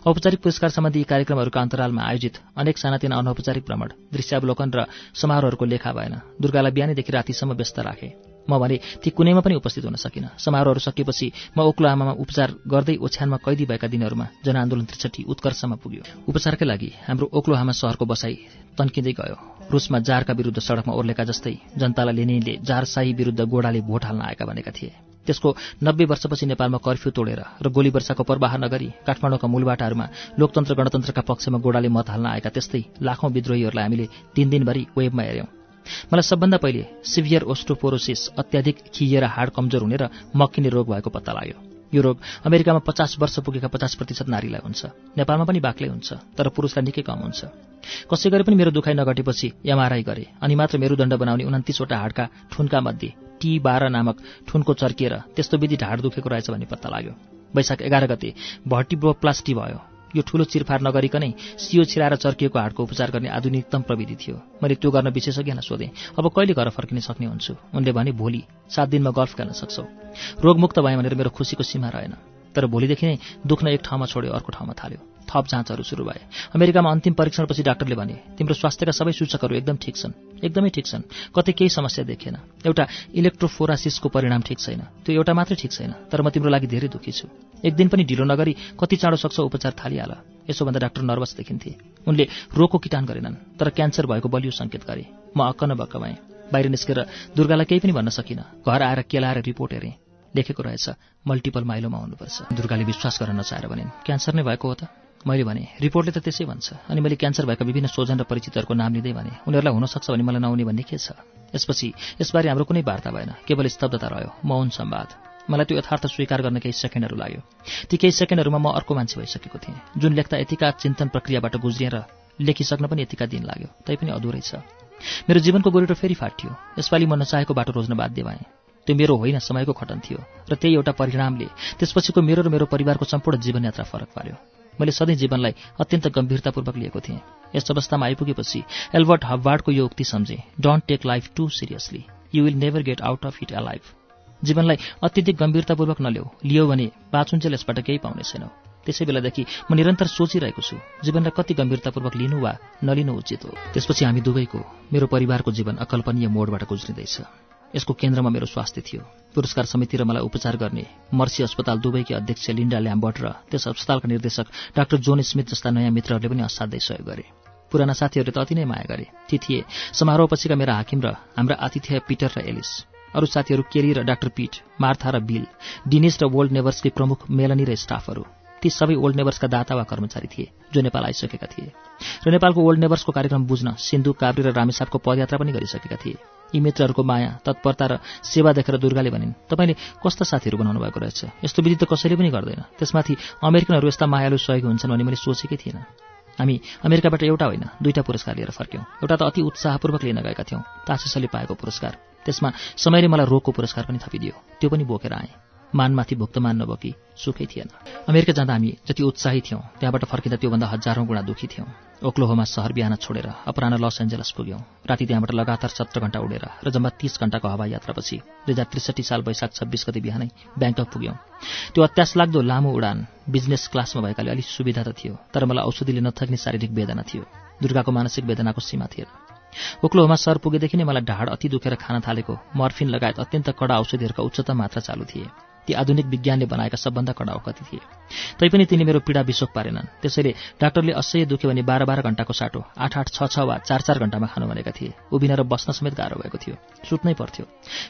औपचारिक पुरस्कार सम्बन्धी कार्यक्रमहरूका अन्तरालमा आयोजित अनेक सानातिना अनौपचारिक भ्रमण दृश्यावलोकन र समारोहहरूको लेखा भएन। दुर्गालाई बिहानैदेखि रातिसम्म व्यस्त राखे। म भने ती कुनैमा पनि उपस्थित हुन सकिनँ। समारोहहरू सकिएपछि म ओक्लो आमामा उपचार गर्दै ओछ्यानमा कैदी भएका दिनहरूमा जनआन्दोलन त्रिसठी उत्कर्षमा पुग्यो। उपचारकै लागि हाम्रो ओक्लो आमा सहरको बसाई तन्किँदै गयो। रुसमा जारका विरुद्ध सड़कमा ओर्लेका जस्तै जनतालाई लेनिनले जार शाही विरुद्ध गोडाले भोट हाल्न आएका भनेका थिए। त्यसको नब्बे वर्षपछि नेपालमा कर्फ्यू तोडेर र गोली वर्षाको प्रवाह नगरी काठमाडौँका मूलबाटाहरूमा लोकतन्त्र गणतन्त्रका पक्षमा गोडाले मत हाल्न आएका त्यस्तै लाखौं विद्रोहीहरूलाई हामीले तीन दिनभरि वेबमा हेऱ्यौं। मलाई सबभन्दा पहिले सिभियर ओस्टोपोरोसिस अत्याधिक खिएर हाड कमजोर हुने र मक्किने रोग भएको पत्ता लाग्यो। यो रोग अमेरिकामा पचास वर्ष पुगेका पचास प्रतिशत नारीलाई हुन्छ। नेपालमा पनि बाक्लै हुन्छ तर पुरुषलाई निकै कम हुन्छ। कसै गरी पनि मेरो दुखाइ नघटेपछि एमआरआई गरे अनि मात्र मेरुदण्ड बनाउने उन्तिसवटा हाडका ठुनका मध्ये टी बाह्र नामक ठुनको चर्किएर त्यस्तो विधि ढाड दुखेको रहेछ भन्ने पत्ता लाग्यो। वैशाख एघार गते भर्टिब्रोप्लास्टी भयो। यो ठूलो चिरफार नगरिकनै सियो छिराएर चर्किएको हाडको उपचार गर्ने आधुनिकतम प्रविधि थियो। मैले त्यो गर्न विशेषज्ञलाई सोधेँ अब कहिले घर फर्किन सक्ने हुन्छु? उनले भने भोलि सात दिनमा गल्फ खेल्न सक्छौ। रोगमुक्त भएँ भनेर मेरो खुसीको सीमा रहेन। तर भोलिदेखि नै दुख्न एक ठाउँमा छोड्यो अर्को ठाउँमा थाल्यो। थप जाँचहरू सुरु भए। अमेरिकामा अन्तिम परीक्षणपछि डाक्टरले भने तिम्रो स्वास्थ्यका सबै सूचकहरू एकदम ठिक छन्। एकदमै ठिक छन्। कतै केही समस्या देखिएन। एउटा इलेक्ट्रोफोरासिसको परिणाम ठिक छैन। त्यो एउटा मात्रै ठिक छैन। तर म तिम्रो लागि धेरै दुःखी छु। एक दिन पनि ढिलो नगरी कति चाँडो सक्छौ उपचार थालिहाल। यसो भन्दा डाक्टर नर्भस देखिन्थे। उनले रोगको किटान गरेनन् तर क्यान्सर भएको बलियो सङ्केत गरे। म अक्क न बाहिर निस्केर दुर्गालाई केही पनि भन्न सकिनँ। घर आएर केलाएर रिपोर्ट हेरेँ। लेखेको रहेछ। मल्टिपल माइलोमा हुनुपर्छ। दुर्गाले विश्वास गर्न नचाहेर भनिन् क्यान्सर नै भएको हो त? मैले भने रिपोर्टले त त्यसै भन्छ। अनि मैले क्यान्सर भएका विभिन्न सोजन र परिचितहरूको नाम लिँदै भने उनीहरूलाई हुनसक्छ भने मलाई नआउने भन्ने के छ? यसपछि यसबारे हाम्रो कुनै वार्ता भएन। केवल स्तब्धता रह्यो। मौन सम्वाद। मलाई त्यो यथार्थ स्वीकार गर्न केही सेकेन्डहरू लाग्यो। ती केही सेकेन्डहरूमा म अर्को मान्छे भइसकेको थिएँ जुन लेख्दा यतिका चिन्तन प्रक्रियाबाट गुज्रिएर लेखिसक्न पनि यतिका दिन लाग्यो। तैपनि अधुरै छ। मेरो जीवनको गोरेटो फेरि फाटियो। यसपालि म नचाहेको बाटो रोज्न बाध्य भएँ। त्यो मेरो होइन समयको खटन थियो र त्यही एउटा परिणामले त्यसपछिको मेरो र मेरो परिवारको सम्पूर्ण जीवनयात्रा फरक पार्यो। मैले सधैँ जीवनलाई अत्यन्त गम्भीरतापूर्वक लिएको थिएँ। यस अवस्थामा आइपुगेपछि एल्बर्ट हब्बार्डको यो उक्ति सम्झे don't take life too seriously you will never get out of it alive जीवनलाई अत्यधिक गम्भीरतापूर्वक नल्याऊ लियो भने बाँचुन्जेल यसबाट केही पाउने छैनौ। त्यसै बेलादेखि म निरन्तर सोचिरहेको छु जीवनलाई कति गम्भीरतापूर्वक लिनु वा नलिनु उचित हो। त्यसपछि हामी दुवैको मेरो परिवारको जीवन अकल्पनीय मोडबाट गुज्रिँदैछ। यसको केन्द्रमा मेरो स्वास्थ्य थियो। पुरस्कार समिति र मलाई उपचार गर्ने मर्सी अस्पताल दुबईकी अध्यक्ष लिन्डा ल्याम्बर्ट र त्यस अस्पतालका निर्देशक डाक्टर जोन स्मिथ जस्ता नयाँ मित्रहरूले पनि असाध्यै सहयोग गरे। पुराना साथीहरूले त अति नै माया गरे। ती थिए समारोहपछिका मेरा हाकिम र हाम्रा आतिथ्य पिटर र एलिस अरू साथीहरू केरी र डाक्टर पीट मार्था र बिल डिनिस र वर्ल्ड नेभर्सकै प्रमुख मेलनी र स्टाफहरू। ती सबै ओल्ड नेभर्सका दाता वा कर्मचारी थिए जो नेपाल आइसकेका थिए। र नेपालको ओल्ड नेभर्सको कार्यक्रम बुझ्न सिन्धु काभ्रे र रामेसापको पदयात्रा पनि गरिसकेका थिए। यी मित्रहरूको माया तत्परता र सेवा देखेर दुर्गाले भनिन् तपाईँले कस्ता साथीहरू बनाउनु भएको रहेछ? यस्तो विधि त कसैले पनि गर्दैन। त्यसमाथि अमेरिकनहरू यस्ता मायालु सहयोगी हुन्छन् भन्ने मैले सोचेकै थिइनँ हामी अमेरिकाबाट एउटा होइन दुईटा पुरस्कार लिएर फर्क्यौँ। एउटा त अति उत्साहपूर्वक लिन गएका थियौँ तासेसले पाएको पुरस्कार। त्यसमा समयले मलाई रोगको पुरस्कार पनि थपिदियो। त्यो पनि बोकेर आएँ। मानमाथि भुक्तमान नबोकी सुखै थिएन। अमेरिका जाँदा हामी जति उत्साही थियौँ त्यहाँबाट फर्किँदा त्योभन्दा हजारौँ गुणा दुखी थियौँ। ओक्लोहोमा सहर बिहान छोडेर अपराह लस एन्जलस पुग्यौँ। राति त्यहाँबाट लगातार सत्र घण्टा उडेर र जम्मा तीस घण्टाको हवाई यात्रापछि दुई हजार त्रिसठी साल वैशाख छब्बिस गति बिहानै ब्याङ्कक पुग्यौँ। त्यो अत्यास लाग्दो लामो उडान बिजनेस क्लासमा भएकाले अलिक सुविधा त थियो तर मलाई औषधिले नथक्ने शारीरिक वेदना थियो दुर्गाको मानसिक वेदनाको सीमा थिएन ओक्लोहोमा सहर पुगेदेखि नै मलाई ढाड अति दुखेर खान थालेको मर्फिन लगायत अत्यन्त कडा औषधिहरूका उच्चतम मात्रा चालु थिए। ती आधुनिक विज्ञानले बनाएका सबभन्दा कडा औकति थिए। तैपनि तिनी मेरो पीडा विशोक पारेनन्। त्यसैले डाक्टरले असह्य दुख्यो भने बाह्र बाह्र घण्टाको साटो आठ आठ छ छ वा चार चार घण्टामा खानु भनेका थिए। उभिन र बस्न समेत गाह्रो भएको थियो। सुत्नै पर्थ्यो।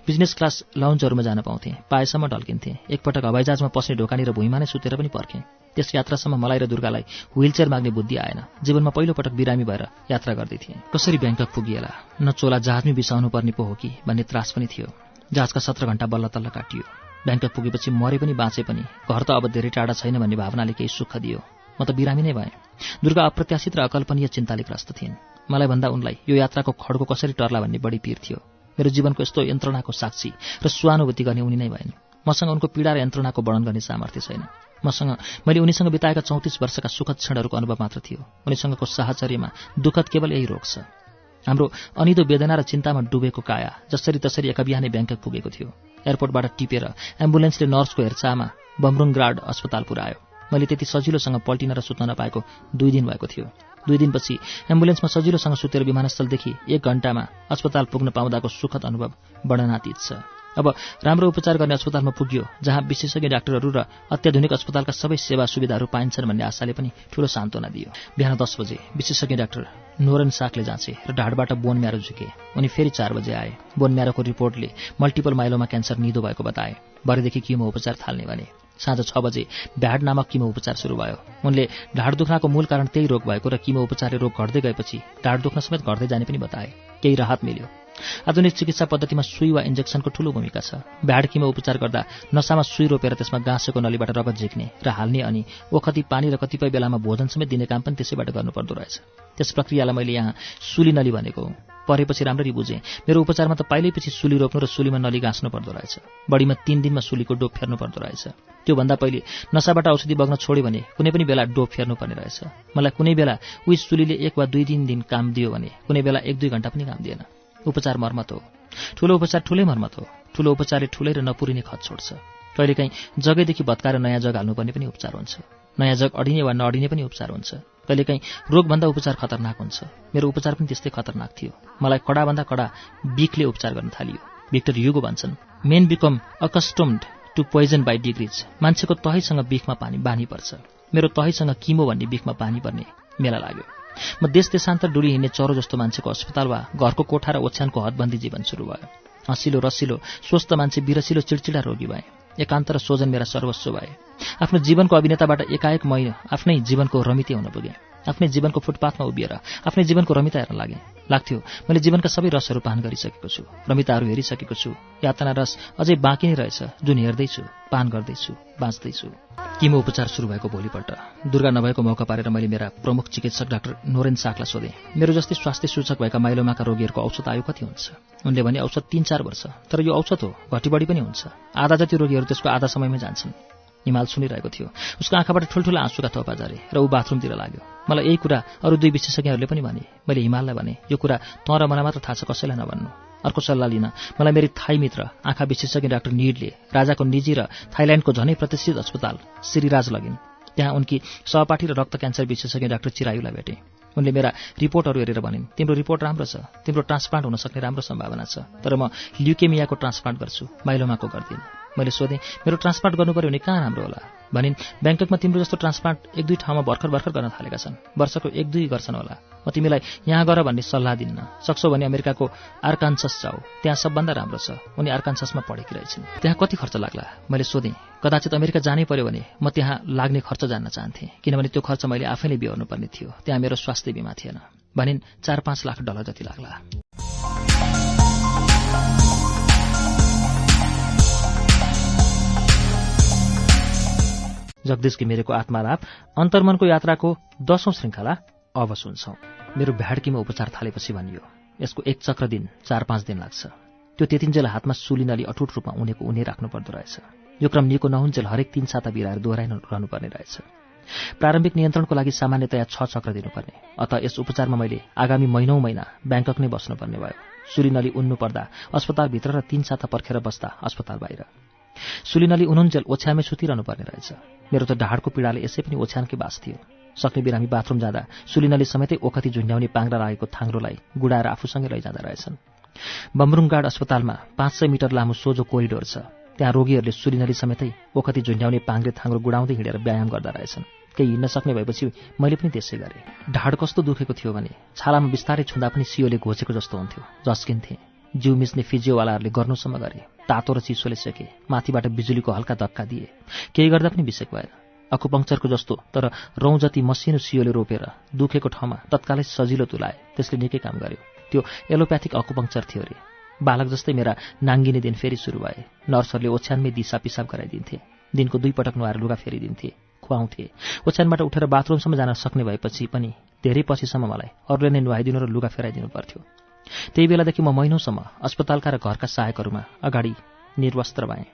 बिजनेस क्लास लाउन्जहरूमा जान पाउँथेँ। पाएसम्म ढल्किन्थेँ। एकपटक हवाईजहाजमा पस्ने ढोकानी र भुइँमा नै सुतेर पनि पर्खेँ। त्यस यात्रासम्म मलाई र दुर्गालाई व्हीलचेयर माग्ने बुद्धि आएन। जीवनमा पहिलोपटक बिरामी भएर यात्रा गर्दै थिएँ कसरी ब्याङ्कक पुगिएला? न चोला जहाजमै बिसाउनु पर्ने पो हो कि भन्ने त्रास पनि थियो। जहाजका सत्र घण्टा बल्ल तल्ल काटियो। ब्याङ्कक पुगेपछि मरे पनि बाँचे पनि। घर त अब धेरै टाढा छैन भन्ने भावनाले केही सुख दियो। म त बिरामी नै भएँ। दुर्गा अप्रत्याशित र अकल्पनीय चिन्ताले ग्रस्त थिइन्। मलाई भन्दा उनलाई यो यात्राको खड्को कसरी टर्ला भन्ने बढी पिर थियो। मेरो जीवनको यस्तो यन्त्रणाको साक्षी र स्वानुभूति गर्ने उनी नै भएन। मसँग उनको पीडा र यन्त्रणाको वर्णन गर्ने सामर्थ्य छैन। मसँग मैले उनीसँग बिताएका चौतिस वर्षका सुखद क्षणहरूको अनुभव मात्र थियो। उनीसँगको साहचर्यमा दुःखद केवल यही रोग छ। हाम्रो अनिदो वेदना र चिन्तामा डुबेको काया जसरी तसरी एका बिहानै ब्याङ्कक पुगेको थियो। एयरपोर्टबाट टिपेर एम्बुलेन्सले नर्सको हेरचाहमा बमरुङग्राड अस्पताल पुऱ्यायो मैले त्यति सजिलोसँग पल्टिन र सुत्न नपाएको दुई दिन भएको थियो। दुई दिनपछि एम्बुलेन्समा सजिलोसँग सुतेर विमानस्थलदेखि एक घण्टामा अस्पताल पुग्न पाउँदाको सुखद अनुभव बढनातीत छ। अब राम्रो उपचार गर्ने अस्पतालमा पुग्यो जहाँ विशेषज्ञ डाक्टरहरू र अत्याधुनिक अस्पतालका सबै सेवा सुविधाहरू पाइन्छन् भन्ने आशाले पनि ठूलो सान्त्वना दियो। बिहान दस बजे विशेषज्ञ डाक्टर नोरन साकले जाँचे र ढाडबाट बोन म्यारो झुके। उनी फेरि चार बजे आए। बोन म्यारोको रिपोर्टले मल्टिपल माइलोमा क्यान्सर निदो भएको बताए। भरेदेखि किमो उपचार थाल्ने भने। साँझ छ बजे भ्याड नामक किमो उपचार सुरु भयो। उनले ढाड दुख्नाको मूल कारण त्यही रोग भएको र किमो उपचारले रोग घट्दै गएपछि ढाड दुख्न समेत घट्दै जाने पनि बताए। केही राहत मिल्यो। आधुनिक चिकित्सा पद्धतिमा सुई वा इन्जेक्सनको ठूलो भूमिका छ। भ्याड किमो उपचार गर्दा नसामा सुई रोपेर त्यसमा गाँसेको नलीबाट रगत झिक्ने र हाल्ने अनि ओखती पानी र कतिपय बेलामा भोजन समेत दिने काम पनि त्यसैबाट गर्नुपर्दो रहेछ। त्यस प्रक्रियालाई मैले यहाँ सुली नली भनेको हुँ। परेपछि राम्ररी बुझेँ। मेरो उपचारमा त पाइलैपछि सुली रोप्नु र सुलीमा नली गाँच्नु पर्दो रहेछ। बढीमा तीन दिनमा सुलीको डोप फेर्नु पर्दो रहेछ। त्योभन्दा पहिले नसाबाट औषधि बग्न छोड्यो भने कुनै पनि बेला डोप फेर्नु पर्ने रहेछ। मलाई कुनै बेला उही सुलीले एक वा दुई दिन दिन काम दियो भने कुनै बेला एक दुई घन्टा पनि काम दिएन। उपचार मर्मत हो। ठुलो उपचार ठुलै मर्मत हो। ठुलो उपचारले ठुलै र नपुरिने खत छोड्छ। कहिलेकाहीँ जगैदेखि भत्काएर नयाँ जग हाल्नुपर्ने पनि उपचार हुन्छ। नयाँ जग अडिने वा नअडिने पनि उपचार हुन्छ। कहिलेकाहीँ रोगभन्दा उपचार खतरनाक हुन्छ। मेरो उपचार पनि त्यस्तै खतरनाक थियो। मलाई कडाभन्दा कडा बिखले उपचार गर्न थालियो। भिक्टर युगो भन्छन् men become accustomed to poison by degrees मान्छेको तहैसँग बिखमा पानी बानी पर्छ। मेरो तहैसँग किमो भन्ने बिखमा पानी पर्ने मेला लाग्यो। म देश देशान्तर डुली हिँड्ने चरो जस्तो मान्छेको अस्पताल वा घरको कोठा र ओछ्यानको हदबन्दी जीवन सुरु भयो। हँसिलो रसिलो स्वस्थ मान्छे बिरसिलो चिडचिडा रोगी भए। एकान्त र सोजन मेरा सर्वस्व भए। आफ्नो जीवनको अभिनेताबाट एकाएक मै आफ्नै जीवनको रमिते हुन पुगेँ। आफ्नै जीवनको फुटपाथमा उभिएर आफ्नै जीवनको रमिता हेर्न लागेँ लाग्थ्यो मैले जीवनका सबै रसहरू पान गरिसकेको छु रमिताहरू हेरिसकेको छु यातना रस अझै बाँकी नै रहेछ जुन हेर्दैछु पान गर्दैछु बाँच्दैछु। किमो उपचार सुरु भएको भोलिपल्ट दुर्गा नभएको मौका पारेर मैले मेरा प्रमुख चिकित्सक डाक्टर नोरेन साकलाई सोधेँ मेरो जस्तै स्वास्थ्य सूचक भएका माइलोमाका रोगीहरूको औषध आयु कति हुन्छ? उनले भने औषध तिन चार वर्ष तर यो औषध हो घटी बढी पनि हुन्छ। आधा जति रोगीहरू त्यसको आधा समयमै जान्छन्। हिमाल सुनिरहेको थियो। उसको आँखाबाट ठुल्ठुला आँसुका थोपा झरे र ऊ बाथरुमतिर लाग्यो। मलाई यही कुरा अरू दुई विशेषज्ञहरूले पनि भने। मैले हिमाललाई भने यो कुरा तँ र मलाई मात्र थाहा छ कसैलाई नभन्नु। अर्को सल्लाह लिन। मलाई मेरी थाई मित्र आँखा विशेषज्ञ डाक्टर निडले राजाको निजी र थाइल्याण्डको झनै प्रतिष्ठित अस्पताल श्रीराज लगिन्। त्यहाँ उनकी सहपाठी र रक्त क्यान्सर विशेषज्ञ डाक्टर चिरायुलाई भेटे। उनले मेरा रिपोर्टहरू हेरेर भनिन् तिम्रो रिपोर्ट राम्रो छ। तिम्रो ट्रान्सप्लान्ट हुन सक्ने राम्रो सम्भावना छ। तर म ल्युकेमियाको ट्रान्सप्लान्ट गर्छु। माइलोमाको गर्दिनँ। मैले सोधेँ मेरो ट्रान्सप्लान्ट गर्नु पऱ्यो भने कहाँ राम्रो होला? भनिन् ब्याङ्ककमा तिम्रो जस्तो ट्रान्सप्लान्ट एक दुई ठाउँमा भर्खर भर्खर गर्न थालेका छन्। वर्षको एक दुई गर्छन् होला। म तिमीलाई यहाँ गर भन्ने सल्लाह दिन्न। सक्छौ भने अमेरिकाको आर्कान्सस जाऊ। त्यहाँ सबभन्दा राम्रो छ। उनी आर्कान्ससमा पढेकी रहेछन्। त्यहाँ कति खर्च लाग्ला? मैले सोधेँ कदाचित अमेरिका जानै पर्यो भने म त्यहाँ लाग्ने खर्च जान्न चाहन्थेँ किनभने त्यो खर्च मैले आफैले बिहोर्नुपर्ने थियो। त्यहाँ मेरो स्वास्थ्य बिमा थिएन। भनिन् चार पाँच लाख डलर जति लाग्ला। जगदीश घिमिरेको आत्मालाप अन्तर्मनको यात्राको दशौं श्रृङ्खला अब सुन्छौं। मेरो भ्याडकीमा उपचार थालेपछि भनियो यसको एक चक्र दिन चार पाँच दिन लाग्छ। त्यो त्यतिन्जेल हातमा सुलिन अलि अटुट रूपमा उनेको उनी राख्नु पर्दो रहेछ। यो क्रम निको नहुन्जेल हरेक तीन साता बिराएर दोहोऱ्याइ रहनुपर्ने रहेछ। प्रारम्भिक नियन्त्रणको लागि सामान्यतया छ चक्र दिनुपर्ने। अत यस उपचारमा मैले आगामी महिनौ महिना ब्याङ्कक नै बस्नुपर्ने भयो। सुलिनली उन्नु पर्दा अस्पतालभित्र र तीन साता पर्खेर बस्दा अस्पताल बाहिर। सुलिनली उनुन्जेल ओछ्यामै सुतिरहनु पर्ने रहेछ। मेरो त ढाडको पीडाले यसै पनि ओछ्यानकै बास थियो। सक्ने बिरामी बाथरुम जाँदा सुलिनली समेतै ओखती झुन्ड्याउने पाङ्रा लागेको थाङ्रोलाई गुडाएर आफूसँगै लैजाँदा रहेछन्। बमरुङगाड अस्पतालमा पाँच सय मिटर लामो सोझो कोरिडोर छ। त्यहाँ रोगीहरूले सुलिनली समेतै ओखती झुन्ड्याउने पाङ्रे थाङ्रो गुडाउँदै हिँडेर व्यायाम गर्दा रहेछन्। केही हिँड्न सक्ने भएपछि मैले पनि त्यसै गरेँ। ढाड कस्तो दुखेको थियो भने छालामा बिस्तारै छुँदा पनि सियोले घोचेको जस्तो हुन्थ्यो। झस्किन्थे जिउ मिच्ने फिजियोवालाहरूले गर्नुसम्म गरे। तातो र चिसोले सेके। माथिबाट बिजुलीको हल्का धक्का दिए। केही गर्दा पनि बिसेक भएन अकुपङ्क्चरको जस्तो तर रौँ जति मसिनो सियोले रोपेर दुखेको ठाउँमा तत्कालै सजिलो तुलाए। त्यसले निकै काम गर्यो। त्यो एलोप्याथिक अकुपङ्क्चर थियो अरे बालक जस्तै मेरा नाङ्गिने दिन फेरि सुरु भए। नर्सहरूले ओछ्यानमै दिसा पिसाब गराइदिन्थे। दिनको दुई पटक नुहाएर लुगा फेरिदिन्थे। खुवाउँथे। ओछ्यानबाट उठेर बाथरुमसम्म जान सक्ने भएपछि पनि धेरै पछिसम्म मलाई अरूले नै नुहाइदिनु र लुगा फेराइदिनु पर्थ्यो। त्यही बेलादेखि म महिनौसम्म अस्पतालका र घरका सहायकहरूमा अगाडि निर्वस्त्र भएँ।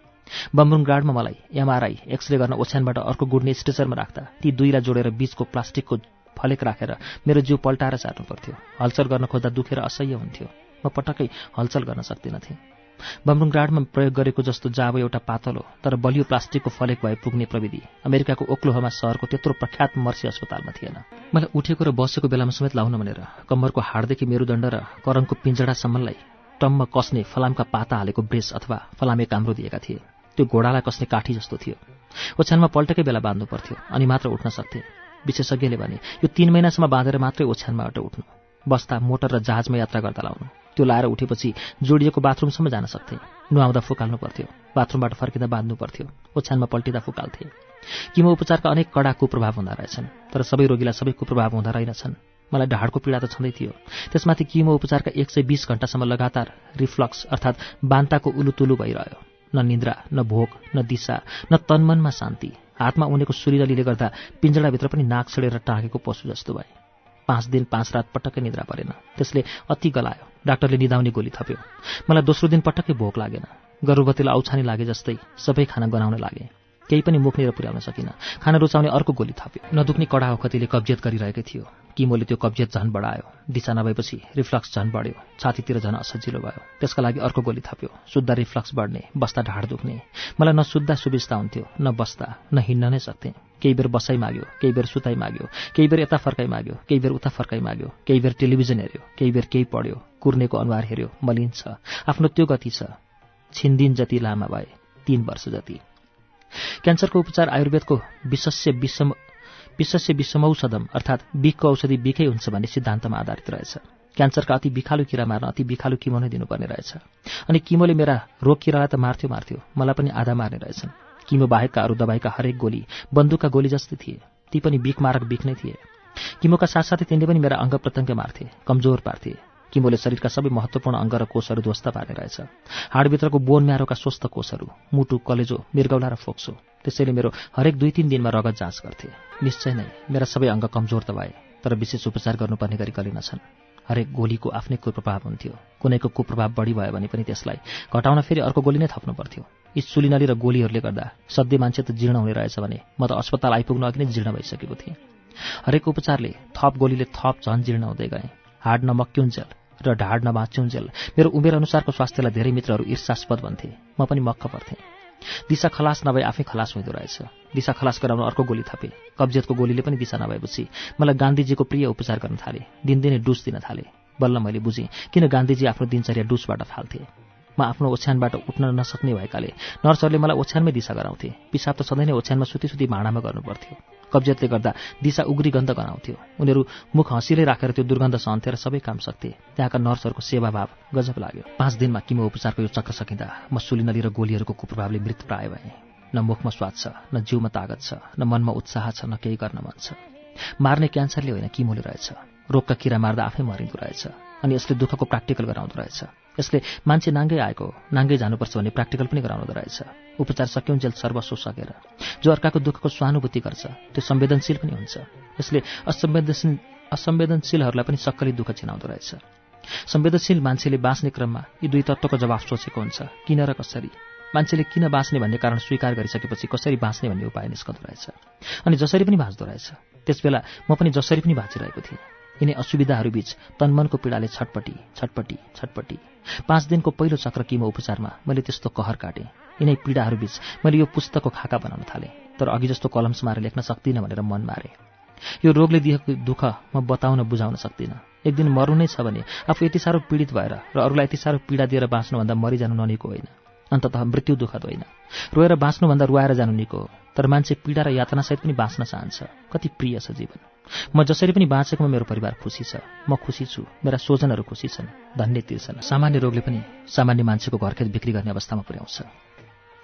बमरुङ गार्डमा मलाई एमआरआई एक्सरे गर्न ओछ्यानबाट अर्को गुड्ने स्ट्रेचरमा राख्दा ती दुईलाई जोडेर बीचको प्लास्टिकको फलेक राखेर मेरो जिउ पल्टाएर चार्नु पर्थ्यो हलचल गर्न खोज्दा दुखेर असह्य हुन्थ्यो। म पटक्कै हलचल गर्न सक्दिनथेँ बमरुङग्राडमा प्रयोग गरेको जस्तो जाबो एउटा पातलो तर बलियो प्लास्टिकको फलेक भए पुग्ने प्रविधि। अमेरिकाको ओक्लोहमा सहरको त्यत्रो प्रख्यात मर्सी अस्पतालमा थिएन। मलाई उठेको र बसेको बेलामा समेत लाउन भनेर कम्मरको हाडदेखि मेरुदण्ड र करङको पिँजडासम्मलाई टम्म कसने फलामका पाता हालेको ब्रेस अथवा फलामे काम्रो दिएका थिए। त्यो घोडालाई कस्ने काठी जस्तो थियो। ओछ्यानमा पल्टेकै बेला बाँध्नु पर्थ्यो अनि मात्र उठ्न सक्थे। विशेषज्ञले भने यो तीन महिनासम्म बाँधेर मात्रै ओछ्यानबाट उठ्नु। बस्दा मोटर र जहाजमा यात्रा गर्दा लाउनु। त्यो लाएर उठेपछि जोडिएको बाथरुमसम्म जान सक्थे। नुहाउँदा फुकाल्नु पर्थ्यो। बाथरुमबाट फर्किँदा बाँध्नु पर्थ्यो। ओछ्यानमा पल्टिँदा फुकाल्थे। किमो उपचारका अनेक कडा कुप्रभाव हुँदा रहेछन् तर सबै रोगीलाई सबै कुप्रभाव हुँदा रहेनछन्। मलाई ढाडको पीडा त छँदै थियो। त्यसमाथि किमो उपचारका एक सय बिस घण्टासम्म लगातार रिफ्लक्स अर्थात् बान्ताको उलुतुलु भइरह्यो। न निन्द्रा न भोक न दिशा न तन्मनमा शान्ति। हातमा उनेको सुरिदलीले गर्दा पिञ्जडाभित्र पनि नाक छेडेर टाँगेको पशु जस्तो भए। पाँच दिन पाँच रात पटक्कै निद्रा परेन। त्यसले अति गलायो। डाक्टरले निदाउने गोली थप्यो। मलाई दोस्रो दिन पटक्कै भोक लागेन। गर्भवतीलाई औछानी लागे जस्तै सबै खाना गनाउन लागे। केही पनि मुखनिर पुर्याउन सकिनँ। खाना रुचाउने अर्को गोली थप्यो। नदुख्ने कडा ओखतीले कब्जियत गरिरहेकै थियो। किमोले त्यो कब्जियत झन् बढायो। दिशा नभएपछि रिफ्लक्स झन् बढ्यो। छातीतिर झन् असजिलो भयो। त्यसका लागि अर्को गोली थप्यो। शुद्ध रिफ्लक्स बढ्ने बस्दा ढाड दुख्ने। मलाई न शुद्ध सुविस्ता हुन्थ्यो न बस्दा न हिँड्न नै सक्थेँ। केही बेर बसाइ माग्यो केही बेर सुताइ माग्यो केही बेर यता फर्काइ माग्यो केही बेर उता फर्काइ माग्यो केही बेर टेलिभिजन हेऱ्यो केही बेर केही पढ्यो कुर्नेको अनुहार हेऱ्यो मलिन छ। आफ्नो त्यो गति छ। छिन्दिन जति लामा भए तीन वर्ष जति। क्यान्सरको उपचार आयुर्वेदको विशस्य विषम विशस्य विषमौषधम अर्थात् बिखको औषधि बिखै हुन्छ भन्ने सिद्धान्तमा आधारित रहेछ। क्यान्सरका अति बिखालु किरा मार्न अति बिखालु किमो नै दिनुपर्ने रहेछ। अनि किमोले मेरा रोग किरालाई त मार्थ्यो मार्थ्यो मलाई पनि आधा मार्ने रहेछन्। किमो बाहेकका अरू दबाईका हरेक गोली बन्दुकका गोली जस्तै थिए। ती पनि बिख मारक बिख नै थिए। किमोका साथसाथै तिनले पनि मेरा अङ्ग प्रत्यङ्ग मार्थे कमजोर पार्थे। किमोले शरीरका सबै महत्त्वपूर्ण अङ्ग र कोषहरू ध्वस्त पार्ने रहेछ। हाडभित्रको बोन म्यारोका स्वस्थ कोषहरू मुटु कलेजो मिर्गौला र फोक्सो त्यसैले मेरो हरेक दुई तिन दिनमा रगत जाँच गर्थे। निश्चय नै मेरा सबै अङ्ग कमजोर त भए तर विशेष उपचार गर्नुपर्ने गरी गरिनछन् हरेक गोलीको आफ्नै कुप्रभाव हुन्थ्यो। कुनैको कुप्रभाव बढी भयो भने पनि त्यसलाई घटाउन फेरि अर्को गोली नै थप्नु पर्थ्यो। यी सुलिनली र गोलीहरूले गर्दा सधैँ मान्छे त जीर्ण हुने रहेछ भने म त अस्पताल आइपुग्न अघि नै जीर्ण भइसकेको थिएँ। हरेक उपचारले थप गोलीले थप झन जीर्ण हुँदै गए। हाड नमक्क्युन्जेल। र ढाड नबाँच्युन्जेल मेरो उमेर अनुसारको स्वास्थ्यलाई धेरै मित्रहरू ईर्षास्पद भन्थे। म पनि मक्ख पर्थेँ। दिशा खलास नभए आफै खलास हुँदो रहेछ। दिशा खलास गराउन अर्को गोली थपे। कब्जियतको गोलीले पनि दिशा नभएपछि मलाई गान्धीजीको प्रिय उपचार गर्न थाले। दिनदिनै डुस दिन थाले। बल्ल मैले बुझेँ किन गान्धीजी आफ्नो दिनचर्या डुसबाट फाल्थे? म आफ्नो ओछ्यानबाट उठ्न नसक्ने भएकाले नर्सहरूले मलाई ओछ्यानमै दिशा गराउँथे। पिसाब त सधैँ नै ओछ्यानमा सुती सुती भाँडामा गर्नुपर्थ्यो। कब्जियतले गर्दा दिशा उग्री गन्ध गनाउँथ्यो। उनीहरू मुख हँसिलै राखेर त्यो दुर्गन्ध सहन्थे र सबै काम सक्थे। त्यहाँका नर्सहरूको सेवाभाव गजब लाग्यो। पाँच दिनमा किमो उपचारको यो चक्र सकिँदा म सुलिनली र गोलीहरूको कुप्रभावले मृत प्राय भएँ। न मुखमा स्वाद छ न जिउमा तागत छ न मनमा उत्साह छ न केही गर्न मन छ। मार्ने क्यान्सरले होइन किमोले रहेछ। रोगका किरा मार्दा आफै मरिँदो रहेछ। अनि यसले दुःखको प्र्याक्टिकल गराउँदो रहेछ। यसले मान्छे नाङ्गै आएको नाङ्गै जानुपर्छ भन्ने प्र्याक्टिकल पनि गराउँदो रहेछ। उपचार सकिउन्जेल सर्वस्व सकेर। जो अर्काको दुःखको स्वानुभूति गर्छ। त्यो संवेदनशील पनि हुन्छ। यसले असंवेदनशील असंवेदनशीलहरूलाई पनि सक्कली दुःख चिनाउँदो रहेछ। संवेदनशील मान्छेले बाँच्ने क्रममा यी दुई तत्त्वको जवाफ सोचेको हुन्छ। किन र कसरी? मान्छेले किन बाँच्ने भन्ने कारण स्वीकार गरिसकेपछि कसरी बाँच्ने भन्ने उपाय निस्कँदो रहेछ। अनि जसरी पनि बाँच्दो रहेछ। त्यसबेला म पनि जसरी पनि बाँचिरहेको थिएँ। यिनै असुविधाहरूबीच तन्मनको पीडाले छटपटी छटपटी छटपटी। पाँच दिनको पहिलो चक्र किमो उपचारमा मैले त्यस्तो कहर काटेँ। यिनै पीडाहरूबीच मैले यो पुस्तकको खाका बनाउन थालेँ तर अघि जस्तो कलम समाएर लेख्न सक्दिनँ भनेर मन मारे। यो रोगले दिएको दुःख म बताउन बुझाउन सक्दिनँ। एक दिन मर्नु नै छ भने आफू यति साह्रो पीडित भएर र अरूलाई यति साह्रो पीडा दिएर बाँच्नुभन्दा मरिजानु ननिको होइन। अन्तत मृत्यु दुःखद होइन। रोएर बाँच्नुभन्दा रुवाएर जानु निको हो। तर मान्छे पीडा र यातनासहित पनि बाँच्न चाहन्छ। कति प्रिय छ जीवन। म जसरी पनि बाँचेकोमा मेरो परिवार खुसी छ। म खुसी छु। मेरा स्वजनहरू खुसी छन्। धन्य तिर्छन् सामान्य रोगले पनि सामान्य मान्छेको घरखेत बिक्री गर्ने अवस्थामा पुर्याउँछ।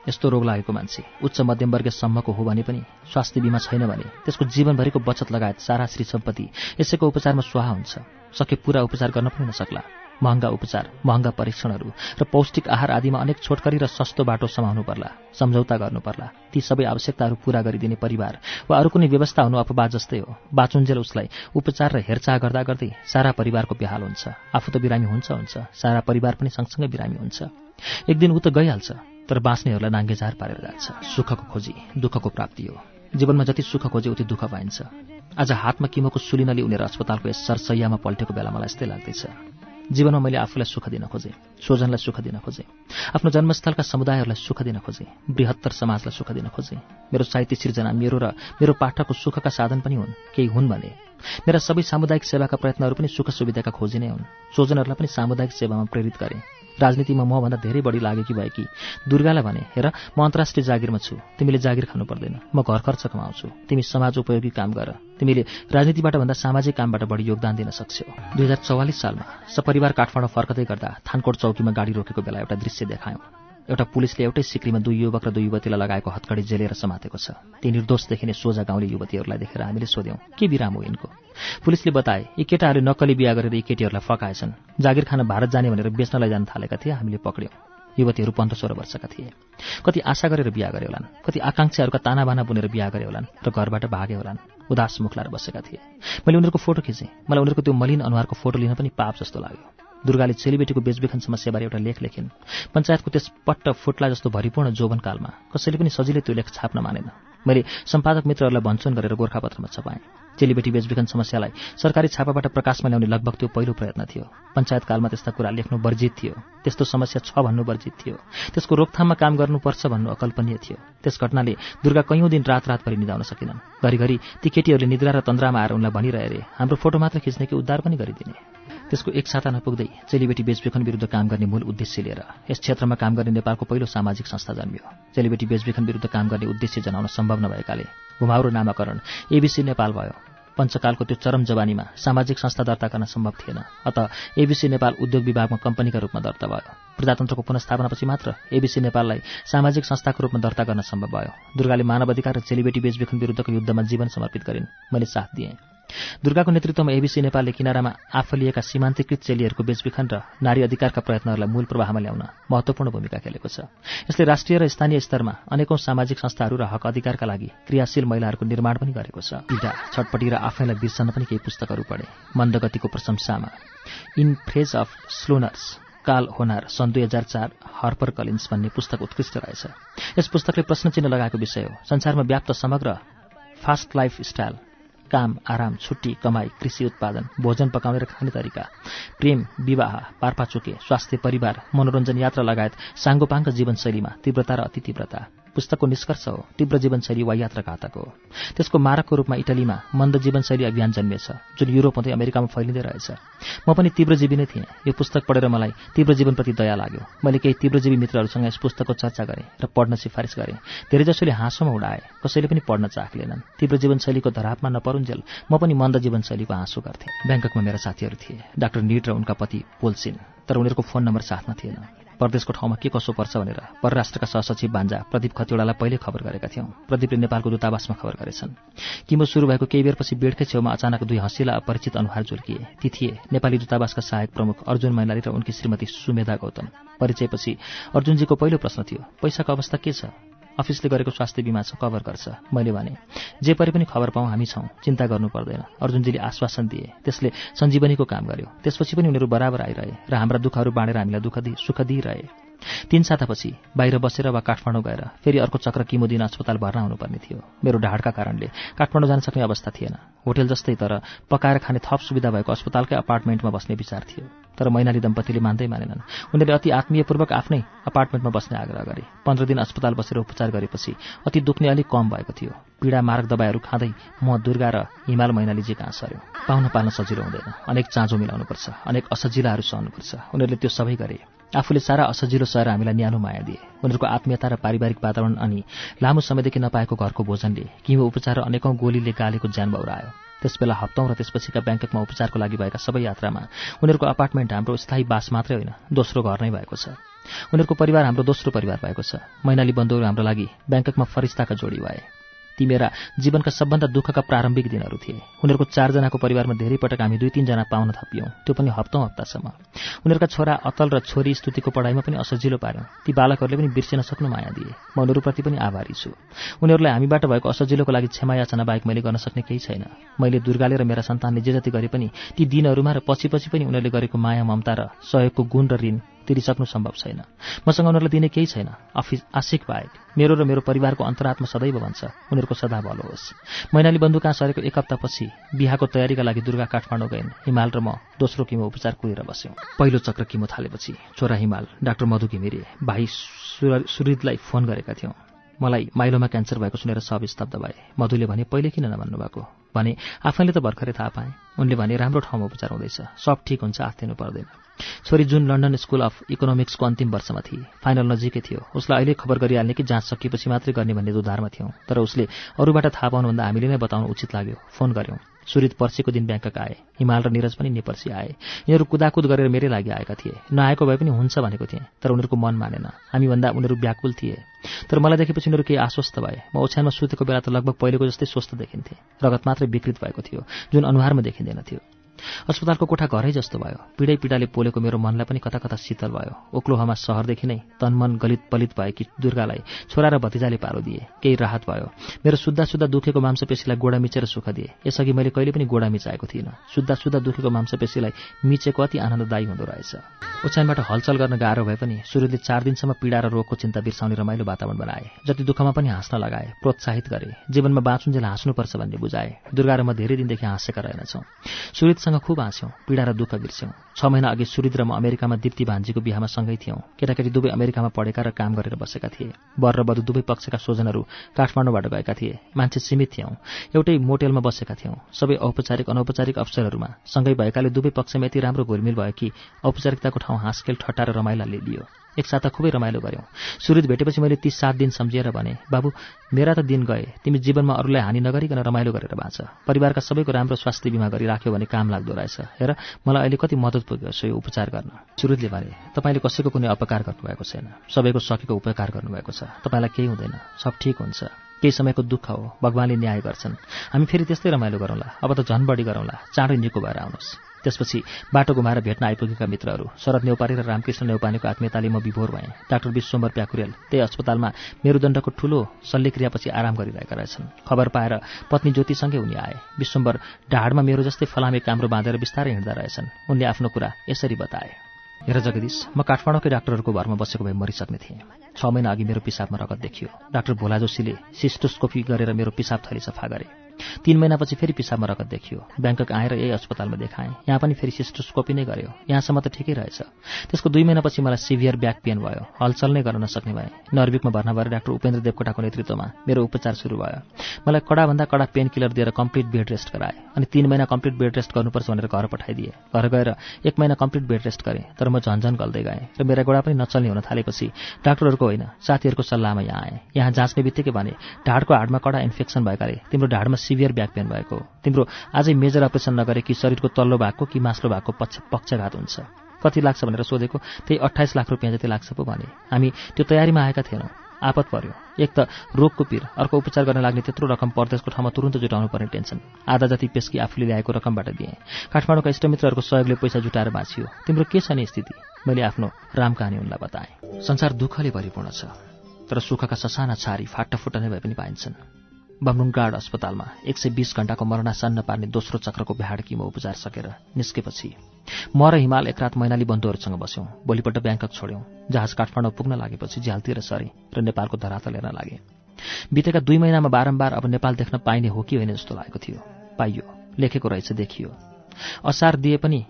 यस्तो रोग लागेको मान्छे उच्च मध्यमवर्गसम्मको हो भने पनि स्वास्थ्य बिमा छैन भने त्यसको जीवनभरिको बचत लगायत सारा श्री सम्पत्ति यसैको उपचारमा स्वाहा हुन्छ। सके पुरा उपचार गर्न पनि नसक्ला। महँगा उपचार महँगा परीक्षणहरू र पौष्टिक आहार आदिमा अनेक छोटकरी र सस्तो बाटो समाउनु पर्ला सम्झौता गर्नु पर्ला। ती सबै आवश्यकताहरू पूरा गरिदिने परिवार वा अरू कुनै व्यवस्था हुनु अपवाद जस्तै हो। बाचुन्जेल उसलाई उपचार र हेरचाह गर्दा गर्दै सारा परिवारको बिहाल हुन्छ। आफू त बिरामी हुन्छ हुन्छ सारा परिवार पनि सँगसँगै बिरामी हुन्छ। एक दिन ऊ त गइहाल्छ तर बाँच्नेहरूलाई नाङ्गेझार पारेर जान्छ। सुखको खोजी दुःखको प्राप्ति हो। जीवनमा जति सुख खोजे उति दुःख पाइन्छ। आज हातमा किमोको सुलिनली उनीहरू अस्पतालको यस सरसैयामा पल्टेको बेला मलाई यस्तै लाग्दैछ। जीवनमा मैले आफूलाई सुख दिन खोजेँ स्वजनलाई सुख दिन खोजेँ आफ्नो जन्मस्थलका समुदायहरूलाई सुख दिन खोजेँ बृहत्तर समाजलाई सुख दिन खोजेँ। मेरो साहित्य सिर्जना मेरो र मेरो पाठकको सुखका साधन पनि हुन् केही हुन् भने। मेरा सबै सामुदायिक सेवाका प्रयत्नहरू पनि सुख सुविधाका खोजी नै हुन्। स्वजनहरूलाई पनि सामुदायिक सेवामा प्रेरित गरेँ। राजनीतिमा मभन्दा धेरै बढी लागेकी भएकी दुर्गालाई भने हेर म अन्तर्राष्ट्रिय जागिरमा छु। तिमीले जागिर खानु पर्दैन। म घर खर्च कमाउँछु। तिमी समाज उपयोगी काम गर। तिमीले राजनीतिबाट भन्दा सामाजिक कामबाट बढी योगदान दिन सक्छौ। दुई हजार चौवालिस सालमा सपरिवार काठमाडौँ फर्कदै गर्दा थानकोट चौकीमा गाडी रोकेको बेला एउटा दृश्य देखायौँ। एउटा पुलिसले एउटै सिक्रीमा दुई युवक र दुई युवतीलाई लगाएको हत्कडी जेलेर समातेको छ। ती निर्दोष देखिने सोझा गाउँले युवतीहरूलाई देखेर हामीले सोध्यौँ के बिराम हो यिनको? पुलिसले बताए यी केटाहरूले नक्कली बिहा गरेर यी केटीहरूलाई फकाएछन्। जागिर खान भारत जाने भनेर बेच्नलाई जान थालेका थिए हामीले पक्र्यौँ। युवतीहरू पन्ध्र सोह्र वर्षका थिए। कति आशा गरेर बिहा गरे होलान् कति आकाङ्क्षाहरूका तानाबाना बुनेर बिहा गरे होलान् र घरबाट भागे होलान् उदास मुख लाएर बसेका थिए। मैले उनीहरूको फोटो खिचेँ। मलाई उनीहरूको त्यो मलिन अनुहारको फोटो लिन पनि पाप जस्तो लाग्यो। दुर्गाले चेलीबेटीको बेचबिखन समस्याबारे एउटा लेख लेखिन्। पञ्चायतको त्यस पट्ट फुट्ला जस्तो भरिपूर्ण जोवनकालमा कसैले पनि सजिलै त्यो लेख छाप्न मानेन। मैले सम्पादक मित्रहरूलाई भन्छन् गरेर गोर्खापत्रमा छपाएँ। चेलीबेटी बेचबिखन समस्यालाई सरकारी छापाबाट प्रकाशमा ल्याउने लगभग त्यो पहिलो प्रयत्न थियो। पञ्चायतकालमा त्यस्ता कुरा लेख्नु वर्जित थियो। त्यस्तो समस्या छ भन्नु वर्जित थियो। त्यसको रोकथाममा काम गर्नुपर्छ भन्नु अकल्पनीय थियो। त्यस घटनाले दुर्गा कैयौँ दिन रात रातभरि निधाउन सकेनन्। घरिघरि ती केटीहरूले निद्रा र तन्द्रामा आएर उनलाई भनिरहे हाम्रो फोटो मात्र खिच्ने कि उद्धार पनि गरिदिने? त्यसको एक साता नपुग्दै चेलीबेटी बेचबिखन विरुद्ध काम गर्ने मूल उद्देश्य लिएर यस क्षेत्रमा काम गर्ने नेपालको पहिलो सामाजिक संस्था जन्मियो। चेलीबेटी बेचबिखन विरुद्ध काम गर्ने उद्देश्य जनाउन सम्भव नभएकाले घुमाउरो नामाकरण एबिसी नेपाल भयो। पञ्चकालको त्यो चरम जवानीमा सामाजिक संस्था दर्ता गर्न सम्भव थिएन। अत एबिसी नेपाल उद्योग विभागमा कम्पनीका रूपमा दर्ता भयो। प्रजातन्त्रको पुनस्थापनापछि मात्र एबिसी नेपाललाई सामाजिक संस्थाको रूपमा दर्ता गर्न सम्भव भयो। दुर्गाले मानव अधिकार र चेलीबेटी बेचबिखन विरुद्धको युद्धमा जीवन समर्पित गरिन्। मैले साथ दिएँ। दुर्गाको नेतृत्वमा एबिसी नेपालले किनारामा आफलिएका सीमान्तकृत चेलीहरूको बेचबिखन र नारी अधिकारका प्रयत्नहरूलाई मूल प्रवाहमा ल्याउन महत्वपूर्ण भूमिका खेलेको छ। यसले राष्ट्रिय र स्थानीय स्तरमा अनेकौं सामाजिक संस्थाहरू र हक अधिकारका लागि क्रियाशील महिलाहरूको निर्माण पनि गरेको छ। पीडा छटपटी र आफैलाई बिर्सन पनि केही पुस्तकहरू पढे। मन्दगतिको प्रशंसामा। In praise of slowness Carl Honore सन् दुई हजार चार हर्पर कलिन्स भन्ने पुस्तक उत्कृष्ट रहेछ। यस पुस्तकले प्रश्न चिन्ह लगाएको विषय हो। संसारमा व्याप्त समग्र फास्ट लाइफ स्टाइल काम आराम छुट्टी कमाई कृषि उत्पादन भोजन पकाउने र खाने तरिका प्रेम विवाह पारपाचुके स्वास्थ्य परिवार मनोरञ्जन यात्रा लगायत साङ्गोपाङ्ग जीवनशैलीमा तीव्रता र अति तीव्रता पुस्तकको निष्कर्ष हो तीव्र जीवनशैली वा यात्रा घातक हो। त्यसको मारकको रूपमा इटलीमा मन्द जीवनशैली अभियान जन्मिएछ जुन युरोप हुँदै अमेरिकामा फैलिँदै रहेछ। म पनि तीव्रजीवी नै थिएँ। यो पुस्तक पढेर मलाई तीव्र जीवनप्रति दया लाग्यो। मैले केही तीव्रजीवी मित्रहरूसँग यस पुस्तकको चर्चा गरेँ र पढ्न सिफारिस गरेँ। धेरैजसोले हाँसोमा उडाए कसैले पनि पढ्न चाखलेनन् तीव्र जीवनशैलीको धरापमा नपरुन्जेल म पनि मन्द जीवनशैलीको हाँसो गर्थेँ। ब्याङ्ककमा मेरा साथीहरू थिए। डाक्टर निट र उनका पति पोलसिन तर उनीहरूको फोन नम्बर साथमा थिएन। परदेशको ठाउँमा के कसो पर्छ भनेर परराष्ट्रका सहसचिव बान्जा प्रदीप खतिवड़ालाई पहिले खबर गरेका थियौँ। प्रदीपले नेपालको दूतावासमा खबर गरेछन्। किमो सुरु भएको केही बेरपछि बेडकै छेउमा अचानक दुई हँसिला अपरिचित अनुहार झुल्किए। ती थिए नेपाली दूतावासका सहायक प्रमुख अर्जुन मैनाली र उनकी श्रीमती सुमेधा गौतम। परिचयपछि अर्जुनजीको पहिलो प्रश्न थियो पैसाको अवस्था के छ? अफिसले गरेको स्वास्थ्य बिमा कभर गर्छ। मैले भने जे परे पनि खबर पाउँ हामी छौँ। चिन्ता गर्नु पर्दैन। अर्जुनजीले आश्वासन दिए। त्यसले सञ्जीवनीको काम गर्यो। त्यसपछि पनि उनीहरू बराबर आइरहे र हाम्रा दुःखहरू बाँडेर हामीलाई दुःख दि सुख दिइरहे तीन सातापछि बाहिर बसेर वा काठमाडौँ गएर फेरि अर्को चक्र किमो दिन अस्पताल भर्ना हुनुपर्ने थियो। मेरो ढाडका कारणले काठमाडौँ जान सक्ने अवस्था थिएन। होटेल जस्तै तर पकाएर खाने थप सुविधा भएको अस्पतालकै अपार्टमेन्टमा बस्ने विचार थियो। तर मैनाली दम्पतिले मान्दै मानेनन्। उनीहरूले अति आत्मीयपूर्वक आफ्नै अपार्टमेन्टमा बस्ने आग्रह गरे। पन्ध्र दिन अस्पताल बसेर उपचार गरेपछि अति दुख्ने अलिक कम भएको थियो। पीडा मारक दबाईहरू खाँदै म दुर्गा र हिमाल मैनालीजी कहाँ सर्यो? पाउन पाल्न सजिलो हुँदैन। अनेक चाँजो मिलाउनुपर्छ। अनेक असजिलाहरू सहनुपर्छ। उनीहरूले त्यो सबै गरे। आफूले सारा असजिलो सहेर हामीलाई न्यानो माया दिए। उनीहरूको आत्मीयता र पारिवारिक वातावरण अनि लामो समयदेखि नपाएको घरको भोजनले किमो उपचार र अनेकौं गोलीले गालेको ज्यान बौरायो। त्यसबेला हप्तौं र त्यसपछिका ब्याङ्ककमा उपचारको लागि भएका सबै यात्रामा उनीहरूको अपार्टमेन्ट हाम्रो स्थायी बास मात्रै होइन दोस्रो घर नै भएको छ। उनीहरूको परिवार हाम्रो दोस्रो परिवार भएको छ। मैनाली बन्धुहरू हाम्रो लागि ब्याङ्ककमा फरिस्ताका जोडी भए। ती मेरा जीवनका सबभन्दा दुःखका प्रारम्भिक दिनहरू थिए। उनीहरूको चारजनाको परिवारमा धेरै पटक हामी दुई तिनजना पाउन थपियौँ। त्यो पनि हप्तौँ हप्तासम्म। उनीहरूका छोरा अतल र छोरी स्तुतिको पढाइमा पनि असजिलो पार्यौँ ती बालकहरूले पनि बिर्सिन सक्नु माया दिए। म उनीहरूप्रति पनि आभारी छु। उनीहरूलाई हामीबाट भएको असजिलोको लागि क्षमा याचना बाहेक मैले गर्न सक्ने केही छैन। मैले दुर्गाले र मेरा सन्तानले जे जति गरे पनि ती दिनहरूमा र पछि पछि पनि उनीहरूले गरेको माया ममता र सहयोगको गुण र ऋण तिरिसक्नु सम्भव छैन। मसँग उनीहरूलाई दिने केही छैन। अफिस आशिक बाहेक मेरो र मेरो परिवारको अन्तरात्मा सदैव भन्छ। उनीहरूको सदा भलो होस्। मैनाली बन्धु कहाँ सरेको एक हप्तापछि बिहाको तयारीका लागि दुर्गा काठमाडौँ गइन्। हिमाल र म दोस्रो किमो उपचार कुरेर बस्यौँ। पहिलो चक्र किमो थालेपछि छोरा हिमाल डाक्टर मधु घिमिरे भाइ सुरिदलाई फोन गरेका थियौँ। मलाई माइलोमा क्यान्सर भएको सुनेर सब स्तब्ध भए। मधुले भने पहिले किन नभन्नु भएको? भने आफैले त भर्खरै थाहा पाएँ। उनले भने राम्रो ठाउँमा उपचार हुँदैछ। सब ठिक हुन्छ आत्तिनु पर्दैन। छोरी जुन लन्डन स्कुल अफ इकोनोमिक्सको अन्तिम वर्षमा थिए फाइनल नजिकै थियो। उसलाई अहिले खबर गरिहाल्ने कि जाँच सकिएपछि मात्रै गर्ने भन्ने दुधारमा थियौँ। तर उसले अरूबाट थाहा पाउनुभन्दा हामीले नै बताउनु उचित लाग्यो। फोन गऱ्यौँ सुरित पर्सिको दिन ब्याङ्कक आए। हिमाल र निरज पनि नेपर्सी आए। यिनीहरू कुदाकुद गरेर मेरै लागि आएका थिए। नआएको भए पनि हुन्छ भनेको थिएँ तर उनीहरूको मन मानेन। हामीभन्दा उनीहरू व्याकुल थिए। तर मलाई देखेपछि उनीहरू केही आश्वस्त भए। म ओछ्यानमा सुतेको बेला त लगभग पहिलेको जस्तै स्वस्थ देखिन्थे। रगत मात्रै विकृत भएको थियो। जुन अनुहारमा देखिँदैन थियो। अस्पतालको कोठा घरै जस्तो भयो। पीडै पीडाले पोलेको मेरो मनलाई पनि कता कता शीतल भयो। ओक्लोहामा सहरदेखि नै तनमन गलित पलित भएकी दुर्गालाई छोरा र भतिजाले पारो दिए। केही राहत भयो। मेरो सुद्धा सुद्धा दुखेको मांसपेशीलाई गोडा मिचेर सुख दिए। यसअघि मैले कहिले पनि गोडा मिचाएको थिइनँ। सुद्धा सुद्धा दुखेको मांसपेशीलाई मिचेको अति आनन्ददायी हुँदो रहेछ। ओछ्यानबाट हलचल गर्न गाह्रो भए पनि सूर्यले चार दिनसम्म पीडा र रोगको चिन्ता बिर्साउने रमाइलो वातावरण बनाए। जति दुःखमा पनि हाँस्न लगाए प्रोत्साहित गरे। जीवनमा बाँचुन्जेल हाँस्नुपर्छ भन्ने बुझाए। दुर्गा र म धेरै दिनदेखि हाँसेका रहेनछौँ। सुरितसँग खुब हाँस्यौँ पीडा र दुःख बिर्स्यौँ। छ महिना अघि सुरिद र म अमेरिकामा दिप्ती भान्जीको बिहामा सँगै थियौँ। केटाकेटी दुवै अमेरिकामा पढेका र काम गरेर बसेका थिए। वर र बधु दुवै पक्षका स्वजनहरू काठमाडौँबाट गएका थिए। मान्छे सीमित थियौँ। एउटै मोटेलमा बसेका थियौँ। सबै औपचारिक अनौपचारिक अवसरहरूमा सँगै भएकाले दुवै पक्षमा यति राम्रो घुलमिल भयो कि औपचारिकताको ठाउँ हाँसखेल ठट्टा र रमाइलाले लियो। एक साता खुबै रमाइलो गऱ्यौँ सुरुद भेटेपछि मैले ती सात दिन सम्झिएर भने बाबु मेरा त दिन गए। तिमी जीवनमा अरूलाई हानि नगरिकन रमाइलो गरेर बाँच। परिवारका सबैको राम्रो स्वास्थ्य बिमा गरिराख्यो भने काम लाग्दो रहेछ। हेर मलाई अहिले कति मद्दत पुग्यो सो यो उपचार गर्न सुरुदले भने तपाईँले कसैको कुनै अपकार गर्नुभएको छैन। सबैको सकेको उपकार गर्नुभएको छ। तपाईँलाई केही हुँदैन। सब ठिक हुन्छ। केही समयको दुःख हो। भगवान्ले न्याय गर्छन्। हामी फेरि त्यस्तै रमाइलो गरौँला। अब त झन् बढी गरौँला। चाँडै निको भएर आउनुहोस्। त्यसपछि बाटो घुमाएर भेट्न आइपुगेका मित्रहरू शरद नेौपारी र रामकृष्ण नेौपानेको आत्मीयताले म विभोर भएँ। डाक्टर विश्वम्बर प्याकुरेल त्यही अस्पतालमा मेरुदण्डको ठूलो शल्यक्रियापछि आराम गरिरहेका रहेछन्। खबर पाएर पत्नी ज्योतिसँगै उनी आए। विश्वम्बर ढाडमा मेरो जस्तै फलामे काम्रो बाँधेर बिस्तारै हिँड्दा रहेछन्। उनले आफ्नो कुरा यसरी बताए। हेर जगदीश म काठमाडौँकै डाक्टरहरूको घरमा बसेको भए मरिसक्ने थिएँ। छ महिना अघि मेरो पिसाबमा रगत देखियो। डाक्टर भोला जोशीले सिस्टोस्कोपी गरेर मेरो पिसाब थली सफा गरे। तीन महिनापछि फेरि पिसाबमा रगत देखियो। ब्याङ्कक आएर यही अस्पतालमा देखाएँ। यहाँ पनि फेरि सिस्टोस्कोपी नै गर्यो। यहाँसम्म त ठिकै रहेछ। त्यसको दुई महिनापछि मलाई सिभियर ब्याक पेन भयो। हलचल नै गर्न नसक्ने भए। नर्विकमा भर्ना भएर डाक्टर उपेन्द्र देवकोटाको नेतृत्वमा मेरो उपचार सुरु भयो। मलाई कडाभन्दा कडा पेन किलर दिएर कम्प्लिट बेड रेस्ट गराए अनि तीन महिना कम्प्लिट बेड रेस्ट गर्नुपर्छ भनेर घर पठाइदिए। घर गएर एक महिना कम्प्लिट बेड रेस्ट गरेँ तर म झन्झन गल्दै गएँ र मेरा गोडा पनि नचल्ने हुन थालेपछि डाक्टरहरूको होइन साथीहरूको सल्लाहमा यहाँ आएँ। यहाँ जाँच्ने बित्तिकै भने ढाडको हाडमा कडा इन्फेक्सन भएकाले तिम्रो ढाडमा सिभियर ब्याक पेन भएको तिम्रो आजै मेजर अपरेसन नगरे कि शरीरको तल्लो भागको कि मास्लो भागको पक्ष पक्षघात हुन्छ। कति लाग्छ भनेर सोधेको त्यही अठाइस लाख रुपियाँ जति लाग्छ पो भने। हामी त्यो तयारीमा आएका थिएनौँ। आपत पर्यो। एक त रोगको पिर अर्को उपचार गर्न लाग्ने त्यत्रो रकम परदेशको ठाउँमा तुरन्त जुटाउनु पर्ने टेन्सन। आधा जति पेस्की आफूले ल्याएको रकमबाट दिएँ। काठमाडौँका इष्टमित्रहरूको सहयोगले पैसा जुटाएर बाँचियो। तिम्रो के छ नि स्थिति? मैले आफ्नो राम कहानी उनलाई बताएँ। संसार दुःखले भरिपूर्ण छ तर सुखका ससाना छारी फाटाफुट्टा नै भए पनि पाइन्छन्। बमरुङगाड अस्पतालमा एक सय बिस घण्टाको मरणासन्न पार्ने दोस्रो चक्रको भ्याड किमो उपचार सकेर निस्केपछि म र हिमाल एक रात मैनाली बन्धुहरूसँग बस्यौँ। भोलिपल्ट ब्याङ्कक छोड्यौँ। जहाज काठमाडौँ पुग्न लागेपछि झ्यालतिर सरे र नेपालको धरातल हेर्न लागे। बितेका दुई महिनामा बारम्बार अब नेपाल देख्न पाइने हो कि होइन जस्तो लागेको थियो। पाइयो। लेखेको रहेछ देखियो। असार दिए पनि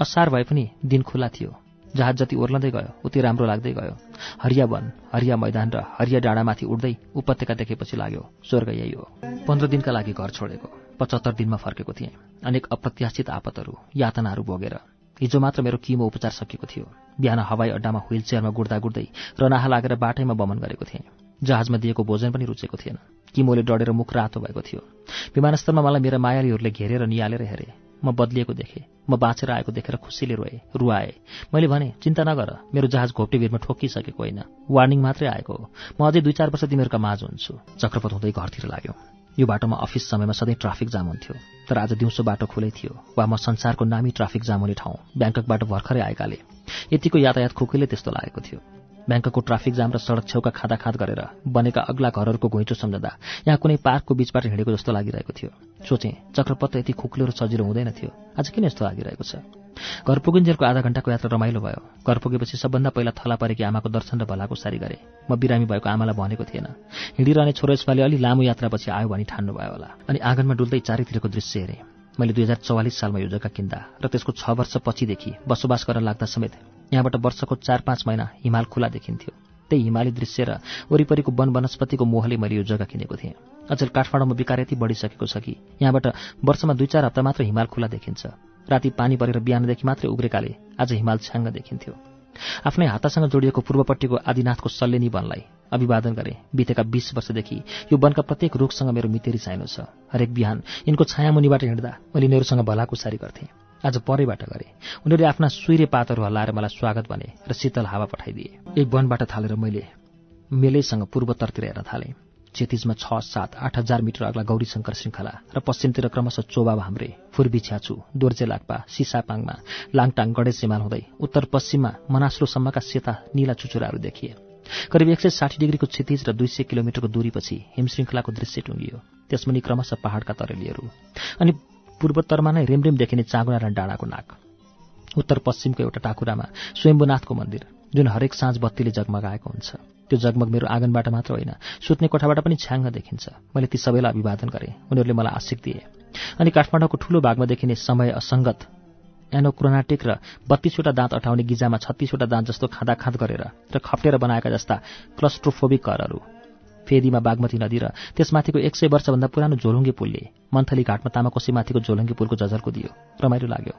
असार भए पनि दिन खुल्ला थियो। जहाज जति ओर्लँदै गयो उति राम्रो लाग्दै गयो। हरिया वन हरिया मैदान र हरिया डाँडामाथि उड्दै उपत्यका देखेपछि लाग्यो स्वर्ग यही हो। पन्ध्र दिनका लागि घर छोडेको पचहत्तर दिनमा फर्केको थिएँ। अनेक अप्रत्याशित आपतहरू यातनाहरू भोगेर। हिजो मात्र मेरो किमो उपचार सकिएको थियो। बिहान हवाई अड्डामा व्हील चेयरमा गुड्दा गुड्दै रनाहा लागेर बाटैमा बमन गरेको थिएँ। जहाजमा दिएको भोजन पनि रुचेको थिएन। किमोले डढेर मुख रातो भएको थियो। विमानस्थलमा मलाई मेरा मायालीहरूले घेरेर निहालेर हेरे। म बदलिएको देखेँ। म बाँचेर आएको देखेर खुसीले रोएँ रुवाए। मैले भने चिन्ता नगर मेरो जहाज घोप्टे भिरमा ठोकिसकेको होइन। वार्निङ मात्रै आएको हो। म अझै दुई चार वर्ष तिमीहरूका माझ हुन्छु। चक्रपथ हुँदै घरतिर लाग्यो। यो बाटोमा अफिस समयमा सधैँ ट्राफिक जाम हुन्थ्यो। तर आज दिउँसो बाटो खुलै थियो। वा म संसारको नामी ट्राफिक जाम हुने ठाउँ ब्याङ्ककबाट भर्खरै आएकाले। यतिको यातायात खुकुले त्यस्तो लागेको थियो। ब्याङ्कको ट्राफिक जाम र सडक छेउका खाँदाखाँद गरेर बनेका अग्ला घरहरूको घुइँचो सम्झँदा यहाँ कुनै पार्कको बीचबाट हिँडेको जस्तो लागिरहेको थियो। सोचेँ चक्रपत्र यति खुक्लो र सजिलो हुँदैन थियो। आज किन यस्तो लागिरहेको छ? घर पुगिन्जेलको आधा घण्टाको यात्रा रमाइलो भयो। घर पुगेपछि सबभन्दा पहिला थला परेकी आमाको दर्शन र भलाको सारी गरे। म बिरामी भएको आमालाई भनेको थिएन। हिँडिरहने छोरो यसपालि अलि लामो यात्रापछि आयो भनी ठान्नु भयो होला। अनि आँगनमा डुल्दै चारैतिरको दृश्य हेरेँ। मैले दुई हजार चौवालिस सालमा यो जग्गा किन्दा र त्यसको छ वर्ष पछिदेखि बसोबास गर्न लाग्दा समेत यहाँबाट वर्षको चार पाँच महिना हिमाल खुला देखिन्थ्यो। त्यही हिमाली दृश्य र वरिपरिको वन वनस्पतिको मोहले मैले यो जग्गा किनेको थिएँ। अचेल काठमाडौँमा विकार यति बढिसकेको छ कि यहाँबाट वर्षमा दुई चार हप्ता मात्र हिमाल खुला देखिन्छ। राति पानी परेर बिहानदेखि मात्रै उब्रेकाले आज हिमाल छ्याङ्ग देखिन्थ्यो। आफ्नै हातासँग जोडिएको पूर्वपट्टिको आदिनाथको सल्लेनी वनलाई अभिवादन गरे बितेका बीस वर्षदेखि यो वनका प्रत्येक रुखसँग मेरो मितेरी चाहिनु छ। हरेक बिहान यिनको छायामुनिबाट हिँड्दा मैले यिनीहरूसँग भलाकुसारी गर्थेँ। आज परैबाट गरे। उनीहरूले आफ्ना सुइरे पातहरू हल्लाएर मलाई स्वागत भने र शीतल हावा पठाइदिए। एक वनबाट थालेर मैले मेलैसँग पूर्वतरतिर हेर्न थालेँ। क्षतिजमा छ सात आठ हजार मिटर अग्ला गौरीशङ्कर श्रृङ्खला र पश्चिमतिर क्रमशः चोबा भाम्रे फुर्बी छ्याचु दोर्जे लाक्पा सिसापाङमा लाङटाङ गणेश हिमाल हुँदै उत्तर पश्चिममा मनास्लोसम्मका सेता निला चुचुराहरू देखिए। करिब एक सय साठी डिग्रीको क्षतिज र दुई सय किलोमिटरको दूरीपछि हिमश्रृङ्खलाको दृश्य टुङ्गियो। त्यसमुनि क्रमशः पहाडका तरेलीहरू। अनि पूर्वोत्तरमा नै रेमरेम देखिने चाँगुना र डाँडाको नाक। उत्तर पश्चिमको एउटा टाकुरामा स्वयम्भूनाथको मन्दिर जुन हरेक साँझ बत्तीले जगमगाएको हुन्छ। त्यो जगमग मेरो आँगनबाट मात्र होइन सुत्ने कोठाबाट पनि छ्याङ्ग देखिन्छ। मैले ती सबैलाई अभिवादन गरेँ। उनीहरूले मलाई आशिक दिए। अनि काठमाडौँको ठूलो भागमा देखिने समय असङ्गत एनोक्रोनाटिक र बत्तीसवटा दाँत अटाउने गिजामा छत्तीसवटा दाँत जस्तो खाँदाखाँद गरेर र खप्टेर बनाएका जस्ता क्लस्ट्रोफोबिक घरहरू फेदीमा बागमती नदी र त्यसमाथिको एक सय वर्षभन्दा पुरानो झोलुङ्गे पुलले मन्थली घाटमा तामाकोसीमाथिको झोलुङ्गे पुलको जझल्को दियो। रमाइलो लाग्यो।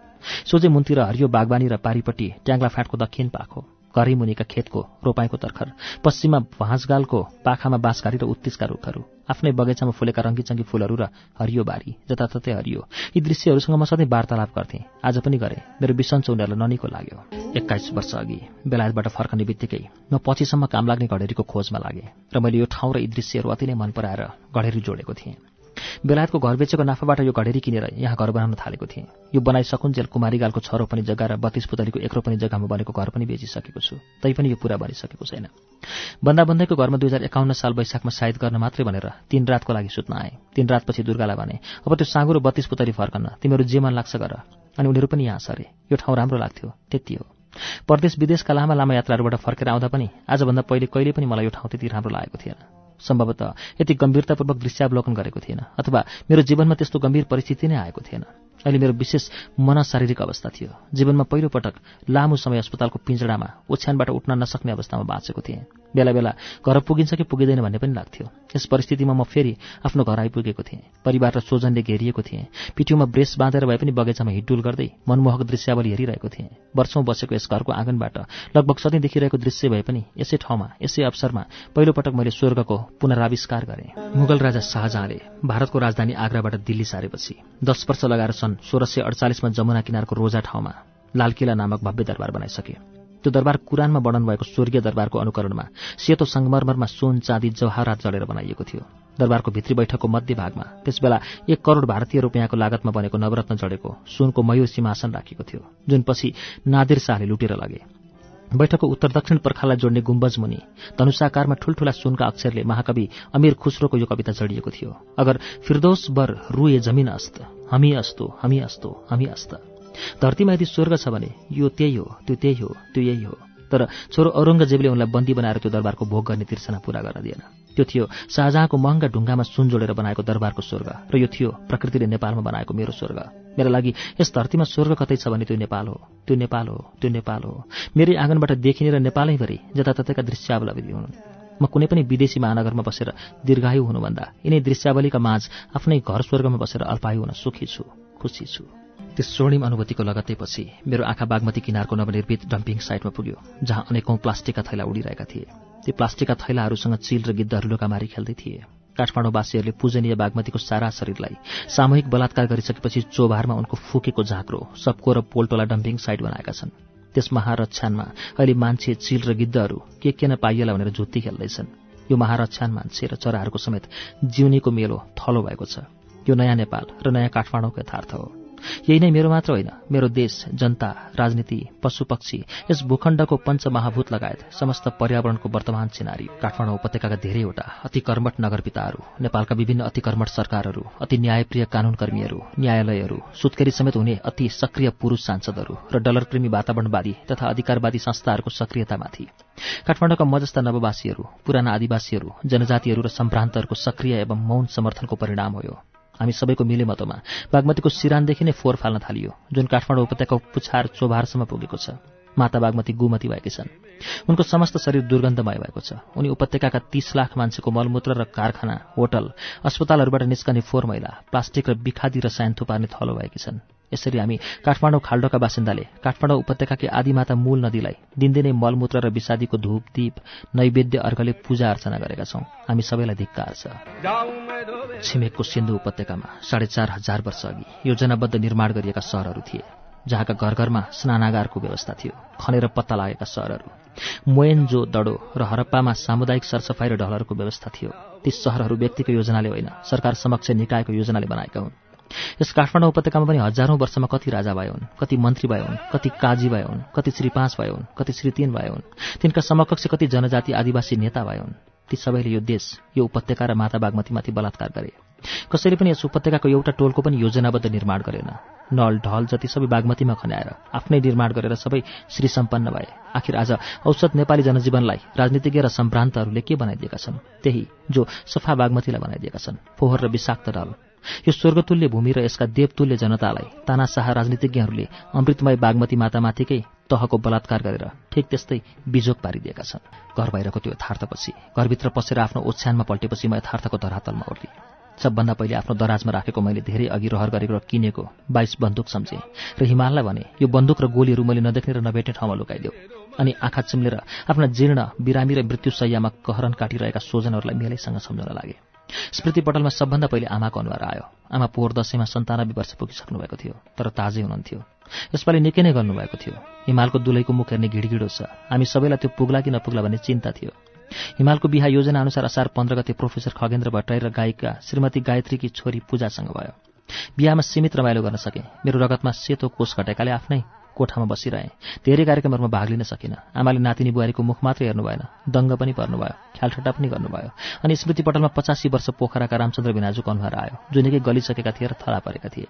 सोझे मुनतिर हरियो बागवानी र पारिपट्टि ट्याङ्ला फाँटको दक्षिण पाखो। घरै मुनिका खेतको रोपाइँको तर्खर पश्चिममा भाँजगालको पाखामा बाँसघारी र उत्तिसका रुखहरू आफ्नै बगैँचामा फुलेका रङ्गीचङ्गी फुलहरू र हरियो बारी जताततै हरियो। यी दृश्यहरूसँग म सधैँ वार्तालाप गर्थेँ। आज पनि गरेँ। मेरो बिसन्चो उनीहरूलाई ननिको लाग्यो। एक्काइस वर्ष अघि बेलायतबाट फर्कने बित्तिकै म पछिसम्म काम लाग्ने घडेरीको खोजमा लागेँ र मैले यो ठाउँ र यी दृश्यहरू अति नै मन पराएर घडेरी जोडेको थिएँ। बेलायतको घर बेचेको नाफाबाट यो घडेरी किनेर यहाँ घर बनाउन थालेको थिएँ। यो बनाइ सकुन्जेल कुमारीगालको छ रोपनी जग्गा र बत्तीस पुतलीको एक रोपनी जग्गामा बनेको घर पनि बेचिसकेको छु। तैपनि यो पुरा बनिसकेको छैन। भन्दा भन्दैको घरमा दुई हजार एकाउन्न साल वैशाखमा सायद गर्न मात्रै भनेर तीन रातको लागि सुत्न आए। तीन रातपछि दुर्गालाई भने अब त्यो साँगुरो बत्तीस पुतली फर्कन्न तिमीहरू जे मन लाग्छ गर। अनि उनीहरू पनि यहाँ सरे। यो ठाउँ राम्रो लाग्थ्यो त्यति हो। परदेश विदेशका लामा लामा यात्राहरूबाट फर्केर आउँदा पनि आजभन्दा पहिले कहिले पनि मलाई यो ठाउँ त्यति राम्रो लागेको थिएन। सम्भवतः यति गम्भीरतापूर्वक दृश्यावलोकन गरेको थिएन अथवा मेरो जीवनमा त्यस्तो गम्भीर परिस्थिति नै आएको थिएन। अहिले मेरो विशेष मन शारीरिक अवस्था थियो। जीवनमा पहिलोपटक लामो समय अस्पतालको पिंजडामा ओछ्यानबाट उठ्न नसक्ने अवस्थामा बाँचेको थिएँ। बेला बेला घर पुगिन्छ कि पुगिँदैन भन्ने पनि लाग्थ्यो। यस परिस्थितिमा म फेरि आफ्नो घर आइपुगेको थिएँ। परिवार र सोजनले घेरिएको थिएँ। पिठ्यौमा ब्रेस बाँधेर भए पनि बगैँचामा हिडुल गर्दै मनमोहक दृश्यावली हेरिरहेको थिएँ। वर्षौं बसेको यस घरको आँगनबाट लगभग सधैँ देखिरहेको दृश्य भए पनि यसै ठाउँमा यसै अवसरमा पहिलोपटक मैले स्वर्गको पुनराविष्कार गरेँ। मुगल राजा शाहजहाँले भारतको राजधानी आग्राबाट दिल्ली सारेपछि दस वर्ष लगाएर सन् सोह्र सय अडचालिसमा जमुना किनारको रोजा ठाउँमा लालकिला नामक भव्य दरबार बनाइसके। त्यो दरबार कुरानमा वर्णन भएको स्वर्गीय दरबारको अनुकरणमा सेतो सङ्गमरमरमा सुन चाँदी जवाहरात जडेर बनाइएको थियो। दरबारको भित्री बैठकको मध्य भागमा त्यसबेला एक करोड भारतीय रुपियाँको लागतमा बनेको नवरत्न जडेको सुनको मयूर सिंहासन राखेको थियो जुन पछि नादिर शाहले लुटेर लगे। बैठकको उत्तर दक्षिण पर्खालाई जोड्ने गुम्बज मुनि धनुषाकारमा ठूल्ठूला सुनका अक्षरले महाकवि अमीर खुसरोको यो कविता जडिएको थियो। अगर फिर्दोस बर रुए जमिन अस्त हामी अस्तो हामी अस्तो हामी अस्त। धरतीमा यदि स्वर्ग छ भने यो त्यही हो त्यो त्यही हो त्यो यही हो। तर छोरो औरङ्गजेबले उनलाई बन्दी बनाएर त्यो दरबारको भोग गर्ने तिर्सना पूरा गर्न दिएन। त्यो थियो शाहजहाँको महँगा ढुङ्गामा सुन जोडेर बनाएको दरबारको स्वर्ग र यो थियो प्रकृतिले नेपालमा बनाएको मेरो स्वर्ग। मेरा लागि यस धरतीमा स्वर्ग कतै छ भने त्यो नेपाल हो त्यो नेपाल हो त्यो नेपाल हो। मेरै आँगनबाट देखिने र नेपालैभरि जताततैका दृश्यावलम्बी हुन्। म कुनै पनि विदेशी महानगरमा बसेर दीर्घायु हुनुभन्दा यिनै दृश्यावलीका माझ आफ्नै घर स्वर्गमा बसेर अल्पायु हुन सुखी छु खुसी छु। त्यस स्वर्णिम अनुभूतिको लगत्तैपछि मेरो आँखा बागमती किनारको नवनिर्मित डम्पिङ साइटमा पुग्यो जहाँ अनेकौं प्लास्टिकका थैला उडिरहेका थिए। ती प्लास्टिकका थैलाहरूसँग चिल र गिद्धहरू लुकामारी खेल्दै थिए। काठमाडौँवासीहरूले पूजनीय बागमतीको सारा शरीरलाई सामूहिक बलात्कार गरिसकेपछि चोभारमा उनको फुकेको झाँक्रो सबको र पोल्टोला डम्पिङ साइट बनाएका छन्। त्यस महारक्षानमा अहिले मान्छे चिल र गिद्धहरू के के न पाइएला भनेर जुत्ती खेल्दैछन्। यो महारक्षान मान्छे र चराहरूको समेत जिउनीको मेलो थलो भएको छ। यो नयाँ नेपाल र नयाँ काठमाडौँको यथार्थ हो। यही नै मेरो मात्र होइन मेरो देश जनता राजनीति पशुपक्षी यस भूखण्डको पञ्चमहाभूत लगायत समस्त पर्यावरणको वर्तमान सिनारी काठमाडौँ उपत्यकाका धेरैवटा अति कर्मठ नगरपिताहरू नेपालका विभिन्न अति कर्मठ सरकारहरू अति न्यायप्रिय कानूनकर्मीहरू न्यायालयहरू सुत्केरी समेत हुने अति सक्रिय पुरूष सांसदहरू र डलरप्रेमी वातावरणवादी तथा अधिकारवादी संस्थाहरूको सक्रियतामाथि। काठमाडौँका म जस्ता नववासीहरू पुराना आदिवासीहरू जनजातिहरू र सम्भ्रान्तहरूको सक्रिय एवं मौन समर्थनको परिणाम हो हामी सबैको मिलेमतोमा बागमतीको सिरानदेखि नै फोहोर फाल्न थालियो जुन काठमाडौँ उपत्यकाको पुछार चोभारसम्म पुगेको छ। माता बागमती गुमती भएकी छन्। उनको समस्त शरीर दुर्गन्धमय भएको छ। उनी उपत्यकाका तीस लाख मान्छेको मलमूत्र र कारखाना होटल अस्पतालहरूबाट निस्कने फोहोर मैला प्लास्टिक र बिखादी रसायन थुपार्ने थलो भएकी छन्। यसरी हामी काठमाडौँ खाल्डोका बासिन्दाले काठमाडौँ उपत्यकाकी आदिमाता मूल नदीलाई दिनदिनै मलमूत्र र विषादीको धूप दीप नैवेद्य अर्घले पूजा अर्चना गरेका छौं। हामी सबैलाई धिक्कार छ। छिमेकको सिन्धु उपत्यकामा साढे चार हजार वर्ष अघि योजनाबद्ध निर्माण गरिएका सहरहरू थिए जहाँका घर घरमा स्नानागारको व्यवस्था थियो खनेर पत्ता लागेका सहरहरू। मोयन जो दडो र हरप्पामा सामुदायिक सरसफाई र ढलहरूको व्यवस्था थियो। ती सहरहरू व्यक्तिको योजनाले होइन सरकार समक्ष निकायको योजनाले बनाएका हुन्। यस काठमाडौँ उपत्यकामा पनि हजारौं वर्षमा कति राजा भए हुन् कति मन्त्री भए हुन् कति काजी भए हुन् कति श्री पाँच भए हुन् कति श्री तीन भए हुन् तिनका समकक्ष कति जनजाति आदिवासी नेता भए हुन् ती सबैले यो देश यो उपत्यका र माता बागमतीमाथि बलात्कार गरे। कसैले पनि यस उपत्यकाको एउटा टोलको पनि योजनाबद्ध निर्माण गरेन। नल ढल जति सबै बागमतीमा खन्याएर आफ्नै निर्माण गरेर सबै श्री सम्पन्न भए। आखिर आज औसत नेपाली जनजीवनलाई राजनीतिज्ञ र सम्भ्रान्तहरूले के बनाइदिएका छन्? त्यही जो सफा बागमतीलाई बनाइदिएका छन्। फोहोर र विषाक्त ढल। यो स्वर्गतुल्य भूमि र यसका देवतुल्य जनतालाई तानाशाह राजनीतिज्ञहरूले अमृतमय बागमती मातामाथिकै तहको बलात्कार गरेर ठिक त्यस्तै बिजोग पारिदिएका छन्। घर बाहिरको त्यो यथार्थपछि घरभित्र पसेर आफ्नो ओछ्यानमा पल्टेपछि म यथार्थको धरातलमा ओर्ली सबभन्दा पहिले आफ्नो दराजमा राखेको मैले धेरै अघि रहर गरेको र किनेको बाइस बन्दुक सम्झेँ र हिमाललाई भने यो बन्दुक र गोलीहरू मैले नदेख्ने र नभेट्ने ठाउँमा लुकाइदेऊ अनि आँखा चिम्लेर आफ्ना जीर्ण बिरामी र मृत्युशैयामा कहरन काटिरहेका स्वजनहरूलाई मेलैसँग सम्झाउन लागे। स्मृति पटलमा सबभन्दा पहिले आमाको अनुहार आयो। आमा पोहोर दसैँमा सन्तानब्बे वर्ष पुगिसक्नु भएको थियो तर ताजै हुनुहुन्थ्यो। यसपालि निकै नै गर्नुभएको थियो। हिमालको दुलैको मुख हेर्ने घिडघिडो छ। हामी सबैलाई त्यो पुग्ला कि नपुग्ला भन्ने चिन्ता थियो। हिमालको बिहा योजना अनुसार असार पन्ध्र गते प्रोफेसर खगेन्द्र भट्टराई र गायिका श्रीमती गायत्रीकी छोरी पूजासँग भयो। बिहामा सीमित रमाइलो गर्न सके। मेरो रगतमा सेतो कोष घटेकाले आफ्नै कोठामा बसिरहेँ। धेरै कार्यक्रमहरूमा भाग लिन सकिनँ। आमाले नातिनी बुहारीको मुख मात्रै हेर्नु भएन दङ्ग पनि पर्नुभयो। ख्यालठट्टा पनि गर्नुभयो। अनि स्मृति पटलमा पचासी वर्ष पोखराका रामचन्द्र भिनाजुको अनुहार आयो जो निकै गलिसकेका थिए र थला परेका थिए।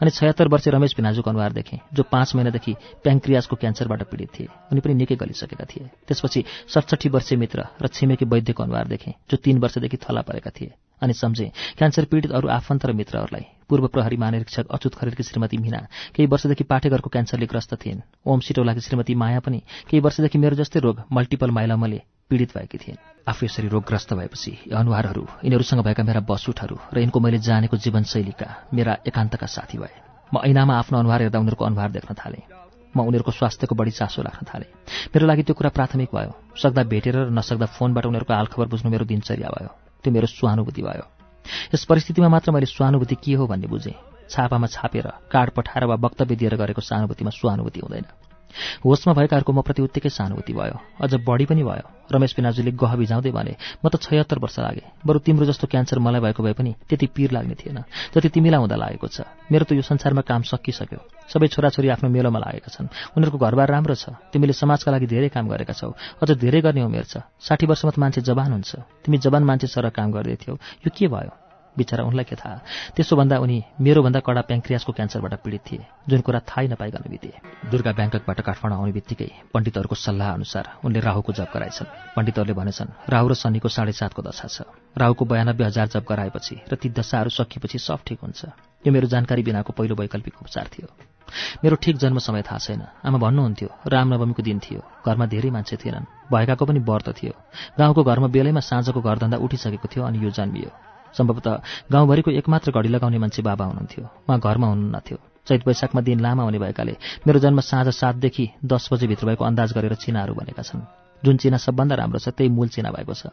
अनि छयत्तर वर्ष रमेश भिनाजुको अनुहार देखेँ जो पाँच महिनादेखि प्याङ्क्रियाजको क्यान्सरबाट पीडित थिए। उनी पनि निकै गलिसकेका थिए। त्यसपछि सडसठी वर्षीय मित्र र छिमेकी वैद्यको अनुहार देखेँ जो तीन वर्षदेखि थला परेका थिए। अनि सम्झे क्यान्सर पीडित अरू आफन्त र मित्रहरूलाई पूर्व प्रहरी महानिरीक्षक अच्युत खरेलकी श्रीमती मीना केही वर्षदेखि पाठेघरको क्यान्सरले ग्रस्त थिइन्। ओम सिटौलाकी श्रीमती माया पनि केही वर्षदेखि मेरो जस्तै रोग मल्टिपल माइलमले पीडित भएकी थिइन्। आफू यसरी रोगग्रस्त भएपछि यी अनुहारहरू यिनीहरूसँग भएका मेरा बसुटहरू र यिनको मैले जानेको जीवनशैलीका मेरा एकान्तका साथी भए। म ऐनामा आफ्नो अनुहार हेर्दा उनीहरूको अनुहार देख्न थालेँ। म उनीहरूको स्वास्थ्यको बढी चासो राख्न थालेँ। मेरो लागि त्यो कुरा प्राथमिक भयो। सक्दा भेटेर र नसक्दा फोनबाट उनीहरूको हालखबर बुझ्नु मेरो दिनचर्या भयो। त्यो मेरो स्वानुभूति भयो। यस परिस्थितिमा मात्र मैले स्वानुभूति के हो भन्ने बुझेँ। छापामा छापेर कार्ड पठाएर वा वक्तव्य दिएर गरेको सहानुभूतिमा स्वानुभूति हुँदैन। होसमा भएकाहरूको म प्रति उत्तिकै सहानुभूति भयो। अझ बढी पनि भयो। रमेश पिनाजुले गह बिजाउँदै भने म त छयत्तर वर्ष लागे। बरु तिम्रो जस्तो क्यान्सर मलाई भएको भए पनि त्यति पिर लाग्ने थिएन। जति तिमीलाई हुँदा लागेको छ। मेरो त यो संसारमा काम सकिसक्यो। सबै छोराछोरी आफ्नो मेलोमा लागेका छन्। उनीहरूको घरबार राम्रो छ। तिमीले समाजका लागि धेरै काम गरेका छौ। अझ धेरै गर्ने उमेर छ। साठी वर्षमा त मान्छे जवान हुन्छ। तिमी जवान मान्छे सर काम गर्दै थियौ। यो के भयो? बिचरा उनलाई के थाहा? त्यसोभन्दा उनी मेरोभन्दा कडा प्याङ्क्रियासको क्यान्सरबाट पीडित थिए जुन कुरा थाहै नपाइकन बिते। दुर्गा ब्याङ्ककबाट काठमाडौँ आउने बित्तिकै पण्डितहरूको सल्लाह अनुसार उनले राहुको जब गराएछन्। पण्डितहरूले भनेछन् राहु र शनिको साढे सातको दशा छ। राहुको बयानब्बे हजार जब गराएपछि र ती दशाहरू सकिएपछि सब ठिक हुन्छ। यो मेरो जानकारी बिनाको पहिलो वैकल्पिक उपचार थियो। मेरो ठिक जन्म समय थाहा छैन। आमा भन्नुहुन्थ्यो रामनवमीको दिन थियो। घरमा धेरै मान्छे थिएनन्। भएकाको पनि व्रत थियो। गाउँको घरमा बेलैमा साँझको घरधन्दा उठिसकेको थियो अनि यो जन्मियो। सम्भवतः गाउँभरिको एकमात्र घडी लगाउने मान्छे बाबा हुनुहुन्थ्यो। उहाँ घरमा हुनुहुन्थ्यो चैत वैशाखमा दिन लामा हुने भएकाले मेरो जन्म साँझ सातदेखि दस बजेभित्र भएको अन्दाज गरेर चिनाहरू भनेका छन्। जुन चिना सबभन्दा राम्रो छ त्यही मूल चिना भएको छ।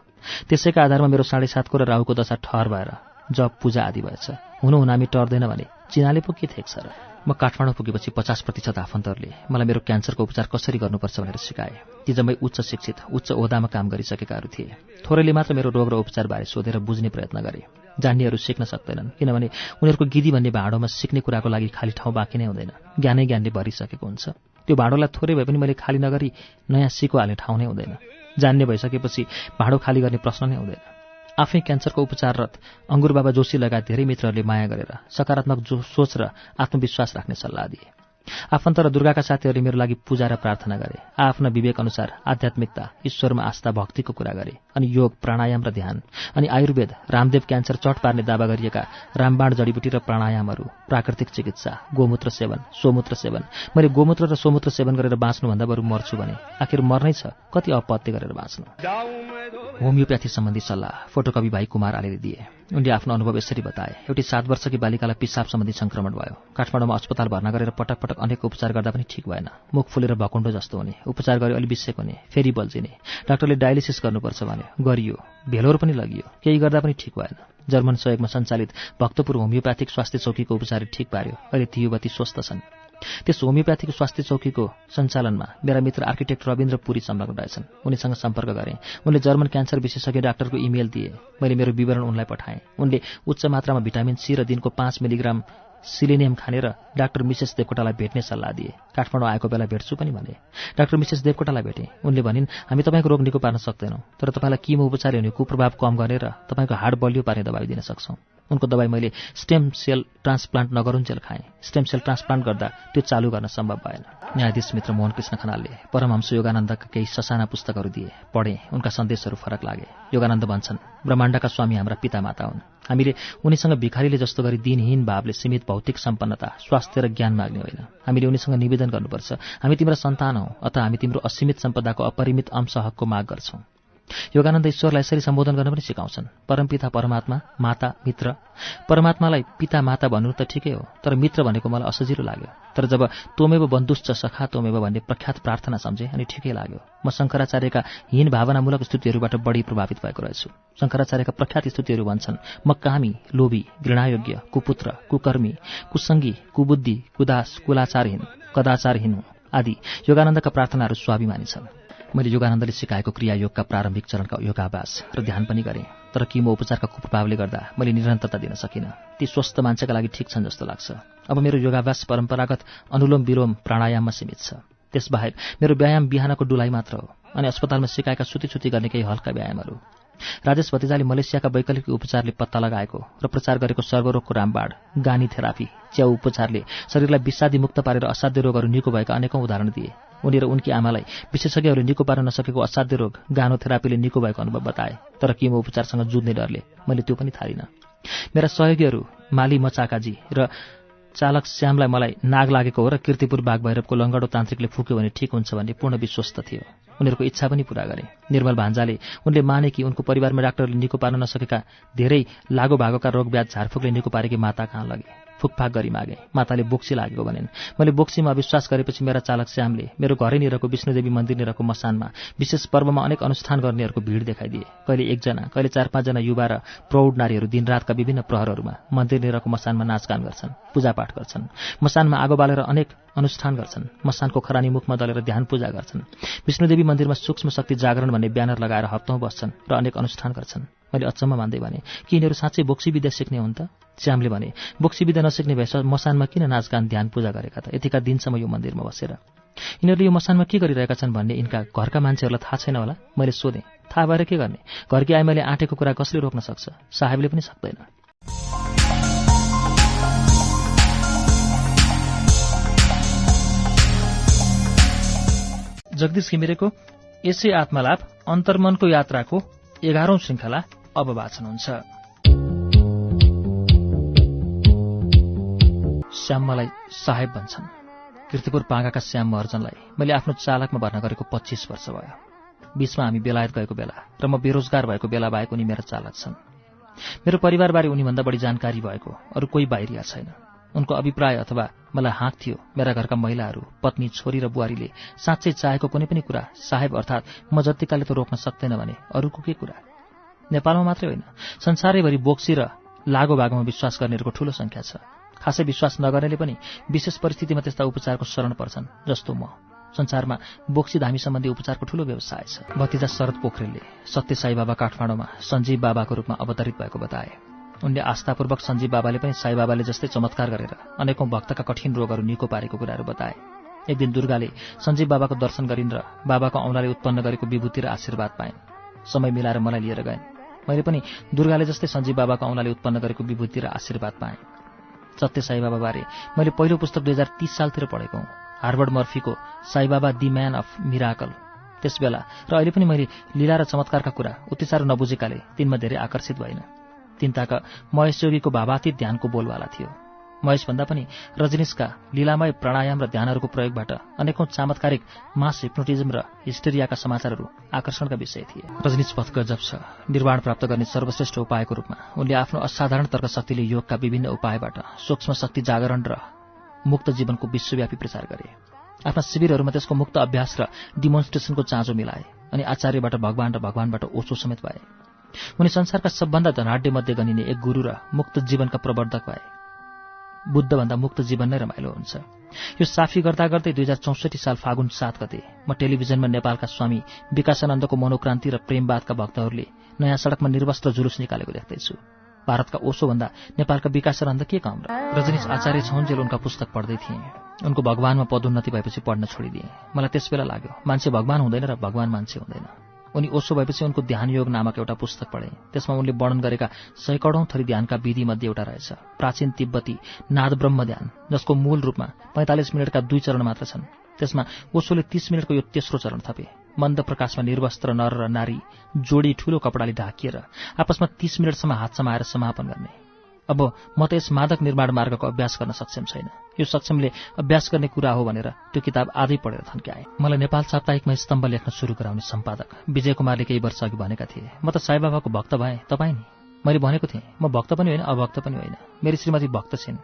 त्यसैका आधारमा मेरो साढे सातको र राहुको दशा ठहर भएर जप पूजा आदि भएछ। हुनु हुन हामी टर्दैन भने चिनाले पो के थेक्छ र? म काठमाडौँ पुगेपछि पचास प्रतिशत आफन्तहरूले मलाई मेरो क्यान्सरको उपचार कसरी गर्नुपर्छ भनेर सिकाए। ती जम्मै उच्च शिक्षित उच्च ओदामा काम गरिसकेकाहरू थिए। थोरैले मात्र मेरो रोग र उपचारबारे सोधेर बुझ्ने प्रयत्न गरे। जान्नेहरू सिक्न सक्दैनन् किनभने उनीहरूको गिदी भन्ने भाँडोमा सिक्ने कुराको लागि खाली ठाउँ बाँकी नै हुँदैन। ज्ञानै ज्ञानले भरिसकेको हुन्छ। त्यो भाँडोलाई थोरै भए पनि मैले खाली नगरी नयाँ सिको हाल्ने ठाउँ नै हुँदैन। जान्ने भइसकेपछि भाँडो खाली गर्ने प्रश्न नै हुँदैन। आफै क्यान्सरको उपचाररत अङ्गुर बाबा जोशी लगायत धेरै मित्रहरूले माया गरेर सकारात्मक जो सोच र आत्मविश्वास राख्ने सल्लाह दिए। आफन्त र दुर्गाका साथीहरूले मेरो लागि पूजा र प्रार्थना गरे। आफ्ना विवेक अनुसार आध्यात्मिकता ईश्वरमा आस्था भक्तिको कुरा गरे। अनि योग प्राणायाम र ध्यान। अनि आयुर्वेद रामदेव क्यान्सर चट पार्ने दावा गरिएका रामबाण जडीबुटी र प्राणायामहरू प्राकृतिक चिकित्सा गोमूत्र सेवन सोमूत्र सेवन। मैले गोमूत्र र सोमूत्र सेवन गरेर बाँच्नुभन्दा बरु मर्छु भने आखिर मर्नै छ कति अपत्य गरेर बाँच्नु? होमियोप्याथी सम्बन्धी सल्लाह फोटोकपी भाइ कुमार आले दिए। उनले आफ्नो अनुभव यसरी बताए एउटी सात वर्षकी बालिकालाई पिसाब सम्बन्धी संक्रमण भयो। काठमाडौँमा अस्पताल भर्ना गरेर पटक पटक अनेक उपचार गर्दा पनि ठिक भएन। मुख फुलेर भकुण्डो जस्तो हुने उपचार गरे अलि बिसेक हुने फेरि बल्झिने। डाक्टरले डायलिसिस गर्नुपर्छ भने गरियो। भेलोर पनि लगियो। केही गर्दा पनि ठिक भएन। जर्मन सहयोगमा सञ्चालित भक्तपुर होमियोप्याथिक स्वास्थ्य चौकीको उपचार ठिक पार्यो। अहिले ती युवती स्वस्थ छन्। त्यस होमियोप्याथीको स्वास्थ्य चौकीको सञ्चालनमा मेरा मित्र आर्किटेक्ट रविन्द्र पुरी संलग्न रहेछन्। उनीसँग सम्पर्क गरेँ। उनले जर्मन क्यान्सर विशेषज्ञ डाक्टरको इमेल दिए। मैले मेरो विवरण उनलाई पठाएँ। उनले उच्च मात्रामा भिटामिन सी र दिनको पाँच मिलिग्राम सिलिनियम खानेर डाक्टर मिसेस देवकोटालाई भेट्ने सल्लाह दिए। काठमाडौँ आएको बेला भेट्छु पनि भने। डाक्टर मिसेस देवकोटालाई भेटेँ। उनले भनिन् हामी तपाईँको रोग निको पार्न सक्दैनौँ तर तपाईँलाई किमो उपचार हुने कुप्रभाव कम गरेर तपाईँको हाड बलियो पार्ने दबाई दिन सक्छौँ। उनको दबाई मैले स्टेम सेल ट्रान्सप्लान्ट नगरुन्जेल खाएँ। स्टेम सेल ट्रान्सप्लान्ट गर्दा त्यो चालु गर्न सम्भव भएन। न्यायाधीश मित्र मोहन कृष्ण खनालले परमहंस योगानन्दका केही ससाना पुस्तकहरू दिए। पढेँ। उनका सन्देशहरू फरक लागे। योगानन्द भन्छन् ब्रह्माण्डका स्वामी हाम्रा पितामाता हुन्। हामीले उनीसँग भिखारीले जस्तो गरी दिनहीन भावले सीमित भौतिक सम्पन्नता स्वास्थ्य र ज्ञान माग्ने होइन। हामीले उनीसँग निवेदन गर्नुपर्छ हामी तिम्रो सन्तान हौ अथवा हामी तिम्रो असीमित सम्पदाको अपरिमित अंश हकको माग गर्छौँ। योगानन्द ईश्वरलाई यसरी सम्बोधन गर्न पनि सिकाउँछन्। परमपिता परमात्मा माता मित्र। परमात्मालाई पिता माता भन्नु त ठिकै हो तर मित्र भनेको मलाई असजिलो लाग्यो। तर जब तोमेव बन्धुश्च सखा तोमेव भन्ने प्रख्यात प्रार्थना सम्झेँ अनि ठिकै लाग्यो। म शङ्कराचार्यका हीन भावनामूलक स्तुतिहरूबाट बढी प्रभावित भएको रहेछु। शङ्कराचार्यका प्रख्यात स्तुतिहरू भन्छन् म कामी लोभी घृणायोग्य कुपुत्र कुकर्मी कुसङ्गी कुबुद्धि कुदास कुलाचारहीन कदाचारहीन आदि। योगानन्दका प्रार्थनाहरू स्वाभिमानी छन्। मैले योगानन्दले सिकाएको क्रियायोगका प्रारम्भिक चरणका योगाभ्यास र ध्यान पनि गरेँ तर किमो उपचारका कुप्रभावले गर्दा मैले निरन्तरता दिन सकिनँ। ती स्वस्थ मान्छेका लागि ठिक छन् जस्तो लाग्छ। अब मेरो योगाभ्यास परम्परागत अनुलोम विलोम प्राणायाममा सीमित छ। त्यसबाहेक मेरो व्यायाम बिहानको डुलाइ मात्र हो अनि अस्पतालमा सिकाएका सुती सुती गर्ने केही हल्का व्यायामहरू। राजेश भतिजाले मलेसियाका वैकल्पिक उपचारले पत्ता लगाएको र प्रचार गरेको सर्वरोगको रामबाड गानी थेरापी च्याउ उपचारले शरीरलाई विषादी मुक्त पारेर असाध्य रोगहरू निको भएका अनेकौं उदाहरण दिए। उनी र उनकी आमालाई। विशेषज्ञहरूले निको पार्न नसकेको असाध्य रोग गानो थेरापीले निको भएको अनुभव बताए तर किमो उपचारसँग जुझ्ने डरले मैले त्यो पनि थालिनँ। मेरा सहयोगीहरू माली मचाकाजी र चालक श्यामलाई मलाई नाग लागेको हो र किर्तिपुर बाघ भैरवको लङ्गडो तान्त्रिकले फुक्यो भने ठिक हुन्छ भन्ने पूर्ण विश्वस्त थियो। उनीहरूको इच्छा पनि पूरा गरे। निर्मल भान्जाले उनले माने कि उनको परिवारमा डाक्टरले निको पार्न नसकेका धेरै लागो भागोका रोग ब्याज झारफुकले निको पारेकी माता कहाँ लगे? फुकफाक गरी मागे। माताले बोक्सी लागेको भनेन्। मैले बोक्सीमा विश्वास गरेपछि मेरा चालक श्यामले मेरो घरैनिरको विष्णुदेवी मन्दिरनिरको मसानमा विशेष पर्वमा अनेक अनुष्ठान गर्नेहरूको भिड देखाइदिए। कहिले एकजना कहिले चार पाँचजना युवा र प्रौढ नारीहरू दिनरातका विभिन्न प्रहरहरूमा मन्दिरनिरको मसानमा नाचगान गर्छन् पूजापाठ गर्छन्। मसानमा आगो बालेर अनेक अनुष्ठान गर्छन्। मसानको खरानी मुखमा दलेर ध्यान पूजा गर्छन्। विष्णुदेवी मन्दिरमा सूक्ष्म शक्ति जागरण भन्ने ब्यानर लगाएर हप्तौँ बस्छन् र अनेक अनुष्ठान गर्छन्। मैले अचम्म मान्दै भने कि यिनीहरू साँच्चै बोक्सी विद्या सिक्ने हुन् त? श्यामले भने बोक्सी विद्या नसिक्ने भएछ मसानमा किन नाचगान ध्यान पूजा गरेका त? यतिका दिनसम्म यो मन्दिरमा बसेर। यिनीहरूले यो मसानमा के गरिरहेका छन् भन्ने यिनका घरका मान्छेहरूलाई थाहा छैन होला? मैले सोधेँ। थाहा भएर के गर्ने? घरकी आए मैले आँटेको कुरा कसले रोक्न सक्छ? साहेबले पनि सक्दैन। जगदीश घिमिरेको यसै आत्मलाभ अन्तर्मनको यात्राको एघारौं श्रृङ्खला अब वाचन हुन्छ। श्याम मलाई साहेब भन्छन् किर्तिपुर पागाका श्याम महर्जनलाई मैले आफ्नो चालकमा भर्ना गरेको पच्चिस वर्ष भयो। बीचमा हामी बेलायत गएको बेला र म बेरोजगार भएको बेला बाहेक उनी मेरा चालक छन्। मेरो परिवारबारे उनीभन्दा बढी जानकारी भएको अरू कोही बाहिरिया छैन। उनको अभिप्राय अथवा मलाई हाँक थियो मेरा घरका महिलाहरू पत्नी छोरी र बुहारीले साँच्चै चाहेको कुनै पनि कुरा साहेब अर्थात् म जत्तिकाले त रोक्न सक्दैन भने अरूको के कुरा? नेपालमा मात्रै होइन। संसारैभरि बोक्सी र लागो भागोमा विश्वास गर्नेहरूको ठूलो संख्या छ। खासै विश्वास नगर्नेले पनि विशेष परिस्थितिमा त्यस्ता उपचारको शरण पर्छन् जस्तो म। संसारमा बोक्सी धामी सम्बन्धी उपचारको ठूलो व्यवसाय छ। भतिजा शरद पोखरेलले सत्य साई बाबा काठमाडौँमा सञ्जीव बाबाको रूपमा अवतरित भएको बताए। उनले आस्थापूर्वक सञ्जीव बाबाले पनि साई बाबाले जस्तै चमत्कार गरेर अनेकौं भक्तका कठिन रोगहरू निको पारेको कुराहरू बताए। एक दिन दुर्गाले सञ्जीव बाबाको दर्शन गरिन् र बाबाको औँलाले उत्पन्न गरेको विभूति र आशीर्वाद पाइन्। समय मिलाएर मलाई लिएर गइन्। मैले पनि दुर्गाले जस्तै सञ्जीव बाबाको औँलाले उत्पन्न गरेको विभूति र आशीर्वाद पाएँ। सत्य साईबाबाबारे मैले पहिलो पुस्तक दुई हजार तीस सालतिर पढेको हुँ। Harvard मर्फीको Sai Baba the man of miracle. त्यसबेला र अहिले पनि मैले लीला र चमत्कारका कुरा उति साह्रो नबुझेकाले तिनमा धेरै आकर्षित भइन तिनताका महेश योगीको भावातीत ध्यानको बोलवाला थियो। महेशभन्दा पनि रजनीशका लीलामय प्राणायाम र ध्यानहरूको प्रयोगबाट अनेकौं चमत्कारिक मास हिप्नोटिजम र हिस्टेरियाका समाचारहरू आकर्षणका विषय थिए। रजनीश पथ गजब छ। निर्वाण प्राप्त गर्ने सर्वश्रेष्ठ उपायको रूपमा उनले आफ्नो असाधारण तर्क शक्तिले योगका विभिन्न उपायबाट सूक्ष्म शक्ति जागरण र मुक्त जीवनको विश्वव्यापी प्रचार गरे। आफ्ना शिविरहरूमा त्यसको मुक्त अभ्यास र डिमोन्स्ट्रेसनको चाँजो मिलाए अनि आचार्यबाट भगवान र भगवानबाट ओछो समेत भए। उनी संसारका सबभन्दा धनाढ्य मध्ये गनिने एक गुरु र मुक्त जीवनका प्रवर्धक भए। बुद्धभन्दा मुक्त जीवन नै रमाइलो हुन्छ। यो साफी गर्दा गर्दै दुई हजार चौसठी साल फागुन सात गते म टेलिभिजनमा नेपालका स्वामी विकासानन्दको मनोक्रान्ति र प्रेमवादका भक्तहरूले नयाँ सडकमा निर्वस्त्र जुलुस निकालेको देख्दैछु। भारतका ओसोभन्दा नेपालका विकासानन्द के कम रजनीश आचार्य छौन्जेल उनका पुस्तक पढ्दै थिएँ। उनको भगवानमा पदोन्नति भएपछि पढ्न छोडिदिएँ। मलाई त्यसबेला लाग्यो मान्छे भगवान हुँदैन र भगवान मान्छे हुँदैन। उनी ओसो भएपछि उनको ध्यान योग नामक एउटा पुस्तक पढे। त्यसमा उनले वर्णन गरेका सैकडौं थरी ध्यानका विधिमध्ये एउटा रहेछ। प्राचीन तिब्बती नाद ब्रह्म ध्यान जसको मूल रूपमा पैंतालिस मिनटका दुई चरण मात्र छन्। त्यसमा ओसोले तीस मिनटको यो तेस्रो चरण थपे। मन्द प्रकाशमा निर्वस्त्र नर र नारी जोडी ठूलो कपडाले ढाकिएर आपसमा तीस मिनटसम्म हात समाएर समापन गर्ने। अब म त यस मादक निर्माण मार्गको अभ्यास गर्न सक्षम छैन। यो सक्षमले अभ्यास गर्ने कुरा हो भनेर त्यो किताब आधै पढेर थन्क्याएँ। मलाई नेपाल साप्ताहिकमा स्तम्भ लेख्न सुरु गराउने सम्पादक विजय कुमारले केही वर्ष अघि भनेका थिए। म त साईबाबाको भक्त भएँ। तपाईँ नि? मैले भनेको थिएँ म भक्त पनि होइन अभक्त पनि होइन। मेरी श्रीमती भक्त छिन्।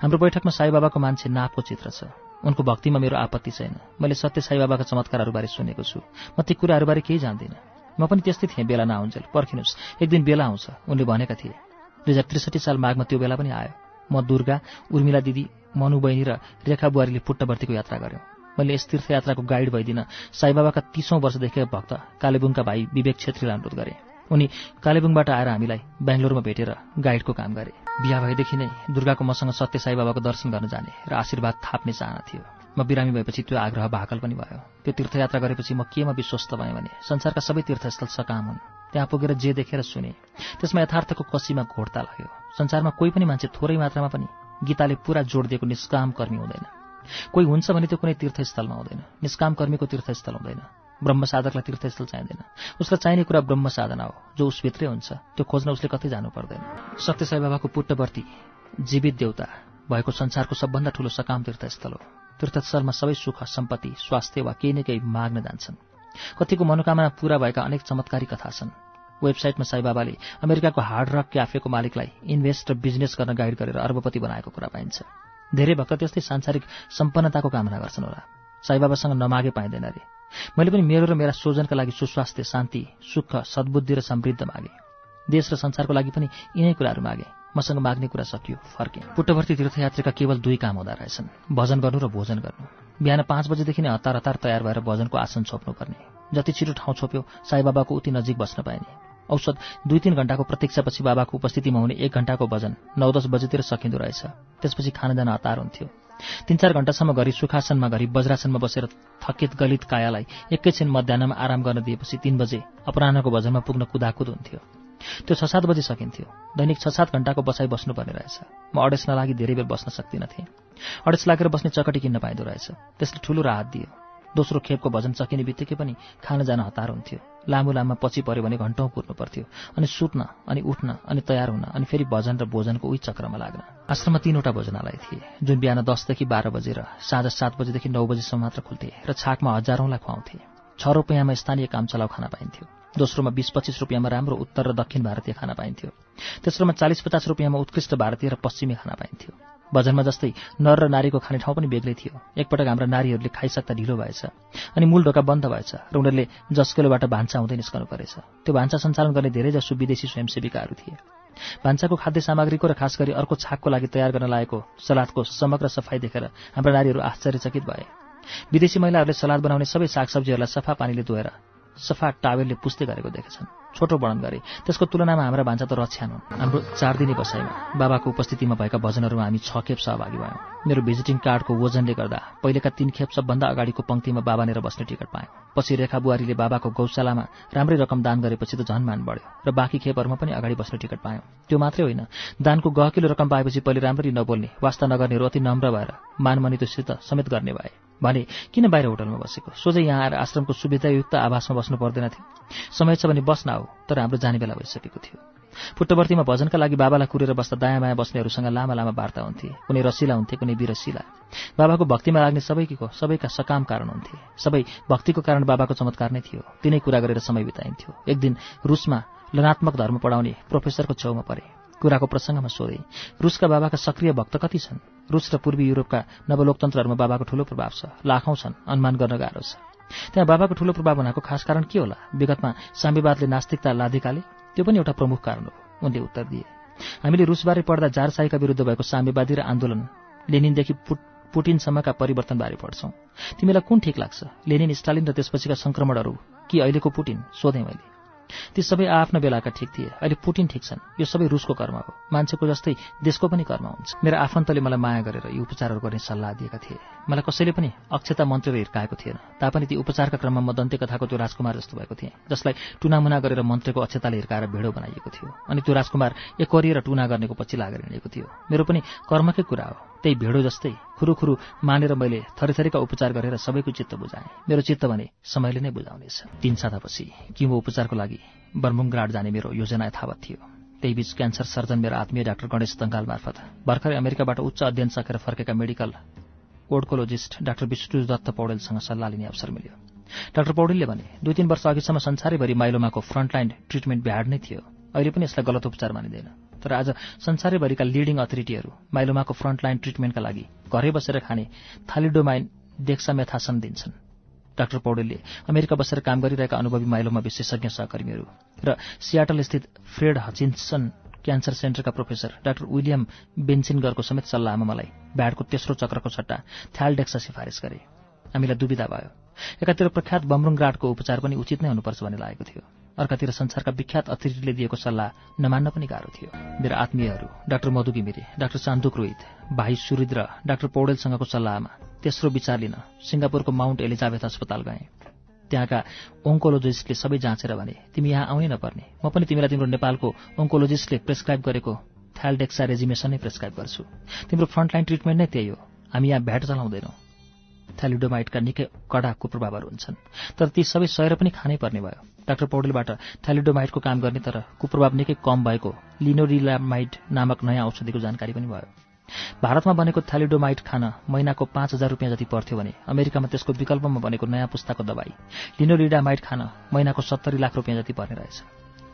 हाम्रो बैठकमा साईबाबाको मान्छे नापको चित्र छ। उनको भक्तिमा मेरो आपत्ति छैन। मैले सत्य साईबाबाका चमत्कारहरूबारे सुनेको छु। म ती कुराहरूबारे केही जान्दिनँ। म पनि त्यस्तै थिएँ बेला नआउन्जेल। पर्खिनुहोस् एक दिन बेला आउँछ। उनले भनेका थिए दुई हजार त्रिसठी साल माघमा त्यो बेला पनि आयो। म दुर्गा उर्मिला दिदी मनु बहिनी र रेखा बुहारीले पुट्टवर्तीको यात्रा गऱ्यौँ मैले यस तीर्थयात्राको गाइड भइदिन साईबाबाका तीसौँ वर्षदेखि भक्त कालेबुङका भाइ विवेक छेत्रीलाई अनुरोध गरेँ। उनी कालेबुङबाट आएर हामीलाई बेङ्गलोरमा भेटेर गाइडको काम गरे। बिहा भएदेखि नै दुर्गाको मसँग सत्य साईबाबाको दर्शन गर्न जाने र आशीर्वाद थाप्ने चाहना थियो। म बिरामी भएपछि त्यो आग्रह भाकल पनि भयो। त्यो तीर्थयात्रा गरेपछि म केमा विश्वस्त भएँ भने संसारका सबै तीर्थस्थल सकाम हुन्। त्यहाँ पुगेर जे देखेर सुने। त्यसमा यथार्थको कसीमा घोडता लाग्यो। संसारमा कोही पनि मान्छे थोरै मात्रामा पनि गीताले पुरा जोड दिएको निष्काम कर्मी हुँदैन। कोही हुन्छ भने त्यो कुनै तीर्थस्थलमा हुँदैन। निष्काम कर्मीको तीर्थस्थल हुँदैन। ब्रह्म साधकलाई तीर्थस्थल चाहिँदैन। उसलाई चाहिने कुरा ब्रह्म साधना हो। जो उसभित्रै हुन्छ त्यो खोज्न उसले कतै जानु पर्दैन। सत्य साई बाबाको पुट्टवर्ती जीवित देउता भएको संसारको सबभन्दा ठूलो सकाम तीर्थस्थल हो। तीर्थस्थलमा सबै सुख सम्पत्ति स्वास्थ्य वा केही न केही माग्न जान्छन्। कतिको मनोकामना पूरा भएका अनेक चमत्कारी कथा छन्। वेबसाइटमा साईबाबाले अमेरिकाको हार्ड रक क्याफेको मालिकलाई इन्भेस्ट र बिजनेस गर्न गाइड गरेर अर्बपति बनाएको कुरा पाइन्छ। धेरै भक्त त्यस्तै सांसारिक सम्पन्नताको कामना गर्छन् होला। साईबाबासँग नमागे पाइँदैन अरे। मैले पनि मेरो र मेरा स्वजनका लागि सुस्वास्थ्य शान्ति सुख सद्बुद्धि र समृद्ध मागे। देश र संसारको लागि पनि यिनै कुराहरू मागे। मसँग माग्ने कुरा सकियो फर्के। पुट्टवर्ती तीर्थयात्रीका केवल दुई काम हुँदा रहेछन्। भजन गर्नु र भोजन गर्नु। बिहान पाँच बजेदेखि नै हतार हतार तयार भएर भजनको आसन छोप्नुपर्ने। जति छिटो ठाउँ छोप्यो साईबाबाको उति नजिक बस्न पाइने। औषध दुई तिन घण्टाको प्रतीक्षापछि बाबाको उपस्थितिमा हुने एक घण्टाको भजन नौ दस बजेतिर सकिँदो रहेछ। त्यसपछि खान जान हतार हुन्थ्यो। तीन चार घण्टासम्म घरि सुखासनमा घरि वज्रासनमा बसेर थकित गलित कायालाई एकैछिन मध्याहमा आराम गर्न दिएपछि तीन बजे अपराह्नको भजनमा पुग्न कुदाकुद हुन्थ्यो। त्यो छ सात बजी सकिन्थ्यो। दैनिक छ सात घण्टाको बसाइ बस्नुपर्ने रहेछ। म अडेस नलागी धेरै बेर बस्न सक्दिनथेँ। अडेस लागेर बस्ने चकटी किन्न पाइँदो रहेछ। त्यसले ठुलो राहत दियो। दोस्रो खेपको भजन सकिने बित्तिकै पनि खान जान हतार हुन्थ्यो। लामो लामो पछि पऱ्यो भने घन्टौँ कुर्नु पर्थ्यो अनि सुत्न अनि उठ्न अनि तयार हुन अनि फेरि भजन र भोजनको उही चक्रमा लाग्न। आश्रममा तीनवटा भोजनालय थिए जुन बिहान दसदेखि बाह्र बजेर साँझ सात बजेदेखि नौ बजीसम्म मात्र खुल्थे र छाकमा हजारौंलाई खुवाउँथे छ रुपियाँमा स्थानीय काम चलाउ खाना पाइन्थ्यो। दोस्रोमा बिस पच्चिस रुपियाँमा राम्रो उत्तर र दक्षिण भारतीय खाना पाइन्थ्यो। तेस्रोमा चालिस पचास रुपियाँमा उत्कृष्ट भारतीय र पश्चिमी खाना पाइन्थ्यो। भजनमा जस्तै नर र नारीको खाने ठाउँ पनि बेग्लै थियो। एकपटक हाम्रा नारीहरूले खाइसक्दा ढिलो भएछ अनि मूल ढोका बन्द भएछ र उनीहरूले जस्केलोबाट भान्सा हुँदै निस्कनु परेछ। त्यो भान्सा सञ्चालन गर्ने धेरैजसो विदेशी स्वयंसेविकाहरू थिए। भान्साको खाद्य सामग्रीको र खास गरी अर्को छाकको लागि तयार गर्न लागेको सलादको समग्र सफाई देखेर हाम्रा नारीहरू आश्चर्यचकित भए। विदेशी महिलाहरूले सलाद बनाउने सबै सागसब्जीहरूलाई सफा पानीले धोएर सफा टावेलले पुस्दै गरेको देखेछन्। छोटो वर्णन गरे। त्यसको तुलनामा हाम्रा भान्सा त रछ्यान हुन्। हाम्रो चार दिने बसाइमा बाबाको उपस्थितिमा भएका भजनहरूमा हामी छ खेप सहभागी भयौँ। मेरो भिजिटिङ कार्डको वजनले गर्दा पहिलेका तीन खेप सबभन्दा अगाडिको पङ्क्तिमा बाबानेर बस्ने टिकट पाएँ। पछि रेखा बुहारीले बाबाको गौशालामा राम्रै रकम दान गरेपछि त झन् बढ्यो र बाँकी खेपहरूमा पनि अगाडि बस्ने टिकट पायौँ। त्यो मात्रै होइन दानको गहकिलो रकम पाएपछि पहिले राम्ररी नबोल्ने वास्ता नगर्नेहरू अति नम्र भएर मानमनितोसित समेत गर्ने भए। भने किन बाहिर होटलमा बसेको? सोझै यहाँ आएर आश्रमको सुविधायुक्त आवासमा बस्नु पर्दैन थियो। समय छ भने बस्न आऊ तर हाम्रो जाने बेला भइसकेको थियो। पुट्टवर्तीमा भजनका लागि बाबालाई कुरेर बस्दा दायाँ बायाँ बस्नेहरूसँग लामा लामा वार्ता हुन्थे। कुनै रसिला हुन्थे कुनै बिरसिला। बाबाको भक्तिमा लाग्ने सबैको सबैका सकाम कारण हुन्थे। सबै भक्तिको कारण बाबाको चमत्कार नै थियो। तिनै कुरा गरेर समय बिताइन्थ्यो। एक दिन रुसमा लनात्मक धर्म पढाउने प्रोफेसरको छेउमा परे। कुराको प्रसङ्गमा सोधे रुसका बाबाका सक्रिय भक्त कति छन्? रुस र पूर्वी युरोपका नवलोकतन्त्रहरूमा बाबाको ठूलो प्रभाव छ। लाखौं छन् अनुमान गर्न गाह्रो छ। त्यहाँ बाबाको ठूलो प्रभाव हुनाको खास कारण के होला? विगतमा साम्यवादले नास्तिकता लादिकाले त्यो पनि एउटा प्रमुख कारण हो उनले उत्तर दिए। हामीले रुसबारे पढ्दा जारसाईका विरुद्ध भएको साम्यवादी र आन्दोलन लेनिनदेखि पुट पुटिनसम्मका परिवर्तनबारे पढ्छौँ। तिमीलाई कुन ठिक लाग्छ? लेनिन स्टालिन र त्यसपछिका संक्रमणहरू कि अहिलेको पुटिन? सोधेँ मैले। ती सबै आफ्नो बेलाका ठिक थिए। अहिले पुटिन ठिक छन्। यो सबै रुसको कर्म हो। मान्छेको जस्तै देशको पनि कर्म हुन्छ। मेरो आफन्तले मलाई माया गरेर यी उपचारहरू गर्ने सल्लाह दिएका थिए। मलाई कसैले पनि अक्षता मन्त्रेर हिर्काएको थिएन। तापनि ती उपचारका क्रममा म दन्ते कथाको त्यो राजकुमार जस्तो भएको थिएँ जसलाई टुनामुना गरेर मन्त्रीको अक्षताले हिर्काएर भेडो बनाइएको थियो। अनि त्यो राजकुमार एकरिएर टुना गर्नेको पछि लागेर हिँडेको थियो। मेरो पनि कर्मकै कुरा हो। त्यही भेडो जस्तै खुरुखुरु मानेर मैले थरीथरीका उपचार गरेर सबैको चित्त बुझाएँ। मेरो चित्त भने समयले नै बुझाउनेछ। तीन सातापछि किमो उपचारको लागि बर्मुङग्राड जाने मेरो योजना यथावत थियो। त्यही बीच क्यान्सर सर्जन मेरो आत्मीय डाक्टर गणेश दङ्गाल मार्फत भर्खरै अमेरिकाबाट उच्च अध्ययन सकेर फर्केका medical oncologist doctor Bishnu Datta पौडेलसँग सल्लाह लिने अवसर मिल्यो। डाक्टर पौडेलले भने दुई तीन वर्ष अघिसम्म संसारैभरि माइलोमाको फ्रन्टलाइन ट्रिटमेन्ट भ्याड नै थियो। अहिले पनि यसलाई गलत उपचार मानिँदैन। तर आज संसारैभरिका लिडिङ अथोरिटीहरू माइलोमाको फ्रन्टलाइन ट्रिटमेन्टका लागि घरै बसेर खाने थालिडोमाइन डेक्सामेथासन दिन्छन्। डाक्टर पौडेलले अमेरिका बसेर काम गरिरहेका अनुभवी माइलोमा विशेषज्ञ सहकर्मीहरू र सियाटल स्थित फ्रेड हचिन्सन क्यान्सर सेन्टरका प्रोफेसर डाक्टर विलियम बेन्सिनगरको समेत सल्लाहमा मलाई ब्याडको तेस्रो चक्रको सट्टा थ्यालडेक्सा सिफारिस गरे। हामीलाई दुविधा भयो। एकातिर प्रख्यात बमरुङग्राडको उपचार पनि उचित नै हुनुपर्छ भन्ने लागेको थियो। अर्कातिर संसारका विख्यात अतिथिले दिएको सल्लाह नमान्न पनि गाह्रो थियो। मेरो आत्मीयहरू डाक्टर मधु घिमिरे डाक्टर चान्दुक रोहित भाइ सुरिद र डाक्टर पौडेलसँगको सल्लाहमा तेस्रो विचार लिन सिङ्गापुरको माउन्ट एलिजाबेथ अस्पताल गएँ। त्यहाँका ओङ्कोलोजिस्टले सबै जाँचेर भने तिमी यहाँ आउनै नपर्ने। म पनि तिमीलाई तिम्रो नेपालको ओङ्कोलोजिस्टले प्रेसक्राइब गरेको थ्यालडेक्सा रेजिमेसन नै प्रेसक्राइब गर्छु। तिम्रो फ्रन्टलाइन ट्रिटमेन्ट नै त्यही हो। हामी यहाँ भ्याट चलाउँदैनौँ। थ्यालिडोमाइटका निकै कडा कुप्रभावहरू हुन्छन्। तर ती सबै सहेर पनि खानै पर्ने भयो। डाक्टर पौडेलबाट थ्यालिडोमाइटको काम गर्ने तर कुप्रभाव निकै कम भएको लिनोरिलामाइड नामक नयाँ औषधिको जानकारी पनि भयो। भारतमा बनेको थ्यालिडोमाइट खान महिनाको पाँच हजार रुपियाँ जति पर्थ्यो भने अमेरिकामा त्यसको विकल्पमा बनेको नयाँ पुस्ताको दबाई लिनोरिडामाइट खान महिनाको सत्तरी लाख रुपियाँ जति पर्ने रहेछ।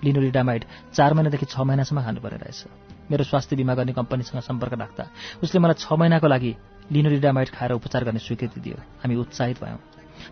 लिनोरिडामाइट चार महिनादेखि छ महिनासम्म खानुपर्ने रहेछ। मेरो स्वास्थ्य बिमा गर्ने कम्पनीसँग सम्पर्क राख्दा उसले मलाई छ महिनाको लागि लिनोरिडामाइट खाएर उपचार गर्ने स्वीकृति दियो। हामी उत्साहित भयौँ।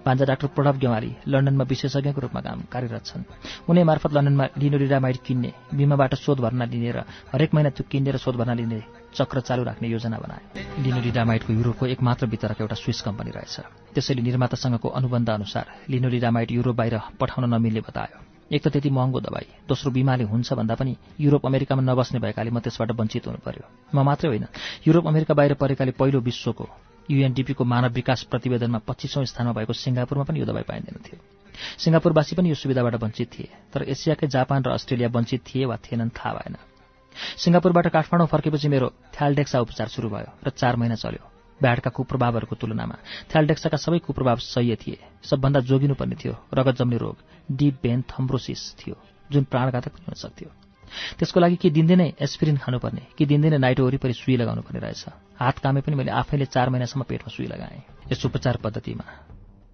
भान्जा डाक्टर प्रणव गेवाली लन्डनमा विशेषज्ञको रूपमा काम कार्यरत छन्। उनी मार्फत लन्डनमा लिनोरिडामाइड किन्ने बिमाबाट शोध भर्ना लिने र हरेक महिना त्यो किन्ने र शोध भर्ना लिने चक्र चालू राख्ने योजना बनाए। लिनोरिडामाइडको युरोपको एकमात्र वितरक एउटा स्विस कम्पनी रहेछ। त्यसैले निर्मातासँगको अनुबन्ध अनुसार लिनोरिडामाइड युरोप बाहिर पठाउन नमिल्ने बतायो। एक त त्यति महँगो दबाई दोस्रो बिमाले हुन्छ भन्दा पनि युरोप अमेरिकामा नबस्ने भएकाले म त्यसबाट वञ्चित हुनु पर्यो। म मात्रै होइन युरोप अमेरिका बाहिर परेकाले पहिलो विश्वको युएनडिपीको मानव विकास प्रतिवेदनमा पच्चिसौँ स्थानमा भएको सिङ्गापुरमा पनि यो दबाई पाइँदैन थियो। सिङ्गापुरवासी पनि यो सुविधाबाट वञ्चित थिए तर एसियाकै जापान र अस्ट्रेलिया वञ्चित थिए वा थिएनन् थाहा भएन। सिङ्गापुरबाट काठमाडौँ फर्केपछि मेरो थ्यालडेक्सा उपचार सुरु भयो र चार महिना चल्यो। ब्याडका कुप्रभावहरूको तुलनामा। थ्यालडेक्साका सबै कुप्रभाव सह्य थिए। सबभन्दा जोगिनुपर्ने थियो रगत जम्ने रोग डिप भेन थम्ब्रोसिस थियो जुन प्राणघातक हुन सक्थ्यो। त्यसको लागि कि दिनदिनै एस्पिरिन खानुपर्ने कि दिनदिनै नाइटो वरिपरि सुई लगाउनु पर्ने रहेछ। हात कामे पनि मैले आफैले चार महिनासम्म पेटमा सुई लगाएँ। यस उपचार पद्धतिमा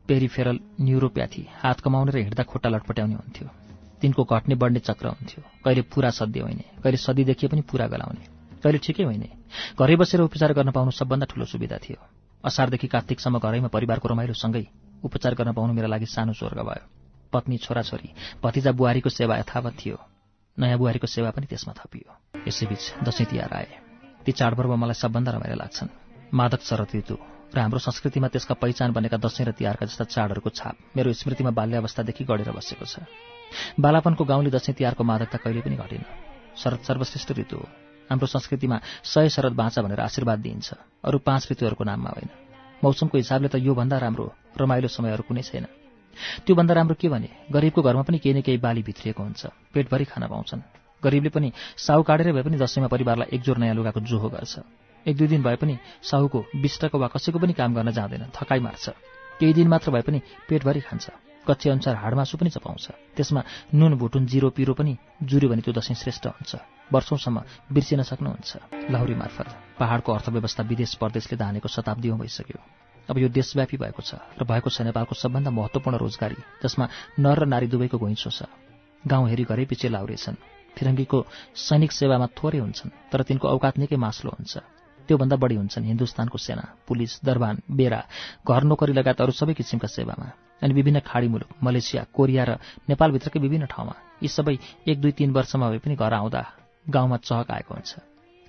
पेरिफेरल न्युरोप्याथी हात कमाउने र हिँड्दा खुट्टा लटपट्याउने हुन्थ्यो। तिनको घट्ने बढ्ने चक्र हुन्थ्यो। कहिले पुरा सद्य होइने कहिले सदी देखिए पनि पुरा गलाउने। कहिले ठिकै होइने घरै बसेर उपचार गर्न पाउनु सबभन्दा ठूलो सुविधा थियो। असारदेखि कार्तिकसम्म घरैमा परिवारको रमाइलोसँगै उपचार गर्न पाउनु मेरो लागि सानो स्वर्ग भयो। पत्नी छोराछोरी भतिजा बुहारीको सेवा यथावत थियो। नयाँ बुहारीको सेवा पनि त्यसमा थपियो। यसैबीच दसैँ तिहार आए। ती चाडपर्व मलाई सबभन्दा रमाइलो लाग्छन्। मादक शरद ऋतु र हाम्रो संस्कृतिमा त्यसका पहिचान बनेका दसैँ र तिहारका जस्ता चाडहरूको छाप मेरो स्मृतिमा बाल्यावस्थादेखि गढेर बसेको छ। बालापनको गाउँले दसैँ तिहारको मादकता कहिले पनि घटेन। शरद सर्वश्रेष्ठ ऋतु हो। हाम्रो संस्कृतिमा सय शरद बाँचा भनेर आशीर्वाद दिइन्छ। अरू पाँच ऋतुहरूको नाममा होइन। मौसमको हिसाबले त योभन्दा राम्रो रमाइलो समयहरू कुनै छैन। त्योभन्दा राम्रो के भने गरिबको घरमा पनि केही न केही बाली भित्रिएको हुन्छ। पेटभरि खान पाउँछन्। गरिबले पनि साहु काटेर भए पनि दसैँमा परिवारलाई एकजोर नयाँ लुगाको जोहो गर्छ। एक दुई दिन भए पनि साहुको बिष्टको वा कसैको पनि काम गर्न जाँदैन थकाइ मार्छ। केही दिन मात्र भए पनि पेटभरि खान्छ। कच्चे अनुसार हाडमासु पनि चपाउँछ। त्यसमा नुन भुटुन जिरो पिरो पनि जुर्यो भने त्यो दसैँ श्रेष्ठ हुन्छ। वर्षौंसम्म बिर्सिन सक्नुहुन्छ। लौरी मार्फत पहाड़को अर्थव्यवस्था विदेश परदेशले धानेको शताब्दीमा भइसक्यो। अब यो देशव्यापी भएको छ र भएको छ नेपालको सबभन्दा महत्वपूर्ण रोजगारी जसमा नर र नारी दुवैको घुइँचो छ। गाउँ हेरी घरै पछि छन्। फिरङ्गीको सैनिक सेवामा थोरै हुन्छन् तर तिनको औकात निकै मास्लो हुन्छ। त्योभन्दा बढी हुन्छन् हिन्दुस्तानको सेना पुलिस दरबान बेरा घर नोकरी लगायत अरू सबै किसिमका सेवामा। अनि विभिन्न खाडी मुलुक मलेसिया कोरिया र नेपालभित्रकै विभिन्न ठाउँमा यी सबै एक दुई तीन वर्षमा भए पनि घर आउँदा गाउँमा चहक आएको हुन्छ।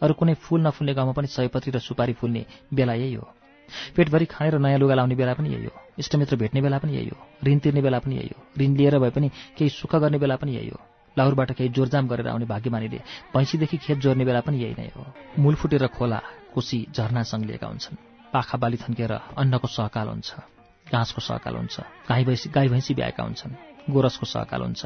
अरू कुनै फुल नफुल्ने गाउँमा पनि सयपत्री र सुपारी फुल्ने बेला यही हो। पेटभरि खाने नयाँ लुगा लाउने बेला पनि यही हो। इष्टमित्र भेट्ने बेला पनि यही हो। ऋण तिर्ने बेला पनि यही हो। ऋण लिएर भए पनि केही सुख गर्ने बेला पनि यही हो। लाहुरबाट केही जोरजाम गरेर आउने भाग्यमानीले भैँसीदेखि खेत जोड्ने बेला पनि यही नै हो। मूल फुटेर खोला कोसी झरना सङ्लिएका हुन्छन्। पाखा बाली थन्केर अन्नको सहकाल हुन्छ। घाँसको सहकाल हुन्छ। गाई भैँसी गाई भैँसी ब्याएका हुन्छन्। गोरसको सहकाल हुन्छ।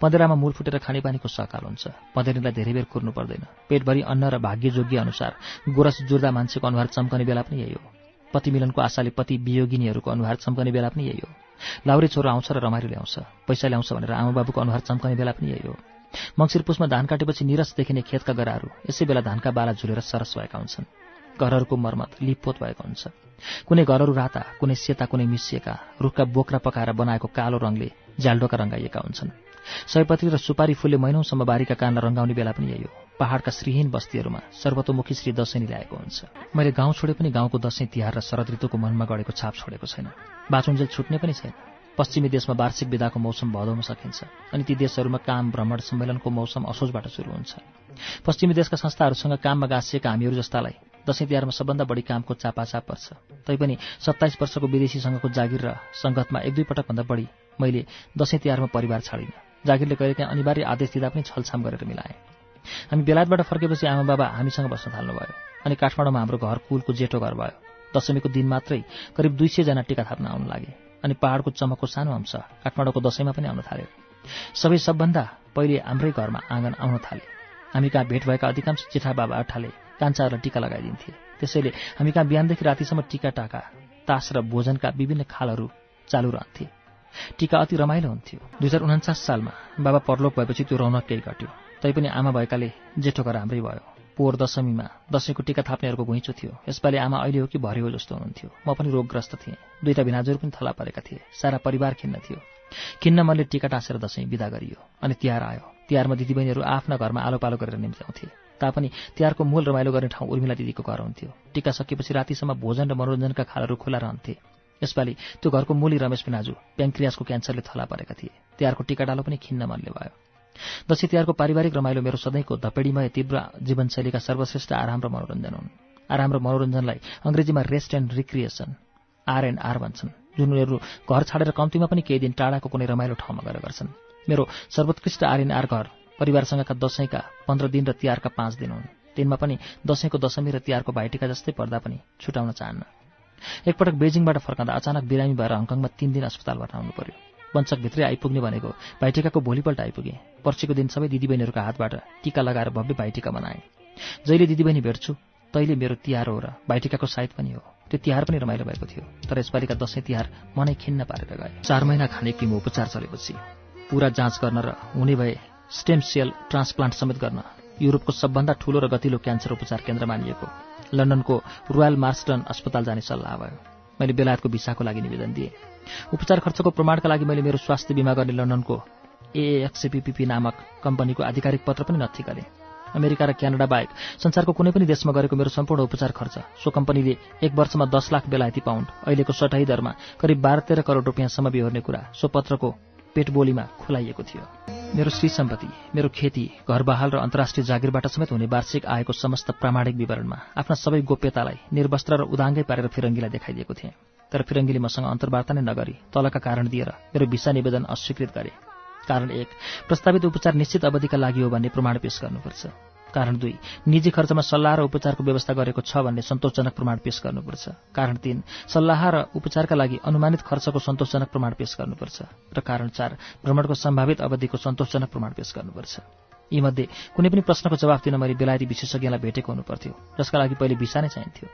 पँधेरामा मूल फुटेर खानेपानीको सहकाल हुन्छ। पँधेरीलाई धेरै बेर कुर्नु पर्दैन। पेटभरि अन्न र भाग्ययोग्य अनुसार गोरस जुर्दा मान्छेको अनुहार चम्कने बेला पनि यही हो। पति मिलनको आशाले पति वियोगिनीहरूको अनुहार चम्कने बेला पनि यही हो। लाउरे छोरो आउँछ र रमाइलो ल्याउँछ। पैसा ल्याउँछ भनेर आमा बाबुको अनुहार चम्कने बेला पनि यही हो। मङ्सिर पुसमा धान काटेपछि निरस देखिने खेतका गराहरू यसै बेला धानका बाला झुलेर सरस भएका हुन्छन्। घरहरूको मर्मत लिपपोत भएको हुन्छ। कुनै घरहरू राता कुनै सेता कुनै मिसिएका रुखका बोक्रा पकाएर बनाएको कालो रङले झ्याल्डोका रङ्गाइएका हुन्छन्। सयपत्री र सुपारी फुलले महिनौसम्म बारीका कानलाई रङ्गाउने बेला पनि यही हो। पहाडका श्रीहीन बस्तीहरूमा सर्वतोमुखी श्री दसैँ ल्याएको हुन्छ। मैले गाउँ छोडे पनि गाउँको दसैँ तिहार र शरद ऋतुको मनमा गढेको छाप छोडेको छैन। बाँचुन्जेल छुट्ने पनि छैन। पश्चिमी देशमा वार्षिक विदाको मौसम भदौमा सकिन्छ अनि ती देशहरूमा काम भ्रमण सम्मेलनको मौसम असोजबाट सुरु हुन्छ। पश्चिमी देशका संस्थाहरूसँग काममा गाँसिएका हामीहरू जस्तालाई दसैँ तिहारमा सबभन्दा बढी कामको चापाचाप पर्छ। तैपनि सत्ताइस वर्षको विदेशीसँगको जागिर र सङ्गतमा एक दुई पटकभन्दा बढी मैले दसैँ तिहारमा परिवार छाडिनँ। जागिरले कहिलेकाहीँ अनिवार्य आदेश दिँदा पनि छलछाम गरेर मिलाएँ। हामी बेलायतबाट फर्केपछि आमा बाबा हामीसँग बस्न थाल्नुभयो अनि काठमाडौँमा हाम्रो घर कुलको जेठो घर भयो। दशमीको दिन मात्रै करिब दुई सयजना टिका थाप्न आउनु लागे अनि पहाडको चमकको सानो अंश काठमाडौँको दसैँमा पनि आउन थाल्यो। सबै सबभन्दा पहिले हाम्रै घरमा आँगन आउन थाले। हामी कहाँ भेट भएका अधिकांश जेठा बाबा अठाले कान्छाहरूलाई टिका लगाइदिन्थे। त्यसैले हामी कहाँ बिहानदेखि रातिसम्म टिका टाका तास र भोजनका विभिन्न खालहरू चालु रहन्थे। टिका अति रमाइलो हुन्थ्यो। दुई हजार उन्चास सालमा बाबा परलोक भएपछि त्यो रौनक केही घट्यो। तैपनि आमा भएकाले जेठो घर हाम्रै भयो। पोहोर दशमीमा दसैँको टिका थाप्नेहरूको घुइँचो थियो। यसपालि आमा अहिले हो कि भरे हो जस्तो हुनुहुन्थ्यो। म पनि रोगग्रस्त थिएँ। दुईटा भिनाजुहरू पनि थला परेका थिए। सारा परिवार खिन्न थियो। खिन्न मनले टिका टाँसेर दसैँ विदा गरियो। अनि तिहार आयो। तिहारमा दिदीबहिनीहरू आफ्ना घरमा आलो पालो गरेर निम्त्याउँथे। तापनि तिहारको मूल रमाइलो गर्ने ठाउँ उर्मिला दिदीको घर हुन्थ्यो। टिका सकिएपछि रातिसम्म भोजन र मनोरञ्जनका खालहरू खुला रहन्थे। यसपालि त्यो घरको मूली रमेश पिनाजु प्याङ्क्रियासको क्यान्सरले थला परेका थिए। तिहारको टिका डालो पनि खिन्न मनले भयो। दसैँ तिहारको पारिवारिक रमाइलो मेरो सधैँको धपेडीमय तीव्र जीवनशैलीका सर्वश्रेष्ठ आराम र मनोरञ्जन हुन्। आराम र मनोरञ्जनलाई अङ्ग्रेजीमा rest and recreation R R भन्छन् जुन उनीहरू घर छाडेर कम्तीमा पनि केही दिन टाढाको कुनै रमाइलो ठाउँमा गएर गर्छन्। मेरो सर्वोत्कृष्ट आर एन आर घर परिवारसँगका दसैँका पन्ध्र दिन र तिहारका पाँच दिन हुन्। तिनमा पनि दसैँको दशमी र तिहारको भाइटिका जस्तै पर्दा पनि छुटाउन चाहन्न। एकपटक बेजिङबाट फर्काँदा अचानक बिरामी भएर हङकङमा तीन दिन अस्पतालबाट आउनु पर्यो। वञ्चकभित्रै आइपुग्ने भनेको भाइटिकाको भोलिपल्ट आइपुगे। पर्सिको दिन सबै दिदीबहिनीहरूका हातबाट टिका लगाएर भव्य भाइटिका बनाए जहिले दिदीबहिनी भेट्छु तैले मेरो तिहार हो र भाइटिकाको साइत पनि हो। त्यो तिहार पनि रमाइलो भएको थियो तर यसपालिका दसैँ तिहार मनै खिन्न पारेर गए चार महिना खाने किमो उपचार चलेपछि पुरा जाँच गर्न र हुने भए स्टेम सेल ट्रान्सप्लान्ट समेत गर्न युरोपको सबभन्दा ठूलो र गतिलो क्यान्सर उपचार केन्द्र मानिएको लन्डनको रोयल मार्सटन अस्पताल जाने सल्लाह भयो। मैले बेलायतको भिसाको लागि निवेदन दिएँ। उपचार खर्चको प्रमाणका लागि मैले मेरो स्वास्थ्य बिमा गर्ने लन्डनको एएक्सएपीपी नामक कम्पनीको आधिकारिक पत्र पनि नथी गरेँ। अमेरिका र क्यानाडा बाहेक संसारको कुनै पनि देशमा गरेको मेरो सम्पूर्ण उपचार खर्च सो कम्पनीले एक वर्षमा दस लाख बेलायती पाउन्ड अहिलेको सटाई दरमा करिब बाह्र तेह्र करोड रुपियाँसम्म बिहोर्ने कुरा सो पत्रको पेटबोलीमा खुलाइएको थियो। मेरो श्री सम्पत्ति मेरो खेती घरबहाल र अन्तर्राष्ट्रिय जागिरबाट समेत हुने वार्षिक आएको समस्त प्रामाणिक विवरणमा आफ्ना सबै गोप्यतालाई निर्वस्त्र र उदाङ्गै पारेर फिरङ्गीलाई देखाइदिएको थिएँ। तर फिरङ्गीले मसँग अन्तर्वार्ता नै नगरी तलका कारण दिएर मेरो भिसा निवेदन अस्वीकृत गरे। कारण एक प्रस्तावित उपचार निश्चित अवधिका लागि हो भन्ने प्रमाण पेश गर्नुपर्छ। कारण दुई। निजी खर्चमा सल्लाह र उपचारको व्यवस्था गरेको छ भन्ने सन्तोषजनक प्रमाण पेश गर्नुपर्छ। कारण तीन सल्लाह र उपचारका लागि अनुमानित खर्चको सन्तोषजनक प्रमाण पेश गर्नुपर्छ। र कारण चार भ्रमणको सम्भावित अवधिको सन्तोषजनक प्रमाण पेश गर्नुपर्छ। यीमध्ये कुनै पनि प्रश्नको जवाफ दिन मैले बेलायती विशेषज्ञलाई भेटेको हुनुपर्थ्यो जसका लागि पहिले भिसा नै चाहिन्थ्यो।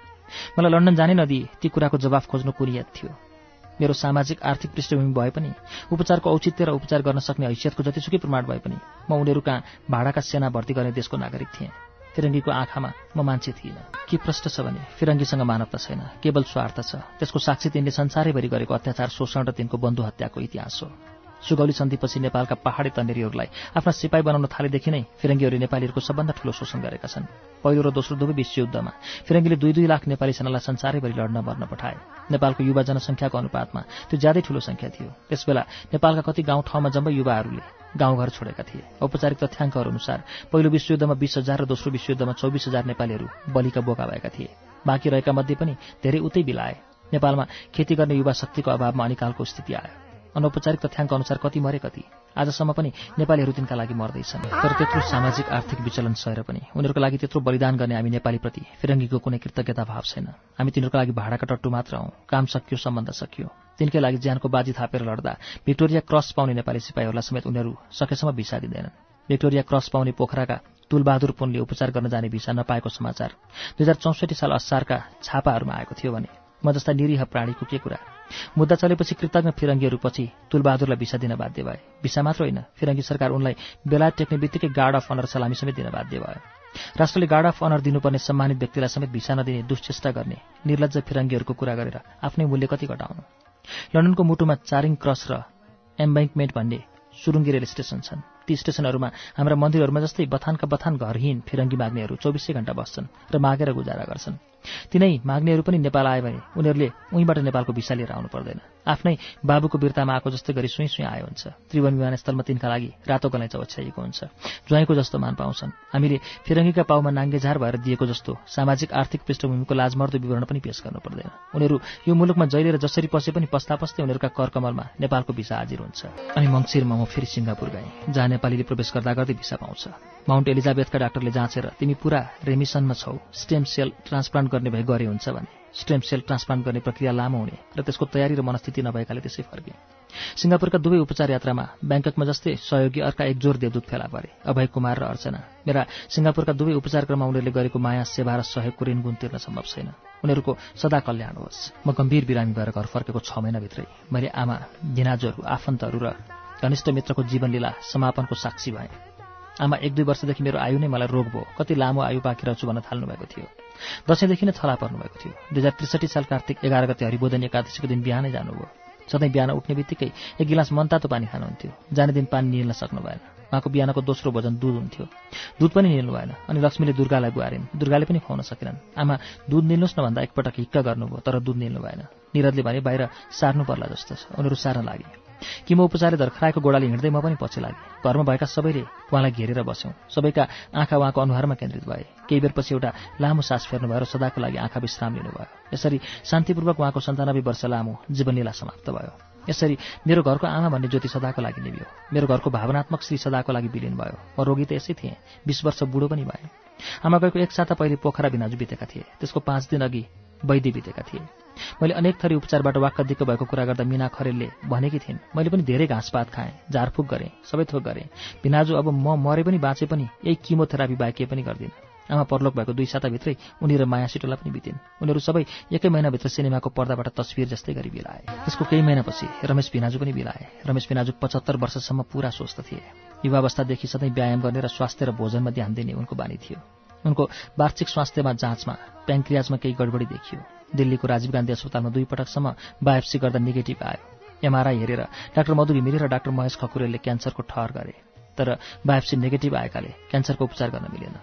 मलाई लन्डन जानै नदिए ती कुराको जवाफ खोज्नु कुरियत थियो। मेरो सामाजिक आर्थिक पृष्ठभूमि भए पनि उपचारको औचित्य र उपचार गर्न सक्ने हैसियतको जतिसुकै प्रमाण भए पनि म उनीहरू कहाँ भाडाका सेना भर्ती गर्ने देशको नागरिक थिएँ। फिरङ्गीको आँखामा म मान्छे थिइनँ। के प्रष्ट छ भने फिरङ्गीसँग मानवता छैन केवल स्वार्थ छ। त्यसको साक्षी तिनले संसारैभरि गरेको अत्याचार शोषण र तिनको बन्धु हत्याको इतिहास हो। सुगौली सन्धिपछि नेपालका पहाडी तन्नेरीहरूलाई आफ्ना सिपाही बनाउन थालेदेखि नै फिरङ्गीहरूले नेपालीहरूको सबभन्दा ठूलो शोषण गरेका छन्। पहिलो र दोस्रो दुवै विश्वयुद्धमा फिरङ्गीले दुई दुई लाख नेपाली सेनालाई संसारैभरि लड्न मर्न पठाए। नेपालको युवा जनसङ्ख्याको अनुपातमा त्यो ज्यादै ठूलो सङ्ख्या थियो। त्यसबेला नेपालका कति गाउँ ठाउँमा जम्मै युवाहरूले गाउँघर छोडेका थिए। औपचारिक तथ्याङ्कहरू अनुसार पहिलो विश्वयुद्धमा बिस हजार र दोस्रो विश्वयुद्धमा चौबिस हजार नेपालीहरू बलिका बोका भएका थिए। बाँकी रहेका मध्ये पनि धेरै उतै बिलाए। नेपालमा खेती गर्ने युवा शक्तिको अभावमा अनिकालको स्थिति आयो। अनौपचारिक तथ्याङ्क अनुसार कति मरे कति। आजसम्म पनि नेपालीहरू तिनका लागि मर्दैछन्। तर त्यत्रो सामाजिक आर्थिक विचलन सहेर पनि उनीहरूको लागि त्यत्रो बलिदान गर्ने हामी नेपालीप्रति फिरङ्गीको कुनै कृतज्ञता भाव छैन। हामी तिनीहरूको लागि भाडाका टट्टु मात्र हौँ। काम सकियो सम्बन्ध सकियो। तिनकै लागि ज्यानको बाजी थापेर लड्दा भिक्टोरिया क्रस पाउने नेपाली सिपाहीहरूलाई समेत उनीहरू सकेसम्म भिसा दिँदैनन्। भिक्टोरिया क्रस पाउने पोखराका तुलबहादुर पुनले उपचार गर्न जाने भिसा नपाएको समाचार दुई हजार चौसठी साल असारका छापाहरूमा आएको थियो भने म जस्ता निरीह प्राणीको के कुरा? मुद्दा चलेपछि कृतज्ञ फिरङ्गीहरू पछि तुलबहादुरलाई भिसा दिन बाध्य भए। भिसा मात्र होइन फिरङ्गी सरकार उनलाई बेलायत टेक्ने बित्तिकै गार्ड अफ अनर सलामी समेत दिन बाध्य भयो। राष्ट्रले गार्ड अफ अनर दिनुपर्ने सम्मानित व्यक्तिलाई समेत भिसा नदिने दुश्चेष्टा गर्ने निर्लज फिरङ्गीहरूको कुरा गरेर आफ्नै मूल्य कति घटाउनु? लन्डनको मुटुमा चारिङ क्रस र एम्बैङ्कमेन्ट भन्ने सुरुङ्गी रेल स्टेसन छन्। ती स्टेसनहरूमा हाम्रा मन्दिरहरूमा जस्तै बथानका बथान घरहीन फिरङ्गी माग्नेहरू चौबिसै घण्टा बस्छन् र मागेर गुजारा गर्छन्। तिनै माग्नेहरू पनि नेपाल आयो भने उनीहरूले उहीँबाट नेपालको भिसा लिएर आउनु पर्दैन। आफ्नै बाबुको बिर्तामा आएको जस्तै गरी सुई सुई आयो हुन्छ। त्रिभुवन विमानस्थलमा तिनका लागि रातो गलैँचा ओछ्याइएको हुन्छ। ज्वाइँको जस्तो मान पाउँछन्। हामीले फिरङ्गीका पाउमा नाङ्गेझार भएर दिएको जस्तो सामाजिक आर्थिक पृष्ठभूमिको लाजमर्दो विवरण पनि पेश गर्नु पर्दैन। उनीहरू यो मुलुकमा जहिले र जसरी पसे पनि पस्ता पस्दै उनीहरूका करकमलमा नेपालको भिसा हाजिर हुन्छ। अनि मङ्सिरमा म फेरि सिङ्गापुर गएँ। जहाँ नेपालीले प्रवेश गर्दा गर्दै भिसा पाउँछ। माउन्ट एलिजाबेथका डाक्टरले जाँचेर तिमी पुरा रेमिसनमा छौ। स्टेम सेल ट्रान्सप्लान्ट गर्ने भए गरे हुन्छ भने। स्टेम सेल ट्रान्सप्लान्ट गर्ने प्रक्रिया लामो हुने र त्यसको तयारी र मनस्थिति नभएकाले त्यसै फर्के। सिङ्गापुरका दुवै उपचार यात्रामा ब्याङ्ककमा जस्तै सहयोगी अर्का एक जोर देवदूत फेला परे अभय कुमार र अर्चना। मेरा सिङ्गापुरका दुवै उपचारक्रममा उनीहरूले गरेको माया सेवा र सहयोगको ऋण गुण तिर्न सम्भव छैन। उनीहरूको सदा कल्याण होस्। म गम्भीर बिरामी भएर घर फर्केको छ महिनाभित्रै। मैले आमा भिनाजुहरू आफन्तहरू र घनिष्ठ मित्रको जीवनलीला समापनको साक्षी भएँ। आमा एक दुई वर्षदेखि मेरो आयु नै मलाई रोग भयो। कति लामो आयु बाँकी रहन्छु भन्न थाल्नु भएको थियो। दसैँदेखि नै थला पर्नुभएको थियो। दुई हजार त्रिसठी साल कार्तिक एघार गते हरिबोधन एकादशीको दिन बिहानै जानुभयो। सधैँ बिहान उठ्ने बित्तिकै एक गिलास मनतातो पानी खानुहुन्थ्यो। जाने दिन पानी निल्न सक्नु भएन उहाँको बिहानको दोस्रो भोजन दुध हुन्थ्यो। दुध पनि निल्नु भएन अनि लक्ष्मीले दुर्गालाई गुहारिन् दुर्गाले पनि खुवाउन सकेनन्। आमा दुध निल्नुहोस् न भन्दा एकपटक हिक्क गर्नुभयो तर दुध निल्नु भएन। निरदले भने बाहिर सार्नु पर्ला जस्तो छ। उनीहरू सार्न लागे। किमो उपचारले धर्खराएको गोडाले हिँड्दै म पनि पछि लागेँ। घरमा भएका सबैले उहाँलाई घेरेर बस्यौँ। सबैका आँखा उहाँको अनुहारमा केन्द्रित भए। केही बेरपछि एउटा लामो सास फेर्नुभयो र सदाको लागि आँखा विश्राम लिनुभयो। यसरी शान्तिपूर्वक उहाँको सन्तानब्बे वर्ष लामो जीवनलीला समाप्त भयो। यसरी मेरो घरको आमा भन्ने ज्योति सदाको लागि निभ्यो। मेरो घरको भावनात्मक श्री सदाको लागि विलिन भयो। म रोगी त यसै थिएँ। बिस वर्ष बुढो पनि भएँ। आमा गएको एक साता पहिले पोखरा बिनाजु बितेका थिए। त्यसको पाँच दिन अघि वैद्य बितेका थिए। मैले अनेक थरी उपचारबाट वाक्क दिक्क भएको कुरा गर्दा मिना खरेलले भनेकी थिइन् मैले पनि धेरै घाँसपात खाएँ झारफुक गरेँ सबै थोक गरेँ। भिनाजु अब म मरे पनि बाँचे पनि यही किमोथेरापी बाहेक पनि गर्दिनँ। आमा परलोक भएको दुई साताभित्रै उनी र माया सिटोला पनि बितिन्। उनीहरू सबै एकै महिनाभित्र सिनेमाको पर्दाबाट तस्विर जस्तै गरी बिलाए। त्यसको केही महिनापछि रमेश भिनाजु पनि बिलाए। रमेश भिनाजु पचहत्तर वर्षसम्म पुरा स्वस्थ थिए। युवावस्थादेखि सधैँ व्यायाम गर्ने र स्वास्थ्य र भोजनमा ध्यान दिने उनको बानी थियो। उनको वार्षिक स्वास्थ्यमा जाँचमा प्याङ्क्रियाजमा केही गडबडी देखियो। दिल्लीको राजीव गान्धी अस्पतालमा दुई पटकसम्म बायोप्सी गर्दा नेगेटिभ आयो। एमआरआई हेरेर डाक्टर मधु घिमिरे र डाक्टर महेश खकुरेलले क्यान्सरको ठहर गरे तर बायोप्सी नेगेटिभ आएकाले क्यान्सरको उपचार गर्न मिलेन।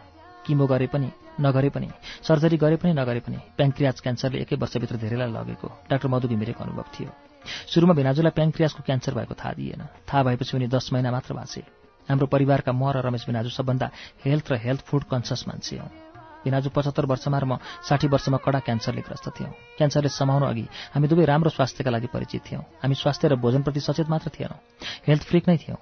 किमो गरे पनि नगरे पनि सर्जरी गरे पनि नगरे पनि प्याङ्क्रियाज क्यान्सरले एकै वर्षभित्र धेरैलाई लगेको डाक्टर मधु घिमिरेको अनुभव थियो। सुरुमा भिनाजुलाई प्याङ्क्रियाजको क्यान्सर भएको थाहा दिएन। थाहा भएपछि उनी दस महिना मात्र बाँचे। हाम्रो परिवारका म र रमेश भिनाजु सबभन्दा हेल्थ र हेल्थ फुड कन्सियस मान्छे हौँ। भिनाजु पचहत्तर वर्षमा र म साठी वर्षमा कडा क्यान्सरले ग्रस्त थियौँ। क्यान्सरले समाउनु अघि हामी दुवै राम्रो स्वास्थ्यका लागि परिचित थियौँ। हामी स्वास्थ्य र भोजनप्रति सचेत मात्र थिएनौँ। हेल्थ फ्रिक नै थियौँ।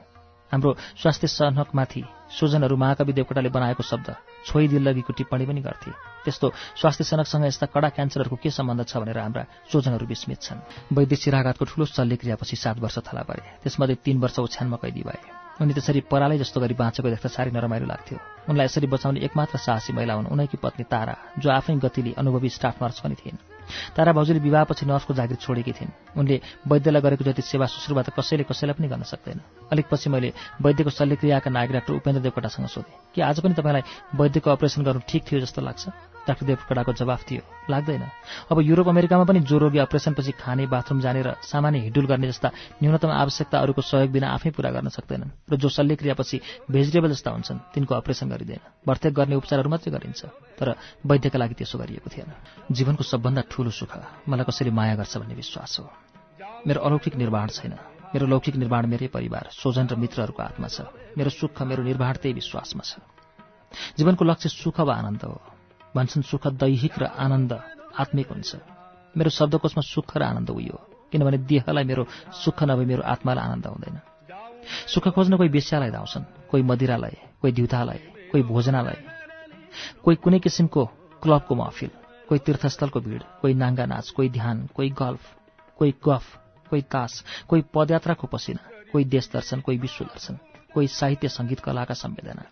हाम्रो स्वास्थ्य सनकमाथि सोजनहरू महाकवि देवकोटाले बनाएको शब्द छोइ दिल्लगीको टिप्पणी पनि गर्थे। त्यस्तो स्वास्थ्य सनकसँग यस्ता कडा क्यान्सरहरूको के सम्बन्ध छ भनेर हाम्रा सोजनहरू विस्मित छन्। वैदेशिक चिराघातको ठूलो शल्यक्रियापछि सात वर्ष थला परे। त्यसमध्ये तीन वर्ष ओछ्यानमा कैदी भए। उनी त्यसरी परालै जस्तो गरी बाँचेको देख्दा साह्रै नरमाइलो लाग्थ्यो। उनलाई यसरी बचाउने एकमात्र साहसी महिला हुन् उनैकी पत्नी तारा जो आफै गतिली अनुभवी स्टाफ नर्स पनि थिइन्। तारा भाउजूले विवाहपछि नर्सको जागिर छोडेकी थिइन्। उनले वैद्यलाई गरेको जति सेवा सुश्रुवा त कसैले कसैलाई पनि गर्न सक्दैन। अलिक पछि मैले वैद्यको शल्यक्रियाका नायक डाक्टर उपेन्द्र देवकोटासँग सोधेँ कि आज पनि तपाईँलाई वैद्यको अपरेसन गर्नु ठिक थियो जस्तो लाग्छ? डाक्टर देवकोटाको जवाफ थियो। लाग्दैन। अब युरोप अमेरिकामा पनि जो रोगी अपरेसनपछि खाने बाथरुम जाने र सामान्य हिडुल गर्ने जस्ता न्यूनतम आवश्यकता अरूको सहयोग बिना आफै पूरा गर्न सक्दैनन् र जो शल्यक्रियापछि भेजिटेबल जस्ता हुन्छन् तिनको अपरेसन गरिँदैन। भर्तेक गर्ने उपचारहरू मात्रै गरिन्छ तर वैद्यका लागि त्यसो गरिएको थिएन। जीवनको सबभन्दा ठूलो सुख मलाई कसैले माया गर्छ भन्ने विश्वास हो। मेरो अलौकिक निर्माण छैन। मेरो लौकिक निर्माण मेरै परिवार स्वजन र मित्रहरूको हातमा छ। मेरो सुख मेरो निर्माण त्यही विश्वासमा छ। जीवनको लक्ष्य सुख वा आनन्द हो। भन्छन् सुख दैहिक र आनन्द आत्मिक हुन्छ। मेरो शब्दकोशमा सुख र आनन्द उयो किनभने देहलाई मेरो सुख नभए मेरो आत्मालाई आनन्द हुँदैन। सुख खोज्न कोही बेस्यालाई धाउँछन् कोही मदिरालाई कोही द्युतालाई कोही भोजनालय कोही कुनै किसिमको क्लबको महफिल कोही तीर्थस्थलको भिड कोही नाङ्गा नाच कोही ध्यान कोही गल्फ कोही गफ कोही तास कोही पदयात्राको पसिना कोही देश दर्शन कोही विश्व दर्शन कोही साहित्य सङ्गीत कलाका संवेदना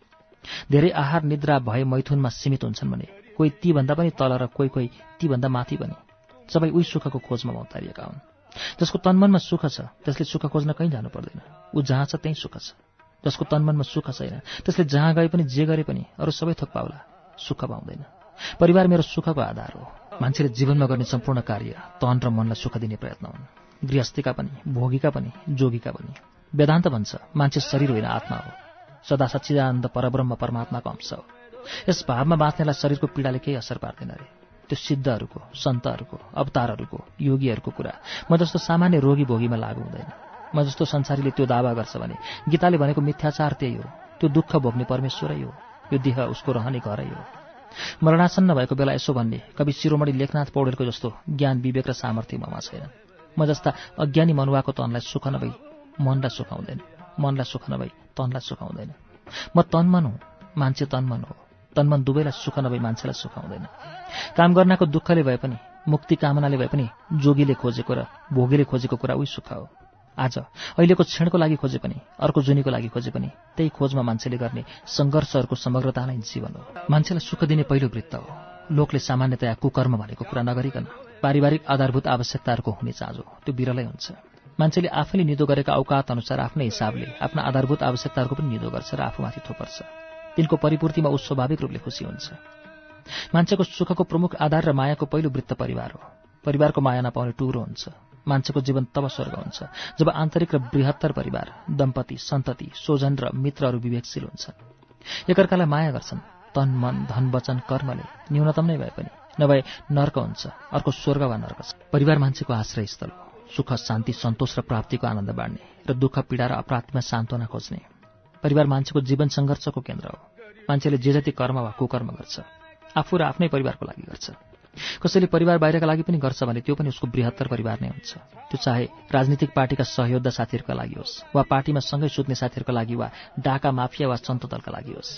धेरै आहार निद्रा भए मैथुनमा सीमित हुन्छन् भने कोही तीभन्दा पनि तल र कोही कोही तीभन्दा माथि पनि। सबै उही सुखको खोजमा मौतारिएका हुन्। जसको तनमनमा सुख छ त्यसले सुख खोज्न कहीँ जानु पर्दैन। ऊ जहाँ छ त्यहीँ सुख छ। जसको तनमनमा सुख छैन त्यसले जहाँ गए पनि जे गरे पनि अरू सबै थोक पाउला। सुख पाउँदैन। परिवार मेरो सुखको आधार हो। मान्छेले जीवनमा गर्ने सम्पूर्ण कार्य तन र मनलाई सुख दिने प्रयत्न हुन्। गृहस्थीका पनि भोगीका पनि जोगीका पनि। वेदान्त भन्छ मान्छे शरीर होइन आत्मा हो। सदा सच्चिदानन्द परब्रह्म परमात्माको अंश हो। यस भावमा बाँच्नेलाई शरीरको पीडाले केही असर पार्दैन अरे त्यो सिद्धहरूको सन्तहरूको अवतारहरूको योगीहरूको कुरा म जस्तो सामान्य रोगी भोगीमा लागु हुँदैन। म जस्तो संसारीले त्यो दावा गर्छ भने गीताले भनेको मिथ्याचार त्यही हो। त्यो दुःख भोग्ने परमेश्वरै हो। यो देह उसको रहने घरै हो। मरणासन्न भएको बेला यसो भन्ने कवि शिरोमणि लेखनाथ पौडेलको जस्तो ज्ञान विवेक र सामर्थ्य ममा छैन। म जस्ता अज्ञानी मनुवाको तनलाई सुख नभई मनलाई सुखाउँदैन। मनलाई सुख नभई तनलाई सुखाउँदैन। म तनमन हुँ मान्छे तनमन हो। तनमन दुवैलाई सुख नभई मान्छेलाई सुखाउँदैन काम गर्नको दुःखले भए पनि मुक्ति कामनाले भए पनि जोगीले खोजेको र भोगीले खोजेको कुरा उही सुख हो। आज अहिलेको क्षणको लागि खोजे पनि अर्को जुनीको लागि खोजे पनि त्यही खोजमा मान्छेले गर्ने सङ्घर्षहरूको समग्रता नै जीवन हो। मान्छेलाई सुख दिने पहिलो वृत्त हो। लोकले सामान्यतया कुकर्म भनेको कुरा नगरिकन पारिवारिक आधारभूत आवश्यकताहरूको हुने चाँजो त्यो बिरलै हुन्छ। मान्छेले आफैले निदो गरेका औकात अनुसार आफ्नै हिसाबले आफ्ना आधारभूत आवश्यकताहरूको पनि निदो गर्छ र आफूमाथि थोपर्छ। तिनको परिपूर्तिमा ऊ स्वाभाविक रूपले खुसी हुन्छ। मान्छेको सुखको प्रमुख आधार र मायाको पहिलो वृत्त परिवार हो। परिवारको माया नपाउने टुरो हुन्छ। मान्छेको जीवन तब स्वर्ग हुन्छ जब आन्तरिक र बृहत्तर परिवार दम्पति सन्तति स्वजन र मित्रहरू विवेकशील हुन्छन्। एकअर्कालाई माया गर्छन्। तन मन धन वचन कर्मले न्यूनतम नै भए पनि। नभए नर्क हुन्छ अर्को स्वर्ग वा नर्क छ। परिवार मान्छेको आश्रयस्थल हो। सुख शान्ति सन्तोष र प्राप्तिको आनन्द बाँड्ने र दुःख पीडा र अपराधमा सान्त्वना खोज्ने। परिवार मान्छेको जीवन सङ्घर्षको केन्द्र हो। मान्छेले जे जति कर्म वा कुकर्म गर्छ आफू र आफ्नै परिवारको लागि गर्छ। कसैले परिवार बाहिरका लागि पनि गर्छ भने त्यो पनि उसको बृहत्तर परिवार नै हुन्छ। त्यो चाहे राजनीतिक पार्टीका सहयोद्धा साथीहरूका लागि होस् वा पार्टीमा सँगै सुत्ने साथीहरूका लागि वा डाका माफिया वा सन्त दलका लागि होस्।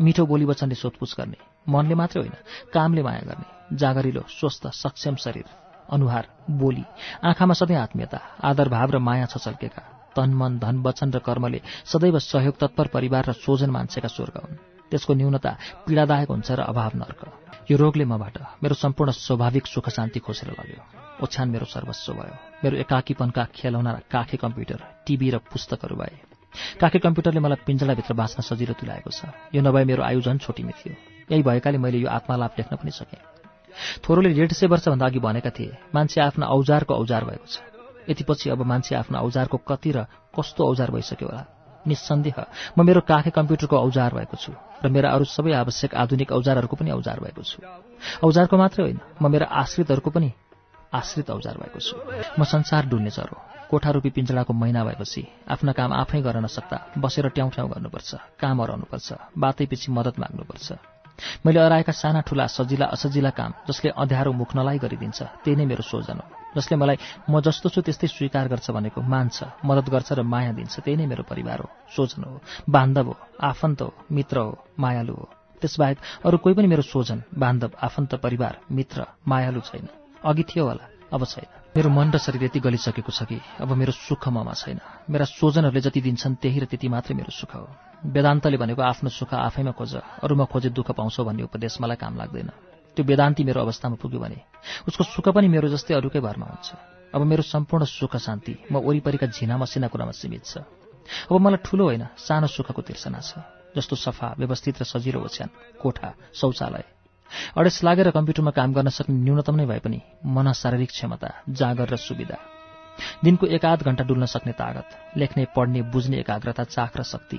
मिठो बोली वचनले सोधपुछ गर्ने मनले मात्रै होइन कामले माया गर्ने जागरिलो स्वस्थ सक्षम शरीर अनुहार बोली आँखामा सधैँ आत्मीयता आदर भाव र माया छचल्केका तन मन धन वचन र कर्मले सदैव सहयोग तत्पर परिवार र सोझन मान्छेका स्वर्ग हुन्। त्यसको न्यूनता पीडादायक हुन्छ र अभाव नर्क। यो रोगले मबाट मेरो सम्पूर्ण स्वाभाविक सुख शान्ति खोसेर लग्यो। ओछ्यान मेरो सर्वस्व भयो। मेरो एकाकीपनका खेलौना काखे कम्प्युटर टिभी र पुस्तकहरू भए। काखे कम्प्युटरले मलाई पिञ्जडाभित्र बाँच्न सजिलो तुलाएको छ। यो नभए मेरो आयु झन् थियो। यही भएकाले मैले यो आत्मालाप लेख्न पनि सकेँ। थोरोले डेढ सय वर्षभन्दा अघि भनेका थिए मान्छे आफ्नो औजारको औजार भएको छ। यतिपछि अब मान्छे आफ्नो औजारको कति र कस्तो औजार भइसक्यो होला? निस्सन्देह। म मेरो काखे कम्प्युटरको औजार भएको छु र मेरा अरू सबै आवश्यक आधुनिक औजारहरूको पनि औजार भएको छु। औजारको मात्रै होइन म मेरा आश्रितहरूको पनि आश्रित औजार भएको छु। म संसार डुल्ने चरो कोठा रूपी पिञ्जडाको महिना भएपछि आफ्ना काम आफै गर्न नसक्दा बसेर ट्याउ ट्याउ गर्नुपर्छ काम हराउनुपर्छ बातै पछि मद्दत माग्नुपर्छ। मैले अराएका साना ठुला सजिला असजिला काम जसले अँध्यारो मुख नलाई गरिदिन्छ त्यही नै मेरो सोजन हो। जसले मलाई म जस्तो छु त्यस्तै स्वीकार गर्छ भनेको मान्छ मद्दत गर्छ र माया दिन्छ। त्यही नै मेरो परिवार हो। सोजन हो। बान्धव हो। आफन्त हो। मित्र हो। मायालु हो। त्यसबाहेक अरू कोही पनि मेरो सोजन बान्धव आफन्त परिवार मित्र मायालु छैन। अघि थियो होला अब छैन। मेरो मन र शरीर यति गलिसकेको छ कि अब मेरो सुख ममा छैन। मेरा सोजनहरूले जति दिन्छन् त्यही र त्यति मात्रै मेरो सुख हो। वेदान्तले भनेको आफ्नो सुख आफैमा खोज। अरूमा खोजे दुःख पाउँछौ भन्ने उपदेश मलाई काम लाग्दैन। त्यो वेदान्ती मेरो अवस्थामा पुग्यो भने उसको सुख पनि मेरो जस्तै अरूकै भरमा हुन्छ। अब मेरो सम्पूर्ण सुख शान्ति म वरिपरिका झिना मसिना कुरामा सीमित छ। अब मलाई ठुलो होइन सानो सुखको तिर्सना छ जस्तो सफा व्यवस्थित र सजिलो ओछ्यान कोठा शौचालय। अडेस लागेर कम्प्युटरमा काम गर्न सक्ने न्यूनतम नै भए पनि मन शारीरिक क्षमता जागर र सुविधा। दिनको एक आध घण्टा डुल्न सक्ने तागत लेख्ने पढ्ने बुझ्ने एकाग्रता चाख र शक्ति।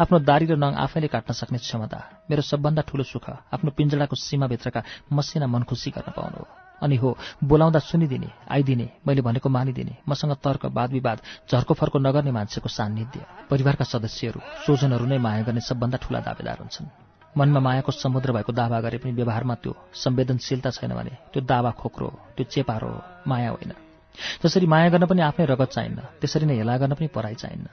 आफ्नो दारी र नङ आफैले काट्न सक्ने क्षमता मेरो सबभन्दा ठूलो सुख आफ्नो पिञ्जडाको सीमाभित्रका मसिना मन खुसी गर्न पाउनु हो। अनि हो बोलाउँदा सुनिदिने आइदिने मैले भनेको मानिदिने मसँग तर्क वाद विवाद झर्को फर्को नगर्ने मान्छेको सान्निध्य परिवारका सदस्यहरू सोजनहरू नै माया गर्ने सबभन्दा ठूला दावेदार हुन्छन्। मनमा मायाको समुद्र भएको दावा गरे पनि व्यवहारमा त्यो संवेदनशीलता छैन भने त्यो दावा खोक्रो त्यो चेपारो माया होइन। जसरी माया गर्न पनि आफ्नै रगत चाहिन्न त्यसरी नै हेला गर्न पनि पढाइ चाहिन्न।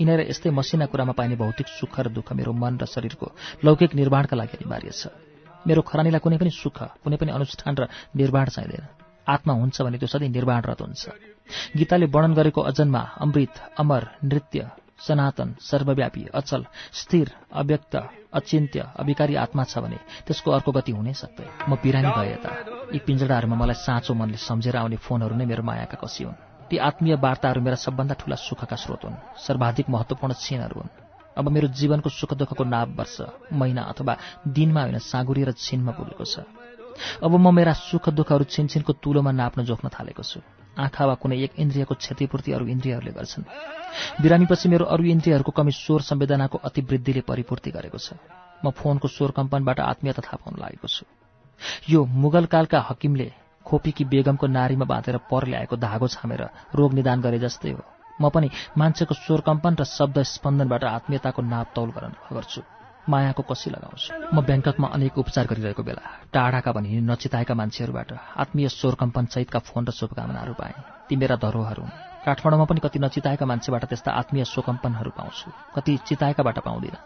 यिनीहरू यस्तै मसिना कुरामा पाइने भौतिक सुख र दुःख मेरो मन र शरीरको लौकिक निर्माणका लागि अनिवार्य छ। मेरो खरानीलाई कुनै पनि सुख कुनै पनि अनुष्ठान र निर्माण चाहिँदैन। आत्मा हुन्छ भने त्यो सधैँ निर्माणरत हुन्छ। गीताले वर्णन गरेको अजन्मा अमृत अमर नृत्य सनातन सर्वव्यापी अचल स्थिर अव्यक्त अचिन्त्य अविकारी आत्मा छ भने त्यसको अर्को गति हुनै सक्दै म बिरामी गए यता। यी पिंजडाहरूमा मलाई साँचो मनले सम्झेर आउने फोनहरू नै मेरो मायाका कसी हुन्। ती आत्मीय वार्ताहरू मेरा सबभन्दा ठूला सुखका स्रोत हुन्। सर्वाधिक महत्वपूर्ण क्षणहरू हुन्। अब मेरो जीवनको सुख दुःखको नाप वर्ष महिना अथवा दिनमा होइन साँगुरिएर छिनमा पुगेको छ। अब म मेरा सुख दुःखहरू छिनछिनको तुलोमा नाप्न जोख्न थालेको छु। आँखा वा कुनै एक इन्द्रियको क्षतिपूर्ति अरू इन्द्रियहरूले गर्छन्। बिरामीपछि मेरो अरू इन्द्रियहरूको कमी स्वर संवेदनाको अतिवृद्धिले परिपूर्ति गरेको छ। म फोनको स्वर कम्पनबाट आत्मीयता थाहा पाउन लागेको छु। यो मुगलकालका हकिमले खोपीकी बेगमको नारीमा बाँधेर पर ल्याएको धागो छामेर रोग निदान गरे जस्तै हो। म पनि मान्छेको स्वर कम्पन र शब्द स्पन्दनबाट आत्मीयताको नाप तौल गर्न गर्छु मायाको कसी लगाउँछु। म ब्याङ्ककमा अनेक उपचार गरिरहेको बेला टाढाका भनी नचिताएका मान्छेहरूबाट आत्मीय स्वर कम्पन सहितका फोन र शुभकामनाहरू पाएँ। ती मेरा धरोहर हुन्। काठमाडौँमा पनि कति नचिताएका मान्छेबाट त्यस्ता आत्मीय स्वकम्पनहरू पाउँछु। कति चिताएकाबाट पाउँदिनँ।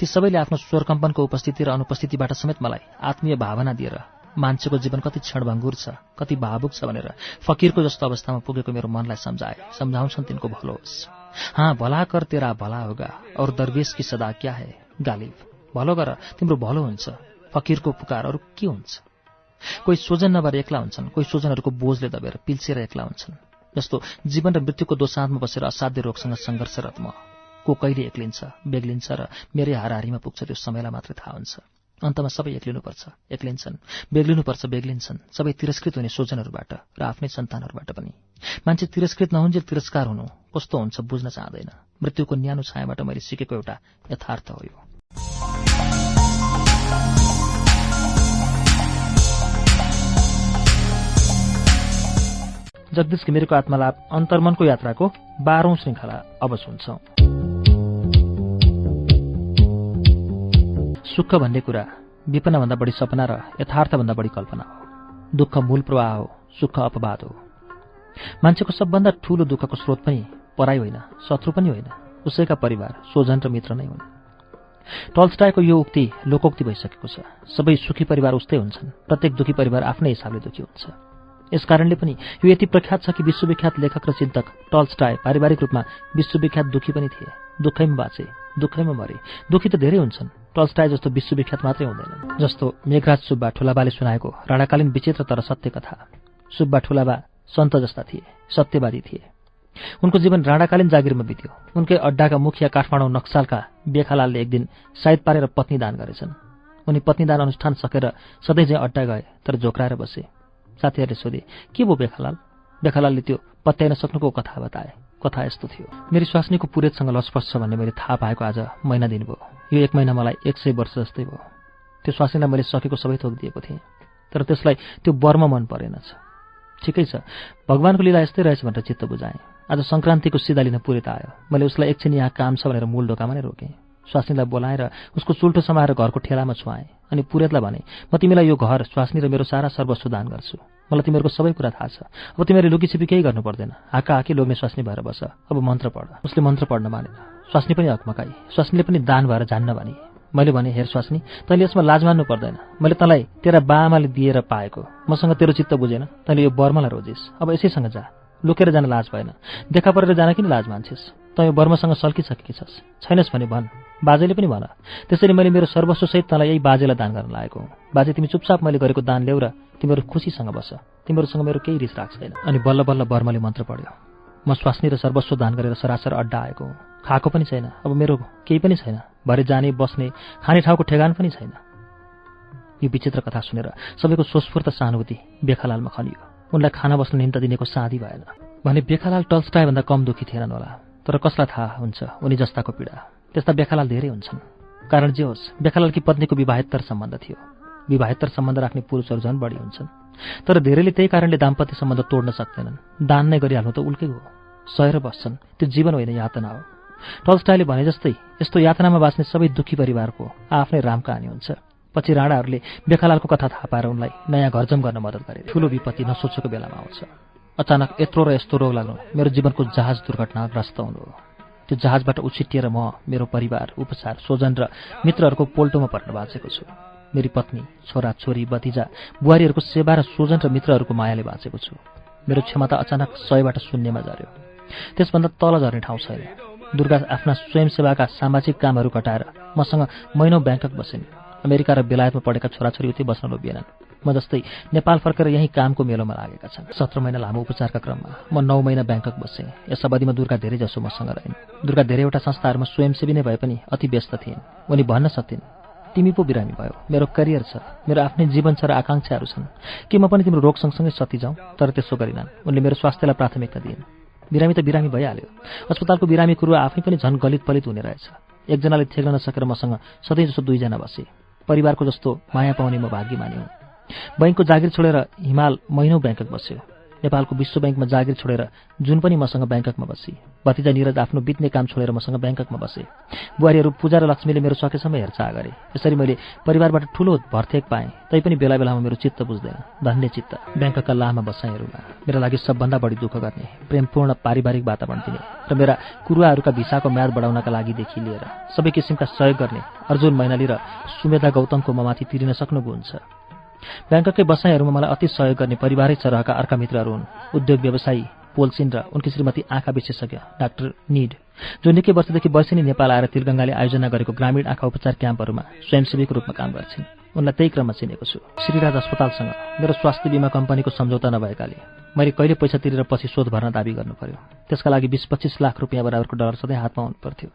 ती सबैले आफ्नो स्वर कम्पनको उपस्थिति र अनुपस्थितिबाट समेत मलाई आत्मीय भावना दिएर मान्छेको जीवन कति क्षणभङ्गुर छ कति भावुक छ भनेर फकिरको जस्तो अवस्थामा पुगेको मेरो मनलाई सम्झाए। सम्झाउँछन् तिनको भलो होस्। हाँ भला कर तेरा भला होगा और दरवेश की सदा क्या है? गालिब। भलो गर तिम्रो भलो हुन्छ। फकिरको पुकार अरू के हुन्छ? कोही स्वजन नभएर एक्ला हुन्छन् कोही स्वजनहरूको बोझले दबेर पिल्सेर एक्ला हुन्छन् जस्तो जीवन र मृत्युको दोसाँधमा बसेर असाध्य रोगसँग सङ्घर्षरत को कहिले एक्लिन्छ बेग्लिन्छ र मेरै हाराहारीमा पुग्छ त्यो समयलाई मात्रै थाहा हुन्छ। अन्तमा सबै एक्लिनुपर्छ एक्लिन्छन् बेग्लिनुपर्छ बेग्लिन्छन् सबै तिरस्कृत हुने स्वजनहरूबाट र आफ्नै सन्तानहरूबाट पनि। मान्छे तिरस्कृत नहुन्जेल तिरस्कार हुनु कस्तो हुन्छ बुझ्न चाहँदैन। मृत्युको न्यानो छायाबाट मैले सिकेको एउटा यथार्थ हो यो। जगदीश घिमिरेको आत्मलाभ अन्तर्मनको यात्राको बाह्रौं श्रृङ्खला अब सुन्छौ। सुख भन्ने कुरा विपनाभन्दा बढी सपना र यथार्थभन्दा बढी कल्पना हो। दुःख मूल प्रवाह हो सुख अपवाद हो। मान्छेको सबभन्दा ठूलो दुःखको स्रोत पनि पराई होइन शत्रु पनि होइन उसैका परिवार स्वजन र मित्र नै हुन्। टल्स्टाएको यो उक्ति लोकोक्ति भइसकेको छ। सबै सुखी परिवार उस्तै हुन्छन्। प्रत्येक दुखी परिवार आफ्नै हिसाबले दुखी हुन्छ। यसकारणले पनि यो यति प्रख्यात छ कि विश्वविख्यात लेखक र चिन्तक टल्स्टाय पारिवारिक रूपमा विश्वविख्यात दुखी पनि थिए। दुःखैमा बाँचे दुःखैमा मरे। दुखी त धेरै हुन्छन्। टल्स्टाय जस्तो विश्वविख्यात मात्रै हुँदैनन् जस्तो मेघराज सुब्बा ठुलाबाले सुनाएको राणाकालीन विचित्र तर सत्य कथा सुब्बा ठुलाबा सन्त जस्ता थिए सत्यवादी थिए। उनको जीवन राणाकालीन जागिरमा बित्यो। उनकै अड्डाका मुखिया काठमाडौँ नक्सालका बेखालालले एक दिन सायद पारेर पत्नी दान गरेछन्। उनी पत्नीदान अनुष्ठान सकेर सधैँ चाहिँ अड्डा गए तर झोक्राएर बसे। साथीहरूले सोधे के भयो बेखालाल? बेखालालले त्यो पत्याइन सक्नुको कथा बताए। कथा यस्तो थियो। मेरी स्वास्नीको पुरेतसँग लसपस छ भन्ने मैले थाहा पाएको आज महिना दिन भयो। यो एक महिना मलाई एक सय वर्ष जस्तै भयो। त्यो स्वास्नीलाई मैले सकेको सबै थोक दिएको थिएँ। तर त्यसलाई त्यो वर्म मन परेनछ ठिकै छ। भगवान्को लीला यस्तै रहेछ भनेर चित्त बुझाएँ। आज सङ्क्रान्तिको सिधा लिन पुरेत आयो। मैले उसलाई एकछिन यहाँ काम छ भनेर मूल ढोकामा नै रोकेँ। स्वास्नीलाई बोलाएर उसको चुल्टो समाएर घरको ठेलामा छुवाएँ अनि पुरेतलाई भने म तिमीलाई यो घर स्वास्नी र मेरो सारा सर्वस्व दान गर्छु। मलाई तिमीहरूको सबै कुरा थाहा छ। अब तिमीहरूले लुकीछिपी केही गर्नु पर्दैन। हाका हाकी लोग्ने स्वास्नी भएर बस। अब मन्त्र पढ। उसले मन्त्र पढ्न मानेन। स्वास्नी पनि हकमकाई स्वास्नीले पनि दान भएर जान्न भने। मैले भने हेर स्वास्नी तैँले यसमा लाज मान्नु पर्दैन। मैले तँलाई तेरा बाआमाले दिएर पाएको। मसँग तेरो चित्त बुझेन। तैँले यो बर्मालाई रोजिस्। अब यसैसँग जा। लुकेर जान लाज भएन। देखा परेर जान किन लाज मान्छेस्? तँ यो बर्मासँग सल्किसकेकी छस्। छैनस् भने भन्। बाजेले पनि भन। त्यसरी मैले मेरो सर्वस्वसहित तँलाई यही बाजेलाई दान गर्न लागेको हुँ। बाजे तिमी चुपचाप मैले गरेको दान ल्याउ र तिमीहरू खुसीसँग बस। तिमीहरूसँग मेरो केही रिस राख छैन। अनि बल्ल बल्ल बर्माले मन्त्र पढ्यो। म स्वास्नी र सर्वस्व दान गरेर सरासर अड्डा आएको हुँ। खाएको पनि छैन। अब मेरो केही पनि छैन। भरे जाने बस्ने खाने ठाउँको ठेगान पनि छैन। यो विचित्र कथा सुनेर सबैको स्वस्फूर्त सहानुभूति बेखालालमा खनियो। उनलाई खाना बस्न निम्त दिनेको साधी भएन। भने बेखालाल टल्स्टाइभन्दा कम दुखी थिएनन् होला। तर कसलाई थाहा हुन्छ? उनी जस्ताको पीडा। त्यस्ता बेखालाल धेरै हुन्छन्। कारण जे होस् बेखालालकी पत्नीको विवाहेत्तर सम्बन्ध थियो। विवाहेत्तर सम्बन्ध राख्ने पुरुषहरू झन् बढी हुन्छन्। तर धेरैले त्यही कारणले दाम्पत्य सम्बन्ध तोड्न सक्दैनन्। दान नै गरिहाल्नु त उल्कै हो। सहेर बस्छन्। त्यो जीवन होइन यातना हो। टल्स्टाइले भने जस्तै यस्तो यातनामा बाँच्ने सबै दुःखी परिवारको आफ्नै राम कहानी हुन्छ। पछि राणाहरूले बेखालालको कथा थाहा पाएर उनलाई नयाँ घरजम गर्न मद्दत गरे। ठुलो विपत्ति नसोचेको बेलामा आउँछ। अचानक यत्रो र यस्तो रोग लाग्नु मेरो जीवनको जहाज दुर्घटनाग्रस्त हुनु हो। त्यो जहाजबाट उछिटिएर म मेरो परिवार उपचार स्वजन र मित्रहरूको पोल्टोमा पर्न बाँचेको छु। मेरी पत्नी छोरा छोरी भतिजा बुहारीहरूको सेवा र स्वजन र मित्रहरूको मायाले बाँचेको छु। मेरो क्षमता अचानक सयबाट शून्यमा झऱ्यो। त्यसभन्दा तल झर्ने ठाउँ छैन। दुर्गा आफ्ना स्वयंसेवाका सामाजिक कामहरू घटाएर मसँग महिनौ ब्याङ्कक बसिन्। अमेरिका र बेलायतमा पढेका छोराछोरी उतै बस्न लोभिएनन् म जस्तै नेपाल फर्केर यहीँ कामको मेलोमा लागेका छन्। सत्र महिना लामो उपचारका क्रममा म नौ महिना ब्याङ्कक बसेँ। यस अवधिमा दुर्गा धेरै जसो मसँग रहेन्। दुर्गा धेरैवटा संस्थाहरूमा स्वयंसेवी नै भए पनि अति व्यस्त थिइन्। उनी भन्न सक्थिन् तिमी पो बिरामी भयो। मेरो करियर छ। मेरो आफ्नै जीवन छ र आकाङ्क्षाहरू छन्। के म पनि तिम्रो रोग सँगसँगै सती जाउँ तर त्यसो गरिनन्। उनले मेरो स्वास्थ्यलाई प्राथमिकता दिइन्। बिरामी त बिरामी भइहाल्यो। अस्पतालको बिरामी कुरो आफै पनि झन् गलित पलित हुने रहेछ। एकजनाले थेग्न नसकेर मसँग सधैँ जस्तो दुईजना बसे। परिवारको जस्तो माया पाउने म भाग्य मान्यौँ बैङ्कको जागिर छोडेर हिमाल महिनौ ब्याङ्कक बस्यो। नेपालको विश्व ब्याङ्कमा जागिर छोडेर जुन पनि मसँग ब्याङ्ककमा बसी भतिजा निरज आफ्नो बित्ने काम छोडेर मसँग ब्याङ्ककमा बसे। बुहारीहरू पूजा र लक्ष्मीले मेरो सकेसम्म हेरचाह गरे यसरी मैले परिवारबाट ठुलो भर्थेक पाएँ तैपनि बेला बेलामा मेरो चित्त बुझ्दैन धन्य चित्त। ब्याङ्ककका लामा बसाइहरूमा मेरा लागि सबभन्दा बढी दुःख गर्ने प्रेमपूर्ण पारिवारिक वातावरण दिने र मेरा कुरुवाहरूका भिसाको म्याद बढाउनका लागिदेखि लिएर। सबै किसिमका सहयोग गर्ने अर्जुन मैनाली र सुमेधा गौतमको ममाथि तिरिन सक्नुभयो हुन्छ ब्याङ्ककै बसाइहरूमा मलाई अति सहयोग गर्ने पारिवारिक सरहका अर्का मित्रहरू हुन्। उद्योग व्यवसायी पोलसिन र उनकी श्रीमती आँखा विशेषज्ञ डाक्टर निड जो निकै वर्षदेखि वर्षेनी नेपाल आएर तिलगङ्गाले आयोजना गरेको ग्रामीण आँखा उपचार क्याम्पहरूमा स्वयंसेवीको रूपमा काम गर्छिन्। उनलाई त्यही क्रममा चिनेको छु। श्रीराज अस्पतालसँग मेरो स्वास्थ्य बिमा कम्पनीको सम्झौता नभएकाले मैले कहिले पैसा तिरेर पछि शोध भर्न दावी गर्नु पर्यो। त्यसका लागि बिस पच्चिस लाख रुपियाँ बराबरको डलर सधैँ हातमा हुनु पर्थ्यो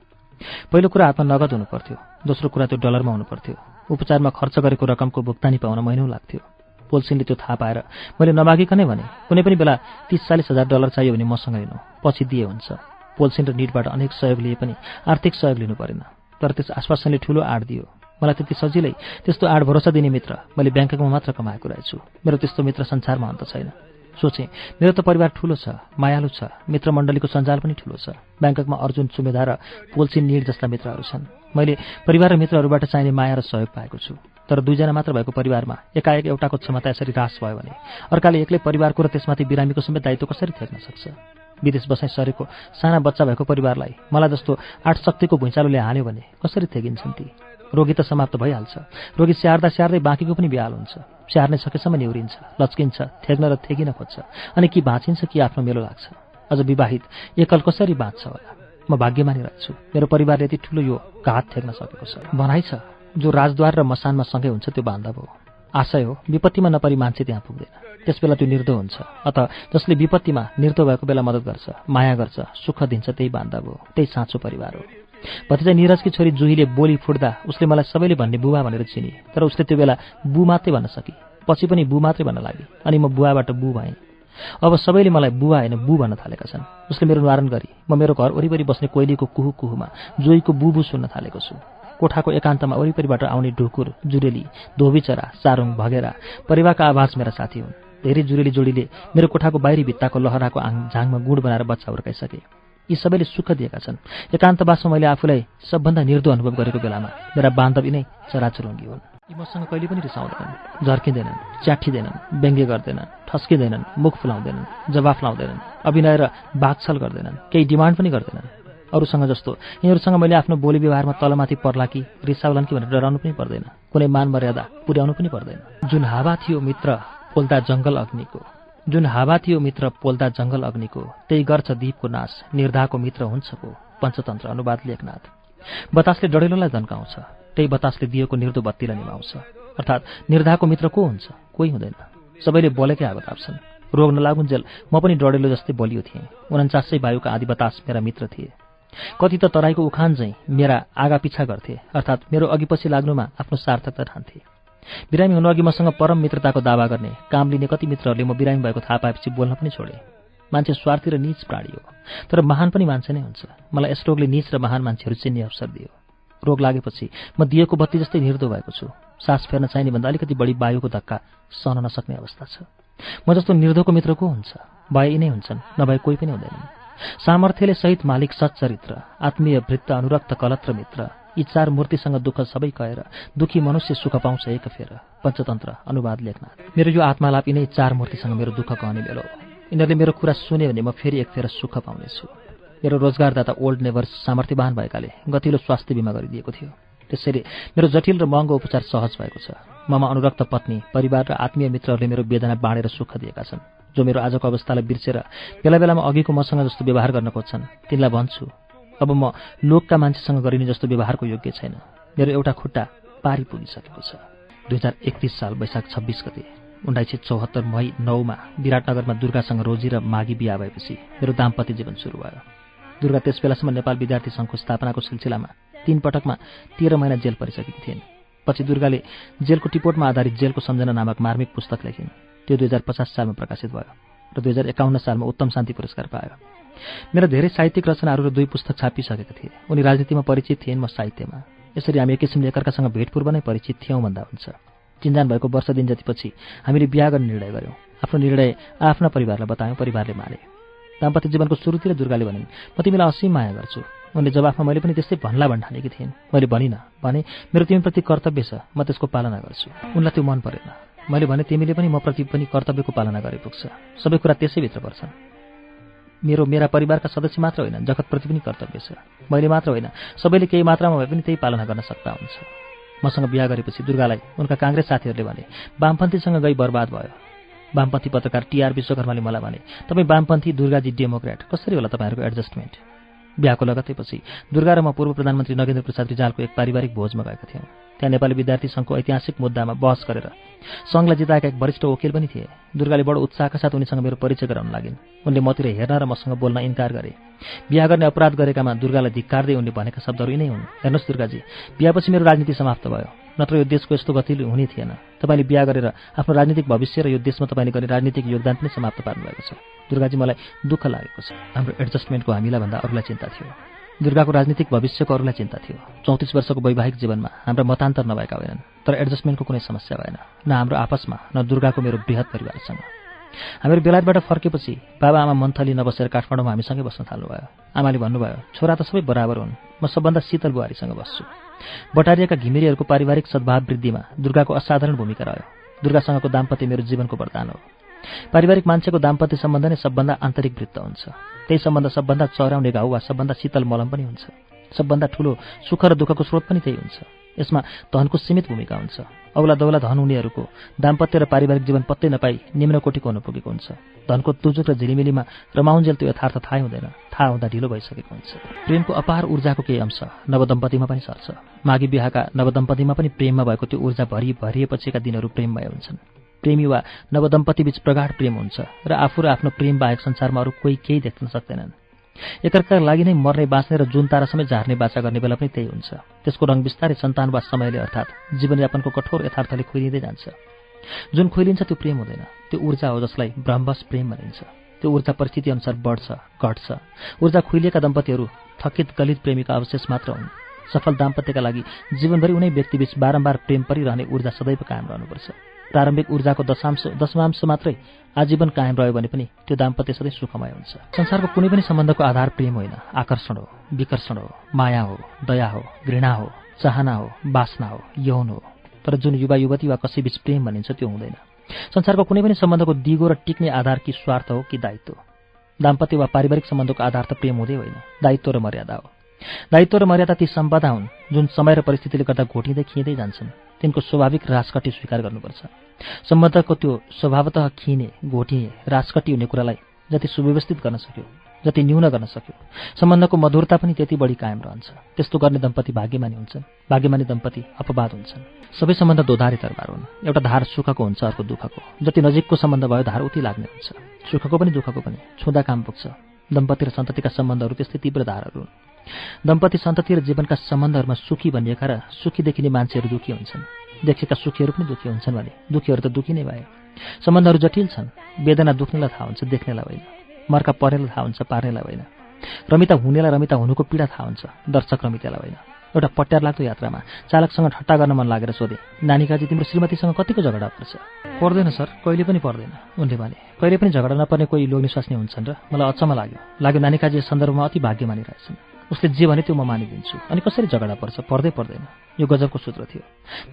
पहिलो कुरा हातमा नगद हुनु पर्थ्यो दोस्रो कुरा त्यो डलरमा हुनु पर्थ्यो उपचारमा खर्च गरेको रकमको भुक्तानी पाउन महिनौ लाग्थ्यो। पोल्सिनले त्यो थाहा पाएर मैले नमागिकनै भने कुनै पनि बेला तिस चालिस हजार डलर चाहियो भने मसँग लिनु पछि दिए हुन्छ। पोल्सिन र निटबाट अनेक सहयोग लिए पनि आर्थिक सहयोग लिनु परेन तर त्यस आश्वासनले ठूलो आड दियो। मलाई त्यति सजिलै त्यस्तो आड भरोसा दिने मित्र मैले ब्याङ्ककमा मात्र कमाएको रहेछु। मेरो त्यस्तो मित्र संसारमा अन्त छैन। सोचेँ मेरो त परिवार ठुलो छ मायालु छ मित्र मण्डलीको सञ्जाल पनि ठुलो छ। ब्याङ्ककमा अर्जुन सुमेधा र पोल्सिन निड जस्ता मित्रहरू छन्। मैले परिवार र मित्रहरूबाट चाहिने माया र सहयोग पाएको छु। तर दुईजना मात्र भएको परिवारमा एकाएक एउटाको क्षमता यसरी ह्रास भयो भने अर्काले एक्लै परिवारको र त्यसमाथि बिरामीको समेत दायित्व कसरी थ्याक्न सक्छ? विदेश बसाइ सरेको साना बच्चा भएको परिवारलाई मलाई जस्तो आठ शक्तिको भुइँचालोले हाल्यो भने कसरी थेगिन्छन् ती? रोगी त समाप्त भइहाल्छ। रोगी स्याहार्दा स्याहार्दै बाँकीको पनि बिहाल हुन्छ। स्याहार्ने सकेसम्म निहुरिन्छ लच्किन्छ थेग्न र थेगिन खोज्छ। अनि कि बाँचिन्छ कि आफ्नो मेलो लाग्छ। अझ विवाहित एकल कसरी बाँच्छ होला? म भाग्यमानी रहेछु। मेरो परिवारले यति ठुलो यो घात थेग्न सकेको छ। भनाइ छ जो राजद्वार र मसानमा सँगै हुन्छ त्यो बान्धव हो आशय हो विपत्तिमा नपरी मान्छे त्यहाँ पुग्दैन। त्यसबेला त्यो निर्दो हुन्छ। अथ जसले विपत्तिमा निर्दो भएको बेला मद्दत गर्छ माया गर्छ सुख दिन्छ त्यही बान्धव हो त्यही साँचो परिवार हो। भतिजा निरजकी छोरी जुहीले बोली फुट्दा उसले मलाई सबैले भन्ने बुवा भनेर चिने। तर उसले त्यो बेला बु मात्रै भन्न सके। पछि पनि बु मात्रै भन्न लागे। अनि म बुवाबाट बु भएँ। अब सबैले मलाई बुवा होइन बु भन्न थालेका छन्। उसले मेरो निवारण गरी म मेरो घर वरिपरि बस्ने कोइलीको कुहु कुहुमा जोईको बुबु सुन्न थालेको छु। कोठाको एकान्तमा वरिपरिबाट आउने ढुकुर जुरेली धोबीचरा चारुङ भगेरा परिवारका आवाज मेरा साथी हुन्। धेरै जुरेली जोडीले मेरो कोठाको बाहिरी भित्ताको लहराको आङ झाङमा गुड बनाएर बच्चा हुर्काइसके। यी सबैले सुख दिएका छन्। एकान्तवासमा मैले आफूलाई सबभन्दा निर्दो अनुभव गरेको बेलामा मेरा बान्धवी नै चराचुरुङ्गी हुन्। यी मसँग कहिले पनि रिसाउँदैनन् झर्किँदैनन् च्याठिँदैनन् व्यङ्ग्य गर्दैनन् ठस्किँदैनन् मुख फुलाउँदैनन् जवाफ लाउँदैनन् अभिनय र बाघछल गर्दैनन् केही डिमान्ड पनि गर्दैनन्। अरूसँग जस्तो यिनीहरूसँग मैले आफ्नो बोली व्यवहारमा तलमाथि पर्ला कि रिसाउलान् कि भनेर डराउनु पनि पर्दैन। कुनै मान मर्यादा पुर्याउनु पनि पर्दैन। जुन हावा थियो मित्र पोल्दा जङ्गल अग्निको। जुन हावा थियो मित्र पोल्दा जङ्गल अग्निको। त्यही गर्छ दीपको नाश निर्धाको मित्र हुन्छ को? पञ्चतन्त्र अनुवाद लेखनाथ। बतासले डढेलोलाई जन्काउँछ त्यही बतासले दिएको निर्दो बत्तीलाई निभाउँछ। अर्थात् निर्धाको मित्र को हुन्छ? कोही हुँदैन। सबैले बोलेकै आगो ताप्छन्। रोग नलागुन्जेल म पनि डढेलो जस्तै बलियो थिएँ। उन्चासै वायुका आदि बतास मेरा मित्र थिए। कति त तराईको उखान चाहिँ मेरा आगा पिछा गर्थे। अर्थात् मेरो अघिपछि लाग्नुमा आफ्नो सार्थकता ठान्थे। बिरामी हुनु अघि मसँग परम मित्रताको दावा गर्ने काम लिने कति मित्रहरूले म बिरामी भएको थाहा पाएपछि बोल्न पनि छोडे। मान्छे स्वार्थी र निच प्राणी हो। तर महान पनि मान्छे नै हुन्छ। मलाई यस रोगले निच र महान मान्छेहरू चिन्ने अवसर दियो। रोग लागेपछि म दिएको बत्ती जस्तै निर्दो भएको छु। सास फेर्न चाहिने भन्दा अलिकति बढी वायुको धक्का सहन नसक्ने अवस्था छ। म जस्तो निर्धोको मित्र को हुन्छ? भए यिनै हुन्छन् नभए कोही पनि हुँदैनन् सामर्थ्यले सहित मालिक सच्चरित्र आत्मीय वृत्त अनुरक्त कलत्र मित्र यी चार मूर्तिसँग दुःख सबै कहेर दुखी मनुष्य सुख पाउँछ एक फेर पञ्चतन्त्र अनुवाद लेख्न मेरो यो आत्मालाप यिनै चार मूर्तिसँग मेरो दुःख कहने बेलो यिनीहरूले मेरो कुरा सुन्यो भने म फेरि एक फेर सुख पाउनेछु। मेरो रोजगारदाता ओल्ड नेभर्स सामर्थ्यवान भएकाले गतिलो स्वास्थ्य बिमा गरिदिएको थियो। त्यसैले मेरो जटिल र महँगो उपचार सहज भएको छ। ममा अनुरक्त पत्नी परिवार र आत्मीय मित्रहरूले मेरो वेदना बाँडेर सुख दिएका छन्। जो मेरो आजको अवस्थालाई बिर्सेर बेला बेलामा अघिको मसँग जस्तो व्यवहार गर्न खोज्छन् तिनलाई भन्छु अब म लोकका मान्छेसँग गरिने जस्तो व्यवहारको योग्य छैन। मेरो एउटा खुट्टा पारी पुगिसकेको छ। दुई हजार एकतिस साल वैशाख छब्बिस गते उन्नाइस सय चौहत्तर मई नौमा विराटनगरमा दुर्गासँग रोजी र माघी बिहा भएपछि मेरो दाम्पत्य जीवन सुरु भयो। दुर्गा त्यस बेलासम्म नेपाल विद्यार्थी सङ्घको स्थापनाको सिलसिलामा तीन पटकमा तेह्र महिना जेल परिसकेकी थिइन्। पछि दुर्गाले जेलको टिपोटमा आधारित जेलको सम्झना नामक मार्मिक पुस्तक लेखिन्। त्यो दुई हजार पचास सालमा प्रकाशित भयो र दुई हजार एकाउन्न सालमा उत्तम शान्ति पुरस्कार पायो। मेरा धेरै साहित्यिक रचनाहरू र दुई पुस्तक छापिसकेका थिए। उनी राजनीतिमा परिचित थिएन म साहित्यमा। यसरी हामी एक किसिमले एकअर्कासँग भेटपूर्व नै परिचित थियौँ भन्दा हुन्छ। चिन्जान भएको वर्ष दिन जतिपछि हामीले बिहा गर्ने निर्णय गऱ्यौँ आफ्नो निर्णय आफ्ना परिवारलाई बतायौँ परिवारले माने। दाम्पत्य जीवनको सुरुतिर दुर्गाले भनिन् म तिमीलाई असीम माया गर्छु। उनले जवाफमा मैले पनि त्यस्तै भन्ला भन्ठानेकी थिएँ। मैले भनिनँ भने मेरो तिमीप्रति कर्तव्य छ म त्यसको पालना गर्छु। उनलाई त्यो मन परेन। मैले भने तिमीले पनि म प्रति पनि कर्तव्यको पालना गरे पुग्छ। सबै कुरा त्यसैभित्र पर्छन्। मेरो मेरा परिवारका सदस्य मात्र होइन जगतप्रति पनि कर्तव्य छ। मैले मात्र होइन सबैले केही मात्रामा भए पनि त्यही पालना गर्न सक्दा हुन्छ। मसँग बिहा गरेपछि दुर्गालाई उनका काङ्ग्रेस साथीहरूले भने वामपन्थीसँग गई बर्बाद भयो। वामपन्थी पत्रकार टिआर विश्वकर्माले मलाई भने तपाईँ वामपन्थी दुर्गाजी डेमोक्रेट कसरी होला तपाईँहरूको एडजस्टमेन्ट बिहाको लगतैपछि दुर्गा र म पूर्व प्रधानमन्त्री नगेन्द्र प्रसाद रिजालको एक पारिवारिक भोजमा गएका थियौँ। त्यहाँ नेपाली विद्यार्थी सङ्घको ऐतिहासिक मुद्दामा बहस गरेर सङ्घलाई जिताएका एक वरिष्ठ वकिल पनि थिए। दुर्गाले बडो उत्साहका साथ उनीसँग मेरो परिचय गराउन लागिन्। उनले मतिर हेर्न र मसँग बोल्न इन्कार गरे। बिहा गर्ने अपराध गरेकामा दुर्गालाई धिक्कार्दै उनले भनेका शब्दहरू यिनै हुन्। हेर्नुहोस् दुर्गाजी बिहापछि मेरो राजनीति समाप्त भयो। नत्र यो देशको यस्तो गतिले हुने थिएन। तपाईँले बिहा गरेर आफ्नो राजनीतिक भविष्य र यो देशमा तपाईँले गर्ने राजनीतिक योगदान पनि समाप्त पार्नुभएको छ। दुर्गाजी मलाई दुःख लागेको छ। हाम्रो एडजस्टमेन्टको हामीलाई भन्दा अरूलाई चिन्ता थियो। दुर्गाको राजनीतिक भविष्यको अरूलाई चिन्ता थियो। चौतिस वर्षको वैवाहिक जीवनमा हाम्रा मतान्तर नभएका होइनन् तर एडजस्टमेन्टको कुनै समस्या भएन न हाम्रो आपसमा न दुर्गाको मेरो बृहत परिवारसँग। हामीहरू बेलायतबाट फर्केपछि बाबा आमा मन्थली नबसेर काठमाडौँमा हामीसँगै बस्न थाल्नुभयो। आमाले भन्नुभयो छोरा त सबै बराबर हुन् म सबभन्दा शीतल बुहारीसँग बस्छु। बटारिएका घिमिरेहरूको पारिवारिक सद्भाव वृद्धिमा दुर्गाको असाधारण भूमिका रह्यो। दुर्गासँगको दाम्पत्य मेरो जीवनको वरदान हो। पारिवारिक मान्छेको दाम्पत्य सम्बन्ध नै सबभन्दा आन्तरिक वृत्त हुन्छ। त्यही सम्बन्ध सबभन्दा चराउने घाउ वा सबभन्दा शीतल मलम पनि हुन्छ। सबभन्दा ठुलो सुख र दुःखको स्रोत पनि त्यही हुन्छ। यसमा धनको सीमित भूमिका हुन्छ। औला दौला धन हुनेहरूको दाम्पत्य र पारिवारिक जीवन पत्तै नपाई निम्न कोटीको हुन पुगेको हुन्छ। धनको तुजुक र झिलिमिलीमा रमाउन्जेल त्यो यथार्थ थाहै हुँदैन। थाहा हुँदा ढिलो भइसकेको हुन्छ। प्रेमको अपार ऊर्जाको केही अंश नवदम्पतिमा पनि सर्छ। माघी बिहाका नवदम्पतिमा पनि प्रेममा भएको त्यो ऊर्जा भरि भरिएपछिका दिनहरू प्रेममय हुन्छन्। प्रेमी वा नवदम्पतिबीच प्रगाढ प्रेम हुन्छ र आफू र आफ्नो प्रेम बाहेक संसारमा अरू कोही केही देख्न सक्दैनन्। एकअर्काका लागि नै मर्ने बाँच्ने र जुन तारासम्म झार्ने बाचा गर्ने बेला पनि त्यही हुन्छ। त्यसको रङ बिस्तारै सन्तान वा समयले अर्थात् जीवनयापनको कठोर यथार्थले खोइलिँदै जान्छ। जुन खोइलिन्छ त्यो प्रेम हुँदैन। त्यो ऊर्जा हो जसलाई ब्रह्मस प्रेम भनिन्छ। त्यो ऊर्जा परिस्थिति अनुसार बढ्छ घट्छ। ऊर्जा खुइलिएका दम्पतिहरू थकित गलित प्रेमीका अवशेष मात्र हुन्। सफल दाम्पत्यका लागि जीवनभरि उनै व्यक्तिबीच बारम्बार प्रेम परिरहने ऊर्जा सदैव कायम रहनुपर्छ। प्रारम्भिक ऊर्जाको दशांश दशमांश मात्रै आजीवन कायम रह्यो भने पनि त्यो दाम्पत्य सधैँ सुखमय हुन्छ। संसारको कुनै पनि सम्बन्धको आधार प्रेम होइन। आकर्षण हो विकर्षण हो माया हो दया हो घृणा हो चाहना हो बासना हो यौन हो। तर जुन युवा युवती वा कसैबीच प्रेम भनिन्छ त्यो हुँदैन। संसारको कुनै पनि सम्बन्धको दिगो र टिक्ने आधार कि स्वार्थ हो कि दायित्व। दाम्पत्य वा पारिवारिक सम्बन्धको आधार त प्रेम हुँदै होइन। दायित्व र मर्यादा हो। दायित्व र मर्यादा ती सम्पदा हुन् जुन समय र परिस्थितिले गर्दा घोटिँदै खिँदै जान्छन्। तिनको स्वाभाविक राजकटी स्वीकार गर्नुपर्छ। सम्बन्धको त्यो स्वभावतः खिने घोटिने राजकटी हुने कुरालाई जति सुव्यवस्थित गर्न सक्यो जति न्यून गर्न सक्यो सम्बन्धको मधुरता पनि त्यति बढी कायम रहन्छ। त्यस्तो गर्ने दम्पति भाग्यमानी हुन्छन् भाग्यमानी दम्पति अपवाद हुन्छन्। सबै सम्बन्ध दोधारे तरबार हुन्। एउटा धार सुखको हुन्छ अर्को दुःखको। जति नजिकको सम्बन्ध भयो धार उति लाग्ने हुन्छ। सुखको पनि दुःखको पनि। छुँदा काम पुग्छ। दम्पति र सन्ततिका सम्बन्धहरू त्यस्तै तीव्र धारहरू हुन्। दम्पति सन्तति र जीवनका सम्बन्धहरूमा सुखी भनिएका र सुखी देखिने मान्छेहरू दुःखी हुन्छन्। देखेका सुखीहरू पनि दुःखी हुन्छन् भने। दुःखीहरू त दुःखी नै भए। सम्बन्धहरू जटिल छन्। वेदना दुख्नेलाई थाहा हुन्छ देख्नेलाई होइन मर्का परेलाई थाहा हुन्छ पार्नेलाई होइन रमिता हुनेलाई रमिता हुनुको पीडा थाहा हुन्छ दर्शक रमितालाई होइन एउटा पट्यार लाग्दो यात्रामा चालकसँग ठट्टा गर्न मन लागेर सोधे नानीकाजी तिम्रो श्रीमतीसँग कतिको झगडा पर्छ? पर्दैन सर। कहिले पनि पर्दैन उनले भने। कहिले पनि झगडा नपर्ने कोही लोग्ने स्वास्नी हुन्छन् र मलाई अचम्म लाग्यो। लाग्यो नानीकाजी सन्दर्भमा अति भाग्य मानिरहेछन् उसले जे भने त्यो म मानिदिन्छु। अनि कसरी झगडा पर्छ? पर्दै पर्दैन। यो गजबको सूत्र थियो।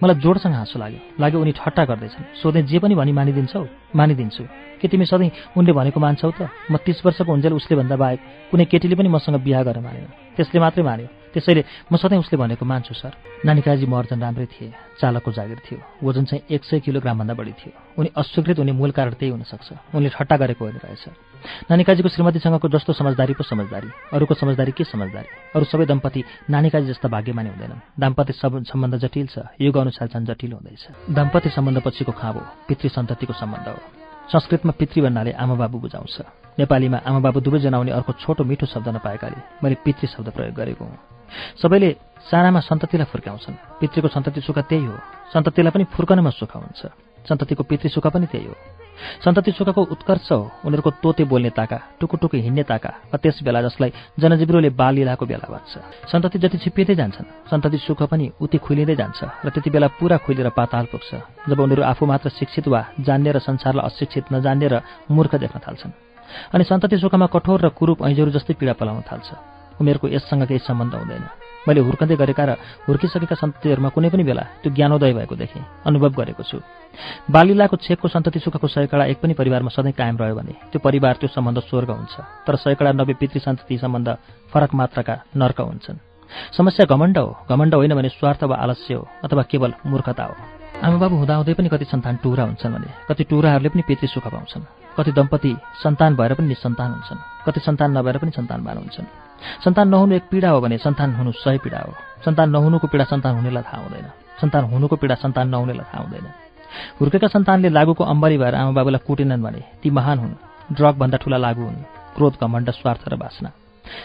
मलाई जोडसँग हाँसो लाग्यो। लाग्यो उनी ठट्टा गर्दैछन्। सोधे जे पनि भनी मानिदिन्छौ? मानिदिन्छु। के तिमी सधैँ उनले भनेको मान्छौ त? म तिस वर्षको हुन्जेल उसले भन्दा बाहेक कुनै केटीले पनि मसँग बिहा गरेर मानेन। त्यसले मात्रै मान्यो। त्यसैले म सधैँ उसले भनेको मान्छु सर। नानीकाजी महर्जन राम्रै थिए चालकको जागिर थियो वजन चाहिँ एक सय किलोग्रामभन्दा बढी थियो। उनी अस्वीकृत हुने मूल कारण त्यही हुनसक्छ। उनले ठट्टा गरेको होइन रहेछ। नानीकाजीको श्रीमतीसँगको जस्तो समझदारी पो समझदारी। अरूको समझदारी के समझदारी? अरू सबै दम्पति नानीकाजी जस्ता भाग्यमानी हुँदैनन्। दाम्पत्य सम्बन्ध जटिल छ। युग अनुसार झन् जटिल हुँदैछ। दाम्पत्य सम्बन्ध पछिको खाँबो पितृ सन्ततिको सम्बन्ध हो। संस्कृतमा पितृ भन्नाले आमा बाबु बुझाउँछ। नेपालीमा आमा बाबु दुवै जनाउने अर्को छोटो मिठो शब्द नपाएकाले मैले पितृ शब्द प्रयोग गरेको हुँ। सबैले सानामा सन्ततिलाई फुर्क्याउँछन् पितृको सन्तति सुख त्यही हो। सन्ततिलाई पनि फुर्कनमा सुख हुन्छ। सन्ततिको पितृ सुख पनि त्यही हो। सन्तति सुखको उत्कर्ष हो। उनीहरूको तोते बोल्ने ताका टुकुटुकु हिँड्ने ताका वा त्यस बेला जसलाई जनजीविरोले बालिलाको बेला भन्छ। सन्तति जति छिप्पिँदै जान्छन् सन्तति सुख पनि उति खुलिँदै जान्छ र त्यति बेला पुरा खुलेर पाताल पुग्छ। जब उनीहरू आफू मात्र शिक्षित वा जान्ने र संसारलाई अशिक्षित नजान्ने र मूर्ख देख्न थाल्छन्। अनि सन्तति सुखमा कठोर र कुरूप ऐजहरू जस्तै पीडा पलाउन थाल्छ। उमेरको यससँग केही सम्बन्ध हुँदैन। मैले हुर्कँदै गरेका र हुर्किसकेका सन्ततिहरूमा कुनै पनि बेला त्यो ज्ञानोदय भएको देखेँ अनुभव गरेको छु। बालिलाको छेकको सन्तति सुखको सयकडा एक पनि परिवारमा सधैँ कायम रह्यो भने त्यो परिवार त्यो सम्बन्ध स्वर्ग हुन्छ तर सयकडा नब्बे पितृ सन्तति सम्बन्ध फरक मात्राका नर्क हुन्छन्। समस्या घमण्ड हो घमण्ड होइन भने स्वार्थ वा आलस्य हो अथवा केवल मूर्खता हो। आमा बाबु हुँदाहुँदै पनि कति सन्तान टुरा हुन्छन् भने कति टुराहरूले पनि पितृ सुख पाउँछन् कति दम्पति सन्तान भएर पनि निसन्तान हुन्छन् कति सन्तान नभएर पनि सन्तानवान हुन्छन्। सन्तान नहुनु एक पीडा हो भने सन्तान हुनु सय पीडा हो। सन्तान नहुनुको पीडा सन्तान हुनेलाई थाहा हुँदैन। सन्तान हुनुको पीडा सन्तान नहुनेलाई थाहा हुँदैन। हुर्केका सन्तानले लागुको अम्बरी भएर आमा बाबुलाई कुटेनन् भने ती महान हुन्। ड्रगभन्दा ठुला लागु हुन्। क्रोध घमण्ड स्वार्थ र बासना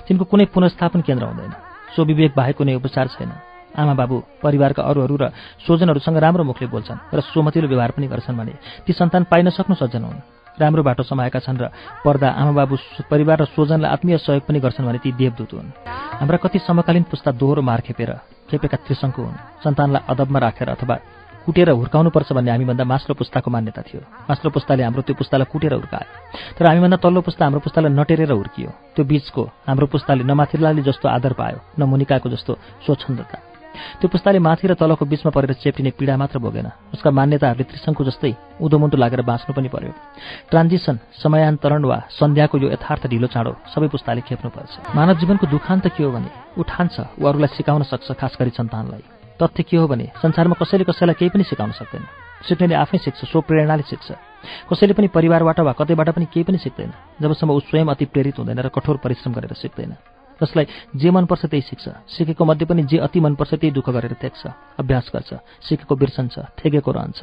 तिनको कुनै पुनस्थापन केन्द्र हुँदैन। स्वविवेक बाहेक कुनै उपचार छैन। आमा बाबु परिवारका अरूहरू र स्वजनहरूसँग राम्रो मुखले बोल्छन् र स्वमतिलो व्यवहार पनि गर्छन् भने ती सन्तान पाइन सक्नु सज्जन हुन्। राम्रो बाटो समाएका छन् र पर्दा आमाबाबु परिवार र स्वजनलाई आत्मीय सहयोग पनि गर्छन् भने ती देवदूत हुन्। हाम्रा कति समकालीन पुस्ता दोहोरो मार खेपेर खेपेका त्रिशङ्कु हुन्। सन्तानलाई अदबमा राखेर अथवा कुटेर हुर्काउनुपर्छ भन्ने हामीभन्दा मास्लो पुस्ताको मान्यता थियो। मास्लो पुस्ताले हाम्रो त्यो पुस्तालाई कुटेर हुर्कायो। तर हामीभन्दा तल्लो पुस्ता हाम्रो पुस्तालाई नटेरेर हुर्कियो। त्यो बीचको हाम्रो पुस्ताले नमाथिल्लाले जस्तो आदर पायो न मुनिकाको जस्तो स्वच्छन्दता। त्यो पुस्ताले माथि र तलको बिचमा परेर चेप्टिने पीडा मात्र भोगेन। उसका मान्यताहरूले त्रिशङ्कु जस्तै उदोमुन्टो लागेर बाँच्नु पनि पर्यो। ट्रान्जिसन समयान्तरण वा सन्ध्याको यो यथार्थ ढिलो चाँडो सबै पुस्ताले खेप्नुपर्छ मानव जीवनको दुखान्त के हो भने उठान्छ वा अरूलाई सिकाउन सक्छ खास गरी सन्तानलाई। तथ्य के हो भने संसारमा कसैले कसैलाई केही पनि सिकाउन सक्दैन। सिक्नेले आफै सिक्छ सो प्रेरणाले सिक्छ। कसैले पनि परिवारबाट वा कतैबाट पनि केही पनि सिक्दैन जबसम्म ऊ स्वयं अति प्रेरित हुँदैन र कठोर परिश्रम गरेर सिक्दैन। जसलाई जे मनपर्छ त्यही सिक्छ। सिकेको मध्ये पनि जे अति मनपर्छ त्यही दुःख गरेर थेक्छ अभ्यास गर्छ सिकेको बिर्सन्छ थेकेको रहन्छ।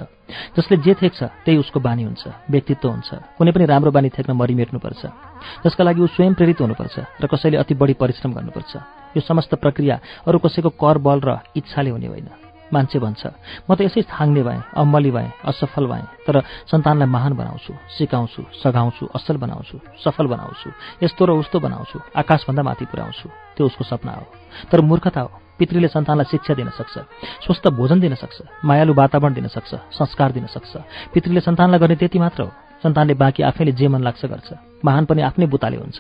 जसले जे थेक्छ त्यही उसको बानी हुन्छ व्यक्तित्व हुन्छ। कुनै पनि राम्रो बानी थेक्न मरिमेट्नुपर्छ। जसका लागि ऊ स्वयं प्रेरित हुनुपर्छ र कसैले अति बढी परिश्रम गर्नुपर्छ। यो समस्त प्रक्रिया अरू कसैको कर बल र इच्छाले हुने होइन। मान्छे भन्छ। म त यसै थाङ्ने भएँ अम्मली भएँ असफल भएँ तर सन्तानलाई महान बनाउँछु सिकाउँछु सघाउँछु असल बनाउँछु सफल बनाउँछु यस्तो र उस्तो बनाउँछु आकाशभन्दा माथि पुर्याउँछु त्यो उसको सपना हो। तर मूर्खता हो पितृले सन्तानलाई शिक्षा दिन सक्छ स्वस्थ भोजन दिन सक्छ मायालु वातावरण दिन सक्छ संस्कार दिन सक्छ। पितृले सन्तानलाई गर्ने त्यति मात्र हो सन्तानले बाँकी आफैले जे मन लाग्छ गर्छ। महान पनि आफ्नै बुताले हुन्छ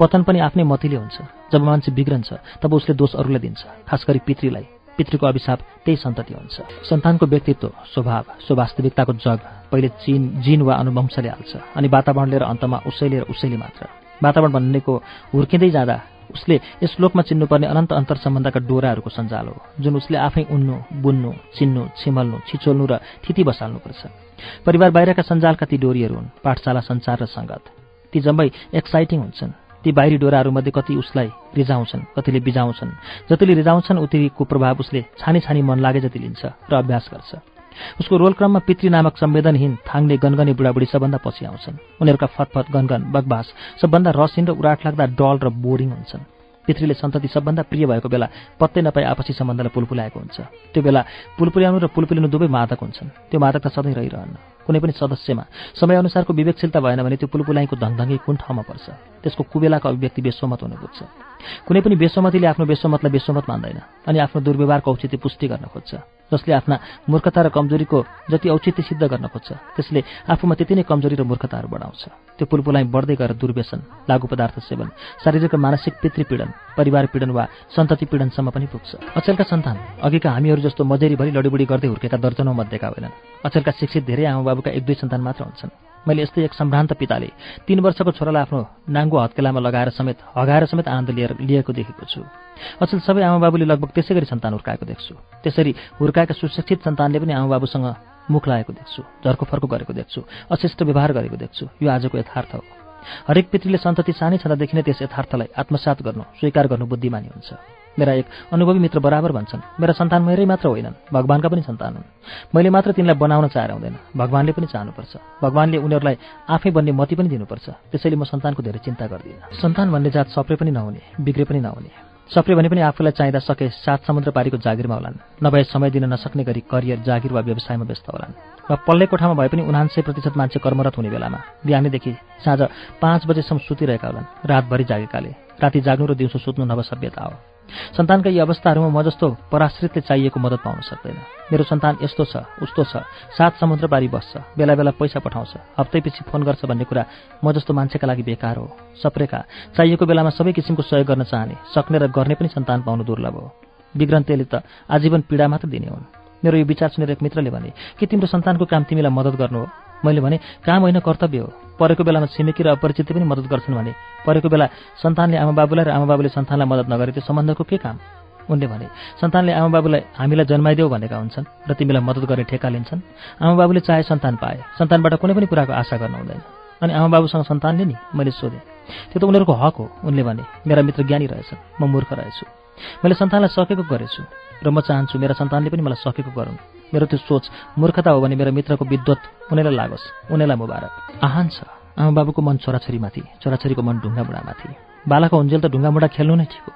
पतन पनि आफ्नै मतिले हुन्छ। जब मान्छे बिग्रन्छ तब उसले दोष अरूलाई दिन्छ खास गरी पितृलाई। पितृको अभिशाप त्यही सन्तति हुन्छ। सन्तानको व्यक्तित्व स्वभाव स्ववास्तविकताको जग पहिले चिन जिन वा अनुवंशले हाल्छ अनि वातावरण लिएर अन्तमा उसैले र उसैले मात्र। वातावरण भन्नेको हुर्किँदै जाँदा उसले यस लोकमा चिन्नुपर्ने अनन्त अन्तर सम्बन्धका डोराहरूको सञ्जाल हो जुन उसले आफै उन्नु बुन्नु चिन्नु छिमल्नु छिचोल्नु र थिति बसाल्नुपर्छ। परिवार बाहिरका सञ्जालका ती डोरीहरू हुन् पाठशाला सञ्चार र सङ्गत। ती जम्मै एक्साइटिङ हुन्छन्। ती बाहिरी डोराहरूमध्ये कति उसलाई रिजाउँछन् कतिले बिजाउँछन् जतिले रिजाउँछन् उतिको प्रभाव उसले छानी छानी मन लागे जति लिन्छ र अभ्यास गर्छ। उसको रोलक्रममा पितृ नामक संवेदनहीन थाङ्ने गनगनी बुढाबुढी सबभन्दा पछि आउँछन्। उनीहरूका फतफत गनगन बगबास सबभन्दा रसिन र उराट लाग्दा डल र बोरिङ हुन्छन्। पितृले सन्तति सबभन्दा प्रिय भएको बेला पत्तै नपाई आपसी सम्बन्धलाई पुलपुलाएको हुन्छ। त्यो बेला पुलपुल्याउनु र पुलपुलिनु दुवै मादक हुन्छन्। त्यो मादक त सधैँ रहिरहन्न। कुनै पनि सदस्यमा समयअनुसारको विवेकशीलता भएन भने त्यो पुलपुलाइको धङधङ्गी कुन ठाउँमा पर्छ। त्यसको कुबेलाको अभिव्यक्ति बेसोमत हुन पुग्छ कुनै पनि बेसोमतीले आफ्नो बेसोमतलाई बेसोमत मान्दैन अनि आफ्नो दुर्व्यवहारको औचित्य पुष्टि गर्न खोज्छ। जसले आफ्ना मूर्खता र कमजोरीको जति औचित्य सिद्ध गर्न खोज्छ त्यसले आफूमा त्यति नै कमजोरी र मूर्खताहरू बढाउँछ। त्यो पुलपुलाई बढ्दै गएर दुर्व्यसन लागु पदार्थ सेवन शारीरिक र मानसिक पितृपीडन परिवार पीडन वा सन्तति पीडनसम्म पनि पुग्छ। अचेलका सन्तान अघिका हामीहरू जस्तो मजेरीभरि लडीबुडी गर्दै हुर्केका दर्जनौँ मध्येका होइनन्। अचेलका शिक्षित धेरै आमा बाबुका एक दुई सन्तान मात्र हुन्छन्। मैले यस्तै एक सम्भ्रान्त पिताले तीन वर्षको छोरालाई आफ्नो नाङ्गो हत्केलामा लगाएर समेत हगाएर समेत आनन्द लिएर लिएको देखेको छु। अचेल सबै आमाबाबुले लगभग त्यसै गरी सन्तान हुर्काएको देख्छु। त्यसरी हुर्काएका सुशिक्षित सन्तानले पनि आमाबाबुसँग मुख लगाएको देख्छु झर्को फर्को गरेको देख्छु अशिष्ट व्यवहार गरेको देख्छु। यो आजको यथार्थ हो। हरेक पितृले सन्तति सानै छँदादेखि नै त्यस यथार्थलाई आत्मसात गर्नु स्वीकार गर्नु बुद्धिमानी हुन्छ। मेरा एक अनुभवी मित्र बराबर भन्छन्। मेरा सन्तान मेरै मात्र होइनन्। भगवान्का पनि सन्तान हुन्। मैले मात्र तिनलाई बनाउन चाहेर हुँदैन भगवान्ले पनि चाहनुपर्छ। भगवान्ले उनीहरूलाई आफै बन्ने मती पनि दिनुपर्छ। त्यसैले म सन्तानको धेरै चिन्ता गर्दिनँ। सन्तान भन्ने जात सप्रे पनि नहुने बिग्रे पनि नहुने। सप्रे भने पनि आफूलाई चाहिँदा सके सात समुद्र पारीको जागिरमा होलान्। नभए समय दिन नसक्ने गरी करियर जागिर वा व्यवसायमा व्यस्त होलान्। र पल्ले कोठामा भए पनि उनान्सय प्रतिशत मान्छे कर्मरत हुने बेलामा बिहानैदेखि साँझ पाँच बजेसम्म सुतिरहेका होलान्। रातभरि जागेकाले। राति जाग्नु र दिउँसो सुत्नु नवसभ्यता हो। सन्तानका यी अवस्थाहरूमा म जस्तो पराश्रितले चाहिएको मद्दत पाउन सक्दैन। मेरो सन्तान यस्तो छ उस्तो छ सात समुद्र पारी बस्छ बेला बेला पैसा पठाउँछ हप्तैपछि फोन गर्छ भन्ने कुरा म जस्तो मान्छेका लागि बेकार हो। सप्रेका चाहिएको बेलामा सबै किसिमको सहयोग गर्न चाहने सक्ने र गर्ने पनि सन्तान पाउनु दुर्लभ हो। विग्रन्थले त आजीवन पीडा मात्र दिने हुन्। मेरो यो विचार सुनेर एक मित्रले भने के तिम्रो सन्तानको काम तिमीलाई मद्दत गर्नु हो? मैले भने काम होइन कर्तव्य हो। परेको बेलामा छिमेकी र अपरिचित पनि मद्दत गर्छन् भने परेको बेला सन्तानले आमाबाबुलाई र आमाबाबुले सन्तानलाई मद्दत नगरे त्यो सम्बन्धको के काम? उनले भने सन्तानले आमाबाबुलाई हामीलाई जन्माइदेऊ भनेका हुन्छन् र तिमीलाई मद्दत गर्ने ठेका लिन्छन्। आमाबाबुले चाहे सन्तान पाए सन्तानबाट कुनै पनि कुराको आशा गर्नु हुँदैन। अनि आमाबाबुसँग सन्तानले नि? मैले सोधेँ। त्यो त उनीहरूको हक हो। उनले भने मेरा मित्र ज्ञानी रहेछन्। म मूर्ख रहेछु। मैले सन्तानलाई सकेको गरेछु। र म चाहन्छु मेरा सन्तानले पनि मलाई सकेको गरून्। मेरो त्यो सोच मूर्खता हो भने मेरो मित्रको विद्वत उनीलाई लागोस् उनीलाई मुबारक। आहान छ आमा बाबुको मन छोराछोरीमाथि छोराछोरीको मन ढुङ्गा बुढामाथि बालाको हुन्जेल त ढुङ्गा मुढा खेल्नु नै ठिक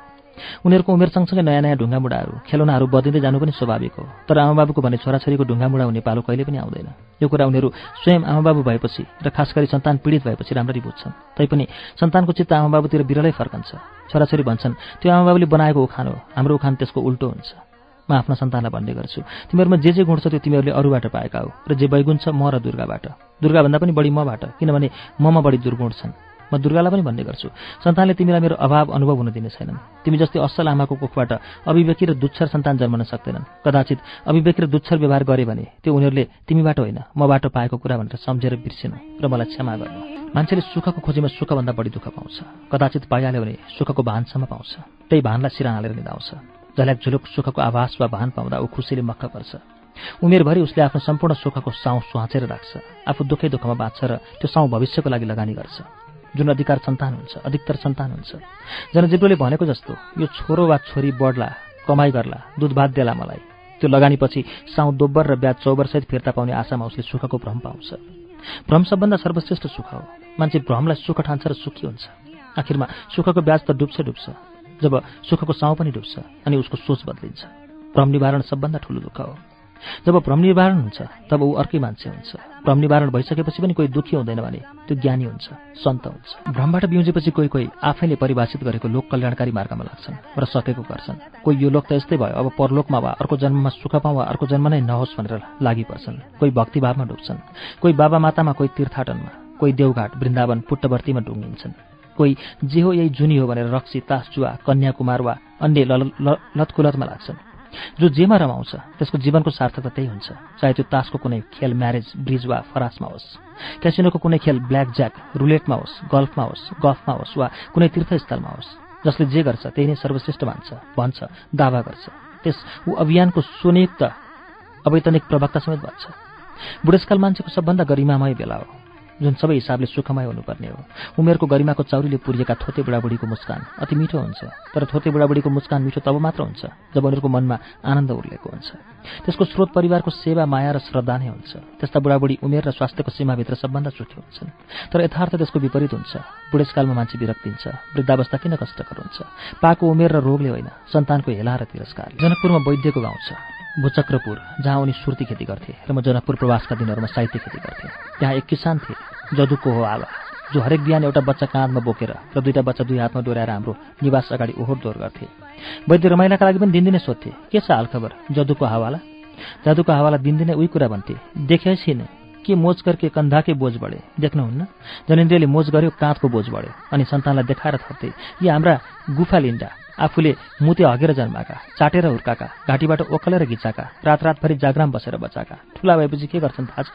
उनीहरूको उमेर सँगसँगै नयाँ नयाँ ढुङ्गा मुढाहरू खेलौनाहरू बदिँदै जानु पनि स्वाभाविक हो। तर आमाबाबुको भने छोराछोरीको ढुङ्गा मुढा हुने पालो कहिले पनि आउँदैन। यो कुरा उनीहरू स्वयं आमाबाबु भएपछि र खास गरी सन्तान पीडित भएपछि राम्ररी बुझ्छन्। तैपनि सन्तानको चित्त आमाबाबुतिर बिरलै फर्कन्छ। छोराछोरी भन्छन् त्यो आमाबाबुले बनाएको उखान हो हाम्रो उखान त्यसको उल्टो हुन्छ। म आफ्ना सन्तानलाई भन्ने गर्छु। तिमीहरूमा जे जे गुण छ त्यो तिमीहरूले अरूबाट पाएका हो र जे वैगुण छ म र दुर्गाबाट। दुर्गाभन्दा पनि बढी मबाट किनभने ममा बढी दुर्गुण छन्। म दुर्गालाई पनि भन्ने गर्छु। सन्तानले तिमीलाई मेरो अभाव अनुभव हुन दिने छैनन्। तिमी जस्तै असल आमाको कोखबाट अभिव्यक्ति र दुच्छर सन्तान जन्मन सक्दैनन्। कदाचित अभिव्यक्ति र दुच्छर व्यवहार गरे भने त्यो उनीहरूले तिमीबाट होइन मबाट पाएको कुरा भनेर सम्झेर बिर्सेन र मलाई क्षमा गर्नु। मान्छेले सुखको खोजीमा सुखभन्दा बढी दुःख पाउँछ। कदाचित पाइहाल्यो भने सुखको भानसम्म पाउँछ। त्यही भानलाई सिरा हालेर निधाउँछ झल्याक झुलुक सुखको आभास वा भान पाउँदा ऊ खुसीले मक्क पर्छ। उमेरभरि उसले आफ्नो सम्पूर्ण सुखको साउ सुहाँचेर राख्छ। आफू दुःखै दुःखमा बाँच्छ र त्यो साउ भविष्यको लागि लगानी गर्छ। जुन अधिकार सन्तान हुन्छ अधिकतर सन्तान हुन्छ। जनजीवले भनेको जस्तो यो छोरो वा छोरी बढ्ला कमाई गर्ला दुध भात देला मलाई। त्यो लगानीपछि साउ दोब्बर र ब्याज चौबरसहित फिर्ता पाउने आशामा उसले सुखको भ्रम पाउँछ। भ्रम सबभन्दा सर्वश्रेष्ठ सुख हो। मान्छे भ्रमलाई सुख ठान्छ र सुखी हुन्छ। आखिरमा सुखको ब्याज त डुब्छ डुब्छ। जब सुखको साउ पनि डुब्छ अनि उसको सोच बदलिन्छ। भ्रम निवारण सबभन्दा ठुलो दुःख हो। जब भ्रम निवारण हुन्छ तब ऊ अर्कै मान्छे हुन्छ। भ्रम निवारण भइसकेपछि पनि कोही दुःखी हुँदैन भने त्यो ज्ञानी हुन्छ सन्त हुन्छ। भ्रमबाट बिउजेपछि कोही कोही आफैले परिभाषित गरेको लोक कल्याणकारी मार्गमा लाग्छन् र सकेको गर्छन्। कोही यो लोक त यस्तै भयो अब परलोकमा वा अर्को जन्ममा सुख पाउँ वा अर्को जन्म नै नहोस् भनेर लागि पर्छन्। कोही भक्तिभावमा डुब्छन्। कोही बाबा मातामा कोही तीर्थाटनमा कोही देवघाट वृन्दावन पुट्टवर्तीमा डुङ्गिन्छन्। कोही जे हो यही जुनी हो भनेर रक्सी तासजुवा कन्याकुमार वा अन्य लतकुलतमा लाग्छन्। जो जेमा रमाउँछ त्यसको जीवनको सार्थकता त्यही हुन्छ। चाहे त्यो तासको कुनै खेल म्यारेज ब्रिज वा फरासमा होस् क्यासिनोको कुनै खेल ब्ल्याक ज्याक रुलेटमा होस् गल्फमा होस् गफमा होस् वा कुनै तीर्थस्थलमा होस् जसले जे गर्छ त्यही नै सर्वश्रेष्ठ मान्छ भन्छ दावा गर्छ। त्यस ऊ अभियानको सुनियुक्त अवैतनिक प्रवक्ता समेत भन्छ बुढेसकाल मान्छेको सबभन्दा गरिमामय बेला हो। जुन सबै हिसाबले सुखमय हुनुपर्ने हो। उमेरको गरिमाको चौरीले पुरिएका थोते बुढाबुढीको मुस्कान अति मिठो हुन्छ तर थोते बुढाबुढीको मुस्कान मिठो तब मात्र हुन्छ जब उनीहरूको मनमा आनन्द उर्लेको हुन्छ। त्यसको स्रोत परिवारको सेवा माया र श्रद्धा नै हुन्छ। त्यस्ता बुढाबुढी उमेर र स्वास्थ्यको सीमाभित्र सबभन्दा सुखी हुन्छन्। तर यथार्थ त्यसको विपरीत हुन्छ। बुढेसकालमा मान्छे विरक्तिन्छ वृद्धावस्था किन कष्टकर हुन्छ? पाको उमेर र रोगले होइन सन्तानको हेला र तिरस्कार। जनकपुरमा वैद्यको गाउँ छ। भुचक्रपुर जहाँ उनी सुर्ती खेती गर्थे र म जनकपुर प्रवासका दिनहरूमा साहित्य खेती गर्थेँ त्यहाँ एक किसान थिए जदुको हो आवा जो हरेक बिहान एउटा बच्चा काँधमा बोकेर र दुईवटा बच्चा दुई हातमा डोराएर हाम्रो निवास अगाडि ओहोर दोहोर गर्थे। वैद्य रमाइलाका लागि पनि दिनदिनै सोध्थे के छ हालखबर जदुको हावाला? जादुको हावालाई दिनदिनै उही कुरा भन्थे देखे छैन। के मोज करके कन्धाकै बोझ बढे? देख्नुहुन्न? जनेन्द्रले मोज गर्यो काँधको बोझ बढ्यो। अनि सन्तानलाई देखाएर थप्थे यी हाम्रा गुफा लिन्डा आफूले मुते हगेर जन्माका चाटेर हुर्काका घाँटीबाट ओखलेर घिचाका रात रातभरि जाग्राम बसेर बचाएका ठुला भएपछि के गर्छन् थाहा छ?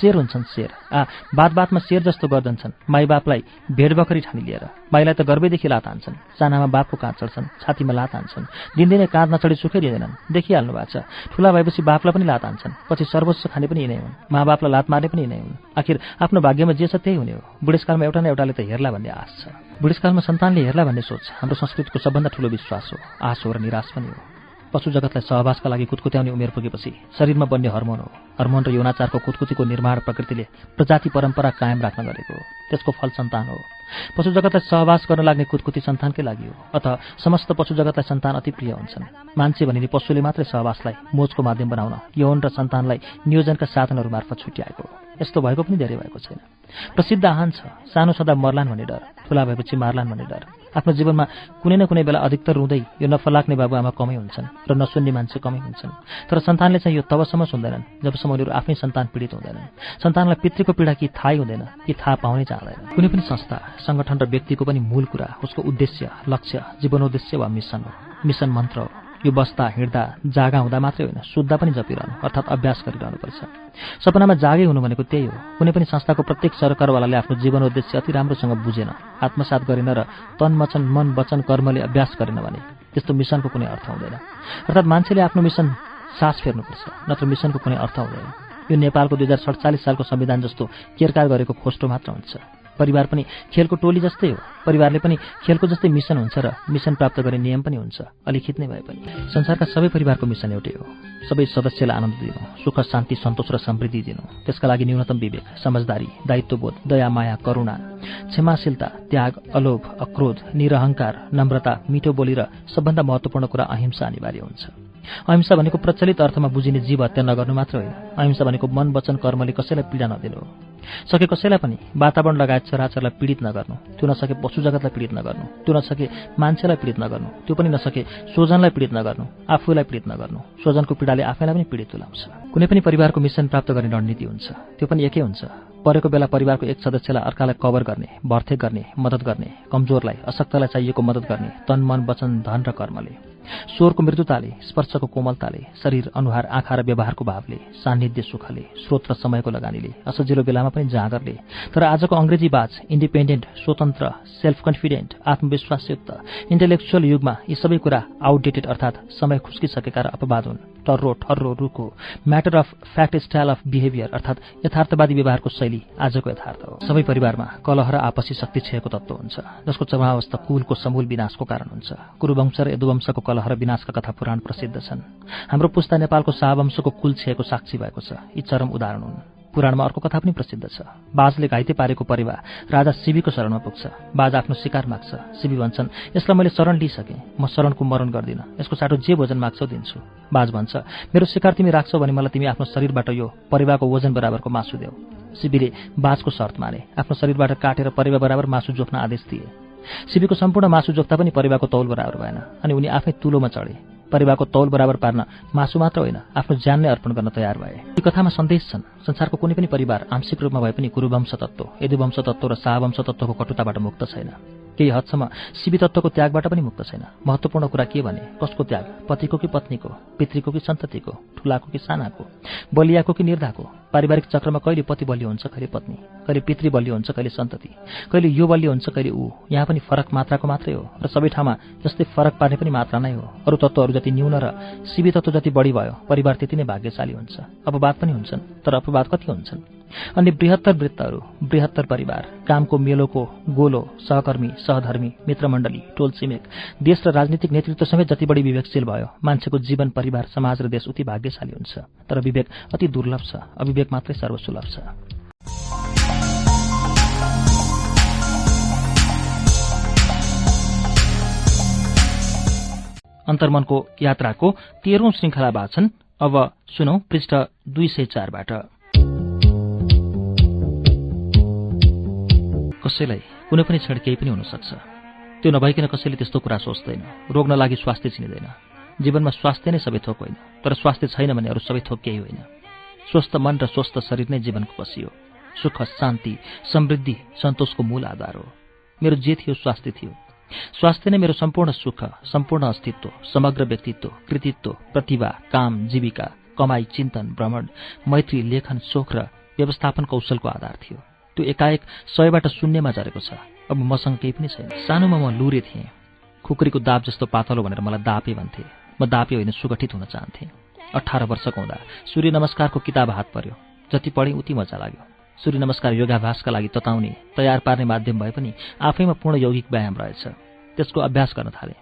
शेर हुन्छन् शेर। आ बात बातमा शेर जस्तो गर्दन्छन्। माई बापलाई भेडबकरी ठानी लिएर। माईलाई त गर्वैदेखि लात हान्छन्। सानामा बापको काँध चढ्छन् छातीमा लात हान्छन्। दिनदिनै काँध नचढी सुखै दिँदैनन् देखिहाल्नु भएको छ। ठुला भएपछि बापलाई पनि लात हान्छन्। पछि सर्वोच्च खाने पनि यिनै हुन्। मा बापलाई लात मार्ने पनि यिनै हुन्। आखिर आफ्नो भाग्यमा जे छ त्यही हुने हो। बुढेसकालमा एउटा न एउटाले त हेर्ला भन्ने आश छ। बुढेसकालमा सन्तानले हेर्ला भन्ने सोच हाम्रो संस्कृतिको सबभन्दा ठुलो विश्वास हो। आश हो र निराश पनि हो। पशु जगतलाई सहवासका लागि कुदकुत्याउने उमेर पुगेपछि शरीरमा बन्ने हर्मोन हो। हर्मोन र यौनाचारको कुदकुतीको निर्माण प्रकृतिले प्रजाति परम्परा कायम राख्न गरेको। त्यसको फल सन्तान हो। पशु जगतलाई सहवास गर्न लाग्ने कुदकुती सन्तानकै लागि हो। अथवा समस्त पशु जगतलाई सन्तान अति प्रिय हुन्छन्। मान्छे भनिने पशुले मात्रै सहवासलाई मोजको माध्यम बनाउन यौन र सन्तानलाई नियोजनका साधनहरू मार्फत छुट्याएको। यस्तो भएको पनि धेरै भएको छैन। प्रसिद्ध आहान छ सानो सदा मर्लान् भन्ने डर ठुला भएपछि मार्लान् भन्ने डर। आफ्नो जीवनमा कुनै न कुनै बेला अधिकतर रुँदै यो नफलाक्ने बाबुआमा कमै हुन्छन् र नसुन्ने मान्छे कमै हुन्छन्। तर सन्तानले चाहिँ यो तबसम्म सुन्दैनन् जबसम्म उनीहरू आफ्नै सन्तान पीडित हुँदैनन्। सन्तानलाई पितृको पीडा कि थाहै हुँदैन कि थाहा पाउनै चाहँदैन। कुनै पनि संस्था सङ्गठन र व्यक्तिको पनि मूल कुरा उसको उद्देश्य लक्ष्य जीवनोद्देश्य वा मिसन हो। मिसन मन्त्र हो। यो बस्दा हिँड्दा जागा हुँदा मात्रै होइन सुत्दा पनि जपिरहनु अर्थात् अभ्यास गरिरहनुपर्छ। सपनामा जागै हुनु भनेको त्यही हो। कुनै पनि संस्थाको प्रत्येक सरकारवालाले आफ्नो जीवन उद्देश्य अति राम्रोसँग बुझेन आत्मसात गरेन र तन मचन मन वचन कर्मले अभ्यास गरेन भने त्यस्तो मिसनको कुनै अर्थ हुँदैन। अर्थात् मान्छेले आफ्नो मिसन सास फेर्नुपर्छ नत्र मिसनको कुनै अर्थ हुँदैन। यो नेपालको दुई हजार सडचालिस सालको संविधान जस्तो केरकार गरेको खोस्टो मात्र हुन्छ। परिवार पनि खेलको टोली जस्तै हो। परिवारले पनि खेलको जस्तै मिसन हुन्छ र मिसन प्राप्त गर्ने नियम पनि हुन्छ। अलिखित नै भए पनि संसारका सबै परिवारको मिसन एउटै हो। सबै सदस्यलाई आनन्द दिनु सुख शान्ति सन्तोष र समृद्धि दिनु। त्यसका लागि न्यूनतम विवेक समझदारी दायित्वबोध दया माया करुणा क्षमाशीलता त्याग अलोभ अक्रोध निरहङ्कार नम्रता मिठो बोली र सबभन्दा महत्त्वपूर्ण कुरा अहिंसा अनिवार्य हुन्छ। अहिंसा भनेको प्रचलित अर्थमा बुझिने जीव हत्या नगर्नु मात्र होइन। अहिंसा भनेको मन वचन कर्मले कसैलाई पीडा नदिनु हो। सके कसैलाई पनि वातावरण लगायत चराचरलाई पीडित नगर्नु त्यो नसके पशु जगतलाई पीडित नगर्नु त्यो नसके मान्छेलाई पीडित नगर्नु त्यो पनि नसके स्वजनलाई पीडित नगर्नु आफूलाई पीडित नगर्नु स्वजनको पीडाले आफैलाई पनि पीडित तुलाउँछ कुनै पनि परिवारको मिसन प्राप्त गर्ने रणनीति हुन्छ त्यो पनि एकै हुन्छ। परेको बेला परिवारको एक सदस्यलाई अर्कालाई कभर गर्ने भर्थे गर्ने मद्दत गर्ने कमजोरलाई अशक्तलाई चाहिएको मद्दत गर्ने तन मन वचन धन र कर्मले। स्वरको मृदुताले स्पर्शको कोमलताले शरीर अनुहार आँखा र व्यवहारको भावले सान्निध्य सुखले स्रोत र समयको लगानीले असजिलो बेलामा पनि जाँगरले। तर आजको अङ्ग्रेजी बाज इन्डिपेन्डेन्ट स्वतन्त्र सेल्फ कन्फिडेन्ट आत्मविश्वासयुक्त इन्टेलेक्चुअल युगमा यी सबै कुरा आउटडेटेड अर्थात् समय खुस्किसकेका र अपवाद हुन्। टर्रो ठर्रो रुखो। Matter of fact style of behaviour अर्थात् यथार्थवादी व्यवहारको शैली आजको यथार्थ हो। सबै परिवारमा कलह र आपसी शक्ति क्षयको तत्व हुन्छ जसको चमावस्था कुलको समूल विनाशको कारण हुन्छ। कुरुवंश र यदुवंशको कलह र विनाशका कथा पुराण प्रसिद्ध छन्। हाम्रो पुस्ता नेपालको शाहवंशको कुल क्षयको साक्षी भएको छ। यी चरम उदाहरण हुन्। पुराणमा अर्को कथा पनि प्रसिद्ध छ। बाजले घाइते पारेको परिवार राजा शिवीको शरणमा पुग्छ। बाज आफ्नो शिकार माग्छ। शिवी भन्छन् यसलाई मैले शरण लिइसकेँ। म शरणको मरण गर्दिनँ। यसको साटो जे भोजन माग्छौ दिन्छु। बाज भन्छ मेरो शिकार तिमी राख्छौ भने मलाई तिमी आफ्नो शरीरबाट यो परिवारको वजन बराबरको मासु देऊ। शिवीले बाजको शर्त माने। आफ्नो शरीरबाट काटेर परिवार बराबर मासु जोख्न आदेश दिए। शिवीको सम्पूर्ण मासु जोख्दा पनि परिवारको तौल बराबर भएन अनि उनी आफै तुलोमा चढे। परिवारको तौल बराबर पार्न मासु मात्र होइन आफ्नो ज्यान नै अर्पण गर्न तयार भए। यी कथामा सन्देश छन्। संसारको कुनै पनि परिवार आंशिक रूपमा भए पनि कुरुवंश तत्व यदुवंश तत्व र शाहवंश तत्वको कटुताबाट मुक्त छैन। केही हदसम्म शिवी तत्वको त्यागबाट पनि मुक्त छैन। महत्त्वपूर्ण कुरा के भने कसको त्याग? पतिको कि पत्नीको? पितृको कि सन्ततिको? ठुलाको कि सानाको? बलियाको कि निर्धाको? पारिवारिक चक्रमा कहिले पति बलियो हुन्छ कहिले पत्नी? कहिले पितृ बलियो हुन्छ कहिले सन्तति? कहिले यो बलियो हुन्छ कहिले ऊ? यहाँ पनि फरक मात्राको मात्रै हो र सबै ठाउँमा जस्तै फरक पार्ने पनि मात्रा नै हो। अरू तत्त्वहरू जति न्यून र शिवी तत्व जति बढी भयो परिवार त्यति नै भाग्यशाली हुन्छ। अपवाद पनि हुन्छन् तर अपवाद कति हुन्छन्? अनि बृहत्तर वृत्तहरू बृहत्तर परिवार कामको मेलोको गोलो सहकर्मी सहधर्मी मित्रमण्डली टोल छिमेक देश र राजनीतिक नेतृत्व समेत जति बढी विवेकशील भयो मान्छेको जीवन परिवार समाज र देश उति भाग्यशाली हुन्छ। तर विवेक अति दुर्लभ छ अविवेक मात्रै सर्वसुलभ छ। अन्तर्मनको यात्राको तेह्रौं श्रृङ्खला वाचन अब सुनौ पृष्ठ दुई सय चारबाट। कसैलाई कुनै पनि क्षण केही पनि हुनसक्छ। त्यो नभइकन कसैले त्यस्तो कुरा सोच्दैन। रोग्न लागि स्वास्थ्य चिनिँदैन। जीवनमा स्वास्थ्य नै सबै थोक होइन तर स्वास्थ्य छैन भने अरू सबै थोक केही होइन। स्वस्थ मन र स्वस्थ शरीर नै जीवनको बसी हो। सुख शान्ति समृद्धि सन्तोषको मूल आधार हो। मेरो जे थियो स्वास्थ्य थियो। स्वास्थ्य नै मेरो सम्पूर्ण सुख सम्पूर्ण अस्तित्व समग्र व्यक्तित्व कृतित्व प्रतिभा काम जीविका कमाई चिन्तन भ्रमण मैत्री लेखन सोख र व्यवस्थापन कौशलको आधार थियो। त्यो एकाएक सयबाट शून्यमा झरेको छ। अब मसँग केही पनि छैन। सानोमा म लुरे थिएँ। खुकुरीको दाप जस्तो पातलो भनेर मलाई दापे भन्थे। म दापे होइन सुगठित हुन चाहन्थेँ। अठार वर्षको हुँदा सूर्य नमस्कारको किताब हात पर्यो। जति पढेँ उति मजा लाग्यो। सूर्य नमस्कार योगाभ्यासका लागि तताउने तयार पार्ने माध्यम भए पनि आफैमा पूर्ण यौगिक व्यायाम रहेछ। त्यसको अभ्यास गर्न थाले।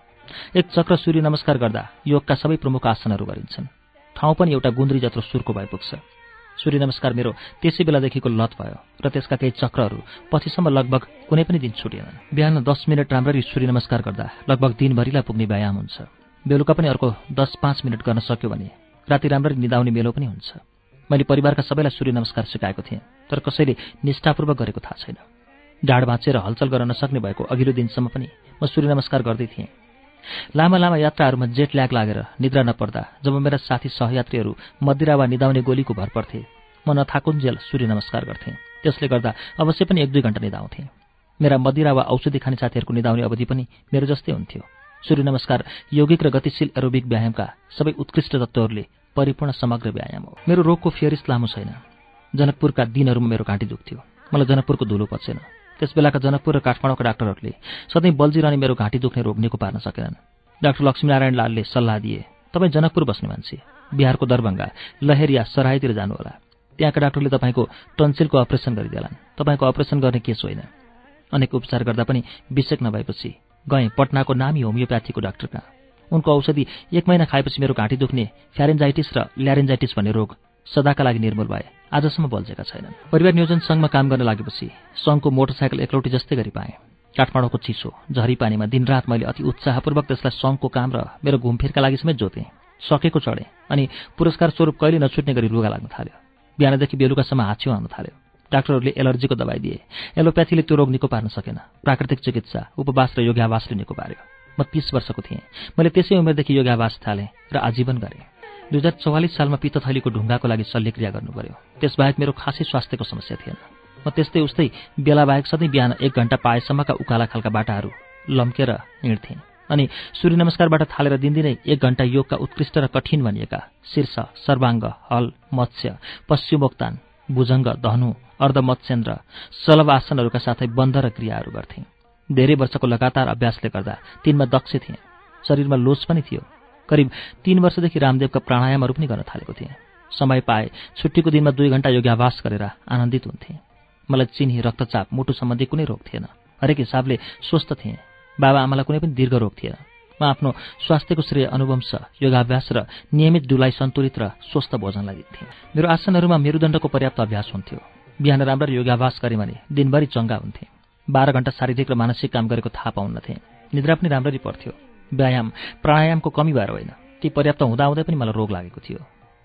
एक चक्र सूर्य नमस्कार गर्दा योगका सबै प्रमुख आसनहरू गरिन्छन्। ठाउँ पनि एउटा गुन्द्री जत्रो सुरको भइपुग्छ सूर्य नमस्कार मेरो त्यसै बेलादेखिको लत भयो र त्यसका केही चक्रहरू पछिसम्म लगभग कुनै पनि दिन छुटेनन्। बिहान दस मिनट राम्ररी सूर्य नमस्कार गर्दा लगभग दिनभरिलाई पुग्ने व्यायाम हुन्छ। बेलुका पनि अर्को दस पाँच मिनट गर्न सक्यो भने राति राम्ररी निदाउने मेलो पनि हुन्छ। मैले परिवारका सबैलाई सूर्य नमस्कार सिकाएको थिएँ तर कसैले निष्ठापूर्वक गरेको थाहा छैन। ढाड भाँचेर हलचल गर्न नसक्ने भएको अघिल्लो दिनसम्म पनि म सूर्य नमस्कार गर्दै थिएँ। लामा लामा यात्राहरूमा जेट ल्याग लागेर निद्रा नपर्दा जब मेरा साथी सहयात्रीहरू मदिरा वा निदाउने गोलीको भर पर्थे म नथाकुन्जेल सूर्य नमस्कार गर्थेँ। त्यसले गर्दा अवश्य पनि एक दुई घन्टा निदाउँथेँ। मेरा मदिरा वा औषधि खाने साथीहरूको निदाउने अवधि पनि मेरो जस्तै हुन्थ्यो। सूर्य नमस्कार यौगिक र गतिशील एरोबिक व्यायामका सबै उत्कृष्ट तत्त्वहरूले परिपूर्ण समग्र व्यायाम हो। मेरो रोगको फेरिस लामो छैन। जनकपुरका दिनहरूमा मेरो घाँटी दुख्थ्यो। मलाई जनकपुरको धुलो पच्सेन त्यस बेलाका जनकपुर र काठमाडौँका डाक्टरहरूले सधैँ बल्जिरहने मेरो घाँटी दुख्ने रोग निको पार्न सकेनन्। डाक्टर लक्ष्मीनारायण लालले सल्लाह दिए तपाईँ जनकपुर बस्ने मान्छे बिहारको दरभङ्गा लहेरिया सराईतिर जानुहोला। त्यहाँका डाक्टरले तपाईँको टन्सिलको अपरेसन गरिदिएलान् तपाईँको अपरेसन गर्ने केस होइन। अनेक उपचार गर्दा पनि विषेक नभएपछि गएँ पटनाको नामी होमियोप्याथीको डाक्टरका। उनको औषधि एक महिना खाएपछि मेरो घाँटी दुख्ने फ्यारेन्जाइटिस र ल्यारेन्जाइटिस भन्ने रोग सदाका लागि निर्मूल भए। आजसम्म बल्झेका छैनन्। परिवार नियोजन सङ्घमा काम गर्न लागेपछि सङ्घको मोटरसाइकल एकलौटी जस्तै गरी पाएँ। काठमाडौँको चिसो झरी पानीमा दिनरात मैले अति उत्साहपूर्वक त्यसलाई सङ्घको काम र मेरो घुमफिरका लागि समेत जोतेँ। सकेको चढेँ अनि पुरस्कार स्वरूप कहिले नछुट्ने गरी लुगा लाग्न थाल्यो। बिहानदेखि बेलुकासम्म हाछ्यो आउन थाल्यो। डाक्टरहरूले एलर्जीको दबाई दिए। एलोप्याथीले त्यो रोग निको पार्न सकेन। प्राकृतिक चिकित्सा उपवास र योगावासले निको पार्यो। म तीस वर्षको थिएँ। मैले त्यसै उमेरदेखि योगावास थालेँ र आजीवन गरेँ। दुई हजार चौवालिस सालमा पित्तथैलीको ढुङ्गाको लागि शल्यक्रिया गर्नु पर्यो त्यसबाहेक मेरो खासै स्वास्थ्यको समस्या थिएन। म त्यस्तै उस्तै बेला बाहेक सधैँ बिहान एक घन्टा पाएसम्मका उकाला खालका बाटाहरू लम्केर हिँड्थेँ अनि सूर्य नमस्कारबाट थालेर दिनदिनै एक घन्टा योगका उत्कृष्ट र कठिन भनिएका शीर्ष सर्वाङ्ग हल मत्स्य पश्चिमोक्तान भुजङ्ग धनु अर्धमत्स्येन्द्र सलभ आसनहरूका साथै बन्ध र क्रियाहरू गर्थेँ। धेरै वर्षको लगातार अभ्यासले गर्दा तिनमा दक्ष थिएँ। शरीरमा लोस पनि थियो। करिब तीन वर्षदेखि रामदेवका प्राणायामहरू पनि गर्न थालेको थिएँ। समय पाए छुट्टीको दिनमा दुई घन्टा योगाभ्यास गरेर आनन्दित हुन्थेँ। मलाई चिनी रक्तचाप मुटु सम्बन्धी कुनै रोग थिएन। हरेक हिसाबले स्वस्थ थिएँ। बाबा आमालाई कुनै पनि दीर्घ रोग थिएन। म आफ्नो स्वास्थ्यको श्रेय अनुभवंश योगाभ्यास र नियमित डुलाइ सन्तुलित र स्वस्थ भोजनलाई दिन्थेँ मेरो आसनहरूमा मेरुदण्डको पर्याप्त अभ्यास हुन्थ्यो। बिहान राम्ररी योगाभ्यास गरेँ भने दिनभरि चङ्गा हुन्थे। बाह्र घण्टा शारीरिक र मानसिक काम गरेको थाहा पाउन्नथे निद्रा पनि राम्ररी पर्थ्यो। व्यायाम प्राणायामको कमी भएर होइन। ती पर्याप्त हुँदाहुँदै पनि मलाई रोग लागेको थियो।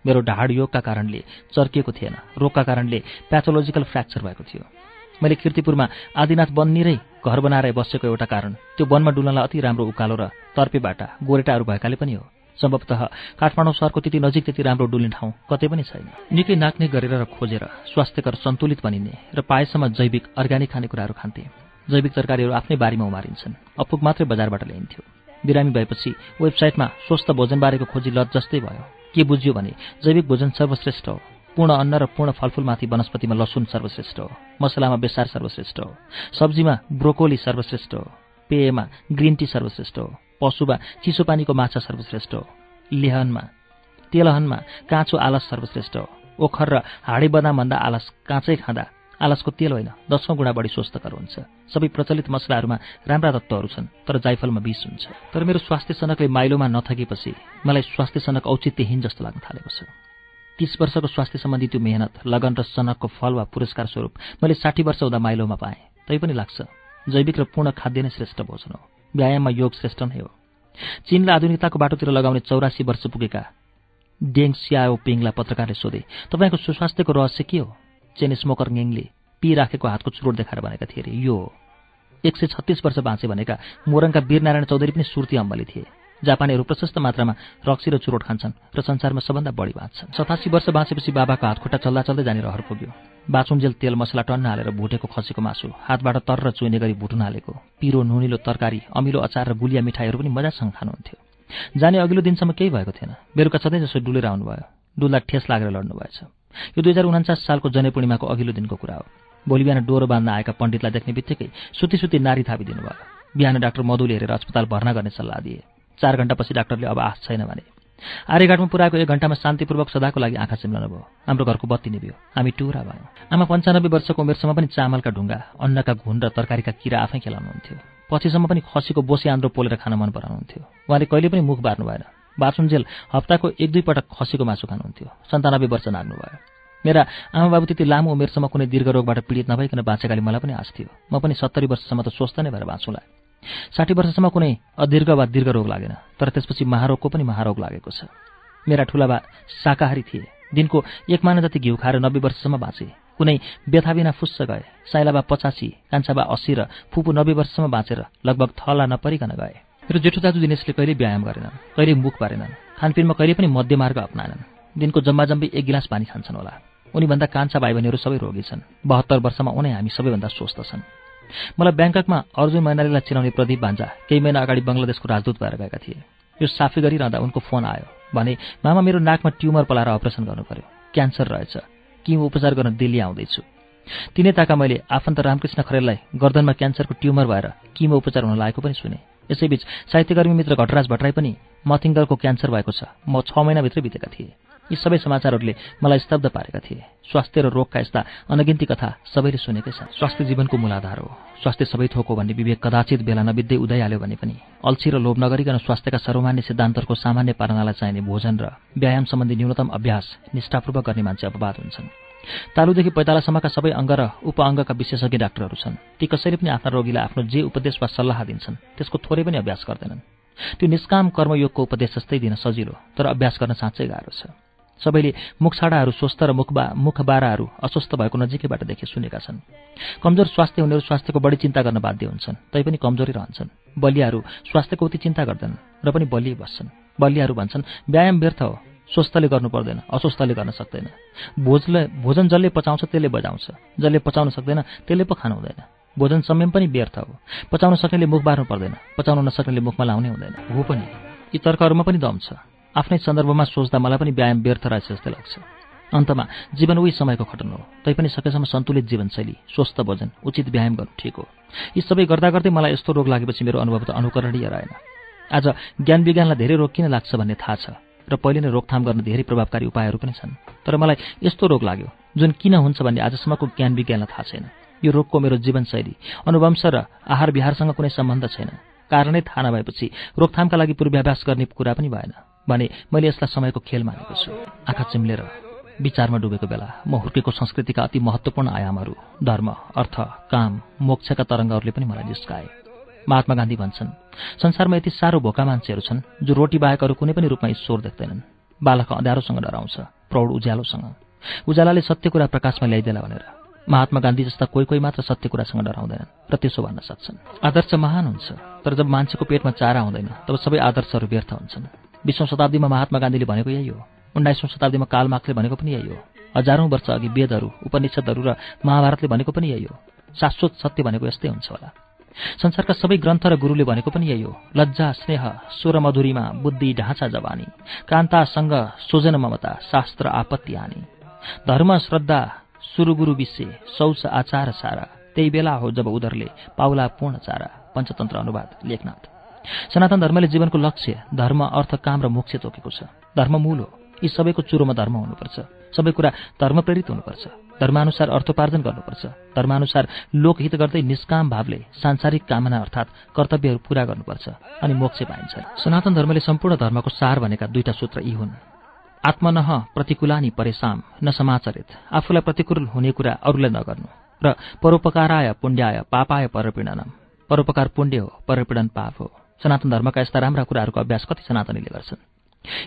मेरो ढाड योगका कारणले चर्किएको थिएन। रोगका कारणले प्याथोलोजिकल फ्र्याक्चर भएको थियो। मैले किर्तिपुरमा आदिनाथ वन निरै घर बनाएर बसेको एउटा कारण त्यो वनमा डुल्नलाई अति राम्रो उकालो र तर्पे बाटा गोरेटाहरू भएकाले पनि हो। सम्भवतः काठमाडौँ सहरको त्यति नजिक त्यति राम्रो डुल्ने ठाउँ कतै पनि छैन। निकै नाक्ने गरेर र खोजेर स्वास्थ्यकर सन्तुलित बनिने र पाएसम्म जैविक अर्ग्यानिक खानेकुराहरू खान्थे। जैविक तरकारीहरू आफ्नै बारीमा उमारिन्छन्। अपुग मात्रै बजारबाट ल्याइन्थ्यो। बिरामी भएपछि वेबसाइटमा स्वस्थ भोजनबारेको खोजी लत जस्तै भयो। के बुझ्यो भने जैविक भोजन सर्वश्रेष्ठ हो। पूर्ण अन्न र पूर्ण फलफुलमाथि वनस्पतिमा लसुन सर्वश्रेष्ठ हो। मसलामा बेसार सर्वश्रेष्ठ हो। सब्जीमा ब्रोकोली सर्वश्रेष्ठ हो। पेयमा ग्रिन टी सर्वश्रेष्ठ हो। पशुमा चिसो पानीको माछा सर्वश्रेष्ठ हो। लेहनमा तेलहनमा काँचो आलस सर्वश्रेष्ठ हो। ओखर र हाडे बदामभन्दा आलस काँचै खाँदा आलसको तेल होइन दसौँ गुणा बढी स्वस्थकर हुन्छ। सबै प्रचलित मसलाहरूमा राम्रा तत्त्वहरू छन् तर जाइफलमा विष हुन्छ। तर मेरो स्वास्थ्य सनकले माइलोमा नथकेपछि मलाई स्वास्थ्य सनक औचित्यहीन जस्तो लाग्न थालेको छ। तीस वर्षको स्वास्थ्य सम्बन्धी त्यो मेहनत लगन र सनकको फल वा पुरस्कार स्वरूप मैले साठी वर्ष हुँदा माइलोमा पाएँ। तैपनि लाग्छ जैविक र पूर्ण खाद्य नै श्रेष्ठ भोजन हो। व्यायाममा योग श्रेष्ठ नै हो। चीन र आधुनिकताको बाटोतिर लगाउने चौरासी वर्ष पुगेका डेङ सियाओ पिङलाई पत्रकारले सोधे तपाईँको सुस्वास्थ्यको रहस्य के हो? चेन स्मोकर ङेङले पिराखेको हातको चुरोट देखाएर भनेका थिए अरे यो हो एक सय छत्तिस वर्ष बाँचे भनेका मोरङका वीरनारायण चौधरी पनि सुर्ती अम्बली थिए। जापानीहरू प्रशस्त मात्रामा रक्सी र चुरोट खान्छन् र संसारमा सबभन्दा बढी बाँच्छन्। सतासी वर्ष बाँचेपछि बाबाको हातखुट्टा चल्दा चल्दै जाने रहर पुग्यो। बाचुन्जेल तेल मसला टन्न हालेर भुटेको खसीको मासु हातबाट तर चुइने गरी भुटुन हालेको पिरो नुनिलो तरकारी अमिलो अचार र गुलिया मिठाईहरू पनि मजासँग खानुहुन्थ्यो। जाने अघिल्लो दिनसम्म केही भएको थिएन। बेलुका सधैँ जसो डुलेर आउनुभयो डुल्दा ठेस लागेर लड्नुभएछ। यो दुई हजार उन्चास सालको जनै पूर्णिमाको अघिल्लो दिनको कुरा हो। भोलि बिहान डोरो बाँध्न आएका पण्डितलाई देख्ने बित्तिकै सुती सुती नारी थापिदिनु भयो। बिहान डाक्टर मधुले हेरेर अस्पताल भर्ना गर्ने सल्लाह दिए। चार घण्टापछि डाक्टरले अब आश छैन भने। आर्यघाटमा पुऱ्याएको एक घण्टामा शान्तिपूर्वक सदाको लागि आँखा चिम्लन भयो। हाम्रो घरको बत्ती निभ्यो। हामी टुरा भयौँ। आमा पन्चानब्बे वर्षको उमेरसम्म पनि चामलका ढुङ्गा अन्नका घुन र तरकारीका किरा आफै खेलाउनुहुन्थ्यो। पछिसम्म पनि खसीको बोसी आन्द्रो पोलेर खान मन पराउनुहुन्थ्यो। उहाँले कहिले पनि मुख बार्नु भएन। बाथरुमजेल हप्ताको एक दुई पटक खसीको मासु खानुहुन्थ्यो। सन्तानब्बे वर्ष नाग्नुभयो मेरा आमा बाबु त्यति लामो उमेरसम्म कुनै दीर्घ रोगबाट पीडित नभइकन बाँचेकाले मलाई पनि आश थियो। म पनि सत्तरी वर्षसम्म त स्वस्थ नै भएर बाँचुला। साठी वर्षसम्म कुनै अदीर्घ वा दीर्घ रोग लागेन तर त्यसपछि महारोगको पनि महारोग लागेको छ। मेरा ठुलाबा शाकाहारी थिए। दिनको एक माना जति घिउ खाएर नब्बे वर्षसम्म बाँचे। कुनै व्यथा बिना फुस्स गए। साइलाबा पचासी कान्छाबा अस्सी र फुपू नब्बे वर्षसम्म बाँचेर लगभग थला नपरिकन गए। मेरो जेठो दाजु दिनेशले कहिले व्यायाम गरेनन् कहिले मुख पारेनन् खानपिनमा कहिले पनि मध्यमार्ग अप्नाएनन्। दिनको जम्मा एक गिलास पानी खान्छन् होला। उनीभन्दा कान्छा भाइ बहिनीहरू सबै रोगी छन्। बहत्तर वर्षमा उनै हामी सबैभन्दा स्वस्थ छन्। मलाई ब्याङ्ककमा अर्जुन मैनालीलाई चिनाउने प्रदीप भान्जा केही महिना अगाडि बङ्गलादेशको राजदूत भएर गएका थिए। यो साफी गरिरहँदा उनको फोन आयो भने मामा मेरो नाकमा ट्युमर पलाएर अपरेसन गर्नु पर्यो क्यान्सर रहेछ। कि उपचार गर्न दिल्ली आउँदैछु? तिनै ताका मैले आफन्त रामकृष्ण खरेललाई गर्दनमा क्यान्सरको ट्युमर भएर किमो उपचार हुन लागेको पनि सुने। यसैबीच साहित्यकर्मी मित्र घटराज भट्टराई पनि मथिङ्गरको क्यान्सर भएको छ। म छ महिनाभित्रै बितेका थिए। यी सबै समाचारहरूले मलाई स्तब्ध पारेका थिए। स्वास्थ्य र रोगका यस्ता अनगिन्ती कथा सबैले सुनेकै छ स्वास्थ्य जीवनको मूलाधार हो। स्वास्थ्य सबै थोक हो भन्ने विवेक कदाचित बेला नबित्दै उदाइहाल्यो भने पनि अल्छी र लोभ नगरिकन स्वास्थ्यका सर्वमान्य सिद्धान्तहरूको सामान्य पालनालाई चाहिने भोजन र व्यायाम सम्बन्धी न्यूनतम अभ्यास निष्ठापूर्वक गर्ने मान्छे अपवाद हुन्छन्। तालुदेखि पैतालासम्मका सबै अङ्ग र उप अङ्गका विशेषज्ञ डाक्टरहरू छन्। ती कसैले पनि आफ्ना रोगीलाई आफ्नो जे उपदेश वा सल्लाह दिन्छन् त्यसको थोरै पनि अभ्यास गर्दैनन्। त्यो निष्काम कर्मयोगको उपदेश जस्तै दिन सजिलो तर अभ्यास गर्न साँच्चै गाह्रो छ। सबैले मुखछाडाहरू स्वस्थ र मुखबा मुखबाराहरू अस्वस्थ भएको नजिकैबाट देखे सुनेका छन्। कमजोर स्वास्थ्य हुनेहरू स्वास्थ्यको बढी चिन्ता गर्न बाध्य हुन्छन् तैपनि कमजोरी रहन्छन्। बलियाहरू स्वास्थ्यको उति चिन्ता गर्दैनन् र पनि बलियै बस्छन्। बलियाहरू भन्छन् व्यायाम व्यर्थ हो स्वस्थले गर्नु पर्दैन अस्वस्थले गर्न सक्दैन। भोजले भोजन जसले पचाउँछ त्यसले बजाउँछ। जसले पचाउन सक्दैन त्यसले पो खानु हुँदैन। भोजन संयम पनि व्यर्थ हो। पचाउन सक्नेले मुख बार्नु पर्दैन पचाउन नसक्नेले मुखमा लाउनै हुँदैन। हो पनि। यी तर्कहरूमा पनि दम छ। आफ्नै सन्दर्भमा सोच्दा मलाई पनि व्यायाम व्यर्थ रहेछ जस्तै लाग्छ। अन्तमा जीवन उही समयको खटन हो। तैपनि सकेसम्म सन्तुलित जीवनशैली स्वस्थ भोजन उचित व्यायाम गर्नु ठिक हो। यी सबै गर्दा गर्दै मलाई यस्तो रोग लागेपछि मेरो अनुभव त अनुकरणीय रहेन। आज ज्ञान विज्ञानलाई धेरै रोग किन लाग्छ भन्ने थाहा छ। र पहिले नै रोकथाम गर्न धेरै प्रभावकारी उपायहरू पनि छन्। तर मलाई यस्तो रोग लाग्यो जुन किन हुन्छ भन्ने आजसम्मको ज्ञान विज्ञानलाई थाहा छैन। यो रोगको मेरो जीवनशैली अनुवंश र आहार विहारसँग कुनै सम्बन्ध छैन। कारणै थाहा नभएपछि रोकथामका लागि पूर्वाभ्यास गर्ने कुरा पनि भएन भने मैले यसलाई समयको खेल मानेको छु। आँखा चिम्लेर विचारमा डुबेको बेला म हुर्केको संस्कृतिका अति महत्त्वपूर्ण आयामहरू धर्म अर्थ काम मोक्षका तरङ्गहरूले पनि मलाई जिस्काए महात्मा गान्धी भन्छन् संसारमा यति साह्रो भोका मान्छेहरू छन् जो रोटी बाहेक अरू कुनै पनि रूपमा ईश्वर देख्दैनन्। बालक अँध्यारोसँग डराउँछ प्रौढ उज्यालोसँग। उज्यालाले सत्य कुरा प्रकाशमा ल्याइदेला भनेर। महात्मा गान्धी जस्ता कोही कोही मात्र सत्य कुरासँग डराउँदैनन् र त्यसो भन्न सक्छन्। आदर्श महान हुन्छ तर जब मान्छेको पेटमा चारा हुँदैन तब सबै आदर्शहरू व्यर्थ हुन्छन्। बिसौँ शताब्दीमा महात्मा गान्धीले भनेको यही हो। उन्नाइसौँ शताब्दीमा कालमार्क्सले भनेको पनि यही हो। हजारौँ वर्ष अघि वेदहरू उपनिषदहरू र महाभारतले भनेको पनि यही हो। शाश्वत सत्य भनेको यस्तै हुन्छ होला। संसारका सबै ग्रन्थ र गुरुले भनेको पनि यही हो। लज्जा स्नेह स्वर मधुरीमा बुद्धि ढाँचा जवानी कान्तासँग सोजन ममता शास्त्र आपत्ति हानी धर्म श्रद्धा सुरुगुरु विषय शौच आचार सारा। त्यही बेला हो जब उदरले पाउला पूर्ण चारा पञ्चतन्त्र अनुवाद लेखनाथ। सनातन धर्मले जीवनको लक्ष्य धर्म अर्थ काम र मोक्ष तोकेको छ। धर्म मूल हो। यी सबैको चुरोमा धर्म हुनुपर्छ। सबै कुरा धर्म प्रेरित हुनुपर्छ। धर्मानुसार अर्थोपार्जन गर्नुपर्छ। धर्मानुसार लोकहित गर्दै निष्काम भावले सांसारिक कामना अर्थात् कर्तव्यहरू पूरा गर्नुपर्छ अनि मोक्ष पाइन्छ। सनातन धर्मले सम्पूर्ण धर्मको सार भनेका दुईटा सूत्र यी हुन्। आत्मनह प्रतिकूलानी परेशाम न समाचरित। आफूलाई प्रतिकूल हुने कुरा अरूलाई नगर्नु। र परोपकाराय पुण्यय पापाय परपीडनम। परोपकार पुण्य हो परपीडन पाप हो। सनातन धर्मका यस्ता राम्रा कुराहरूको अभ्यास कति सनातनीले गर्छन्?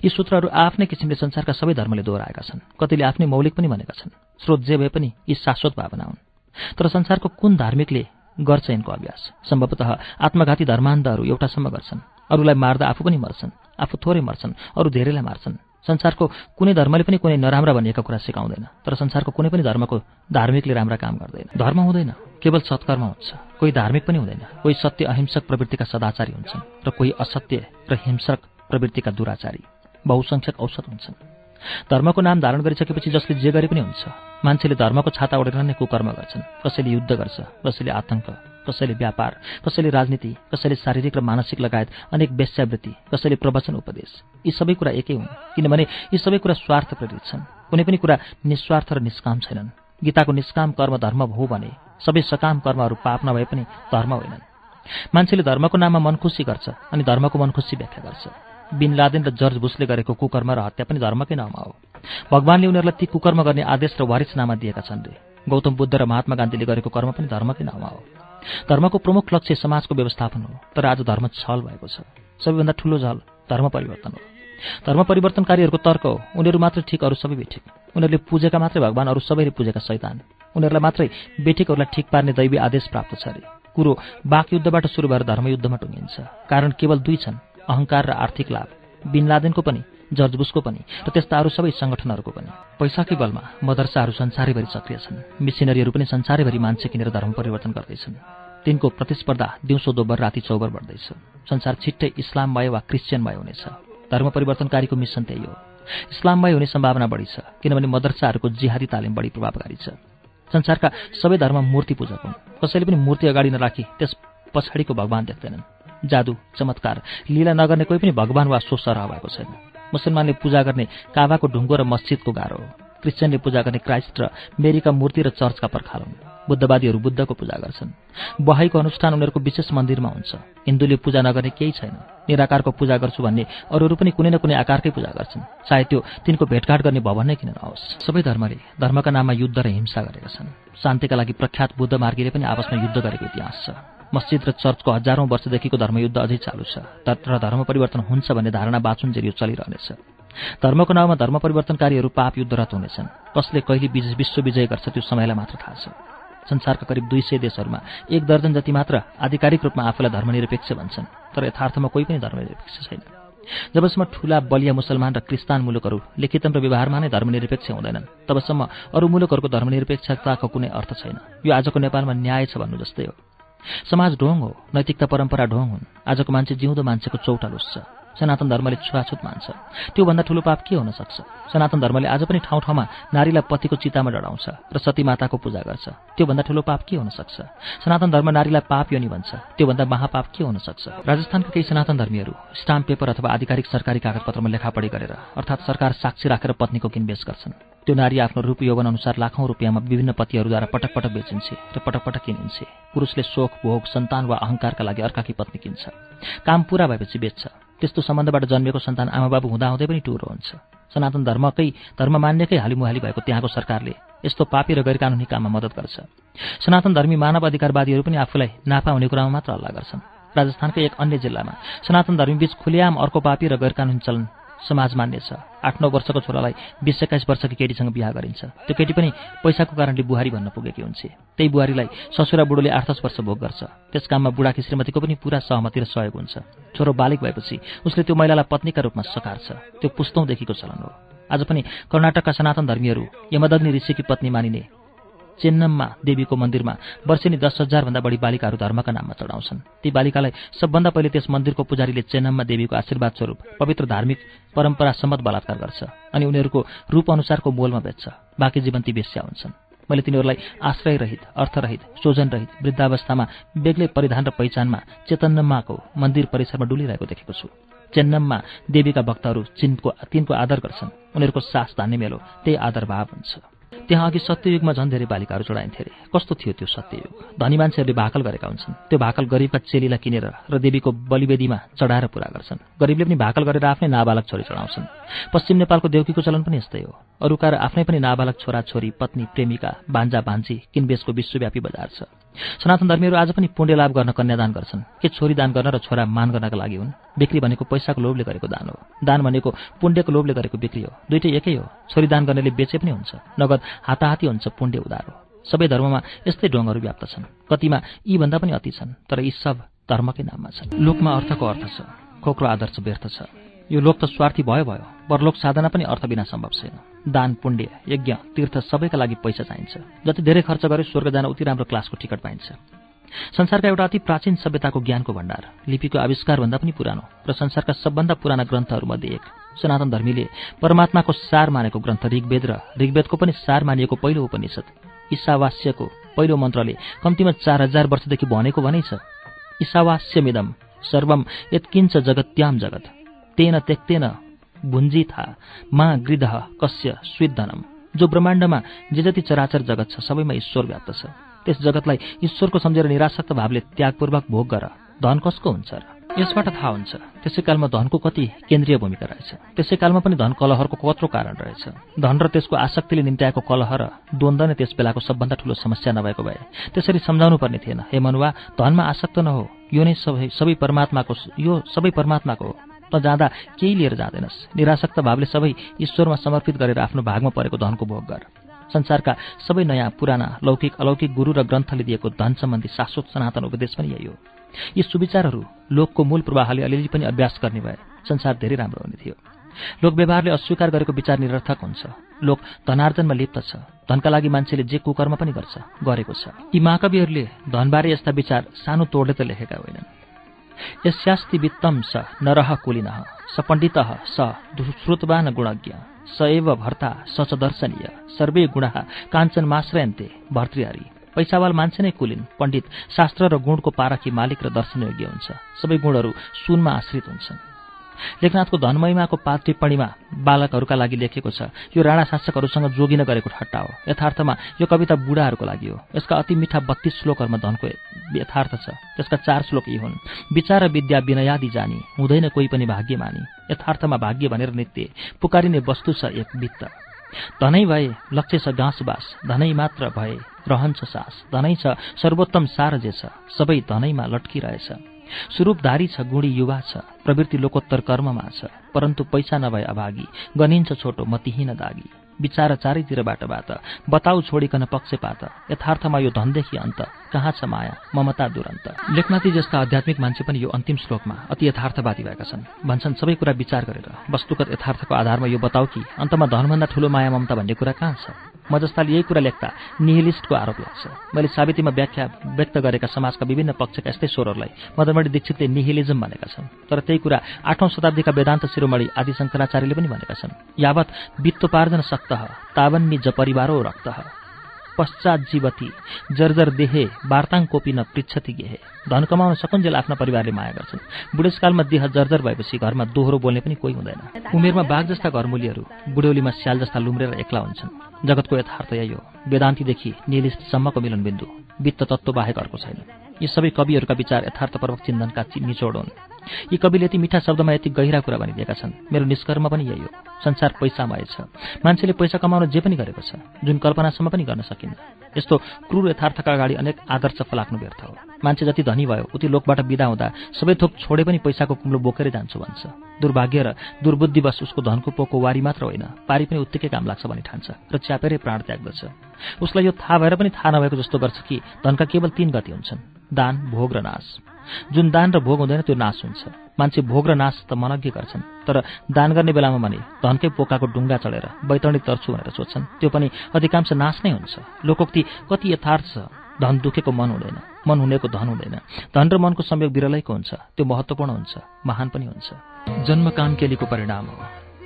यी सूत्रहरू आफ्नै किसिमले संसारका सबै धर्मले दोहोऱ्याएका छन्। कतिले आफ्नै मौलिक पनि भनेका छन्। स्रोत जे भए पनि यी शाश्वत भावना हुन्। तर संसारको कुन धार्मिकले गर्छ यिनको अभ्यास? सम्भवतः आत्मघाती धर्मान्धहरू एउटासम्म गर्छन्। अरूलाई मार्दा आफू पनि मर्छन्। आफू थोरै मर्छन्। अरू धेरैलाई मार्छन्। संसारको कुनै धर्मले पनि कुनै नराम्रा भनिएका कुरा सिकाउँदैन। तर संसारको कुनै पनि धर्मको धार्मिकले राम्रा काम गर्दैन। धर्म हुँदैन। केवल सत्कर्म हुन्छ। कोही धार्मिक पनि हुँदैन। कोही सत्य अहिंसक प्रवृत्तिका सदाचारी हुन्छन्। र कोही असत्य र हिंसक प्रवृत्तिका दुराचारी बहुसङ्ख्यक औसत हुन्छन्। धर्मको नाम धारण गरिसकेपछि जसले जे गरे पनि हुन्छ। मान्छेले धर्मको छाता ओढेर नै कुकर्म गर्छन्। कसैले युद्ध गर्छ कसैले आतंक कसैले व्यापार कसैले राजनीति कसैले शारीरिक र मानसिक लगायत अनेक वेश्यावृत्ति कसैले प्रवचन उपदेश। यी सबै कुरा एकै हुन् किनभने यी सबै कुरा स्वार्थ प्रेरित छन्। कुनै पनि कुरा निस्वार्थ र निष्काम छैनन्। गीताको निष्काम कर्म धर्म हो भने सबै सकाम कर्महरू पाप नभए पनि धर्म होइनन्। मान्छेले धर्मको नाममा मनखुसी गर्छ अनि धर्मको मनखुसी व्याख्या गर्छ। बिन लादेन र जर्ज बुसले गरेको कुकर्म र हत्या पनि धर्मकै नाममा हो। भगवान्ले उनीहरूलाई ती कुकर्म गर्ने आदेश र वारिसनामा दिएका छन् रे। गौतम बुद्ध र महात्मा गान्धीले गरेको कर्म पनि धर्मकै नाममा हो। धर्मको प्रमुख लक्ष्य समाजको व्यवस्थापन हो तर आज धर्म छल भएको छ। सबैभन्दा ठूलो झल धर्म परिवर्तन हो। धर्म परिवर्तनकारीहरूको तर्क हो। उनीहरू मात्रै ठिक अरू सबै बेठिक। उनीहरूले पुजेका मात्रै भगवान् अरू सबैले पुजेका शैतान। उनीहरूलाई मात्रै बेठिकहरूलाई ठिक पार्ने दैवी आदेश प्राप्त छ अरे कुरो युद्धबाट सुरु भएर धर्मयुद्धमा टुङ्गिन्छ। कारण केवल दुई छन्। अहङ्कार र आर्थिक लाभ बिनलादेनको पनि जर्ज बुसको पनि र त्यस्ता अरू सबै सङ्गठनहरूको पनि। पैसाकै बलमा मदरसाहरू संसारैभरि सक्रिय छन्। मिसिनरीहरू पनि संसारैभरि मान्छे किनेर धर्म परिवर्तन गर्दैछन्। तिनको प्रतिस्पर्धा दिउँसो दोब्बर राति चौबर बढ्दैछ। संसार छिट्टै इस्लाममय वा क्रिस्चियनमय हुनेछ। धर्म परिवर्तनकारीको मिसन त्यही हो। इस्लाममय हुने सम्भावना बढी छ किनभने मदरसाहरूको जिहादी तालिम बढी प्रभावकारी छ। संसारका सबै धर्म मूर्ति पूजक हुन्। कसैले पनि मूर्ति अगाडि नराखी त्यस पछाडिको भगवान् देख्दैनन्। जादु चमत्कार। लीला नगर्ने कोही पनि भगवान् वा सो सरह भएको छैन। मुसलमानले पूजा गर्ने काबाको ढुङ्गो र मस्जिदको गाह्रो हो। क्रिस्चियनले पूजा गर्ने क्राइस्ट र मेरीका मूर्ति र चर्चका पर्खाल हुन्। बुद्धवादीहरू बुद्धको पूजा गर्छन्। बहाईको अनुष्ठान उनीहरूको विशेष मन्दिरमा हुन्छ। हिन्दूले पूजा नगर्ने केही छैन। निराकारको पूजा गर्छु भन्ने अरूहरू पनि कुनै न कुनै आकारकै पूजा गर्छन्। सायद त्यो तिनको भेटघाट गर्ने भवन नै किन नहोस्। सबै धर्मले धर्मका नाममा युद्ध र हिंसा गरेका छन्। शान्तिका लागि प्रख्यात बुद्ध मार्गीले पनि आपसमा युद्ध गरेको इतिहास छ। मस्जिद र चर्चको हजारौं वर्षदेखिको धर्मयुद्ध अझै चालु छ। तर धर्म परिवर्तन हुन्छ भन्ने धारणा बाँचुन्जेल यो चलिरहनेछ। धर्मको नाउँमा धर्म परिवर्तनकारीहरू पाप युद्धरत हुनेछन्। कसले कहिले विश्व विजय गर्छ त्यो समयलाई मात्र थाहा छ। संसारका करिब दुई सय देशहरूमा एक दर्जन जति मात्र आधिकारिक रूपमा आफूलाई धर्मनिरपेक्ष भन्छन् तर यथार्थमा कोही पनि धर्मनिरपेक्ष छैन। जबसम्म ठूला बलिया मुसलमान र क्रिस्तान मुलुकहरू लिखितम र व्यवहारमा नै धर्मनिरपेक्ष हुँदैनन् तबसम्म अरू मुलुकहरूको धर्मनिरपेक्षताको कुनै अर्थ छैन। यो आजको नेपालमा न्याय छ भन्नु जस्तै हो। समाज ढोङ हो नैतिकता परम्परा ढोङ हुन् आजको मान्छे जिउँदो मान्छेको चौटा लुस्छ सनातन धर्मले छुवाछुत मान्छ। त्योभन्दा ठुलो पाप के हुन सक्छ सनातन धर्मले आज पनि ठाउँ ठाउँमा नारीलाई पतिको चितामा डढाउँछ र सती माताको पूजा गर्छ। त्योभन्दा ठुलो पाप के हुन सक्छ सनातन धर्म नारीलाई पाप योनि भन्छ। त्योभन्दा महापाप के हुन सक्छ राजस्थानका केही सनातन धर्मीहरू स्टाम्प पेपर अथवा आधिकारिक सरकारी कागजपत्रमा लेखापढी गरेर अर्थात् सरकार साक्षी राखेर पत्नीको किनबेच गर्छन्। त्यो नारी आफ्नो रूप यौवन अनुसार लाखौं रुपियाँमा विभिन्न पतिहरूद्वारा पटक पटक बेचिन्छे र पटक पटक किनिन्छे। पुरुषले शोक भोग सन्तान वा अहङ्कारका लागि अर्काकी पत्नी किन्छ। काम पूरा भएपछि बेच्छ। त्यस्तो सम्बन्धबाट जन्मेको सन्तान आमाबाबु हुँदाहुँदै पनि टुरो हुन्छ। सनातन धर्मकै धर्म मान्यकै हालिमुहाली भएको त्यहाँको सरकारले यस्तो पापी र गैरकानुनी काममा मद्दत गर्छ। सनातन धर्मी मानव अधिकारवादीहरू पनि आफूलाई नाफा हुने कुरामा मात्र हल्ला गर्छन्। राजस्थानकै एक अन्य जिल्लामा सनातन धर्मी बीच खुलियाम अर्को पापी र गैरकानुनी चलन समाज मान्य छ आठ नौ वर्षको छोरालाई बिस एक्काइस वर्षकी केटीसँग बिहा गरिन्छ। त्यो केटी पनि पैसाको कारणले बुहारी भन्न पुगेकी हुन्छ। त्यही बुहारीलाई ससुरा बुढोले आठ दस वर्ष भोग गर्छ। त्यस काममा बुढाकी श्रीमतीको पनि पुरा सहमति र सहयोग हुन्छ। छोरो बालिक भएपछि उसले त्यो महिलालाई पत्नीका रूपमा सकार्छ। त्यो पुस्तौँदेखिको चलन हो। आज पनि कर्नाटकका सनातन धर्मीहरू यमदग्नि ऋषिकी पत्नी मानिने चेन्नममा देवीको मन्दिरमा वर्षेनी दस हजारभन्दा बढी बालिकाहरू धर्मका नाममा चढाउँछन्। ती बालिकालाई सबभन्दा पहिले त्यस मन्दिरको पुजारीले चेन्नममा देवीको आशीर्वाद स्वरूप पवित्र धार्मिक परम्परा सम्मत बलात्कार गर्छ अनि उनीहरूको रूप अनुसारको मोलमा बेच्छ। बाँकी जीवन ती बेस्या हुन्छन्। मैले तिनीहरूलाई आश्रयरहित अर्थरहित स्वजनरहित वृद्धावस्थामा बेग्लै परिधान र पहिचानमा चेतन्नम्माको मन्दिर परिसरमा डुलिरहेको देखेको छु। चेन्नममा देवीका भक्तहरू चिनको तिनको आदर गर्छन्। उनीहरूको सास धान्ने मेलो त्यही आदर भाव हुन्छ। त्यहाँ अघि सत्ययुगमा झन् धेरै बालिकाहरू चढाइन्थे अरे कस्तो थियो त्यो सत्ययुग? धनी मान्छेहरूले भाकल गरेका हुन्छन्। त्यो भाकल गरिबका चेलीलाई किनेर र देवीको बलिवेदीमा चढाएर पुरा गर्छन्। गरिबले पनि भाकल गरेर आफ्नै नाबालक छोरी चढाउँछन्। पश्चिम नेपालको देउकीको चलन पनि यस्तै हो। अरूका आफ्नै पनि नाबालक छोरा छोरी पत्नी प्रेमिका बान्जा भान्जी किनबेचको विश्वव्यापी बजार छ। सनातन धर्मीहरू आज पनि पुण्य लाभ गर्न कन्यादान गर्छन्। के छोरी दान गर्न र छोरा मान गर्नका लागि हुन्? बिक्री भनेको पैसाको लोभले गरेको दान हो। दान भनेको पुण्यको लोभले गरेको बिक्री हो। दुइटै एकै हो। छोरी दान गर्नेले बेचे पनि हुन्छ। नगद हाताहाती हुन्छ पुण्य उदार हो। सबै धर्ममा यस्तै ढोङहरू व्याप्त छन्। कतिमा यीभन्दा पनि अति छन् तर यी सब धर्मकै नाममा छन्। लोकमा अर्थको अर्थ छ। खोक्रो आदर्श व्यर्थ छ। यो लोक त स्वार्थी भयो भयो। परलोक साधना पनि अर्थ बिना सम्भव छैन। दान पुण्य यज्ञ तीर्थ सबैका लागि पैसा चाहिन्छ। जति धेरै खर्च गरे स्वर्ग जान उति राम्रो क्लासको टिकट पाइन्छ। संसारका एउटा अति प्राचीन सभ्यताको ज्ञानको भण्डार लिपिको आविष्कारभन्दा पनि पुरानो र संसारका सबभन्दा पुराना ग्रन्थहरूमध्ये एक। सनातन धर्मीले परमात्माको सार मानेको ग्रन्थ ऋग्वेद र ऋग्वेदको पनि सार मानिएको पहिलो उपनिषद। ईशावास्यको पहिलो मन्त्रले कम्तीमा चार हजार वर्षदेखि भनेको भनै छ ईशावास्यमिदम सर्वम यत्किञ्च जगत्याम जगत। तेन त्यक्तेन भुन्जिथा मा गृध कस्य स्विधनम जो ब्रह्माण्डमा जे जति चराचर जगत छ सबैमा ईश्वर व्याप्त छ। त्यस जगतलाई ईश्वरको सम्झेर निराशक्त भावले त्यागपूर्वक भोग गर। धन कसको हुन्छ र? यसबाट थाहा हुन्छ त्यसै कालमा धनको कति केन्द्रीय भूमिका रहेछ। त्यसै कालमा पनि धन कलहरको कत्रो कारण रहेछ। धन र त्यसको आसक्तिले निम्त्याएको कलह र द्वन्द्व नै त्यस बेलाको सबभन्दा ठूलो समस्या नभएको भए त्यसरी सम्झाउनु पर्ने थिएन। हे मनुवा धनमा आसक्त नहो। यो नै सबै सबै परमात्माको यो सबै परमात्माको हो। त जाँदा केही लिएर जाँदैनस्। निरासक्त भावले सबै ईश्वरमा समर्पित गरेर आफ्नो भागमा परेको धनको भोग गर। संसारका सबै नयाँ पुराना लौकिक अलौकिक गुरु र ग्रन्थले दिएको धन सम्बन्धी शाश्वत सनातन उपदेश पनि यही हो। यी सुविचारहरू लोकको मूल प्रवाहले अलिअलि पनि अभ्यास गर्ने भए संसार धेरै राम्रो हुने थियो। लोक व्यवहारले अस्वीकार गरेको विचार निरर्थक हुन्छ। लोक धनार्जनमा लिप्त छ। धनका लागि मान्छेले जे कुकर्म पनि गर्छ गरेको छ। यी महाकविहरूले धनबारे यस्ता विचार सानो तोडले त लेखेका होइनन्। यस्यास्ति वित्तम स नरह कुलिनः स पण्डित स श्रुतवान गुणज्ञ स एव भर्ता स च दर्शनीय। सर्वे गुणा काञ्चनमाश्रयन्ते भर्तृहरी। पैसावाल मान्छे नै कुलिन पण्डित शास्त्र र गुणको पारखी मालिक र दर्शनयोग्य हुन्छ सबै गुणहरू सुनमा आश्रित हुन्छन्। लेखनाथको धनमहिमाको पात टिप्पणीमा बालकहरूका लागि लेखेको छ यो राणा शासकहरूसँग जोगिन गरेको ठट्टा हो। यथार्थमा यो कविता बुढाहरूको लागि हो। यसका अति मिठा बत्तीस श्लोकहरूमा धनको यथार्थ छ। त्यसका चार श्लोक यी हुन्। विचार विद्या विनयादि जानी हुँदैन कोही पनि भाग्य मानी। यथार्थमा भाग्य भनेर नित्य पुकारिने वस्तु छ एक वित्त धनै भए लक्ष्य छ घाँसबास धनै मात्र भए रहन्छ सास। धनै छ सर्वोत्तम सार जे छ सबै धनैमा लट्किरहेछ। स्वरूपधारी छ गुणी युवा छ प्रवृत्ति लोकोत्तर कर्ममा छ परन्तु पैसा नभए अभागी गनिन्छ छोटो मतिहीन दागी। विचार चारैतिरबाट बात बताउ छोडिकन पक्षपात यथार्थमा यो धनदेखि अन्त कहाँ छ माया ममता दुरन्त। लेखनाथी जस्ता आध्यात्मिक मान्छे पनि यो अन्तिम श्लोकमा अति यथार्थवादी भएका छन्। भन्छन् सबै कुरा विचार गरेर वस्तुगत यथार्थको आधारमा यो बताउ कि अन्तमा धनभन्दा ठूलो माया ममता भन्ने कुरा कहाँ छ? म जस्ताले यही कुरा लेख्दा निहिलिस्टको आरोप लाग्छ। मैले साबितीमा व्याख्या व्यक्त गरेका समाजका विभिन्न पक्षका यस्तै स्वरहरूलाई मदनमणि दीक्षितले निहिलिजम भनेका छन्। तर त्यही कुरा आठौं शताब्दीका वेदान्त शिरोमणि आदि शङ्कराचार्यले पनि भनेका छन्। यावत वित्तोपार्जन सक्त तावन्नी ज परिवारो रक्त। पश्चात जीवती जर्जर देहे वार्ताङ कोपी न पृच्छति गेहे। धन कमाउन सकुन्जेल आफ्ना परिवारले माया गर्छन्। बुढेसकालमा देह जर्जर भएपछि घरमा दोहोरो बोल्ने पनि कोही हुँदैन। उमेरमा बाघ जस्ता घरमूलीहरू बुढ्यौलीमा स्याल जस्ता लुम्रेर एक्ला हुन्छन्। जगतको यथार्थ यही हो। वेदान्तीदेखि निलिस्टसम्मको मिलनबिन्दु। वित्त तत्त्व बाहेक अर्को छैन। यी सबै कविहरूका विचार यथार्थपूर्वक चिन्तनका निचोड हुन्। यी कविले यति मिठा शब्दमा यति गहिरा कुरा भनिदिएका छन्। मेरो निष्कर्म पनि यही हो। संसार पैसामय छ। मान्छेले पैसा कमाउन जे पनि गरेको छ जुन कल्पनासम्म पनि गर्न सकिन्न। यस्तो क्रूर यथार्थका अगाडि अनेक आदर्श फलाक्नु व्यर्थ हो। मान्छे जति धनी भयो उति लोकबाट विदा हुँदा सबै थोक छोडे पनि पैसाको कुम्लो बोकेरै जान्छु भन्छ। दुर्भाग्य र दुर्बुद्धिवश उसको धनको पोको वारी मात्र होइन पारी पनि उत्तिकै काम लाग्छ भनी ठान्छ र च्यापेरै प्राण त्याग्दछ उसलाई यो थाहा भएर पनि थाहा नभएको जस्तो गर्छ कि धनका केवल तीन गति हुन्छन् दान भोग र नाश। जुन दान र भोग हुँदैन त्यो नाश हुन्छ। मान्छे भोग र नाश त मनज्ञ गर्छन् तर दान गर्ने बेलामा भने धनकै पोकाको डुङ्गा चढेर बैतरणी तर्छु भनेर सोध्छन्। त्यो पनि अधिकांश नाश नै हुन्छ। लोकोक्ति कति यथार्थ छ। धन दुखेको मन हुँदैन मन हुनेको धन हुँदैन। धन र मनको संयोग विरलैको हुन्छ त्यो महत्वपूर्ण हुन्छ महान पनि हुन्छ। जन्म कामकेलीको परिणाम हो।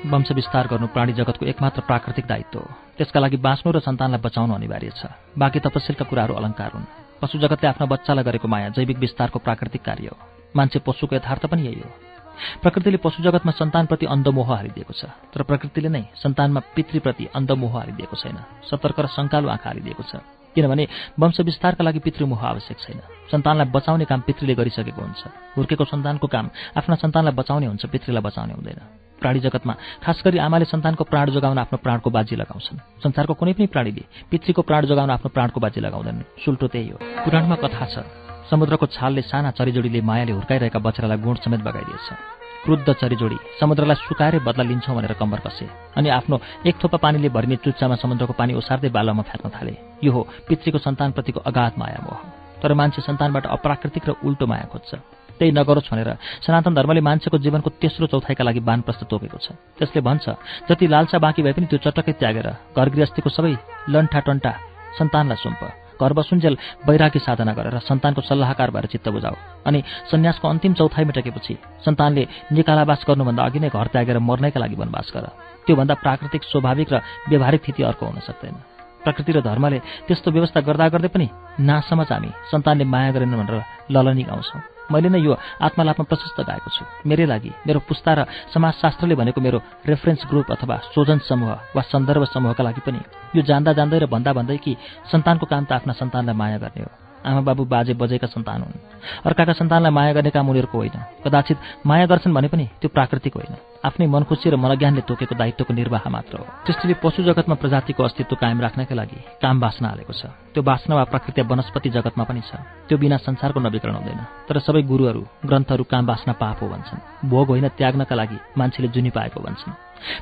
वंश विस्तार गर्नु प्राणी जगतको एकमात्र प्राकृतिक दायित्व हो। त्यसका लागि बाँच्नु र सन्तानलाई बचाउनु अनिवार्य छ। बाँकी तपस्यका कुराहरू अलङ्कार हुन्। पशु जगतले आफ्ना बच्चालाई गरेको माया जैविक विस्तारको प्राकृतिक कार्य हो। मान्छे पशुको यथार्थ पनि यही हो। प्रकृतिले पशु जगतमा सन्तानप्रति अन्धमोह हालिदिएको छ तर प्रकृतिले नै सन्तानमा पितृप्रति अन्धमोह हालिदिएको छैन। सतर्क र शङ्कालु आँखा हालिदिएको छ। किनभने वंश विस्तारका लागि पितृमोह आवश्यक छैन। सन्तानलाई बचाउने काम पितृले गरिसकेको हुन्छ। हुर्केको सन्तानको काम आफ्ना सन्तानलाई बचाउने हुन्छ पितृलाई बचाउने हुँदैन। प्राणी जगतमा खास गरी आमाले सन्तानको प्राण जोगाउन आफ्नो प्राणको बाजी लगाउँछन्। संसारको कुनै पनि प्राणीले पितृको प्राण जोगाउन आफ्नो प्राणको बाजी लगाउँदैन। सुल्टो त्यही हो। पुराणमा कथा छ समुद्रको छालले साना चरीजोडीले मायाले हुर्काइरहेका बच्चालाई गुण समेत बगाइदिएछ। क्रुद्ध चरीजोडी समुद्रलाई सुकाएर बदला लिन्छौँ भनेर कम्बर कसे। अनि आफ्नो एक थोपा पानीले भरिने चुच्चामा समुद्रको पानी ओसार्दै बालामा फ्याँक्न थाले। यो हो पितृको सन्तानप्रतिको अगाध माया मोह। तर मान्छे सन्तानबाट अप्राकृतिक र उल्टो माया खोज्छ। त्यही नगरोस् भनेर सनातन धर्मले मान्छेको जीवनको तेस्रो चौथाइका लागि बानप्रस्थ तोकेको छ। त्यसले भन्छ जति लालसा बाँकी भए पनि त्यो चटक्कै त्यागेर घर गृहस्थीको सबै लन्ठा टन्टा सन्तानलाई सुम्प। घर बसुन्जेल साधना गरेर सन्तानको सल्लाहकार भएर चित्त बुझाऊ अनि सन्यासको अन्तिम चौथाइ मेटेपछि सन्तानले निकालावास गर्नुभन्दा अघि नै घर त्यागेर मर्नैका लागि वनवास गर। त्योभन्दा प्राकृतिक स्वाभाविक र व्यावहारिक स्थिति अर्को हुन सक्दैन। प्रकृति र धर्मले त्यस्तो व्यवस्था गर्दा गर्दै पनि नासम्म हामी सन्तानले माया गरेन भनेर ललनी गाउँछौँ। मैले नै यो आत्मलापमा प्रशस्त गाएको छु। मेरै लागि मेरो पुस्ता र समाजशास्त्रले भनेको मेरो रेफरेन्स ग्रुप अथवा सोजन समूह वा सन्दर्भ समूहका लागि पनि यो जान्दा जान्दै र भन्दा भन्दै कि सन्तानको काम त आफ्ना सन्तानलाई माया गर्ने हो। आमा बाबु बाजे बजेका सन्तान हुन्। अर्काका सन्तानलाई माया गर्ने काम उनीहरूको होइन। कदाचित माया गर्छन् भने पनि त्यो प्राकृतिक होइन। आफ्नै मनखुसी र मनज्ञानले तोकेको दायित्वको निर्वाह मात्र हो। सृष्टिले पशु जगतमा प्रजातिको अस्तित्व कायम राख्नका लागि काम बाँच्न हालेको छ। त्यो बाँच्न वा प्रकृति वनस्पति जगतमा पनि छ। त्यो बिना संसारको नवीकरण हुँदैन। तर सबै गुरुहरू ग्रन्थहरू काम बाँच्न पाप हो भन्छन्। भोग होइन त्याग्नका लागि मान्छेले जुनी पाएको भन्छन्।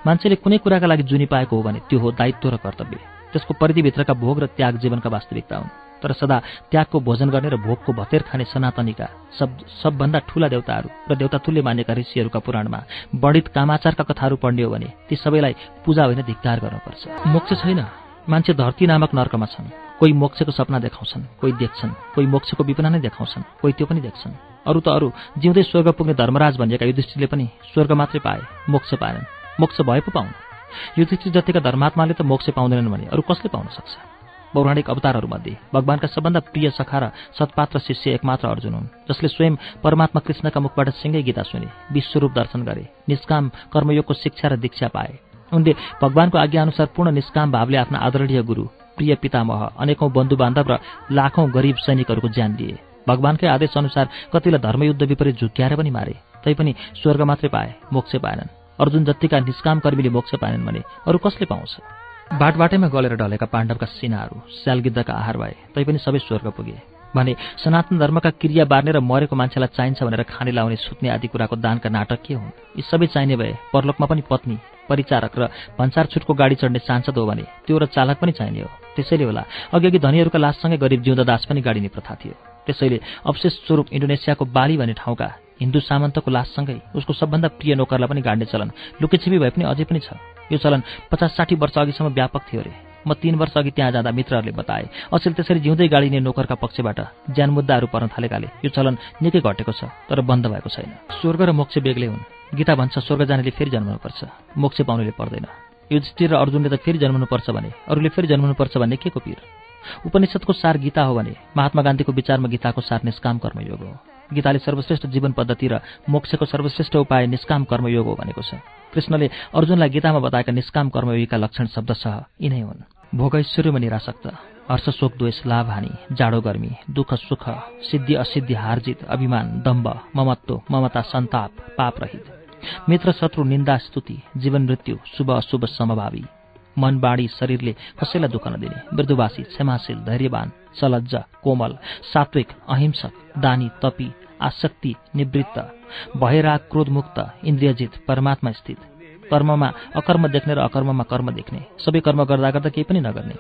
मान्छेले कुनै कुराका लागि जुनी पाएको हो भने त्यो हो दायित्व र कर्तव्य। त्यसको परिधिभित्रका भोग र त्याग जीवनका वास्तविकता हुन्। तर सदा त्यागको भोजन गर्ने र भोगको भतेर खाने सनातनीका सब सबभन्दा ठूला देवताहरू र देवता तुल्य मानेका ऋषिहरूका पुराणमा बढित कामाचारका कथाहरू पढ्ने हो भने ती सबैलाई पूजा होइन धिक्कार गर्नुपर्छ। मोक्ष छैन। मान्छे धरती नामक नर्कमा छन्। कोही मोक्षको सपना देखाउँछन् कोही देख्छन् कोही मोक्षको विपना नै देखाउँछन् कोही त्यो पनि देख्छन्। अरू त अरू जिउँदै स्वर्ग पुग्ने धर्मराज भनिएका युधिष्ठिरले पनि स्वर्ग मात्रै पाए मोक्ष पाएनन्। मोक्ष भए पो पाउनु। युधिष्ठिर जतिका धर्मात्माले त मोक्ष पाउँदैनन् भने अरू कसले पाउन सक्छ? पौराणिक अवतारहरूमध्ये भगवानका सबभन्दा प्रिय सखा र सत्पात्र शिष्य एकमात्र अर्जुन हुन् जसले स्वयं परमात्मा कृष्णका मुखबाट सिँगै गीता सुने विश्वरूप दर्शन गरे निष्काम कर्मयोगको शिक्षा र दीक्षा पाए। उनले भगवानको आज्ञाअनुसार पूर्ण निष्काम भावले आफ्ना आदरणीय गुरु प्रिय पितामह अनेकौं बन्धु बान्धव र लाखौं गरिब सैनिकहरूको ज्यान लिए भगवानकै आदेश अनुसार कतिलाई धर्मयुद्ध विपरीत झुक्क्याएर पनि मारे तैपनि स्वर्ग मात्रै पाए मोक्ष पाएनन्। अर्जुन जत्तिका निष्काम कर्मीले मोक्ष पाएनन् भने अरू कसले पाउँछ? बाटबाटैमा गलेर ढलेका पाण्डवका सिनाहरू स्यालगिद्धका आहार भए तैपनि सबै स्वर्ग पुगे। भने सनातन धर्मका क्रिया बार्ने र मरेको मान्छेलाई चाहिन्छ भनेर खाने लाउने सुत्ने आदि कुराको दानका नाटक के हुन्? यी सबै चाहिने भए परलोकमा पनि पत्नी परिचारक र भन्सार छुटको गाडी चढ्ने सांसद हो भने त्यो र चालक पनि चाहिने हो। त्यसैले होला अघि अघि धनीहरूका लाससँगै गरिब जिउँदा दास पनि गाडिने प्रथा थियो। त्यसैले अवशेष स्वरूप इन्डोनेसियाको बाली भन्ने ठाउँका हिन्दू सामन्तको लाससँगै उसको सबभन्दा प्रिय नोकरलाई पनि गाड्ने चलन। लुकेछिपी भए पनि अझै पनि छ। यो चलन पचास साठी वर्ष अघिसम्म व्यापक थियो अरे म तीन वर्ष अघि त्यहाँ जाँदा मित्रहरूले बताए अचेल त्यसरी जिउँदै गाडिने नोकरका पक्षबाट ज्यान मुद्दाहरू पर्न थालेकाले। यो चलन निकै घटेको छ तर बन्द भएको छैन। स्वर्ग र मोक्ष बेग्लै हुन्। गीता भन्छ स्वर्ग जानेले फेरि जन्मनुपर्छ मोक्ष पाउनेले पर्दैन। युधिष्ठिर र अर्जुनले त फेरि जन्मनुपर्छ भने अरूले फेरि जन्मनुपर्छ भन्ने के को पिर? उपनिषदको सार गीता हो भने महात्मा गान्धीको विचारमा गीताको सार निष्काम कर्मयोग हो। गीताले सर्वश्रेष्ठ जीवन पद्धति र मोक्षको सर्वश्रेष्ठ उपाय निष्काम कर्मयोग हो भनेको छ। कृष्णले अर्जुनलाई गीतामा बताएका निष्काम कर्मयोगीका लक्षण शब्दसह यिनै हुन्। भोग ऐश्वर्यमा हर्ष शोक द्वेष लाभ हानि जाडो गर्मी दुःख सुख सिद्धि असिद्धि हारजित अभिमान दम्ब ममत्व ममता सन्ताप पाप रहित। मित्र शत्रु निन्दा स्तुति जीवन मृत्यु शुभ अशुभ समभावी। मन बाणी शरीरले कसैलाई दुःख नदिने मृदुवासी क्षमाशील धैर्यवान सलज्ज कोमल सात्विक अहिंसक दानी तपी आसक्ति निवृत्त भयराग क्रोधमुक्त इन्द्रियजित परमात्मा स्थित। कर्ममा अकर्म देख्ने र अकर्ममा कर्म देख्ने। सबै कर्म गर्दा गर्दा केही पनि नगर्ने।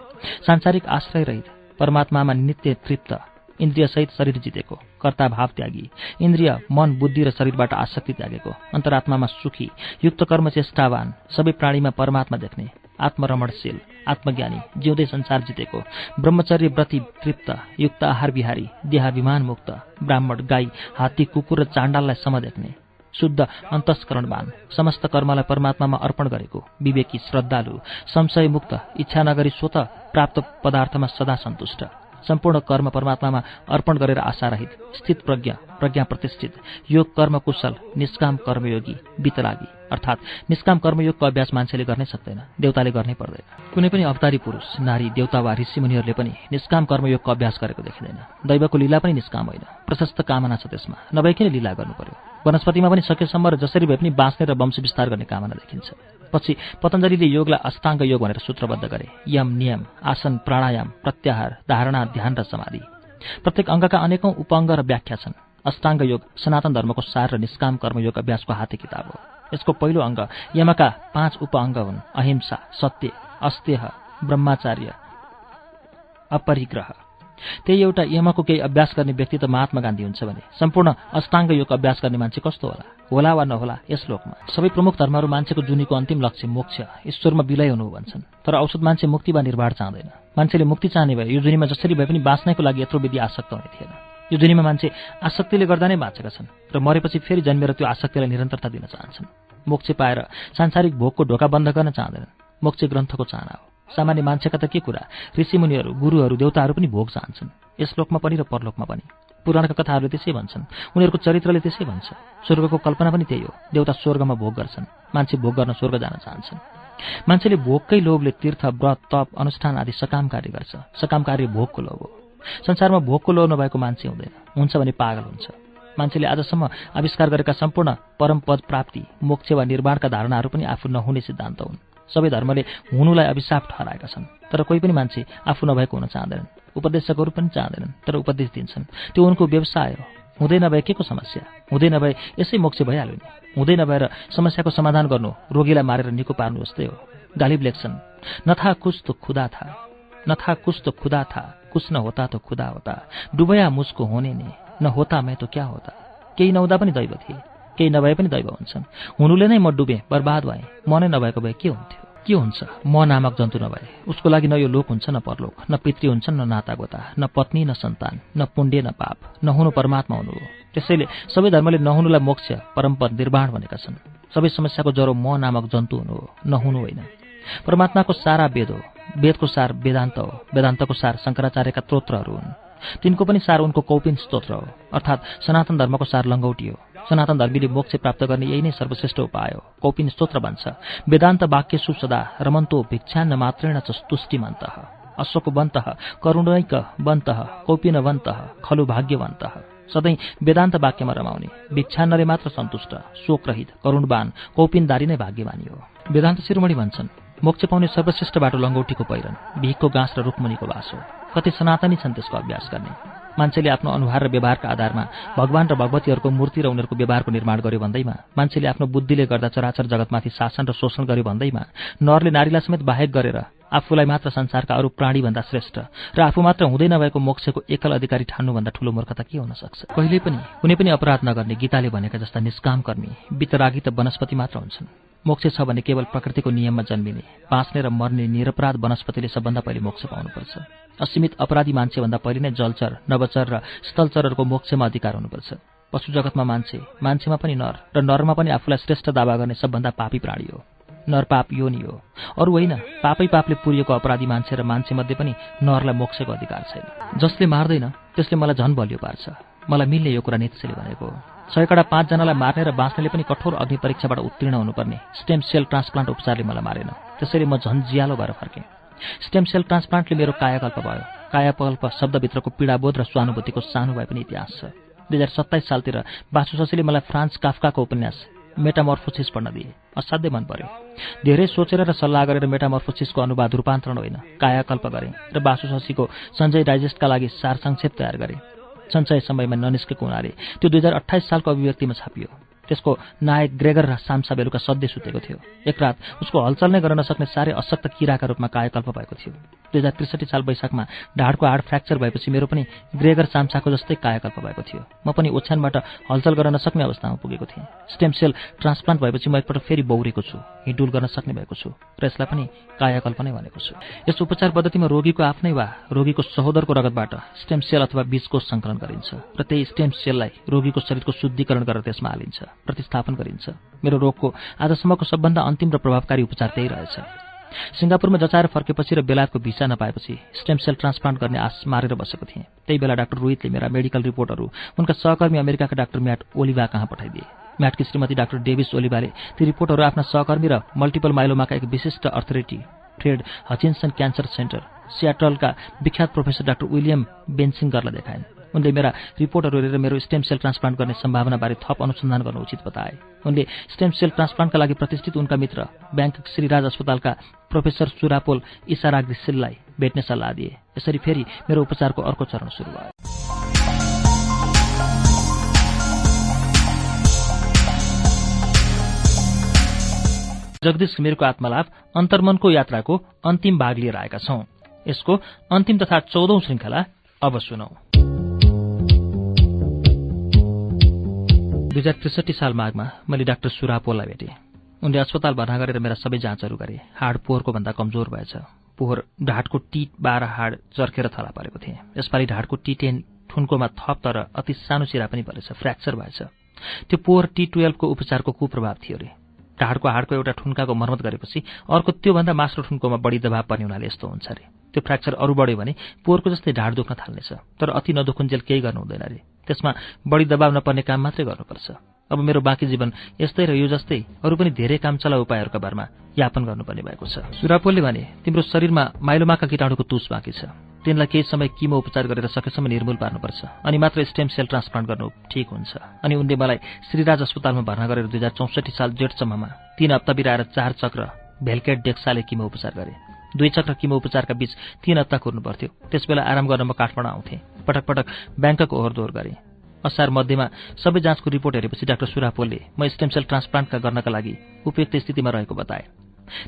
सांसारिक आश्रय रहित परमात्मामा नित्य तृप्त इन्द्रियसहित शरीर जितेको। कर्ता भाव त्यागी इन्द्रिय मन बुद्धि र शरीरबाट आसक्ति त्यागेको। अन्तरात्मामा सुखी युक्त कर्म चेष्टावान सबै प्राणीमा परमात्मा देख्ने। आत्मरमणशील आत्मज्ञानी जिउँदै संसार जितेको ब्रह्मचर्य व्रति तृप्त युक्त आहार देहाभिमान मुक्त ब्राह्मण गाई हात्ती कुकुर र चाण्डाललाई सम देख्ने शुद्ध अन्तस्करणवान समस्त कर्मलाई परमात्मामा अर्पण गरेको विवेकी श्रद्धालु संशयमुक्त इच्छा नगरी स्वत प्राप्त पदार्थमा सदा सन्तुष्ट सम्पूर्ण कर्म परमात्मामा अर्पण गरेर आशारहित स्थित प्रज्ञा प्रज्ञा प्रतिष्ठित योग कर्म कुशल निष्काम कर्मयोगी वितरागी। अर्थात् निष्काम कर्मयोगको अभ्यास मान्छेले गर्नै सक्दैन देउताले गर्नै पर्दैन। कुनै पनि अवतारी पुरुष नारी देउता वा ऋषिमुनिहरूले पनि निष्काम कर्मयोगको अभ्यास गरेको देखिँदैन। दैवको लीला पनि निष्काम होइन प्रशस्त कामना छ त्यसमा। नभइकन लीला गर्नु पर्यो वनस्पतिमा पनि सकेसम्म र जसरी भए पनि बाँच्ने र वंश विस्तार गर्ने कामना देखिन्छ। पछि पतञ्जलीले योगलाई अष्टाङ्ग योग भनेर सूत्रबद्ध गरे। यम नियम आसन प्राणायाम प्रत्याहार धारणा ध्यान र समाधि। प्रत्येक अङ्गका अनेकौं उपअङ्ग र व्याख्या छन्। अष्टाङ्ग योग सनातन धर्मको सार र निष्काम कर्मयोग अभ्यासको हाते किताब हो। यसको पहिलो अङ्ग यमका पाँच उपअङ्ग हुन्। अहिंसा सत्य अस्तेह ब्रह्मचार्य अपरिग्रह। त्यही एउटा यमको केही अभ्यास गर्ने व्यक्ति त महात्मा गान्धी हुन्छ भने सम्पूर्ण अष्टाङ्ग योग अभ्यास गर्ने मान्छे कस्तो होला? होला वा नहोला यस लोकमा? सबै प्रमुख धर्महरू मान्छेको जुनीको अन्तिम लक्ष्य मोक्ष ईश्वरमा विलय हुनु भन्छन्। तर औषध मान्छे मुक्ति वा निर्वाण चाहँदैन। मान्छेले मुक्ति चाहने भए यो जुनीमा जसरी भए पनि बाँच्नैको लागि यत्रो विधि आसक्त हुने थिएन। यो जुनीमा मान्छे आसक्तिले गर्दा नै बाँचेका छन् र मरेपछि फेरि जन्मेर त्यो आसक्तिलाई निरन्तरता दिन चाहन्छन्। मोक्ष पाएर सांसारिक भोगको ढोका बन्द गर्न चाहँदैनन्। मोक्ष ग्रन्थको चाहना हो। सामान्य मान्छेका त के कुरा? ऋषिमुनिहरू गुरुहरू देउताहरू पनि भोग चाहन्छन्। यस लोकमा पनि र परलोकमा पनि। पुराणका कथाहरूले त्यसै भन्छन्। उनीहरूको चरित्रले त्यसै भन्छ। स्वर्गको कल्पना पनि त्यही हो। देउता स्वर्गमा भोग गर्छन्। मान्छे भोग गर्न स्वर्ग जान चाहन्छन्। मान्छेले भोगकै लोभले तीर्थ व्रत तप अनुष्ठान आदि सकाम कार्य गर्छ। सकाम कार्य भोगको लोभ हो। संसारमा भोगको लोभ नभएको मान्छे हुँदैन। हुन्छ भने पागल हुन्छ। मान्छेले आजसम्म आविष्कार गरेका सम्पूर्ण परम पद प्राप्ति मोक्ष वा निर्माणका धारणाहरू पनि आफू नहुने सिद्धान्त हुन्। सबै धर्मले हुनुलाई अभिशाप ठहराएका छन् तर कोही पनि मान्छे आफू नभएको हुन चाहँदैनन्। उपदेशकहरू पनि चाहँदैनन् तर उपदेश दिन्छन्। त्यो उनको व्यवसाय हो। हुँदै नभए के को समस्या? हुँदै नभए यसै मोक्ष भइहाल्यो नि। हुँदै नभएर समस्याको समाधान गर्नु रोगीलाई मारेर निको पार्नु जस्तै हो। गालिब लेख्छन् नथा कुछ त खुदा था नथा कुछ त खुदा था कुछ न होता त खुदा होता। डुबया मुसको होने नि। न होता मै त क्या होता? केही नहुँदा पनि दैव थिए। केही नभए पनि दैव हुन्छन्। हुनुले नै म डुबेँ बर्बाद भएँ। म नै नभएको भए के हुन्थ्यो? के हुन्छ? म नामक जन्तु नभए। उसको लागि न यो लोक हुन्छ न परलोक न पितृ हुन्छन् न नातागोता न पत्नी न सन्तान न पुण्य न पाप नहुनु परमात्मा हुनु हो। त्यसैले सबै धर्मले नहुनुलाई मोक्ष परम्पर निर्माण भनेका छन्। सबै समस्याको जरो म नामक जन्तु हुनु हो नहुनु होइन। परमात्माको सारा वेद हो। वेदको सार वेदान्त हो। वेदान्तको सार शङ्कराचार्यका त्रोत्रहरू हुन्। तिनको पनि सार उनको कौपिन स्तोत्र हो। अर्थात् सनातन धर्मको सार लङ्गौटी हो। सनातन धर्मीले मोक्ष प्राप्त गर्ने यही नै सर्वश्रेष्ठ उपाय हो। कौपिन स्तोत्र भन्छ वेदान्त वाक्य सुसदा रमन्तो भिक्षान्न मात्रेण च तुष्टिमन्त अशोकवन्त करुणैक वन्त कौपिनवन्त खलु भाग्यवन्त। सधैँ वेदान्त वाक्यमा रमाउने भिक्षान्नले मात्र सन्तुष्ट शोकरहित करुणवान कौपिनदारी नै भाग्यमानी हो। वेदान्त शिरोमणि भन्छन् मोक्ष पाउने सर्वश्रेष्ठ बाटो लङ्गौटीको पहिरन भिखको गाँस र रुखमुनिको बास हो। कति सनातनी छन् त्यसको अभ्यास गर्ने। मान्छेले आफ्नो अनुहार र व्यवहारका आधारमा भगवान र भगवतीहरूको मूर्ति र उनीहरूको व्यवहारको निर्माण गर्यो भन्दैमा मान्छेले आफ्नो बुद्धिले गर्दा चराचर जगतमाथि शासन र शोषण गर्यो भन्दैमा नरले नारीलाई समेत बाहेक गरेर आफूलाई मात्र संसारका अरू प्राणीभन्दा श्रेष्ठ र आफू मात्र हुँदै नभएको मोक्षको एकल अधिकारी ठान्नुभन्दा ठूलो मूर्खता के हुन सक्छ? कहिले पनि कुनै पनि अपराध नगर्ने गीताले भनेका जस्ता निष्काम कर्मी वितरागी त वनस्पति मात्र हुन्छन्। मोक्ष छ भने केवल प्रकृतिको नियममा जन्मिने बाँच्ने र मर्ने निरपराध वनस्पतिले सबभन्दा पहिले मोक्ष पाउनुपर्छ। असीमित अपराधी मान्छेभन्दा पहिले नै जलचर नवचर र स्थलचरहरूको मोक्षमा अधिकार हुनुपर्छ। पशु जगतमा मान्छे मान्छेमा पनि नर र नरमा पनि आफूलाई श्रेष्ठ दावा गर्ने सबभन्दा पापी प्राणी हो। नर पाप यो नि हो। अरू होइन पापै पापले पुरिएको अपराधी मान्छे र मान्छेमध्ये पनि नरलाई मोक्षको अधिकार छैन। जसले मार्दैन त्यसले मलाई झन बलियो पार्छ। मलाई मिल्ने यो कुरा नेतसेले भनेको हो। सयकडा पाँचजनालाई मार्ने र बाँच्नेले पनि कठोर अग्नि परीक्षाबाट उत्तीर्ण हुनुपर्ने स्टेम सेल ट्रान्सप्लान्ट उपचारले मलाई मारेन। त्यसैले म झन् जियालो भएर फर्केँ। स्टेम सेल ट्रान्सप्लान्टले मेरो कायाकल्प भयो। कायाकल्प शब्दभित्रको पीडाबोध र स्वानुभूतिको सानो भए पनि इतिहास छ। दुई हजार सत्ताइस सालतिर बासु शशीले मलाई फ्रान्स काफकाको उपन्यास मेटामर्फोसिस पढ्न दिए। असाध्यै मन पर्यो। धेरै सोचेर र सल्लाह गरेर मेटामर्फोसिसको अनुवाद रूपान्तरण होइन। कायाकल्प गरेँ र बासु शशीको सञ्जय डाइजेस्टका लागि सार संक्षेप तयार गरेँ। सञ्चय समयमा ननिस्केको हुनाले त्यो दुई हजार अठाइस सालको अभिव्यक्तिमा छापियो। त्यसको नायक ग्रेगर र साम्सा बेलुका सध्य सुतेको थियो। एक रात उसको हलचल नै गर्न नसक्ने साह्रै अशक्त किराका रूपमा कायकल्प भएको थियो। दुई हजार त्रिसठी साल वैशाखमा ढाडको हाड फ्र्याक्चर भएपछि मेरो पनि ग्रेगर साम्साको जस्तै कायकल्प भएको थियो। म पनि ओछ्यानबाट हलचल गर्न नसक्ने अवस्थामा पुगेको थिएँ। स्टेम सेल ट्रान्सप्लान्ट भएपछि म एकपल्ट फेरि बौरेको छु हिँडुल गर्न सक्ने भएको छु र यसलाई पनि कायाकल्प नै भनेको छु। यस उपचार पद्धतिमा रोगीको आफ्नै वा रोगीको सहोदरको रगतबाट स्टेम सेल अथवा बीजकोष सङ्कलन गरिन्छ र त्यही स्टेम सेललाई रोगीको शरीरको शुद्धिकरण गरेर त्यसमा हालिन्छ। प्रतिस्थापन गरिन्छ। मेरो रोगको आजसम्मको सबभन्दा अन्तिम र प्रभावकारी उपचार त्यही रहेछ। सिङ्गापुरमा जचाएर फर्केपछि र बेलायतको भिसा नपाएपछि स्टेम सेल ट्रान्सप्लान्ट गर्ने आश मारेर बसेको थिएँ। त्यही बेला डाक्टर रोहितले मेरा मेडिकल रिपोर्टहरू उनका सहकर्मी अमेरिकाका डाक्टर म्याट ओलिभा कहाँ पठाइदिए? म्याटकी श्रीमती डाक्टर डेभिस ओलिभाले ती रिपोर्टहरू आफ्ना सहकर्मी र मल्टिपल माइलोमाका एक विशिष्ट authority Fred Hutchinson Cancer Centre सियाटलका विख्यात प्रोफेसर डाक्टर विलियम बेन्सिङ्गरलाई देखाइन्। उनले मेरा रिपोर्टहरू हेरेर मेरो स्टेम सेल ट्रान्सप्लान्ट गर्ने सम्भावनाबारे थप अनुसन्धान गर्नु उचित बताए। उनले स्टेम सेल ट्रान्सप्लान्टका लागि प्रतिष्ठित उनका मित्र ब्याङ्क श्रीराज अस्पतालका प्रोफेसर सुरापोल इसाराग्रिसिललाई भेट्ने सल्लाह दिए। यसरी फेरि मेरो उपचारको अर्को चरण सुरु भयो। जगदीश घिमिरको आत्मलाभ अन्तर्मनको यात्राको अन्तिम भाग लिएर आएका छौं। यसको अन्तिम तथा चौधौं श्रृङ्खला अब सुनौ। दुई हजार त्रिसठी साल माघमा मैले डाक्टर सुरापोलाई भेटेँ। उनले अस्पताल भर्ना गरेर मेरा सबै जाँचहरू गरे। हाड पोहोरको भन्दा कमजोर भएछ। पोहोर ढाडको टी बाह्र हाड चर्केर थला परेको थिएँ। यसपालि ढाडको टी टेन ठुन्कोमा थप तर अति सानो सिरा पनि परेछ फ्र्याक्चर भएछ। त्यो पोहोर टी टुवेल्भको उपचारको कुप्रभाव थियो अरे ढाडको हाडको एउटा ठुन्काको मर्मत गरेपछि अर्को त्योभन्दा मास्रो ठुन्कोमा बढी दबाव पर्ने हुनाले यस्तो हुन्छ अरे त्यो फ्र्याक्चर अरू बढ्यो भने पोहोरको जस्तै ढाड दुख्न थाल्नेछ तर अति नदुखुन्जेल केही गर्नु हुँदैन अरे त्यसमा बढी दबाव नपर्ने काम मात्रै गर्नुपर्छ। अब मेरो बाँकी जीवन यस्तै र यो जस्तै अरू पनि धेरै काम चला उपायहरूका बारेमा यापन गर्नुपर्ने भएको छ। सुरापोलले भने तिम्रो शरीरमा माइलोमाका किटाणुको तुस बाँकी छ। तिनलाई केही समय किमो उपचार गरेर सकेसम्म निर्मूल पार्नुपर्छ। अनि मात्र स्टेम सेल ट्रान्सप्लान्ट गर्नु ठिक हुन्छ। अनि उनले मलाई श्रीराज अस्पतालमा भर्ना गरेर दुई हजार चौसठी साल जेठसम्ममा तीन हप्ता बिराएर चार चक्र भेल्केट डेक्साले किमो उपचार गरे। दुई चक्र किमो उपचारका बीच तीन हप्ता कुर्नु पर्थ्यो त्यसबेला आराम गर्न म काठमाडौँ आउँथेँ। पटक पटक ब्याङ्कको ओहोर दोहोर गरेँ। असार मध्येमा सबै जाँचको रिपोर्ट हेरेपछि डाक्टर सुरापोलले म स्टेम सेल ट्रान्सप्लान्टका गर्नका लागि उपयुक्त स्थितिमा रहेको बताए।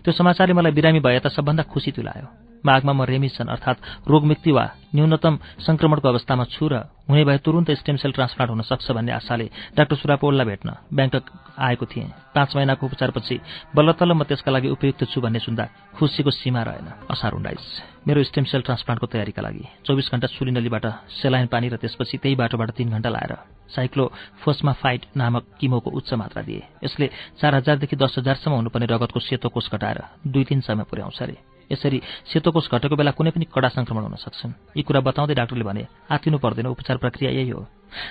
त्यो समाचारले मलाई बिरामी भए त सबभन्दा खुसी तुलायो। माघमा म रेमिसन अर्थात् रोगमुक्ति वा न्यूनतम संक्रमणको अवस्थामा छु र हुने भए तुरन्त स्टेम सेल ट्रान्सप्लान्ट हुन सक्छ भन्ने आशाले डाक्टर सुरापोललाई भेट्न ब्याङ्कक आएको थिएँ। पाँच महिनाको उपचारपछि बल्ल तल्ल म त्यसका लागि उपयुक्त छु भन्ने सुन्दा खुसीको सीमा रहेन। असार उन्नाइस। मेरो स्टेम सेल ट्रान्सप्लान्टको तयारीका लागि चौबिस घण्टा सुलिनलीबाट सेलाइन पानी र त्यसपछि त्यही बाटोबाट तीन घण्टा लाएर साइक्लो फोस्माफाइट नामक किमोको उच्च मात्रा दिए। यसले चार हजारदेखि दस हजारसम्म हुनुपर्ने रगतको सेतो कोष घटाएर दुई तिन समय पुर्याउँछ अरे। यसरी सेतो कोष घटेको बेला कुनै पनि कडा संक्रमण हुन सक्छन्। यी कुरा बताउँदै डाक्टरले भने आतिनु पर्दैन उपचार प्रक्रिया यही हो।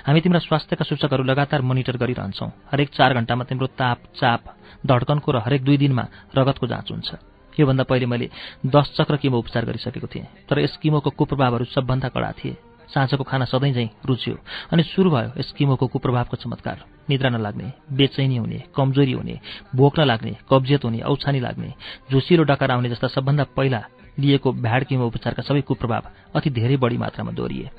हामी तिम्रा स्वास्थ्यका सूचकहरू लगातार मोनिटर गरिरहन्छौँ। हरेक चार घण्टामा तिम्रो ताप चाप धड्कनको र हरेक दुई दिनमा रगतको जाँच हुन्छ। योभन्दा पहिले मैले दस चक्र किमो उपचार गरिसकेको थिएँ तर यस किमोको कुप्रभावहरू सबभन्दा कडा थिए। साँझको खाना सधैँ झैँ रुच्यो अनि सुरु भयो यस किमोको कुप्रभावको चमत्कार। निद्रा नलाग्ने बेचैनी हुने कमजोरी हुने भोक नलाग्ने कब्जियत हुने औछानी लाग्ने झुसिलो डकार आउने जस्ता सबभन्दा पहिला लिएको भ्याड किमो उपचारका सबै कुप्रभाव अति धेरै बढी मात्रामा दोहोरिए।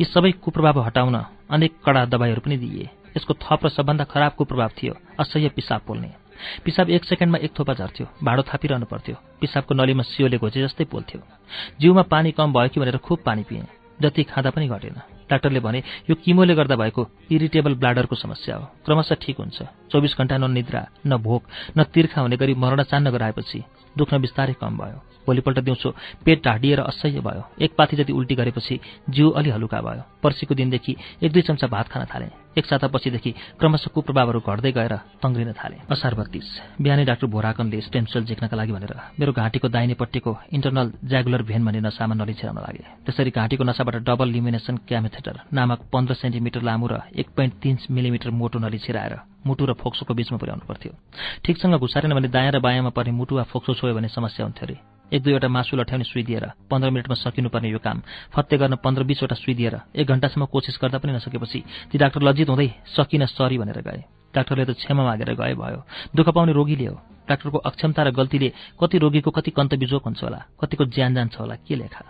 यी सबै कुप्रभाव हटाउन अनेक कडा दबाईहरू पनि दिए यसको थप र सबभन्दा खराब कुप्रभाव थियो असह्य पिसाब पोल्ने। पिसाब एक सेकेन्डमा एक थोपा झर्थ्यो भाडो थापिरहनु पर्थ्यो पिसाबको नलीमा सियोले घोचे जस्तै पोल्थ्यो। जिउमा पानी कम भयो कि भनेर खुब पानी पिएँ जति खाँदा पनि घटेन। डाक्टरले भने यो किमोले गर्दा भएको इरिटेबल ब्लाडरको समस्या हो। क्रमशः ठिक हुन्छ। चौबिस घण्टा न निद्रा न भोक न तिर्खा हुने गरी मरण चान्न गराएपछि दुख्न बिस्तारै कम भयो। भोलिपल्ट दिउँसो पेट ढाडिएर असह्य भयो। एक पाथी जति उल्टी गरेपछि जिउ अलि हलुका भयो। पर्सिको दिनदेखि एक दुई चम्चा भात खान थालेँ। एक सातापछिदेखि क्रमशः कुप्रभावहरू घट्दै गएर तङ्ग्रिन थाले। असार बत्तीस। बिहानै डाक्टर भोराकनले स्टेम सेल झिक्नका लागि भनेर मेरो घाँटीको दाहिनेपट्टिको इन्टरनल ज्यागुलर भेन भन्ने नसामा नलिछिराउन लागे। त्यसरी घाँटीको नसाबाट डबल लिमिनेसन क्यामेथेटर नामक पन्ध्र सेन्टिमिटर लामो र एक पोइन्ट तिन मिलिमिटर मोटो नली छिराएर मुटु र फोक्सोको बीचमा पुर्याउनु पर्थ्यो ठिकसँग घुसारेन भने दायाँ र बायाँमा पर्ने मुटु वा फोक्सो छोयो भने समस्या हुन्थ्यो अरे। एक दुईवटा मासु लठ्याउने सुई दिएर पन्ध्र मिनटमा सकिनुपर्ने यो काम। फत्ते गर्न पन्ध्र बिसवटा सुई दिएर एक घन्टासम्म कोसिस गर्दा पनि नसकेपछि ती डाक्टर लज्जित हुँदै सकिन सरी भनेर गए। डाक्टरले त क्षमा मागेर गए भयो। दुःख पाउने रोगीले हो। डाक्टरको अक्षमता र गल्तीले कति रोगीको कति कन्त बिजोक हुन्छ होला कतिको ज्यान जान्छ होला के लेखा?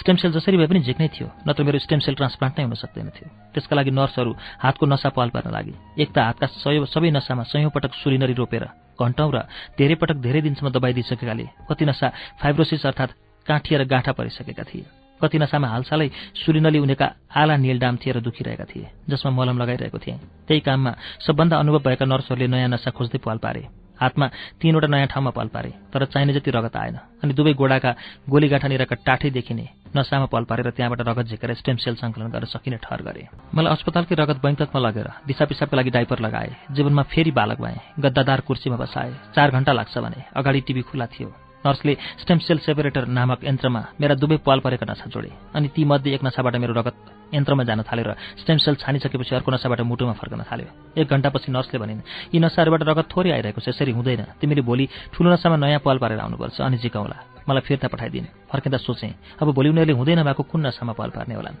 स्टेम सेल जसरी भए पनि झिक्नै थियो नत्र मेरो स्टेम सेल ट्रान्सप्लान्ट नै हुन सक्दैन थियो। त्यसका लागि नर्सहरू हातको नसा पाल पार्न लागे एक त हातका सय सबै नसामा सयौँ पटक सुलिनरी रोपेर घन्टौँ र धेरै पटक धेरै दिनसम्म दबाई दिइसकेकाले कति नसा फाइब्रोसिस अर्थात् काँठिएर गाँठा परिसकेका थिए। कति नसामा हालसालै सुलिनली उनेका आला निलडाम र दुखिरहेका थिए जसमा मलम लगाइरहेको थिएँ। त्यही काममा सबभन्दा अनुभव भएका नर्सहरूले नयाँ नसा खोज्दै पाल पारे। हातमा तीनवटा नयाँ ठाउँमा पाल पारे तर चाहिने जति रगत आएन। अनि दुवै गोडाका गोलीगाठानिरका टाठै देखिने नसामा पल पारेर त्यहाँबाट रगत झिकेर स्टेम सेल सङ्कलन गर्न सकिने ठहर गरे। मलाई अस्पतालकै रगत बैङ्ककमा लगेर दिशा पिसाबको लागि डाइपर लगाए जीवनमा फेरि बालक भएँ गद्दादार कुर्सीमा बसाए चार घण्टा लाग्छ भने अगाडि टिभी खुला थियो। नर्सले स्टेम सेल सेपरेटर नामक यन्त्रमा मेरा दुवै पाल परेका नसा जोडे अनि ती मध्ये एक नसाबाट मेरो रगत यन्त्रमा जान थाल्यो र स्टेम सेल छानिसकेपछि अर्को नसाबाट मुटुमा फर्कन थाल्यो। एक घन्टापछि नर्सले भनिन् यी नसाहरूबाट रगत थोरै आइरहेको छ यसरी हुँदैन। तिमीले भोलि ठुलो नसामा नयाँ पाल पारेर आउनुपर्छ अनि जिकाउला। मलाई फिर्ता पठाइदिन्। फर्किँदा सोचेँ अब भोलि उनीहरूले हुँदैन भएको कुन नसामा पाल पार्ने होलान्।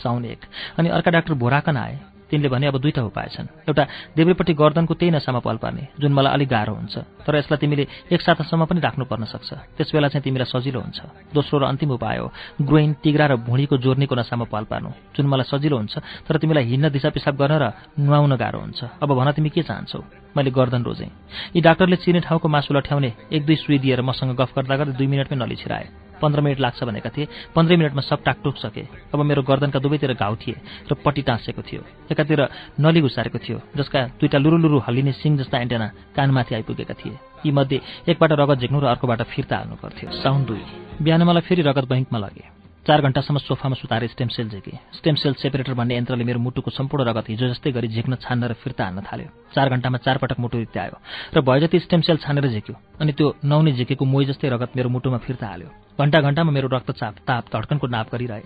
साउन एक। अनि अर्का डाक्टर भोराकन आए। तिनले भने अब दुईवटा उपाय छन्। एउटा देब्रेपट्टि गर्दनको त्यही नसामा पाल पार्ने जुन मलाई अलिक गाह्रो हुन्छ तर यसलाई तिमीले एक सातासम्म पनि राख्नु पर्न सक्छ। त्यस बेला चाहिँ तिमीलाई सजिलो हुन्छ। दोस्रो र अन्तिम उपाय हो ग्रोइन तिग्रा र भुँडीको जोर्नीको नसामा पाल पार्नु जुन मलाई सजिलो हुन्छ तर तिमीलाई हिँड्न दिशा पिसाब गर्न र नुहाउन गाह्रो हुन्छ। अब भन तिमी के चाहन्छौ? मैले गर्दन रोजेँ। यी डाक्टरले चिने ठाउँको मासु लठ्याउने एक दुई सुई दिएर मसँग गफ गर्दा गर्दै दुई मिनटमै नलिछिराए। पन्ध्र मिनट लाग्छ भनेका थिए। पन्ध्र मिनटमा सब टाकटुक सके अब मेरो गर्दनका दुवैतिर घाउ थिए र पट्टी टाँसेको थियो। एकातिर नली घुसारेको थियो जसका दुईटा लुरु लुरु हल्लिने सिङ जस्ता एन्टेना कानमाथि आइपुगेका थिए। यी मध्ये एकबाट रगत झिक्नु र अर्कोबाट फिर्ता हाल्नु पर्थ्यो। साउन्ड दुई। बिहान मलाई फेरि रगत बैङ्कमा लगे। चार घण्टासम्म सोफामा सुताएर स्टेम सेल झिके स्टेम सेल सेपरेटर भन्ने यन्त्रले मेरो मुटुको सम्पूर्ण रगत हिजो जस्तै गरी झिक्न छान्न र फिर्ता हान्न थाल्यो। चार घण्टामा चार पटक मुटु रित्यायो। र भए जति स्टेम सेल छानेर झिक्यो अनि त्यो नौनी झिकेको मोही जस्तै रगत मेरो मुटुमा फिर्ता हाल्यो। घण्टा घण्टामा मेरो रक्तचाप ताप धड्कनको नाप गरिरहे।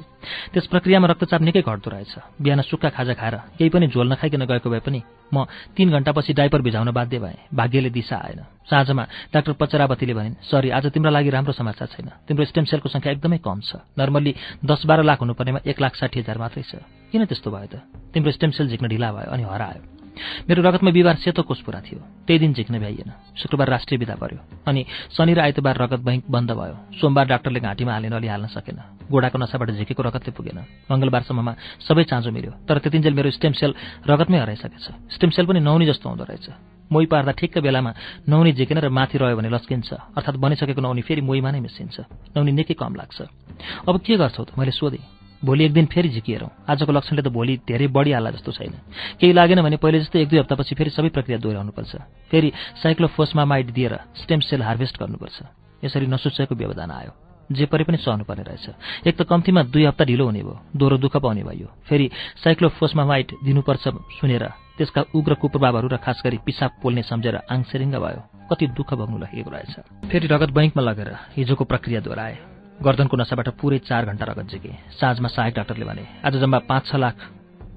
त्यस प्रक्रियामा रक्तचाप निकै घट्दो रहेछ। बिहान सुक्खा खाजा खाएर केही पनि झोल नखाइकन गएको भए पनि म तीन घण्टापछि डाइपर भिजाउन बाध्य भएँ। भाग्यले दिशा आएन। साँझमा डाक्टर पचरावतीले भनिन् सरी आज तिम्रो लागि राम्रो समाचार छैन। तिम्रो स्टेम सेलको सङ्ख्या एकदमै कम छ। नर्मल्ली दस बाह्र लाख हुनुपर्नेमा एक लाख साठी हजार मात्रै छ। किन त्यस्तो भयो त? तिम्रो स्टेम सेल झिक्न ढिला भयो अनि हरायो। मेरो रगतमा बिहिबार सेतो कोष पुरा थियो। त्यही दिन झिक्न भ्याइएन। शुक्रबार राष्ट्रिय विदा पर्यो। अनि शनि र आइतबार रगत बैङ्क बन्द भयो। सोमबार डाक्टरले घाँटीमा हालेन अलि हाल्न सकेन। गोडाको नसाबाट झिकेको रगतले पुगेन। मङ्गलबारसम्ममा सबै चाँजो मिल्यो। तर त्यतिन्जेल मेरो स्टेम सेल रगतमै हराइसकेछ। स्टेम सेल पनि नौनी जस्तो हुँदो रहेछ। मोही पार्दा ठिक्क बेलामा नौनी झिकेन र माथि रह्यो भने लस्किन्छ। अर्थात् बनिसकेको नौनी फेरि मोहीमा नै मिसिन्छ। नौनी निकै कम लाग्छ। अब के गर्छौ त? मैले सोधेँ। भोलि एक दिन फेरि झिकिएर। आजको लक्षणले त भोलि धेरै बढिहाल्ला जस्तो छैन। केही लागेन भने पहिले जस्तै एक दुई हप्तापछि फेरि सबै प्रक्रिया दोहोऱ्याउनुपर्छ। फेरि साइक्लोफोस्मामाइड दिएर स्टेम सेल हार्भेस्ट गर्नुपर्छ। यसरी नसोचेको व्यवधान आयो। जे परे पनि सहनुपर्ने रहेछ। एक त कम्तीमा दुई हप्ता ढिलो हुने भयो। दोहोरो दुःख पाउने भयो। फेरि साइक्लोफोस्मामाइड दिनुपर्छ सुनेर त्यसका उग्र कुप्रभावहरू र खास गरी पिसाब पोल्ने सम्झेर आङसेरिङ्ग भयो। कति दुःख भोग्नु लागेको रहेछ। फेरि रगत बैङ्कमा लगेर हिजोको प्रक्रिया दोहोऱ्याए। गर्दनको नसाबाट पुरै चार घण्टा रगत जिगे साँझमा सहायक डाक्टरले भने आज जम्मा पाँच छ लाख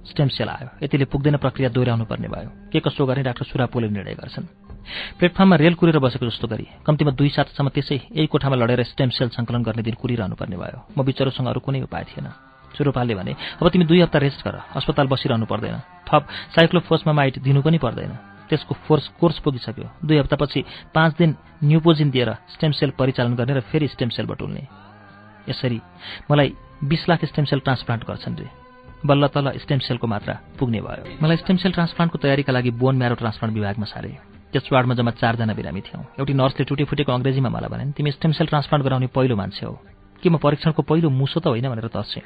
स्टेम सेल आयो। यतिले पुग्दैन प्रक्रिया दोहोऱ्याउनु पर्ने भयो। के कसो गर्ने? डाक्टर सुरापोले निर्णय गर्छन्। प्लेटफर्ममा रेल कुरेर बसेको जस्तो गरी कम्तीमा दुई सातसम्म त्यसै यही कोठामा लडेर स्टेम सेल सङ्कलन गर्ने दिन कुरिरहनु पर्ने भयो। म बिचरोसँग अरू कुनै उपाय थिएन। सुरोपालले भने अब तिमी दुई हप्ता रेस्ट गर। अस्पताल बसिरहनु पर्दैन। थप साइक्लोफोसमा माइट दिनु पनि पर्दैन। त्यसको फोर्स कोर्स पुगिसक्यो। दुई हप्तापछि पाँच दिन न्युपोजिन दिएर स्टेम सेल परिचालन गर्ने र फेरि स्टेम सेल बटुल्ने यसरी मलाई बिस लाख स्टेम सेल ट्रान्सप्लान्ट गर्छन् रे। बल्ल तल स्टेम सेलको मात्रा पुग्ने भयो। मलाई स्टेम सेल ट्रान्सप्लान्टको तयारीका लागि बोन म्यारो ट्रान्सप्लान्ट विभागमा सारे। त्यस वार्डमा जम्मा चारजना बिरामी थियौँ। एउटी नर्सले टुटे फुटेको अङ्ग्रेजीमा मलाई भने तिमी स्टेम सेल ट्रान्सप्लान्ट गराउने पहिलो मान्छे हो। के म परीक्षणको पहिलो मुसो त होइन भनेर तर्सेँ।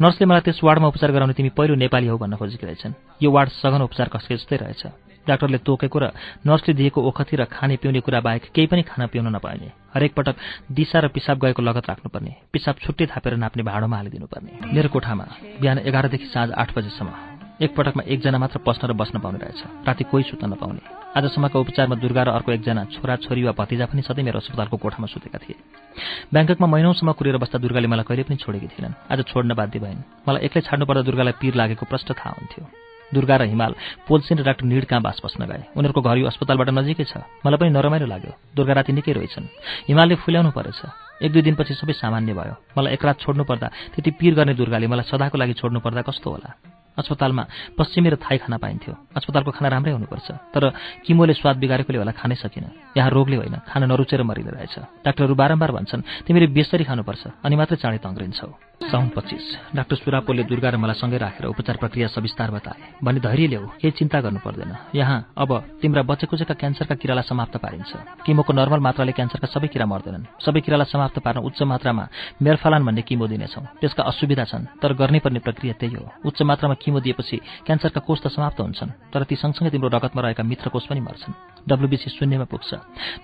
नर्सले मलाई त्यस वार्डमा उपचार गराउने तिमी पहिलो नेपाली हो भन्न खोजेकी रहेछन्। यो वार्ड सघन उपचार कस्के जस्तै रहेछ। डाक्टरले तोकेको र नर्सले दिएको ओखती र खाने पिउने कुरा बाहेक केही पनि खान पिउन नपाइने हरेक पटक दिशा र पिसाब गएको लगत राख्नुपर्ने। पिसाब छुट्टै थापेर नाप्ने भाँडोमा हालिदिनुपर्ने। मेरो कोठामा बिहान एघारदेखि साँझ आठ बजेसम्म। एकपटकमा एकजना मात्र पस्न र बस्न पाउने रहेछ। राति कोही सुत्न नपाउने। आजसम्मको उपचारमा दुर्गा र अर्को एकजना छोरा छोरी वा भतिजा पनि सधैँ मेरो अस्पतालको कोठामा सुतेका थिए। ब्याङ्ककमा महिनौसम्म कुरेर बस्दा दुर्गाले मलाई कहिले पनि छोडेकी थिएनन्। आज छोड्न बाध्य भइन्। मलाई एक्लै छाड्नुपर्दा दुर्गालाई पिर लागेको प्रष्ट थाहा हुन्थ्यो। दुर्गा र हिमाल पोल्सिन र डाक्टर निड बास बस्न गए? उनीहरूको घर यो अस्पतालबाट नजिकै छ। मलाई पनि नरमाइलो लाग्यो। दुर्गा राति निकै रहेछन् हिमालले फुल्याउनु परेछ। एक दुई दिनपछि सबै सामान्य भयो। मलाई एक रात छोड्नु पर्दा त्यति पिर गर्ने दुर्गाले मलाई सदाको लागि छोड्नु पर्दा कस्तो होला? अस्पतालमा पश्चिमी र थाई खाना पाइन्थ्यो। अस्पतालको खाना राम्रै हुनुपर्छ तर किमोले स्वाद बिगारेकोले होला खानै सकिन। यहाँ रोगले होइन खाना नरुचेर मरिँदो रहेछ। डाक्टरहरू बारम्बार भन्छन् तिमीले बेसरी खानुपर्छ अनि मात्रै चाँडै तङ्ग्रिन्छौ। साउन पच्चिस डाक्टर सुरापोले दुर्गा र मलाई सँगै राखेर उपचार प्रक्रिया सविस्तार बताए भने धैर्य ल्याऊ केही चिन्ता गर्नु पर्दैन। यहाँ अब तिम्रा बचेकुचेका क्यान्सरका किरालाई समाप्त पारिन्छ। किमोको नर्मल मात्राले क्यान्सरका सबै किरा मर्दैनन्। सबै किरालाई समाप्त पार्न उच्च मात्रामा मेरफालान भन्ने किमो दिनेछौँ। त्यसका असुविधा छन् तर गर्नै पर्ने प्रक्रिया त्यही हो। उच्च मात्रामा किमो दिएपछि क्यान्सरका कोष त समाप्त हुन्छन् तर ती सँगसँगै तिम्रो रगतमा रहेका मित्र कोष पनि मर्छन्। डब्लुबिसी शून्यमा पुग्छ।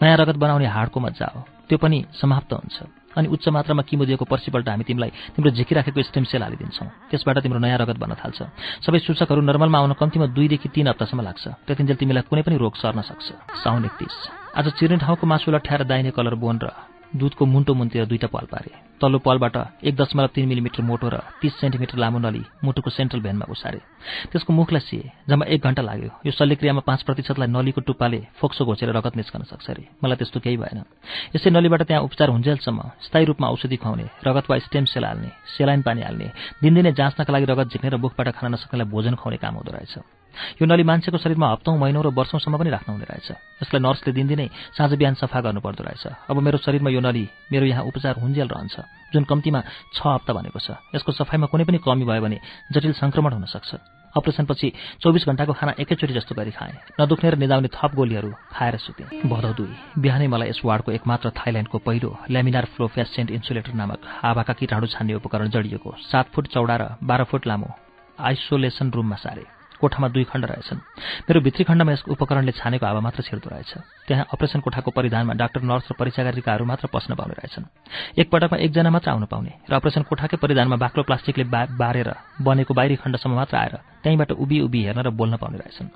नयाँ रगत बनाउने हाडको मजा हो। त्यो पनि समाप्त हुन्छ। अनि उच्च मात्रामा किमो दिएको पर्सिपल्ट हामी तिमीलाई तिम्रो झिकिराखेको स्टेम सेल हालिदिन्छौँ। त्यसबाट तिम्रो नयाँ रगत बन्न थाल्छ। सबै सूचकहरू नर्मलमा आउन कम्तीमा दुईदेखि तीन हप्तासम्म लाग्छ। त्यतिन्जेल तिमीलाई कुनै पनि रोग सर्न सक्छ। साउन एकतिस। आज चिर्ने ठाउँको मासु लट्ठ्याएर दाहिने कलर बोन र दुधको मुन्टो मुन्तिर दुईटा पाल पारे। तल्लो पालबाट एक दशमलव तिन मिलिमिटर मोटो र तिस सेन्टिमिटर लामो नली मुटुको सेन्ट्रल भेनमा उसारे त्यसको मुखलाई सिए जम्मा एक घण्टा लाग्यो। यो शल्यक्रियामा पाँच प्रतिशतलाई नलीको टुप्पाले फोक्सो घोचेर रगत निस्कन सक्छ अरे। मलाई त्यस्तो केही भएन। यसै नलीबाट त्यहाँ उपचार हुन्जेलसम्म स्थायी रूपमा औषधि खुवाउने रगत वा स्टेम सेल हाल्ने सेलाइन पानी हाल्ने दिनदिनै जाँच्नका लागि रगत झिक्ने र मुखबाट खान नसक्नेलाई भोजन खुवाउने काम हुँदो रहेछ। यो नली मान्छेको शरीरमा हप्तौँ महिनौ र वर्षौँसम्म पनि राख्नु हुने रहेछ। यसलाई नर्सले दिनदिनै साँझ बिहान सफा गर्नुपर्दो रहेछ। अब मेरो शरीरमा यो नली मेरो यहाँ उपचार हुन्जेल रहन्छ जुन कम्तीमा छ हप्ता भनेको छ। यसको सफाइमा कुनै पनि कमी भयो भने जटिल सङ्क्रमण हुन सक्छ। अपरेसनपछि चौबिस घण्टाको खाना एकैचोटि जस्तो गरी खाएँ। नदुख्ने र निदाउने थप गोलीहरू खाएर सुतेँ। भदौ दुई। बिहानै मलाई यस वार्डको एकमात्र थाइल्यान्डको पहिलो ल्यामिनार फ्लो फेसेन्ट इन्सुलेटर नामक हावाका किटाणु छान्ने उपकरण जडिएको सात फुट चौडा र बाह्र फुट लामो आइसोलेसन रुममा सारे। कोठामा दुई खण्ड रहेछन्। मेरो भित्री खण्डमा यस उपकरणले छानेको हावा मात्र छिर्दो रहेछ। त्यहाँ अपरेसन कोठाको परिधानमा डाक्टर नर्स र परीक्षागारिकाहरू मात्र पस्न पाउने रहेछन्। एकपटकमा एकजना मात्र आउन पाउने र अपरेसन कोठाकै परिधानमा बाक्लो प्लास्टिकले बारेर बनेको बाहिरी खण्डसम्म मात्र आएर त्यहीँबाट उभि उभि हेर्न र बोल्न पाउने रहेछन्।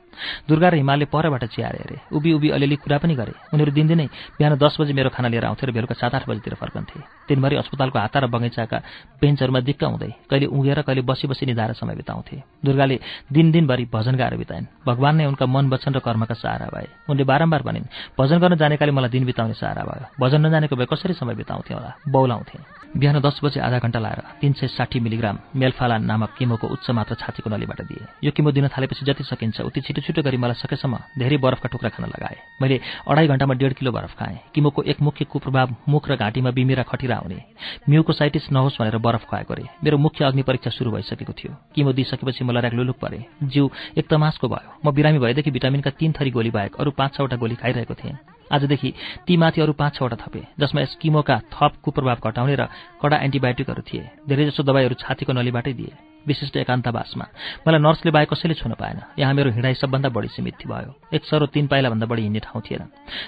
दुर्गा र हिमालले परबाट चियारे हेरे। उभि उभि अलिअलि कुरा पनि गरे। उनीहरू दिनदिनै बिहान दस बजी मेरो खाना लिएर आउँथे र बेलुका सात आठ बजीतिर फर्कन्थे। दिनभरि अस्पतालको हाता र बगैँचाका बेन्चहरूमा दिक्क हुँदै कहिले उघेर कहिले बसी बसी निधाएर समय बिताउँथे। दुर्गाले दिन दिनभरि भजन गाएर बिताइन्। भगवान नै उनका मन वचन र कर्मका सहारा भए। उनले बारम्बार भनिन् भजन गर्न जानेकाले मलाई दिन बिताउने सहारा भयो। भजन नजानेको भए कसरी समय बिताउँथे होला बौलाउँथे। बिहान दस बजे आधा घण्टा लाएर तिन सय साठी मिलिग्राम मेलफाला नामक किमोको उच्च मात्रा छातीको नलीबाट दिए। यो किमो दिन थालेपछि जति सकिन्छ उति छिटो छिटो गरी मलाई सकेसम्म धेरै बरफका टुक्रा खान लगाए। मैले अढाई घण्टामा डेढ किलो बरफ खाएँ। किमोको एक मुख्य कुप्रभाव मुख र घाँटीमा बिमिरा खटिरा आउने म्युकोसाइटिस नहोस् भनेर बरफ खुवाएको रे मेरो मुख्य अग्नि परीक्षा सुरु भइसकेको थियो। किमो दिइसकेपछि मलाई राग लुलुक परे। जिउ एक तमासको भयो। म बिरामी भएदेखि भिटामिनका तीन थरी गोली बाहेक अरू पाँच छवटा गोली खाइरहेको थिएँ। आजदेखि तीमाथि अरू पाँच छवटा थपे जसमा यस किमोका थप कुप्रभाव घटाउने र कडा एन्टिबायोटिकहरू थिए। धेरैजसो दबाईहरू छातीको नलीबाटै दिए। विशिष्ट एकान्तवासमा। मलाई नर्सले बाहेक कसैले छुन पाएन। यहाँ मेरो हिँडाइ सबभन्दा बढी सीमित भयो। एक सरो तीन पाइलाभन्दा बढी हिँड्ने ठाउँ थिएन।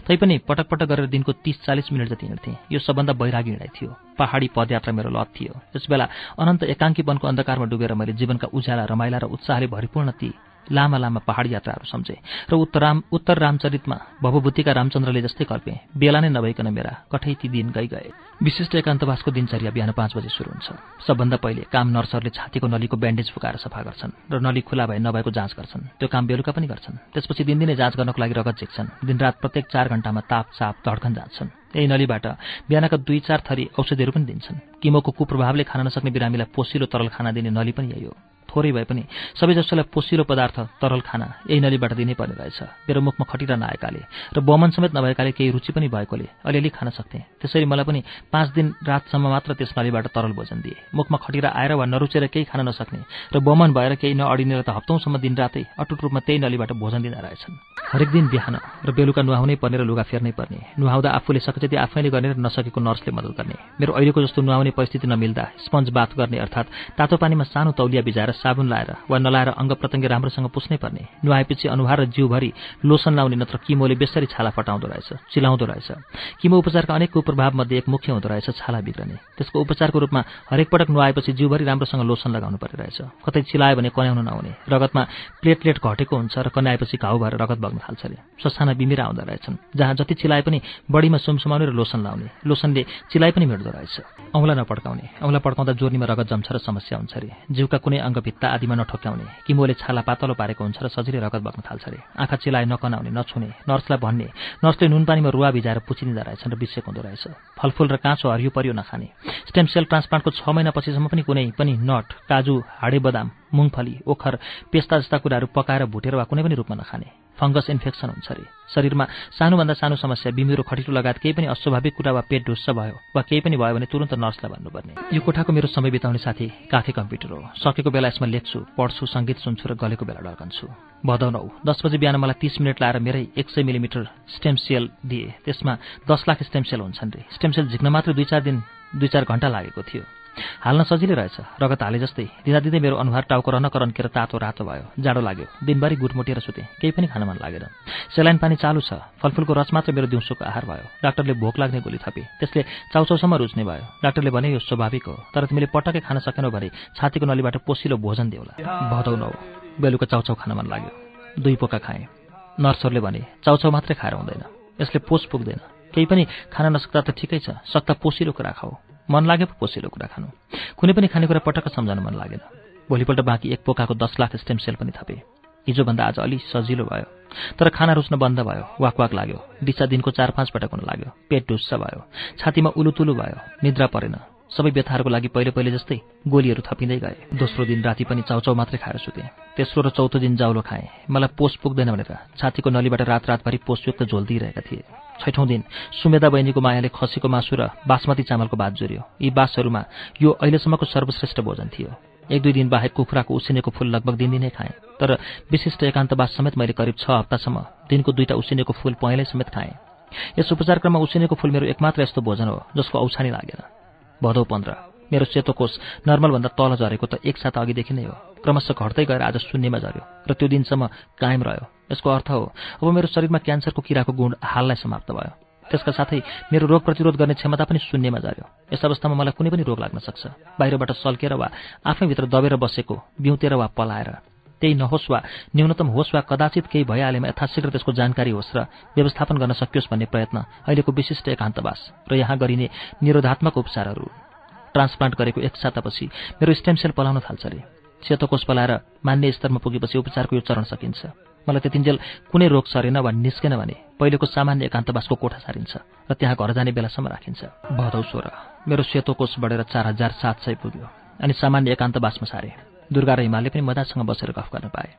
तैपनि पटक पटक गरेर दिनको तीस चालिस मिनट जति हिँड्थेँ यो सबभन्दा बैरागी हिँडाइ थियो। पहाडी पदयात्रा मेरो लत थियो। त्यसबेला अनन्त एकाङ्कीपनको अन्धकारमा डुबेर मैले जीवनका उज्याला रमाइला र उत्साहले भरिपूर्ण ती लामा लामा पहाडी यात्राहरू सम्झे र उत्तर राम उत्तर रामचरितमा भवभूतिका रामचन्द्रले जस्तै कल्पे बेला नै नभइकन मेरा कठै ती दिन गइ गए। विशिष्ट एकान्तवासको दिनचर्या बिहान पाँच बजे सुरु हुन्छ। सबभन्दा पहिले काम नर्सहरूले छातीको नलीको ब्यान्डेज फुकाएर सफा गर्छन् र नली खुला भए नभएको जाँच गर्छन्। त्यो काम बेलुका पनि गर्छन्। त्यसपछि दिनदिनै जाँच गर्नको लागि रगत झिक्छन्। दिनरात प्रत्येक चार घण्टामा ताप चाप धड्कन जान्छन् यही नलीबाट बिहानका दुई चार थरी औषधिहरू पनि दिन्छन्। किमोको कुप्रभावले खान नसक्ने बिरामीलाई पोसिलो तरल खाना दिने नली पनि यही हो। थोरै भए पनि सबैजसोलाई पोसिलो पदार्थ तरल खाना यही नलीबाट दिनै पर्ने रहेछ। मेरो मुखमा खटिरा नआएकाले र बमन समेत नभएकाले केही रुचि पनि भएकोले अलिअलि खान सक्थेँ। त्यसरी मलाई पनि पाँच दिन रातसम्म मात्र त्यस नलीबाट तरल भोजन दिए। मुखमा खटिरा आएर वा नरुचेर केही खान नसक्ने र बमन भएर केही नअडिने र त हप्तौँसम्म दिन रातै अटुट रूपमा त्यही नलीबाट भोजन दिँदा रहेछन्। हरेक दिन बिहान र बेलुका नुहाउनै पर्ने र लुगा फेर्नै पर्ने नुहाउँदा आफूले सके जति आफैले गर्ने र नसकेको नर्सले मद्दत गर्ने। मेरो अहिलेको जस्तो नुहाउने परिस्थिति नमिल्दा स्पन्ज बाथ गर्ने अर्थात् तातो पानीमा सानो तौलिया भिजाएर साबुन लाएर वा नलाएर अङ्ग प्रत्यङ्ग राम्रोसँग पुस्नै पर्ने नुहाएपछि अनुहार र जिउभरि लोसन लाउने नत्र किमोले बेसरी छाला फटाउँदो रहेछ चिलाउँदो रहेछ। किमो उपचारका अनेक कुप्रभावमध्ये एक मुख्य हुँदो रहेछ छाला बिग्रने। त्यसको उपचारको रूपमा हरेक पटक नुहाएपछि जिउभरि राम्रोसँग लोसन लगाउनु पर्ने रहेछ कतै चिलायो भने कन्याउनु नहुने। रगतमा प्लेटलेट घटेको हुन्छ र कन्याएपछि घाउ भएर रगत बग्न थाल्छ अरे। ससाना बिमिरा आउँदो रहेछन् जहाँ जति चिलाए पनि बढीमा सुमसुमाउने र लोसन लाउने। लोसनले चिलाइ पनि मेट्दो रहेछ। औँला नपड्काउने। औँला पड्काउँदा जोर्नीमा रगत जम्छ र समस्या हुन्छ अरे। जिउका कुनै अङ्गभित्ता आदिमा नठोक्याउने किमोले छाला पातलो पारेको हुन्छ र सजिलै रगत बग्न थाल्छ अरे आँखा चिलाए नकनाउने नछुने नर्सलाई भन्ने नर्सले नुन पानीमा रुवा भिजाएर पुचिदिँदो रहेछन् र बिसेक हुँदो रहेछ। फलफुल र काँचो हरियो परियो नखाने। स्टेम सेल ट्रान्सप्लान्टको छ महिनापछिसम्म पनि कुनै पनि नट काजु हाडे बदाम मुङफली ओखर पेस्ता जस्ता कुराहरू पकाएर भुटेर वा कुनै पनि रूपमा नखाने। फङ्गस इन्फेक्सन हुन्छ अरे। शरीरमा सानोभन्दा सानो समस्या बिमिरो खटिलो लगायत केही पनि अस्वाभाविक कुरा वा पेट ढुस्स भयो वा केही पनि भयो भने तुरन्त नर्सलाई भन्नुपर्ने। यो कोठाको मेरो समय बिताउने साथी काफी कम्प्युटर हो। सकेको बेला यसमा लेख्छु पढ्छु सङ्गीत सुन्छु र गलेको बेला ढल्कन्छु। भदौ नौ दस बजी बिहान मलाई तिस मिनट लाएर मेरै एक सय मिलिमिटर स्टेम सेल दिए। त्यसमा दस लाख स्टेम सेल हुन्छन् रे। स्टेम सेल झिक्न मात्र दुई चार दिन दुई चार घन्टा लागेको थियो। हाल्न सजिलै रहेछ। रगत हाले जस्तै दिँदा दिँदै मेरो अनुहार टाउको रनक रन्केर तातो रातो भयो। जाडो लाग्यो। दिनभरि गुटमुटिएर सुतेँ। केही पनि खान मन लागेन। सेलाइन पानी चालु छ। फलफुलको रस मात्र मेरो दिउँसोको आहार भयो। डाक्टरले भोक लाग्ने गोली थपे। त्यसले चाउचाउसम्म रुच्ने भयो। डाक्टरले भने यो स्वाभाविक हो। तर तिमीले पटक्कै खान सकेनौ भने छातीको नलीबाट पोसिलो भोजन देऊला भदौ बेलुका चाउचाउ खान मन लाग्यो। दुई पोका खाएँ। नर्सहरूले भने चाउचाउ मात्रै खाएर हुँदैन। यसले पोस पुग्दैन। केही पनि खान नसक्दा त ठिकै छ। सक्दा पोसिलो कुरा खाऊ। मन लागे पो पोसिलो कुरा खानु। कुनै पनि खानेकुरा पटक्क सम्झाउनु मन लागेन। भोलिपल्ट बाँकी एक पोकाको दस लाख स्टेम सेल पनि थपे। हिजोभन्दा आज अलि सजिलो भयो। तर खाना रुच्न बन्द भयो। वाक वाक लाग्यो। दिशा दिनको चार पाँच पटक हुन लाग्यो। पेट ढुस्स भयो। छातीमा उलुतुलु भयो। निद्रा परेन। सबै व्यथाहरूको लागि पहिले पहिले जस्तै गोलीहरू थपिँदै गए। दोस्रो दिन राति पनि चाउचाउ मात्रै खाएर सुतेँ। तेस्रो र चौथो दिन जाउलो खाएँ। मलाई पोस पुग्दैन भनेर छातीको नलीबाट रात रातभरि पोषयुक्त झोल दिइरहेका थिए। छैठौँ दिन सुमेधा बहिनीको मायाले खसीको मासु र बासमती चामलको भात जोड्यो। यी बासहरूमा यो अहिलेसम्मको सर्वश्रेष्ठ भोजन थियो। एक दुई दिन बाहेक कुखुराको उसिनेको फुल लगभग दिनदिनै खाएँ। तर विशिष्ट एकान्तवास समेत मैले करिब छ हप्तासम्म दिनको दुईटा उसिनेको फुल पहेँलै समेत खाएँ। यस उपचार क्रममा उसिनेको फुल मेरो एकमात्र यस्तो भोजन हो जसको औछानी लागेन। भदौ पन्ध्र। मेरो सेतो कोष नर्मलभन्दा तल झरेको त एक साता अघिदेखि नै हो। क्रमशः घट्दै गएर आज शून्यमा झऱ्यो र त्यो दिनसम्म कायम रह्यो। यसको अर्थ हो अब मेरो शरीरमा क्यान्सरको किराको गुण हाललाई समाप्त भयो। त्यसका साथै मेरो रोग प्रतिरोध गर्ने क्षमता पनि शून्यमा झऱ्यो। यस अवस्थामा मलाई कुनै पनि रोग लाग्न सक्छ। बाहिरबाट सल्केर वा आफैभित्र दबेर बसेको बिउतेर वा पलाएर। त्यही नहोस् वा न्यूनतम होस् वा कदाचित केही भइहालेमा यथाशीघ्र त्यसको जानकारी होस् र व्यवस्थापन गर्न सकियोस् भन्ने प्रयत्न अहिलेको विशिष्ट एकान्तवास र यहाँ गरिने निरोधात्मक उपचारहरू। ट्रान्सप्लान्ट गरेको एक सातापछि मेरो स्टेम सेल पलाउन थाल्छ अरे सेतोकोष पलाएर मान्य स्तरमा पुगेपछि उपचारको यो चरण सकिन्छ। मलाई त्यतिन्जेल कुनै रोग सरेन वा निस्केन भने पहिलेको सामान्य एकान्तवासको कोठा सारिन्छ र त्यहाँ घर जाने बेलासम्म राखिन्छ। भदौ सोह्र। मेरो सेतो कोष बढेर चार हजार सात सय पुग्यो अनि सामान्य एकान्तवासमा सारे। दुर्गा र हिमालले पनि मजासँग बसेर गफ गर्न पाए।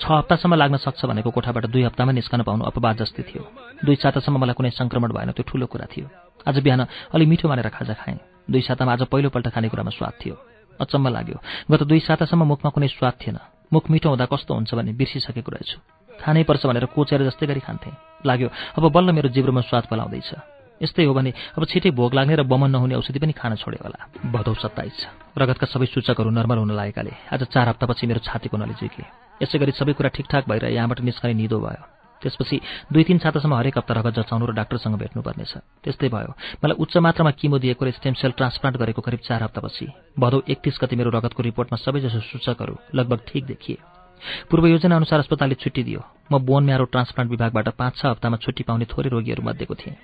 छ हप्तासम्म लाग्न सक्छ भनेको कोठाबाट दुई हप्तामा निस्कन पाउनु अपवाद जस्तै थियो। दुई सातासम्म मलाई कुनै संक्रमण भएन त्यो ठुलो कुरा थियो। आज बिहान अलि मिठो मानेर खाजा खाएँ। दुई सातामा आज पहिलोपल्ट खानेकुरामा स्वाद थियो। अचम्म लाग्यो। गत दुई सातासम्म मुखमा कुनै स्वाद थिएन। मुख मिठो हुँदा कस्तो हुन्छ भन्ने बिर्सिसकेको रहेछु। खानै पर्छ भनेर कोचेर जस्तै गरी खान्थेँ। लाग्यो अब बल्ल मेरो जिब्रोमा स्वाद पलाउँदैछ। यस्तै हो भने अब छिटै भोग लाग्ने र बमन नहुने औषधि पनि खान छोड्यो होला। भदौ सत्ताइस रगतका सबै सूचकहरू नर्मल हुन लागेकाले आज चार हप्तापछि मेरो छातीको नलिजिकले यसै गरी सबै कुरा ठिकठाक भएर यहाँबाट निस्कने निदो भयो। त्यसपछि दुई तिन सातासम्म हरेक हप्ता रगत जचाउनु र डाक्टरसँग भेट्नुपर्नेछ। त्यस्तै भयो। मलाई उच्च मात्रामा किमो दिएको र स्टेम सेल ट्रान्सप्लान्ट गरेको करिब चार हप्तापछि। भदौ एकतिस गति मेरो रगतको रिपोर्टमा सबैजसो सूचकहरू लगभग ठिक देखिए। पूर्व योजना अनुसार अस्पतालले छुट्टी दियो। म बोन म्यारो ट्रान्सप्लान्ट विभागबाट पाँच छ हप्तामा छुट्टी पाउने थोरै रोगीहरू मध्येको थिएँ।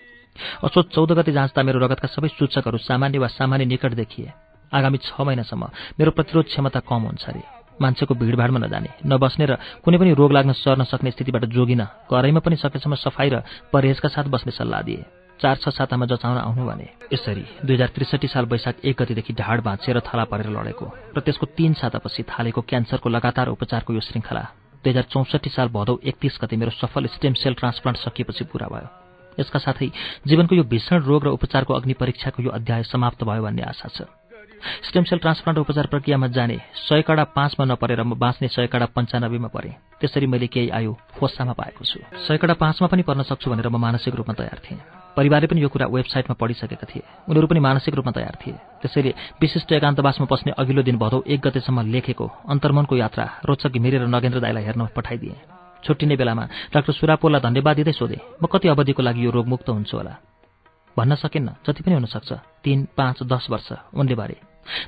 असोज चौध गते जाँच्दा मेरो रगतका सबै सूचकहरू सामान्य वा सामान्य निकट देखिए। आगामी छ महिनासम्म मेरो प्रतिरोध क्षमता कम हुन्छ अरे। मान्छेको भिडभाडमा नजाने नबस्ने र कुनै पनि रोग लाग्न सर्न सक्ने स्थितिबाट जोगिन घरैमा पनि सकेसम्म सफाई र परहेजका साथ बस्ने सल्लाह दिए। चार छ सातामा जचाउन आउनु भने यसरी दुई हजार त्रिसठी साल वैशाख एक गतिदेखि ढाड भाँचेर थला परेर लडेको र त्यसको तीन सातापछि थालेको क्यान्सरको लगातार उपचारको यो श्रृङ्खला दुई हजार चौसठी साल भदौ एकतिस गति मेरो सफल स्टेम सेल ट्रान्सप्लान्ट सकिएपछि पूरा भयो। यसका साथै जीवनको यो भीषण रोग र उपचारको अग्नि परीक्षाको यो अध्याय समाप्त भयो भन्ने आशा छ। स्टेम सेल ट्रान्सप्लान्ट उपचार प्रक्रियामा जाने सयकडा पाँचमा नपरेर म बाँच्ने सयकडा पन्चानब्बेमा परेँ। त्यसरी मैले केही आयु फोसामा पाएको छु। सयकडा पाँचमा पनि पर्न सक्छु भनेर म मानसिक रूपमा तयार थिएँ। परिवारले पनि यो कुरा वेबसाइटमा पढिसकेका थिए। उनीहरू पनि मानसिक रूपमा तयार थिए। त्यसैले विशिष्ट एकान्तवासमा बस्ने अघिल्लो दिन भदौ एक गतेसम्म लेखेको अन्तर्मनको यात्रा रोचक घिमिरेर नगेन्द्र दाईलाई हेर्न पठाइदिए। छुट्टिने बेलामा डाक्टर सुरापोललाई धन्यवाद दिँदै सोधे म कति अवधिको लागि यो रोगमुक्त हुन्छु होला? भन्न सकिन्न जति पनि हुनसक्छ। तीन पाँच दस वर्ष उनले बारे।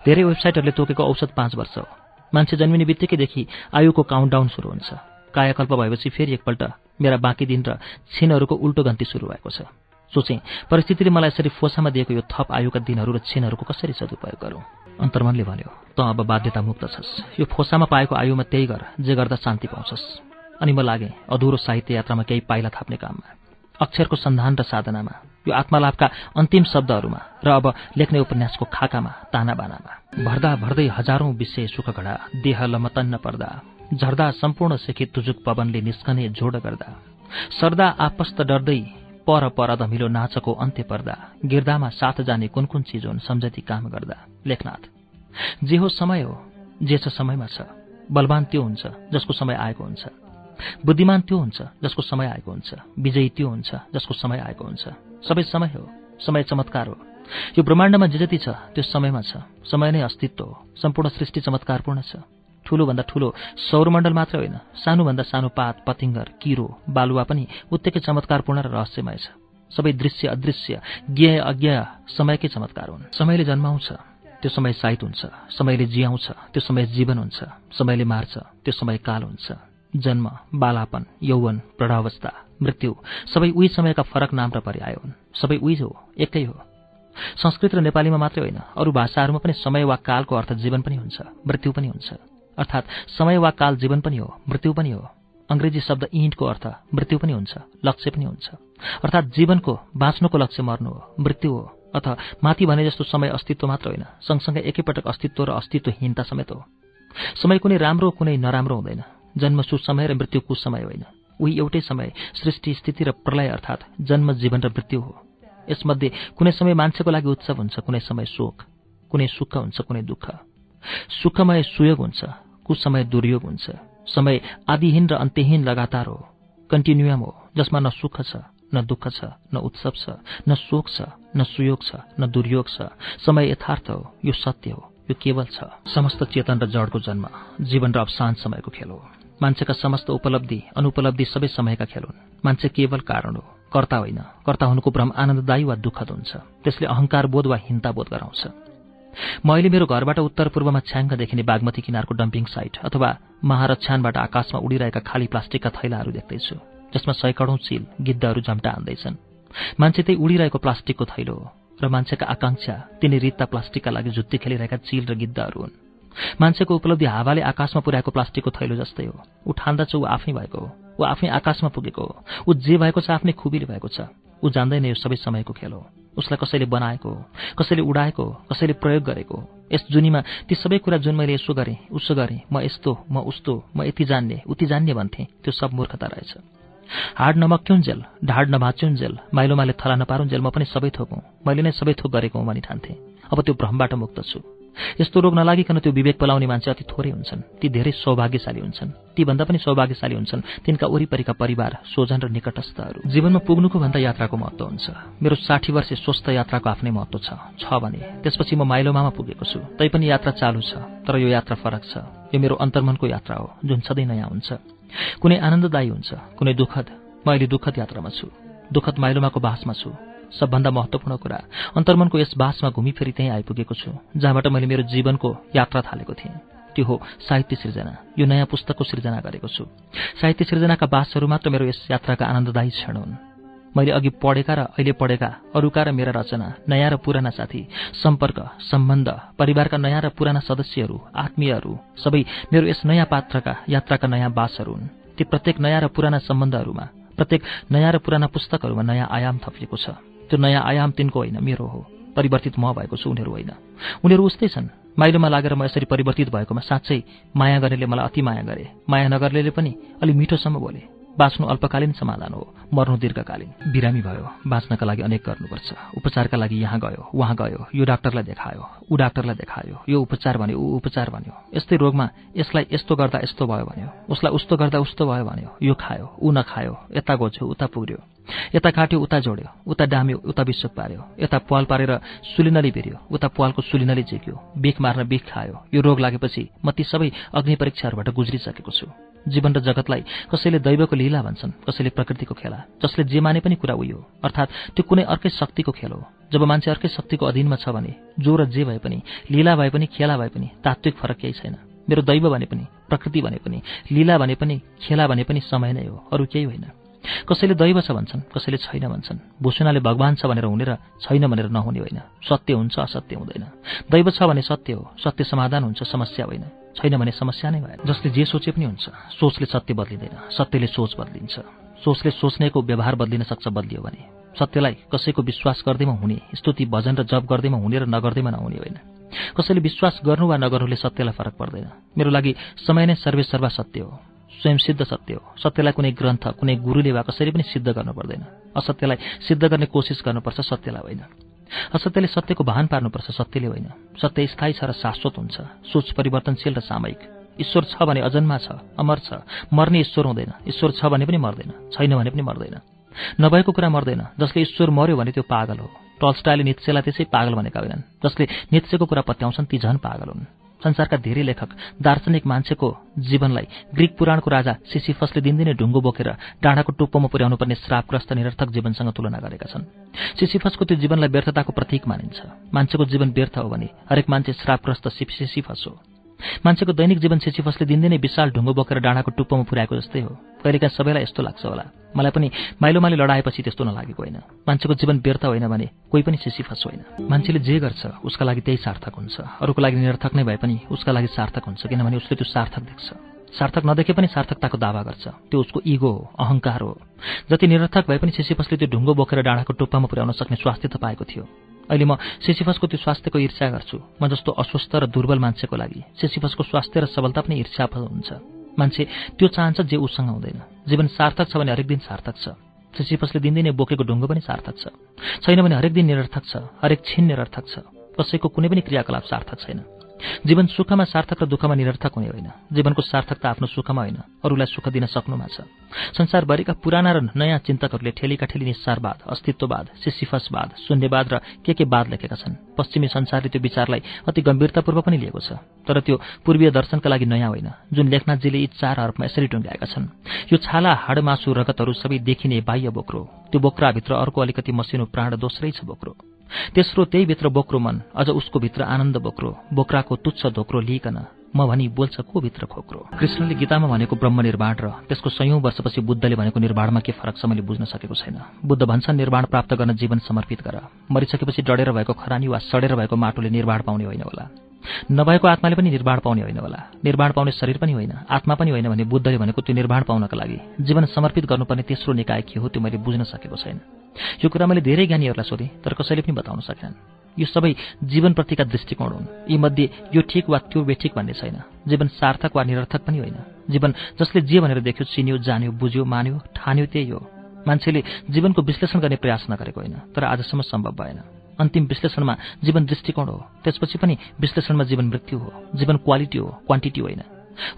धेरै वेबसाइटहरूले तोकेको औषध पाँच वर्ष हो। मान्छे जन्मिने बित्तिकैदेखि आयुको काउन्टडाउन सुरु हुन्छ। कायाकल्प भएपछि फेरि एकपल्ट मेरा बाँकी दिन र छिनहरूको उल्टो गन्ती सुरु भएको छ। सोचेँ। परिस्थितिले मलाई यसरी फोसामा दिएको यो थप आयुका दिनहरू र छिनहरूको कसरी सदुपयोग गरौँ? अन्तर्मनले भन्यो त अब बाध्यता मुक्त छस्। यो फोसामा पाएको आयुमा त्यही गर जे गर्दा शान्ति पाउँछस्। अनि म लागेँ अधुरो साहित्य यात्रामा केही पाइला थाप्ने काममा। अक्षरको सन्धान र साधनामा यो आत्मालाभका अन्तिम शब्दहरूमा र अब लेख्ने उपन्यासको खाकामा ताना बानामा भर्दा भर्दै हजारौं विषय सुखघडा देह लमतन्न पर्दा झर्दा सम्पूर्ण सेखी तुजुक पवनले निस्कने जोड गर्दा। सर्दा आपस्त डर्दै पर पर धमिलो नाचको अन्त्य पर्दा गिर्दामा साथ जाने कुन कुन चिज हुन् सम्झती काम गर्दा। लेखनाथ जे हो समय हो जे छ समयमा छ बलवान त्यो हुन्छ जसको समय आएको हुन्छ। बुद्धिमान त्यो हुन्छ जसको समय आएको हुन्छ। विजयी त्यो हुन्छ जसको समय आएको हुन्छ। सबै समय हो समय चमत्कार हो। यो ब्रह्माण्डमा जे जति छ त्यो समयमा छ। समय नै अस्तित्व हो। सम्पूर्ण सृष्टि चमत्कारपूर्ण छ। ठूलोभन्दा ठूलो सौरमण्डल मात्र होइन सानोभन्दा सानो पात पतिङ्गर किरो बालुवा पनि उत्तिकै चमत्कारपूर्ण र रहस्यमय छ। सबै दृश्य अदृश्य ज्ञ अज्ञ समयकै चमत्कार हुन्। समयले जन्माउँछ त्यो समय साहित हुन्छ। समयले जियाउँछ त्यो समय जीवन हुन्छ। समयले मार्छ त्यो समय काल हुन्छ। जन्म बालापन यौवन प्रौढावस्था मृत्यु सबै उही समयका फरक नाम र पर्याय हुन्। सबै उही हो एकै हो। संस्कृत र नेपालीमा मात्रै होइन अरू भाषाहरूमा पनि समय वा कालको अर्थ जीवन पनि हुन्छ मृत्यु पनि हुन्छ। अर्थात् समय वा काल जीवन पनि हो मृत्यु पनि हो। अङ्ग्रेजी शब्द इन्टको अर्थ मृत्यु पनि हुन्छ लक्ष्य पनि हुन्छ। अर्थात् जीवनको बाँच्नुको लक्ष्य मर्नु हो मृत्यु हो अथवा माथि भने जस्तो समय अस्तित्व मात्र होइन सँगसँगै एकैपटक अस्तित्व र अस्तित्वहीनता समेत हो। समय कुनै राम्रो कुनै नराम्रो हुँदैन। जन्म सुसमय र मृत्यु कुसमय होइन। उही एउटै समय सृष्टि स्थिति र प्रलय अर्थात् जन्म जीवन र मृत्यु हो। यसमध्ये कुनै समय मान्छेको लागि उत्सव हुन्छ कुनै समय शोक कुनै सुख हुन्छ कुनै दुःख। सुखमय सुयोग हुन्छ कुसमय दुर्योग हुन्छ। समय आदिहीन र अन्त्यहीन लगातार हो। कन्टिन्युयम हो जसमा न सुख छ न दुःख छ न उत्सव छ न शोक छ न सुयोग छ न दुर्योग छ। समय यथार्थ हो यो सत्य हो यो केवल छ। समस्त चेतन र जडको जन्म जीवन र अवसान समयको खेल हो। मान्छेका समस्त उपलब्धि अनुपलब्धि सबै समयका खेल हुन्। मान्छे केवल कारण हो कर्ता होइन। कर्ता हुनुको भ्रम आनन्ददायी वा दुःखद हुन्छ। त्यसले अहंकार बोध वा हिंताबोध गराउँछ। म अहिले मेरो घरबाट उत्तर पूर्वमा छ्याङ्ग देखिने बागमती किनारको डम्पिङ साइट अथवा महारछ्यानबाट आकाशमा उडिरहेका खाली प्लास्टिकका थैलाहरू देख्दैछु जसमा सैकडौँ चिल गिद्धहरू झम्टा हान्दैछन्। मान्छे त्यही उडिरहेको प्लास्टिकको थैलो हो र मान्छेका आकांक्षा तिनी रित्ता प्लास्टिकका लागि जुत्ती खेलिरहेका चिल र गिद्धहरू हुन्। मान्छेको उपलब्धि हावाले आकाशमा पुर्याएको प्लास्टिकको थैलो जस्तै हो। ऊ ठान्दा ऊ आफै भएको हो। ऊ आफै आकाशमा पुगेको हो। ऊ जे भएको छ आफ्नै खुबीले भएको छ। ऊ जान्दैन यो सबै समयको खेल हो। उसलाई कसैले बनाएको हो कसैले उडाएको हो कसैले प्रयोग गरेको हो यस जुनीमा ती सबै कुरा जुन मैले यसो गरेँ उसो गरेँ म यस्तो म उस्तो म यति जान्ने उति जान्ने भन्थेँ त्यो सब मूर्खता रहेछ। हाड नमक्युन्जेल ढाड नभाच्युन्जेल माइलोमाले थला नपारुन्जेल म पनि सबै थोकौँ मैले नै सबै थोक गरेको भनी ठान्थेँ। अब त्यो भ्रमबाट मुक्त छु। यस्तो रोग नलागिकन त्यो विवेक पलाउने मान्छे अति थोरै हुन्छन्। ती धेरै सौभाग्यशाली हुन्छन्। तीभन्दा पनि सौभाग्यशाली हुन्छन्। तिनका वरिपरिका परिवार सोझन र निकटस्थहरू। जीवनमा पुग्नुको भन्दा यात्राको महत्व हुन्छ। मेरो साठी वर्ष स्वस्थ यात्राको आफ्नै महत्व छ भने त्यसपछि म माइलोमामा पुगेको छु। तैपनि यात्रा चालु छ तर यो यात्रा फरक छ। यो मेरो अन्तर्मनको यात्रा हो जुन सधैँ नयाँ हुन्छ। कुनै आनन्ददायी हुन्छ कुनै दुःखद। म अहिले दुःखद यात्रामा छु। दुःखद माइलोमाको बासमा छु। सबभन्दा महत्वपूर्ण कुरा। अन्तर्मनको यस बासमा घुमिफेरि त्यहीँ आइपुगेको छु जहाँबाट मैले मेरो जीवनको यात्रा थालेको थिएँ। त्यो हो साहित्य सिर्जना। यो नयाँ पुस्तकको सिर्जना गरेको छु। साहित्य सिर्जनाका बासहरू मात्र मेरो यस यात्राका आनन्ददायी क्षण हुन्। मैले अघि पढेका र अहिले पढेका अरूका र मेरा रचना नयाँ र पुराना साथी सम्पर्क सम्बन्ध परिवारका नयाँ र पुराना सदस्यहरू आत्मीयहरू सबै मेरो यस नयाँ पात्रका यात्राका नयाँ बासहरू हुन्। ती प्रत्येक नयाँ र पुराना सम्बन्धहरूमा प्रत्येक नयाँ र पुराना पुस्तकहरूमा नयाँ आयाम थपिएको छ। त्यो नयाँ आयाम तिनको होइन मेरो हो। परिवर्तित म भएको छु उनीहरू होइन। उनीहरू उस्तै छन्। माइलोमा लागेर म यसरी परिवर्तित भएकोमा साँच्चै माया गर्नेले मलाई अति माया गरे। माया नगर्नेले पनि अलि मिठोसम्म बोले। बाँच्नु अल्पकालीन समाधान हो मर्नु दीर्घकालीन। बिरामी भयो बाँच्नका लागि अनेक गर्नुपर्छ। उपचारका लागि यहाँ गयो उहाँ गयो यो डाक्टरलाई देखायो ऊ डाक्टरलाई देखायो यो उपचार भन्यो ऊ उपचार भन्यो। यस्तै रोगमा यसलाई यस्तो गर्दा यस्तो भयो भन्यो उसलाई उस्तो गर्दा उस्तो भयो भन्यो यो खायो ऊ नखायो यता गोज्यो उता पुग्यो। यता काट्यो उता जोड्यो उता डाम्यो उता विश्व पार्यो। यता पाल पारेर सुलिनली भिर्यो उता पालको सुलिनली झिक्यो बिख मार्न बिख खायो। यो रोग लागेपछि म ती सबै अग्नि परीक्षाहरूबाट गुज्रिसकेको छु। जीवन र जगतलाई कसैले दैवको लीला भन्छन् कसैले प्रकृतिको खेला। जसले जे माने पनि कुरा उयो। अर्थात् त्यो कुनै अर्कै शक्तिको खेल हो। जब मान्छे अर्कै शक्तिको अधीनमा छ भने जो र जे भए पनि लीला भए पनि खेला भए पनि तात्विक फरक केही छैन। मेरो दैव भने पनि प्रकृति भने पनि लीला भने पनि खेला भने पनि समय नै हो। अरू केही होइन। कसैले दैव छ भन्छन् कसैले छैन भन्छन्। भूषणाले भगवान छ भनेर हुने र छैन भनेर नहुने होइन। सत्य हुन्छ असत्य हुँदैन। दैव छ भने सत्य हो। सत्य समाधान हुन्छ समस्या होइन। छैन भने समस्या नै भएन। जसले जे सोचे पनि हुन्छ सोचले सत्य बदलिँदैन। सत्यले सोच बदलिन्छ। सोचले सोच्नेको व्यवहार बदलिन सक्छ बदलियो भने। सत्यलाई कसैको विश्वास गर्दैमा हुने स्तुति भजन र जप गर्दैमा हुने र नगर्दैमा नहुने होइन। कसैले विश्वास गर्नु वा नगर्नुले सत्यलाई फरक पर्दैन। मेरो लागि समय नै सर्वेसर्वा सत्य हो। स्वयं सिद्ध सत्य हो। सत्यलाई कुनै ग्रन्थ कुनै गुरुले वा कसैले पनि सिद्ध गर्नु पर्दैन। असत्यलाई सिद्ध गर्ने कोसिस गर्नुपर्छ सत्यलाई होइन। असत्यले सत्यको भान पार्नुपर्छ सत्यले होइन। सत्य स्थायी छ र शाश्वत हुन्छ। सोच परिवर्तनशील र सामयिक। ईश्वर छ भने अजन्मा छ अमर छ। मर्ने ईश्वर हुँदैन। ईश्वर छ भने पनि मर्दैन। छैन भने पनि मर्दैन। नभएको कुरा मर्दैन। जसले ईश्वर मर्यो भने त्यो पागल हो। टल्स्टाले नित्सेलाई त्यसै पागल भनेका होइनन्। जसले नित्सेको कुरा पत्याउँछन् ती झन् पागल हुन्। संसारका धेरै लेखक दार्शनिक मान्छेको जीवनलाई ग्रिक पुराणको राजा सिसिफसले दिनदिनै ढुङ्गो बोकेर डाँडाको टुप्पोमा पुर्याउनु पर्ने श्रापग्रस्त निरर्थक जीवनसँग तुलना गरेका छन्। सिसिफसको त्यो जीवनलाई व्यर्थताको प्रतीक मानिन्छ। मान्छेको जीवन व्यर्थ हो भने हरेक मान्छे श्रापग्रस्त सिसिफस हो। मान्छेको दैनिक जीवन सिसिफसले दिनदिनै विशाल ढुङ्गो बोकेर डाँडाको टुप्पोमा पुर्याएको जस्तै हो। कहिलेकाहीँ सबैलाई यस्तो लाग्छ होला। मलाई पनि माइलोमाले लडाएपछि त्यस्तो नलागेको होइन। मान्छेको जीवन व्यर्थ होइन भने कोही पनि सिसिफस होइन। मान्छेले जे गर्छ उसका लागि त्यही सार्थक हुन्छ। अरूको लागि निरर्थक नै भए पनि उसका लागि सार्थक हुन्छ किनभने उसले त्यो सार्थक देख्छ। सार्थक नदेखे पनि सार्थकताको दावा गर्छ। त्यो उसको इगो हो अहंकार हो। जति निरर्थक भए पनि सिसिफसले त्यो ढुङ्गो बोकेर डाँडाको टुप्पामा पुर्याउन सक्ने स्वास्थ्य त पाएको थियो। अहिले म सिसिफसको त्यो स्वास्थ्यको ईर्ष्या गर्छु। म जस्तो अस्वस्थ र दुर्बल मान्छेको लागि सिसिफसको स्वास्थ्य र सबलता पनि ईर्ष्या हुन्छ। मान्छे त्यो चाहन्छ जे उसँग हुँदैन। जीवन सार्थक छ भने हरेक दिन सार्थक छ। सिसिफसले दिनदिनै बोकेको ढुङ्गो पनि सार्थक छैन भने हरेक दिन निरर्थक छ। हरेक छिन निरर्थक छ। कसैको कुनै पनि क्रियाकलाप सार्थक छैन। जीवन सुखमा सार्थक र दुःखमा निरर्थक हुने होइन। जीवनको सार्थकता आफ्नो सुखमा होइन। अरूलाई सुख दिन सक्नुमा छ। संसारभरिका पुराना र नयाँ चिन्तकहरूले ठेलीका ठेली निस्सारवाद अस्तित्ववाद सिसिफसवाद शून्यवाद र के के वाद लेखेका छन्। पश्चिमी संसारले त्यो विचारलाई अति गम्भीरतापूर्वक पनि लिएको छ। तर त्यो पूर्वीय दर्शनका लागि नयाँ होइन। जुन लेखनाथजीले यी चार अर्पमा यसरी टुङ्ग्याएका छन् यो छाला हाडमासु रगतहरू सबै देखिने बाह्य बोक्रो। त्यो बोक्राभित्र अर्को अलिकति मसिनो प्राण दोस्रै छ बोक्रो। तेस्रो त्यही भित्र बोक्रो मन। अझ उसको भित्र आनन्द बोक्रो। बोक्राको तुच्छ धोक्रो लिइकन। म भनी बोल्छ को भित्र खोक्रो? कृष्णले गीतामा भनेको ब्रह्म निर्माण र त्यसको सयौं वर्षपछि बुद्धले भनेको निर्माणमा के फरक छ मैले बुझ्न सकेको छैन। बुद्ध भन्छन् निर्माण प्राप्त गर्न जीवन समर्पित गर। मरिसकेपछि डढेर भएको खरानी वा सडेर भएको माटोले निर्माण पाउने होइन होला। नभएको आत्माले पनि निर्माण पाउने होइन होला। निर्माण पाउने शरीर पनि होइन आत्मा पनि होइन भने बुद्धले भनेको त्यो निर्माण पाउनका लागि जीवन समर्पित गर्नुपर्ने तेस्रो निकाय के हो त्यो मैले बुझ्न सकेको छैन। यो कुरा मैले धेरै ज्ञानीहरूलाई सोधेँ तर कसैले पनि बताउन सकेनन्। यो सबै जीवनप्रतिका दृष्टिकोण हुन्। यीमध्ये यो ठिक वा त्यो बेठिक भन्ने छैन। जीवन सार्थक वा निरर्थक पनि होइन। जीवन जसले जे भनेर देख्यो चिन्यो जान्यो बुझ्यो मान्यो ठान्यो त्यही हो। मान्छेले जीवनको विश्लेषण गर्ने प्रयास नगरेको होइन तर आजसम्म सम्भव भएन। अन्तिम विश्लेषणमा जीवन दृष्टिकोण हो। त्यसपछि पनि विश्लेषणमा जीवन मृत्यु हो। जीवन क्वालिटी हो क्वान्टिटी होइन।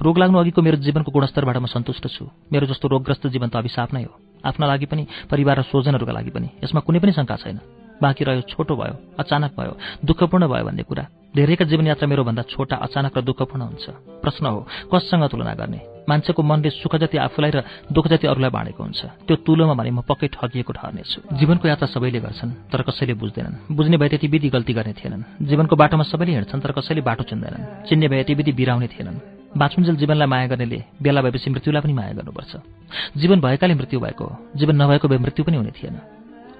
रोग लाग्नु अघिको मेरो जीवनको गुणस्तरबाट म सन्तुष्ट छु। मेरो जस्तो रोगग्रस्त जीवन त अभिशाप नै हो। आफ्ना लागि पनि परिवार र स्वजनहरूका लागि पनि। यसमा कुनै पनि शङ्का छैन। बाँकी रह्यो छोटो भयो अचानक भयो दुःखपूर्ण भयो भन्ने कुरा। धेरैका जीवनयात्रा मेरोभन्दा छोटा अचानक र दुःखपूर्ण हुन्छ। प्रश्न हो कससँग तुलना गर्ने? मान्छेको मनले सुख जति आफूलाई र दुःख जति अरूलाई बाँडेको हुन्छ। त्यो तुलोमा भने म पक्कै ठगिएको ठहर्नेछु। जीवनको यात्रा सबैले गर्छन् तर कसैले बुझ्दैनन्। बुझ्ने भए त्यति विधि गल्ती गर्ने थिएनन्। जीवनको बाटोमा सबैले हिँड्छन् तर कसैले बाटो चिन्दैनन्। चिन्ने भए यति विधि बिराउने थिएनन्। बाँचुन्जेल जीवनलाई माया गर्नेले बेला भएपछि मृत्युलाई पनि माया गर्नुपर्छ। जीवन भएकाले मृत्यु भएको जीवन नभएको भए मृत्यु पनि हुने थिएन।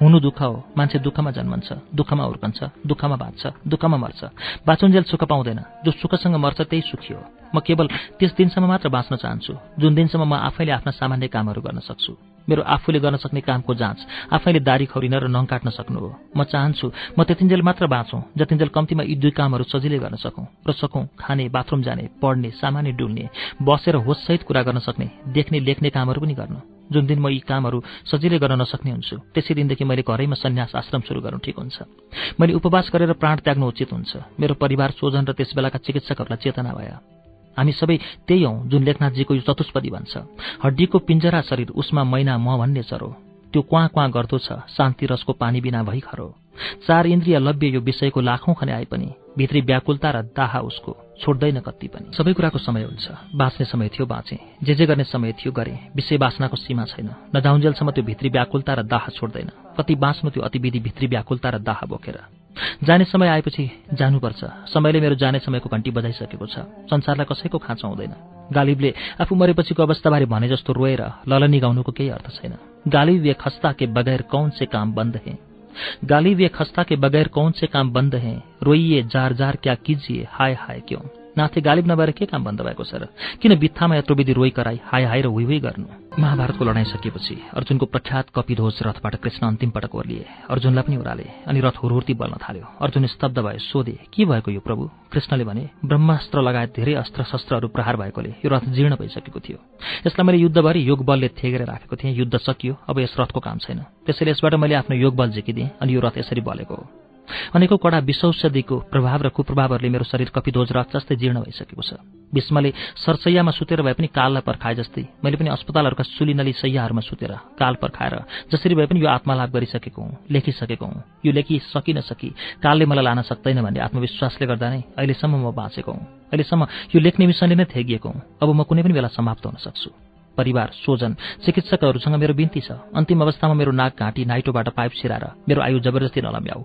हुनु दुःख हो। मान्छे दुःखमा जन्मन्छ दुःखमा हुर्कन्छ दुःखमा बाँच्छ दुःखमा मर्छ। बाँचुन्जेल सुख पाउँदैन। जो सुखसँग मर्छ त्यही सुखी हो। म केवल त्यस दिनसम्म मात्र बाँच्न चाहन्छु। जुन दिनसम्म म आफैले आफ्ना सामान्य कामहरू गर्न सक्छु। मेरो आफूले गर्न सक्ने कामको जाँच आफैले दारी खौरिन र नङ काट्न सक्नु हो। म चाहन्छु म त्यतिन्जेल मात्र बाँचौँ जतिन्जेल कम्तीमा यी दुई कामहरू सजिलै गर्न सकौँ। र सकौँ खाने बाथरुम जाने पढ्ने सामान्य डुल्ने बसेर होससहित कुरा गर्न सक्ने देख्ने लेख्ने कामहरू पनि गर्नु। जुन दिन म यी कामहरू सजिलै गर्न नसक्ने हुन्छु त्यसै दिनदेखि मैले घरैमा सन्यास आश्रम सुरु गर्नु ठिक हुन्छ। मैले उपवास गरेर प्राण त्याग्नु उचित हुन्छ। मेरो परिवार स्वजन र त्यस बेलाका चिकित्सकहरूलाई चेतना भए। हामी सबै त्यही हौ जुन लेखनाथजीको यो चतुष्पदी भन्छ। हड्डीको पिञ्जरा शरीर उसमा मैना म भन्ने चरो त्यो क्वाँ क्वाँ गर्दो छ शान्ति रसको पानी बिना भई खरो चार इन्द्रिय लभ्य यो विषयको लाखौं खने आए पनि। भित्री व्याकुलता र दाहा उसको छोड्दैन कति पनि। सबै कुराको समय हुन्छ। बाँच्ने समय थियो बाँचे। जे जे गर्ने समय थियो गरे। विषय बाँच्नाको सीमा छैन। नजाउन्जेलसम्म त्यो भित्री व्याकुलता र दाह छोड्दैन। कति बाँच्नु त्यो अतिविधि भित्री व्याकुलता र दाह बोकेर। जाने समय आएपछि जानुपर्छ। समयले मेरो जाने समयको घन्टी बजाइसकेको छ। संसारलाई कसैको खाँचो हुँदैन। गालिबले आफू मरेपछिको अवस्थाबारे भने जस्तो रोएर ललनी गाउनुको केही अर्थ छैन। गालिब वे खस्ता के बगैर कौन से काम बन्द है? गाली या खस्ता के बगैर कौन से काम बंद हैं? रोइए जार जार क्या कीजिए? हाय हाय क्यों? नाथे गालिब नभएर के काम बन्द भएको छ र किन बित्थामा यत्रो विधि रोइ कराई हाय हाय र हुइ हुइ गर्नु? महाभारतको लडाईँ सकिएपछि अर्जुनको प्रख्यात कपिध्वज रथबाट कृष्ण अन्तिम पटक ओर्लिए। अर्जुनलाई पनि उराले अनि रथ हुरहुर्ती बल्न थाल्यो। अर्जुन स्तब्ध भए सोधे के भएको यो प्रभु? कृष्णले भने ब्रह्मास्त्र लगायत धेरै अस्त्र शस्त्रहरू प्रहार भएकोले यो रथ जीर्ण भइसकेको थियो। यसलाई मैले युद्धभरि योग बलले थेगेर राखेको थिएँ। युद्ध सकियो अब यस रथको काम छैन। त्यसैले यसबाट मैले आफ्नो योग बल झिकिदिएँ अनि यो रथ यसरी बलेको हो। अनेकौं कडा विषौषधिको प्रभाव र कुप्रभावहरूले मेरो शरीर कपिध्वज रथ जस्तै जीर्ण भइसकेको छ। भीष्मले सरसैयामा सुतेर भए पनि काललाई पर्खाए जस्तै मैले पनि अस्पतालहरूका सुलिनली सैयाहरूमा सुतेर काल पर्खाएर जसरी भए पनि यो आत्मालाभ गरिसकेको हुँ लेखिसकेको हुँ। यो लेखी सकि नसकी कालले मलाई लान सक्दैन भन्ने आत्मविश्वासले गर्दा नै अहिलेसम्म म बाँचेको हुँ। अहिलेसम्म यो लेख्ने मिसनले नै थेगिएको हुँ। अब म कुनै पनि बेला समाप्त हुन सक्छु। परिवार स्वजन चिकित्सकहरूसँग मेरो बिन्ती छ। अन्तिम अवस्थामा मेरो नाक घाँटी नाइटोबाट पाइप छिराएर मेरो आयु जबरजस्ती नलम्ब्याऊ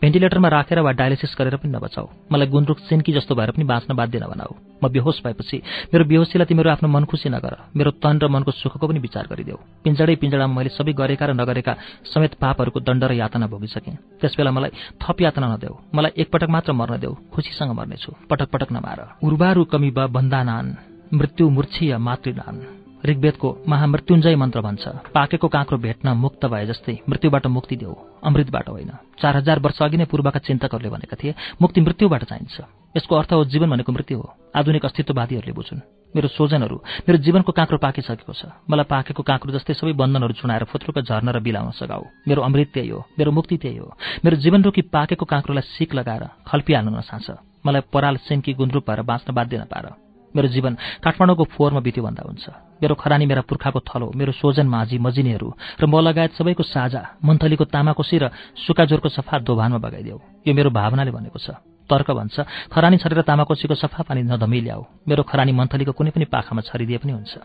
भेन्टिलेटरमा राखेर वा डायलिसिस गरेर पनि नबचाऊ मलाई गुन्द्रुक सिन्की जस्तो भएर पनि बाँच्न बाध्य नबनाऊ। म बेहोस भएपछि मेरो बेहोसीलाई तिमीहरू आफ्नो मन खुसी नगर। मेरो तन र मनको सुखको पनि विचार गरिदेऊ। पिंजडै पिंजडामा मैले सबै गरेका र नगरेका समेत पापहरूको दण्ड र यातना भोगिसकेँ। त्यसबेला मलाई थप यातना नदेऊ। मलाई एकपटक मात्र मर्न देऊ। खुसीसँग मर्नेछु। पटक पटक नमार। उर्वारु कमी बन्दानान मृत्यु मूर्छीय मातृनान ऋग्वेदको महामृत्युञ्जय मन्त्र भन्छ पाकेको काँक्रो भेट्न मुक्त भए जस्तै मृत्युबाट मुक्ति देऊ अमृतबाट होइन। चार हजार वर्ष अघि नै पूर्वका चिन्तकहरूले भनेका थिए मुक्ति मृत्युबाट चाहिन्छ। यसको अर्थ हो जीवन भनेको मृत्यु हो। आधुनिक अस्तित्ववादीहरूले बुझुन् मेरो सोजनहरू मेरो जीवनको काँक्रो पाकिसकेको छ। मलाई पाकेको काँक्रो जस्तै सबै बन्धनहरू छुनाएर फुत्रुक झर्न र बिलाउन सघाऊ मेरो अमृत त्यही हो मेरो मुक्ति त्यही हो। मेरो जीवन रोकी पाकेको काँक्रोलाई सिक लगाएर खल्पिहाल्न नसान्छ मलाई पराल सेन्की गुन्द्रुप भएर बाँच्न बाध्य नपार। मेरो जीवन काठमाडौँको फोहोरमा बित्यो भन्दा हुन्छ। मेरो खरानी मेरा पुर्खाको थलो मेरो सोजन माझी मजिनेहरू र म लगायत सबैको साझा मन्थलीको तामाकोसी र सुकाजोरको सफा दोभानमा बगाइदेऊ। यो मेरो भावनाले भनेको छ। तर्क भन्छ खरानी छरेर तामाकोसीको सफा पानी नधमी ल्याऊ मेरो खरानी मन्थलीको कुनै पनि पाखामा छरिदिए पनि हुन्छ।